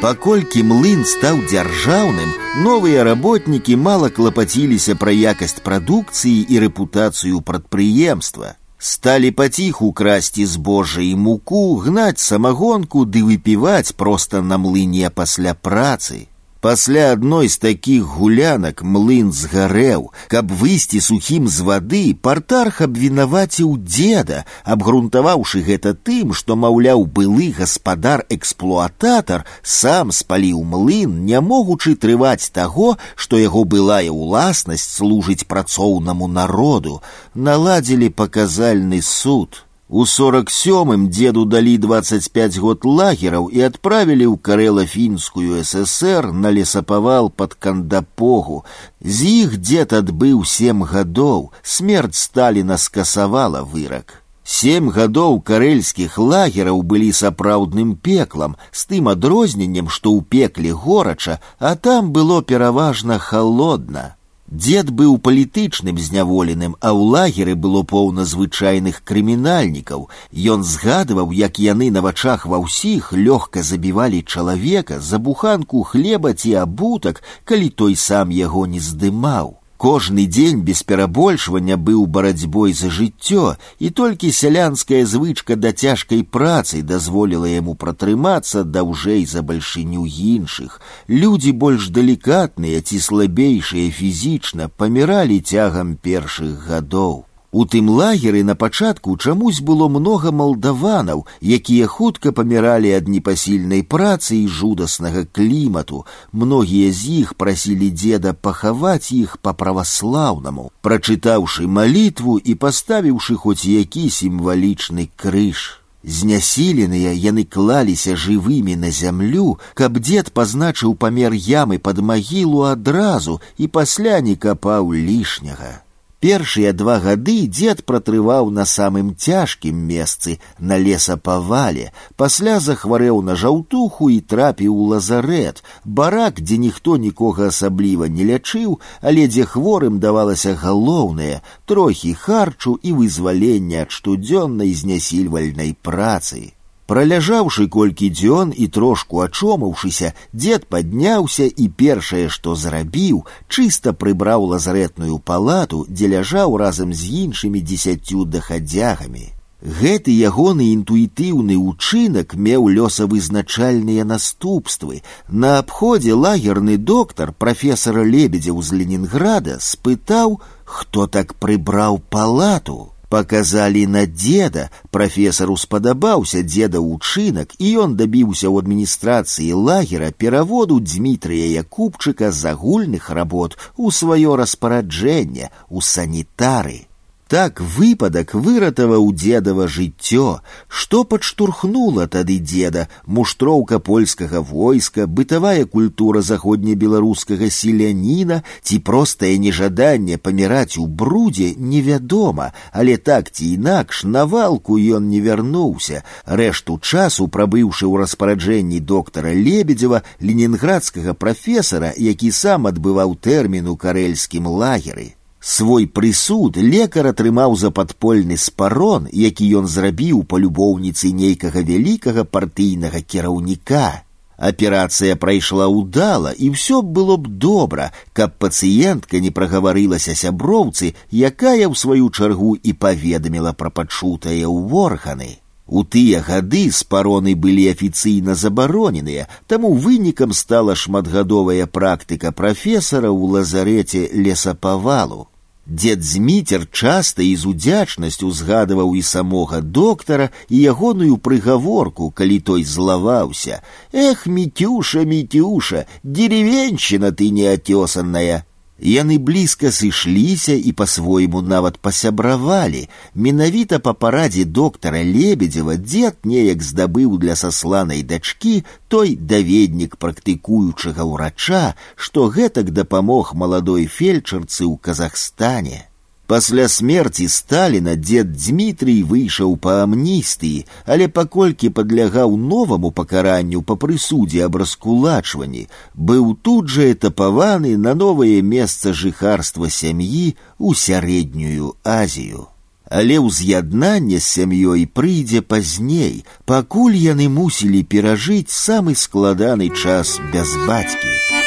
Паколькі млын стаў дзяржаўным, новыя работнікі мала клапаціліся пра якасць прадукцыі і рэпутацыю прадпрыемства. Стали потиху красці збожжа і муку, гнаць самагонку ды выпіваць проста на млыне пасля працы. Пасля адной з такіх гулянак млын згарэў, каб выйсці сухім з вады, партарх абвінаваціў деда, абгрунтаваўшы гэта тым, што маўляў былы гаспадар эксплуататар сам спаліў млын, не могучы трываць таго, што яго былая ўласнасць служыць працоўнаму народу, наладзілі паказальны суд. У сорок сёмым деду далі 25 год лагераў і адправілі ў карэла-фінскую ССР на лесапавал под кандапогу. З іх дзед адбыў сем гадоў, смерць Сталіна скасавала вырак. Сем гадоў карэльскіх лагераў былі сапраўдным пеклам, з тым адрозненнем, што ў пекле горача, а там было пераважна халодна. Дед быў палітычным зняволеным, а ў лагеры было поўна звычайных крымінальнікаў. Ён згадваў, як яны на вачах ва ўсіх лёгка забівалі чалавека за буханку хлеба ці абутак, калі той сам яго не здымаў. Кожны дзень без перабольшвання быў барацьбой за жыццё, і толькі сялянская звычка да цяжкай працы дазволіла яму пратрымацца даўжэй за бальшыню іншых. Людзі больш далікатныя ці слабейшыя фізічна паміралі цягам першых гадоў. У тым лагеры на пачатку чамусь было многа малдаванаў, якія хутка паміралі ад непасільнай працы і жудаснага клімату. Многія з іх прасілі дзеда пахаваць іх па праваслаўнаму, прачытаўшы малітву і паставіўшы хоць які сімвалічны крыж. Знясіленыя яны клаліся жывымі на зямлю, каб дзед пазначыў памер ямы пад магілу адразу і пасля не капаў лішняга. Першыя два гады дзед пратрываў на самым цяжкім месцы на лесапавале, пасля захварэў на жаўтуху і трапіў у лазарэт, барак, дзе ніхто нікога асабліва не лячыў, але дзе хворым давалася галоўнае трохі харчу і вызвалення ад штодзённай знясільвальнай працы. Праляжаўшы колькі дзён і трошку ачомаўшыся, дзед падняўся і першае, што зрабіў, чыста прыбраў лазаретную палату, дзе ляжаў разам з іншымі дзесяцю дахадзягамі. Гэты ягоны інтуітыўны ўчынак меў лёсавызначальныя наступствы. На абходзе лагерны доктар прафесара лебедзяў з Ленінграда спытаў, хто так прыбраў палату показалі на деда прафесару спадабаўся деда ўчынак і ён дабіўся ў адміністрацыі лагера пераводу Дмітрия якубчыка з агульных работ у сваё распараджэнне у санітары так выпадак выратаваў дзедава жыццё, што падштурхнула тады дзеда, муштроўка польскага войска, бытавая культура заходнебеларускага селяніна ці простае нежаданне паміраць у брудзе невядома, але так ці інакш на валку ён не вярнуўся. Рэшту часу прабыўшы ў распараджэнні доктара Лебедзева, ленінградскага прафесара, які сам адбываў тэрмін у карэльскім лагеры. Свой прысуд лекар атрымаў за падпольны спарон, які ён зрабіў па любоўніцы нейкага вялікага партыйнага кіраўніка. Аперацыя прайшла ўдала, і ўсё было б добра, каб пацыентка не прагаварылася сяброўцы, якая ў сваю чаргу і паведаміла пра пачутае ў органы. У тыя гады спароны былі афіцыйна забароненыя, таму вынікам стала шматгадовая практыка прафесара ў лазарэце лесапавалу. Дед Зміцер часта і з удзячнасцю згадываў і самога доктара і ягоную прыгаворку, калі той злаваўся: « Эх, мітюша, мітюша, деревенщина ты неатёсанная. Яны блізка сышліся і па-свойму нават пасябравалі. Менавіта па парадзе доктара Лебедзева дзед неяк здабыў для сасланай дачкі той даведнік практыкуючага ўрача, што гэтак дапамог маладой фельчарцы ў Казахстане. Пасля смерці Сталіна дзед Дмітрый выйшаў па амністыі, але паколькі падлягаў новаму пакаранню па прысудзе аб раскулачванні, быў тут жа этапаваны на новае месца жыхарства сям'і ў сярэднюю Азію. Але ўз'яднанне з сям'ёй прыйдзе пазней, пакуль яны мусілі перажыць самы складаны час без бацькі.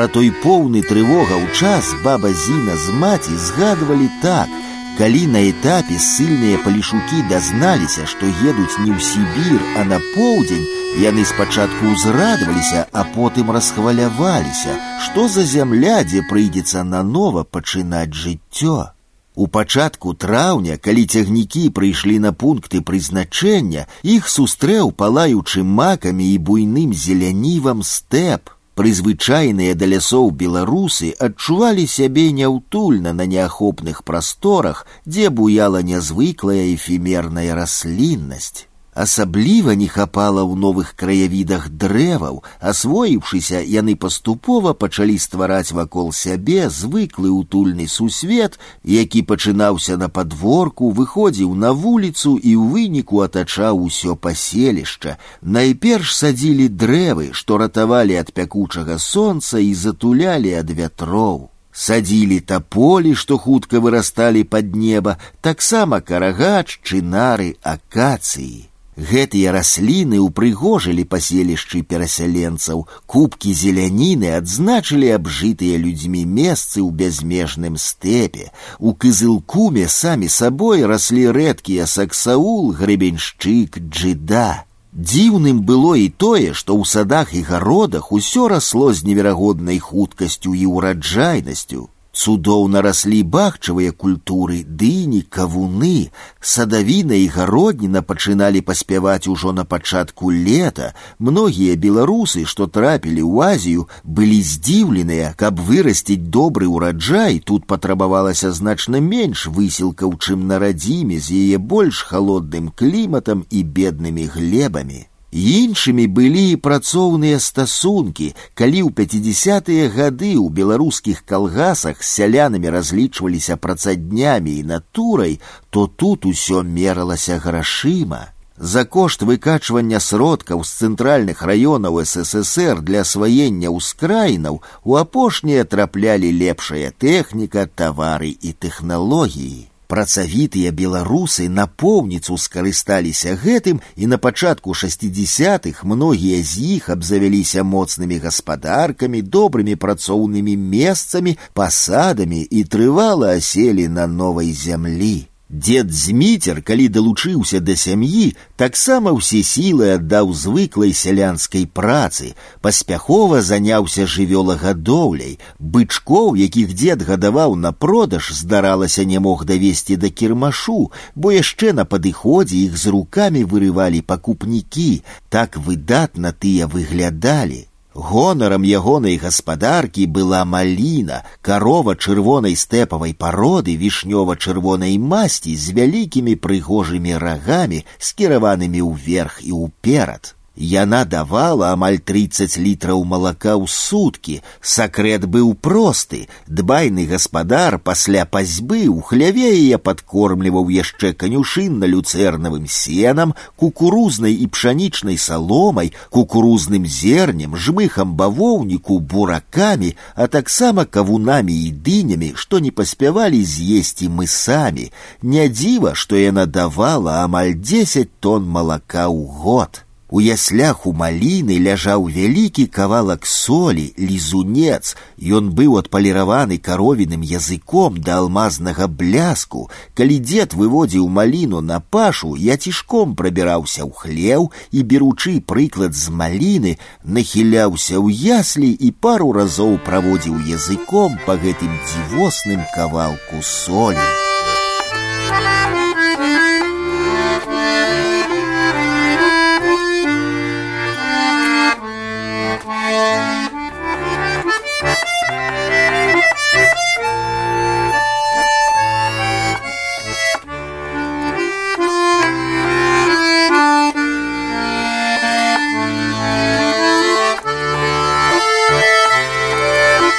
Пра той поўны трывога ў час баба Зіна з маці згадвалі так, калі на этапе ссыльныя палішукі дазналіся, што едуць не ў Сібір, а на поўдзень, яны спачатку ўзрадаваліся, а потым расхваляваліся, што за зямля, дзе прыйдзецца нанова пачынаць жыццё. У пачатку траўня, калі цягнікі прыйшлі на пункты прызначэння, іх сустрэў палаючы макамі і буйным зелянівам стэп прызвычайныя да лясоў беларусы адчувалі сябе няўтульна на неахопных прасторах, дзе буяла нязвыклая эфемерная расліннасць. Асабліва не хапала ў новых краявідах дрэваў, асвоіўшыся, яны паступова пачалі ствараць вакол сябе звыклы утульны сусвет, які пачынаўся на падворку, выходзіў на вуліцу і ў выніку атачаў усё паселішча. Найперш садзілі дрэвы, што ратавалі ад пякучага сонца і затулялі ад вятроў. Садзілі таполі, што хутка вырасталі пад неба, таксама карагач, чынары, акацыі. Гэтыя расліны ўпрыгожылі паселішчы перасяленцаў, кубкі зеляніны адзначылі абжытыя людзьмі месцы ў бязмежным стэпе. У кызылкуме самі сабой раслі рэдкія саксаул, гребеньшчык, джыда. Дзіўным было і тое, што ў садах і гародах усё расло з неверагоднай хуткасцю і ўраджайнасцю. Цудоўна раслі бахчавыя культуры, дыні, кавуны, садавіна і гародніна пачыналі паспяваць ужо на пачатку лета. Многія беларусы, што трапілі ў Азію, былі здзіўленыя, каб вырасціць добры ўраджай, тут патрабавалася значна менш высілкаў, чым на радзіме з яе больш халодным кліматам і беднымі глебамі. Іншымі былі і працоўныя стасункі, калі ў 50-тыя гады ў беларускіх калгасах з сялянамі разлічваліся працаднямі і натурай, то тут усё мералася грашыма. За кошт выкачвання сродкаў з цэнтральных раёнаў ССР для асваення ўскраінаў у апошнія траплялі лепшая тэхніка, тавары і тэхналогіі. Працавітыя беларусы напоўніцу скарысталіся гэтым і на пачатку шестидесятых многія з іх абзавяліся моцнымі гаспадаркамі, добрымі працоўнымі месцамі, пасадамі і трывала аселі на новай зямлі. Дед Зміцер, калі далучыўся да сям'і, таксама ўсе сілы аддаў звыклай сялянскай працы, паспяхова заняўся жывёлагадоўляй, бычкоў, якіх дзед гадаваў на продаж, здаралася не мог давесці да кірмашу, бо яшчэ на падыходзе іх з рукамі вырывалі пакупнікі, так выдатна тыя выглядалі. Гонарам ягонай гаспадаркі была маліна, карова чырвонай стэпавай пароды вішнёва-чырвонай масці з вялікімі прыгожымі рагамі, скіраванымі ўверх і ўперад. Яна давала амаль 30 літраў малака ў суткі. Сакрэт быў просты. Дбайны гаспадар пасля пазьбы ў хляве яе падкормліваў яшчэ канюшынна люцэрнавым сенам, кукурузнай і пшанічнай саломай, кукурузным зернем, жмыхам бавоўніку, буракамі, а таксама кавунамі і дынямі, што не паспявалі з'есці мы самі. Не дзіва, што яна давала амаль 10 тонн малака ў год. У яслях у маліны ляжаў вялікі кавалак солі, лізунец. Ён быў адпаліраваны каровіным языком да алмазнага бляску. Калі дзед выводзіў маліну на пашу, я цішком прабіраўся ў хлеў і, беручы прыклад з маліны, нахіляўся ў яслі і пару разоў праводзіў языком па гэтым дзівосным кавалку солі.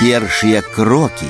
першыя крокі.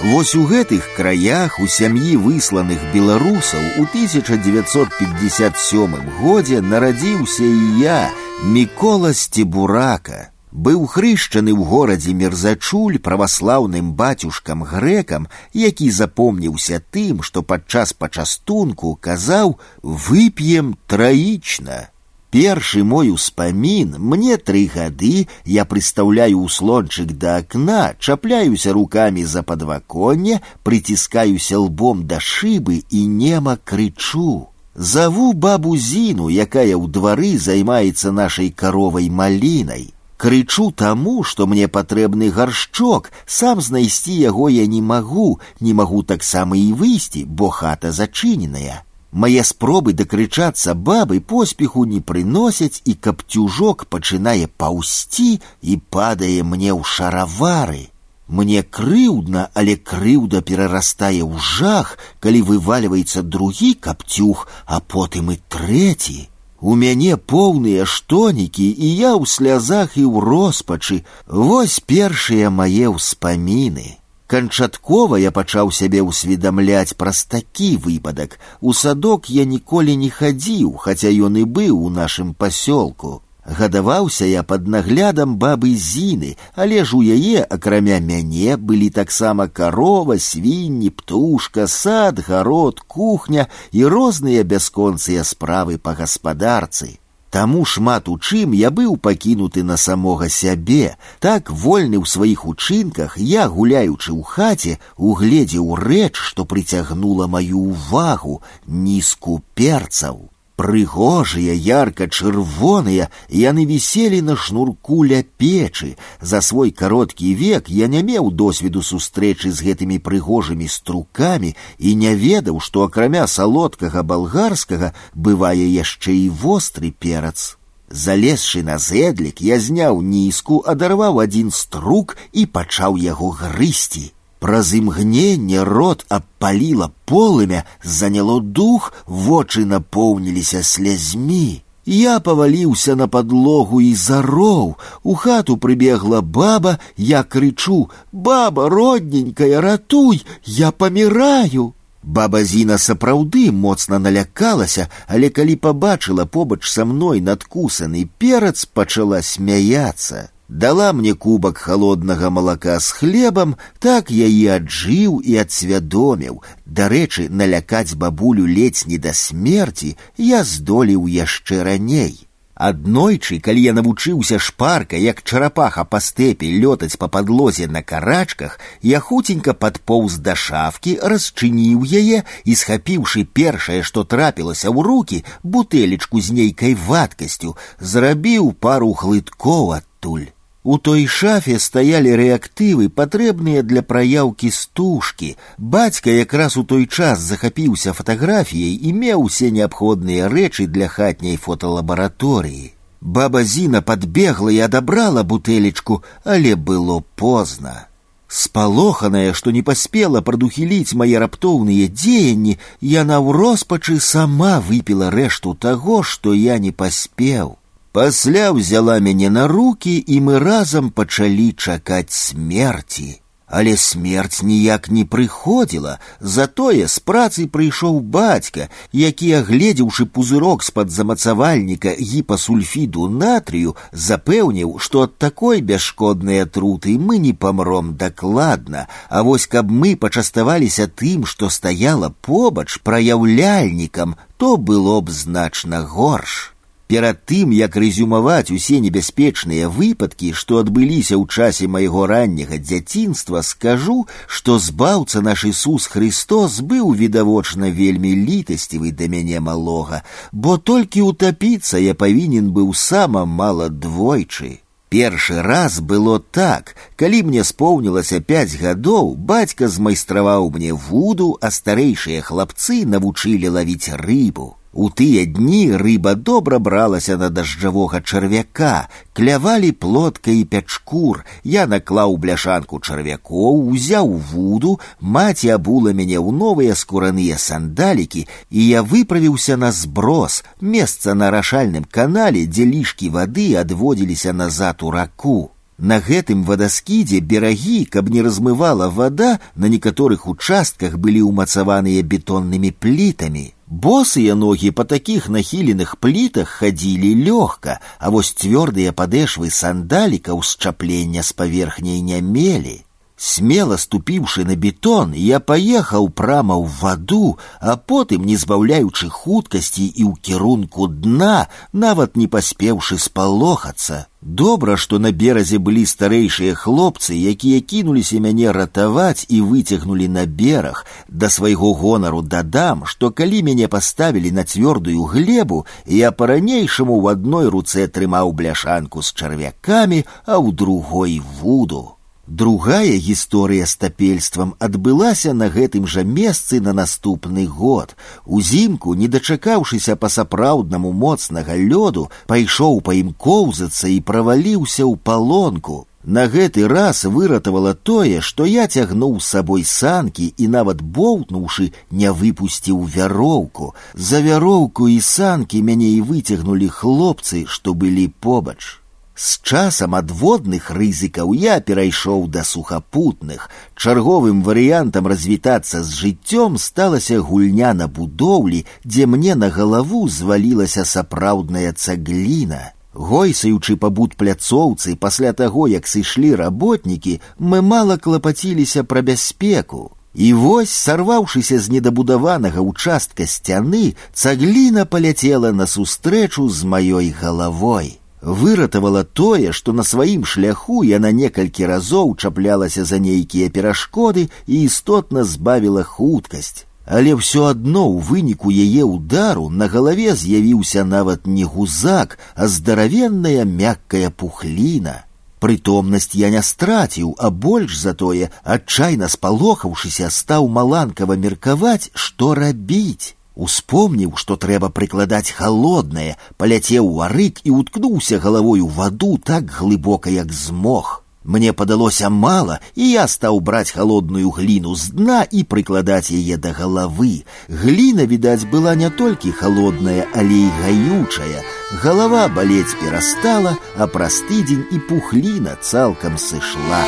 Вось у гэтых краях у сям'і высланых беларусаў у 1957 годзе нарадзіўся і я, Мікола Сцебурака. Быў хрышчаны ў горадзе мерзачуль праваслаўным бацюшкам грэкам, які запомніўся тым, што падчас пачастунку казаў: вып'ем траічна. Першы мой успамін мне тры гады я прыстаўляю услончык да акна, чапляюся руками за падваконне, прыціскаюся лбом да шыбы і нема крычу. Заву бабу зіну, якая ў двары займаецца нашай каровай малінай. Крычу таму, што мне патрэбны гаршчок, сам знайсці яго я не магу, не магу таксама і выйсці, бо хата зачыненая. Мае спробы дакрычацца бабы поспеху не прыносяць і каптюжок пачынае паўсці і падае мне ў шаравары. Мне крыўдна, але крыўда перарастае ў жах, калі вывальваецца другі каптюх, а потым і трэці. У мяне поўныя штонікі, і я ў слязах і ў роспачы. Вось першыя мае ўспаміны. Канчаткова я пачаў сябе ўсведамляць праз такі выпадак. У садок я ніколі не хадзіў, хаця ён і быў у нашым пасёлку. Гадаваўся я пад наглядам бабы зіны, але ж у яе, акрамя мяне, былі таксама карова, свінні, птушка, сад, гарод, кухня і розныя бясконцыя справы па гаспадарцы. Таму шмат у чым я быў пакінуты на самога сябе, так вольны ў сваіх учынках я, гуляючы ў хаце, угледзеў рэч, што прыцягнула маю ўвагу нізку перцаў. Прыгожыя, ярка-чырвоныя, яны віселі на шнурку ля печы. За свой кароткі век я не меў досведу сустрэчы з гэтымі прыгожымі струкамі і не ведаў, што акрамя салодкага балгарскага бывае яшчэ і востры перац. Залезшы на зэдлік, я зняў нізку, адарваў адзін струк і пачаў яго грысці. Праз імгненне рот абпаліла полымя, заняло дух, вочы напоўніліся слязьмі. Я паваліўся на падлогу і зароў. У хату прыбегла баба, я крычу: « Баба, родненькая, ратуй, я паміраю. Баба Зіна сапраўды моцна налякалася, але калі пабачыла побач са мной надкусаны перац, пачала смяяцца. Дала мне кубак холоднага малака з хлебам, так я і аджыў і адсвядоміў. Дарэчы, налякаць бабулю ледзь не да смерці я здолеў яшчэ раней. Аднойчы, калі я навучыўся шпарка, як чарапаха па стэпе лётаць па падлозе на карачках, я хуценька падпоўз да шафкі, расчыніў яе і, схапіўшы першае, што трапілася ў руки, бутэлечку з нейкай вадкасцю, зрабіў пару глыткоў адтуль. У той шафе стаялі рэактывы, патрэбныя для праяўкі стужкі. Бацька якраз у той час захапіўся фатаграфіяй і меў усе неабходныя рэчы для хатняй фоталабараторыі. Баба Зіна падбегла і адабрала бутэлечку, але было позна. Спалоханая, што не паспела прадухіліць мае раптоўныя дзеянні, яна ў роспачы сама выпіла рэшту таго, што я не паспеў. Пасля взяла мяне на руки, і мы разам пачалі чакаць смерці. Але смерць ніяк не прыходзіла, затое з працы прыйшоў бацька, які, агледзеўшы пузырок з-пад замацавальніка гіпасульфіду натрыю, запэўніў, што ад такой бясшкоднай атруты мы не памром дакладна, а вось каб мы пачаставаліся тым, што стаяла побач праяўляльнікам, то было б значна горш. Перад тым, як рэзюмаваць усе небяспечныя выпадкі, што адбыліся ў часе майго ранняга дзяцінства, скажу, што збаўца наш Ісус Христос быў відавочна вельмі літасцівы да мяне малога, бо толькі утапіцца я павінен быў сама мала двойчы. Першы раз было так, калі мне споўнілася пяць гадоў, бацька змайстраваў мне вуду, а старэйшыя хлапцы навучылі лавіць рыбу. У тыя дні рыба добра бралася на дажджавога чарвяка, клявалі плотка і пячкур. Я наклаў бляшанку чарвякоў, узяў вуду, маці абула мяне ў новыя скураныя сандалікі, і я выправіўся на зброс, месца на рашальным канале, дзе лішкі вады адводзіліся назад у раку. На гэтым вадаскідзе берагі, каб не размывала вода, на некаторых участках былі ўмацаваныя бетоннымі плітамі. Босыя ногі па такіх нахіленых плітах хадзілі лёгка, а вось цвёрдыя падэшвы сандалікаў счаплення з паверхняй не мелі. Смело ступіўшы на бетон, я паехаў прама ў ваду, а потым, не збаўляючы хуткасці і ў кірунку дна, нават не паспеўшы спалохацца. Добра, што на беразе былі старэйшыя хлопцы, якія кінуліся мяне ратаваць і выцягнулі на бераг. Да свайго гонару дадам, што калі мяне паставілі на цвёрдую глебу, я па-ранейшаму ў адной руцэ трымаў бляшанку з чарвякамі, а ў другой вуду. Другая гісторыя з тапельствам адбылася на гэтым жа месцы на наступны год. Узімку, не дачакаўшыся па-сапраўднаму моцнага лёду, пайшоў па ім коўзацца і праваліўся ў палонку. На гэты раз выратавала тое, што я цягнуў з сабой санкі і нават боўтнуўшы, не выпусціў вяроўку. За вяроўку і санкі мяне і выцягнулі хлопцы, што былі побач. З часам адводных рызыкаў я перайшоў да сухапутных. Чарговым варыянтам развітацца з жыццём сталася гульня на будоўлі, дзе мне на галаву звалілася сапраўдная цагліна. Гойсаючы пабуд пляцоўцы пасля таго, як сышлі работнікі, мы мала клапаціліся пра бяспеку. І вось, сарваўшыся з недабудаванага ўчастка сцяны, цагліна паляцела насустрэчу з маёй галавой выратавала тое, што на сваім шляху яна некалькі разоў чаплялася за нейкія перашкоды і істотна збавіла хуткасць. Але ўсё адно ў выніку яе удару на галаве з'явіўся нават не гузак, а здаравенная мяккая пухліна. Прытомнасць я не страціў, а больш затое, адчайна спалохаўшыся, стаў маланкава меркаваць, што рабіць. Успомніў, што трэба прыкладаць халоднае, паляцеў у арык і уткнуўся галавой у ваду так глыбока, як змог. Мне падалося мала, і я стаў браць халодную гліну з дна і прыкладаць яе да галавы. Гліна, відаць, была не толькі халодная, але і гаючая. Галава балець перастала, а праз тыдзень і пухліна цалкам сышла.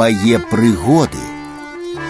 мае прыгоды.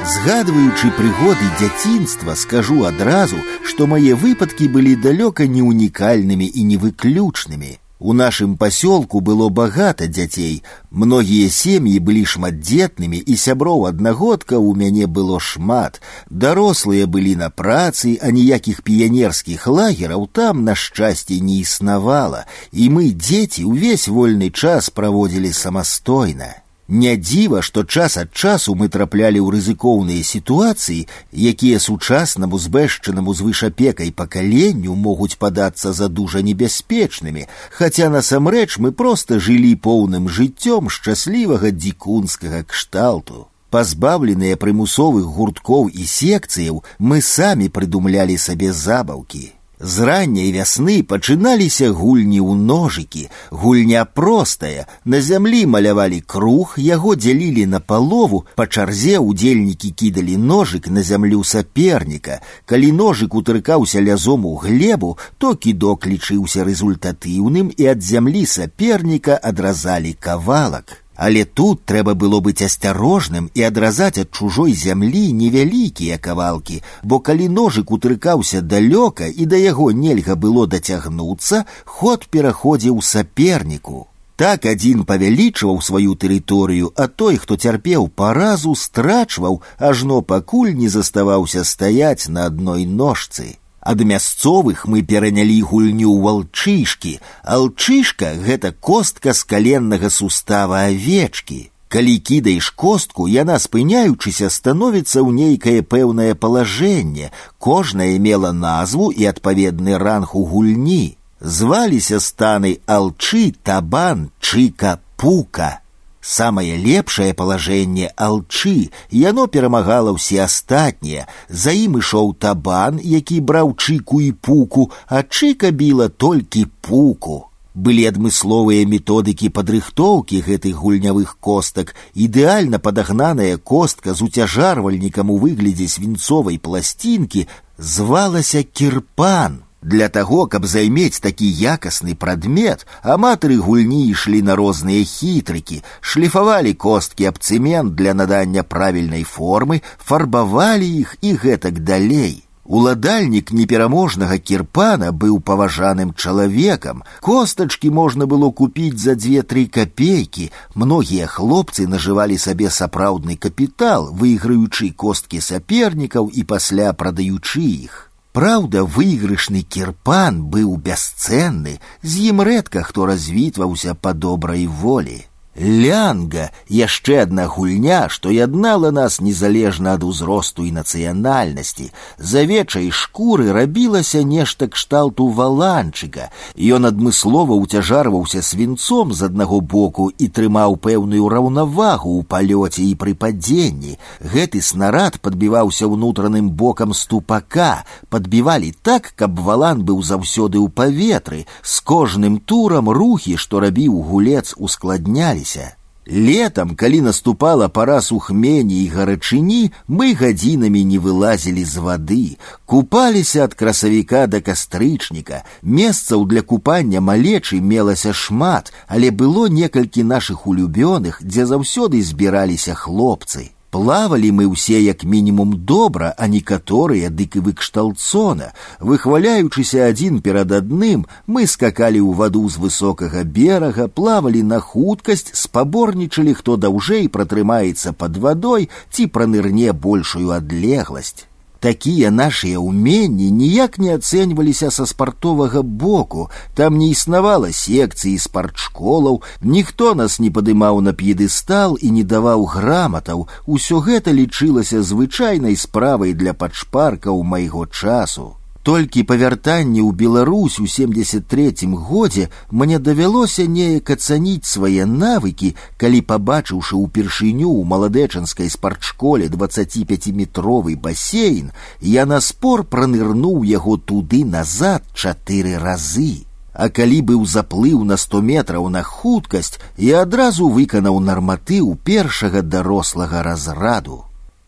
Згадваючы прыгоды дзяцінства, скажу адразу, што мае выпадкі былі далёка не унікальнымі і невыключнымі. У нашым пасёлку было багата дзяцей. Многія сем'і былі шматдзетнымі і сяброў аднагодка ў мяне было шмат. Дарослыя былі на працы, а ніякіх піянерскіх лагераў там на шчасце не існавала, і мы дзеці ўвесь вольны час праводзілі самастойна. Не дзіва, што час ад часу мы траплялі ў рызыкоўныя сітуацыі, якія сучаснаму збэшчанаму звышапекай пакаленню могуць падацца за дужа небяспечнымі, хаця насамрэч мы проста жылі поўным жыццём шчаслівага дзікунскага кшталту. Пазбаўленыя прымусовых гурткоў і секцыяў, мы самі прыдумлялі сабе забаўкі. З ранняй вясны пачыналіся гульні ў ножыкі, гульня простая, на зямлі малявалі круг, яго дзялілі на палову, па чарзе удзельнікі кідалі ножык на зямлю саперніка. Калі ножык утыркаўся лязом у глебу, то кідок лічыўся рэзультатыўным і ад зямлі саперніка адразалі кавалак. Але тут трэба было быць асцярожным і адразаць ад чужой зямлі невялікія кавалкі, бо калі ножык утрыкаўся далёка і да яго нельга было дацягнуцца, ход пераходзіў саперніку. Так адзін павялічваў сваю тэрыторыю, а той, хто цярпеў паразу, страчваў, ажно пакуль не заставаўся стаяць на адной ножцы. Ад мясцовых мы перанялі гульню ў валчышкі. Алчышка гэта костка з каленнага сустава авечкі. Калі кідаеш костку, яна спыняючыся становіцца ў нейкае пэўнае палажэнне. Кожная мела назву і адпаведны ранг у гульні. Зваліся станы алчы, табан, чыка, пука. Самае лепшае палажэнне алчы, яно перамагала ўсе астатнія. За ім ішоў табан, які браў чыку і пуку, а чыка біла толькі пуку. Былі адмысловыя методыкі падрыхтоўкі гэтых гульнявых костак, ідэальна падагнаная костка з уцяжарвальнікам у выглядзе свінцовай пласцінкі звалася кірпан. Для таго, каб займець такі якасны прадмет, аматары гульні ішлі на розныя хітрыкі, шліфавалі косткі аб цэмент для надання правільнай формы, фарбавалі іх і гэтак далей. Уладальнік непераможнага кірпана быў паважаным чалавекам. Костачкі можна было купіць за дзве-тры капейкі. Многія хлопцы нажывалі сабе сапраўдны капітал, выйграючы косткі сапернікаў і пасля прадаючы іх. Праўда, выйгрышны кірпан быў бясцэнны, з ім рэдка хто развітваўся па добрай волі. Лянга яшчэ адна гульня, што яднала нас незалежна ад узросту і нацыянальнасці. З авечай шкуры рабілася нешта кшталту валанчыка. Ён адмыслова ўцяжарваўся свінцом з аднаго боку і трымаў пэўную раўнавагу ў палёце і пры падзенні. Гэты снарад падбіваўся ўнутраным бокам ступака, падбівалі так, каб валан быў заўсёды ў паветры. З кожным турам рухі, што рабіў гулец, ускладнялі змяняліся. Летом, калі наступала пара сухмені і гарачыні, мы гадзінамі не вылазілі з вады, купаліся ад красавіка да кастрычніка. Месцаў для купання малечы мелася шмат, але было некалькі нашых улюбёных, дзе заўсёды збіраліся хлопцы. Плавалі мы ўсе як мінімум добра, а некаторыя дык і выкшталцона. Выхваляючыся адзін перад адным, мы скакалі ў ваду з высокага берага, плавалі на хуткасць, спаборнічалі, хто даўжэй пратрымаецца пад вадой ці пранырне большую адлегласць. Такія нашыя ўменні ніяк не ацэньваліся са спартовага боку. Там не існавала секцыі спартшколаў, ніхто нас не падымаў на п'едыстал і не даваў граматаў. Усё гэта лічылася звычайнай справай для падшпаркаў майго часу. Толькі па вяртанні ў Беларусь у 73 годзе мне давялося неяк ацаніць свае навыкі, калі пабачыўшы ўпершыню ў маладэчанскай спартшколе 25метровы басейн, я на спор пранырнуў яго туды назад чатыры разы. А калі быў заплыў на 100 метраў на хуткасць, я адразу выканаў нарматыў першага дарослага разраду.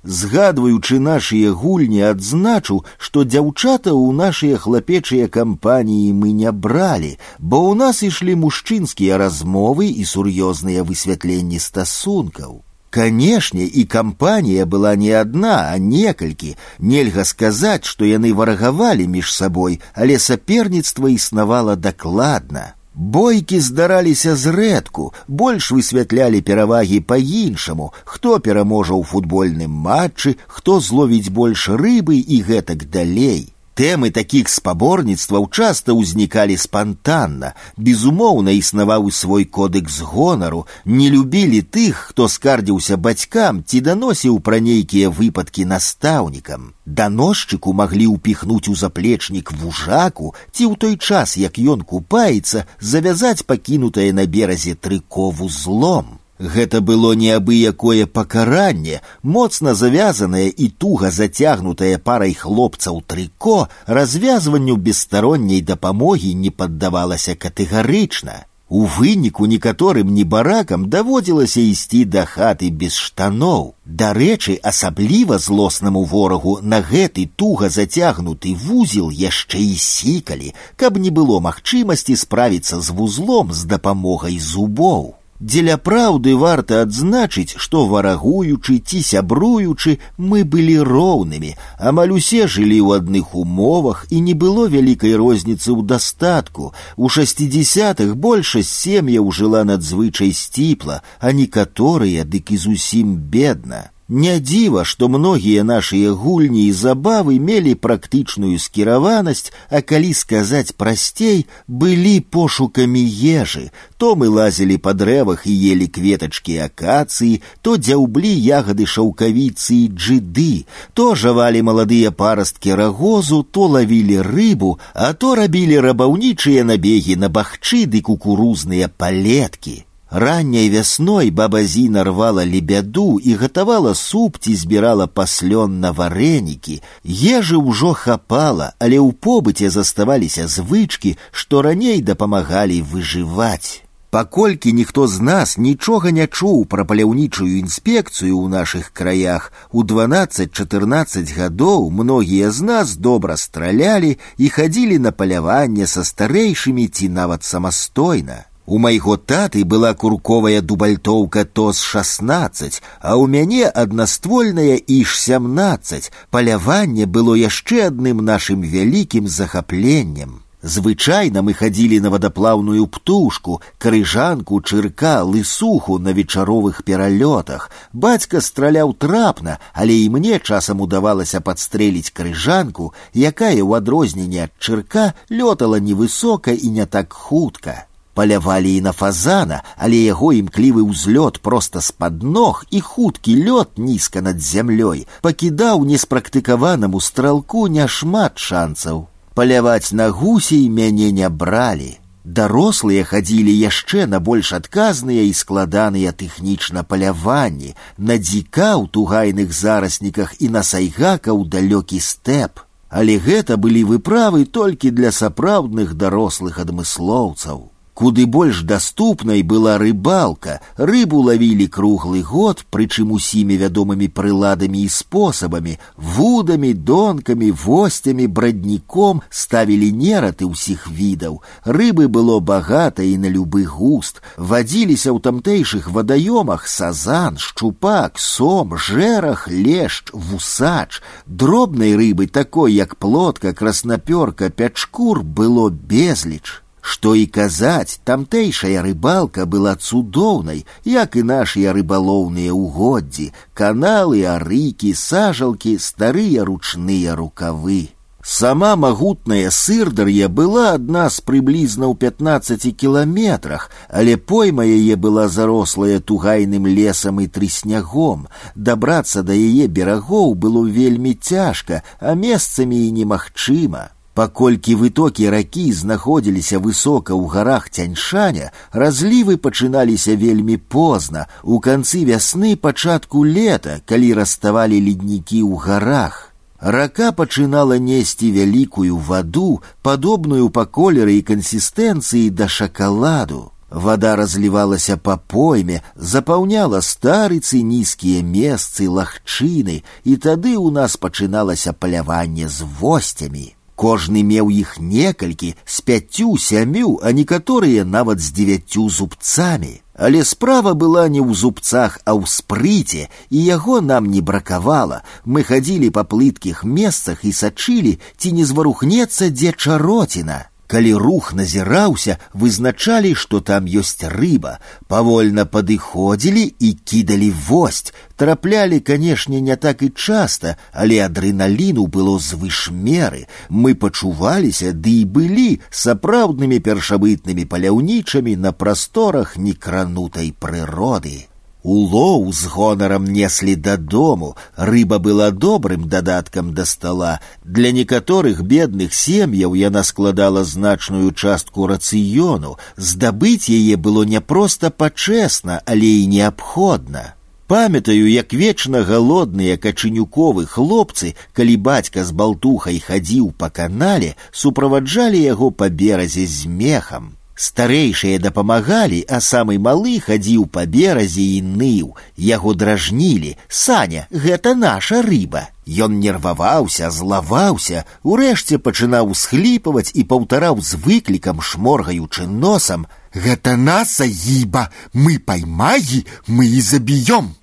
Згадваючы нашыя гульні, адзначу, што дзяўчата ў нашыя хлапечыя кампаніі мы не бралі, бо ў нас ішлі мужчынскія размовы і сур'ёзныя высвятленні стасункаў. Канешне, і кампанія была не адна, а некалькі. Нельга сказаць, што яны варагавалі між сабой, але саперніцтва існавала дакладна. Бойкі здараліся зрэдку, больш высвятлялі перавагі па-іншаму, хто пераможа ў футбольным матчы, хто зловіць больш рыбы і гэтак далей. Тэмы такіх спаборніцтваў часта ўзнікалі спантанна, безумоўна існаваў свой кодэкс гонару, не любілі тых, хто скардзіўся бацькам ці даносіў пра нейкія выпадкі настаўнікам. Даносчыку маглі ўпіхнуць у заплечнік вужаку ці ў той час, як ён купаецца, завязаць пакінутае на беразе трыкову злом. Гэта было неабыякое пакаранне, моцна завязанае і туга зацягнутае парай хлопцаў трыко, развязванню бесстаронняй дапамогі не паддавалася катэгарычна. У выніку некаторым небаракам даводзілася ісці да хаты без штаноў. Дарэчы, асабліва злоснаму ворагу на гэты туга зацягнуты вузел яшчэ і сікалі, каб не было магчымасці справіцца з вузлом з дапамогай зубоў. Дзеля праўды варта адзначыць, што варагуючы ці сябруючы мы былі роўнымі, амаль усе жылі ў адных умовах і не было вялікай розніцы ў дастатку. У шасцідзясятых большасць сем'яў жыла надзвычай сціпла, а некаторыя дык і зусім бедна. Не дзіва, што многія нашыя гульні і забавы мелі практычную скіраванасць, а калі сказаць прасцей, былі пошукамі ежы. То мы лазілі па дрэвах і ели кветачкі акацыі, то дзяўблі ягады шаўкавіцы і джыды, то жавалі маладыя парасткі рагозу, то лавілі рыбу, а то рабілі рабаўнічыя набегі на бахчы ды кукурузныя палеткі. Ранняй вясной баба Зіна рвала лебяду і гатавала суп ці збірала паслён на варэнікі. Ежы ўжо хапала, але ў побыце заставаліся звычкі, што раней дапамагалі выжываць. Паколькі ніхто з нас нічога не чуў пра паляўнічую інспекцыю ў нашых краях, у 12-14 гадоў многія з нас добра стралялі і хадзілі на паляванне са старэйшымі ці нават самастойна. У майго таты была курковая дубальтоўка ТОС 16, а ў мяне аднаствольная іж 17. Паляванне было яшчэ адным нашым вялікім захапленнем. Звычайна мы хадзілі на вадаплаўную птушку, крыжанку, чырка, лысуху на вечаровых пералётах. Бацька страляў трапна, але і мне часам удавалася падстрэліць крыжанку, якая ў адрозненне ад чырка лётала невысока і не так хутка. Палявалі і на фазана, але яго імклівы ўзлёт проста з-пад ног і хуткі лёд нізка над зямлёй пакідаў неспрактыкаванаму стралку няшмат шанцаў. Паляваць на гусей мяне не бралі. Дарослыя хадзілі яшчэ на больш адказныя і складаныя тэхнічна паляванні, на дзіка ў тугайных зарасніках і на сайгака ў далёкі стэп. Але гэта былі выправы толькі для сапраўдных дарослых адмыслоўцаў. Куды больш даступнай была рыбалка, рыбу лавілі круглы год, прычым усімі вядомымі прыладамі і спосабамі, вудамі, донкамі, восцямі, брадніком ставілі нераты ўсіх відаў. Рыбы было багата і на любы густ. Вадзіліся ў тамтэйшых вадаёмах сазан, шчупак, сом, жэрах, лешч, вусач. Дробнай рыбы такой, як плотка, краснапёрка, пячкур было безліч. Што і казаць, тамтэйшая рыбалка была цудоўнай, як і нашыя рыбалоўныя ўгоддзі, каналы, арыкі, сажалкі, старыя ручныя рукавы. Сама магутная сырдар'я была ад нас прыблізна ў 15 кіламетрах, але пойма яе была зарослая тугайным лесам і трыснягом. Дабрацца да яе берагоў было вельмі цяжка, а месцамі і немагчыма. Паколькі вытокі ракі знаходзіліся высока ў гарах цяньшаня, разлівы пачыналіся вельмі позна, у канцы вясны пачатку лета, калі раставалі леднікі ў гарах. Рака пачынала несці вялікую ваду, падобную па колеры і кансістэнцыі да шакаладу. Вада разлівалася па пойме, запаўняла старыцы нізкія месцы лагчыны, і тады ў нас пачыналася паляванне з восцямі. Кожны меў іх некалькі з пяццю сямю, а некаторыя нават з дзевяццю зубцамі. Але справа была не ў зубцах, а ў спрыце, і яго нам не бракавала. Мы хадзілі па плыткіх месцах і сачылі, ці не зварухнецца дзе чароціна. Калі рух назіраўся, вызначалі, што там ёсць рыба, павольна падыходзілі і кідалі восць. Траплялі, канешне, не так і часта, але адрэналіну было звыш меры. Мы пачуваліся ды і былі сапраўднымі першабытнымі паляўнічамі на прасторах некранутай прыроды. Улоў з гонарам неслі дадому, рыба была добрым дадаткам да стала. Для некаторых бедных сем'яў яна складала значную частку рацыёну. Здабыць яе было не проста пачэсна, але і неабходна. Памятаю, як вечна галодныя качынюковы хлопцы, калі бацька з балтухай хадзіў па канале, суправаджалі яго па беразе з мехам. Старэйшыя дапамагалі, а самы малы хадзіў па беразе і ныў. Яго дражнілі: Саня, гэта наша рыба. Ён нерваваўся, злаваўся, урэшце пачынаў схліпаваць і паўтараў з выклікам, шморгаючы носам: « Гэта наса гіба, мы паймагі, мы і заб'ём.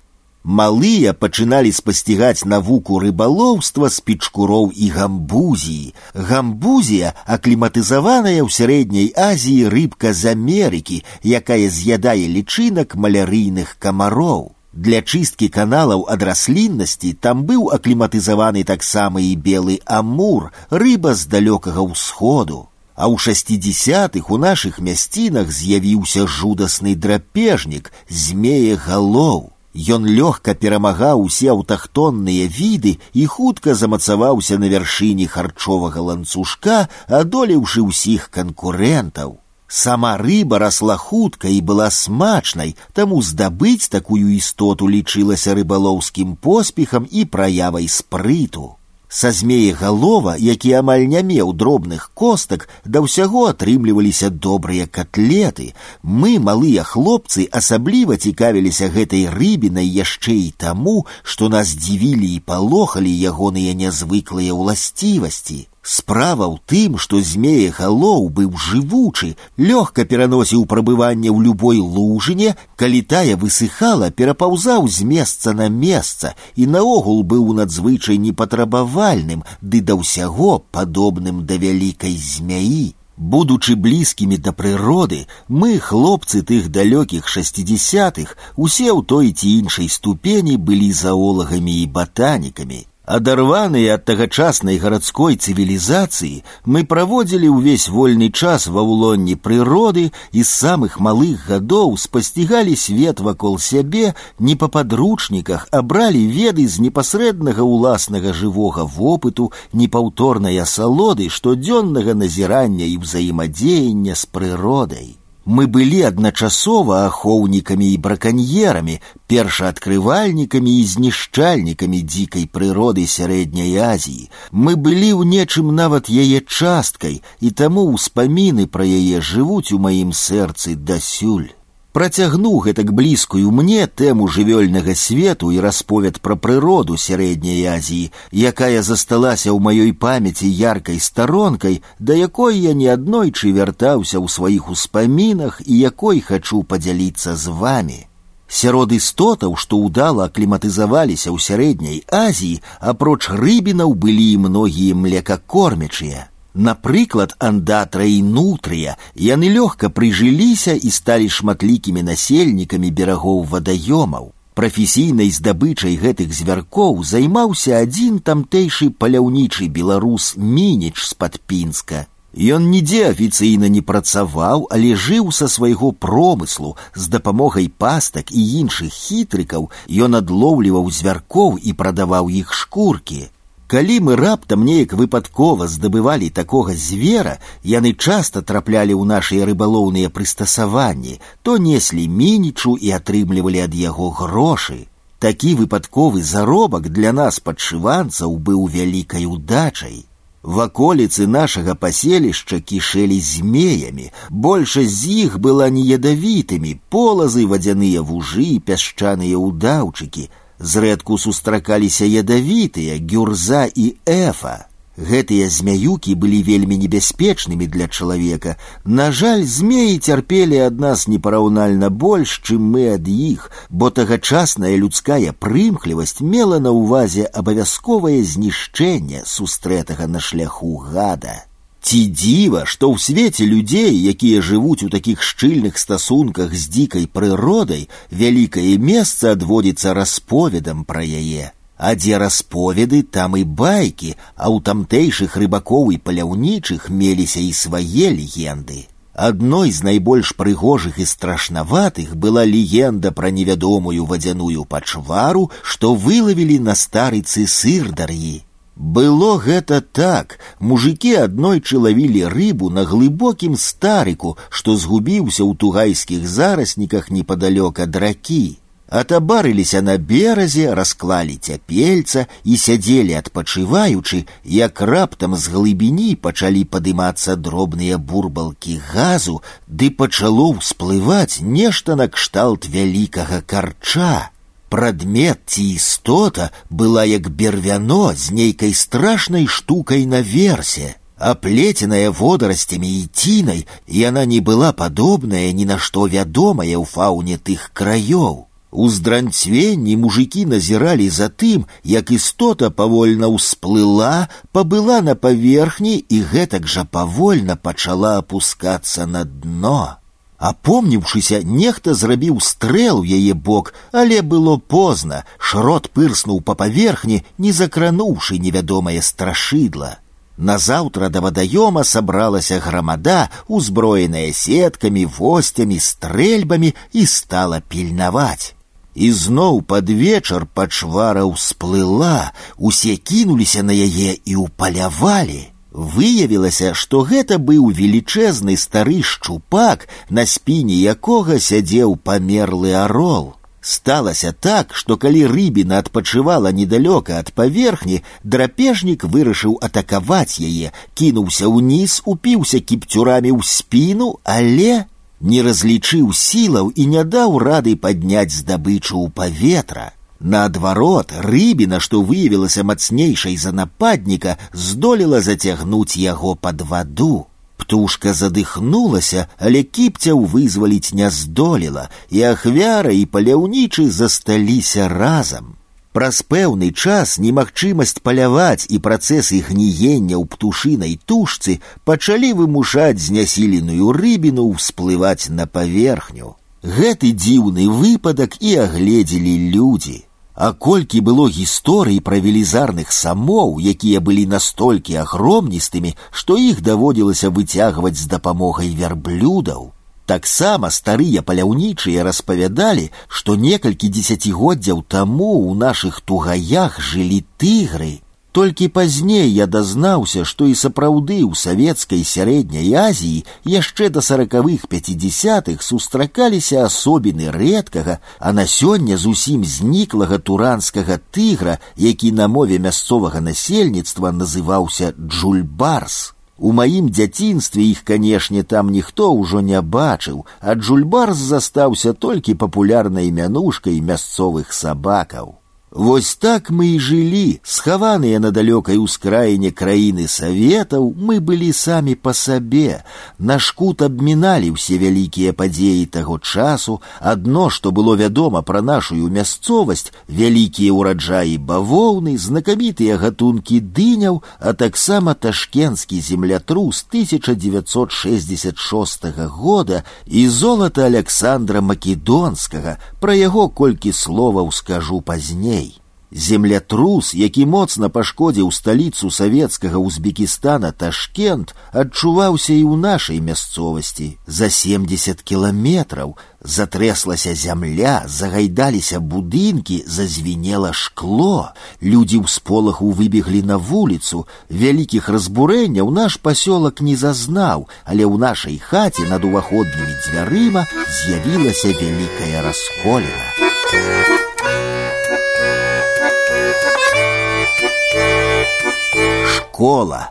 Малыя пачыналі спасцігаць навуку рыбалоўства з пічкуроў і гамбузіі. Гамбузія акліматызаваная ў сярэдняй Азіі рыбка з Амерыкі, якая з'ядае лічынак малярыйных камароў. Для чысткі каналаў ад расліннасці там быў акліматызаваны таксама і белы амур, рыба з далёкага ўсходу. А ў шасцідзясятых у нашых мясцінах з'явіўся жудасны драпежнік, змее галоў. Ён лёгка перамагаў усе аўтахтонныя віды і хутка замацаваўся на вяршыні харчовага ланцужка, адолеўшы ўсіх канкурэнтаў. Сама рыба расла хутка і была смачнай, таму здабыць такую істоту лічылася рыбалоўскім поспехам і праявай спрыту. Са змеегалова, які амаль не меў дробных костак, да ўсяго атрымліваліся добрыя котлеты. Мы, малыя хлопцы, асабліва цікавіліся гэтай рыбінай яшчэ і таму, што нас дзівілі і палохалі ягоныя нязвыклыя ўласцівасці. Справа ў тым, што змеегалоў быў жывучы, лёгка пераносіў прабыванне ў любой лужыне, калі тая высыхала, перапаўзаў з месца на месца і наогул быў надзвычай непатрабавальным, ды да ўсяго падобным да вялікай змяі. Будучы блізкімі да прыроды, мы, хлопцы тых далёкіх шасцідзясятых, усе ў той ці іншай ступені былі заолагамі і батанікамі. Адарваныя ад тагачаснай гарадской цывілізацыі, мы праводзілі ўвесь вольны час ва ўлонні прыроды і з самых малых гадоў спасцігалі свет вакол сябе не па падручніках, а бралі веды з непасрэднага ўласнага жывога вопыту, непаўторнай асалоды штодзённага назірання і ўзаемадзеяння з прыродай. Мы былі адначасова ахоўнікамі і браканьерамі, першаадкрывальнікамі і знішчальнікамі дзікай прыроды сярэдняй Азіі. Мы былі ў нечым нават яе часткай, і таму ўспаміны пра яе жывуць у маім сэрцы дасюль. Працягнуў гэтак блізкую мне тэму жывёльнага свету і расповед пра прыроду сярэдняй Азіі, якая засталася ў маёй памяці яркай старонкай, да якой я неаднойчы вяртаўся ў сваіх успамінах і якой хачу падзяліцца з вами. Сярод істотаў, што ўдала акліматызаваліся ў сярэдняй Азіі, апроч рыбінаў былі і многія млекакормячыя. Напрыклад, андатра і нутрыя яны лёгка прыжыліся і сталі шматлікімі насельнікамі берагоў вадаёмаў. Прафесійнай здабычай гэтых звяркоў займаўся адзін тамтэйшы паляўнічы беларус мініч з-пад пінска. Ён нідзе афіцыйна не працаваў, але жыў са свайго промыслу з дапамогай пастак і іншых хітрыкаў ён адлоўліваў звяркоў і прадаваў іх шкуркі. Калі мы раптам неяк выпадкова здабывалі такога звера, яны часта траплялі ў нашыя рыбалоўныя прыстасаванні, то неслі мінічу і атрымлівалі ад яго грошы. Такі выпадковы заробак для нас падшыванцаў быў вялікай удачай. Ваколіцы нашага паселішча кішэлі змеямі, большасць з іх была неядавітымі, полазы, вадзяныя вужы, пясчаныя ўдаўчыкі, зрэдку сустракаліся ядавітыя гюрза і эфа. Гэтыя змяюкі былі вельмі небяспечнымі для чалавека. На жаль, змеі цярпелі ад нас непараўнальна больш, чым мы ад іх, бо тагачасная людская прымхлівасць мела на ўвазе абавязковае знішчэнне сустрэтага на шляху гада. Ці дзіва, што ў свеце людзей, якія жывуць у такіх шчыльных стасунках з дзікай прыродай, вялікае месца адводзіцца расповедам пра яе. А дзе расповеды, там і байкі, а ў тамтэйшых рыбакоў і паляўнічых меліся і свае легенды. Адной з найбольш прыгожых і страшнаватых была легенда пра невядомую вадзяную пачвару, што вылавілі на старыцы сырдар'і. Было гэта так. Мужыкі аднойчы лавілі рыбу на глыбокім старыку, што згубіўся ў тугайскіх зарасніках непадалёк ад ракі. Атабарыліся на беразе, расклалі цяпельца і сядзелі адпачываючы, як раптам з глыбіні пачалі падымацца дробныя бурбалкі газу, ды пачало ўсплываць нешта накшталт вялікага карча. Прадмет ці істота была як бервяно з нейкай страшнай штукай наверсе. Аплеценая водарасцямі і цінай, яна не была падобная ні на што вядомая ў фауне тых краёў. У здранцвенні мужики назіралі за тым, як істота павольна ўсплыла, пабыла на паверхні і гэтак жа павольна пачала апускацца на дно. Апомніўшыся, нехта зрабіў стрэл у яе бок, але было позна, шрот пырснуў па паверхні, не закрануўшы невядомае страшыдла. Назаўтра да вадаёма сабралася грамада, узброеная сеткамі, восцямі, стрэльбамі і стала пільнаваць. І зноў пад вечар пачвара ўсплыла, усе кінуліся на яе і ўпалявалі. Выявілася, што гэта быў велічэзны стары шчупак, на спіне якога сядзеў памерлы арол. Сталася так, што калі рыбіна адпачывала недалёка ад паверхні, драпежнік вырашыў атакаваць яе, кінуўся ўніз, упіўся кіпцюрамі ў спіну, але не разлічыў сілаў і не даў рады падняць здабычу ў паветра. Наадварот, рыбіна, што выявілася мацнейшай за нападніка, здолела зацягнуць яго пад ваду. Птушка задыхнулася, але кіпцяў вызваліць не здолела, і ахвяра і паляўнічы засталіся разам. Праз пэўны час немагчымасць паляваць і працэсы гніення ў птушынай тушцы пачалі вымушаць знясіленую рыбіну ўсплываць на паверхню. Гэты дзіўны выпадак і агледзелі людзі. А колькі было гісторый пра велізарных самоў, якія былі настолькі агромністымі, што іх даводзілася выцягваць з дапамогай вярблюдаў. Таксама старыя паляўнічыя распавядалі, што некалькі дзесяцігоддзяў таму ў нашых тугаях жылі тыгры. Толькі пазней я дазнаўся, што і сапраўды ў савецкай сярэдняй Азіі яшчэ да сорокавых пяцідзясятых сустракаліся асобіны рэдкага, а на сёння зусім зніклага туранскага тыгра, які на мове мясцовага насельніцтва называўся джульбарс. У маім дзяцінстве іх, канешне, там ніхто ўжо не бачыў, а Джульбарс застаўся толькі папулярнай мянушкай мясцовых сабакаў. Вось так мы і жылі, схаваныя на далёкай ускраіне краіны саветаў, мы былі самі па сабе. Наш кут абміналі ўсе вялікія падзеі таго часу, адно, што было вядома пра нашую мясцовасць, вялікія ўраджаі бавоўны, знакамітыя гатункі дыняў, а таксама ташкенскі землятрус 1966 года і золата Александра Македонскага, пра яго колькі словаў скажу пазней. Землятрус, які моцна пашкодзіў сталіцу савецкага Узбекістана Ташкент, адчуваўся і ў нашай мясцовасці. За 70 кіламетраў затрэслася зямля, загайдаліся будынкі, зазвінела шкло. Людзі ў сполаху выбеглі на вуліцу. Вялікіх разбурэнняў наш пасёлак не зазнаў, але ў нашай хаце над уваходнымі дзвярыма з'явілася вялікая расколіна. школа.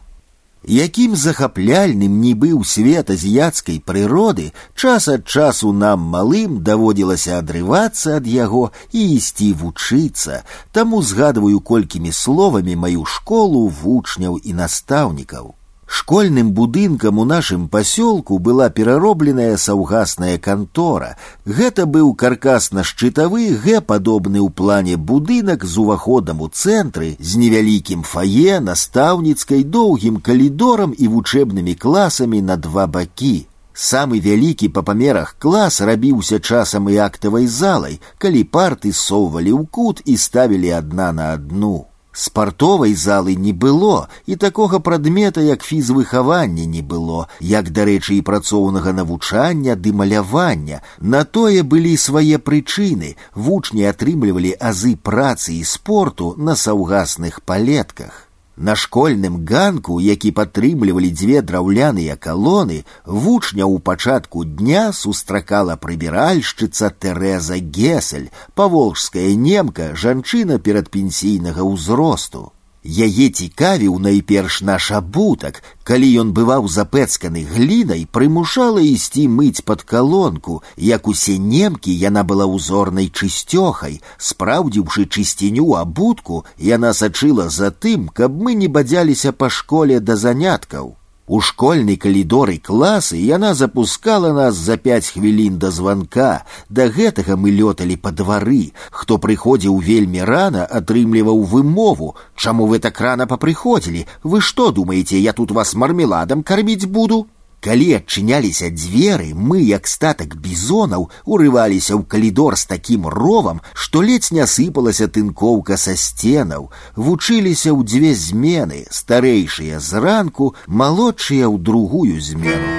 Якім захапляльным не быў свет азіяцкай прыроды, час ад часу нам малым даводзілася адрывацца ад яго і ісці вучыцца, таму згадваю колькімі словамі маю школу вучняў і настаўнікаў. Школьным будынкам у нашым пасёлку была пераробленая саўгасная кантора. Гэта быў каркасна-шчытавы г-падобны ў плане будынак з уваходам у цэнтры з невялікім фае, настаўніцкай доўгім калідорам і вучэбнымі класамі на два бакі. Самы вялікі па памерах клас рабіўся часам і актавай залай, калі парты соўвалі ў кут і ставілі адна на адну. Спартовай залы не было і такога прадмета, як фізвыхаванне не было, як, дарэчы, і працоўнага навучання ды малявання. На тое былі свае прычыны. Вучні атрымлівалі азы працы і спорту на саўгасных палетках. На школьным ганку, які падтрымлівалі дзве драўляныя калоны, вучня ў пачатку дня сустракала прыбіральшчыца Тэреза Гесель, паволжская немка, жанчына перадпенсійнага ўзросту. Яе цікавіў найперш наш абутак, калі ён бываў запэцканы глінай, прымушала ісці мыць пад калонку, як усе немкі яна была узорнай чысцёхай, спраўдзіўшы чысціню абутку, яна сачыла за тым, каб мы не бадзяліся па школе да заняткаў. У школьнай калідоры класы яна запускала нас за пять хвілін да званка. Да гэтага мы лёталі па двары. Хто прыходзіў вельмі рана, атрымліваў вымову. Чаму вы так рана папрыходзілі? Вы што думаеце, я тут вас мармеладам карміць буду? Калі адчыняліся дзверы, мы, як статак бізонаў, урываліся ў калідор з такім ровам, што ледзь не сыпалася тынкоўка са сценаў, вучыліся ў дзве змены, старэйшыя зранку, малодшыя ў другую змену.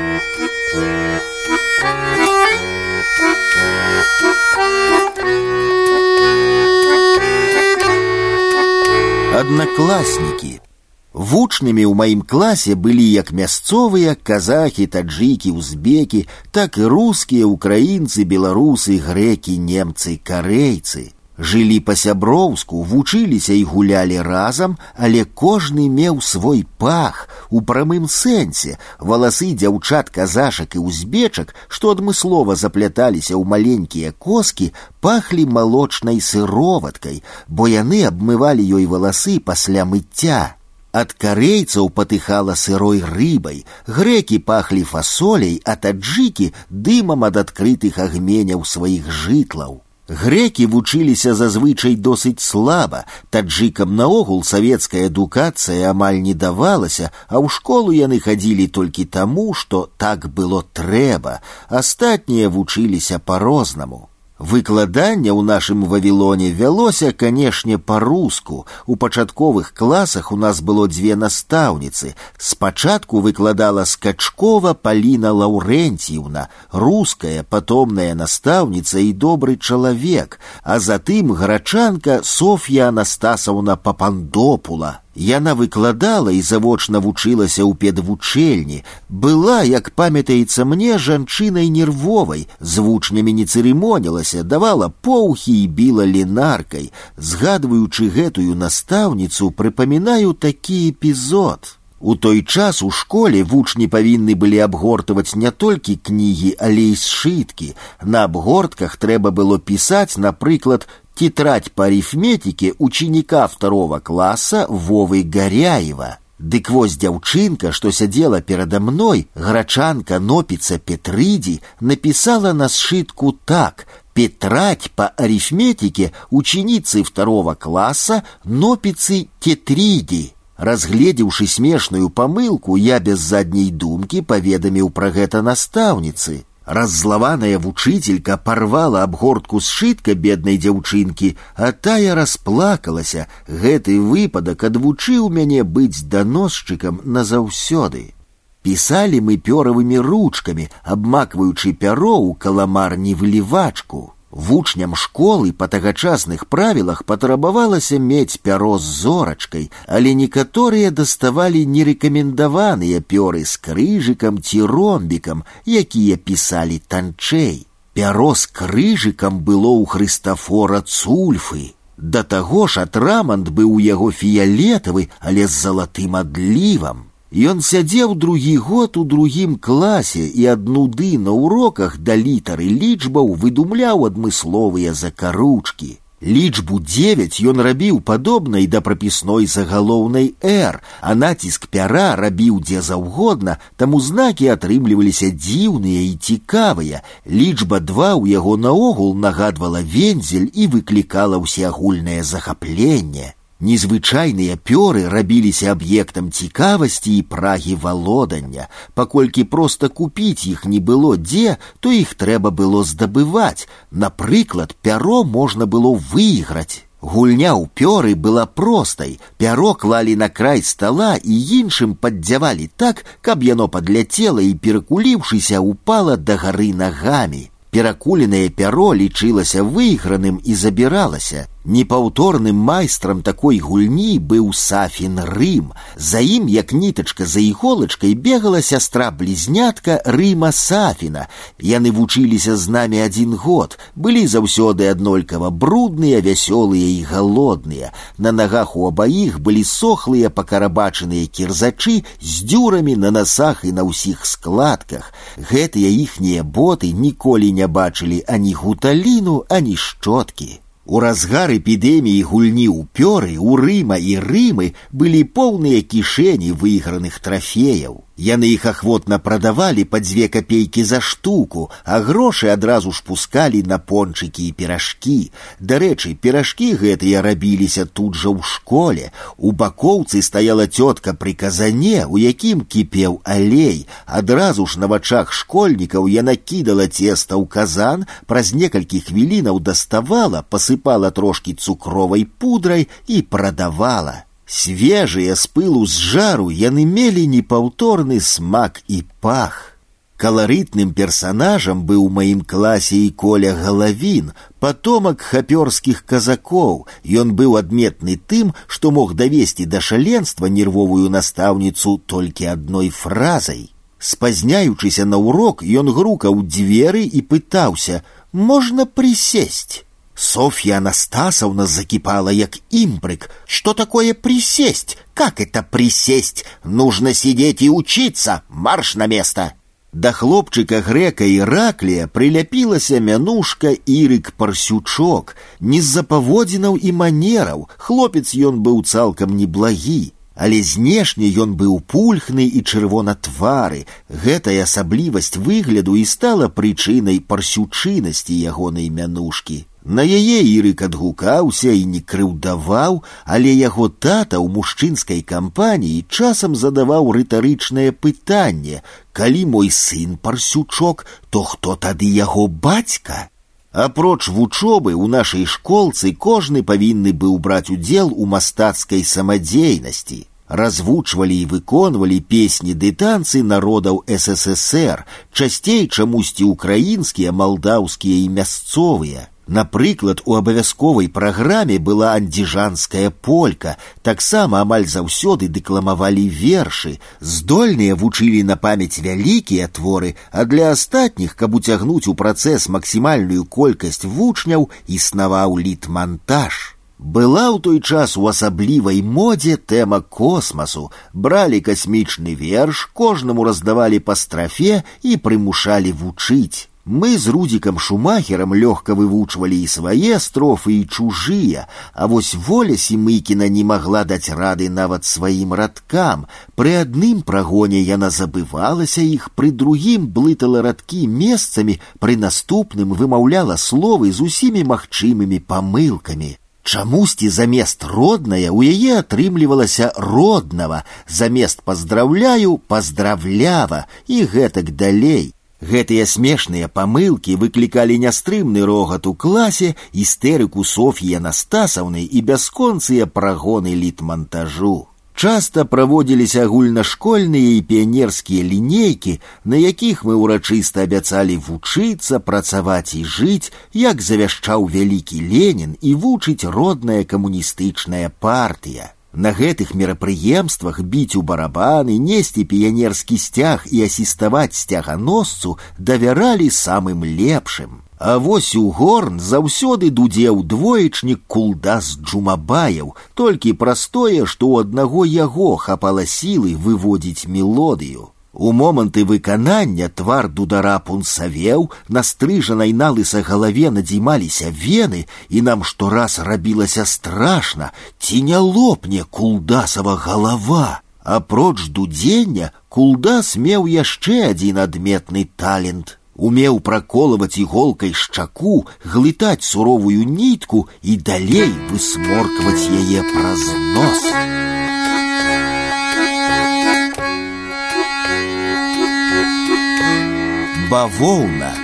Одноклассники Вучнымі ў маім класе былі як мясцовыя казахі, таджыкі, узбекі, так і рускія, украінцы, беларусы, грэкі, немцы, карейцы. Жылі па-сяброўску, вучыліся і гулялі разам, але кожны меў свой пах у прамым сэнсе. Валасы дзяўчат казашак і узбечак, што адмыслова запляталіся ў маленькія коскі, пахлі малочнай сыроваткай, бо яны абмывалі ёй валасы пасля мыцця. Ад карейцаў патыхала сырой рыбай, грэкі пахлі фасоляй, а таджыкі дымам ад адкрытых агменяў сваіх жытлаў. Грэкі вучыліся зазвычай досыць слаба, таджыкам наогул савецкая адукацыя амаль не давалася, а ў школу яны хадзілі толькі таму, што так было трэба, астатнія вучыліся па-рознаму. Выкладанне ў нашым вавілоне вялося, канешне, па-руску. У пачатковых класах у нас было дзве настаўніцы. Спачатку выкладала скачкова Паліна Лаўрэнціўна, руская патомная настаўніца і добры чалавек, а затым грачанка Соф'я Анастасаўна Папандопула. Яна выкладала і завочна вучылася ў педвучэльні, была, як памятаецца мне жанчынай нервовай, з вучнямі не цырымонілася, давала поўхі і біла лінаркай. Згадваючы гэтую настаўніцу, прыпамінаю такі эпізод. У той час у школе вучні павінны былі абгортаваць не толькі кнігі, але і сшыткі. На абгортках трэба было пісаць, напрыклад, тетрадь по арифметике ученика второго класса Вовы Горяева. Дык вось дзяўчынка, што сядзела перада мной, грачанка нопіца Петрыдзі, напісала на сшытку так: Петрать по арифметике ученицы второго класса нопицы Тетриди. Разгледзеўшы смешную памылку, я без задняй думкі паведаміў пра гэта настаўніцы. Раззлаваная вучителька порвала абгортку сшытка беднай дзяўчынкі, а тая расплакалася. Гэты выпадак адвучыў мяне быць даносчыкам назаўсёды. Пісалі мы пёравымі ручкамі, абмакваючы пяро ў каламарні вылівачку. Вучням школы па тагачасных правілах патрабавалася мець пяро з зорачкай, але некаторыя даставалі нерэкамендаваныя пёры з крыжыкам ці ромбікам, якія пісалі танчэй. Пяро з крыжыкам было ў Хрыстафора цульфы. Да таго ж атрамант быў у яго фіялетавы, але з залатым адлівам. Ён сядзеў другі год у другім класе і ад нуды на уроках да літары лічбаў выдумляў адмысловыя закаручкі. Лічбу 9 ён рабіў падобнай да прапісной загалоўнай R, а націск пяра рабіў дзе заўгодна, таму знакі атрымліваліся дзіўныя і цікавыя. Лічба 2 ў яго наогул нагадвала вензель і выклікала ўсеагульнае захапленне. Незвычайныя пёры рабіліся аб'ектам цікавасці і прагі валодання. Паколькі проста купіць іх не было дзе, то іх трэба было здабываць. Напрыклад, пяро можна было выйграць. Гульня ў пёры была простай. Пяро клалі на край стола і іншым паддзявалі так, каб яно падляцела і перакуліўшыся упала да гары нагамі. Перакуленае пяро лічылася выйграным і забіралася. Непаўторным майстрам такой гульні быў сафін рым. За ім, як нітачка за іголачкай бегала сястра блізнятка рыма сафіна. Яны вучыліся з намі адзін год, былі заўсёды аднолькава брудныя, вясёлыя і галодныя. На нагах у абаіх былі сохлыя пакарабачаныя кірзачы з дзюрамі на насах і на ўсіх складках. Гэтыя іхнія боты ніколі не бачылі ані гуталіну, ані шчоткі. У разгар эпідэміі гульні ў пёры у рыма і рымы былі поўныя кішэні выйграных трафеяў. Яны іх ахвотна прадавалі па дзве капейкі за штуку, а грошы адразу ж пускалі на пончыкі і піражкі. Дарэчы, піражкі гэтыя рабіліся тут жа ў школе. У бакоўцы стаяла цётка пры казане, у якім кіпеў алей. Адразу ж на вачах школьнікаў яна кідала цеста ў казан, праз некалькі хвілінаў даставала, пасыпала трошкі цукровай пудрай і прадавала. Свежыя з пылу з жару яны мелі непаўторны смак і пах. Каларытным персанажам быў у маім класе і коля галавін, патомак хапёрскіх казакоў. Ён быў адметны тым, што мог давесці да шаленства нервовую настаўніцу толькі адной фразай. Спазняючыся на урок, ён грукаў дзверы і пытаўся: « Можна присесть. Софья Анастасовна закипала, як имбрик. Что такое присесть? Как это присесть? Нужно сидеть и учиться. Марш на место. Да хлопчыка грэка Іраклія прыляпілася мянушка Ірык парсючок, не з-за паводзінаў і манераў, хлопец ён быў цалкам неблагі. Але знешне ён быў пульхны і чырвона твары. Гэтая асаблівасць выгляду і стала прычынай парсючынасці ягонай мянушкі. На яе ірык адгукаўся і не крыўдаваў, але яго тата ў мужчынскай кампаніі часам задаваў рытарычнае пытанне: калі мой сын парсючок, то хто тады яго бацька? Апроч вучобы ў нашай школцы кожны павінны быў браць удзел у мастацкай самадзейнасці. Развучвалі і выконвалі песні ды танцы народаў ССР, часцей чамусьці украінскія, малдаўскія і мясцовыя. Напрыклад, у абавязковай праграме была андзіжанская полька, таксама амаль заўсёды дэкламавалі вершы, здольныя вучылі на памяць вялікія творы, а для астатніх, каб уцягнуць у працэс максімальную колькасць вучняў, існаваў літмантаж. Была ў той час у асаблівай модзе тэма космасу, бралі касмічны верш, кожнаму раздавалі па страфе і прымушалі вучыць. Мы з рудзікам шумахерам лёгка вывучвалі і свае строфы і чужыя, а вось воля семыкіна не магла даць рады нават сваім радкам. Пры адным прагоне яна забывалася іх, пры другім блытала радкі месцамі, пры наступным вымаўляла словы з усімі магчымымі памылкамі. Чамусьці замест родная у яе атрымлівалася роднага, замест паздраўляю, паздравлява і гэтак далей. Гэтыя смешныя памылкі выклікалі нястрымны рогат у класе, істэрыку Соф'і Анастасаўны і бясконцыя прагоны літмантажу. Часта праводзіліся агульнашкольныя і піянерскія лінейкі, на якіх мы ўрачыста абяцалі вучыцца, працаваць і жыць, як завяшчаў вялікі Ленін і вучыць родная камуністычная партыя. На гэтых мерапрыемствах біць у барабаны, несці піянерскі сцяг і асіставаць сцяганосцу давяралі самым лепшым. А вось у горн заўсёды дудзеў двоечнік кулдас джумабаяў, толькі простое, што ў аднаго яго хапала сілы выводзіць мелодыю. У моманты выканання твар дудара пунсавеў, на стрыжанай на лыса галаве надзімаліся вены, і нам штораз рабілася страшна, ці не лопне кулдасава галава. Апроч дудзення кулдас меў яшчэ адзін адметны талент. Умеў праколваць іголкай шчаку, глытаць суровую нітку і далей высморкваць яе праз нос. бавоўна.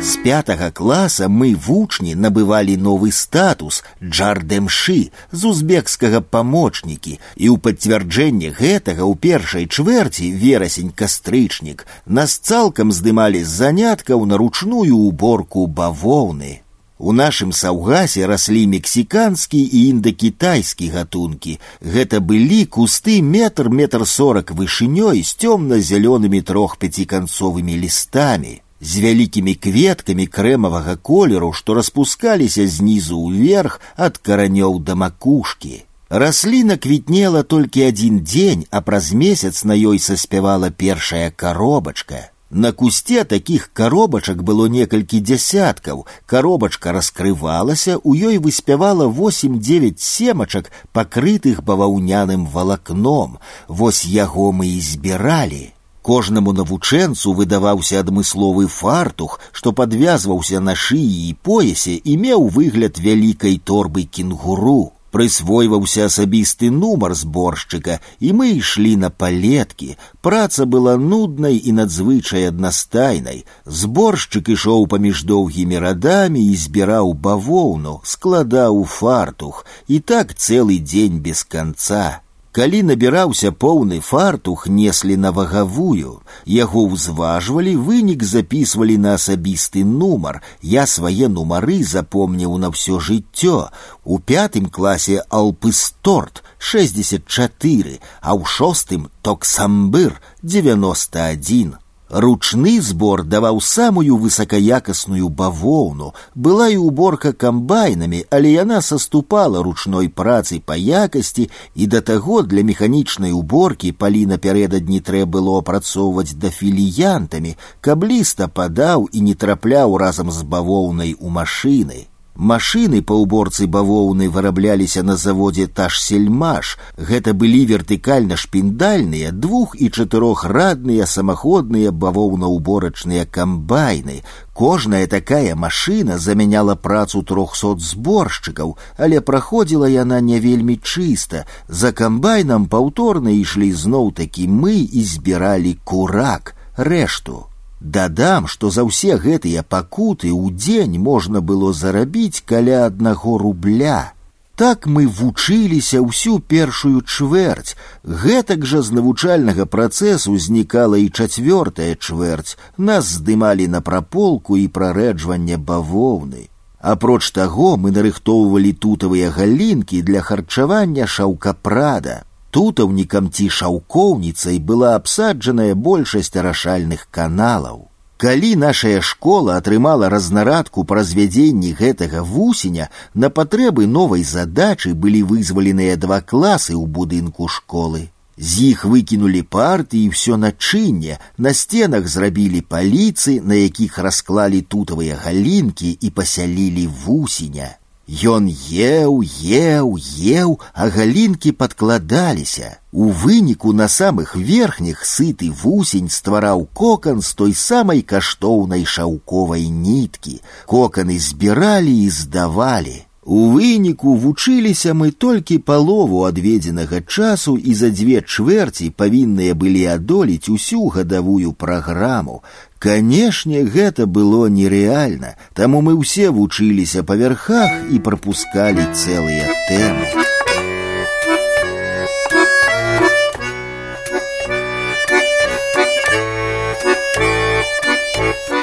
З пятага класа мы вучні набывалі новы статус джардемшы з узбекскага памочнікі і ў пацвярджэнне гэтага ў першай чвэрці верасень кастрычнік нас цалкам здымалі з заняткаў на ручную уборку бавоўны. У нашым саўгасе раслі мексіканскі і індакітайскі гатункі. Гэта былі кусты метр метр сорок вышынёй з цёмна-зялёнымі трохпяціканцовымі лістамі, з вялікімі кветкамі крэмавага колеру, што распускаліся знізу ўверх ад каранёў да макушкі. Расліна квітнела толькі адзін дзень, а праз месяц на ёй саспявала першая коробачка. На кусте таких коробачак было некалькі дзясяткаў. Коробачка раскрывалася, у ёй выспявала восемь-девять семачак, пакрытых баваўняным валакном. Вось яго мы і збіралі. Кожнаму навучэнцу выдаваўся адмысловы фартух, што падвязваўся на шыі і поясе і меў выгляд вялікай торбы кенгуру прысвойваўся асабісты нумар зборшчыка, і мы ішлі на палеткі. Праца была нуднай і надзвычай аднастайнай. Зборшчык ішоў паміж доўгімі радамі і збіраў бавоўну, складаў фартух, і так цэлы дзень без канца. Калі набіраўся поўны фартух, неслі на вагавую. Яго ўзважвалі, вынік записывалі на асабісты нумар. Я свае нумары запомніў на ўсё жыццё. У пятым класе алпысторт 64, а ў шостым токсамбыр 91. Ручны збор даваў самую высакаякасную бавоўну. Была і уборка камбайнамі, але яна саступала ручной працы па якасці і да таго для механічнай уборкі палі напярэдадні трэ было апрацоўваць дафіліянтамі, каб ліста падаў і не трапляў разам з бавоўнай у машыны. Машины па ўборцы бавоўны вырабляліся на заводзе ташсельмаш. Гэта былі вертыкальна шпіндальныя двух і чатырохрадныя самаходныя бавоўнаўборачныя камбайны. Кожная такая машына замяняла працу трохсот зборшчыкаў, але праходзіла яна не вельмі чыста. За камбайнам паўторна ішлі зноў такі мы і збіралі курак, рэшту. Дадам, што за ўсе гэтыя пакуты ў дзень можна было зарабіць каля аднаго рубля. Так мы вучыліся ўсю першую чвэрць. Гэтак жа з навучальнага працэсу знікала і чацвёртая чвэрць. Нас здымалі на праполку і прарэджванне бавоўны. Апроч таго мы нарыхтоўвалі тутавыя галінкі для харчавання шаўкапрада тутаўнікам ці шаўкоўніцай была абсаджаная большасць арашальных каналаў. Калі нашая школа атрымала разнарадку па развядзенні гэтага вусеня, на патрэбы новай задачы былі вызваленыя два класы ў будынку школы. З іх выкінулі парты і ўсё начынне, на сценах зрабілі паліцы, на якіх расклалі тутавыя галінкі і пасялілі вусеня. Ён еў, еў, еў, а галінкі падкладаліся. У выніку на самых верхніх сыты вусень ствараў кокан з той самай каштоўнай шаўковай ніткі. Коканы збіралі і здавалі. У выніку вучыліся мы толькі палову адведзенага часу і за дзве чвэрці павінныя былі адолець усю гадавую праграму. Канешне, гэта было нерэальна, таму мы ўсе вучыліся па вярхах і прапускалі цэлыя тэмы.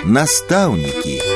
Настаўнікі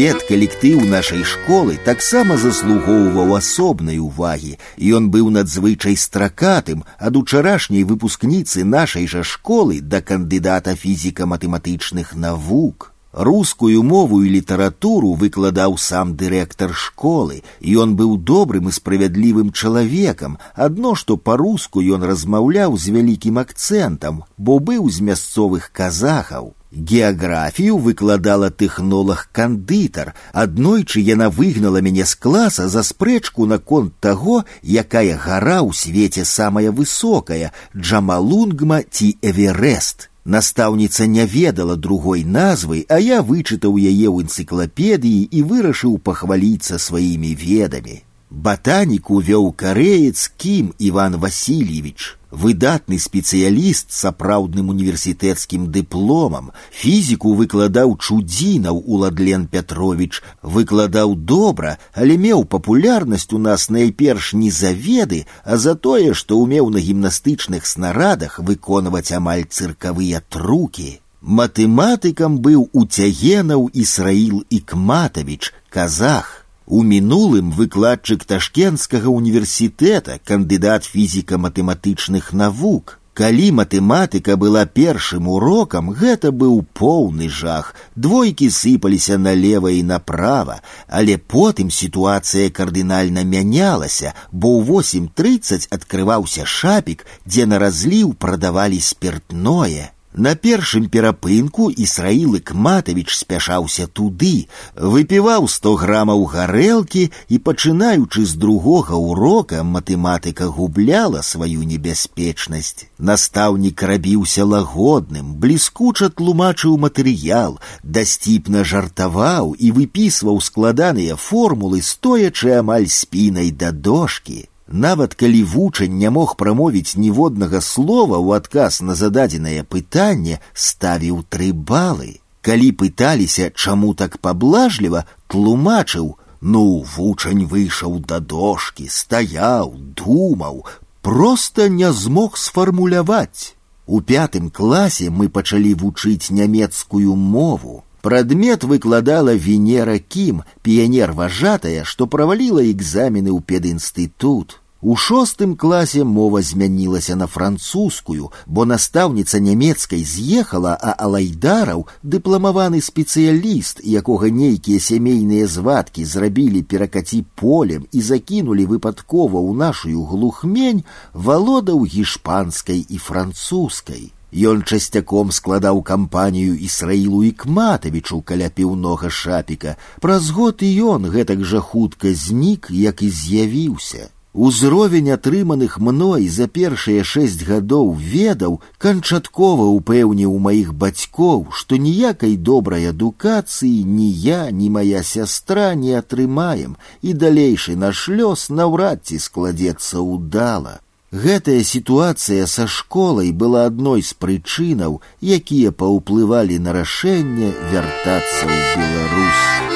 Педкалектыў нашай школы таксама заслугоўваў асобнай увагі, і ён быў надзвычай стракатым ад учарашняй выпускніцы нашай жа школы да кандыдата фізіка-матэматычных навук. Рускую мову і літаратуру выкладаў сам дырэктар школы, і ён быў добрым і справядлівым чалавекам, адно што па-руску ён размаўляў з вялікім акцэнтам, бо быў з мясцовых казахаў. Геаграфію выкладала тэхнолог-кандытар. Аднойчы яна выгнала мяне з класа за спрэчку наконт таго, якая гара ў свеце самая высокая, Джамалунгма ці Эверест. Настаўніца не ведала другой назвы, а я вычытаў яе ў энцыклапедыі і вырашыў пахваліцца сваімі ведамі. Батаніку вёў кареец Кім Іван Васильевич, выдатны спецыяліст з сапраўдным універсітэцкім дыпломам, фізіку выкладаў чудзінаў Уладлен Пятрович, выкладаў добра, але меў папулярнасць у нас найперш не за веды, а за тое, што ўмеў на гімнастычных снарадах выконваць амаль цыркавыя трукі. Матэматыкам быў Уцягенаў Ісраіл Ікматавіч, казах. У мінулым выкладчык ташкенскага універсітэта, кандыдат фізіка-матэматычных навук. Калі матэматыка была першым урокам, гэта быў поўны жах. Двойкі сыпаліся налева і направа, але потым сітуацыя кардынальна мянялася, бо ў 8.30 адкрываўся шапік, дзе на разліў прадавалі спиртное. На першым перапынку Ісраіл Ікматавіч спяшаўся туды, выпіваў 100 грамаў гарэлкі і, пачынаючы з другога урока, матэматыка губляла сваю небяспечнасць. Настаўнік рабіўся лагодным, бліскуча тлумачыў матэрыял, дасціпна жартаваў і выпісваў складаныя формулы, стоячы амаль спінай да дошкі. Нават калі вучань не мог прамовіць ніводнага слова ў адказ на зададзенае пытанне, ставіў тры балы. Калі пыталіся, чаму так паблажліва, тлумачыў: Ну, вучань выйшаў да дошкі, стаяў, думаў, просто не змог сфармуляваць. У пятым класе мы пачалі вучыць нямецкую мову. Прадмет выкладала Венера Кім, піянер вожатая, што праваліла экзамены ў педінстытут. У шостым класе мова змянілася на французскую, бо настаўніца нямецкай з'ехала, а алайдараў дыпламаваны спецыяліст, якога нейкія сямейныя звадкі зрабілі перакаці полем і закінулі выпадкова ў нашую глухмень, валодаў гішпанскай і французскай. Ён часцяком складаў кампанію ісраілу ікматавічу каля піўнога шапіка. Праз год і ён гэтак жа хутка знік, як і з'явіўся. Узровень атрыманых мной за першыя шэсць гадоў ведаў канчаткова ўпэўніў маіх бацькоў, што ніякай добрай адукацыі ні я, ні моя сястра не атрымаем, і далейшы наш лёс наўрад ці складзецца ўдала. Гэтая сітуацыя са школай была адной з прычынаў, якія паўплывалі на рашэнне вяртацца ў Беларусь.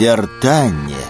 вяртанне.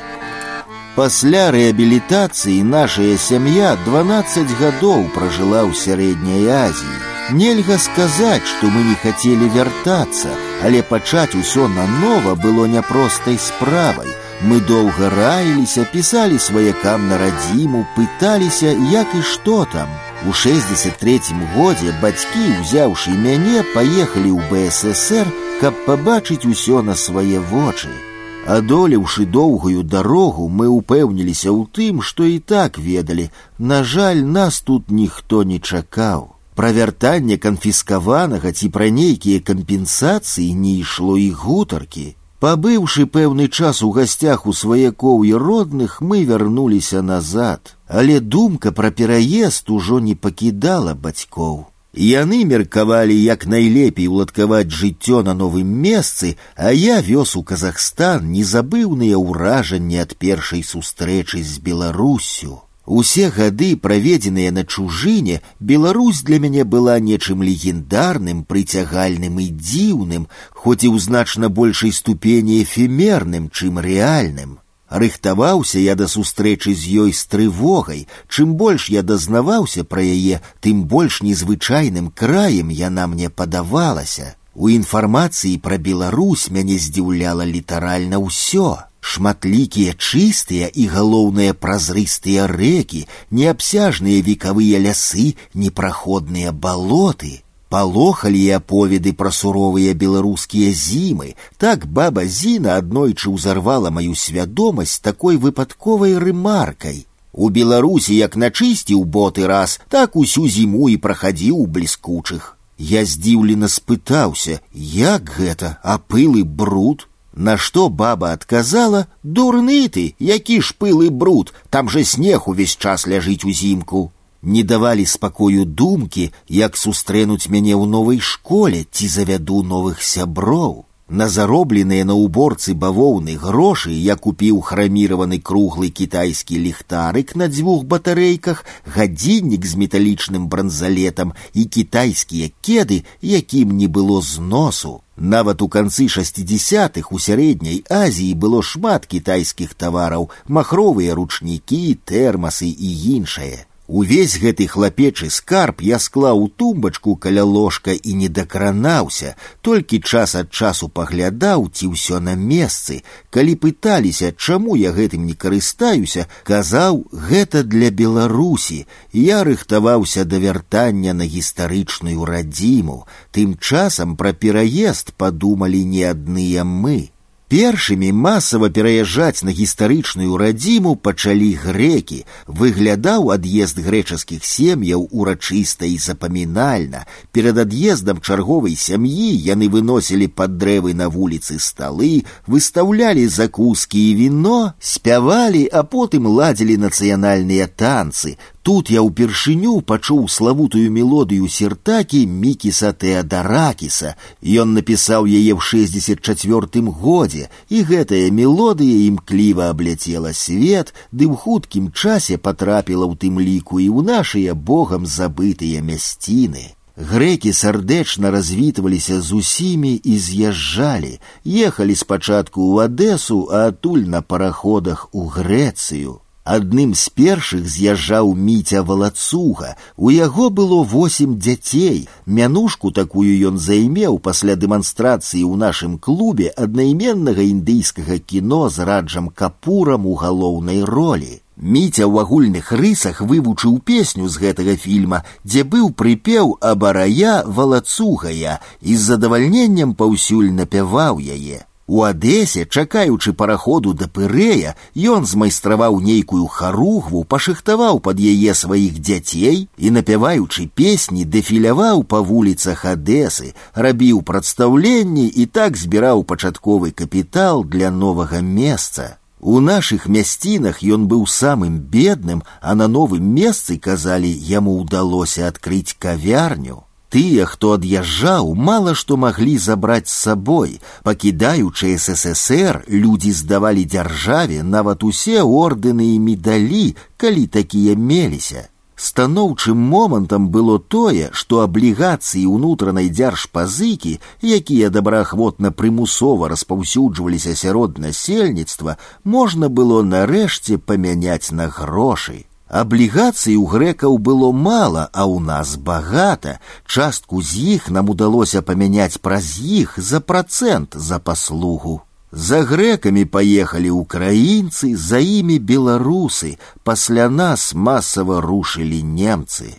Пасля рэабілітацыі нашая сям'я 12 гадоў пражыла ў сярэдняй Азіі. Нельга сказаць, што мы не хацелі вяртацца, але пачаць усё нанова было няпростай справай. Мы доўга раіліся, пісалі сваякам на радзіму, пыталіся, як і што там. У 63 годзе бацькі, узяўшы мяне, паехалі ў БССР, каб пабачыць усё на свае вочы. Адолеўшы доўгую дарогу, мы ўпэўніліся ў тым, што і так ведалі. На жаль, нас тут ніхто не чакаў. Пра вяртанне канфіскаванага ці пра нейкія кампенсацыі не ішло і гутаркі. Пабыўшы пэўны час у гасцях у сваякоў і родных, мы вярнуліся назад, але думка пра пераезд ужо не пакідала бацькоў. Яны меркавалі як найлепей уладкаваць жыццё на новым месцы, а я вёз у Казахстан незабыўныя ўражанні ад першай сустрэчы з Беларусю. Усе гады, праведзеныя на чужыне, Беларусь для мяне была нечым легендарным, прыцягальным і дзіўным, хоць і ў значна большай ступені эфемерным, чым рэальным. Рыхтаваўся я да сустрэчы з ёй з трывогай. Чым больш я дазнаваўся пра яе, тым больш незвычайным краем яна мне падавалася. У інфармацыі пра Беларусь мяне здзіўляла літаральна ўсё. Шматлікія чыстыя і галоўныя празрыстыя рэкі, неабсяжныя векавыя лясы, непраходныя балоты. Палохалі і аповеды пра суровыя беларускія зімы. Так баба Зіна аднойчы ўзарвала маю свядомасць такой выпадковай рымаркай. У Беларусі як начысціў боты раз, так усю зіму і прахадзіў у бліскучых. Я здзіўлена спытаўся, як гэта, а пылы бруд? На што баба адказала: « Дурны ты, які ж пылы бруд, там же снег увесь час ляжыць узімку не давалі спакою думкі, як сустрэнуць мяне ў новай школе ці завяду новых сяброў. На заробленыя на уборцы бавоўны грошы я купіў храміраваны круглы кітайскі ліхтарык на дзвюх батарэйках, гадзіннік з металічным бранзалетам і кітайскія кеды, якім не было зносу. Нават у канцы шестидесятых у сярэдняй Азіі было шмат кітайскіх тавараў, махровыя ручнікі, тэрмасы і іншае. Увесь гэты хлапечы скарб я склаў у тумбачку каля ложка і не дакранаўся, толькі час ад часу паглядаў ці ўсё на месцы. Калі пыталіся, чаму я гэтым не карыстаюся, казаў гэта для Беларусі. Я рыхтаваўся да вяртання на гістарычную радзіму. Тым часам пра пераезд падумалі не адныя мы. Першымі масава пераязджаць на гістарычную радзіму пачалі грэкі. Выглядаў ад'езд грэчаскіх сем'яў урачыста і запамінальна. Перад ад'ездам чарговай сям'і яны выносілі пад дрэвы на вуліцы сталы, выстаўлялі закускі і віно, спявалі, а потым ладзілі нацыянальныя танцы, Тут я ўпершыню пачуў славутую мелодыю сертакі мікіса Теадаракіса. Ён напісаў яе ў 64 годзе, і гэтая мелодыя імкліва абляцела свет, ды ў хуткім часе патрапіла ў тым ліку і ў нашыя богам забытыя мясціны. Грекі сардэчна развітваліся з усімі і з'язджалі, ехалі спачатку ў Адэсу, а адтуль на параходах у Грэцыю. Адным з першых з'язджаў міця валацуга. У яго было восем дзяцей. Мянушку такую ён займеў пасля дэманстрацыі ў нашым клубе аднайменнага індыйскага кіно з раджам капурам у галоўнай ролі. Міця ў агульных рысах вывучыў песню з гэтага фільма, дзе быў прыпеў абарая валацугая і з задавальненнем паўсюль напяваў яе. У Адэсе, чакаючы параходу да пырэя, ён змайстраваў нейкую харугву, пашыхтаваў пад яе сваіх дзяцей і, напяваючы песні, дэфіляваў па вуліцах Адэсы, рабіў прадстаўленні і так збіраў пачатковы капітал для новага месца. У нашых мясцінах ён быў самым бедным, а на новым месцы казалі, яму ўдалося адкрыць кавярню. Тыя, хто ад'язджаў, мала што маглі забраць з сабой. Пакідаючы ССР, людзі здавалі дзяржаве нават усе ордэны і медалі, калі такія меліся. Станоўчым момантам было тое, што аблігацыі ўнутранай дзяржпазыкі, якія добраахвотна прымусова распаўсюджваліся сярод насельніцтва, можна было нарэшце памяняць на грошы. Аблігацый у грэкаў было мала, а ў нас багата. Частку з іх нам удалося памяняць праз іх за працэнт за паслугу. За грэкамі паехалі ўкраінцы, за імі беларусы, пасля нас масава рушылі немцы.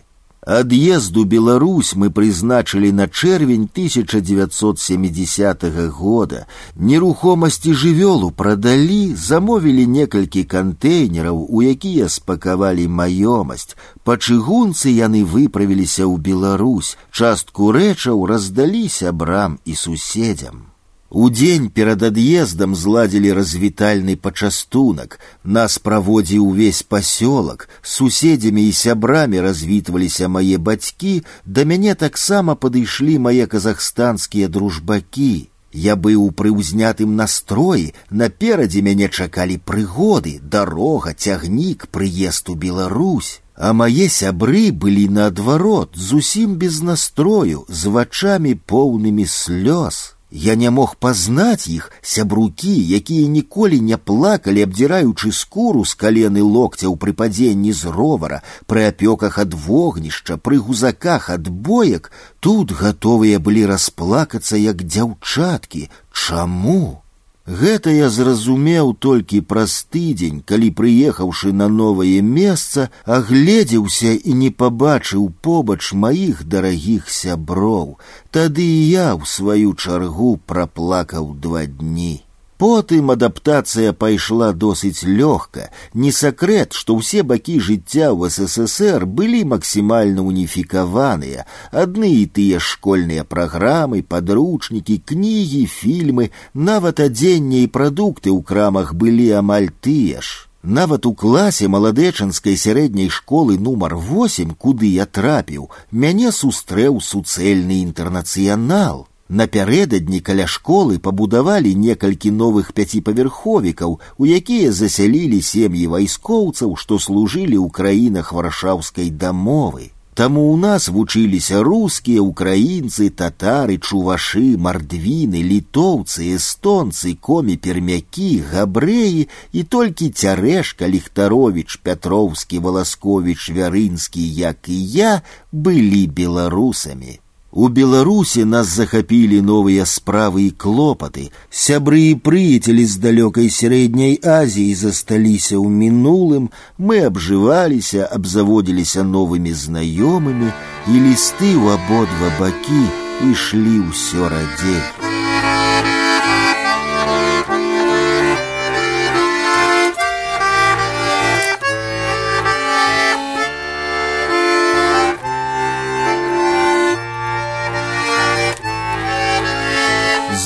Ад'езду Беларусь мы прызначылі на чэрвень 1970 года. Нерухомасці жывёлу прадалі, замовілі некалькі кантэйнераў, у якія спакавалі маёмасць. Па чыгунцы яны выправіліся ў Беларусь, частку рэчаў раздалі сябрам і суседзям. У дзень перад ад'ездам зладзілі развітальны пачастунак. Нас праводзіў увесь пасёлак, суседзямі і сябрамі развітваліся мае бацькі, да мяне таксама падышлі мае казахстанскія дружбакі. Я быў пры ўзнятым настроі, наперадзе мяне чакалі прыгоды, дарога, цягнік, прыезд у Беларусь. А мае сябры былі наадварот, зусім без настрою, з вачамі поўнымі слёз. Я не мог пазнаць іх сябрукі, якія ніколі не плакалі, абдзіраючы скуру з калены локцяў пры падзенні з ровара, пры апёках ад вогнішча, пры гузаках ад боек, тут гатовыя былі расплакацца як дзяўчаткі. Чаму? Гэта я зразумеў толькі праз тыдзень, калі прыехаўшы на новае месца, агледзеўся і не пабачыў побач маіх дарагіх сяброў. Тады і я ў сваю чаргу праплакаў два дні. Потым адаптацыя пайшла досыць лёгка. Не сакрэт, што ўсе бакі жыцця ў ССР былі максімальна уніфікаваныя. Адны і тыя школьныя праграмы, падручнікі, кнігі, фільмы, нават адзенне і прадукты ў крамах былі амаль тыя ж. Нават у класе маладэчанскай сярэдняй школы нумар 8, куды я трапіў, мяне сустрэў суцэльны інтэрнацыянал. Напярэдадні каля школы пабудавалі некалькі новых пяціпавярховікаў, у якія засялілі сем'і вайскоўцаў, што служылі ў краінах варшаўскай дамовы. Таму ў нас вучыліся рускія, украінцы, татары, чувашы, мардвіны, літоўцы, эстонцы, комі пермякі, габрэі і толькі цярэшка ліхтарович, пятроўскі, валасковіч, вярынскі, як і я, былі беларусамі. У Беларуси нас захапілі новыя справы і клопаты. Сябры і прыяцелі з далёкай сярэдняй Азіі засталіся ў мінулым, мы абжываліся, абзаводзіліся новымі знаёмымі, і лісты ў абодва бакі ішлі ўсё радзей.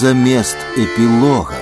замест эпілога.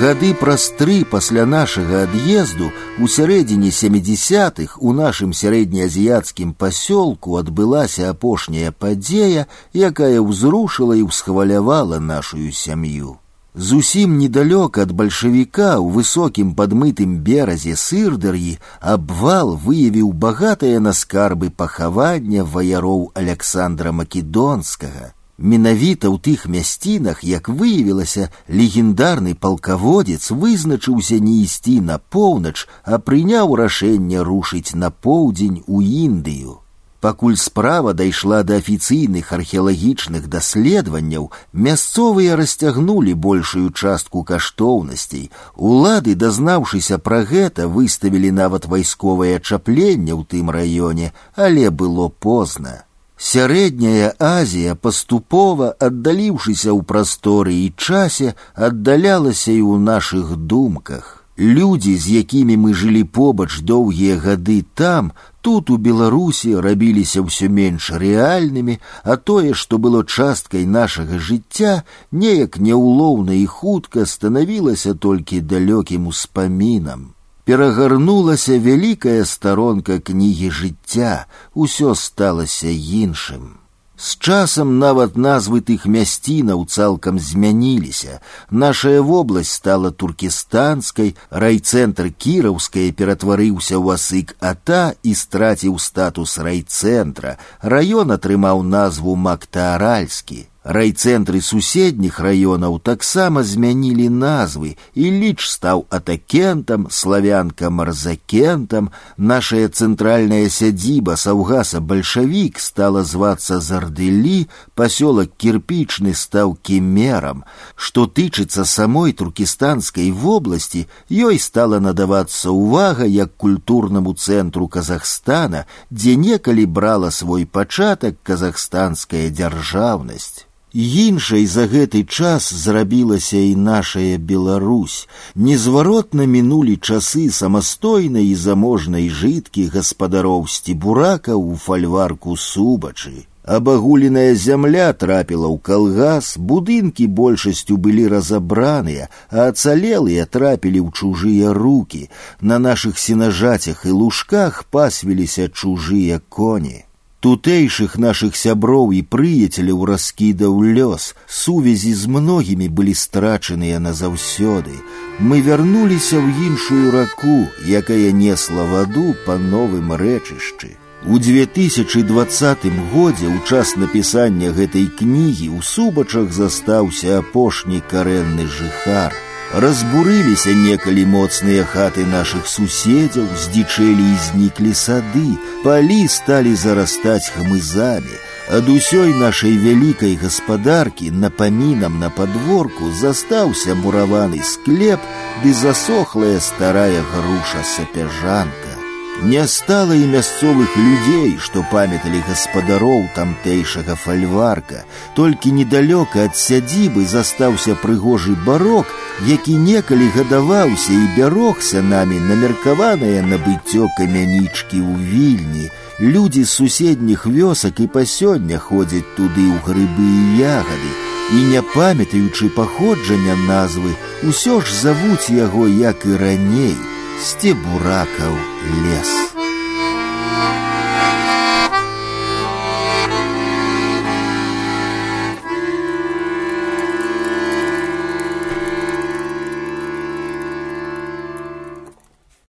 Гады праз тры пасля нашага ад'езду у сярэдзіне 70-х у нашым сярэднеазіяцкім пасёлку адбылася апошняя падзея, якая ўзрушыла і ўсхвалявала нашую сям'ю. Зусім недалёк ад бальшавіка ў высокім падмытым беразе сырдар'і абвал выявіў багатае на скарбы пахавання ваяроў Александра Македонскага. Менавіта ў тых мясцінах, як выявілася, легендарны палкаводзец вызначыўся не ісці на поўнач, а прыняў рашэнне рушыць на поўдзень у Індыю. Пакуль справа дайшла да афіцыйных археалагічных даследаванняў, мясцовыя расцягнулі большую частку каштоўнасцей. Улады, дазнаўшыся пра гэта, выставілі нават вайсковае чапленне ў тым раёне, але было позна. Сярэдняя Азія паступова, аддаліўшыся ў прасторы і часе, аддалялася і ў нашых думках. Людзі, з якімі мы жылі побач доўгія гады там, тут у Беларусі рабіліся ўсё менш рэальнымі, а тое, што было часткай нашага жыцця, неяк няўлоўна і хутка станавілася толькі далёкім успамінам перагарнулася вялікая старонка кнігі жыцця, усё сталася іншым. З часам нават назвы тых мясцінаў цалкам змяніліся. Нашая вобласць стала туркестанскай, райцэнтр кіраўская ператварыўся ў асык ата і страціў статус райцэнтра. Раён атрымаў назву Мактааральскі. Райцэнтры суседніх раёнаў таксама змянілі назвы, і ліч стаў атакентам, славянка марзакентам, нашая цэнтральная сядзіба саўгаса бальшавік стала звацца зардылі, пасёлак кірпічны стаў кемерам. Што тычыцца самой туркестанскай вобласці, ёй стала надавацца ўвага як культурнаму цэнтру Казахстана, дзе некалі брала свой пачатак казахстанская дзяржаўнасць. Іншай за гэты час зрабілася і нашая Беларусь. Незваротна мінулі часы самастойнай і заможнай жыткі гаспадароў сцібурака ў фальварку субачы. Абагуленая зямля трапіла ў калгас, будынкі большасцю былі разабраныя, а ацалелыя трапілі ў чужыя руки. На нашых сенажацях і лужках пасвіліся чужыя коні. Тутэйшых нашых сяброў і прыяцеляў раскідаў лёс, сувязі з многімі былі страчаныя назаўсёды. Мы вярнуліся ў іншую раку, якая несла ваду па новым рэчышчы. У 2020 годзе ў час напісання гэтай кнігі ў субачах застаўся апошні карэнны жыхар. Разбурыліся некалі моцныя хаты нашых суседзяў, здзічэлі і зніклі сады, палі сталі зарастаць хмызамі. Ад усёй нашай вялікай гаспадаркі напамінам на падворку застаўся мураваны склеп ды засохлая старая груша сапяжанка. Не стала і мясцовых людзей, што памяталі гаспадароў тамтэйшага фальварка. Толькі недалёка ад сядзібы застаўся прыгожы барок, які некалі гадаваўся і бярогся намі на меркаванае набыццё камянічкі ў вільні. Людзі з суседніх вёсак і па сёння ходзяць туды ў грыбы і ягады. І не памятаючы паходжання назвы, усё ж завуць яго як і раней. Стебуракаў лес.